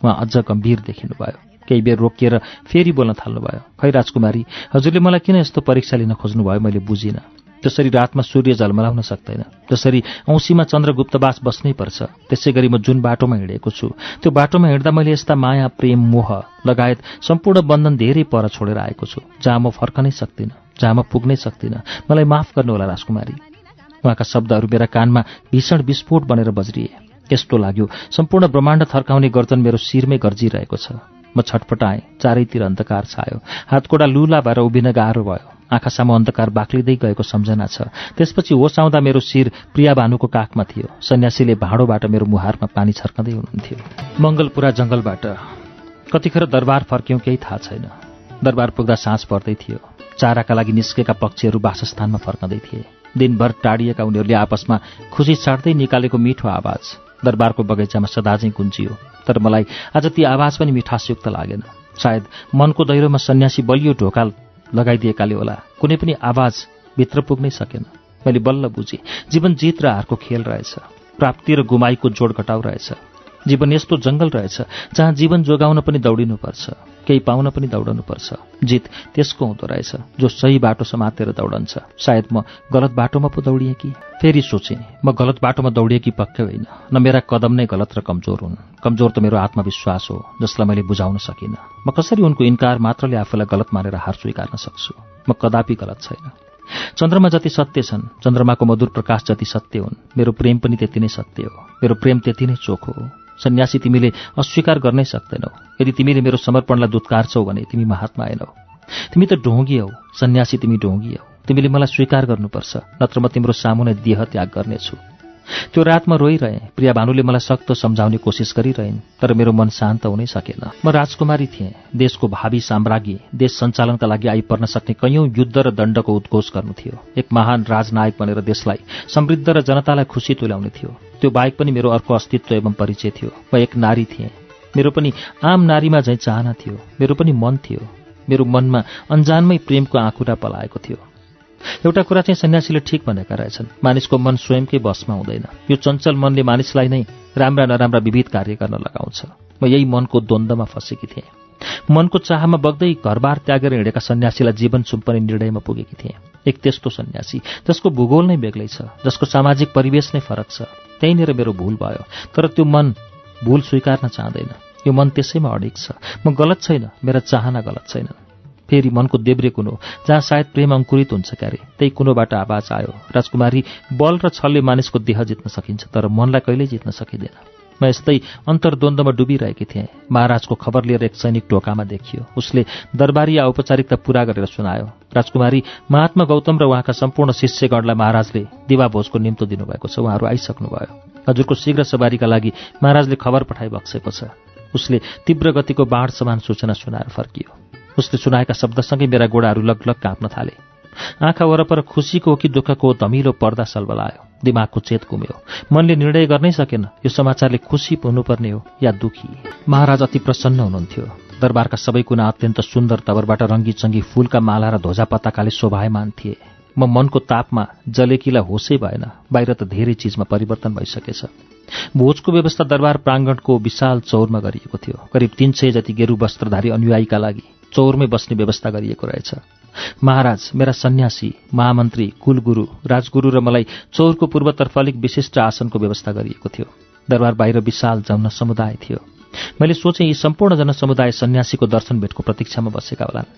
उहाँ अझ गम्भीर देखिनुभयो। केही बेर रोकिएर फेरि बोल्न थाल्नुभयो। खै राजकुमारी हजुरले मलाई किन यस्तो परीक्षा लिन खोज्नुभयो मैले बुझिनँ। जसरी रातमा सूर्य झलमलाउन सक्दैन जसरी औँसीमा चन्द्रगुप्तवास बस्नै पर्छ त्यसै गरी म जुन बाटोमा हिँडेको छु त्यो बाटोमा हिँड्दा मैले यस्ता माया प्रेम मोह लगायत सम्पूर्ण बन्धन धेरै पर छोडेर आएको छु जहाँ म फर्कनै सक्दिनँ जहाँ म पुग्नै सक्दिनँ। मलाई माफ गर्नुहोला राजकुमारी। उहाँका शब्दहरू मेरा कानमा भीषण विस्फोट बनेर बज्रिए। यस्तो लाग्यो सम्पूर्ण ब्रह्माण्ड थर्काउने गर्दन मेरो शिरमै गर्जिरहेको छ। म छटपटाएँ चारैतिर अन्धकार छायो। हातकोडा लुला भएर उभिन गाह्रो भयो। आँखासामु अन्धकार बाक्लिँदै गएको सम्झना छ। त्यसपछि होस आउँदा मेरो शिर प्रिया भानुको काखमा थियो। सन्यासीले भाँडोबाट मेरो मुहारमा पानी छर्कँदै हुनुहुन्थ्यो। मङ्गलपुरा जङ्गलबाट। कतिखेर दरबार फर्क्यौँ केही थाहा छैन। दरबार पुग्दा साँझ पर्दै थियो। चाराका लागि निस्केका पक्षीहरू वासस्थानमा फर्कँदै थिए। दिनभर टाढिएका उनीहरूले आपसमा खुसी साट्दै निकालेको मिठो आवाज दरबारको बगैँचामा सदाझै गुन्जियो तर मलाई आज ती आवाज पनि मिठासयुक्त लागेन। सायद मनको दैरोमा सन्यासी बलियो ढोका लगाइदिएकाले होला। कुनै पनि आवाज भित्र पुग्नै सकेन। मैले बल्ल बुझेँ जीवन जित र हारको खेल रहेछ। प्राप्ति र गुमाईको जोड घटाउ रहेछ। जीवन यस्तो जङ्गल रहेछ जहाँ जीवन जोगाउन पनि दौडिनुपर्छ केही पाउन पनि दौडनुपर्छ। जित त्यसको हुँदो रहेछ जो सही बाटो समातेर दौडन्छ। सायद म गलत बाटोमा पो दौडिएँ कि? फेरि सोचेँ म गलत बाटोमा दौडिएँ कि पक्कै होइन? न मेरा कदम नै गलत र कमजोर हुन्। कमजोर त मेरो आत्मविश्वास हो जसलाई मैले बुझाउन सकिनँ। म कसरी उनको इन्कार मात्रले आफूलाई गलत मानेर हार स्वीकार्न सक्छु? म कदापि गलत छैन। चन्द्रमा जति सत्य छन् चन्द्रमाको मधुर प्रकाश जति सत्य हुन् मेरो प्रेम पनि त्यति नै सत्य हो। मेरो प्रेम त्यति नै चोखो हो। सन्यासी तिमीले अस्वीकार गर्नै सक्दैनौ। यदि तिमीले मेरो समर्पणलाई दुत्कारछौ भने तिमी महात्मा आएनौ तिमी त ढोङ्गी हौ सन्यासी तिमी ढोङ्गी हौ। तिमीले मलाई स्वीकार गर्नुपर्छ नत्र म तिम्रो सामुने देह त्याग गर्नेछु। त्यो रातमा रोइरहेँ। प्रिया भानुले मलाई सख्त सम्झाउने कोसिस गरिरहेन् तर मेरो मन शान्त हुनै सकेन। म राजकुमारी थिएँ देशको भावी साम्राज्ञी देश सञ्चालनका लागि आइपर्न सक्ने कैयौँ युद्ध र दण्डको उद्घोष गर्नु थियो। एक महान राजनायक बनेर देशलाई समृद्ध र जनतालाई खुसी तुल्याउने थियो। त्यो बाहेक पनि मेरो अर्को अस्तित्व एवं परिचय थियो। म एक नारी थिएँ। मेरो पनि आम नारीमा झैँ चाहना थियो। मेरो पनि मन थियो। मेरो मनमा अन्जानमै प्रेमको आँकुरा पलाएको थियो। एउटा कुरा चाहिँ सन्यासीले ठिक भनेका रहेछन्। मानिसको मन स्वयंकै बसमा हुँदैन। यो चञ्चल मनले मानिसलाई नै राम्रा नराम्रा विविध कार्य गर्न लगाउँछ। म यही मनको द्वन्द्वमा फँसेकी थिएँ। मनको चाहमा बग्दै घरबार त्यागेर हिँडेका सन्यासीलाई जीवन सुम्पने निर्णयमा पुगेकी थिएँ। एक त्यस्तो सन्यासी जसको भूगोल नै बेग्लै छ जसको सामाजिक परिवेश नै फरक छ। त्यहीँनिर मेरो भूल भयो तर त्यो मन भूल स्वीकार्न चाहँदैन। यो मन त्यसैमा अडिक छ। म गलत छैन मेरा चाहना गलत छैनन्। फेरि मनको देब्रे कुनो जहाँ सायद प्रेम अङ्कुरित हुन्छ क्यारे। त्यही कुनोबाट आवाज आयो। राजकुमारी बल र छलले मानिसको देह जित्न सकिन्छ तर मनलाई कहिल्यै जित्न सकिँदैन। म यस्तै अन्तर्द्वन्द्वमा डुबिरहेकी थिएँ। महाराजको खबर लिएर एक सैनिक ढोकामा देखियो। उसले दरबारी औपचारिकता पूरा गरेर सुनायो। राजकुमारी महात्मा गौतम र उहाँका सम्पूर्ण शिष्यगणलाई महाराजले दिवाभोजको निम्तो दिनुभएको छ। उहाँहरू आइसक्नुभयो। हजुरको शीघ्र सवारीका लागि महाराजले खबर पठाइबक्सेको छ। उसले तीव्र गतिको बाढ समान सूचना सुनाएर फर्कियो। उसले सुनाएका शब्दसँगै मेरा गोडाहरू लगलग काँप्न थाले। आँखा वरपर खुसीको कि दुःखको धमिलो पर्दा सल्बलायो। दिमागको चेत घुम्यो मनले निर्णय गर्नै सकेन यो समाचारले खुसी हुनुपर्ने हो या दुखी? महाराज अति प्रसन्न हुनुहुन्थ्यो। दरबारका सबै कुना अत्यन्त सुन्दर तवरबाट रङ्गी चङ्गी फूलका माला र ध्वजा पताकाले शोभायमान थिए। म मनको तापमा जलेकीलाई होसै भएन बाहिर त धेरै चिजमा परिवर्तन भइसकेछ। भोजको व्यवस्था दरबार प्राङ्गणको विशाल चौरमा गरिएको थियो। करिब तीन सय जति गेरु वस्त्रधारी अनुयायीका लागि चौरमै बस्ने व्यवस्था गरिएको रहेछ। महाराज मेरा सन्यासी महामन्त्री कुलगुरु राजगुरु र मलाई चौरको पूर्वतर्फ अलिक विशिष्ट आसनको व्यवस्था गरिएको थियो। दरबार बाहिर विशाल जन समुदाय थियो। मैले सोचेँ यी सम्पूर्ण जनसमुदाय सन्यासीको दर्शन भेटको प्रतीक्षामा बसेका होलान्।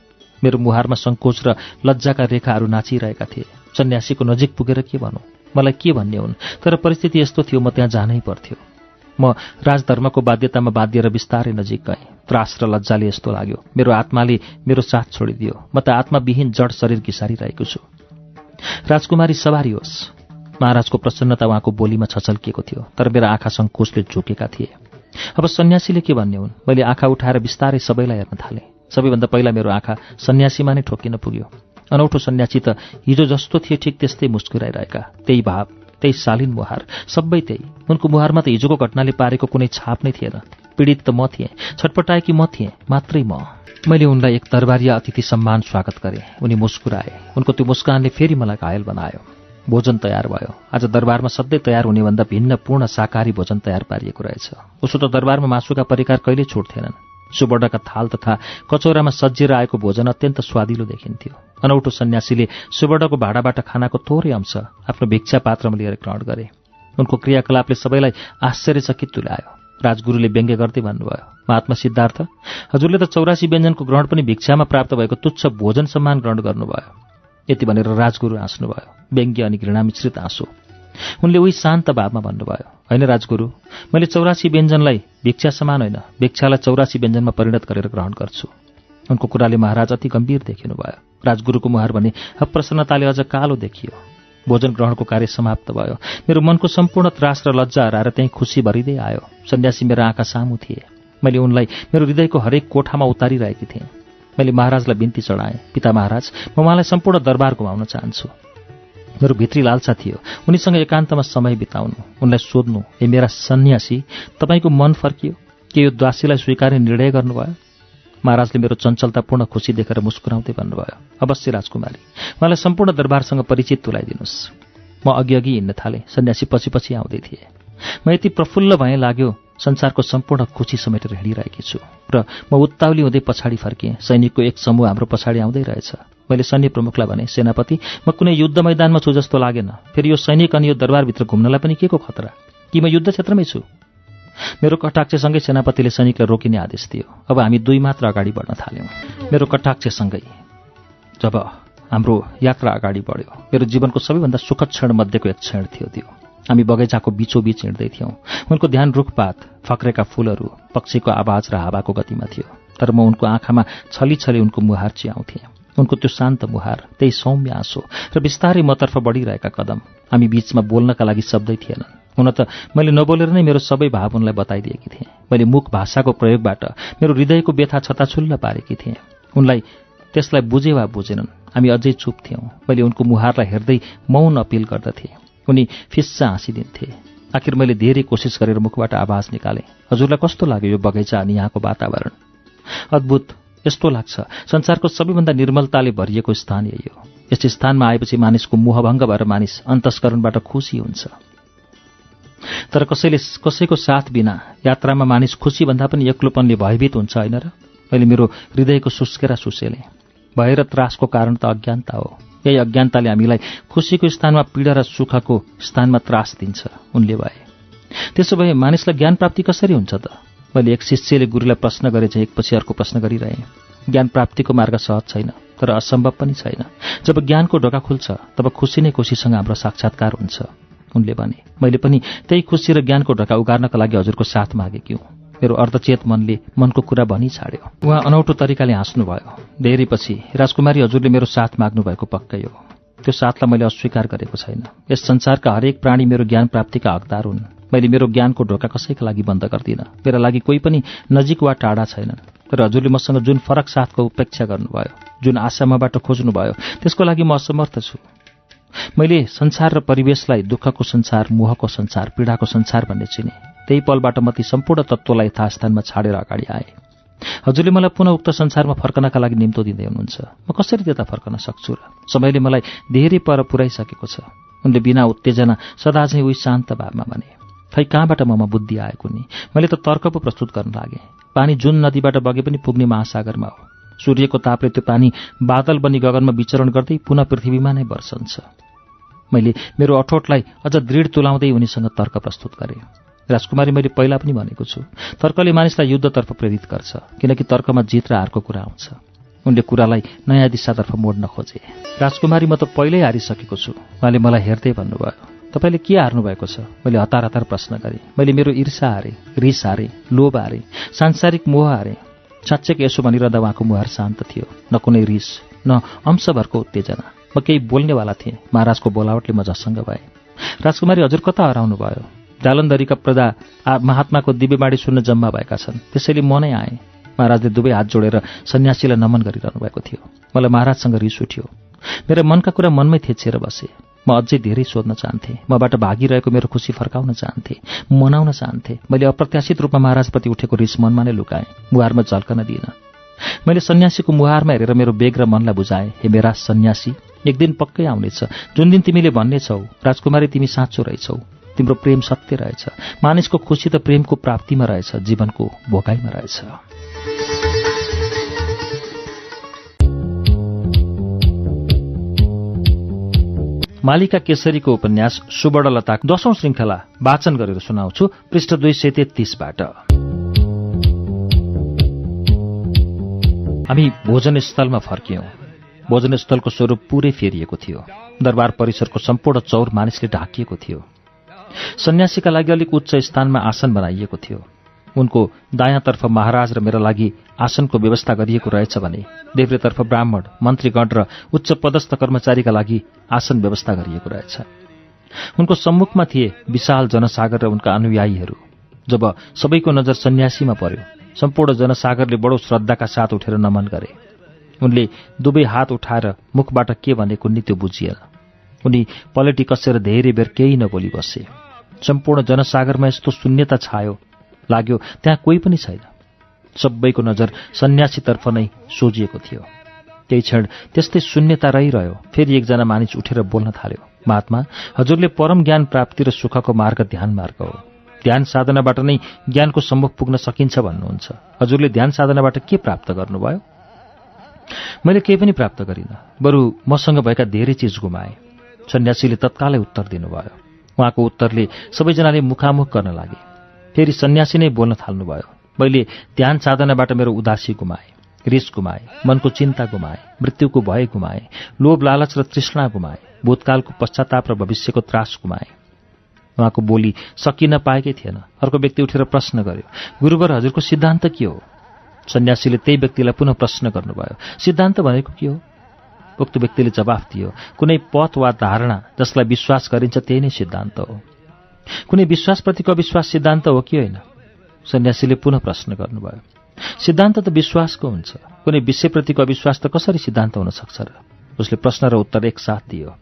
मेरो मुहारमा सङ्कोच र लज्जाका रेखाहरू नाचिरहेका थिए। सन्यासीको नजिक पुगेर के भनौँ? मलाई के भन्ने हुन्? तर परिस्थिति यस्तो थियो म त्यहाँ जानै पर्थ्यो। म राजधर्मको बाध्यतामा बाँधिएर बिस्तारै नजिक गएँ। त्रास र लज्जाले यस्तो लाग्यो। मेरो आत्माले मेरो साथ छोडिदियो। म त आत्माविहीन जड शरीर घिसारिरहेको छु। राजकुमारी सवारी होस्। महाराजको प्रसन्नता उहाँको बोलीमा छचल्किएको थियो तर मेरा आँखा सङ्कोचले झुकेका थिए। अब सन्यासीले के भन्ने हुन्? मैले आँखा उठाएर बिस्तारै सबैलाई हेर्न थालेँ। सबैभन्दा पहिला मेरो आँखा सन्यासीमा नै ठोकिन पुग्यो। अनौठो सन्यासी त हिजो जस्तो थिए ठिक त्यस्तै मुस्कुराइरहेका। त्यही भाव। त्यही शालीन मुहार। सबै त्यही। उनको मुहारमा त हिजोको घटनाले पारेको कुनै छाप नै थिएन। पीडित त म थिएँ। छटपटाएकी म थिएँ। मात्रै म। मैले उनलाई एक दरबारिया अतिथि सम्मान स्वागत गरेँ। उनी मुस्कुराए। उनको त्यो मुस्कानले फेरि मलाई घायल बनायो। भोजन तयार भयो। आज दरबारमा सधैँ तयार हुनेभन्दा भिन्न पूर्ण शाकाहारी भोजन तयार पारिएको रहेछ। उसो त दरबारमा मासुका परिकार कहिल्यै छोड्थेनन् सुवर्णका थाल तथा कचौरामा सजिएर आएको भोजन अत्यन्त स्वादिलो देखिन्थ्यो। अनौठो सन्यासीले सुवर्णको भाँडाबाट खानाको थोरै अंश आफ्नो भिक्षा पात्रमा लिएर ग्रहण गरे। उनको क्रियाकलापले सबैलाई आश्चर्यचकित तुल्यायो। राजगुरुले व्यङ्ग्य गर्दै भन्नुभयो महात्मा सिद्धार्थ हजुरले त चौरासी व्यञ्जनको ग्रहण पनि भिक्षामा प्राप्त भएको तुच्छ भोजन सम्मान ग्रहण गर्नुभयो यति भनेर राजगुरु हाँस्नुभयो। व्यङ्ग्य अनि घृणा मिश्रित आँसु उनले उही शान्त भावमा भन्नुभयो होइन राजगुरु मैले चौरासी व्यञ्जनलाई भिक्षा समान होइन भिक्षालाई चौरासी व्यञ्जनमा परिणत गरेर ग्रहण गर्छु। उनको कुराले महाराज अति गम्भीर देखिनुभयो। राजगुरुको मुहार भने प्रसन्नताले अझ कालो देखियो। भोजन ग्रहणको कार्य समाप्त भयो। मेरो मनको सम्पूर्ण त्रास र लज्जा हराएर त्यहीँ खुसी भरिँदै आयो। सन्यासी मेरा आँखा सामु थिए। मैले उनलाई मेरो हृदयको हरेक कोठामा उतारिरहेकी थिएँ। मैले महाराजलाई बिन्ती चढाएँ। पिता महाराज म उहाँलाई सम्पूर्ण दरबार घुमाउन चाहन्छु। मेरो भित्री लालसा थियो। उनीसँग एकान्तमा समय बिताउनु उनलाई सोध्नु ए मेरा सन्यासी तपाईँको मन फर्कियो? के यो द्वासीलाई स्वीकार्ने निर्णय गर्नुभयो? महाराजले मेरो चञ्चलतापूर्ण खुसी देखेर मुस्कुराउँदै भन्नुभयो अवश्य राजकुमारी उहाँलाई सम्पूर्ण दरबारसँग परिचित तुलाइदिनुहोस्। म अघि हिँड्न थालेँ सन्यासी पछि पछि आउँदै थिएँ। म यति प्रफुल्ल भए लाग्यो संसारको सम्पूर्ण खुसी समेटेर हिँडिरहेकी छु र म उत्ताउली हुँदै पछाडि फर्किएँ। सैनिकको एक समूह हाम्रो पछाडि आउँदै रहेछ। मैले सैन्य प्रमुखलाई भने सेनापति म कुनै युद्ध मैदानमा छु जस्तो लागेन। फेरि यो सैनिक अनि यो दरबारभित्र घुम्नलाई पनि के को खतरा? कि म युद्ध क्षेत्रमै छु? मेरो कटाक्षसँगै सेनापतिले सैनिकलाई रोकिने आदेश दियो। अब हामी दुई मात्र अगाडि बढ्न थाल्यौँ। मेरो कटाक्षसँगै जब हाम्रो यात्रा अगाडि बढ्यो मेरो जीवनको सबैभन्दा सुखद क्षण मध्येको एक क्षण थियो त्यो। हामी बगैँचाको बिचोबिच हिँड्दै थियौँ। उनको ध्यान रुखपात फक्रेका फूलहरू पक्षीको आवाज र हावाको गतिमा थियो। तर म उनको आँखामा छली छली उनको मुहार चियाउँथेँ। उनको त्यो शान्त मुहार त्यही सौम्य आँसो र बिस्तारै मतर्फ बढिरहेका कदम हामी बीचमा बोल्नका लागि शब्दै थिएनन्। हुन त मैले नबोलेर नै मेरो सबै भाव उनलाई बताइदिएकी थिएँ। मैले मुख भाषाको प्रयोगबाट मेरो हृदयको व्यथा छताछुल्ल पारेकी थिएँ। उनलाई त्यसलाई बुझे वा बुझेनन्। हामी अझै चुप थियौँ। मैले उनको मुहारलाई हेर्दै मौन अपिल गर्दथेँ। उनी फिस्सा हाँसिदिन्थे। आखिर मैले धेरै कोसिस गरेर मुखबाट आवाज निकालेँ। हजुरलाई कस्तो लाग्यो यो बगैँचा अनि यहाँको वातावरण? अद्भुत। यस्तो लाग्छ। संसारको सबैभन्दा निर्मलताले भरिएको स्थान यही हो। यस स्थानमा आएपछि मानिसको मोहभङ्ग भएर मानिस अन्तस्करणबाट खुसी हुन्छ। तर कसैले कसैको साथ बिना यात्रामा मानिस खुसीभन्दा पनि एक्लोपनले भयभीत हुन्छ होइन र? मैले मेरो हृदयको सुस्केरा सुसेलेँ। भएर त्रासको कारण त अज्ञानता हो। यही अज्ञानताले हामीलाई खुसीको स्थानमा पीडा र सुखको स्थानमा त्रास दिन्छ उनले भए। त्यसो भए मानिसलाई ज्ञान प्राप्ति कसरी हुन्छ त? मैले एक शिष्यले गुरुलाई प्रश्न गरे चाहिँ एकपछि अर्को प्रश्न गरिरहेँ। ज्ञान प्राप्तिको मार्ग सहज छैन तर असम्भव पनि छैन। जब ज्ञानको ढोका खुल्छ तब खुसी नै खुसीसँग हाम्रो साक्षात्कार हुन्छ उनले भने। मैले पनि त्यही खुसी र ज्ञानको ढोका उगार्नका लागि हजुरको साथ मागेकी हुँ। मेरो अर्धचेत मनले मनको कुरा भनी छाड्यो। उहाँ अनौठो तरिकाले हाँस्नुभयो। धेरै पछि राजकुमारी हजुरले मेरो साथ माग्नु भएको पक्कै हो। त्यो साथलाई मैले अस्वीकार गरेको छैन। यस संसारका हरेक प्राणी मेरो ज्ञान प्राप्तिका हकदार हुन्। मैले मेरो ज्ञानको ढोका कसैका लागि बन्द गर्दिनँ। मेरा लागि कोही पनि नजिक वा टाढा छैनन्। तर हजुरले मसँग जुन फरक साथको उपेक्षा गर्नुभयो जुन आशा मबाट खोज्नुभयो त्यसको लागि म असमर्थ छु। मैले संसार र परिवेशलाई दुःखको संसार मोहको संसार पीडाको संसार भन्ने चिने। त्यही पलबाट म ती सम्पूर्ण तत्त्वलाई यथास्थानमा छाडेर अगाडि आएँ। हजुरले मलाई पुनः उक्त संसारमा फर्कनका लागि निम्तो दिँदै हुनुहुन्छ। म कसरी त्यता फर्कन सक्छु र? समयले मलाई धेरै पर पुऱ्याइसकेको छ। उनले बिना उत्तेजना सदा चाहिँ उही शान्त भावमा भने खै कहाँबाट ममा बुद्धि आएको नि? मैले त तर्क पो प्रस्तुत गर्न लागेँ। पानी जुन नदीबाट बगे पनि पुग्ने महासागरमा हो। सूर्यको तापले त्यो पानी बादल बनी गगनमा विचरण गर्दै पुनः पृथ्वीमा नै वर्षन्छ मैले मेरो अठोटलाई अझ दृढ तुलाउँदै उनीसँग तर्क प्रस्तुत गरेँ। राजकुमारी मैले पहिला पनि भनेको छु तर्कले मानिसलाई युद्धतर्फ प्रेरित गर्छ किनकि तर्कमा जित र हारको कुरा आउँछ उनले कुरालाई नयाँ दिशातर्फ मोड्न खोजे। राजकुमारी म त पहिल्यै हारिसकेको छु। उहाँले मलाई हेर्दै भन्नुभयो तपाईँले के हार्नुभएको छ? मैले हतार हतार प्रश्न गरेँ। मैले मेरो ईर्षा हारेँ रिस हारेँ लोभ हारेँ सांसारिक मोह हारेँ। साँच्चैको यसो भनिरहँदा उहाँको मुहार शान्त थियो न कुनै रिस न अंशभरको उत्तेजना। म केही बोल्नेवाला थिएँ महाराजको बोलावटले म जससँग भए। राजकुमारी हजुर कता हराउनु भयो जालन्धरीका प्रजा महात्माको दिव्यबाडी सुन्न जम्मा भएका छन्। त्यसैले म नै आएँ। महाराजले दुवै हात जोडेर सन्यासीलाई नमन गरिरहनु भएको थियो। मलाई महाराजसँग रिस उठ्यो। मेरो मनका कुरा मनमै थेचेर बसे। म अझै धेरै सोध्न चाहन्थेँ। मबाट भागिरहेको मेरो खुसी फर्काउन चाहन्थेँ। मनाउन चाहन्थेँ। मैले अप्रत्याशित रूपमा महाराजप्रति उठेको रिस मनमा नै लुकाएँ। मुहारमा झल्कन दिइनँ मैले सन्यासीको मुहारमा हेरेर मेरो बेग र मनलाई बुझाएँ हे मेरा सन्यासी एक दिन पक्कै आउनेछ। जुन दिन तिमीले भन्नेछौ राजकुमारी तिमी साँचो रहेछौ। तिम्रो प्रेम सत्य रहेछ। मानिसको खुसी त प्रेमको प्राप्तिमा रहेछ जीवनको भोगाइमा रहेछ। मालिका केसरीको उपन्यास सुवर्णलता दशौं श्रृङ्खला वाचन गरेर सुनाउँछु पृष्ठ दुई सय तेत्तीसबाट। हामी भोजनस्थलमा फर्कियौं। भोजनस्थलको स्वरूप पूरै फेरिएको थियो। दरबार परिसरको सम्पूर्ण चौर मानिसले ढाकिएको थियो। सन्यासीका लागि अलिक उच्च स्थानमा आसन बनाइएको थियो। उनको दायाँतर्फ महाराज र मेरा लागि आसनको व्यवस्था गरिएको रहेछ भने देव्रेतर्फ ब्राह्मण मन्त्रीगण र उच्च पदस्थ कर्मचारीका लागि आसन व्यवस्था गरिएको रहेछ। उनको सम्मुखमा थिए विशाल जनसागर र उनका अनुयायीहरू। जब सबैको नजर सन्यासीमा पर्यो सम्पूर्ण जनसागरले बडो श्रद्धाका साथ उठेर नमन गरे। उनले दुवै हात उठाएर मुखबाट के भनेको नि त्यो बुझिएन। उनी पलेटी कसेर धेरै बेर केही नबोली बसे। सम्पूर्ण जनसागरमा यस्तो शून्यता छायो लाग्यो त्यहाँ कोही पनि छैन। सबैको नजर सन्यासीतर्फ नै सोझिएको थियो। त्यही क्षण त्यस्तै शून्यता रहिरह्यो फेरि एकजना मानिस उठेर बोल्न थाल्यो। महात्मा हजुरले परम ज्ञान प्राप्ति र सुखको मार्ग ध्यान मार्ग हो। ध्यान साधनाबाट नै ज्ञानको सम्मुख पुग्न सकिन्छ भन्नुहुन्छ। हजुरले ध्यान साधनाबाट के प्राप्त गर्नुभयो? मैले केही पनि प्राप्त गरिनँ। बरु मसँग भएका धेरै चिज गुमाएँ। सन्यासीले तत्कालै उत्तर दिनुभयो। उहाँको उत्तरले सबैजनाले मुखामुख गर्न लागे। फेरि सन्यासी नै बोल्न थाल्नुभयो। मैले ध्यान साधनाबाट मेरो उदासी गुमाएँ रिस गुमाएँ मनको चिन्ता गुमाएँ मृत्युको भय गुमाएँ लोभ लालच र तृष्णा गुमाएँ भूतकालको पश्चाताप र भविष्यको त्रास गुमाएँ। उहाँको बोली सकिन पाएकै थिएन। अर्को व्यक्ति उठेर प्रश्न गर्यो गुरुवर हजुरको सिद्धान्त के हो? सन्यासीले त्यही व्यक्तिलाई पुनः प्रश्न गर्नुभयो सिद्धान्त भनेको के हो? उक्त व्यक्तिले जवाफ दियो कुनै पथ वा धारणा जसलाई विश्वास गरिन्छ त्यही नै सिद्धान्त हो। कुनै विश्वासप्रतिको अविश्वास सिद्धान्त हो कि होइन? सन्यासीले पुनः प्रश्न गर्नुभयो। सिद्धान्त त विश्वासको हुन्छ। कुनै विषयप्रतिको अविश्वास त कसरी सिद्धान्त हुन सक्छ र? उसले प्रश्न र उत्तर एकसाथ दियो।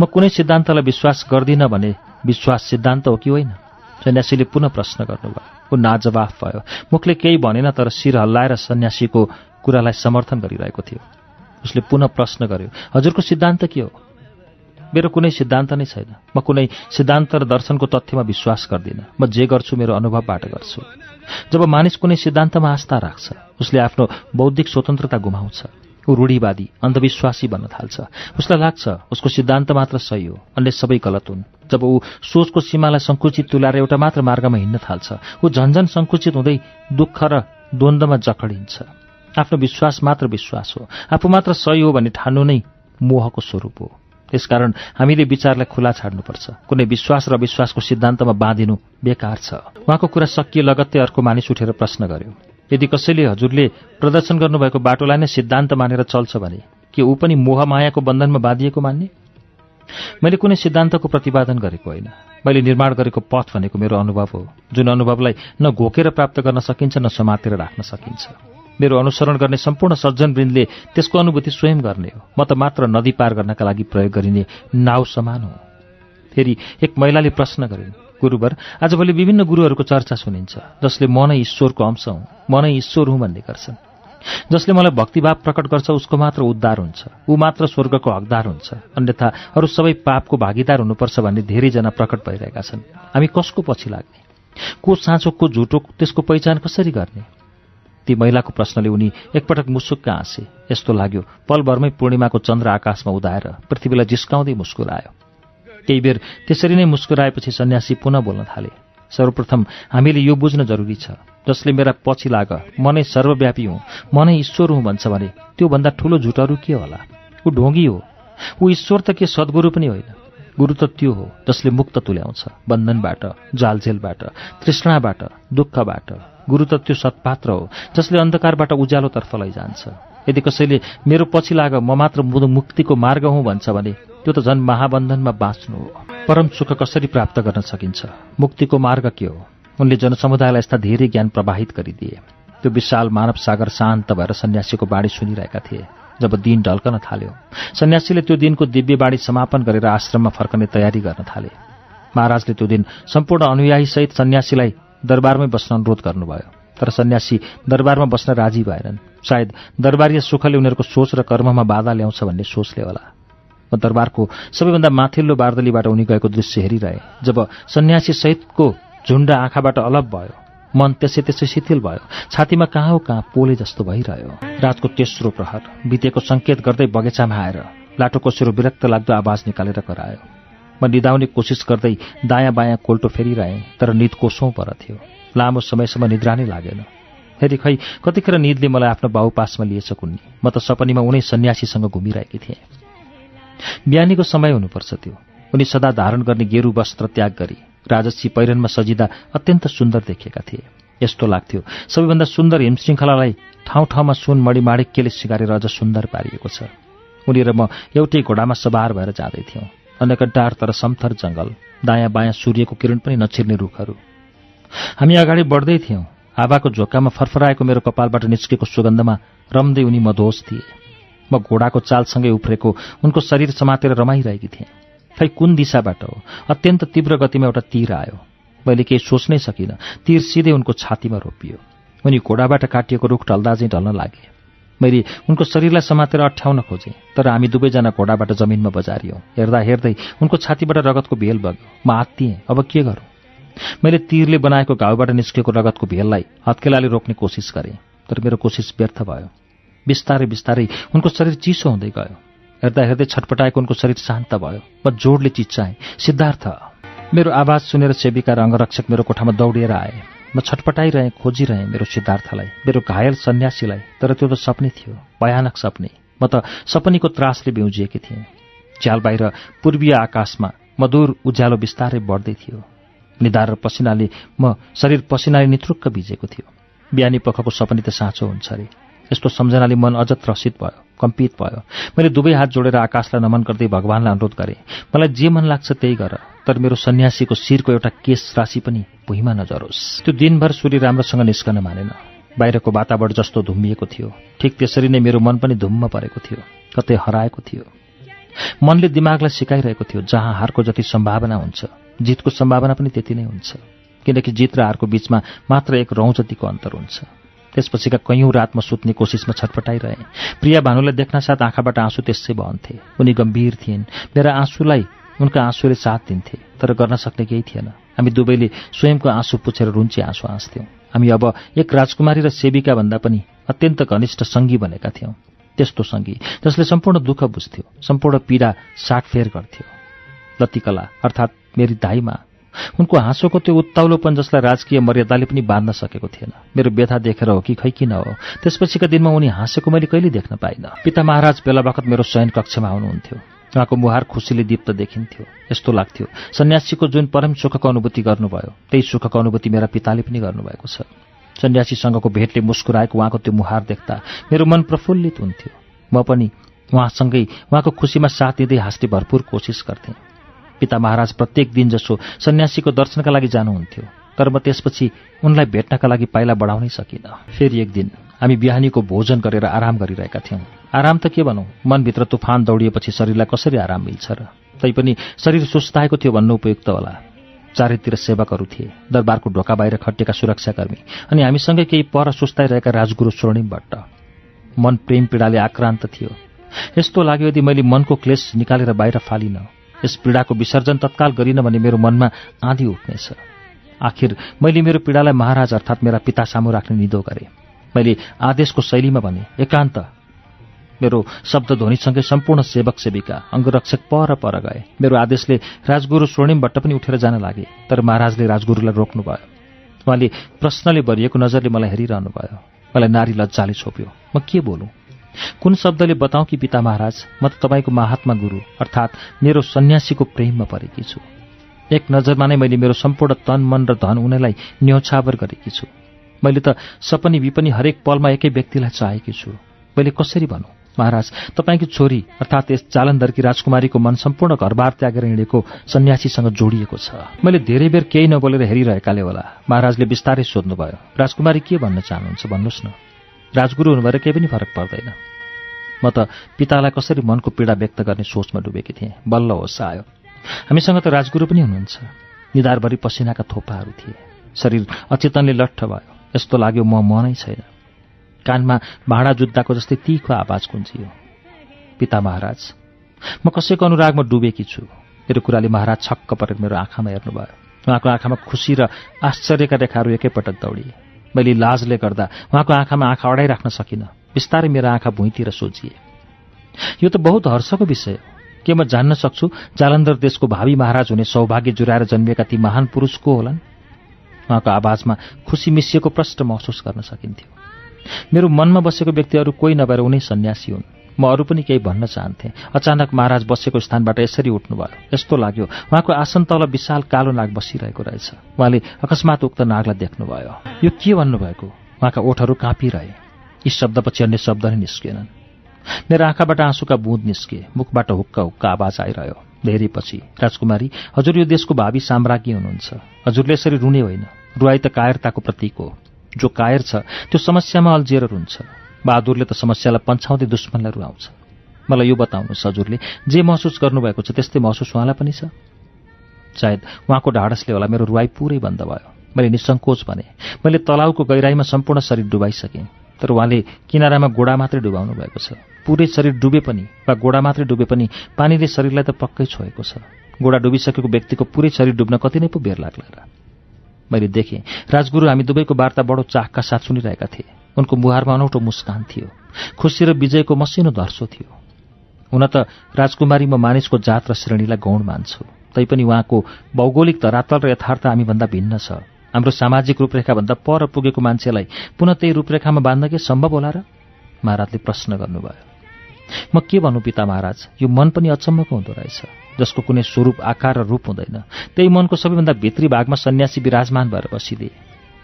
म कुनै सिद्धान्तलाई विश्वास गर्दिनँ भने विश्वास सिद्धान्त हो कि होइन? सन्यासीले पुनः प्रश्न गर्नुभयो। ऊ नाजवाफ भयो। मुखले केही भनेन तर शिर हल्लाएर सन्यासीको कुरालाई समर्थन गरिरहेको थियो। उसले पुनः प्रश्न गर्यो हजुरको सिद्धान्त के हो? मेरो कुनै सिद्धान्त नै छैन। म कुनै सिद्धान्त र दर्शनको तथ्यमा विश्वास गर्दिनँ। म जे गर्छु मेरो अनुभवबाट गर्छु। जब मानिस कुनै सिद्धान्तमा आस्था राख्छ उसले आफ्नो बौद्धिक स्वतन्त्रता गुमाउँछ। ऊ रूढीवादी अन्धविश्वासी बन्न थाल्छ। उसलाई लाग्छ उसको सिद्धान्त मात्र सही हो अन्य सबै गलत हुन्। जब ऊ सोचको सीमालाई सङ्कुचित तुलाएर एउटा मात्र मार्गमा हिँड्न थाल्छ ऊ झन्झन सङ्कुचित हुँदै दुःख र द्वन्द्वमा जखडिन्छ आफ्नो विश्वास मात्र विश्वास हो। आफू मात्र सही हो भन्ने ठान्नु नै मोहको स्वरूप हो। त्यसकारण हामीले विचारलाई खुला छाड्नुपर्छ। कुनै विश्वास र विश्वासको सिद्धान्तमा बाँधिनु बेकार छ। उहाँको कुरा सकिए लगत्तै अर्को मानिस उठेर प्रश्न गर्यो यदि कसैले हजुरले प्रदर्शन गर्नुभएको बाटोलाई नै सिद्धान्त मानेर चल्छ भने के ऊ पनि मोह मायाको बन्धनमा बाँधिएको मान्ने? मैले कुनै सिद्धान्तको प्रतिपादन गरेको होइन। मैले निर्माण गरेको पथ भनेको मेरो अनुभव हो जुन अनुभवलाई न घोकेर प्राप्त गर्न सकिन्छ न समातेर राख्न सकिन्छ। मेरो अनुसरण गर्ने सम्पूर्ण सज्जनवृन्दले त्यसको अनुभूति स्वयं गर्ने हो। म त मात्र नदी पार गर्नका लागि प्रयोग गरिने नाउ समान हो। फेरि एक महिलाले प्रश्न गरिन् गुरुवर आजभोलि विभिन्न गुरुहरूको चर्चा सुनिन्छ जसले म नै ईश्वरको अंश हुँ म नै ईश्वर हुँ भन्ने गर्छन्। जसले मलाई भक्तिभाव प्रकट गर्छ उसको मात्र उद्धार हुन्छ ऊ मात्र स्वर्गको हकदार हुन्छ अन्यथा अरू सबै पापको भागीदार हुनुपर्छ भन्ने धेरैजना प्रकट भइरहेका छन्। हामी कसको पछि लाग्ने? को साँचो को झुटो त्यसको पहिचान कसरी गर्ने? ती महिलाको प्रश्नले उनी एकपटक मुसुक्क हाँसे। यस्तो लाग्यो पलभरमै पूर्णिमाको चन्द्र आकाशमा उदाएर पृथ्वीलाई जिस्काउँदै मुस्कुरायो। केही बेर त्यसरी नै मुस्कुराएपछि सन्यासी पुनः बोल्न थाले। सर्वप्रथम हामीले यो बुझ्न जरुरी छ। जसले मेरा पछि लाग म नै सर्वव्यापी हुँ म नै ईश्वर हुँ भन्छ भने त्योभन्दा ठूलो झुटहरू के होला? ऊ ढोङ्गी हो। ऊ ईश्वर त के सद्गुरु पनि होइन। गुरु त त्यो हो जसले मुक्त तुल्याउँछ बन्धनबाट जालझेलबाट तृष्णाबाट दुःखबाट। गुरु त त्यो सत्पात्र हो जसले अन्धकारबाट उज्यालोतर्फ लैजान्छ। यदि कसैले मेरो पछि लाग म मात्र मुक्तिको मार्ग हुँ भन्छ भने त्यो त झन् महाबन्धनमा बाँच्नु हो। परम सुख कसरी प्राप्त गर्न सकिन्छ? मुक्तिको मार्ग के हो? उनले जनसमुदायलाई यस्ता धेरै ज्ञान प्रवाहित गरिदिए। त्यो विशाल मानव सागर शान्त भएर सन्यासीको बाणी सुनिरहेका थिए जब दिन ढल्कन थाल्यो। सन्यासीले त्यो दिनको दिव्य बाणी समापन गरेर आश्रममा फर्कने तयारी गर्न थाले। महाराजले त्यो दिन सम्पूर्ण अनुयायीसहित सन्यासीलाई दरबारमै बस्न अनुरोध गर्नुभयो। तर सन्यासी दरबारमा बस्न राजी भएनन्। सायद दरबारीय सुखले उनीहरूको सोच र कर्ममा बाधा ल्याउँछ भन्ने सोचले होला। म दरबारको सबैभन्दा माथिल्लो बार्दलीबाट उनी गएको दृश्य हेरिरहे जब सन्यासी सहितको झुण्ड आँखाबाट अलग भयो। मन त्यसै त्यसै शिथिल भयो। छातीमा कहाँ हो कहाँ पोले जस्तो भइरह्यो। रातको तेस्रो प्रहर बितेको सङ्केत गर्दै बगैँचामा आएर लाटो कोसेरो विरक्त लाग्दो आवाज निकालेर करायो। म निदाउने कोसिस गर्दै दायाँ बायाँ कोल्टो फेरिरहेँ तर निद कोसौँ पर थियो। लामो समयसम्म निद्रा नै लागेन। फेरि खै कतिखेर निदले मलाई आफ्नो बाहुपासमा लिएछ कुन्नी। म त सपनीमा उनै सन्यासीसँग घुमिरहेकी थिएँ। बिहानीको समय हुनुपर्छ त्यो। उनी सदा धारण गर्ने गेरु वस्त्र त्याग गरी राजसी पहिरनमा सजिँदा अत्यन्त सुन्दर देखिएका थिए। यस्तो लाग्थ्यो सबैभन्दा सुन्दर हिमश्रृङ्खलालाई ठाउँ ठाउँमा सुन मणिमाणिक्यले सिगारेर अझ सुन्दर पारिएको छ। उनी र म एउटै घोडामा सवार भएर जाँदै थियौँ अनेक डार तर समथर जङ्गल दायाँ बायाँ सूर्यको किरण पनि नछिर्ने रुखहरू। हामी अगाडि बढ्दै थियौँ। हावाको झोक्कामा फरफराएको मेरो कपालबाट निस्केको सुगन्धमा रम्दै उनी मधोस थिए। म घोडाको चालसँगै उफ्रेको उनको शरीर समातेर रमाइरहेकी थिएँ। खै कुन दिशाबाट हो? अत्यन्त तीव्र गतिमा एउटा तीर आयो। मैले केही सोच्नै सकिनँ। तीर सिधै उनको छातीमा रोपियो। उनी घोडाबाट काटिएको रुख ढल्दा चाहिँ ढल्न लागे। मैले उनको शरीरलाई समातेर अठ्याउन खोजेँ तर हामी दुवैजना घोडाबाट जमिनमा बजारियौँ। हेर्दा हेर्दै उनको छातीबाट रगतको भेल बग्यो। म आत्तिएँ अब के गरौँ? मैले तीरले बनाएको घाउबाट निस्केको रगतको भेललाई हत्केलाले रोक्ने कोसिस गरेँ तर मेरो कोसिस व्यर्थ भयो। बिस्तारै बिस्तारै उनको शरीर चिसो हुँदै गयो। हेर्दा हेर्दै छटपटाएको उनको शरीर शान्त भयो। म जोडले चिच्चाएँ सिद्धार्थ मेरो आवाज सुनेर सेविका र मेरो कोठामा दौडिएर आए। म छटपटाइरहेँ खोजिरहेँ मेरो सिद्धार्थलाई मेरो घायल सन्यासीलाई तर त्यो त सपनी थियो भयानक सपनी। म त सपनीको त्रासले बिउजिएकी थिएँ। झ्याल बाहिर पूर्वीय आकाशमा मधुर उज्यालो बिस्तारै बढ्दै थियो। निधार र पसिनाले म शरीर पसिनाले नित्रुक्क भिजेको थियो। बिहानी पखको सपनी त साँचो हुन्छ अरे। यस्तो सम्झनाले मन अझ त्रसित भयो कम्पित भयो। मैले दुवै हात जोडेर आकाशलाई नमन गर्दै भगवान्लाई अनुरोध गरेँ। मलाई जे मन लाग्छ त्यही गर तर मेरो सन्यासीको शिरको एउटा केस राशि पनि भुइँमा नजरोस्। त्यो दिनभर सूर्य राम्रोसँग निस्कन मानेन। बाहिरको वातावरण जस्तो धुम्मिएको थियो। ठिक त्यसरी नै मेरो मन पनि धुम्म परेको थियो। कतै हराएको थियो। मनले दिमागलाई सिकाइरहेको थियो जहाँ हारको जति सम्भावना हुन्छ। जितको सम्भावना पनि त्यति नै हुन्छ। किनकि जित र हारको बीचमा मात्र एक रौँ जतिको अन्तर हुन्छ। त्यसपछिका कैयौँ रातमा सुत्ने कोसिसमा छटपटाइरहे। प्रिया भानुलाई देख्न साथ आँखाबाट आँसु त्यसै बहन्थे उनी गम्भीर थिइन्। मेरा आँसुलाई उनका आँसुले साथ दिन्थे तर गर्न सक्ने केही थिएन। हामी दुवैले स्वयंको आँसु पुछेर रुन्ची आँसु हाँस्थ्यौँ हामी अब एक राजकुमारी र सेविका भन्दा पनि अत्यन्त घनिष्ठ सङ्गी बनेका थियौँ। त्यस्तो सङ्गी जसले सम्पूर्ण दुःख बुझ्थ्यो सम्पूर्ण पीडा साटफेर गर्थ्यो। लतिकला अर्थात् मेरी दाईमा उनको हाँसोको त्यो उत्ताउलोपन जसलाई राजकीय मर्यादाले पनि बाँध्न सकेको थिएन। मेरो व्यथा देखेर हो कि खै किन हो त्यसपछिका दिनमा उनी हाँसेको मैले कहिले देख्न पाइनँ। पिता महाराज बेला बखत मेरो शयन कक्षमा आउनुहुन्थ्यो उहाँको मुहार खुसीले दीप्त देखिन्थ्यो। यस्तो लाग्थ्यो। सन्यासीको जुन परम सुखको अनुभूति गर्नुभयो त्यही सुखको अनुभूति मेरा पिताले पनि गर्नुभएको छ। सन्यासीसँगको भेटले मुस्कुराएको उहाँको त्यो मुहार देख्दा मेरो मन प्रफुल्लित हुन्थ्यो। म पनि उहाँसँगै उहाँको खुसीमा साथ दिँदै हाँस्ने भरपूर कोसिस गर्थेँ। पिता महाराज प्रत्येक दिन जसो सन्यासीको दर्शनका लागि जानुहुन्थ्यो तर म त्यसपछि उनलाई भेट्नका लागि पाइला बढाउनै सकिनँ। फेरि एक दिन हामी बिहानीको भोजन गरेर आराम गरिरहेका थियौँ। आराम त के भनौँ? मनभित्र तुफान दौडिएपछि शरीरलाई कसरी आराम मिल्छ र? तैपनि शरीर सुस्ताएको थियो भन्नु उपयुक्त होला। चारैतिर सेवकहरू थिए दरबारको ढोका बाहिर खटिएका सुरक्षाकर्मी अनि हामीसँगै केही पर सुस्ताइरहेका राजगुरु स्वर्णिम भट्ट। मन प्रेम पीडाले आक्रान्त थियो। यस्तो लाग्यो यदि मैले मनको क्लेश निकालेर बाहिर फालिनँ। यस पीडाको विसर्जन तत्काल गरिन भने मेरो मनमा आँधी उठ्नेछ। आखिर मैले मेरो पीडालाई महाराज अर्थात् मेरा पिता सामु राख्ने निदो गरेँ। मैले आदेशको शैलीमा भने एकान्त मेरो शब्द ध्वनिसँगै सम्पूर्ण सेवक सेविका अङ्गरक्षक पर पर गए। मेरो आदेशले राजगुरु स्वर्णिमबाट पनि उठेर जान लागे तर महाराजले राजगुरुलाई रोक्नुभयो। उहाँले प्रश्नले भरिएको नजरले मलाई हेरिरहनु भयो। मलाई नारी लज्जाले छोप्यो। म के बोलुँ? कुन शब्दले बताउँ कि पिता महाराज? म त तपाईँको महात्मा गुरु अर्थात् मेरो सन्यासीको प्रेममा परेकी छु। एक नजरमा नै मैले मेरो सम्पूर्ण तन मन र धन उनीलाई न्यौछावर गरेकी छु। मैले त सपनी विपनी हरेक पलमा एकै व्यक्तिलाई चाहेकी छु। मैले कसरी भनौँ? महाराज तपाईँकी छोरी अर्थात् यस जालन्धरकी राजकुमारीको मन सम्पूर्ण घरबार त्यागेर हिँडेको सन्यासीसँग जोडिएको छ। मैले धेरै बेर केही नबोलेर हेरिरहेकाले होला। महाराजले बिस्तारै सोध्नुभयो राजकुमारी के भन्न चाहनुहुन्छ भन्नुहोस् न। राजगुरु हुनुभएर केही पनि फरक पर्दैन। म त पितालाई कसरी मनको पीडा व्यक्त गर्ने सोचमा डुबेकी थिएँ। बल्ल होस् आयो। हामीसँग त राजगुरु पनि हुनुहुन्छ। निधारभरि पसिनाका थोपाहरू थिए। शरीर अचेतनले लट्ठ भयो। यस्तो लाग्यो म मनै छैन। कानमा भाँडा जुत्ताको जस्तै तिखो आवाज कुन्चियो पिता महाराज म कसैको अनुरागमा डुबेकी छु। मेरो कुराले महाराज छक्क परेर मेरो आँखामा हेर्नुभयो। उहाँको आँखामा खुसी र आश्चर्यका रेखाहरू एकैपटक दौडिए। मैले लाजले गर्दा उहाँको आँखामा आँखा अडाइराख्न सकिनँ। बिस्तारै मेरो आँखा भुइँतिर सोचिए यो त बहुत हर्षको विषय के म जान्न सक्छु जालन्धर देशको भावी महाराज हुने सौभाग्य जुराएर जन्मिएका ती महान पुरुष को होलान्? उहाँको आवाजमा खुसी मिसिएको प्रष्ट महसुस गर्न सकिन्थ्यो। मेरो मनमा बसेको व्यक्तिहरू कोही नभएर उनै सन्यासी हुन्। म अरू पनि केही भन्न चाहन्थेँ। अचानक महाराज बसेको स्थानबाट यसरी उठ्नुभयो। यस्तो लाग्यो उहाँको आसन तल विशाल कालो नाग बसिरहेको रहेछ। उहाँले अकस्मात उक्त नागलाई देख्नुभयो। यो के भन्नुभएको? उहाँका ओठहरू काँपिरहे। यी शब्दपछि अन्य शब्द नै निस्किएनन् मेरो आँखाबाट आँसुका बुँद निस्के। मुखबाट हुक्का हुक्का आवाज आइरह्यो। धेरै पछि राजकुमारी हजुर यो देशको भावी साम्राज्ञी हुनुहुन्छ। हजुरले यसरी रुने होइन। रुवाई त कायरताको प्रतीक हो। जो कायर छ त्यो समस्यामा अल्झिएर रुन्छ बहादुरले त समस्यालाई पन्छाउँदै दुश्मनलाई रुवाउँछ। मलाई यो बताउनुहोस् हजुरले जे महसुस गर्नुभएको छ त्यस्तै महसुस उहाँलाई पनि छ? सायद उहाँको ढाडसले होला मेरो रुवाई पुरै बन्द भयो। मैले निसङ्कोच भने मैले तलाउको गहिराईमा सम्पूर्ण शरीर डुबाइसकेँ। तर उहाँले किनारामा गोडा मात्रै डुबाउनु भएको छ। पुरै शरीर डुबे पनि वा गोडा मात्रै डुबे पनि पानीले शरीरलाई त पक्कै छोएको छ। गोडा डुबिसकेको व्यक्तिको पुरै शरीर डुब्न कति नै पो बेर लाग्ला र। मैले देखेँ। राजगुरु हामी दुवैको वार्ता बडो चाखका साथ सुनिरहेका थिए। उनको मुहारमा अनौठो मुस्कान थियो। खुसी र विजयको मसिनो धर्सो थियो। हुन त राजकुमारी म मानिसको जात र श्रेणीलाई गौण मान्छु। तैपनि उहाँको भौगोलिक धरातल र यथार्थ हामीभन्दा भिन्न छ। हाम्रो सामाजिक रूपरेखाभन्दा पर पुगेको मान्छेलाई पुनः त्यही रूपरेखामा बाँध्न के सम्भव होला र? महाराजले प्रश्न गर्नुभयो। म के भन्नु पिता महाराज? यो मन पनि अचम्मको हुँदो रहेछ। जसको कुनै स्वरूप आकार र रूप हुँदैन। त्यही मनको सबैभन्दा भित्री भागमा सन्यासी विराजमान भएर बसिदिए।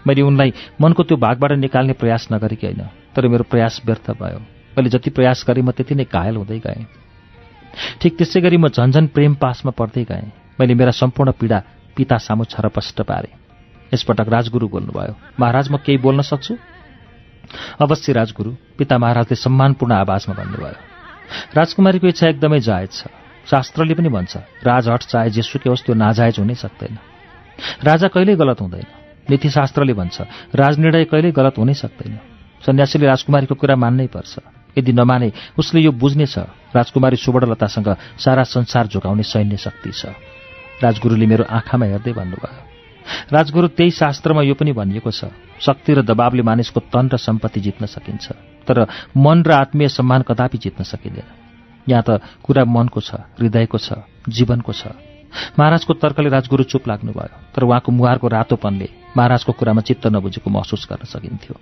मैले उनलाई मनको त्यो भागबाट निकाल्ने प्रयास नगरेकी होइन तर मेरो प्रयास व्यर्थ भयो। मैले जति प्रयास गरेँ म त्यति नै घायल हुँदै गएँ। ठिक त्यसै गरी म झन्झन प्रेम पासमा पर्दै गएँ। मैले मेरा सम्पूर्ण पीडा पिता सामु छरपष्ट पारेँ। यसपटक राजगुरु बोल्नुभयो महाराज म केही बोल्न सक्छु? अवश्य राजगुरु पिता महाराजले सम्मानपूर्ण आवाजमा भन्नुभयो। राजकुमारीको इच्छा एकदमै जायज छ। शास्त्रले पनि भन्छ राजहट चाहे जेसुकै होस् त्यो नाजायज हुनै सक्दैन। राजा कहिल्यै गलत हुँदैन। नीतिशास्त्रले भन्छ राजनिर्णय कहिल्यै गलत हुनै सक्दैन। सन्यासीले राजकुमारीको कुरा मान्नै पर्छ। यदि नमाने उसले यो बुझ्नेछ राजकुमारी सुवर्णलतासँग सारा संसार झुकाउने सैन्य शक्ति छ। राजगुरुले मेरो आँखामा हेर्दै भन्नुभयो राजगुरु त्यही शास्त्रमा यो पनि भनिएको छ शक्ति र दबावले मानिसको तन र सम्पत्ति जित्न सकिन्छ तर मन र आत्मीय सम्मान कदापि जित्न सकिँदैन। यहाँ त कुरा मनको छ हृदयको छ जीवनको छ। महाराजको तर्कले राजगुरु चुप लाग्नुभयो तर उहाँको मुहारको रातोपनले महाराजको कुरामा चित्त नबुझेको महसुस गर्न सकिन्थ्यो।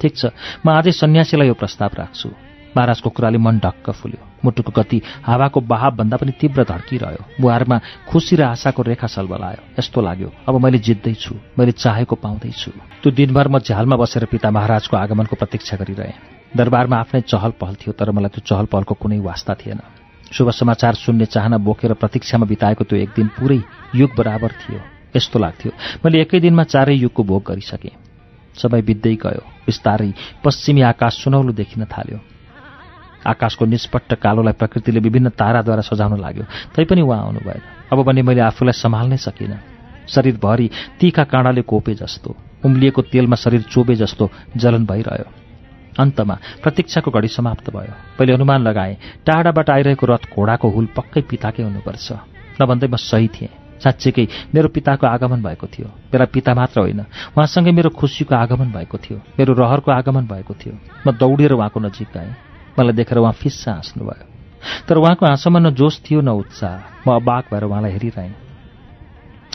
ठिक छ म आजै सन्यासीलाई यो प्रस्ताव राख्छु। महाराजको कुराले मन ढक्क फुल्यो। मुटुको गति हावाको बहावभन्दा पनि तीव्र धड्किरह्यो। मुहारमा खुसी र आशाको रेखा सलबलायो। यस्तो लाग्यो अब मैले जित्दैछु मैले चाहेको पाउँदैछु। त्यो दिनभर म झ्यालमा बसेर पिता महाराजको आगमनको प्रतीक्षा गरिरहेँ। दरबारमा आफ्नै चहल पहल थियो तर मलाई त्यो चहल पहलको कुनै वास्ता थिएन। शुभ समाचार सुन्ने चाहना बोकेर प्रतीक्षामा बिताएको त्यो एक दिन पुरै युग बराबर थियो यस्तो लाग्थ्यो। मैले एकै दिनमा चारै युगको भोग गरिसकेँ। समय बित्दै गयो बिस्तारै पश्चिमी आकाश सुनौलो देखिन थाल्यो। आकाशको निष्पट्ट कालोलाई प्रकृतिले विभिन्न ताराद्वारा सजाउन लाग्यो तैपनि उहाँ आउनु भएन। अब भने मैले आफूलाई सम्हाल्नै सकिनँ। शरीरभरि तिखा काँडाले कोपे जस्तो उम्लिएको तेलमा शरीर चोबे जस्तो जलन भइरह्यो। अन्तमा प्रतीक्षाको घडी समाप्त भयो। पहिले अनुमान लगाएँ टाढाबाट आइरहेको रथ घोडाको हुल पक्कै पिताकै हुनुपर्छ। नभन्दै म सही थिएँ। साँच्चीकै मेरो पिताको आगमन भएको थियो। मेरा पिता मात्र होइन उहाँसँगै मेरो खुसीको आगमन भएको थियो। मेरो रहरको आगमन भएको थियो। म दौडेर उहाँको नजिक गएँ मलाई देखेर उहाँ फिस्सा हाँस्नुभयो। तर उहाँको हाँसोमा न जोस थियो न उत्साह। म अबाक भएर उहाँलाई हेरिरहेँ।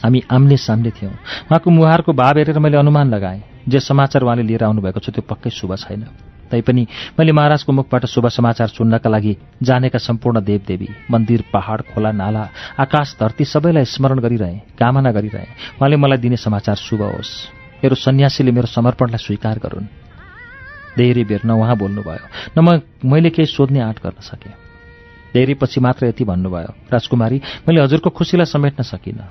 हामी आम्ने सामने थियौँ। उहाँको मुहारको भाव हेरेर मैले अनुमान लगाएँ। जे समाचार उहाँले लिएर आउनुभएको छ त्यो पक्कै शुभ छैन। तैपनि मैले महाराजको मुखबाट शुभ समाचार सुन्नका लागि जानेका सम्पूर्ण देवदेवी मन्दिर पहाड खोला नाला आकाश धरती सबैलाई स्मरण गरिरहेँ कामना गरिरहेँ। उहाँले मलाई दिने समाचार शुभ होस्। मेरो सन्यासीले मेरो समर्पणलाई स्वीकार गरून्। धेरै बेर न उहाँ बोल्नुभयो न म मैले केही सोध्ने आँट गर्न सकेँ। धेरै पछि मात्र यति भन्नुभयो राजकुमारी मैले हजुरको खुसीलाई समेट्न सकिनँ।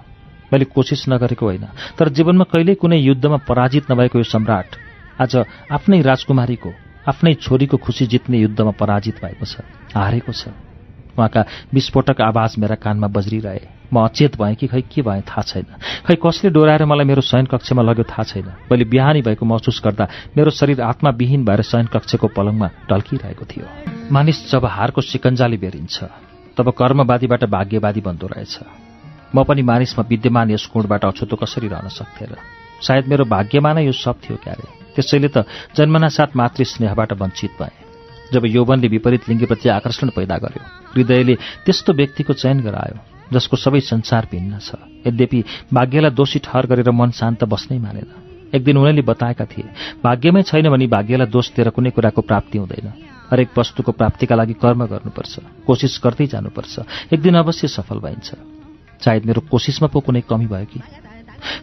मैले कोसिस नगरेको होइन तर जीवनमा कहिल्यै कुनै युद्धमा पराजित नभएको यो सम्राट आज आफ्नै राजकुमारीको आफ्नै छोरीको खुसी जित्ने युद्धमा पराजित भएको छ हारेको छ। उहाँका विस्फोटक आवाज मेरा कानमा बज्रिरहे। म अचेत भएँ कि खै के भएँ थाहा छैन। खै कसले डोराएर मलाई मेरो शयन कक्षमा लग्यो थाहा छैन। मैले बिहानी भएको महसुस गर्दा मेरो शरीर आत्माविहीन भएर शयन कक्षको पलङमा ढल्किरहेको थियो। मानिस जब हारको सिकन्जाले बेरिन्छ तब कर्मवादीबाट भाग्यवादी बन्दो रहेछ। म पनि मानिसमा विद्यमान यस गुणबाट अछुतो कसरी रहन सक्थेँ र सायद मेरो भाग्यमा नै यो सब थियो क्यारे। त्यसैले त जन्मना साथ मातृ स्नेहबाट वञ्चित भएँ। जब यौवनले विपरीत लिङ्गप्रति आकर्षण पैदा गर्यो हृदयले त्यस्तो व्यक्तिको चयन गरायो जसको सबै संसार भिन्न छ। यद्यपि भाग्यलाई दोषी ठहर गरेर मन शान्त बस्नै मानेन। एक दिन उनीहरूले बताएका थिए भाग्यमै छैन भने भाग्यलाई दोष दिएर कुनै कुराको प्राप्ति हुँदैन। हरेक वस्तुको प्राप्तिका लागि कर्म गर्नुपर्छ कोसिस गर्दै जानुपर्छ। एक दिन अवश्य सफल भइन्छ। सायद मेरो कोसिसमा पो कुनै कमी भयो कि?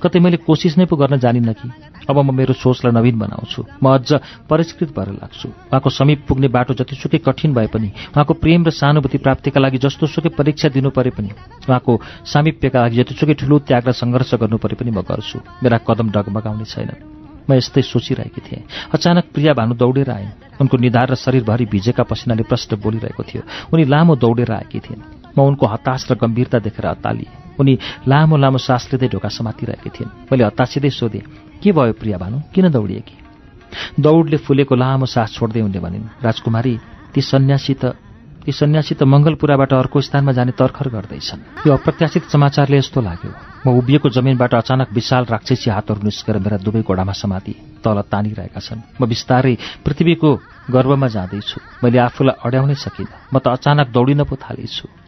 कतै मैले कोसिस नै पो गर्न जानिनँ कि? अब म मेरो सोचलाई नवीन बनाउँछु। म अझ परिष्कृत भएर लाग्छु। उहाँको समीप पुग्ने बाटो जतिसुकै कठिन भए पनि उहाँको प्रेम र सहानुभूति प्राप्तिका लागि जस्तोसुकै परीक्षा दिनु परे पनि उहाँको सामिप्यका लागि जतिसुकै ठुलो त्याग र सङ्घर्ष गर्नु परे पनि म गर्छु। मेरा कदम डगमगाउने छैन म यस्तै सोचिरहेकी थिएँ। अचानक प्रिया भानु दौडेर आइन्। उनको निधार र शरीरभरि भिजेका पसिनाले प्रश्न बोलिरहेको थियो। उनी लामो दौडेर आएकी थिइन्। म उनको हताश र गम्भीरता देखेर अत्तालिएँ उनी लामो लामो सास लिँदै ढोका समातिरहेकी थिइन्। मैले हतासिँदै सोधेँ के भयो प्रिया भानु? किन दौडिए कि दौडले फुलेको लामो सास छोड्दै उनले भनिन् राजकुमारी ती सन्यासी त ती सन्यासी त मङ्गलपुराबाट अर्को स्थानमा जाने तर्खर गर्दैछन्। यो अप्रत्याशित समाचारले यस्तो लाग्यो म उभिएको जमिनबाट अचानक विशाल राक्षसी हातहरू निस्केर मेरा दुवै घोडामा समाति तल तानिरहेका छन्। म बिस्तारै पृथ्वीको गर्वमा जाँदैछु। मैले आफूलाई अड्याउनै सकिनँ। म त अचानक दौडिन पो थालेछु।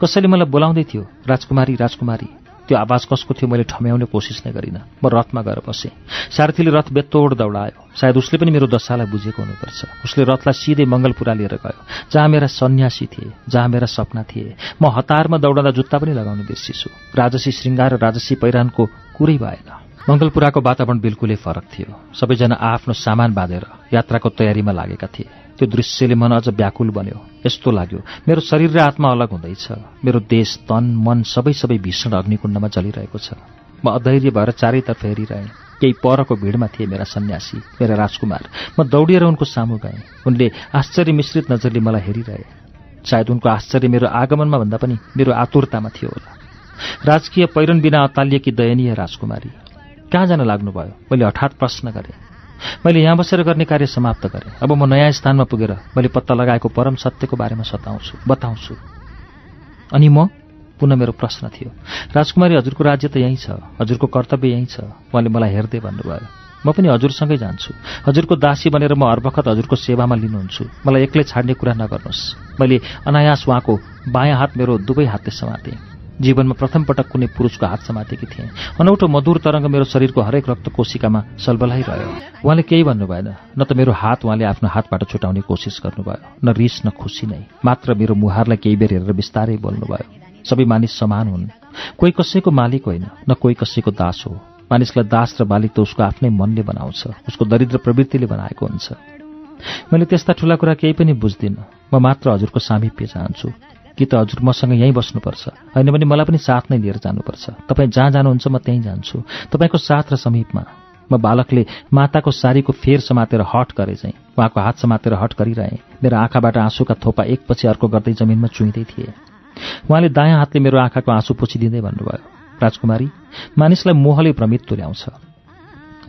कसैले मलाई बोलाउँदै थियो राजकुमारी राजकुमारी त्यो आवाज कसको थियो मैले ठम्याउने कोसिस नै गरिनँ। म रथमा गएर बसेँ। सारथीले रथ बेतोड दौडायो। सायद उसले पनि मेरो दशालाई बुझेको हुनुपर्छ। उसले रथलाई सिधै मङ्गलपुरा लिएर गयो जहाँ मेरा सन्यासी थिए जहाँ मेरा सपना थिए। म हतारमा दौडँदा जुत्ता पनि लगाउनु बिर्सिछु। राजसी श्रृङ्गार र राजसी पहिरानको कुरै भएन। मङ्गलपुराको वातावरण बिल्कुलै फरक थियो। सबैजना आफ्नो सामान बाँधेर यात्राको तयारीमा लागेका थिए। त्यो दृश्यले मन अझ व्याकुल बन्यो। यस्तो लाग्यो मेरो शरीर र आत्मा अलग हुँदैछ। मेरो देश तन मन सबै सबै भीषण अग्निकुण्डमा जलिरहेको छ। म अधैर्य भएर चारैतर्फ हेरिरहेँ। केही परको भिडमा थिए मेरा सन्यासी मेरा राजकुमार। म दौडिएर उनको सामु गएँ। उनले आश्चर्य मिश्रित नजरले मलाई हेरिरहे। सायद उनको आश्चर्य मेरो आगमनमा भन्दा पनि मेरो आतुरतामा थियो होला। राजकीय पहिरन बिना अतालिएकी दयनीय राजकुमारी। कहाँ जान लाग्नुभयो? मैले हठात प्रश्न गरेँ। मैले यहाँ बसेर गर्ने कार्य समाप्त गरेँ। अब म नयाँ स्थानमा पुगेर मैले पत्ता लगाएको परम सत्यको बारेमा सताउँछु बताउँछु। अनि म पुनः मेरो प्रश्न थियो राजकुमारी हजुरको राज्य त यहीँ छ हजुरको कर्तव्य यहीँ छ उहाँले मलाई हेर्दै भन्नुभयो। म पनि हजुरसँगै जान्छु। हजुरको दासी बनेर म हरबखत हजुरको सेवामा लिनुहुन्छु। मलाई एक्लै छाड्ने कुरा नगर्नुहोस्। मैले अनायास उहाँको बायाँ हात मेरो दुवै हातले समातेँ। जीवनमा प्रथम पटक कुनै पुरुषको हात समातेकी थिएँ। अनौठो मधुर तरङ्ग मेरो शरीरको हरेक रक्त कोशिकामा सलबलाइरह्यो। उहाँले केही भन्नु भएन न त मेरो हात उहाँले आफ्नो हातबाट छुटाउने कोसिस गर्नुभयो न रिस न खुसी नै। मात्र मेरो मुहारलाई केही बेर हेरेर बिस्तारै बोल्नुभयो सबै मानिस समान हुन्। कोही कसैको मालिक होइन न कोही कसैको दास हो। मानिसलाई दास र मालिक त उसको आफ्नै मनले बनाउँछ उसको दरिद्र प्रवृत्तिले बनाएको हुन्छ। मैले त्यस्ता ठुला कुरा केही पनि बुझ्दिनँ। म मात्र हजुरको सामिप्य चाहन्छु। कि त हजुर मसँग यहीँ बस्नुपर्छ। होइन भने मलाई पनि साथ नै लिएर जानुपर्छ। तपाईँ जहाँ जानुहुन्छ म त्यहीँ जान्छु। तपाईँको साथ र समीपमा म बालकले माताको सारीको फेर समातेर हट गरे चाहिँ उहाँको हात समातेर हट गरिरहेँ। मेरो आँखाबाट आँसुका थोपा एकपछि अर्को गर्दै जमिनमा चुइँदै थिए। उहाँले दायाँ हातले मेरो आँखाको आँसु पोछिदिँदै भन्नुभयो राजकुमारी मानिसलाई मोहले भ्रमित तुल्याउँछ।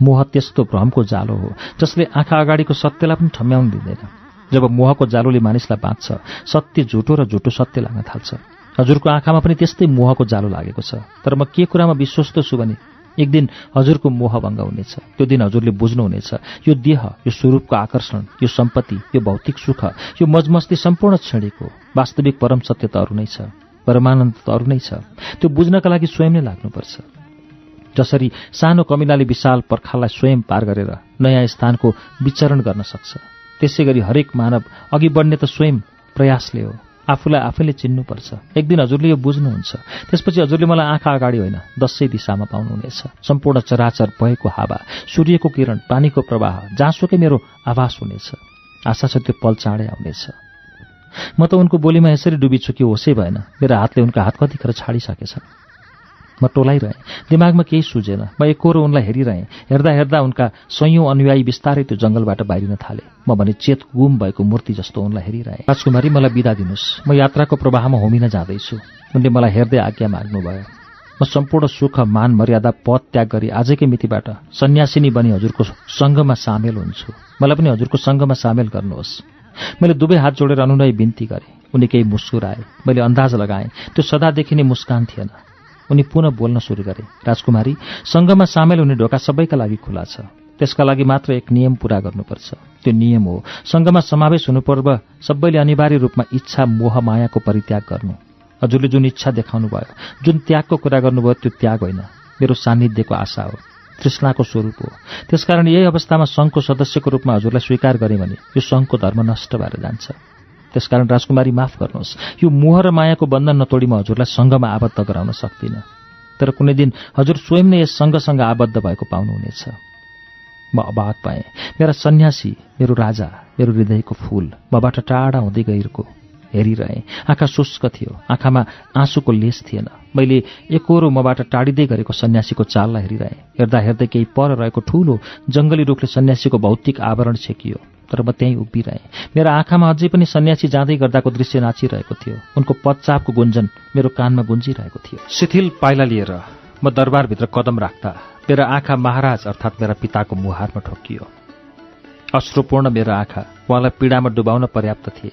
मोह त्यस्तो भ्रमको जालो हो जसले आँखा अगाडिको सत्यलाई पनि ठम्याउनु दिँदैन। जब मोहको जालोले मानिसलाई बाँच्छ सत्य झुटो र झुटो सत्य लाग्न थाल्छ। हजुरको आँखामा पनि त्यस्तै मोहको जालो लागेको छ। तर म के कुरामा विश्वस्त छु भने एक दिन हजुरको मोहभङ्ग हुनेछ। त्यो दिन हजुरले बुझ्नुहुनेछ यो देह यो स्वरूपको आकर्षण यो सम्पत्ति यो भौतिक सुख यो मजमस्ती सम्पूर्ण क्षणिक वास्तविक परम सत्य त अरू नै छ परमानन्द त अरू नै छ। त्यो बुझ्नका लागि स्वयं नै लाग्नुपर्छ। जसरी सानो कमिलाले विशाल पर्खाललाई स्वयं पार गरेर नयाँ स्थानको विचरण गर्न सक्छ। त्यसै गरी हरेक मानव अघि बढ्ने त स्वयं प्रयासले हो। आफूलाई आफैले चिन्नुपर्छ। एक दिन हजुरले यो बुझ्नुहुन्छ। त्यसपछि हजुरले मलाई आँखा अगाडि होइन दसैँ दिशामा पाउनुहुनेछ। सम्पूर्ण चराचर भएको हावा सूर्यको किरण पानीको प्रवाह जहाँसुकै मेरो आभास हुनेछ। आशा छ त्यो पल चाँडै आउनेछ। म त उनको बोलीमा यसरी डुबिछु कि होसै भएन। मेरो हातले उनका हात कतिखेर छाडिसकेछन् म टोलाइरहेँ। दिमागमा केही सुझेन। म एकहोरो उनलाई हेरिरहेँ। हेर्दा हेर्दा उनका सयौँ अनुयायी बिस्तारै त्यो जङ्गलबाट बाहिरिन थाले। म भने चेत गुम भएको मूर्ति जस्तो उनलाई हेरिरहेँ। राजकुमारी मलाई बिदा दिनुहोस्। म यात्राको प्रवाहमा होमिन जाँदैछु। उनले मलाई हेर्दै आज्ञा माग्नुभयो। म सम्पूर्ण सुख मान मर्यादा पद त्याग गरी आजकै मितिबाट सन्यासिनी बनी हजुरको सङ्घमा सामेल हुन्छु। मलाई पनि हजुरको सङ्घमा सामेल गर्नुहोस्। मैले दुवै हात जोडेर अनुनय बिन्ती गरेँ। उनी केही मुस्कुराए। मैले अन्दाज लगाएँ। त्यो सदादेखि नै मुस्कान थिएन। उनी पुनः बोल्न सुरु गरे। राजकुमारी सङ्घमा सामेल हुने ढोका सबैका लागि खुला छ। त्यसका लागि मात्र एक नियम पूरा गर्नुपर्छ। त्यो नियम हो सङ्घमा समावेश हुनुपर्व सबैले अनिवार्य रूपमा इच्छा मोह मायाको परित्याग गर्नु। हजुरले जुन इच्छा देखाउनु भयो जुन त्यागको कुरा गर्नुभयो त्यो त्याग होइन। मेरो सान्निध्यको आशा हो। तृष्णाको स्वरूप हो। त्यसकारण यही अवस्थामा सङ्घको सदस्यको रूपमा हजुरलाई स्वीकार गरेँ भने यो सङ्घको धर्म नष्ट भएर जान्छ। त्यसकारण राजकुमारी माफ गर्नुहोस्। यो मोह र मायाको बन्धन नतोडी म हजुरलाई सङ्घमा आबद्ध गराउन सक्दिनँ। तर कुनै दिन हजुर स्वयं नै यस सङ्घसँग आबद्ध भएको पाउनुहुनेछ। म अबाक पाएँ मेरा सन्यासी मेरो राजा मेरो हृदयको फूल मबाट टाढा हुँदै गइरहेको हेरिरहेँ। आँखा शुष्क थियो। आँखामा आँसुको लेस थिएन। मैले एकहोरो मबाट टाढिँदै गरेको सन्यासीको चाललाई हेरिरहेँ। हेर्दा हेर्दै केही पर रहेको ठूलो जङ्गली रुखले सन्यासीको भौतिक आवरण छेकियो। तर म त्यहीँ उभिरहेँ। मेरो आँखामा अझै पनि सन्यासी जाँदै गर्दाको दृश्य नाचिरहेको थियो। उनको पच्चापको गुन्जन मेरो कानमा गुन्जिरहेको थियो। शिथिल पाइला लिएर म दरबारभित्र कदम राख्दा मेरा आँखा महाराज अर्थात् मेरा पिताको मुहारमा ठोकियो। अश्रुपूर्ण मेरो आँखा उहाँलाई पीडामा डुबाउन पर्याप्त थिए।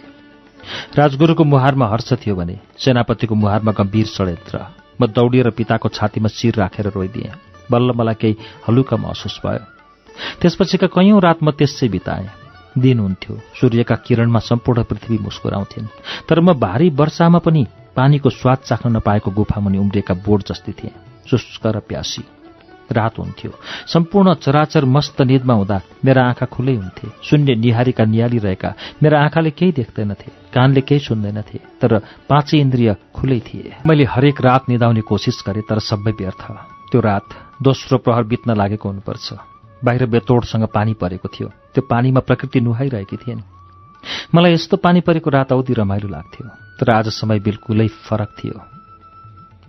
राजगुरुको मुहारमा हर्ष थियो भने सेनापतिको मुहारमा गम्भीर षड्यन्त्र। म दौडिएर पिताको छातीमा शिर राखेर रोइदिएँ। बल्ल मलाई केही हलुका महसुस भयो। त्यसपछिका कैयौं रात म त्यसै बिताएँ। दिन हुन्थ्यो सूर्यका किरणमा सम्पूर्ण पृथ्वी मुस्कुराउँथिन्। तर म भारी वर्षामा पनि पानीको स्वाद चाख्न नपाएको गुफा मुनि उम्रिएका बोर्ड जस्तै थिएँ। शुष्क र प्यासी। रात हुन्थ्यो। सम्पूर्ण चराचर मस्त निदमा हुँदा मेरा आँखा खुलै हुन्थे। शून्य निहारीका निहालिरहेका मेरा आँखाले केही देख्दैनथे। कानले केही सुन्दैनथे। तर पाँचै इन्द्रिय खुलै थिए। मैले हरेक रात निदाउने कोसिस गरेँ तर सबै व्यर्थ। त्यो रात दोस्रो प्रहर बित्न लागेको हुनुपर्छ। बाहिर बेतोडसँग पानी परेको थियो। त्यो पानीमा प्रकृति नुहाइरहेकी थिएन मलाई यस्तो पानी परेको रात औधी रमाइलो लाग्थ्यो तर आज समय बिल्कुलै फरक थियो।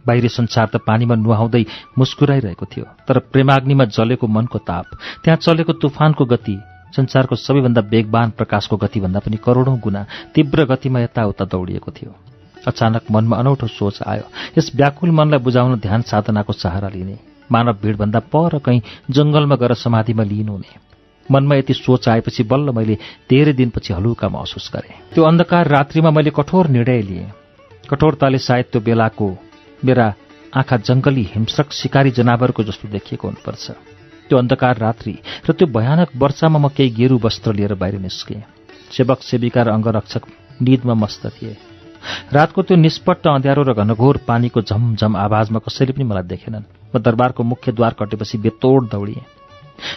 बाहिरी संसार त पानीमा नुहाउँदै मुस्कुराइरहेको थियो तर प्रेमाग्निमा जलेको मनको ताप त्यहाँ चलेको तुफानको गति संसारको सबैभन्दा वेगवान प्रकाशको गतिभन्दा पनि करोडौं गुणा तीव्र गतिमा यताउता दौडिएको थियो। अचानक मनमा अनौठो सोच आयो। यस व्याकुल मनलाई बुझाउन ध्यान साधनाको सहारा लिने मानव भिडभन्दा पर कहीँ जङ्गलमा गएर समाधिमा लिनुहुने मनमा यति सोच आएपछि बल्ल मैले धेरै दिनपछि हलुका महसुस गरेँ। त्यो अन्धकार रात्रिमा मैले कठोर निर्णय लिएँ। कठोरताले सायद त्यो बेलाको मेरा आँखा जङ्गली हिंस्रक शिकारी जनावरको जस्तो देखिएको हुनुपर्छ। त्यो अन्धकार रात्रि र त्यो भयानक वर्षामा म केही गेरु वस्त्र लिएर बाहिर निस्केँ। सेवक सेविका र अङ्गरक्षक निदमा मस्त थिए। रातको त्यो निष्पट्ट अँध्यारो र घनघोर पानीको झमझम आवाजमा कसैले पनि मलाई देखेनन्। म दरबारको मुख्य द्वार कटेपछि बेतोड दौडिएँ।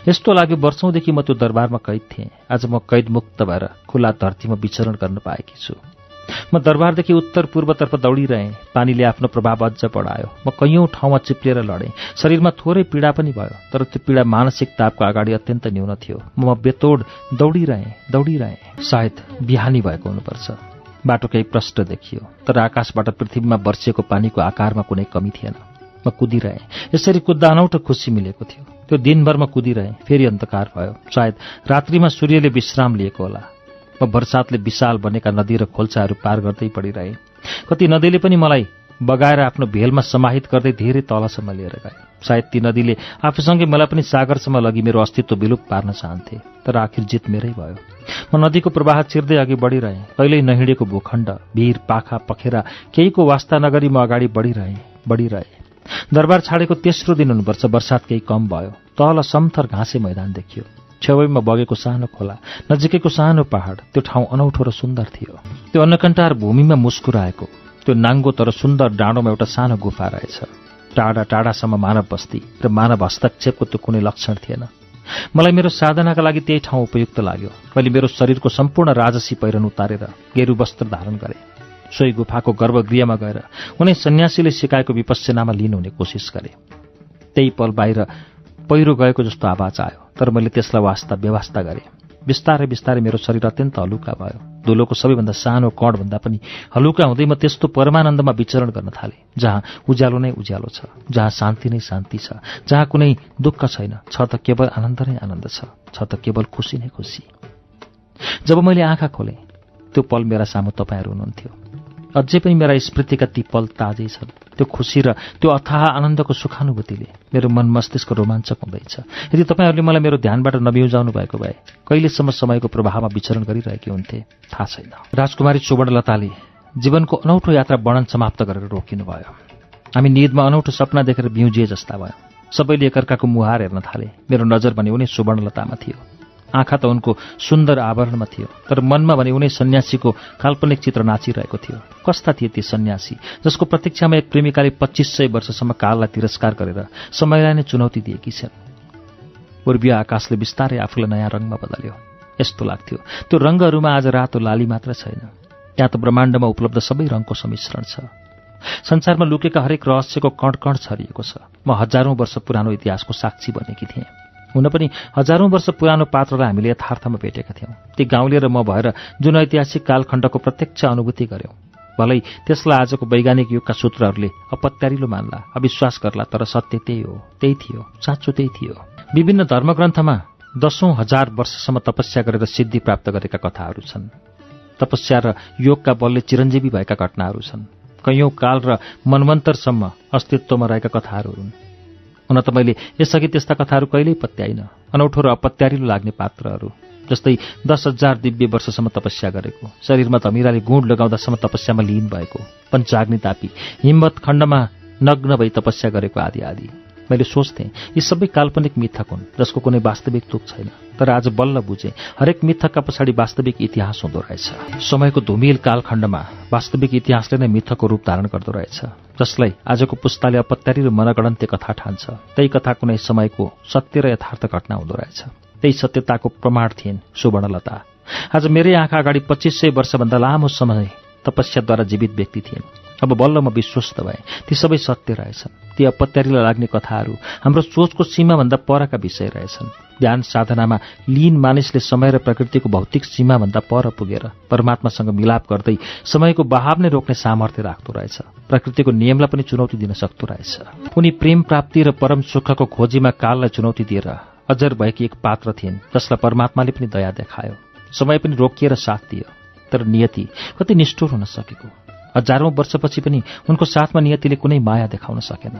यस्तो लाग्यो वर्षौंदेखि म त्यो दरबारमा कैद थिएँ। आज म कैद मुक्त भएर खुला धरतीमा विचरण गर्न पाएकी छु। म दरबारदेखि उत्तर पूर्वतर्फ दौडिरहेँ। पानीले आफ्नो प्रभाव अझ बढायो। म कैयौं ठाउँमा चिप्लिएर लडेँ। शरीरमा थोरै पीडा पनि भयो तर त्यो पीडा मानसिक तापको अगाडि अत्यन्त न्यून थियो। म बेतोड दौडिरहेँ दौडिरहेँ। सायद बिहानी भएको हुनुपर्छ। बाटो केही प्रष्ट देखियो तर आकाशबाट पृथ्वीमा वर्षिएको पानीको आकारमा कुनै कमी थिएन। म कुदिरहेँ। यसरी कुद्दा अनौठो खुसी मिलेको थियो। त्यो दिनभरमा कुदिरहेँ फेरि अन्धकार भयो। सायद रात्रिमा सूर्यले विश्राम लिएको होला। म बर्सातले विशाल बनेका नदी र खोल्साहरू पार गर्दै पढिरहेँ कति नदीले पनि मलाई बगाएर आफ्नो भेलमा समाहित गर्दै धेरै तलसम्म लिएर गए। सायद ती नदीले आफूसँगै मलाई पनि सागरसम्म लगी मेरो अस्तित्व विलुप पार्न चाहन्थे तर आखिर जित मेरै भयो। म नदीको प्रवाह चिर्दै अघि बढिरहेँ। कहिल्यै नहिँडेको भूखण्ड भिर पाखा पखेरा केहीको वास्ता नगरी म अगाडि बढिरहेँ बढिरहेँ। दरबार छाडेको तेस्रो दिन हुनुपर्छ। वर्षात केही कम भयो। तल समथर घाँसे मैदान देखियो। छेउमा बगेको सानो खोला नजिकैको सानो पहाड त्यो ठाउँ अनौठो र सुन्दर थियो। त्यो अन्नकन्टार भूमिमा मुस्कुराएको। त्यो नाङ्गो तर सुन्दर डाँडोमा एउटा सानो गुफा रहेछ। टाढा टाढासम्म मानव बस्ती र मानव हस्तक्षेपको त्यो कुनै लक्षण थिएन। मलाई मेरो साधनाका लागि त्यही ठाउँ उपयुक्त लाग्यो। मैले मेरो शरीरको सम्पूर्ण राजसी पहिरन उतारेर गेरु वस्त्र धारण गरेँ। सोही गुफाको गर्भगृहमा गएर उनै सन्यासीले सिकाएको विपස්සनामा लिनुहुने कोसिस गरे। त्यही पल बाहिर पहिरो गएको जस्तो आवाज आयो तर मैले त्यसलाई वास्ता व्यवस्था गरेँ। बिस्तारै बिस्तारै मेरो शरीर अत्यन्त हलुका भयो। धुलोको सबैभन्दा सानो कणभन्दा पनि हलुका हुँदै म त्यस्तो परमानन्दमा विचरण गर्न थालेँ जहाँ उज्यालो नै उज्यालो छ जहाँ शान्ति नै शान्ति छ जहाँ कुनै दुःख छैन छ त केवल आनन्द नै आनन्द छ छ त केवल खुसी नै खुसी। जब मैले आँखा खोलेँ त्यो पल मेरा सामु तपाईँहरू हुनुहुन्थ्यो। अझै पनि मेरा स्मृतिका ती पल ताजै छन् त्यो खुसी र त्यो अथाह आनन्दको सुखानुभूतिले मेरो मन मस्तिष्क रोमाञ्चक हुँदैछ। यदि तपाईँहरूले मलाई मेरो ध्यानबाट नबिउजाउनु भएको भए कहिलेसम्म समयको प्रभावमा विचरण गरिरहेकी हुन्थे थाहा छैन। राजकुमारी सुवर्णलताले जीवनको अनौठो यात्रा वर्णन समाप्त गरेर रोकिनुभयो। हामी निदमा अनौठो सपना देखेर बिउजिए जस्ता भयो। सबैले एकअर्काको मुहार हेर्न थाले। मेरो नजर भने उनी सुवर्णलतामा थियो। आँखा त उनको सुन्दर आवरणमा थियो तर मनमा भने उनी सन्यासीको काल्पनिक चित्र नाचिरहेको थियो। कस्ता थिए ती सन्यासी जसको प्रतीक्षामा एक प्रेमिकाले पच्चिस सय वर्षसम्म काललाई तिरस्कार गरेर समयलाई नै चुनौती दिएकी छन्। पूर्वीय आकाशले बिस्तारै आफूलाई नयाँ रङमा बदल्यो। यस्तो लाग्थ्यो त्यो रङ्गहरूमा आज रातो लाली मात्र छैन। त्यहाँ त ब्रह्माण्डमा उपलब्ध सबै रङको सम्मिश्रण छ। संसारमा लुकेका हरेक रहस्यको कण कण छरिएको छ। म हजारौं वर्ष पुरानो इतिहासको साक्षी बनेकी थिएँ। हुन पनि हजारौं वर्ष पुरानो पात्रलाई हामीले यथार्थमा भेटेका थियौँ। ती गाउँले र म भएर जुन ऐतिहासिक कालखण्डको प्रत्यक्ष अनुभूति गर्यौं। भलै त्यसलाई आजको वैज्ञानिक युगका सूत्रहरूले अपत्यारिलो मान्ला अविश्वास गर्ला तर सत्य त्यही हो त्यही थियो साँचो त्यही थियो। विभिन्न धर्मग्रन्थमा दशौं हजार वर्षसम्म तपस्या गरेर सिद्धि प्राप्त गरेका कथाहरू छन्। तपस्या र योगका बलले चिरञ्जीवी भएका घटनाहरू छन्। कैयौं काल र मनमन्तरसम्म अस्तित्वमा रहेका कथाहरू हुन्। हुन त मैले यसअघि त्यस्ता कथाहरू कहिल्यै पत्याइन। अनौठो र अपत्यारिलो लाग्ने पात्रहरू जस्तै दस हजार दिव्य वर्षसम्म तपस्या गरेको शरीरमा धमिराले गुण लगाउँदासम्म तपस्यामा लिन भएको पञ्चाग्नि तापी हिम्मत खण्डमा नग्न भई तपस्या गरेको आदि आदि। मैले सोच्थेँ यी सबै काल्पनिक मिथक हुन् जसको कुनै वास्तविक तुक छैन। तर आज बल्ल बुझेँ हरेक मिथकका पछाडि वास्तविक इतिहास हुँदो रहेछ। समयको धुमिल कालखण्डमा वास्तविक इतिहासले नै मिथकको रूप धारण गर्दो रहेछ। जसलाई आजको पुस्ताले अपत्यारी र मनगणन्त्य कथा ठान्छ। त्यही कथा कुनै समयको सत्य र यथार्थ घटना हुँदो रहेछ। त्यही सत्यताको प्रमाण थिइन् सुवर्णलता। आज मेरै आँखा अगाडि पच्चिस सय वर्षभन्दा लामो समय तपस्याद्वारा जीवित व्यक्ति थिइन् अब बल्ल म विश्वस्त भए। ती सबै सत्य रहेछन्। ती अपत्यारीलाई लाग्ने कथाहरू हाम्रो सोचको सीमाभन्दा परका विषय रहेछन्। ध्यान साधनामा लीन मानिसले समय र प्रकृतिको भौतिक सीमाभन्दा पर पुगेर परमात्मासँग मिलाप गर्दै समयको बहाव नै रोक्ने सामर्थ्य राख्दो रहेछ। प्रकृतिको नियमलाई पनि चुनौती दिन सक्दो रहेछ। उनी प्रेम प्राप्ति र परम सुखको खोजीमा काललाई चुनौती दिएर अजर भएकी एक पात्र थिइन् जसलाई परमात्माले पनि दया देखायो। समय पनि रोकिएर साथ दियो। तर नियति कति निष्ठुर हुन सकेको हजारौं वर्षपछि पनि उनको साथमा नियतिले कुनै माया देखाउन सकेन।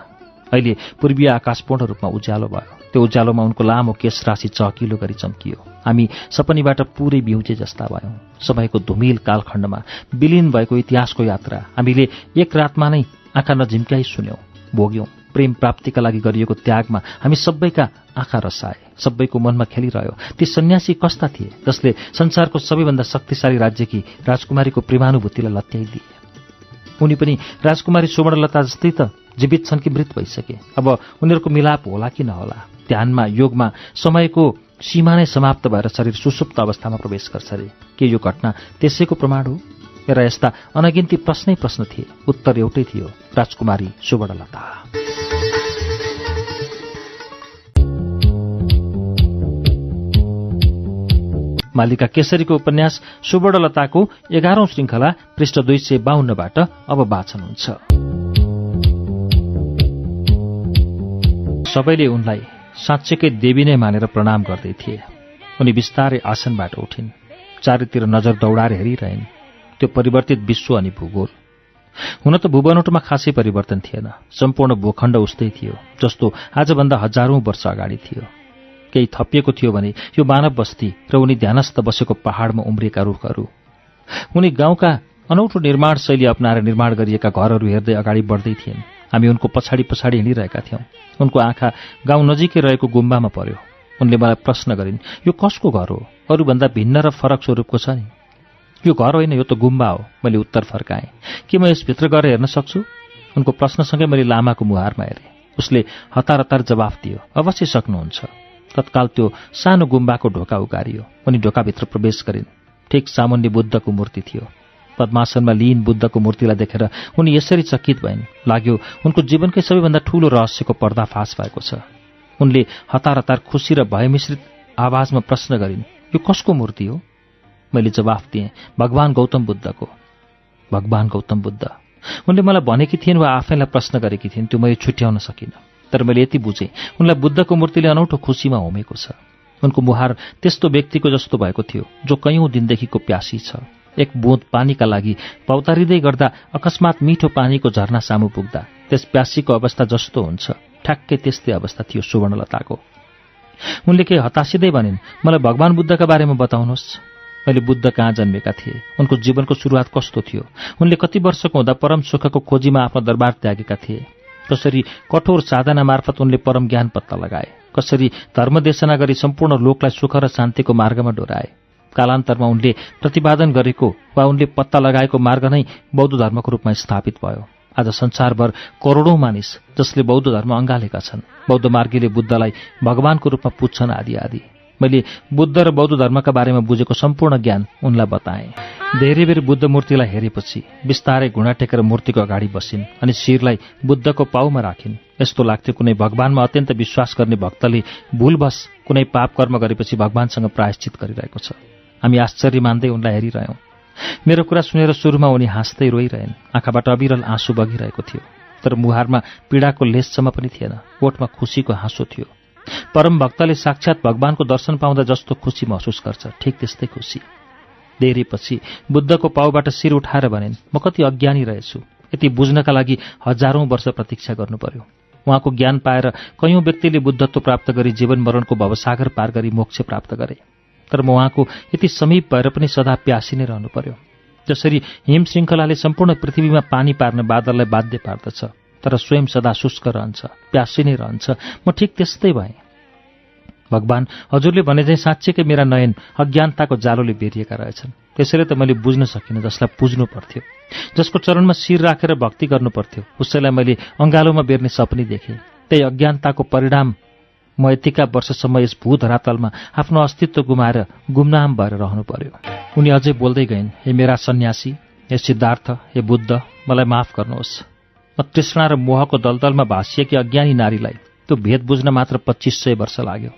अहिले पूर्वीय आकाश पूर्ण रूपमा उज्यालो भयो। त्यो उज्यालोमा उनको लामो केश राशि चहकिलो गरी चम्कियो। हामी सपनीबाट पुरै बिउजे जस्ता भयौं। समयको धुमिल कालखण्डमा विलिन भएको इतिहासको यात्रा हामीले एक रातमा नै आँखा नझिम्काइ सुन्यौं भोग्यौं। प्रेम प्राप्तिका लागि गरिएको त्यागमा हामी सबैका आँखा रसाए सबैको मनमा खेलिरह्यो। ती सन्यासी कस्ता थिए जसले संसारको सबैभन्दा शक्तिशाली राज्यकी राजकुमारीको प्रेमानुभूतिलाई लत्याइदिए। उनी पनि राजकुमारी सुवर्णलता जस्तै त जीवित छन् कि मृत भइसके। अब उनीहरूको मिलाप होला कि नहोला ध्यानमा योगमा समयको सीमा नै समाप्त भएर शरीर सुसुप्त अवस्थामा प्रवेश गर्छ अरे के यो घटना त्यसैको प्रमाण हो? मेरा यस्ता अनगिन्ती प्रश्नै प्रश्न थिए। उत्तर एउटै थियो राजकुमारी सुवर्णलता। मालिका केसरीको उपन्यास सुवर्णलताको एघारौं श्रृङ्खला पृष्ठ दुई सय बाहन्नबाट अब वाचन हुन्छ। सबैले उनलाई साँच्चैकै देवी नै मानेर प्रणाम गर्दै थिए। उनी बिस्तारै आसनबाट उठिन्। चारैतिर नजर दौडाएर हेरिरहेन्। त्यो परिवर्तित विश्व अनि भूगोल। हुन त भूबनोटमा खासै परिवर्तन थिएन। सम्पूर्ण भूखण्ड उस्तै थियो जस्तो आजभन्दा हजारौं वर्ष अगाडि थियो। केही थपिएको थियो भने यो मानव बस्ती र उनी ध्यानस्थ बसेको पहाडमा उम्रिएका रुखहरू। उनी गाउँका अनौठो निर्माण शैली अप्नाएर निर्माण गरिएका घरहरू हेर्दै अगाडि बढ्दै थिएन हामी उनको पछाडि पछाडि हिँडिरहेका थियौँ। उनको आँखा गाउँ नजिकै रहेको गुम्बामा पर्यो। उनले मलाई प्रश्न गरिन् यो कसको घर हो? अरूभन्दा भिन्न र फरक स्वरूपको छ नि? यो घर होइन यो त गुम्बा हो। मैले उत्तर फर्काएँ। के म यसभित्र गएर हेर्न सक्छु? उनको प्रश्नसँगै मैले लामाको मुहारमा हेरेँ। उसले हतार हतार जवाफ दियो अवश्य सक्नुहुन्छ। तत्काल त्यो सानो गुम्बाको ढोका उगारियो। उनी ढोकाभित्र प्रवेश गरिन्। ठिक सामान्य बुद्धको मूर्ति थियो। पद्मासनमा लिन बुद्धको मूर्तिलाई देखेर उनी यसरी चकित भइन्। लाग्यो उनको जीवनकै सबैभन्दा ठूलो रहस्यको पर्दाफास भएको छ। उनले हतार हतार खुसी र भयमिश्रित आवाजमा प्रश्न गरिन् यो कसको मूर्ति हो? मैले जवाफ दिएँ भगवान गौतम बुद्धको भगवान गौतम बुद्ध। उनले मलाई भनेकी थिइन् वा आफैलाई प्रश्न गरेकी थिइन् त्यो मैले छुट्याउन सकिनँ। तर मैले यति बुझेँ उनलाई बुद्धको मूर्तिले अनौठो खुसीमा होमेको छ। उनको मुहार त्यस्तो व्यक्तिको जस्तो भएको थियो जो कैयौँ दिनदेखिको प्यासी छ। एक बुँद पानीका लागि पौतारिँदै गर्दा अकस्मात मिठो पानीको झरना सामु पुग्दा त्यस प्यासीको अवस्था जस्तो हुन्छ। ठ्याक्कै त्यस्तै अवस्था थियो सुवर्णलताको। उनले केही हतासिँदै भनिन् मलाई भगवान् बुद्धका बारेमा बताउनुहोस्। मैले बुद्ध कहाँ जन्मेका थिए? उनको जीवनको सुरुवात कस्तो थियो? उनले कति वर्षको हुँदा परम सुखको खोजीमा आफ्नो दरबार त्यागेका थिए। कसरी कठोर साधना मार्फत उनले परम ज्ञान पत्ता लगाए? कसरी धर्मदेशना गरी सम्पूर्ण लोकलाई सुख र शान्तिको मार्गमा डोराए? कालान्तरमा उनले प्रतिपादन गरेको वा उनले पत्ता लगाएको मार्ग नै बौद्ध धर्मको रूपमा स्थापित भयो। आज संसारभर करोडौं मानिस जसले बौद्ध धर्म अँगालेका छन् बौद्ध मार्गीले बुद्धलाई भगवानको रूपमा पुज्छन् आदि आदि। मैले बुद्ध र बौद्ध धर्मका बारेमा बुझेको सम्पूर्ण ज्ञान उनलाई बताएँ। धेरै बेर बुद्ध मूर्तिलाई हेरेपछि बिस्तारै घुँडा टेकेर मूर्तिको अगाडि बसिन् अनि शिरलाई बुद्धको पाउमा राखिन्। यस्तो लाग्थ्यो कुनै भगवानमा अत्यन्त विश्वास गर्ने भक्तले भूलवश कुनै पाप कर्म गरेपछि भगवानसँग प्रायश्चित गरिरहेको छ। हामी आश्चर्य मान्दै उनलाई हेरिरह्यौँ। मेरो कुरा सुनेर सुरुमा उनी हाँस्दै रोइरहेन्। आँखाबाट अविरल आँसु बगिरहेको थियो। तर मुहारमा पीडाको लेससम्म पनि थिएन। ओठमा खुसीको हाँसो थियो। परम भक्तले साक्षात भगवानको दर्शन पाउँदा जस्तो खुसी महसुस गर्छ। ठिक त्यस्तै खुसी। धेरै पछि बुद्धको पाउबाट शिर उठाएर भनेन् म कति अज्ञानी रहेछु। यति बुझ्नका लागि हजारौं वर्ष प्रतीक्षा गर्नु पर्यो उहाँको ज्ञान पाएर कैयौं व्यक्तिले बुद्धत्व प्राप्त गरी जीवन मरणको भवसागर पार गरी मोक्ष प्राप्त गरे। तर म उहाँको यति समीप भएर पनि सदा प्यासी नै रहनु पर्यो जसरी हिम श्रृङ्खलाले सम्पूर्ण पृथ्वीमा पानी पार्न बादललाई बाध्य पार्दछ। तर स्वयं सदा शुष्क रहन्छ प्यासी नै रहन्छ। म ठिक त्यस्तै भएँ। भगवान हजुरले भने चाहिँ साँच्चैकै मेरा नयन अज्ञानताको जालोले बेरिएका रहेछन्। त्यसैले त मैले बुझ्न सकिनँ जसलाई पुज्नु पर्थ्यो। जसको चरणमा शिर राखेर भक्ति गर्नु पर्थ्यो उसैलाई मैले अङ्गालोमा बेर्ने सपनी देखेँ। त्यही अज्ञानताको परिणाम म यतिका वर्षसम्म यस भूधरातलमा आफ्नो अस्तित्व गुमाएर गुमनाम भएर रहनु पर्यो। उनी अझै बोल्दै गइन् हे मेरा सन्यासी हे सिद्धार्थ हे बुद्ध मलाई माफ गर्नुहोस्। म तृष्णा र मोहको दलदलमा भाँसिएकी अज्ञानी नारीलाई त्यो भेद बुझ्न मात्र पच्चिस सय वर्ष लाग्यो।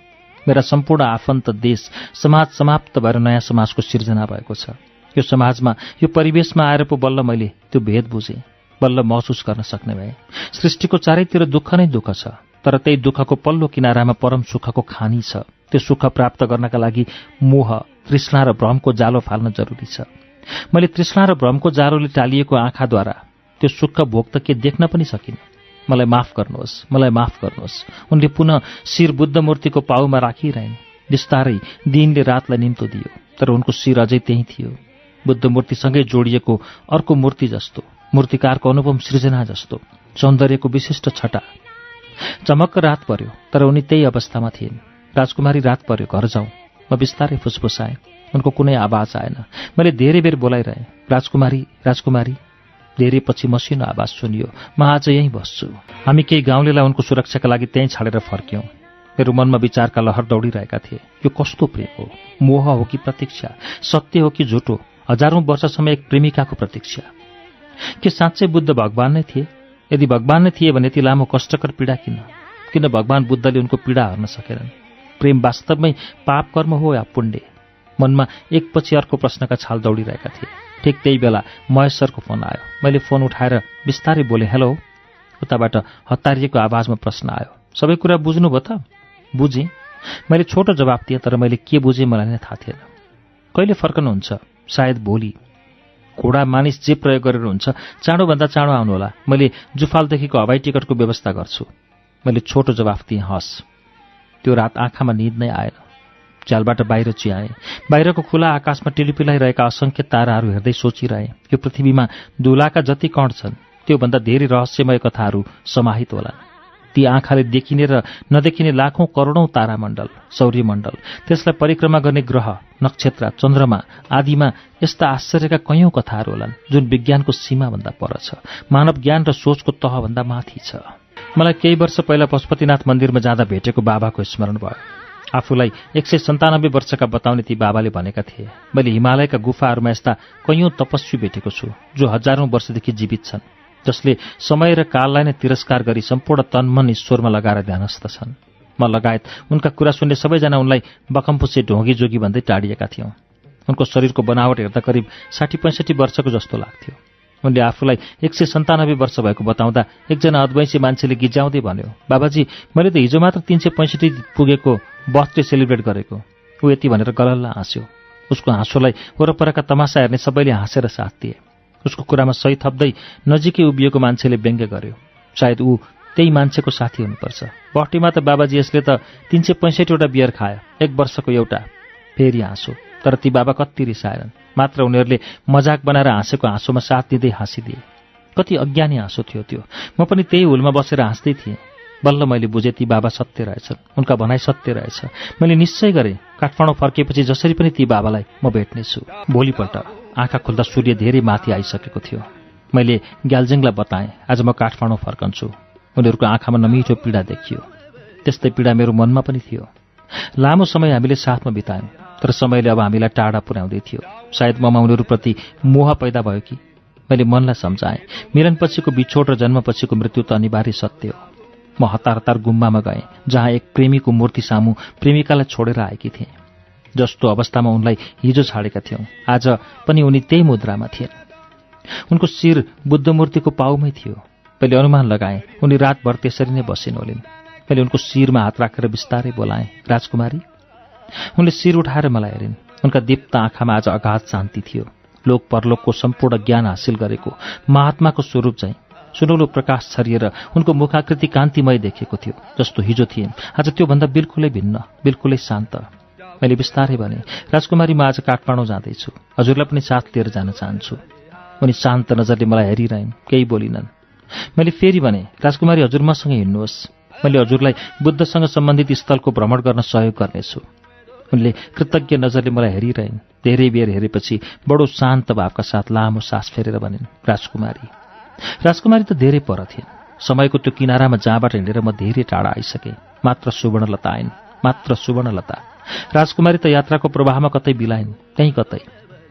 मेरा सम्पूर्ण आफन्त देश समाज समाप्त भएर नयाँ समाजको सिर्जना भएको छ। यो समाजमा यो परिवेशमा आएर पो बल्ल मैले त्यो भेद बुझेँ बल्ल महसुस गर्न सक्ने भए। सृष्टिको चारैतिर दुःख नै दुःख छ तर त्यही दुःखको पल्लो किनारामा परम सुखको खानी छ। त्यो सुख प्राप्त गर्नका लागि मोह तृष्णा र भ्रमको जालो फाल्न जरुरी छ। मैले तृष्णा र भ्रमको जालोले टालिएको आँखाद्वारा त्यो सुख भोग त के देख्न पनि सकिनँ। मलाई माफ गर्नुहोस् मलाई माफ गर्नुहोस्। उनले पुनः शिर बुद्ध मूर्तिको पाउमा राखिरहन्। बिस्तारै दिनले रातलाई निम्तो दियो तर उनको शिर अझै त्यही थियो। बुद्ध मूर्तिसँगै जोडिएको अर्को मूर्ति जस्तो मूर्तिकारको अनुपम सृजना जस्तो सौन्दर्यको विशिष्ट छटा। चमक्क रात पर्यो तर उनी त्यही अवस्थामा थिइन्। राजकुमारी रात पर्यो घर जाउँ। म बिस्तारै फुसफुसाएँ। उनको कुनै आवाज आएन। मैले धेरै बेर बोलाइरहेँ राजकुमारी राजकुमारी। धेरै पछि मसिनो आवाज सुनियो। म आज यहीँ बस्छु। हामी केही गाउँलेलाई उनको सुरक्षाका लागि त्यहीँ छाडेर फर्क्यौँ। मेरो मनमा विचारका लहर दौडिरहेका थिए। यो कस्तो प्रेम हो? मोह हो कि प्रतीक्षा? सत्य हो कि झुटो? हजारौं वर्षसम्म एक प्रेमिकाको प्रतीक्षा। के साँच्चै बुद्ध भगवान नै थिए? यदि भगवान नै थिए भने यति लामो कष्टकर पीडा किन? किन भगवान बुद्धले उनको पीडा हर्न सकेनन्? प्रेम वास्तवमै पाप कर्म हो या पुण्य? मनमा एकपछि अर्को प्रश्नका छाल दौडिरहेका थिए। ठिक त्यही बेला महेश सरको फोन आयो। मैले फोन उठाएर बिस्तारै बोलेँ हेलो। उताबाट हतारिएको आवाजमा प्रश्न आयो सबै कुरा बुझ्नुभयो त? बुझेँ। मैले छोटो जवाब दिएँ तर मैले के बुझेँ मलाई नै थाहा थिएन। कहिले फर्कनुहुन्छ? सायद भोलि। घोडा मानिस जे प्रयोग गरेर हुन्छ चाँडोभन्दा चाँडो आउनुहोला। मैले जुफालदेखिको हवाई टिकटको व्यवस्था गर्छु। मैले छोटो जवाफ दिएँ हस्। त्यो रात आँखामा निद नै आएन। झ्यालबाट बाहिर चियाएँ। बाहिरको खुला आकाशमा टिलिपिलाइरहेका असङ्ख्य ताराहरू हेर्दै सोचिरहेँ यो पृथ्वीमा दुलाका जति कण छन् त्योभन्दा धेरै रहस्यमय कथाहरू समाहित होलान् ती आँखाले देखिने र नदेखिने लाखौं करोडौं तारामण्डल सौर्यमण्डल त्यसलाई परिक्रमा गर्ने ग्रह नक्षत्र चन्द्रमा आदिमा यस्ता आश्चर्यका कैयौं कथाहरू होलान् जुन विज्ञानको सीमाभन्दा पर छ मानव ज्ञान र सोचको तहभन्दा माथि छ। मलाई केही वर्ष पहिला पशुपतिनाथ मन्दिरमा जाँदा भेटेको बाबाको स्मरण भयो। आफूलाई एक सय सन्तानब्बे वर्षका बताउने ती बाबाले भनेका थिए। मैले हिमालयका गुफाहरूमा यस्ता कैयौं तपस्वी भेटेको छु जो हजारौं वर्षदेखि जीवित छन् जसले समय र काललाई नै तिरस्कार गरी सम्पूर्ण तनमन ईश्वरमा लगाएर ध्यानस्थ छन्। म लगायत उनका कुरा सुन्ने सबैजना उनलाई बकमपुसे ढोगी जोगी भन्दै टाढिएका थियौँ। उनको शरीरको बनावट हेर्दा करिब साठी पैँसठी वर्षको जस्तो लाग्थ्यो। उनले आफूलाई एक सय सन्तानब्बे वर्ष भएको बताउँदा एकजना अद्वैंसी मान्छेले गिजाउँदै भन्यो बाबाजी मैले त हिजो मात्र तिन सय पैँसठी पुगेको बर्थडे सेलिब्रेट गरेको। ऊ यति भनेर गलल्ल हाँस्यो। उसको हाँसोलाई वरपरका तमासा हेर्ने सबैले हाँसेर साथ दिए। उसको कुरामा सही थप्दै नजिकै उभिएको मान्छेले व्यङ्ग्य गर्यो। सायद ऊ त्यही मान्छेको साथी हुनुपर्छ। बस्टीमा त बाबाजी यसले त तिन सय पैँसठीवटा बियर खायो। एक वर्षको एउटा। फेरि हाँसो तर ती बाबा कति रिसाएनन्। मात्र उनीहरूले मजाक बनाएर हाँसेको हाँसोमा साथ दिँदै हाँसिदिए। कति अज्ञानी हाँसो थियो त्यो। म पनि त्यही हुलमा बसेर हाँस्दै थिएँ। बल्ल मैले बुझेँ ती बाबा सत्य रहेछन्। उनका भनाइ सत्य रहेछ। मैले निश्चय गरेँ काठमाडौँ फर्किएपछि जसरी पनि ती बाबालाई म भेट्नेछु। भोलिपल्ट आँखा खुल्दा सूर्य धेरै माथि आइसकेको थियो। मैले ग्यालजिङलाई बताएँ आज म काठमाडौँ फर्कन्छु। उनीहरूको आँखामा नमिठो पीडा देखियो। त्यस्तै पीडा मेरो मनमा पनि थियो। लामो समय हामीले साथमा बितायौँ तर समयले अब हामीलाई टाढा पुर्याउँदै थियो। सायद ममा उनीहरूप्रति मोह पैदा भयो कि? मैले मनलाई सम्झाएँ मिलनपछिको बिछोड र जन्मपछिको मृत्यु त अनिवार्य सत्य हो। म हतार हतार गुम्बामा गएँ जहाँ एक प्रेमीको मूर्ति सामु प्रेमिकालाई छोडेर आएकी थिएँ। जस्तो अवस्थामा उनलाई हिजो छाडेका थियौँ आज पनि उनी त्यही मुद्रामा थिएन उनको शिर बुद्धमूर्तिको पाउमै थियो। मैले अनुमान लगाएँ उनी रातभर त्यसरी नै बसिन् होलिन् मैले उनको शिरमा हात राखेर बिस्तारै बोलाएँ राजकुमारी उनले शिर उठाएर मलाई हेरिन्। उनका दीप्त आँखामा आज अगाध शान्ति थियो। लोक परलोकको सम्पूर्ण ज्ञान हासिल गरेको महात्माको स्वरूप चाहिँ सुनौलो प्रकाश छरिएर उनको मुखाकृति कान्तिमय देखेको थियो जस्तो हिजो थिए आज त्योभन्दा बिल्कुलै भिन्न बिल्कुलै शान्त। मैले बिस्तारै भने राजकुमारी म आज काठमाडौँ जाँदैछु। हजुरलाई पनि साथ लिएर जान चाहन्छु। उनी शान्त नजरले मलाई हेरिरहन् केही बोलिनन्। मैले फेरि भने राजकुमारी हजुर मसँग हिँड्नुहोस्। मैले हजुरलाई बुद्धसँग सम्बन्धित स्थलको भ्रमण गर्न सहयोग गर्नेछु। उनले कृतज्ञ नजरले मलाई हेरिरहन्। धेरै बेर हेरेपछि बडो शान्त भावका साथ लामो सास फेरेर भनिन् राजकुमारी। राजकुमारी त धेरै पर थिइन्। समयको त्यो किनारामा जहाँबाट हिँडेर म धेरै टाढा आइसकेँ। मात्र सुवर्णलता आइन् मात्र सुवर्णलता। राजकुमारी त यात्राको प्रवाहमा कतै बिलाइन् त्यहीँ कतै।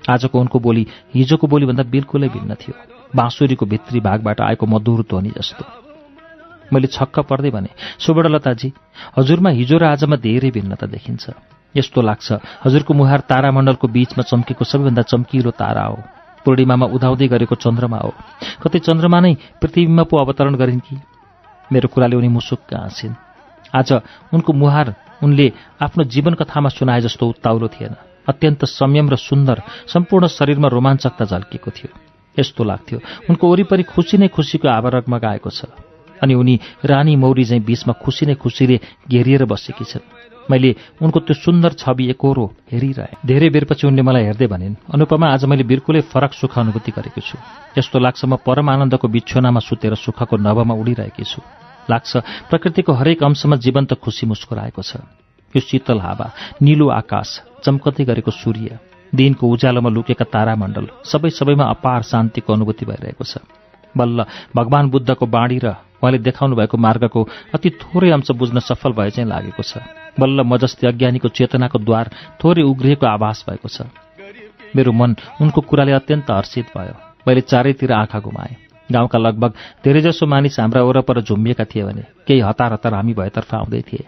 आजको उनको बोली हिजोको बोलीभन्दा बिल्कुलै भिन्न थियो। बाँसुरीको भित्री भागबाट आएको मधुर ध्वनि जस्तो। मैले छक्क पर्दै भने सुवर्णलताजी हजुरमा हिजो र आजमा धेरै भिन्नता देखिन्छ। यस्तो लाग्छ हजुरको मुहार तारामण्डलको बीचमा चम्केको सबैभन्दा चम्किलो तारा हो। पूर्णिमामा उदाउँदै गरेको चन्द्रमा हो। कतै चन्द्रमा नै पृथ्वीमा पो अवतरण गरिन् कि? मेरो कुराले उनी मुसुक्क हाँसिन्। आज उनको मुहार उनले आफ्नो जीवन कथामा सुनाए जस्तो उत्ताउलो थिएन। अत्यन्त संयम र सुन्दर सम्पूर्ण शरीरमा रोमाञ्चकता झल्किएको थियो। यस्तो लाग्थ्यो उनको वरिपरि खुसी नै खुसीको आवरगमा गएको छ। अनि उनी रानी मौरी चाहिँ बीचमा खुसी नै खुसीले घेरिएर बसेकी छन्। मैले उनको त्यो सुन्दर छवि एकरो हेरिरहेँ। धेरै बेरपछि उनले मलाई हेर्दै भनिन् अनुपमा आज मैले बिल्कुलै फरक सुख अनुभूति गरेको छु। यस्तो लाग्छ म परम आनन्दको बिछोनामा सुतेर सुखको नभमा उडिरहेकी छु। लाग्छ प्रकृतिको हरेक अंशमा जीवन्त खुसी मुस्कुराएको छ। यो शीतल हावा निलो आकाश चम्कदै गरेको सूर्य दिनको उज्यालोमा लुकेका तारामण्डल सबै सबैमा अपार शान्तिको अनुभूति भइरहेको छ। बल्ल भगवान बुद्धको बाणी र उहाँले देखाउनु भएको मार्गको अति थोरै अंश बुझ्न सफल भए चाहिँ लागेको छ। बल्ल म अज्ञानीको चेतनाको द्वार थोरै उग्रिएको आभास भएको छ। मेरो मन उनको कुराले अत्यन्त हर्षित भयो। मैले चारैतिर आँखा घुमाएँ। गाउँका लगभग धेरैजसो मानिस हाम्रा वरपर झुम्बिएका थिए भने केही हतार हतार हामी भएतर्फ आउँदै थिए।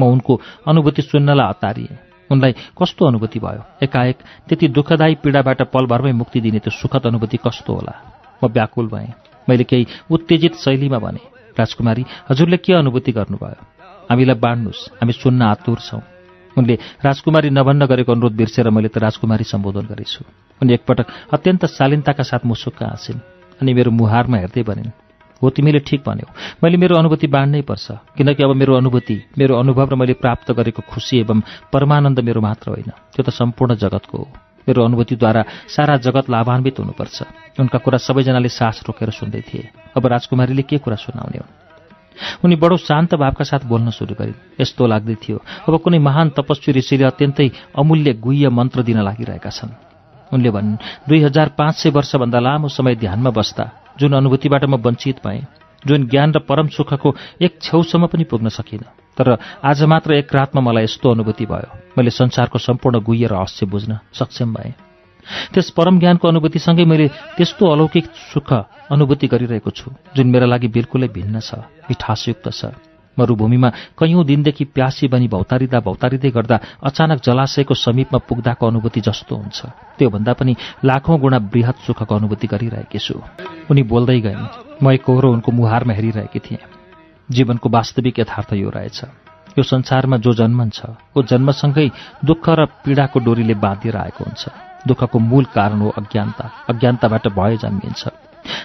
म उनको अनुभूति सुन्नलाई हतारिएँ। उनलाई कस्तो अनुभूति भयो? एकाएक त्यति दुःखदायी पीडाबाट पलभरमै मुक्ति दिने त्यो सुखद अनुभूति कस्तो होला? म व्याकुल भएँ। मैले केही उत्तेजित शैलीमा भने राजकुमारी हजुरले के अनुभूति गर्नुभयो? हामीलाई बाँड्नुहोस् हामी सुन्न आतुर छौँ। उनले राजकुमारी नभन्न गरेको अनुरोध बिर्सेर मैले त राजकुमारी सम्बोधन गरेछु। उनी एकपटक अत्यन्त शालीनताका साथ मुसुक्क हाँसिन् अनि मेरो मुहारमा हेर्दै भनिन् हो तिमीले ठिक भन्यौ। मैले मेरो अनुभूति बाँड्नै पर्छ किनकि अब मेरो अनुभूति मेरो अनुभव र मैले प्राप्त गरेको खुसी एवं परमानन्द मेरो मात्र होइन। त्यो त सम्पूर्ण जगतको हो। मेरो अनुभूतिद्वारा सारा जगत लाभान्वित हुनुपर्छ। उनका कुरा सबैजनाले सास रोकेर सुन्दै थिए। अब राजकुमारीले के कुरा सुनाउने हुन् उनी बडो शान्त भावका साथ बोल्न सुरु गरिन् यस्तो लाग्दै थियो। अब कुनै महान तपस्वी ऋषिले अत्यन्तै अमूल्य गुह्य मन्त्र दिन लागिरहेका छन्। उनले भन् दुई हजार पाँच सय वर्षभन्दा लामो समय ध्यानमा बस्दा जुन अनुभूतिबाट म वञ्चित भएँ जुन ज्ञान र परम सुखको एक छेउसम्म पनि पुग्न सकिनँ। तर आज मात्र एक रातमा मलाई यस्तो अनुभूति भयो। मैले संसारको सम्पूर्ण गुह्य रहस्य बुझ्न सक्षम भएँ। त्यस परम ज्ञानको अनुभूतिसँगै मैले त्यस्तो अलौकिक सुख अनुभूति गरिरहेको छु जुन मेरा लागि बिल्कुलै भिन्न छ मिठासयुक्त छ। मरूभूमिमा कैयौँ दिनदेखि प्यासी बनी भौतारिँदा भौतारिँदै गर्दा अचानक जलाशयको समीपमा पुग्दाको अनुभूति जस्तो हुन्छ। त्योभन्दा पनि लाखौँ गुणा वृहत सुखको अनुभूति गरिरहेकी छु। उनी बोल्दै गइन् म एकहोरो उनको मुहारमा हेरिरहेकी थिएँ। जीवनको वास्तविक यथार्थ यो रहेछ यो संसारमा जो जन्मन्छ ऊ जन्मसँगै दुःख र पीडाको डोरीले बाँधिएर आएको हुन्छ। दुःखको मूल कारण हो अज्ञानता। अज्ञानताबाट भय जन्मिन्छ।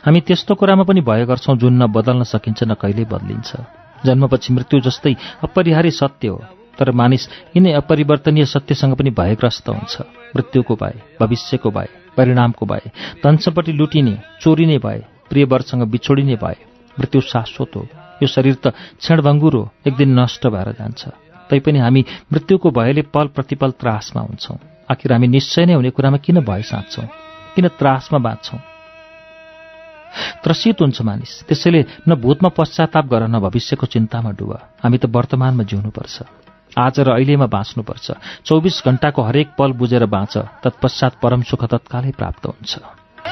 हामी त्यस्तो कुरामा पनि भय गर्छौँ जुन न बदल्न सकिन्छ न कहिल्यै बदलिन्छ। जन्मपछि मृत्यु जस्तै अपरिहार्य सत्य हो तर मानिस यिनै अपरिवर्तनीय सत्यसँग पनि भयग्रस्त हुन्छ। मृत्युको भए भविष्यको भए परिणामको भए धनसम्पट्टि लुटिने चोरिने भए प्रियवरसँग बिछोडिने भए मृत्यु शाश्वत हो। यो शरीर त क्षणभङ्गुर हो एक दिन नष्ट भएर जान्छ। तैपनि हामी मृत्युको भयले पल प्रतिपल त्रासमा हुन्छौँ। आखिर हामी निश्चय नै हुने कुरामा किन भय साँच्छौँ? किन त्रासमा बाँच्छौँ? त्रसित हुन्छ मानिस। त्यसैले न भूतमा पश्चाताप गर न भविष्यको चिन्तामा डुब। हामी त वर्तमानमा जिउनुपर्छ। आज र अहिलेमा बाँच्नुपर्छ। चौबिस घण्टाको हरेक पल बुझेर बाँच। तत्पश्चात परम सुख तत्कालै प्राप्त हुन्छ।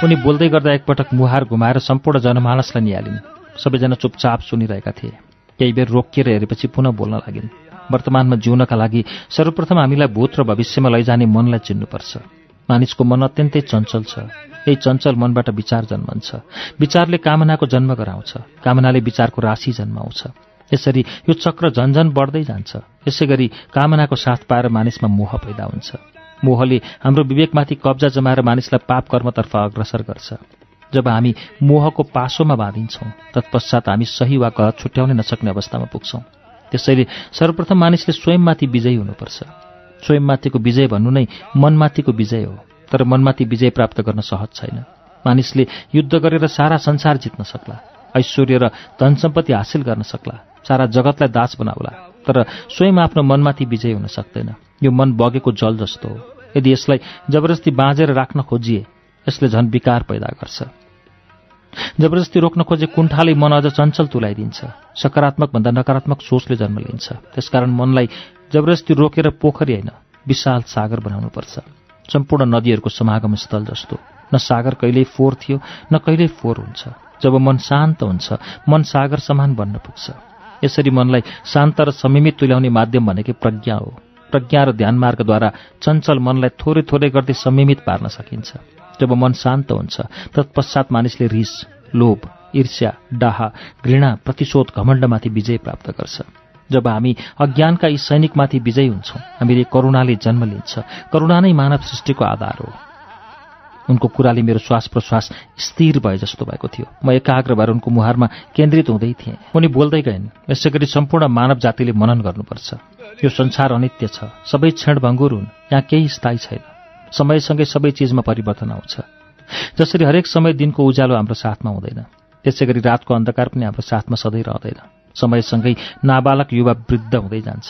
उनी बोल्दै गर्दा एकपटक मुहार घुमाएर सम्पूर्ण जनमानसलाई निहालिन्। सबैजना चुपचाप सुनिरहेका थिए। केही बेर रोकिएर हेरेपछि पुनः बोल्न लागिन्। वर्तमानमा जिउनका लागि सर्वप्रथम हामीलाई भूत र भविष्यमा लैजाने मनलाई चिन्नुपर्छ। मानिसको मन अत्यन्तै चञ्चल छ। यही चञ्चल मनबाट विचार जन्मन्छ। विचारले कामनाको जन्म गराउँछ। कामनाले विचारको राशि जन्माउँछ। यसरी यो चक्र झन्झन बढ्दै जान्छ। यसै गरी कामनाको साथ पाएर मानिसमा मोह पैदा हुन्छ। मोहले हाम्रो विवेकमाथि कब्जा जमाएर मानिसलाई पाप कर्मतर्फ अग्रसर गर्छ। जब हामी मोहको पासोमा बाँधिन्छौँ तत्पश्चात हामी सही वा गलत छुट्याउनै नसक्ने अवस्थामा पुग्छौँ। त्यसैले सर्वप्रथम मानिसले स्वयंमाथि विजयी हुनुपर्छ। स्वयंमाथिको विजय भन्नु नै मनमाथिको विजय हो तर मनमाथि विजय प्राप्त गर्न सहज छैन। मानिसले युद्ध गरेर सारा संसार जित्न सक्ला ऐश्वर्य र धन सम्पत्ति हासिल गर्न सक्ला सारा जगतलाई दास बनाउला तर स्वयं आफ्नो मनमाथि विजय हुन सक्दैन। यो मन बगेको जल जस्तो हो। यदि यसलाई जबरजस्ती बाँझेर राख्न खोजिए यसले झन् विकार पैदा गर्छ। जबरजस्ती रोक्न खोजे कुण्ठाले मन अझ चञ्चल तुलाइदिन्छ। सकारात्मक भन्दा नकारात्मक सोचले जन्म लिन्छ। त्यसकारण मनलाई जबरजस्ती रोकेर पोखरी होइन विशाल सागर बनाउनुपर्छ। सम्पूर्ण नदीहरूको समागम स्थल जस्तो। न सागर कहिल्यै फोहोर थियो न कहिल्यै फोहोर हुन्छ। जब मन शान्त हुन्छ मन सागर समान बन्न पुग्छ। यसरी मनलाई शान्त र संयमित तुल्याउने माध्यम भनेकै प्रज्ञा हो। प्रज्ञा र ध्यान मार्गद्वारा चञ्चल मनलाई थोरै थोरै गर्दै संयमित पार्न सकिन्छ। जब मन शान्त हुन्छ तत्पश्चात मानिसले रिस लोभ ईर्ष्या डाहा घृणा प्रतिशोध घमण्डमाथि विजय प्राप्त गर्छ। जब हामी अज्ञानका यी सैनिकमाथि विजयी हुन्छौँ हामीले करुणाले जन्म लिन्छ। करुणा नै मानव सृष्टिको आधार हो। उनको कुराले मेरो श्वास प्रश्वास स्थिर भए जस्तो भएको थियो। म एकाग्र भएर उनको मुहारमा केन्द्रित हुँदै थिएँ। उनी बोल्दै गइन् यसै गरी सम्पूर्ण मानव जातिले मनन गर्नुपर्छ। यो संसार अनित्य छ। सबै क्षणभङ्गुर हुन्। यहाँ केही स्थायी छैन। समयसँगै सबै चिजमा परिवर्तन आउँछ। जसरी हरेक समय दिनको उज्यालो हाम्रो साथमा हुँदैन। त्यसै गरी रातको अन्धकार पनि हाम्रो साथमा सधैँ रहँदैन। समयसँगै नाबालक युवा वृद्ध हुँदै जान्छ।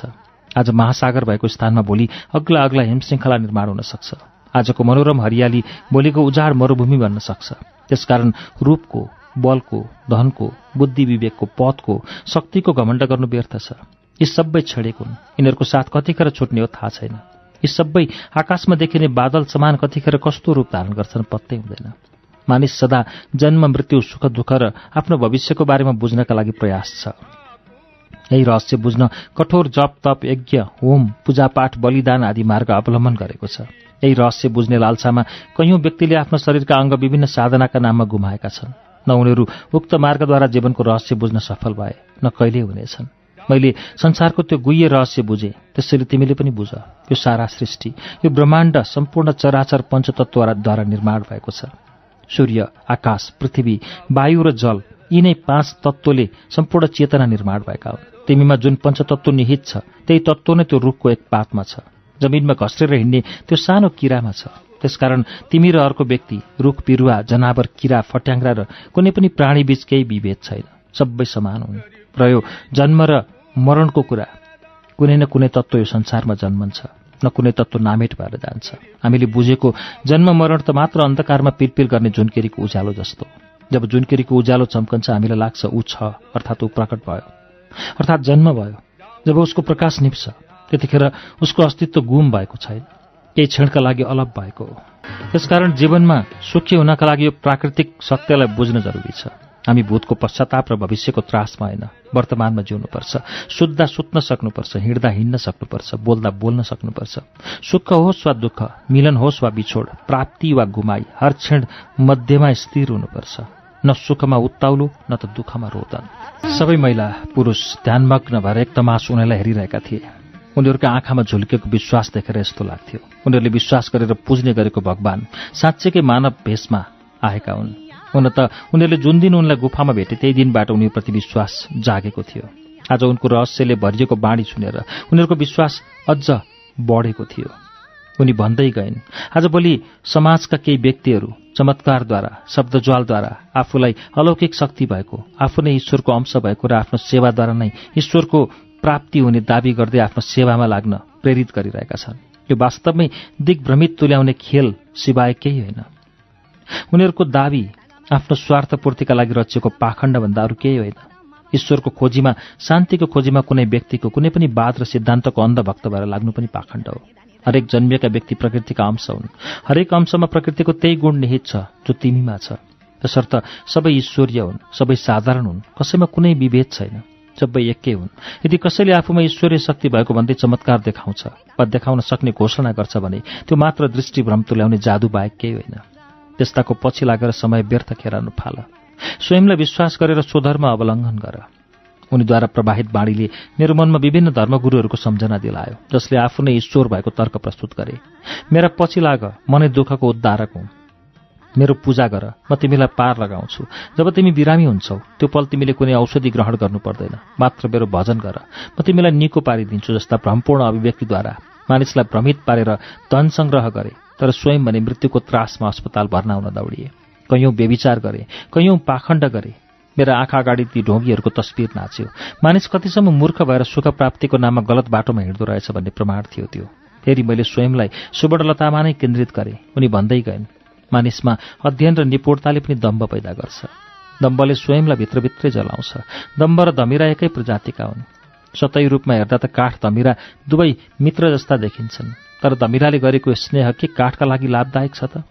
आज महासागर भएको स्थानमा भोलि अग्ला अग्ला हिमशृङ्खला निर्माण हुन सक्छ आजको मनोरम हरियाली भोलिको उजाड मरुभूमि बन्न सक्छ। त्यसकारण रूपको बलको धनको बुद्धि विवेकको पथको शक्तिको घमण्ड गर्नु व्यर्थ छ। यी सबै छेडेको हुन्। यिनीहरूको साथ कतिखेर छुट्ने हो थाहा छैन। यी सबै आकाशमा देखिने बादल समान कतिखेर कस्तो रूप धारण गर्छन् पत्तै हुँदैन। मानिस सदा जन्म मृत्यु सुख दुःख र आफ्नो भविष्यको बारेमा बुझ्नका लागि प्रयास छ। यही रहस्य बुझ्न कठोर जप तप यज्ञ होम पूजापाठ बलिदान आदि मार्ग अवलम्बन गरेको छ। यही रहस्य बुझ्ने लालसामा कैयौँ व्यक्तिले आफ्नो शरीरका अङ्ग विभिन्न साधनाका नाममा गुमाएका छन्। न उनीहरू उक्त मार्गद्वारा जीवनको रहस्य बुझ्न सफल भए न कहिल्यै हुनेछन्। मैले संसारको त्यो गुह्य रहस्य बुझेँ। त्यसैले तिमीले पनि बुझ। यो सारा सृष्टि यो ब्रह्माण्ड सम्पूर्ण चराचर पञ्चतत्वद्वारा निर्माण भएको छ। सूर्य आकाश पृथ्वी वायु र जल यी नै पाँच तत्त्वले सम्पूर्ण चेतना निर्माण भएका हुन्। तिमीमा जुन पञ्चतत्व निहित छ त्यही तत्त्व नै त्यो रुखको एक पातमा छ। जमिनमा घस्रेर हिँड्ने त्यो सानो किरामा छ। त्यसकारण तिमी र अर्को व्यक्ति रुख बिरुवा जनावर किरा फट्याङ्ग्रा र कुनै पनि प्राणीबीच केही विभेद छैन। सबै समान हुन्। र यो जन्म र मरणको कुरा कुनै न कुनै तत्त्व यो संसारमा जन्मन्छ न कुनै तत्त्व नामेट भएर जान्छ। हामीले बुझेको जन्म मरण त मात्र अन्धकारमा पिरपिर गर्ने जुनकेरीको उज्यालो जस्तो। जब जुनकेरीको उज्यालो चम्कन्छ हामीलाई लाग्छ ऊ छ अर्थात् ऊ प्रकट भयो। अर्थात् जन्म भयो। जब उसको प्रकाश निप्छ त्यतिखेर उसको अस्तित्व गुम भएको छैन। केही क्षणका लागि अलग भएको हो। त्यसकारण जीवनमा सुखी हुनका लागि यो प्राकृतिक सत्यलाई बुझ्न जरुरी छ। हामी भूतको पश्चाताप र भविष्यको त्रासमा होइन वर्तमानमा जिउनुपर्छ। सुत्दा सुत्न सक्नुपर्छ हिँड्दा हिँड्न सक्नुपर्छ बोल्दा बोल्न सक्नुपर्छ। सुख होस् वा दुःख मिलन होस् वा बिछोड प्राप्ति वा गुमाई हर क्षण मध्यमा स्थिर हुनुपर्छ। न सुखमा उत्ताउलो न त दुःखमा रोदन। सबै महिला पुरुष ध्यानमग्न भएर एक तमास उनीलाई हेरिरहेका थिए। उनीहरूका आँखामा झुल्केको विश्वास देखेर यस्तो लाग्थ्यो। उनीहरूले विश्वास गरेर पुज्ने गरेको भगवान साँच्चैकै मानव भेषमा आएका हुन्। हुन त उनीहरूले जुन दिन उनलाई गुफामा भेटे त्यही दिनबाट उनीप्रति विश्वास जागेको थियो। आज उनको रहस्यले भरिएको बाणी सुनेर उनीहरूको विश्वास अझ बढेको थियो। उनी भन्दै गइन् आजभोलि समाजका केही व्यक्तिहरू चमत्कारद्वारा शब्दज्वालद्वारा आफूलाई अलौकिक शक्ति भएको आफू नै ईश्वरको अंश भएको र आफ्नो सेवाद्वारा नै ईश्वरको प्राप्ति हुने दावी गर्दै आफ्नो सेवामा लाग्न प्रेरित गरिरहेका छन्। यो वास्तवमै दिग्भ्रमित तुल्याउने खेल सिवाय केही होइन। उनीहरूको दावी आफ्नो स्वार्थपूर्तिका लागि रचिएको पाखण्डभन्दा अरू केही होइन। ईश्वरको खोजीमा शान्तिको खोजीमा कुनै व्यक्तिको कुनै पनि वाद र सिद्धान्तको अन्धभक्त भएर लाग्नु पनि पाखण्ड हो। हरेक जन्मिएका व्यक्ति प्रकृतिका अंश हुन्। हरेक अंशमा प्रकृतिको त्यही गुण निहित छ जो तिमीमा छ। तसर्थ सबै ईश्वरीय हुन् सबै साधारण हुन् कसैमा कुनै विभेद छैन। सबै एकै हुन्। यदि कसैले आफूमा ईश्वरीय शक्ति भएको भन्दै चमत्कार देखाउँछ वा देखाउन सक्ने घोषणा गर्छ भने त्यो मात्र दृष्टिभ्रम तुल्याउने जादु बाहेक केही होइन। त्यस्ताको पछि लागेर समय व्यर्थ खेराउनु फाल। स्वयंलाई विश्वास गरेर स्वधर्म अवलम्बन गर। उनीद्वारा प्रवाहित बाणीले मेरो मनमा विभिन्न धर्मगुरूहरूको सम्झना दिलायो जसले आफू नै ईश्वर भएको तर्क प्रस्तुत गरे। मेरा पछि लाग मनै दुःखको उद्धारक हुँ। मेरो पूजा गर म तिमीलाई पार लगाउँछु। जब तिमी बिरामी हुन्छौ त्यो पल तिमीले कुनै औषधि ग्रहण गर्नु पर्दैन। मात्र मेरो भजन गर। म तिमीलाई निको पारिदिन्छु जस्ता भ्रमपूर्ण अभिव्यक्तिद्वारा। मानिसलाई भ्रमित पारेर धन सङ्ग्रह गरे। तर स्वयं भने मृत्युको त्रासमा अस्पताल भर्ना हुन दौडिए। कैयौँ बेविचार गरे कैयौँ पाखण्ड गरे। मेरा आँखा अगाडि ती ढोगीहरूको तस्विर नाच्यो। मानिस कतिसम्म मूर्ख भएर सुख प्राप्तिको नाममा गलत बाटोमा हिँड्दो रहेछ भन्ने प्रमाण थियो त्यो। फेरि मैले स्वयंलाई सुवर्णलतामा नै केन्द्रित गरेँ। उनी भन्दै गइन् मानिसमा अध्ययन र निपुणताले पनि दम्ब पैदा गर्छ। दम्बले स्वयंलाई भित्रभित्रै जलाउँछ। दम्ब र धमिरा एकै प्रजातिका हुन्। सतै रूपमा हेर्दा त काठ धमिरा दुवै मित्र जस्ता देखिन्छन्। तर धमिराले गरेको स्नेह के काठका लागि लाभदायक छ त?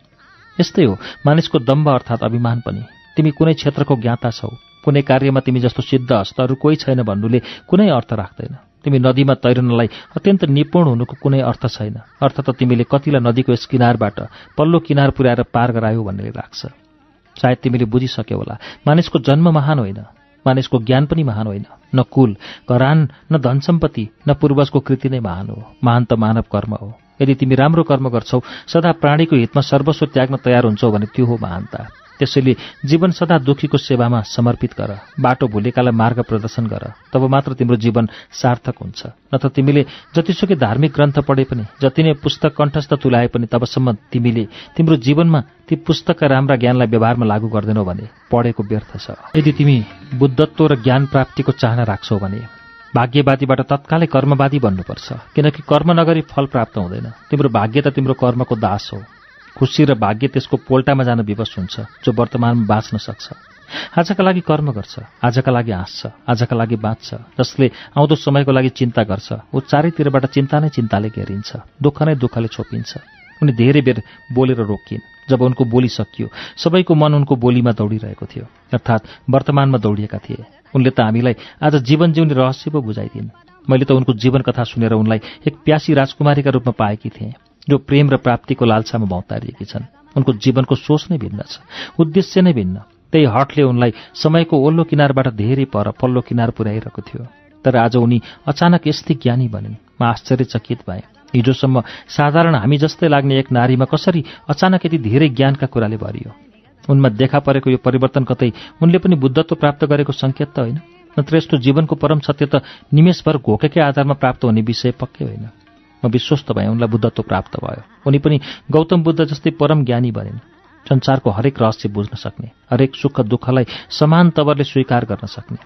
यस्तै हो मानिसको दम्ब अर्थात् अभिमान पनि। तिमी कुनै क्षेत्रको ज्ञाता छौ। कुनै कार्यमा तिमी जस्तो सिद्ध हस्त अरू कोही छैन भन्नुले कुनै अर्थ राख्दैन। तिमी नदीमा तैरनलाई अत्यन्त निपुण हुनुको कुनै अर्थ छैन। अर्थ त तिमीले कतिलाई नदीको यस किनारबाट पल्लो किनार पुर्याएर पार गरायो भन्ने लाग्छ सायद तिमीले बुझिसक्यो होला मानिसको जन्म महान होइन। मानिसको ज्ञान पनि महान होइन। न कुल घरान न धन सम्पत्ति न पूर्वजको कृति नै महान हो। महान त मानव कर्म हो। यदि तिमी राम्रो कर्म गर्छौ सदा प्राणीको हितमा सर्वस्व त्याग्न तयार हुन्छौ भने त्यो हो महानता। त्यसैले जीवन सदा दुखीको सेवामा समर्पित गर बाटो भुलेकालाई मार्ग प्रदर्शन गर तब मात्र तिम्रो जीवन सार्थक हुन्छ। न त तिमीले जतिसुकै धार्मिक ग्रन्थ पढे पनि जति नै पुस्तक कण्ठस्थ तुलाए पनि तबसम्म तिमीले तिम्रो जीवनमा ती पुस्तकका राम्रा ज्ञानलाई व्यवहारमा लागू गर्दैनौ भने पढेको व्यर्थ छ। यदि तिमी बुद्धत्व र ज्ञान प्राप्तिको चाहना राख्छौ भने भाग्यवादीबाट तत्कालै कर्मवादी बन्नुपर्छ किनकि कर्म नगरी फल प्राप्त हुँदैन। तिम्रो भाग्य त तिम्रो कर्मको दास हो। खुसी र भाग्य त्यसको पोल्टामा जान विवश हुन्छ जो वर्तमानमा बाँच्न सक्छ। आजका लागि कर्म गर्छ आजका लागि हाँस्छ आजका लागि बाँच्छ जसले आउँदो समयको लागि चिन्ता गर्छ ऊ चारैतिरबाट चिन्ता नै चिन्ताले घेरिन्छ दुःख नै दुःखले छोपिन्छ। उनी धेरै बेर बोलेर रोकिन् जब उनको बोली सकियो सबैको मन उनको बोलीमा दौडिरहेको थियो अर्थात् वर्तमानमा दौडिएका थिए। उनले त हामीलाई आज जीवन जिउने रहस्य पो बुझाइदिन् मैले त उनको जीवन कथा सुनेर उनलाई एक प्यासी राजकुमारीका रूपमा पाएकी थिएँ। जो प्रेम र प्राप्तिको लालसामा भौतारिएकी छन् उनको जीवनको सोच नै भिन्न छ उद्देश्य नै भिन्न। त्यही हटले उनलाई समयको ओल्लो किनारबाट धेरै पर पल्लो किनार पुर्याइरहेको थियो। तर आज उनी अचानक यस्तै ज्ञानी बनिन् म आश्चर्यचकित भएँ। हिजोसम्म साधारण हामी जस्तै लाग्ने एक नारीमा कसरी अचानक यति धेरै ज्ञानका कुराले भरियो? उनमा देखा परेको यो परिवर्तन कतै उनले पनि बुद्धत्व प्राप्त गरेको सङ्केत त होइन। नत्र यस्तो जीवनको परम सत्य त निमेषभर घोकेकै आधारमा प्राप्त हुने विषय पक्कै होइन। म विश्वस्त भएँ उनलाई बुद्धत्व प्राप्त भयो। उनी पनि गौतम बुद्ध जस्तै परम ज्ञानी बनिन्। संसारको हरेक रहस्य बुझ्न सक्ने हरेक सुख दुःखलाई समान तवरले स्वीकार गर्न सक्ने।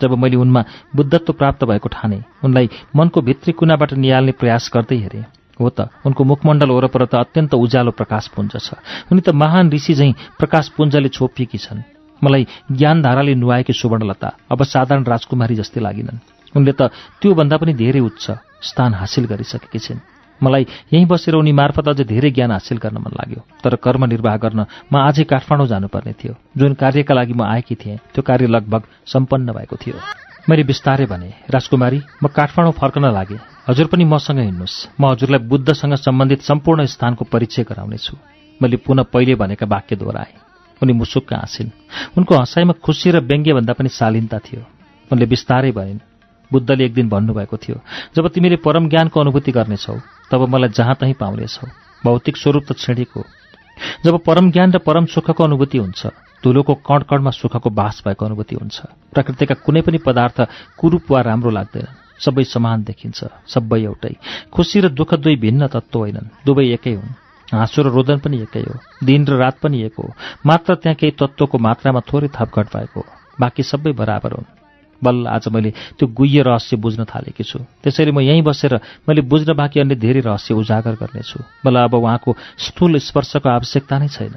जब मैले उनमा बुद्धत्व प्राप्त भएको ठाने उनलाई मनको भित्री कुनाबाट निहाल्ने प्रयास गर्दै हेरेँ। हो त उनको मुखमण्डल वरपर त अत्यन्त उज्यालो प्रकाश पुञ्ज छ। उनी त महान ऋषि झैँ प्रकाश पुञ्जले छोपिएकी छन्। मलाई ज्ञानधाराले नुहाएकी सुवर्णलता अब साधारण राजकुमारी जस्तै लागिनन्। उनले त त्योभन्दा पनि धेरै उच्च स्थान हासिल गरिसकेकी छिन्। मलाई यहीँ बसेर उनी मार्फत अझ धेरै ज्ञान हासिल गर्न मन लाग्यो। तर कर्म निर्वाह गर्न म आजै काठमाडौँ जानुपर्ने थियो। जुन कार्यका लागि म आएकी थिएँ त्यो कार्य लगभग सम्पन्न भएको थियो। मैले बिस्तारै भने राजकुमारी म काठमाडौँ फर्कन लागेँ। हजुर पनि मसँग हिँड्नुहोस्। म हजुरलाई बुद्धसँग सम्बन्धित सम्पूर्ण स्थानको परिचय गराउनेछु। मैले पुनः पहिले भनेका वाक्य दोहोऱ्याएँ। उनी मुसुक्क हाँसिन्। उनको हँसाइमा खुसी र व्यङ्ग्यभन्दा पनि शालीनता थियो। उनले बिस्तारै भनिन् बुद्धले एक दिन भन्नुभएको थियो जब तिमीले परम ज्ञानको अनुभूति गर्नेछौ तब मलाई जहाँ तहीँ पाउनेछौ भौतिक स्वरूप त छेडेको जब परम ज्ञान र परम सुखको अनुभूति हुन्छ धुलोको कणकणमा सुखको बास भएको अनुभूति हुन्छ। प्रकृतिका कुनै पनि पदार्थ कुरूप वा राम्रो लाग्दैन। सबै समान देखिन्छ सबै एउटै। खुसी र दुःख दुई भिन्न तत्त्व होइनन्। दुवै एकै हुन्। हाँसो र रोदन पनि एकै हो। दिन र रात पनि एक हो। मात्र त्यहाँ केही तत्त्वको मात्रामा थोरै थपघट भएको। बाँकी सबै बराबर हुन्। बल्ल आज मैले त्यो गुह्य रहस्य बुझ्न थालेकी छु। त्यसैले म यहीँ बसेर मैले बुझ्न बाँकी अन्य धेरै रहस्य उजागर गर्नेछु। मलाई अब उहाँको स्थूल स्पर्शको आवश्यकता नै छैन।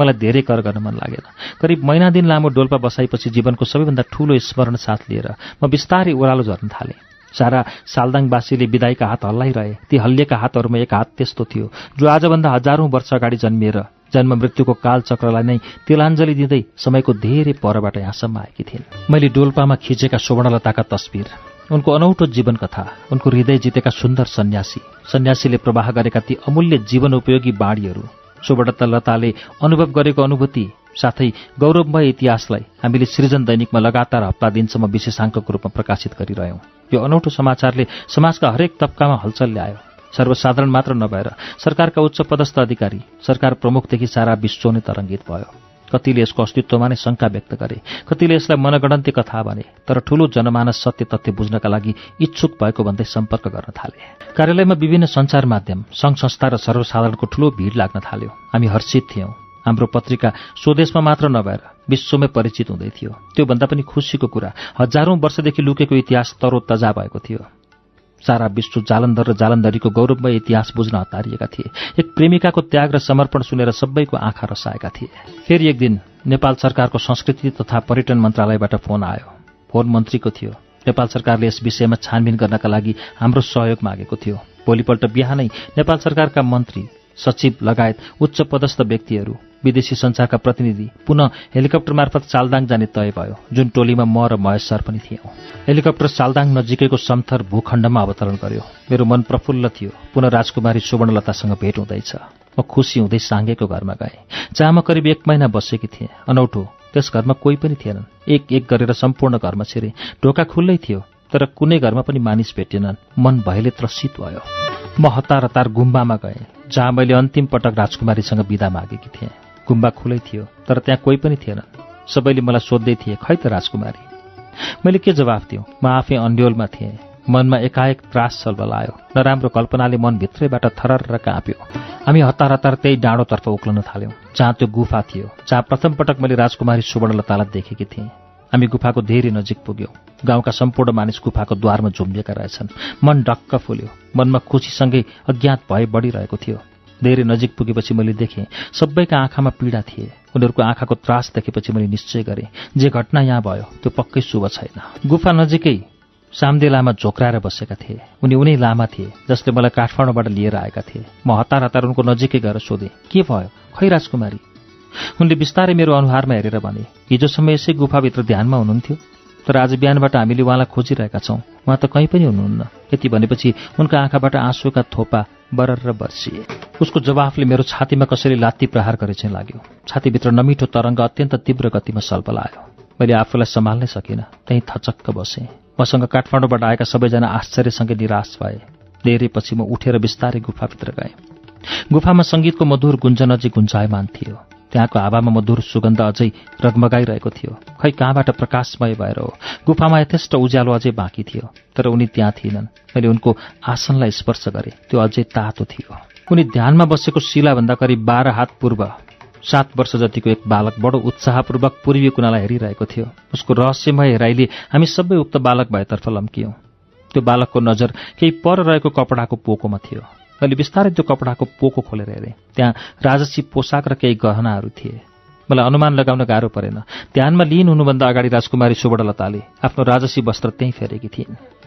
मलाई धेरै कर गर्न मन लागेन। करिब महिना दिन लामो डोल्पा बसाएपछि जीवनको सबैभन्दा ठूलो स्मरण साथ लिएर म बिस्तारै ओह्रालो झर्न थालेँ। सारा सालदाङवासीले विदाईका हात हल्लाइरहे। ती हल्लिएका हातहरूमा एक हात त्यस्तो थियो जो आजभन्दा हजारौं वर्ष अगाडि जन्मिएर जन्म मृत्युको कालचक्रलाई नै तिलाञ्जली दिँदै समयको धेरै परबाट यहाँसम्म आएकी थिइन्। मैले डोल्पामा खिचेका सुवर्णलताका तस्विर उनको अनौठो जीवन कथा उनको हृदय जितेका सुन्दर सन्यासी सन्यासीले प्रवाह गरेका ती अमूल्य जीवन उपयोगी बाढीहरू सुवर्णता लताले अनुभव गरेको अनुभूति साथै गौरवमय इतिहासलाई हामीले सृजन दैनिकमा लगातार हप्ता दिनसम्म विशेषाङ्कको रूपमा प्रकाशित गरिरह्यौं। यो अनौठो समाचारले समाजका हरेक तब्कामा हलचल ल्यायो। सर्वसाधारण मात्र नभएर सरकारका उच्च पदस्थ अधिकारी सरकार प्रमुखदेखि सारा विश्व नै तरङ्गित भयो। कतिले यसको अस्तित्वमा नै शङ्का व्यक्त गरे कतिले यसलाई मनगणन्ती कथा भने तर ठूलो जनमानस सत्य तथ्य बुझ्नका लागि इच्छुक भएको भन्दै सम्पर्क गर्न थाले। कार्यालयमा विभिन्न सञ्चार माध्यम सङ्घ संस्था र सर्वसाधारणको ठूलो भिड लाग्न थाल्यो। हामी हर्षित थियौं। हाम्रो पत्रिका स्वदेशमा मात्र नभएर विश्वमै परिचित हुँदै थियो। त्योभन्दा पनि खुसीको कुरा हजारौं वर्षदेखि लुकेको इतिहास तरोतजा भएको थियो। सारा विश्व जालन्धर र जालन्धरीको गौरवमय इतिहास बुझ्न हतारिएका थिए। एक प्रेमिकाको त्याग र समर्पण सुनेर सबैको आँखा रसाएका थिए। फेरि एक दिन नेपाल सरकारको संस्कृति तथा पर्यटन मन्त्रालयबाट फोन आयो। फोन मन्त्रीको थियो। नेपाल सरकारले यस विषयमा छानबिन गर्नका लागि हाम्रो सहयोग मागेको थियो। भोलिपल्ट बिहानै नेपाल सरकारका मन्त्री सचिव लगायत उच्च पदस्थ व्यक्तिहरू विदेशी संचारका प्रतिनिधि पुनः हेलिकप्टर मार्फत सालदाङ जाने तय भयो जुन टोलीमा म र महेश सर पनि थियौं। हेलिकप्टर सालदाङ नजिकैको समथर भूखण्डमा अवतरण गर्यो। मेरो मन प्रफुल्ल थियो पुनः राजकुमारी सुवर्णलतासँग भेट हुँदैछ। म खुसी हुँदै साङ्गेको घरमा गएँ। जहाँ म करिब एक महिना बसेकी थिएँ। अनौठो त्यस घरमा कोही पनि थिएनन्। एक एक गरेर सम्पूर्ण घरमा छिरे। ढोका खुल्लै थियो तर कुनै घरमा पनि मानिस भेटेनन् मन भएले त्रसित भयो। म हतार हतार गुम्बामा गएँ जहाँ मैले अन्तिम पटक राजकुमारीसँग विदा मागेकी थिएँ। गुम्बा खुलै थियो तर त्यहाँ कोही पनि थिएन। सबैले मलाई सोध्दै थिए खै त राजकुमारी? मैले के जवाफ दिउँ म आफै अन्ड्योलमा थिएँ। मनमा एकाएक त्रास सल्बल आयो नराम्रो कल्पनाले मनभित्रैबाट थरर काँप्यो। हामी हतार हतार त्यही डाँडोतर्फ उक्लन थाल्यौँ जहाँ त्यो गुफा थियो जहाँ प्रथम पटक मैले राजकुमारी सुवर्णलतालाई देखेकी थिएँ। हामी गुफाको धेरै नजिक पुग्यौँ। गाउँका सम्पूर्ण मानिस गुफाको द्वारमा झुम्बिएका रहेछन्। मन डक्क फुल्यो। मनमा खुसीसँगै अज्ञात भए बढिरहेको थियो। धेरै नजिक पुगेपछि मैले देखेँ। सबैका आँखामा पीडा थिए। उनीहरूको आँखाको त्रास देखेपछि मैले निश्चय गरेँ जे घटना यहाँ भयो त्यो पक्कै शुभ छैन। गुफा नजिकै सामदे लामा झोक्राएर बसेका थिए। उनी उनी लामा थिए जसले मलाई काठमाडौँबाट लिएर आएका थिए। म हतार हतार उनको नजिकै गएर सोधेँ के भयो? खै राजकुमारी? उनले बिस्तारै मेरो अनुहारमा हेरेर भने हिजोसम्म यसै गुफाभित्र ध्यानमा हुनुहुन्थ्यो। तर आज बिहानबाट हामीले उहाँलाई खोजिरहेका छौँ। उहाँ त कहीँ पनि हुनुहुन्न। यति भनेपछि उनका आँखाबाट आँसुका थोपा बरर बर्सिए उसको जवाफले मेरो छातीमा कसरी लात्ती प्रहार गरे चाहिँ लाग्यो। छातीभित्र नमिठो तरङ्ग अत्यन्त तीव्र गतिमा सल्पल आयो मैले आफूलाई सम्हाल्नै सकिनँ। त्यहीँ थचक्क बसेँ। मसँग काठमाडौँबाट आएका सबैजना आश्चर्यसँगै निराश भए। धेरै पछि म उठेर बिस्तारै गुफाभित्र गएँ। गुफामा सङ्गीतको मधुर गुन्जन अझै गुन्जायमान थियो। त्यहाँको हावामा मधुर सुगन्ध अझै रगमगाइरहेको थियो। खै कहाँबाट प्रकाशमय भएर हो? गुफामा यथेष्ट उज्यालो अझै बाँकी थियो तर उनी त्यहाँ थिएनन्। मैले उनको आसनलाई स्पर्श गरेँ। त्यो अझै तातो थियो। उनी ध्यानमा बसेको शिलाभन्दा करिब बाह्र हात पूर्व सात वर्ष जतिको एक बालक बडो उत्साहपूर्वक पूर्वीय कुनालाई हेरिरहेको थियो। उसको रहस्यमय हेराइले हामी सबै उक्त बालक भएतर्फ लम्कियौँ। त्यो बालकको नजर केही पर रहेको कपडाको पोकोमा थियो। मैले बिस्तारै त्यो कपडाको पोको खोलेर हेरेँ। त्यहाँ राजसी पोसाक र केही गहनाहरू थिए। मलाई अनुमान लगाउन गाह्रो परेन। ध्यानमा लिन हुनुभन्दा अगाडि राजकुमारी सुवर्णलताले आफ्नो राजसी वस्त्र त्यहीँ फेरेकी थिइन्।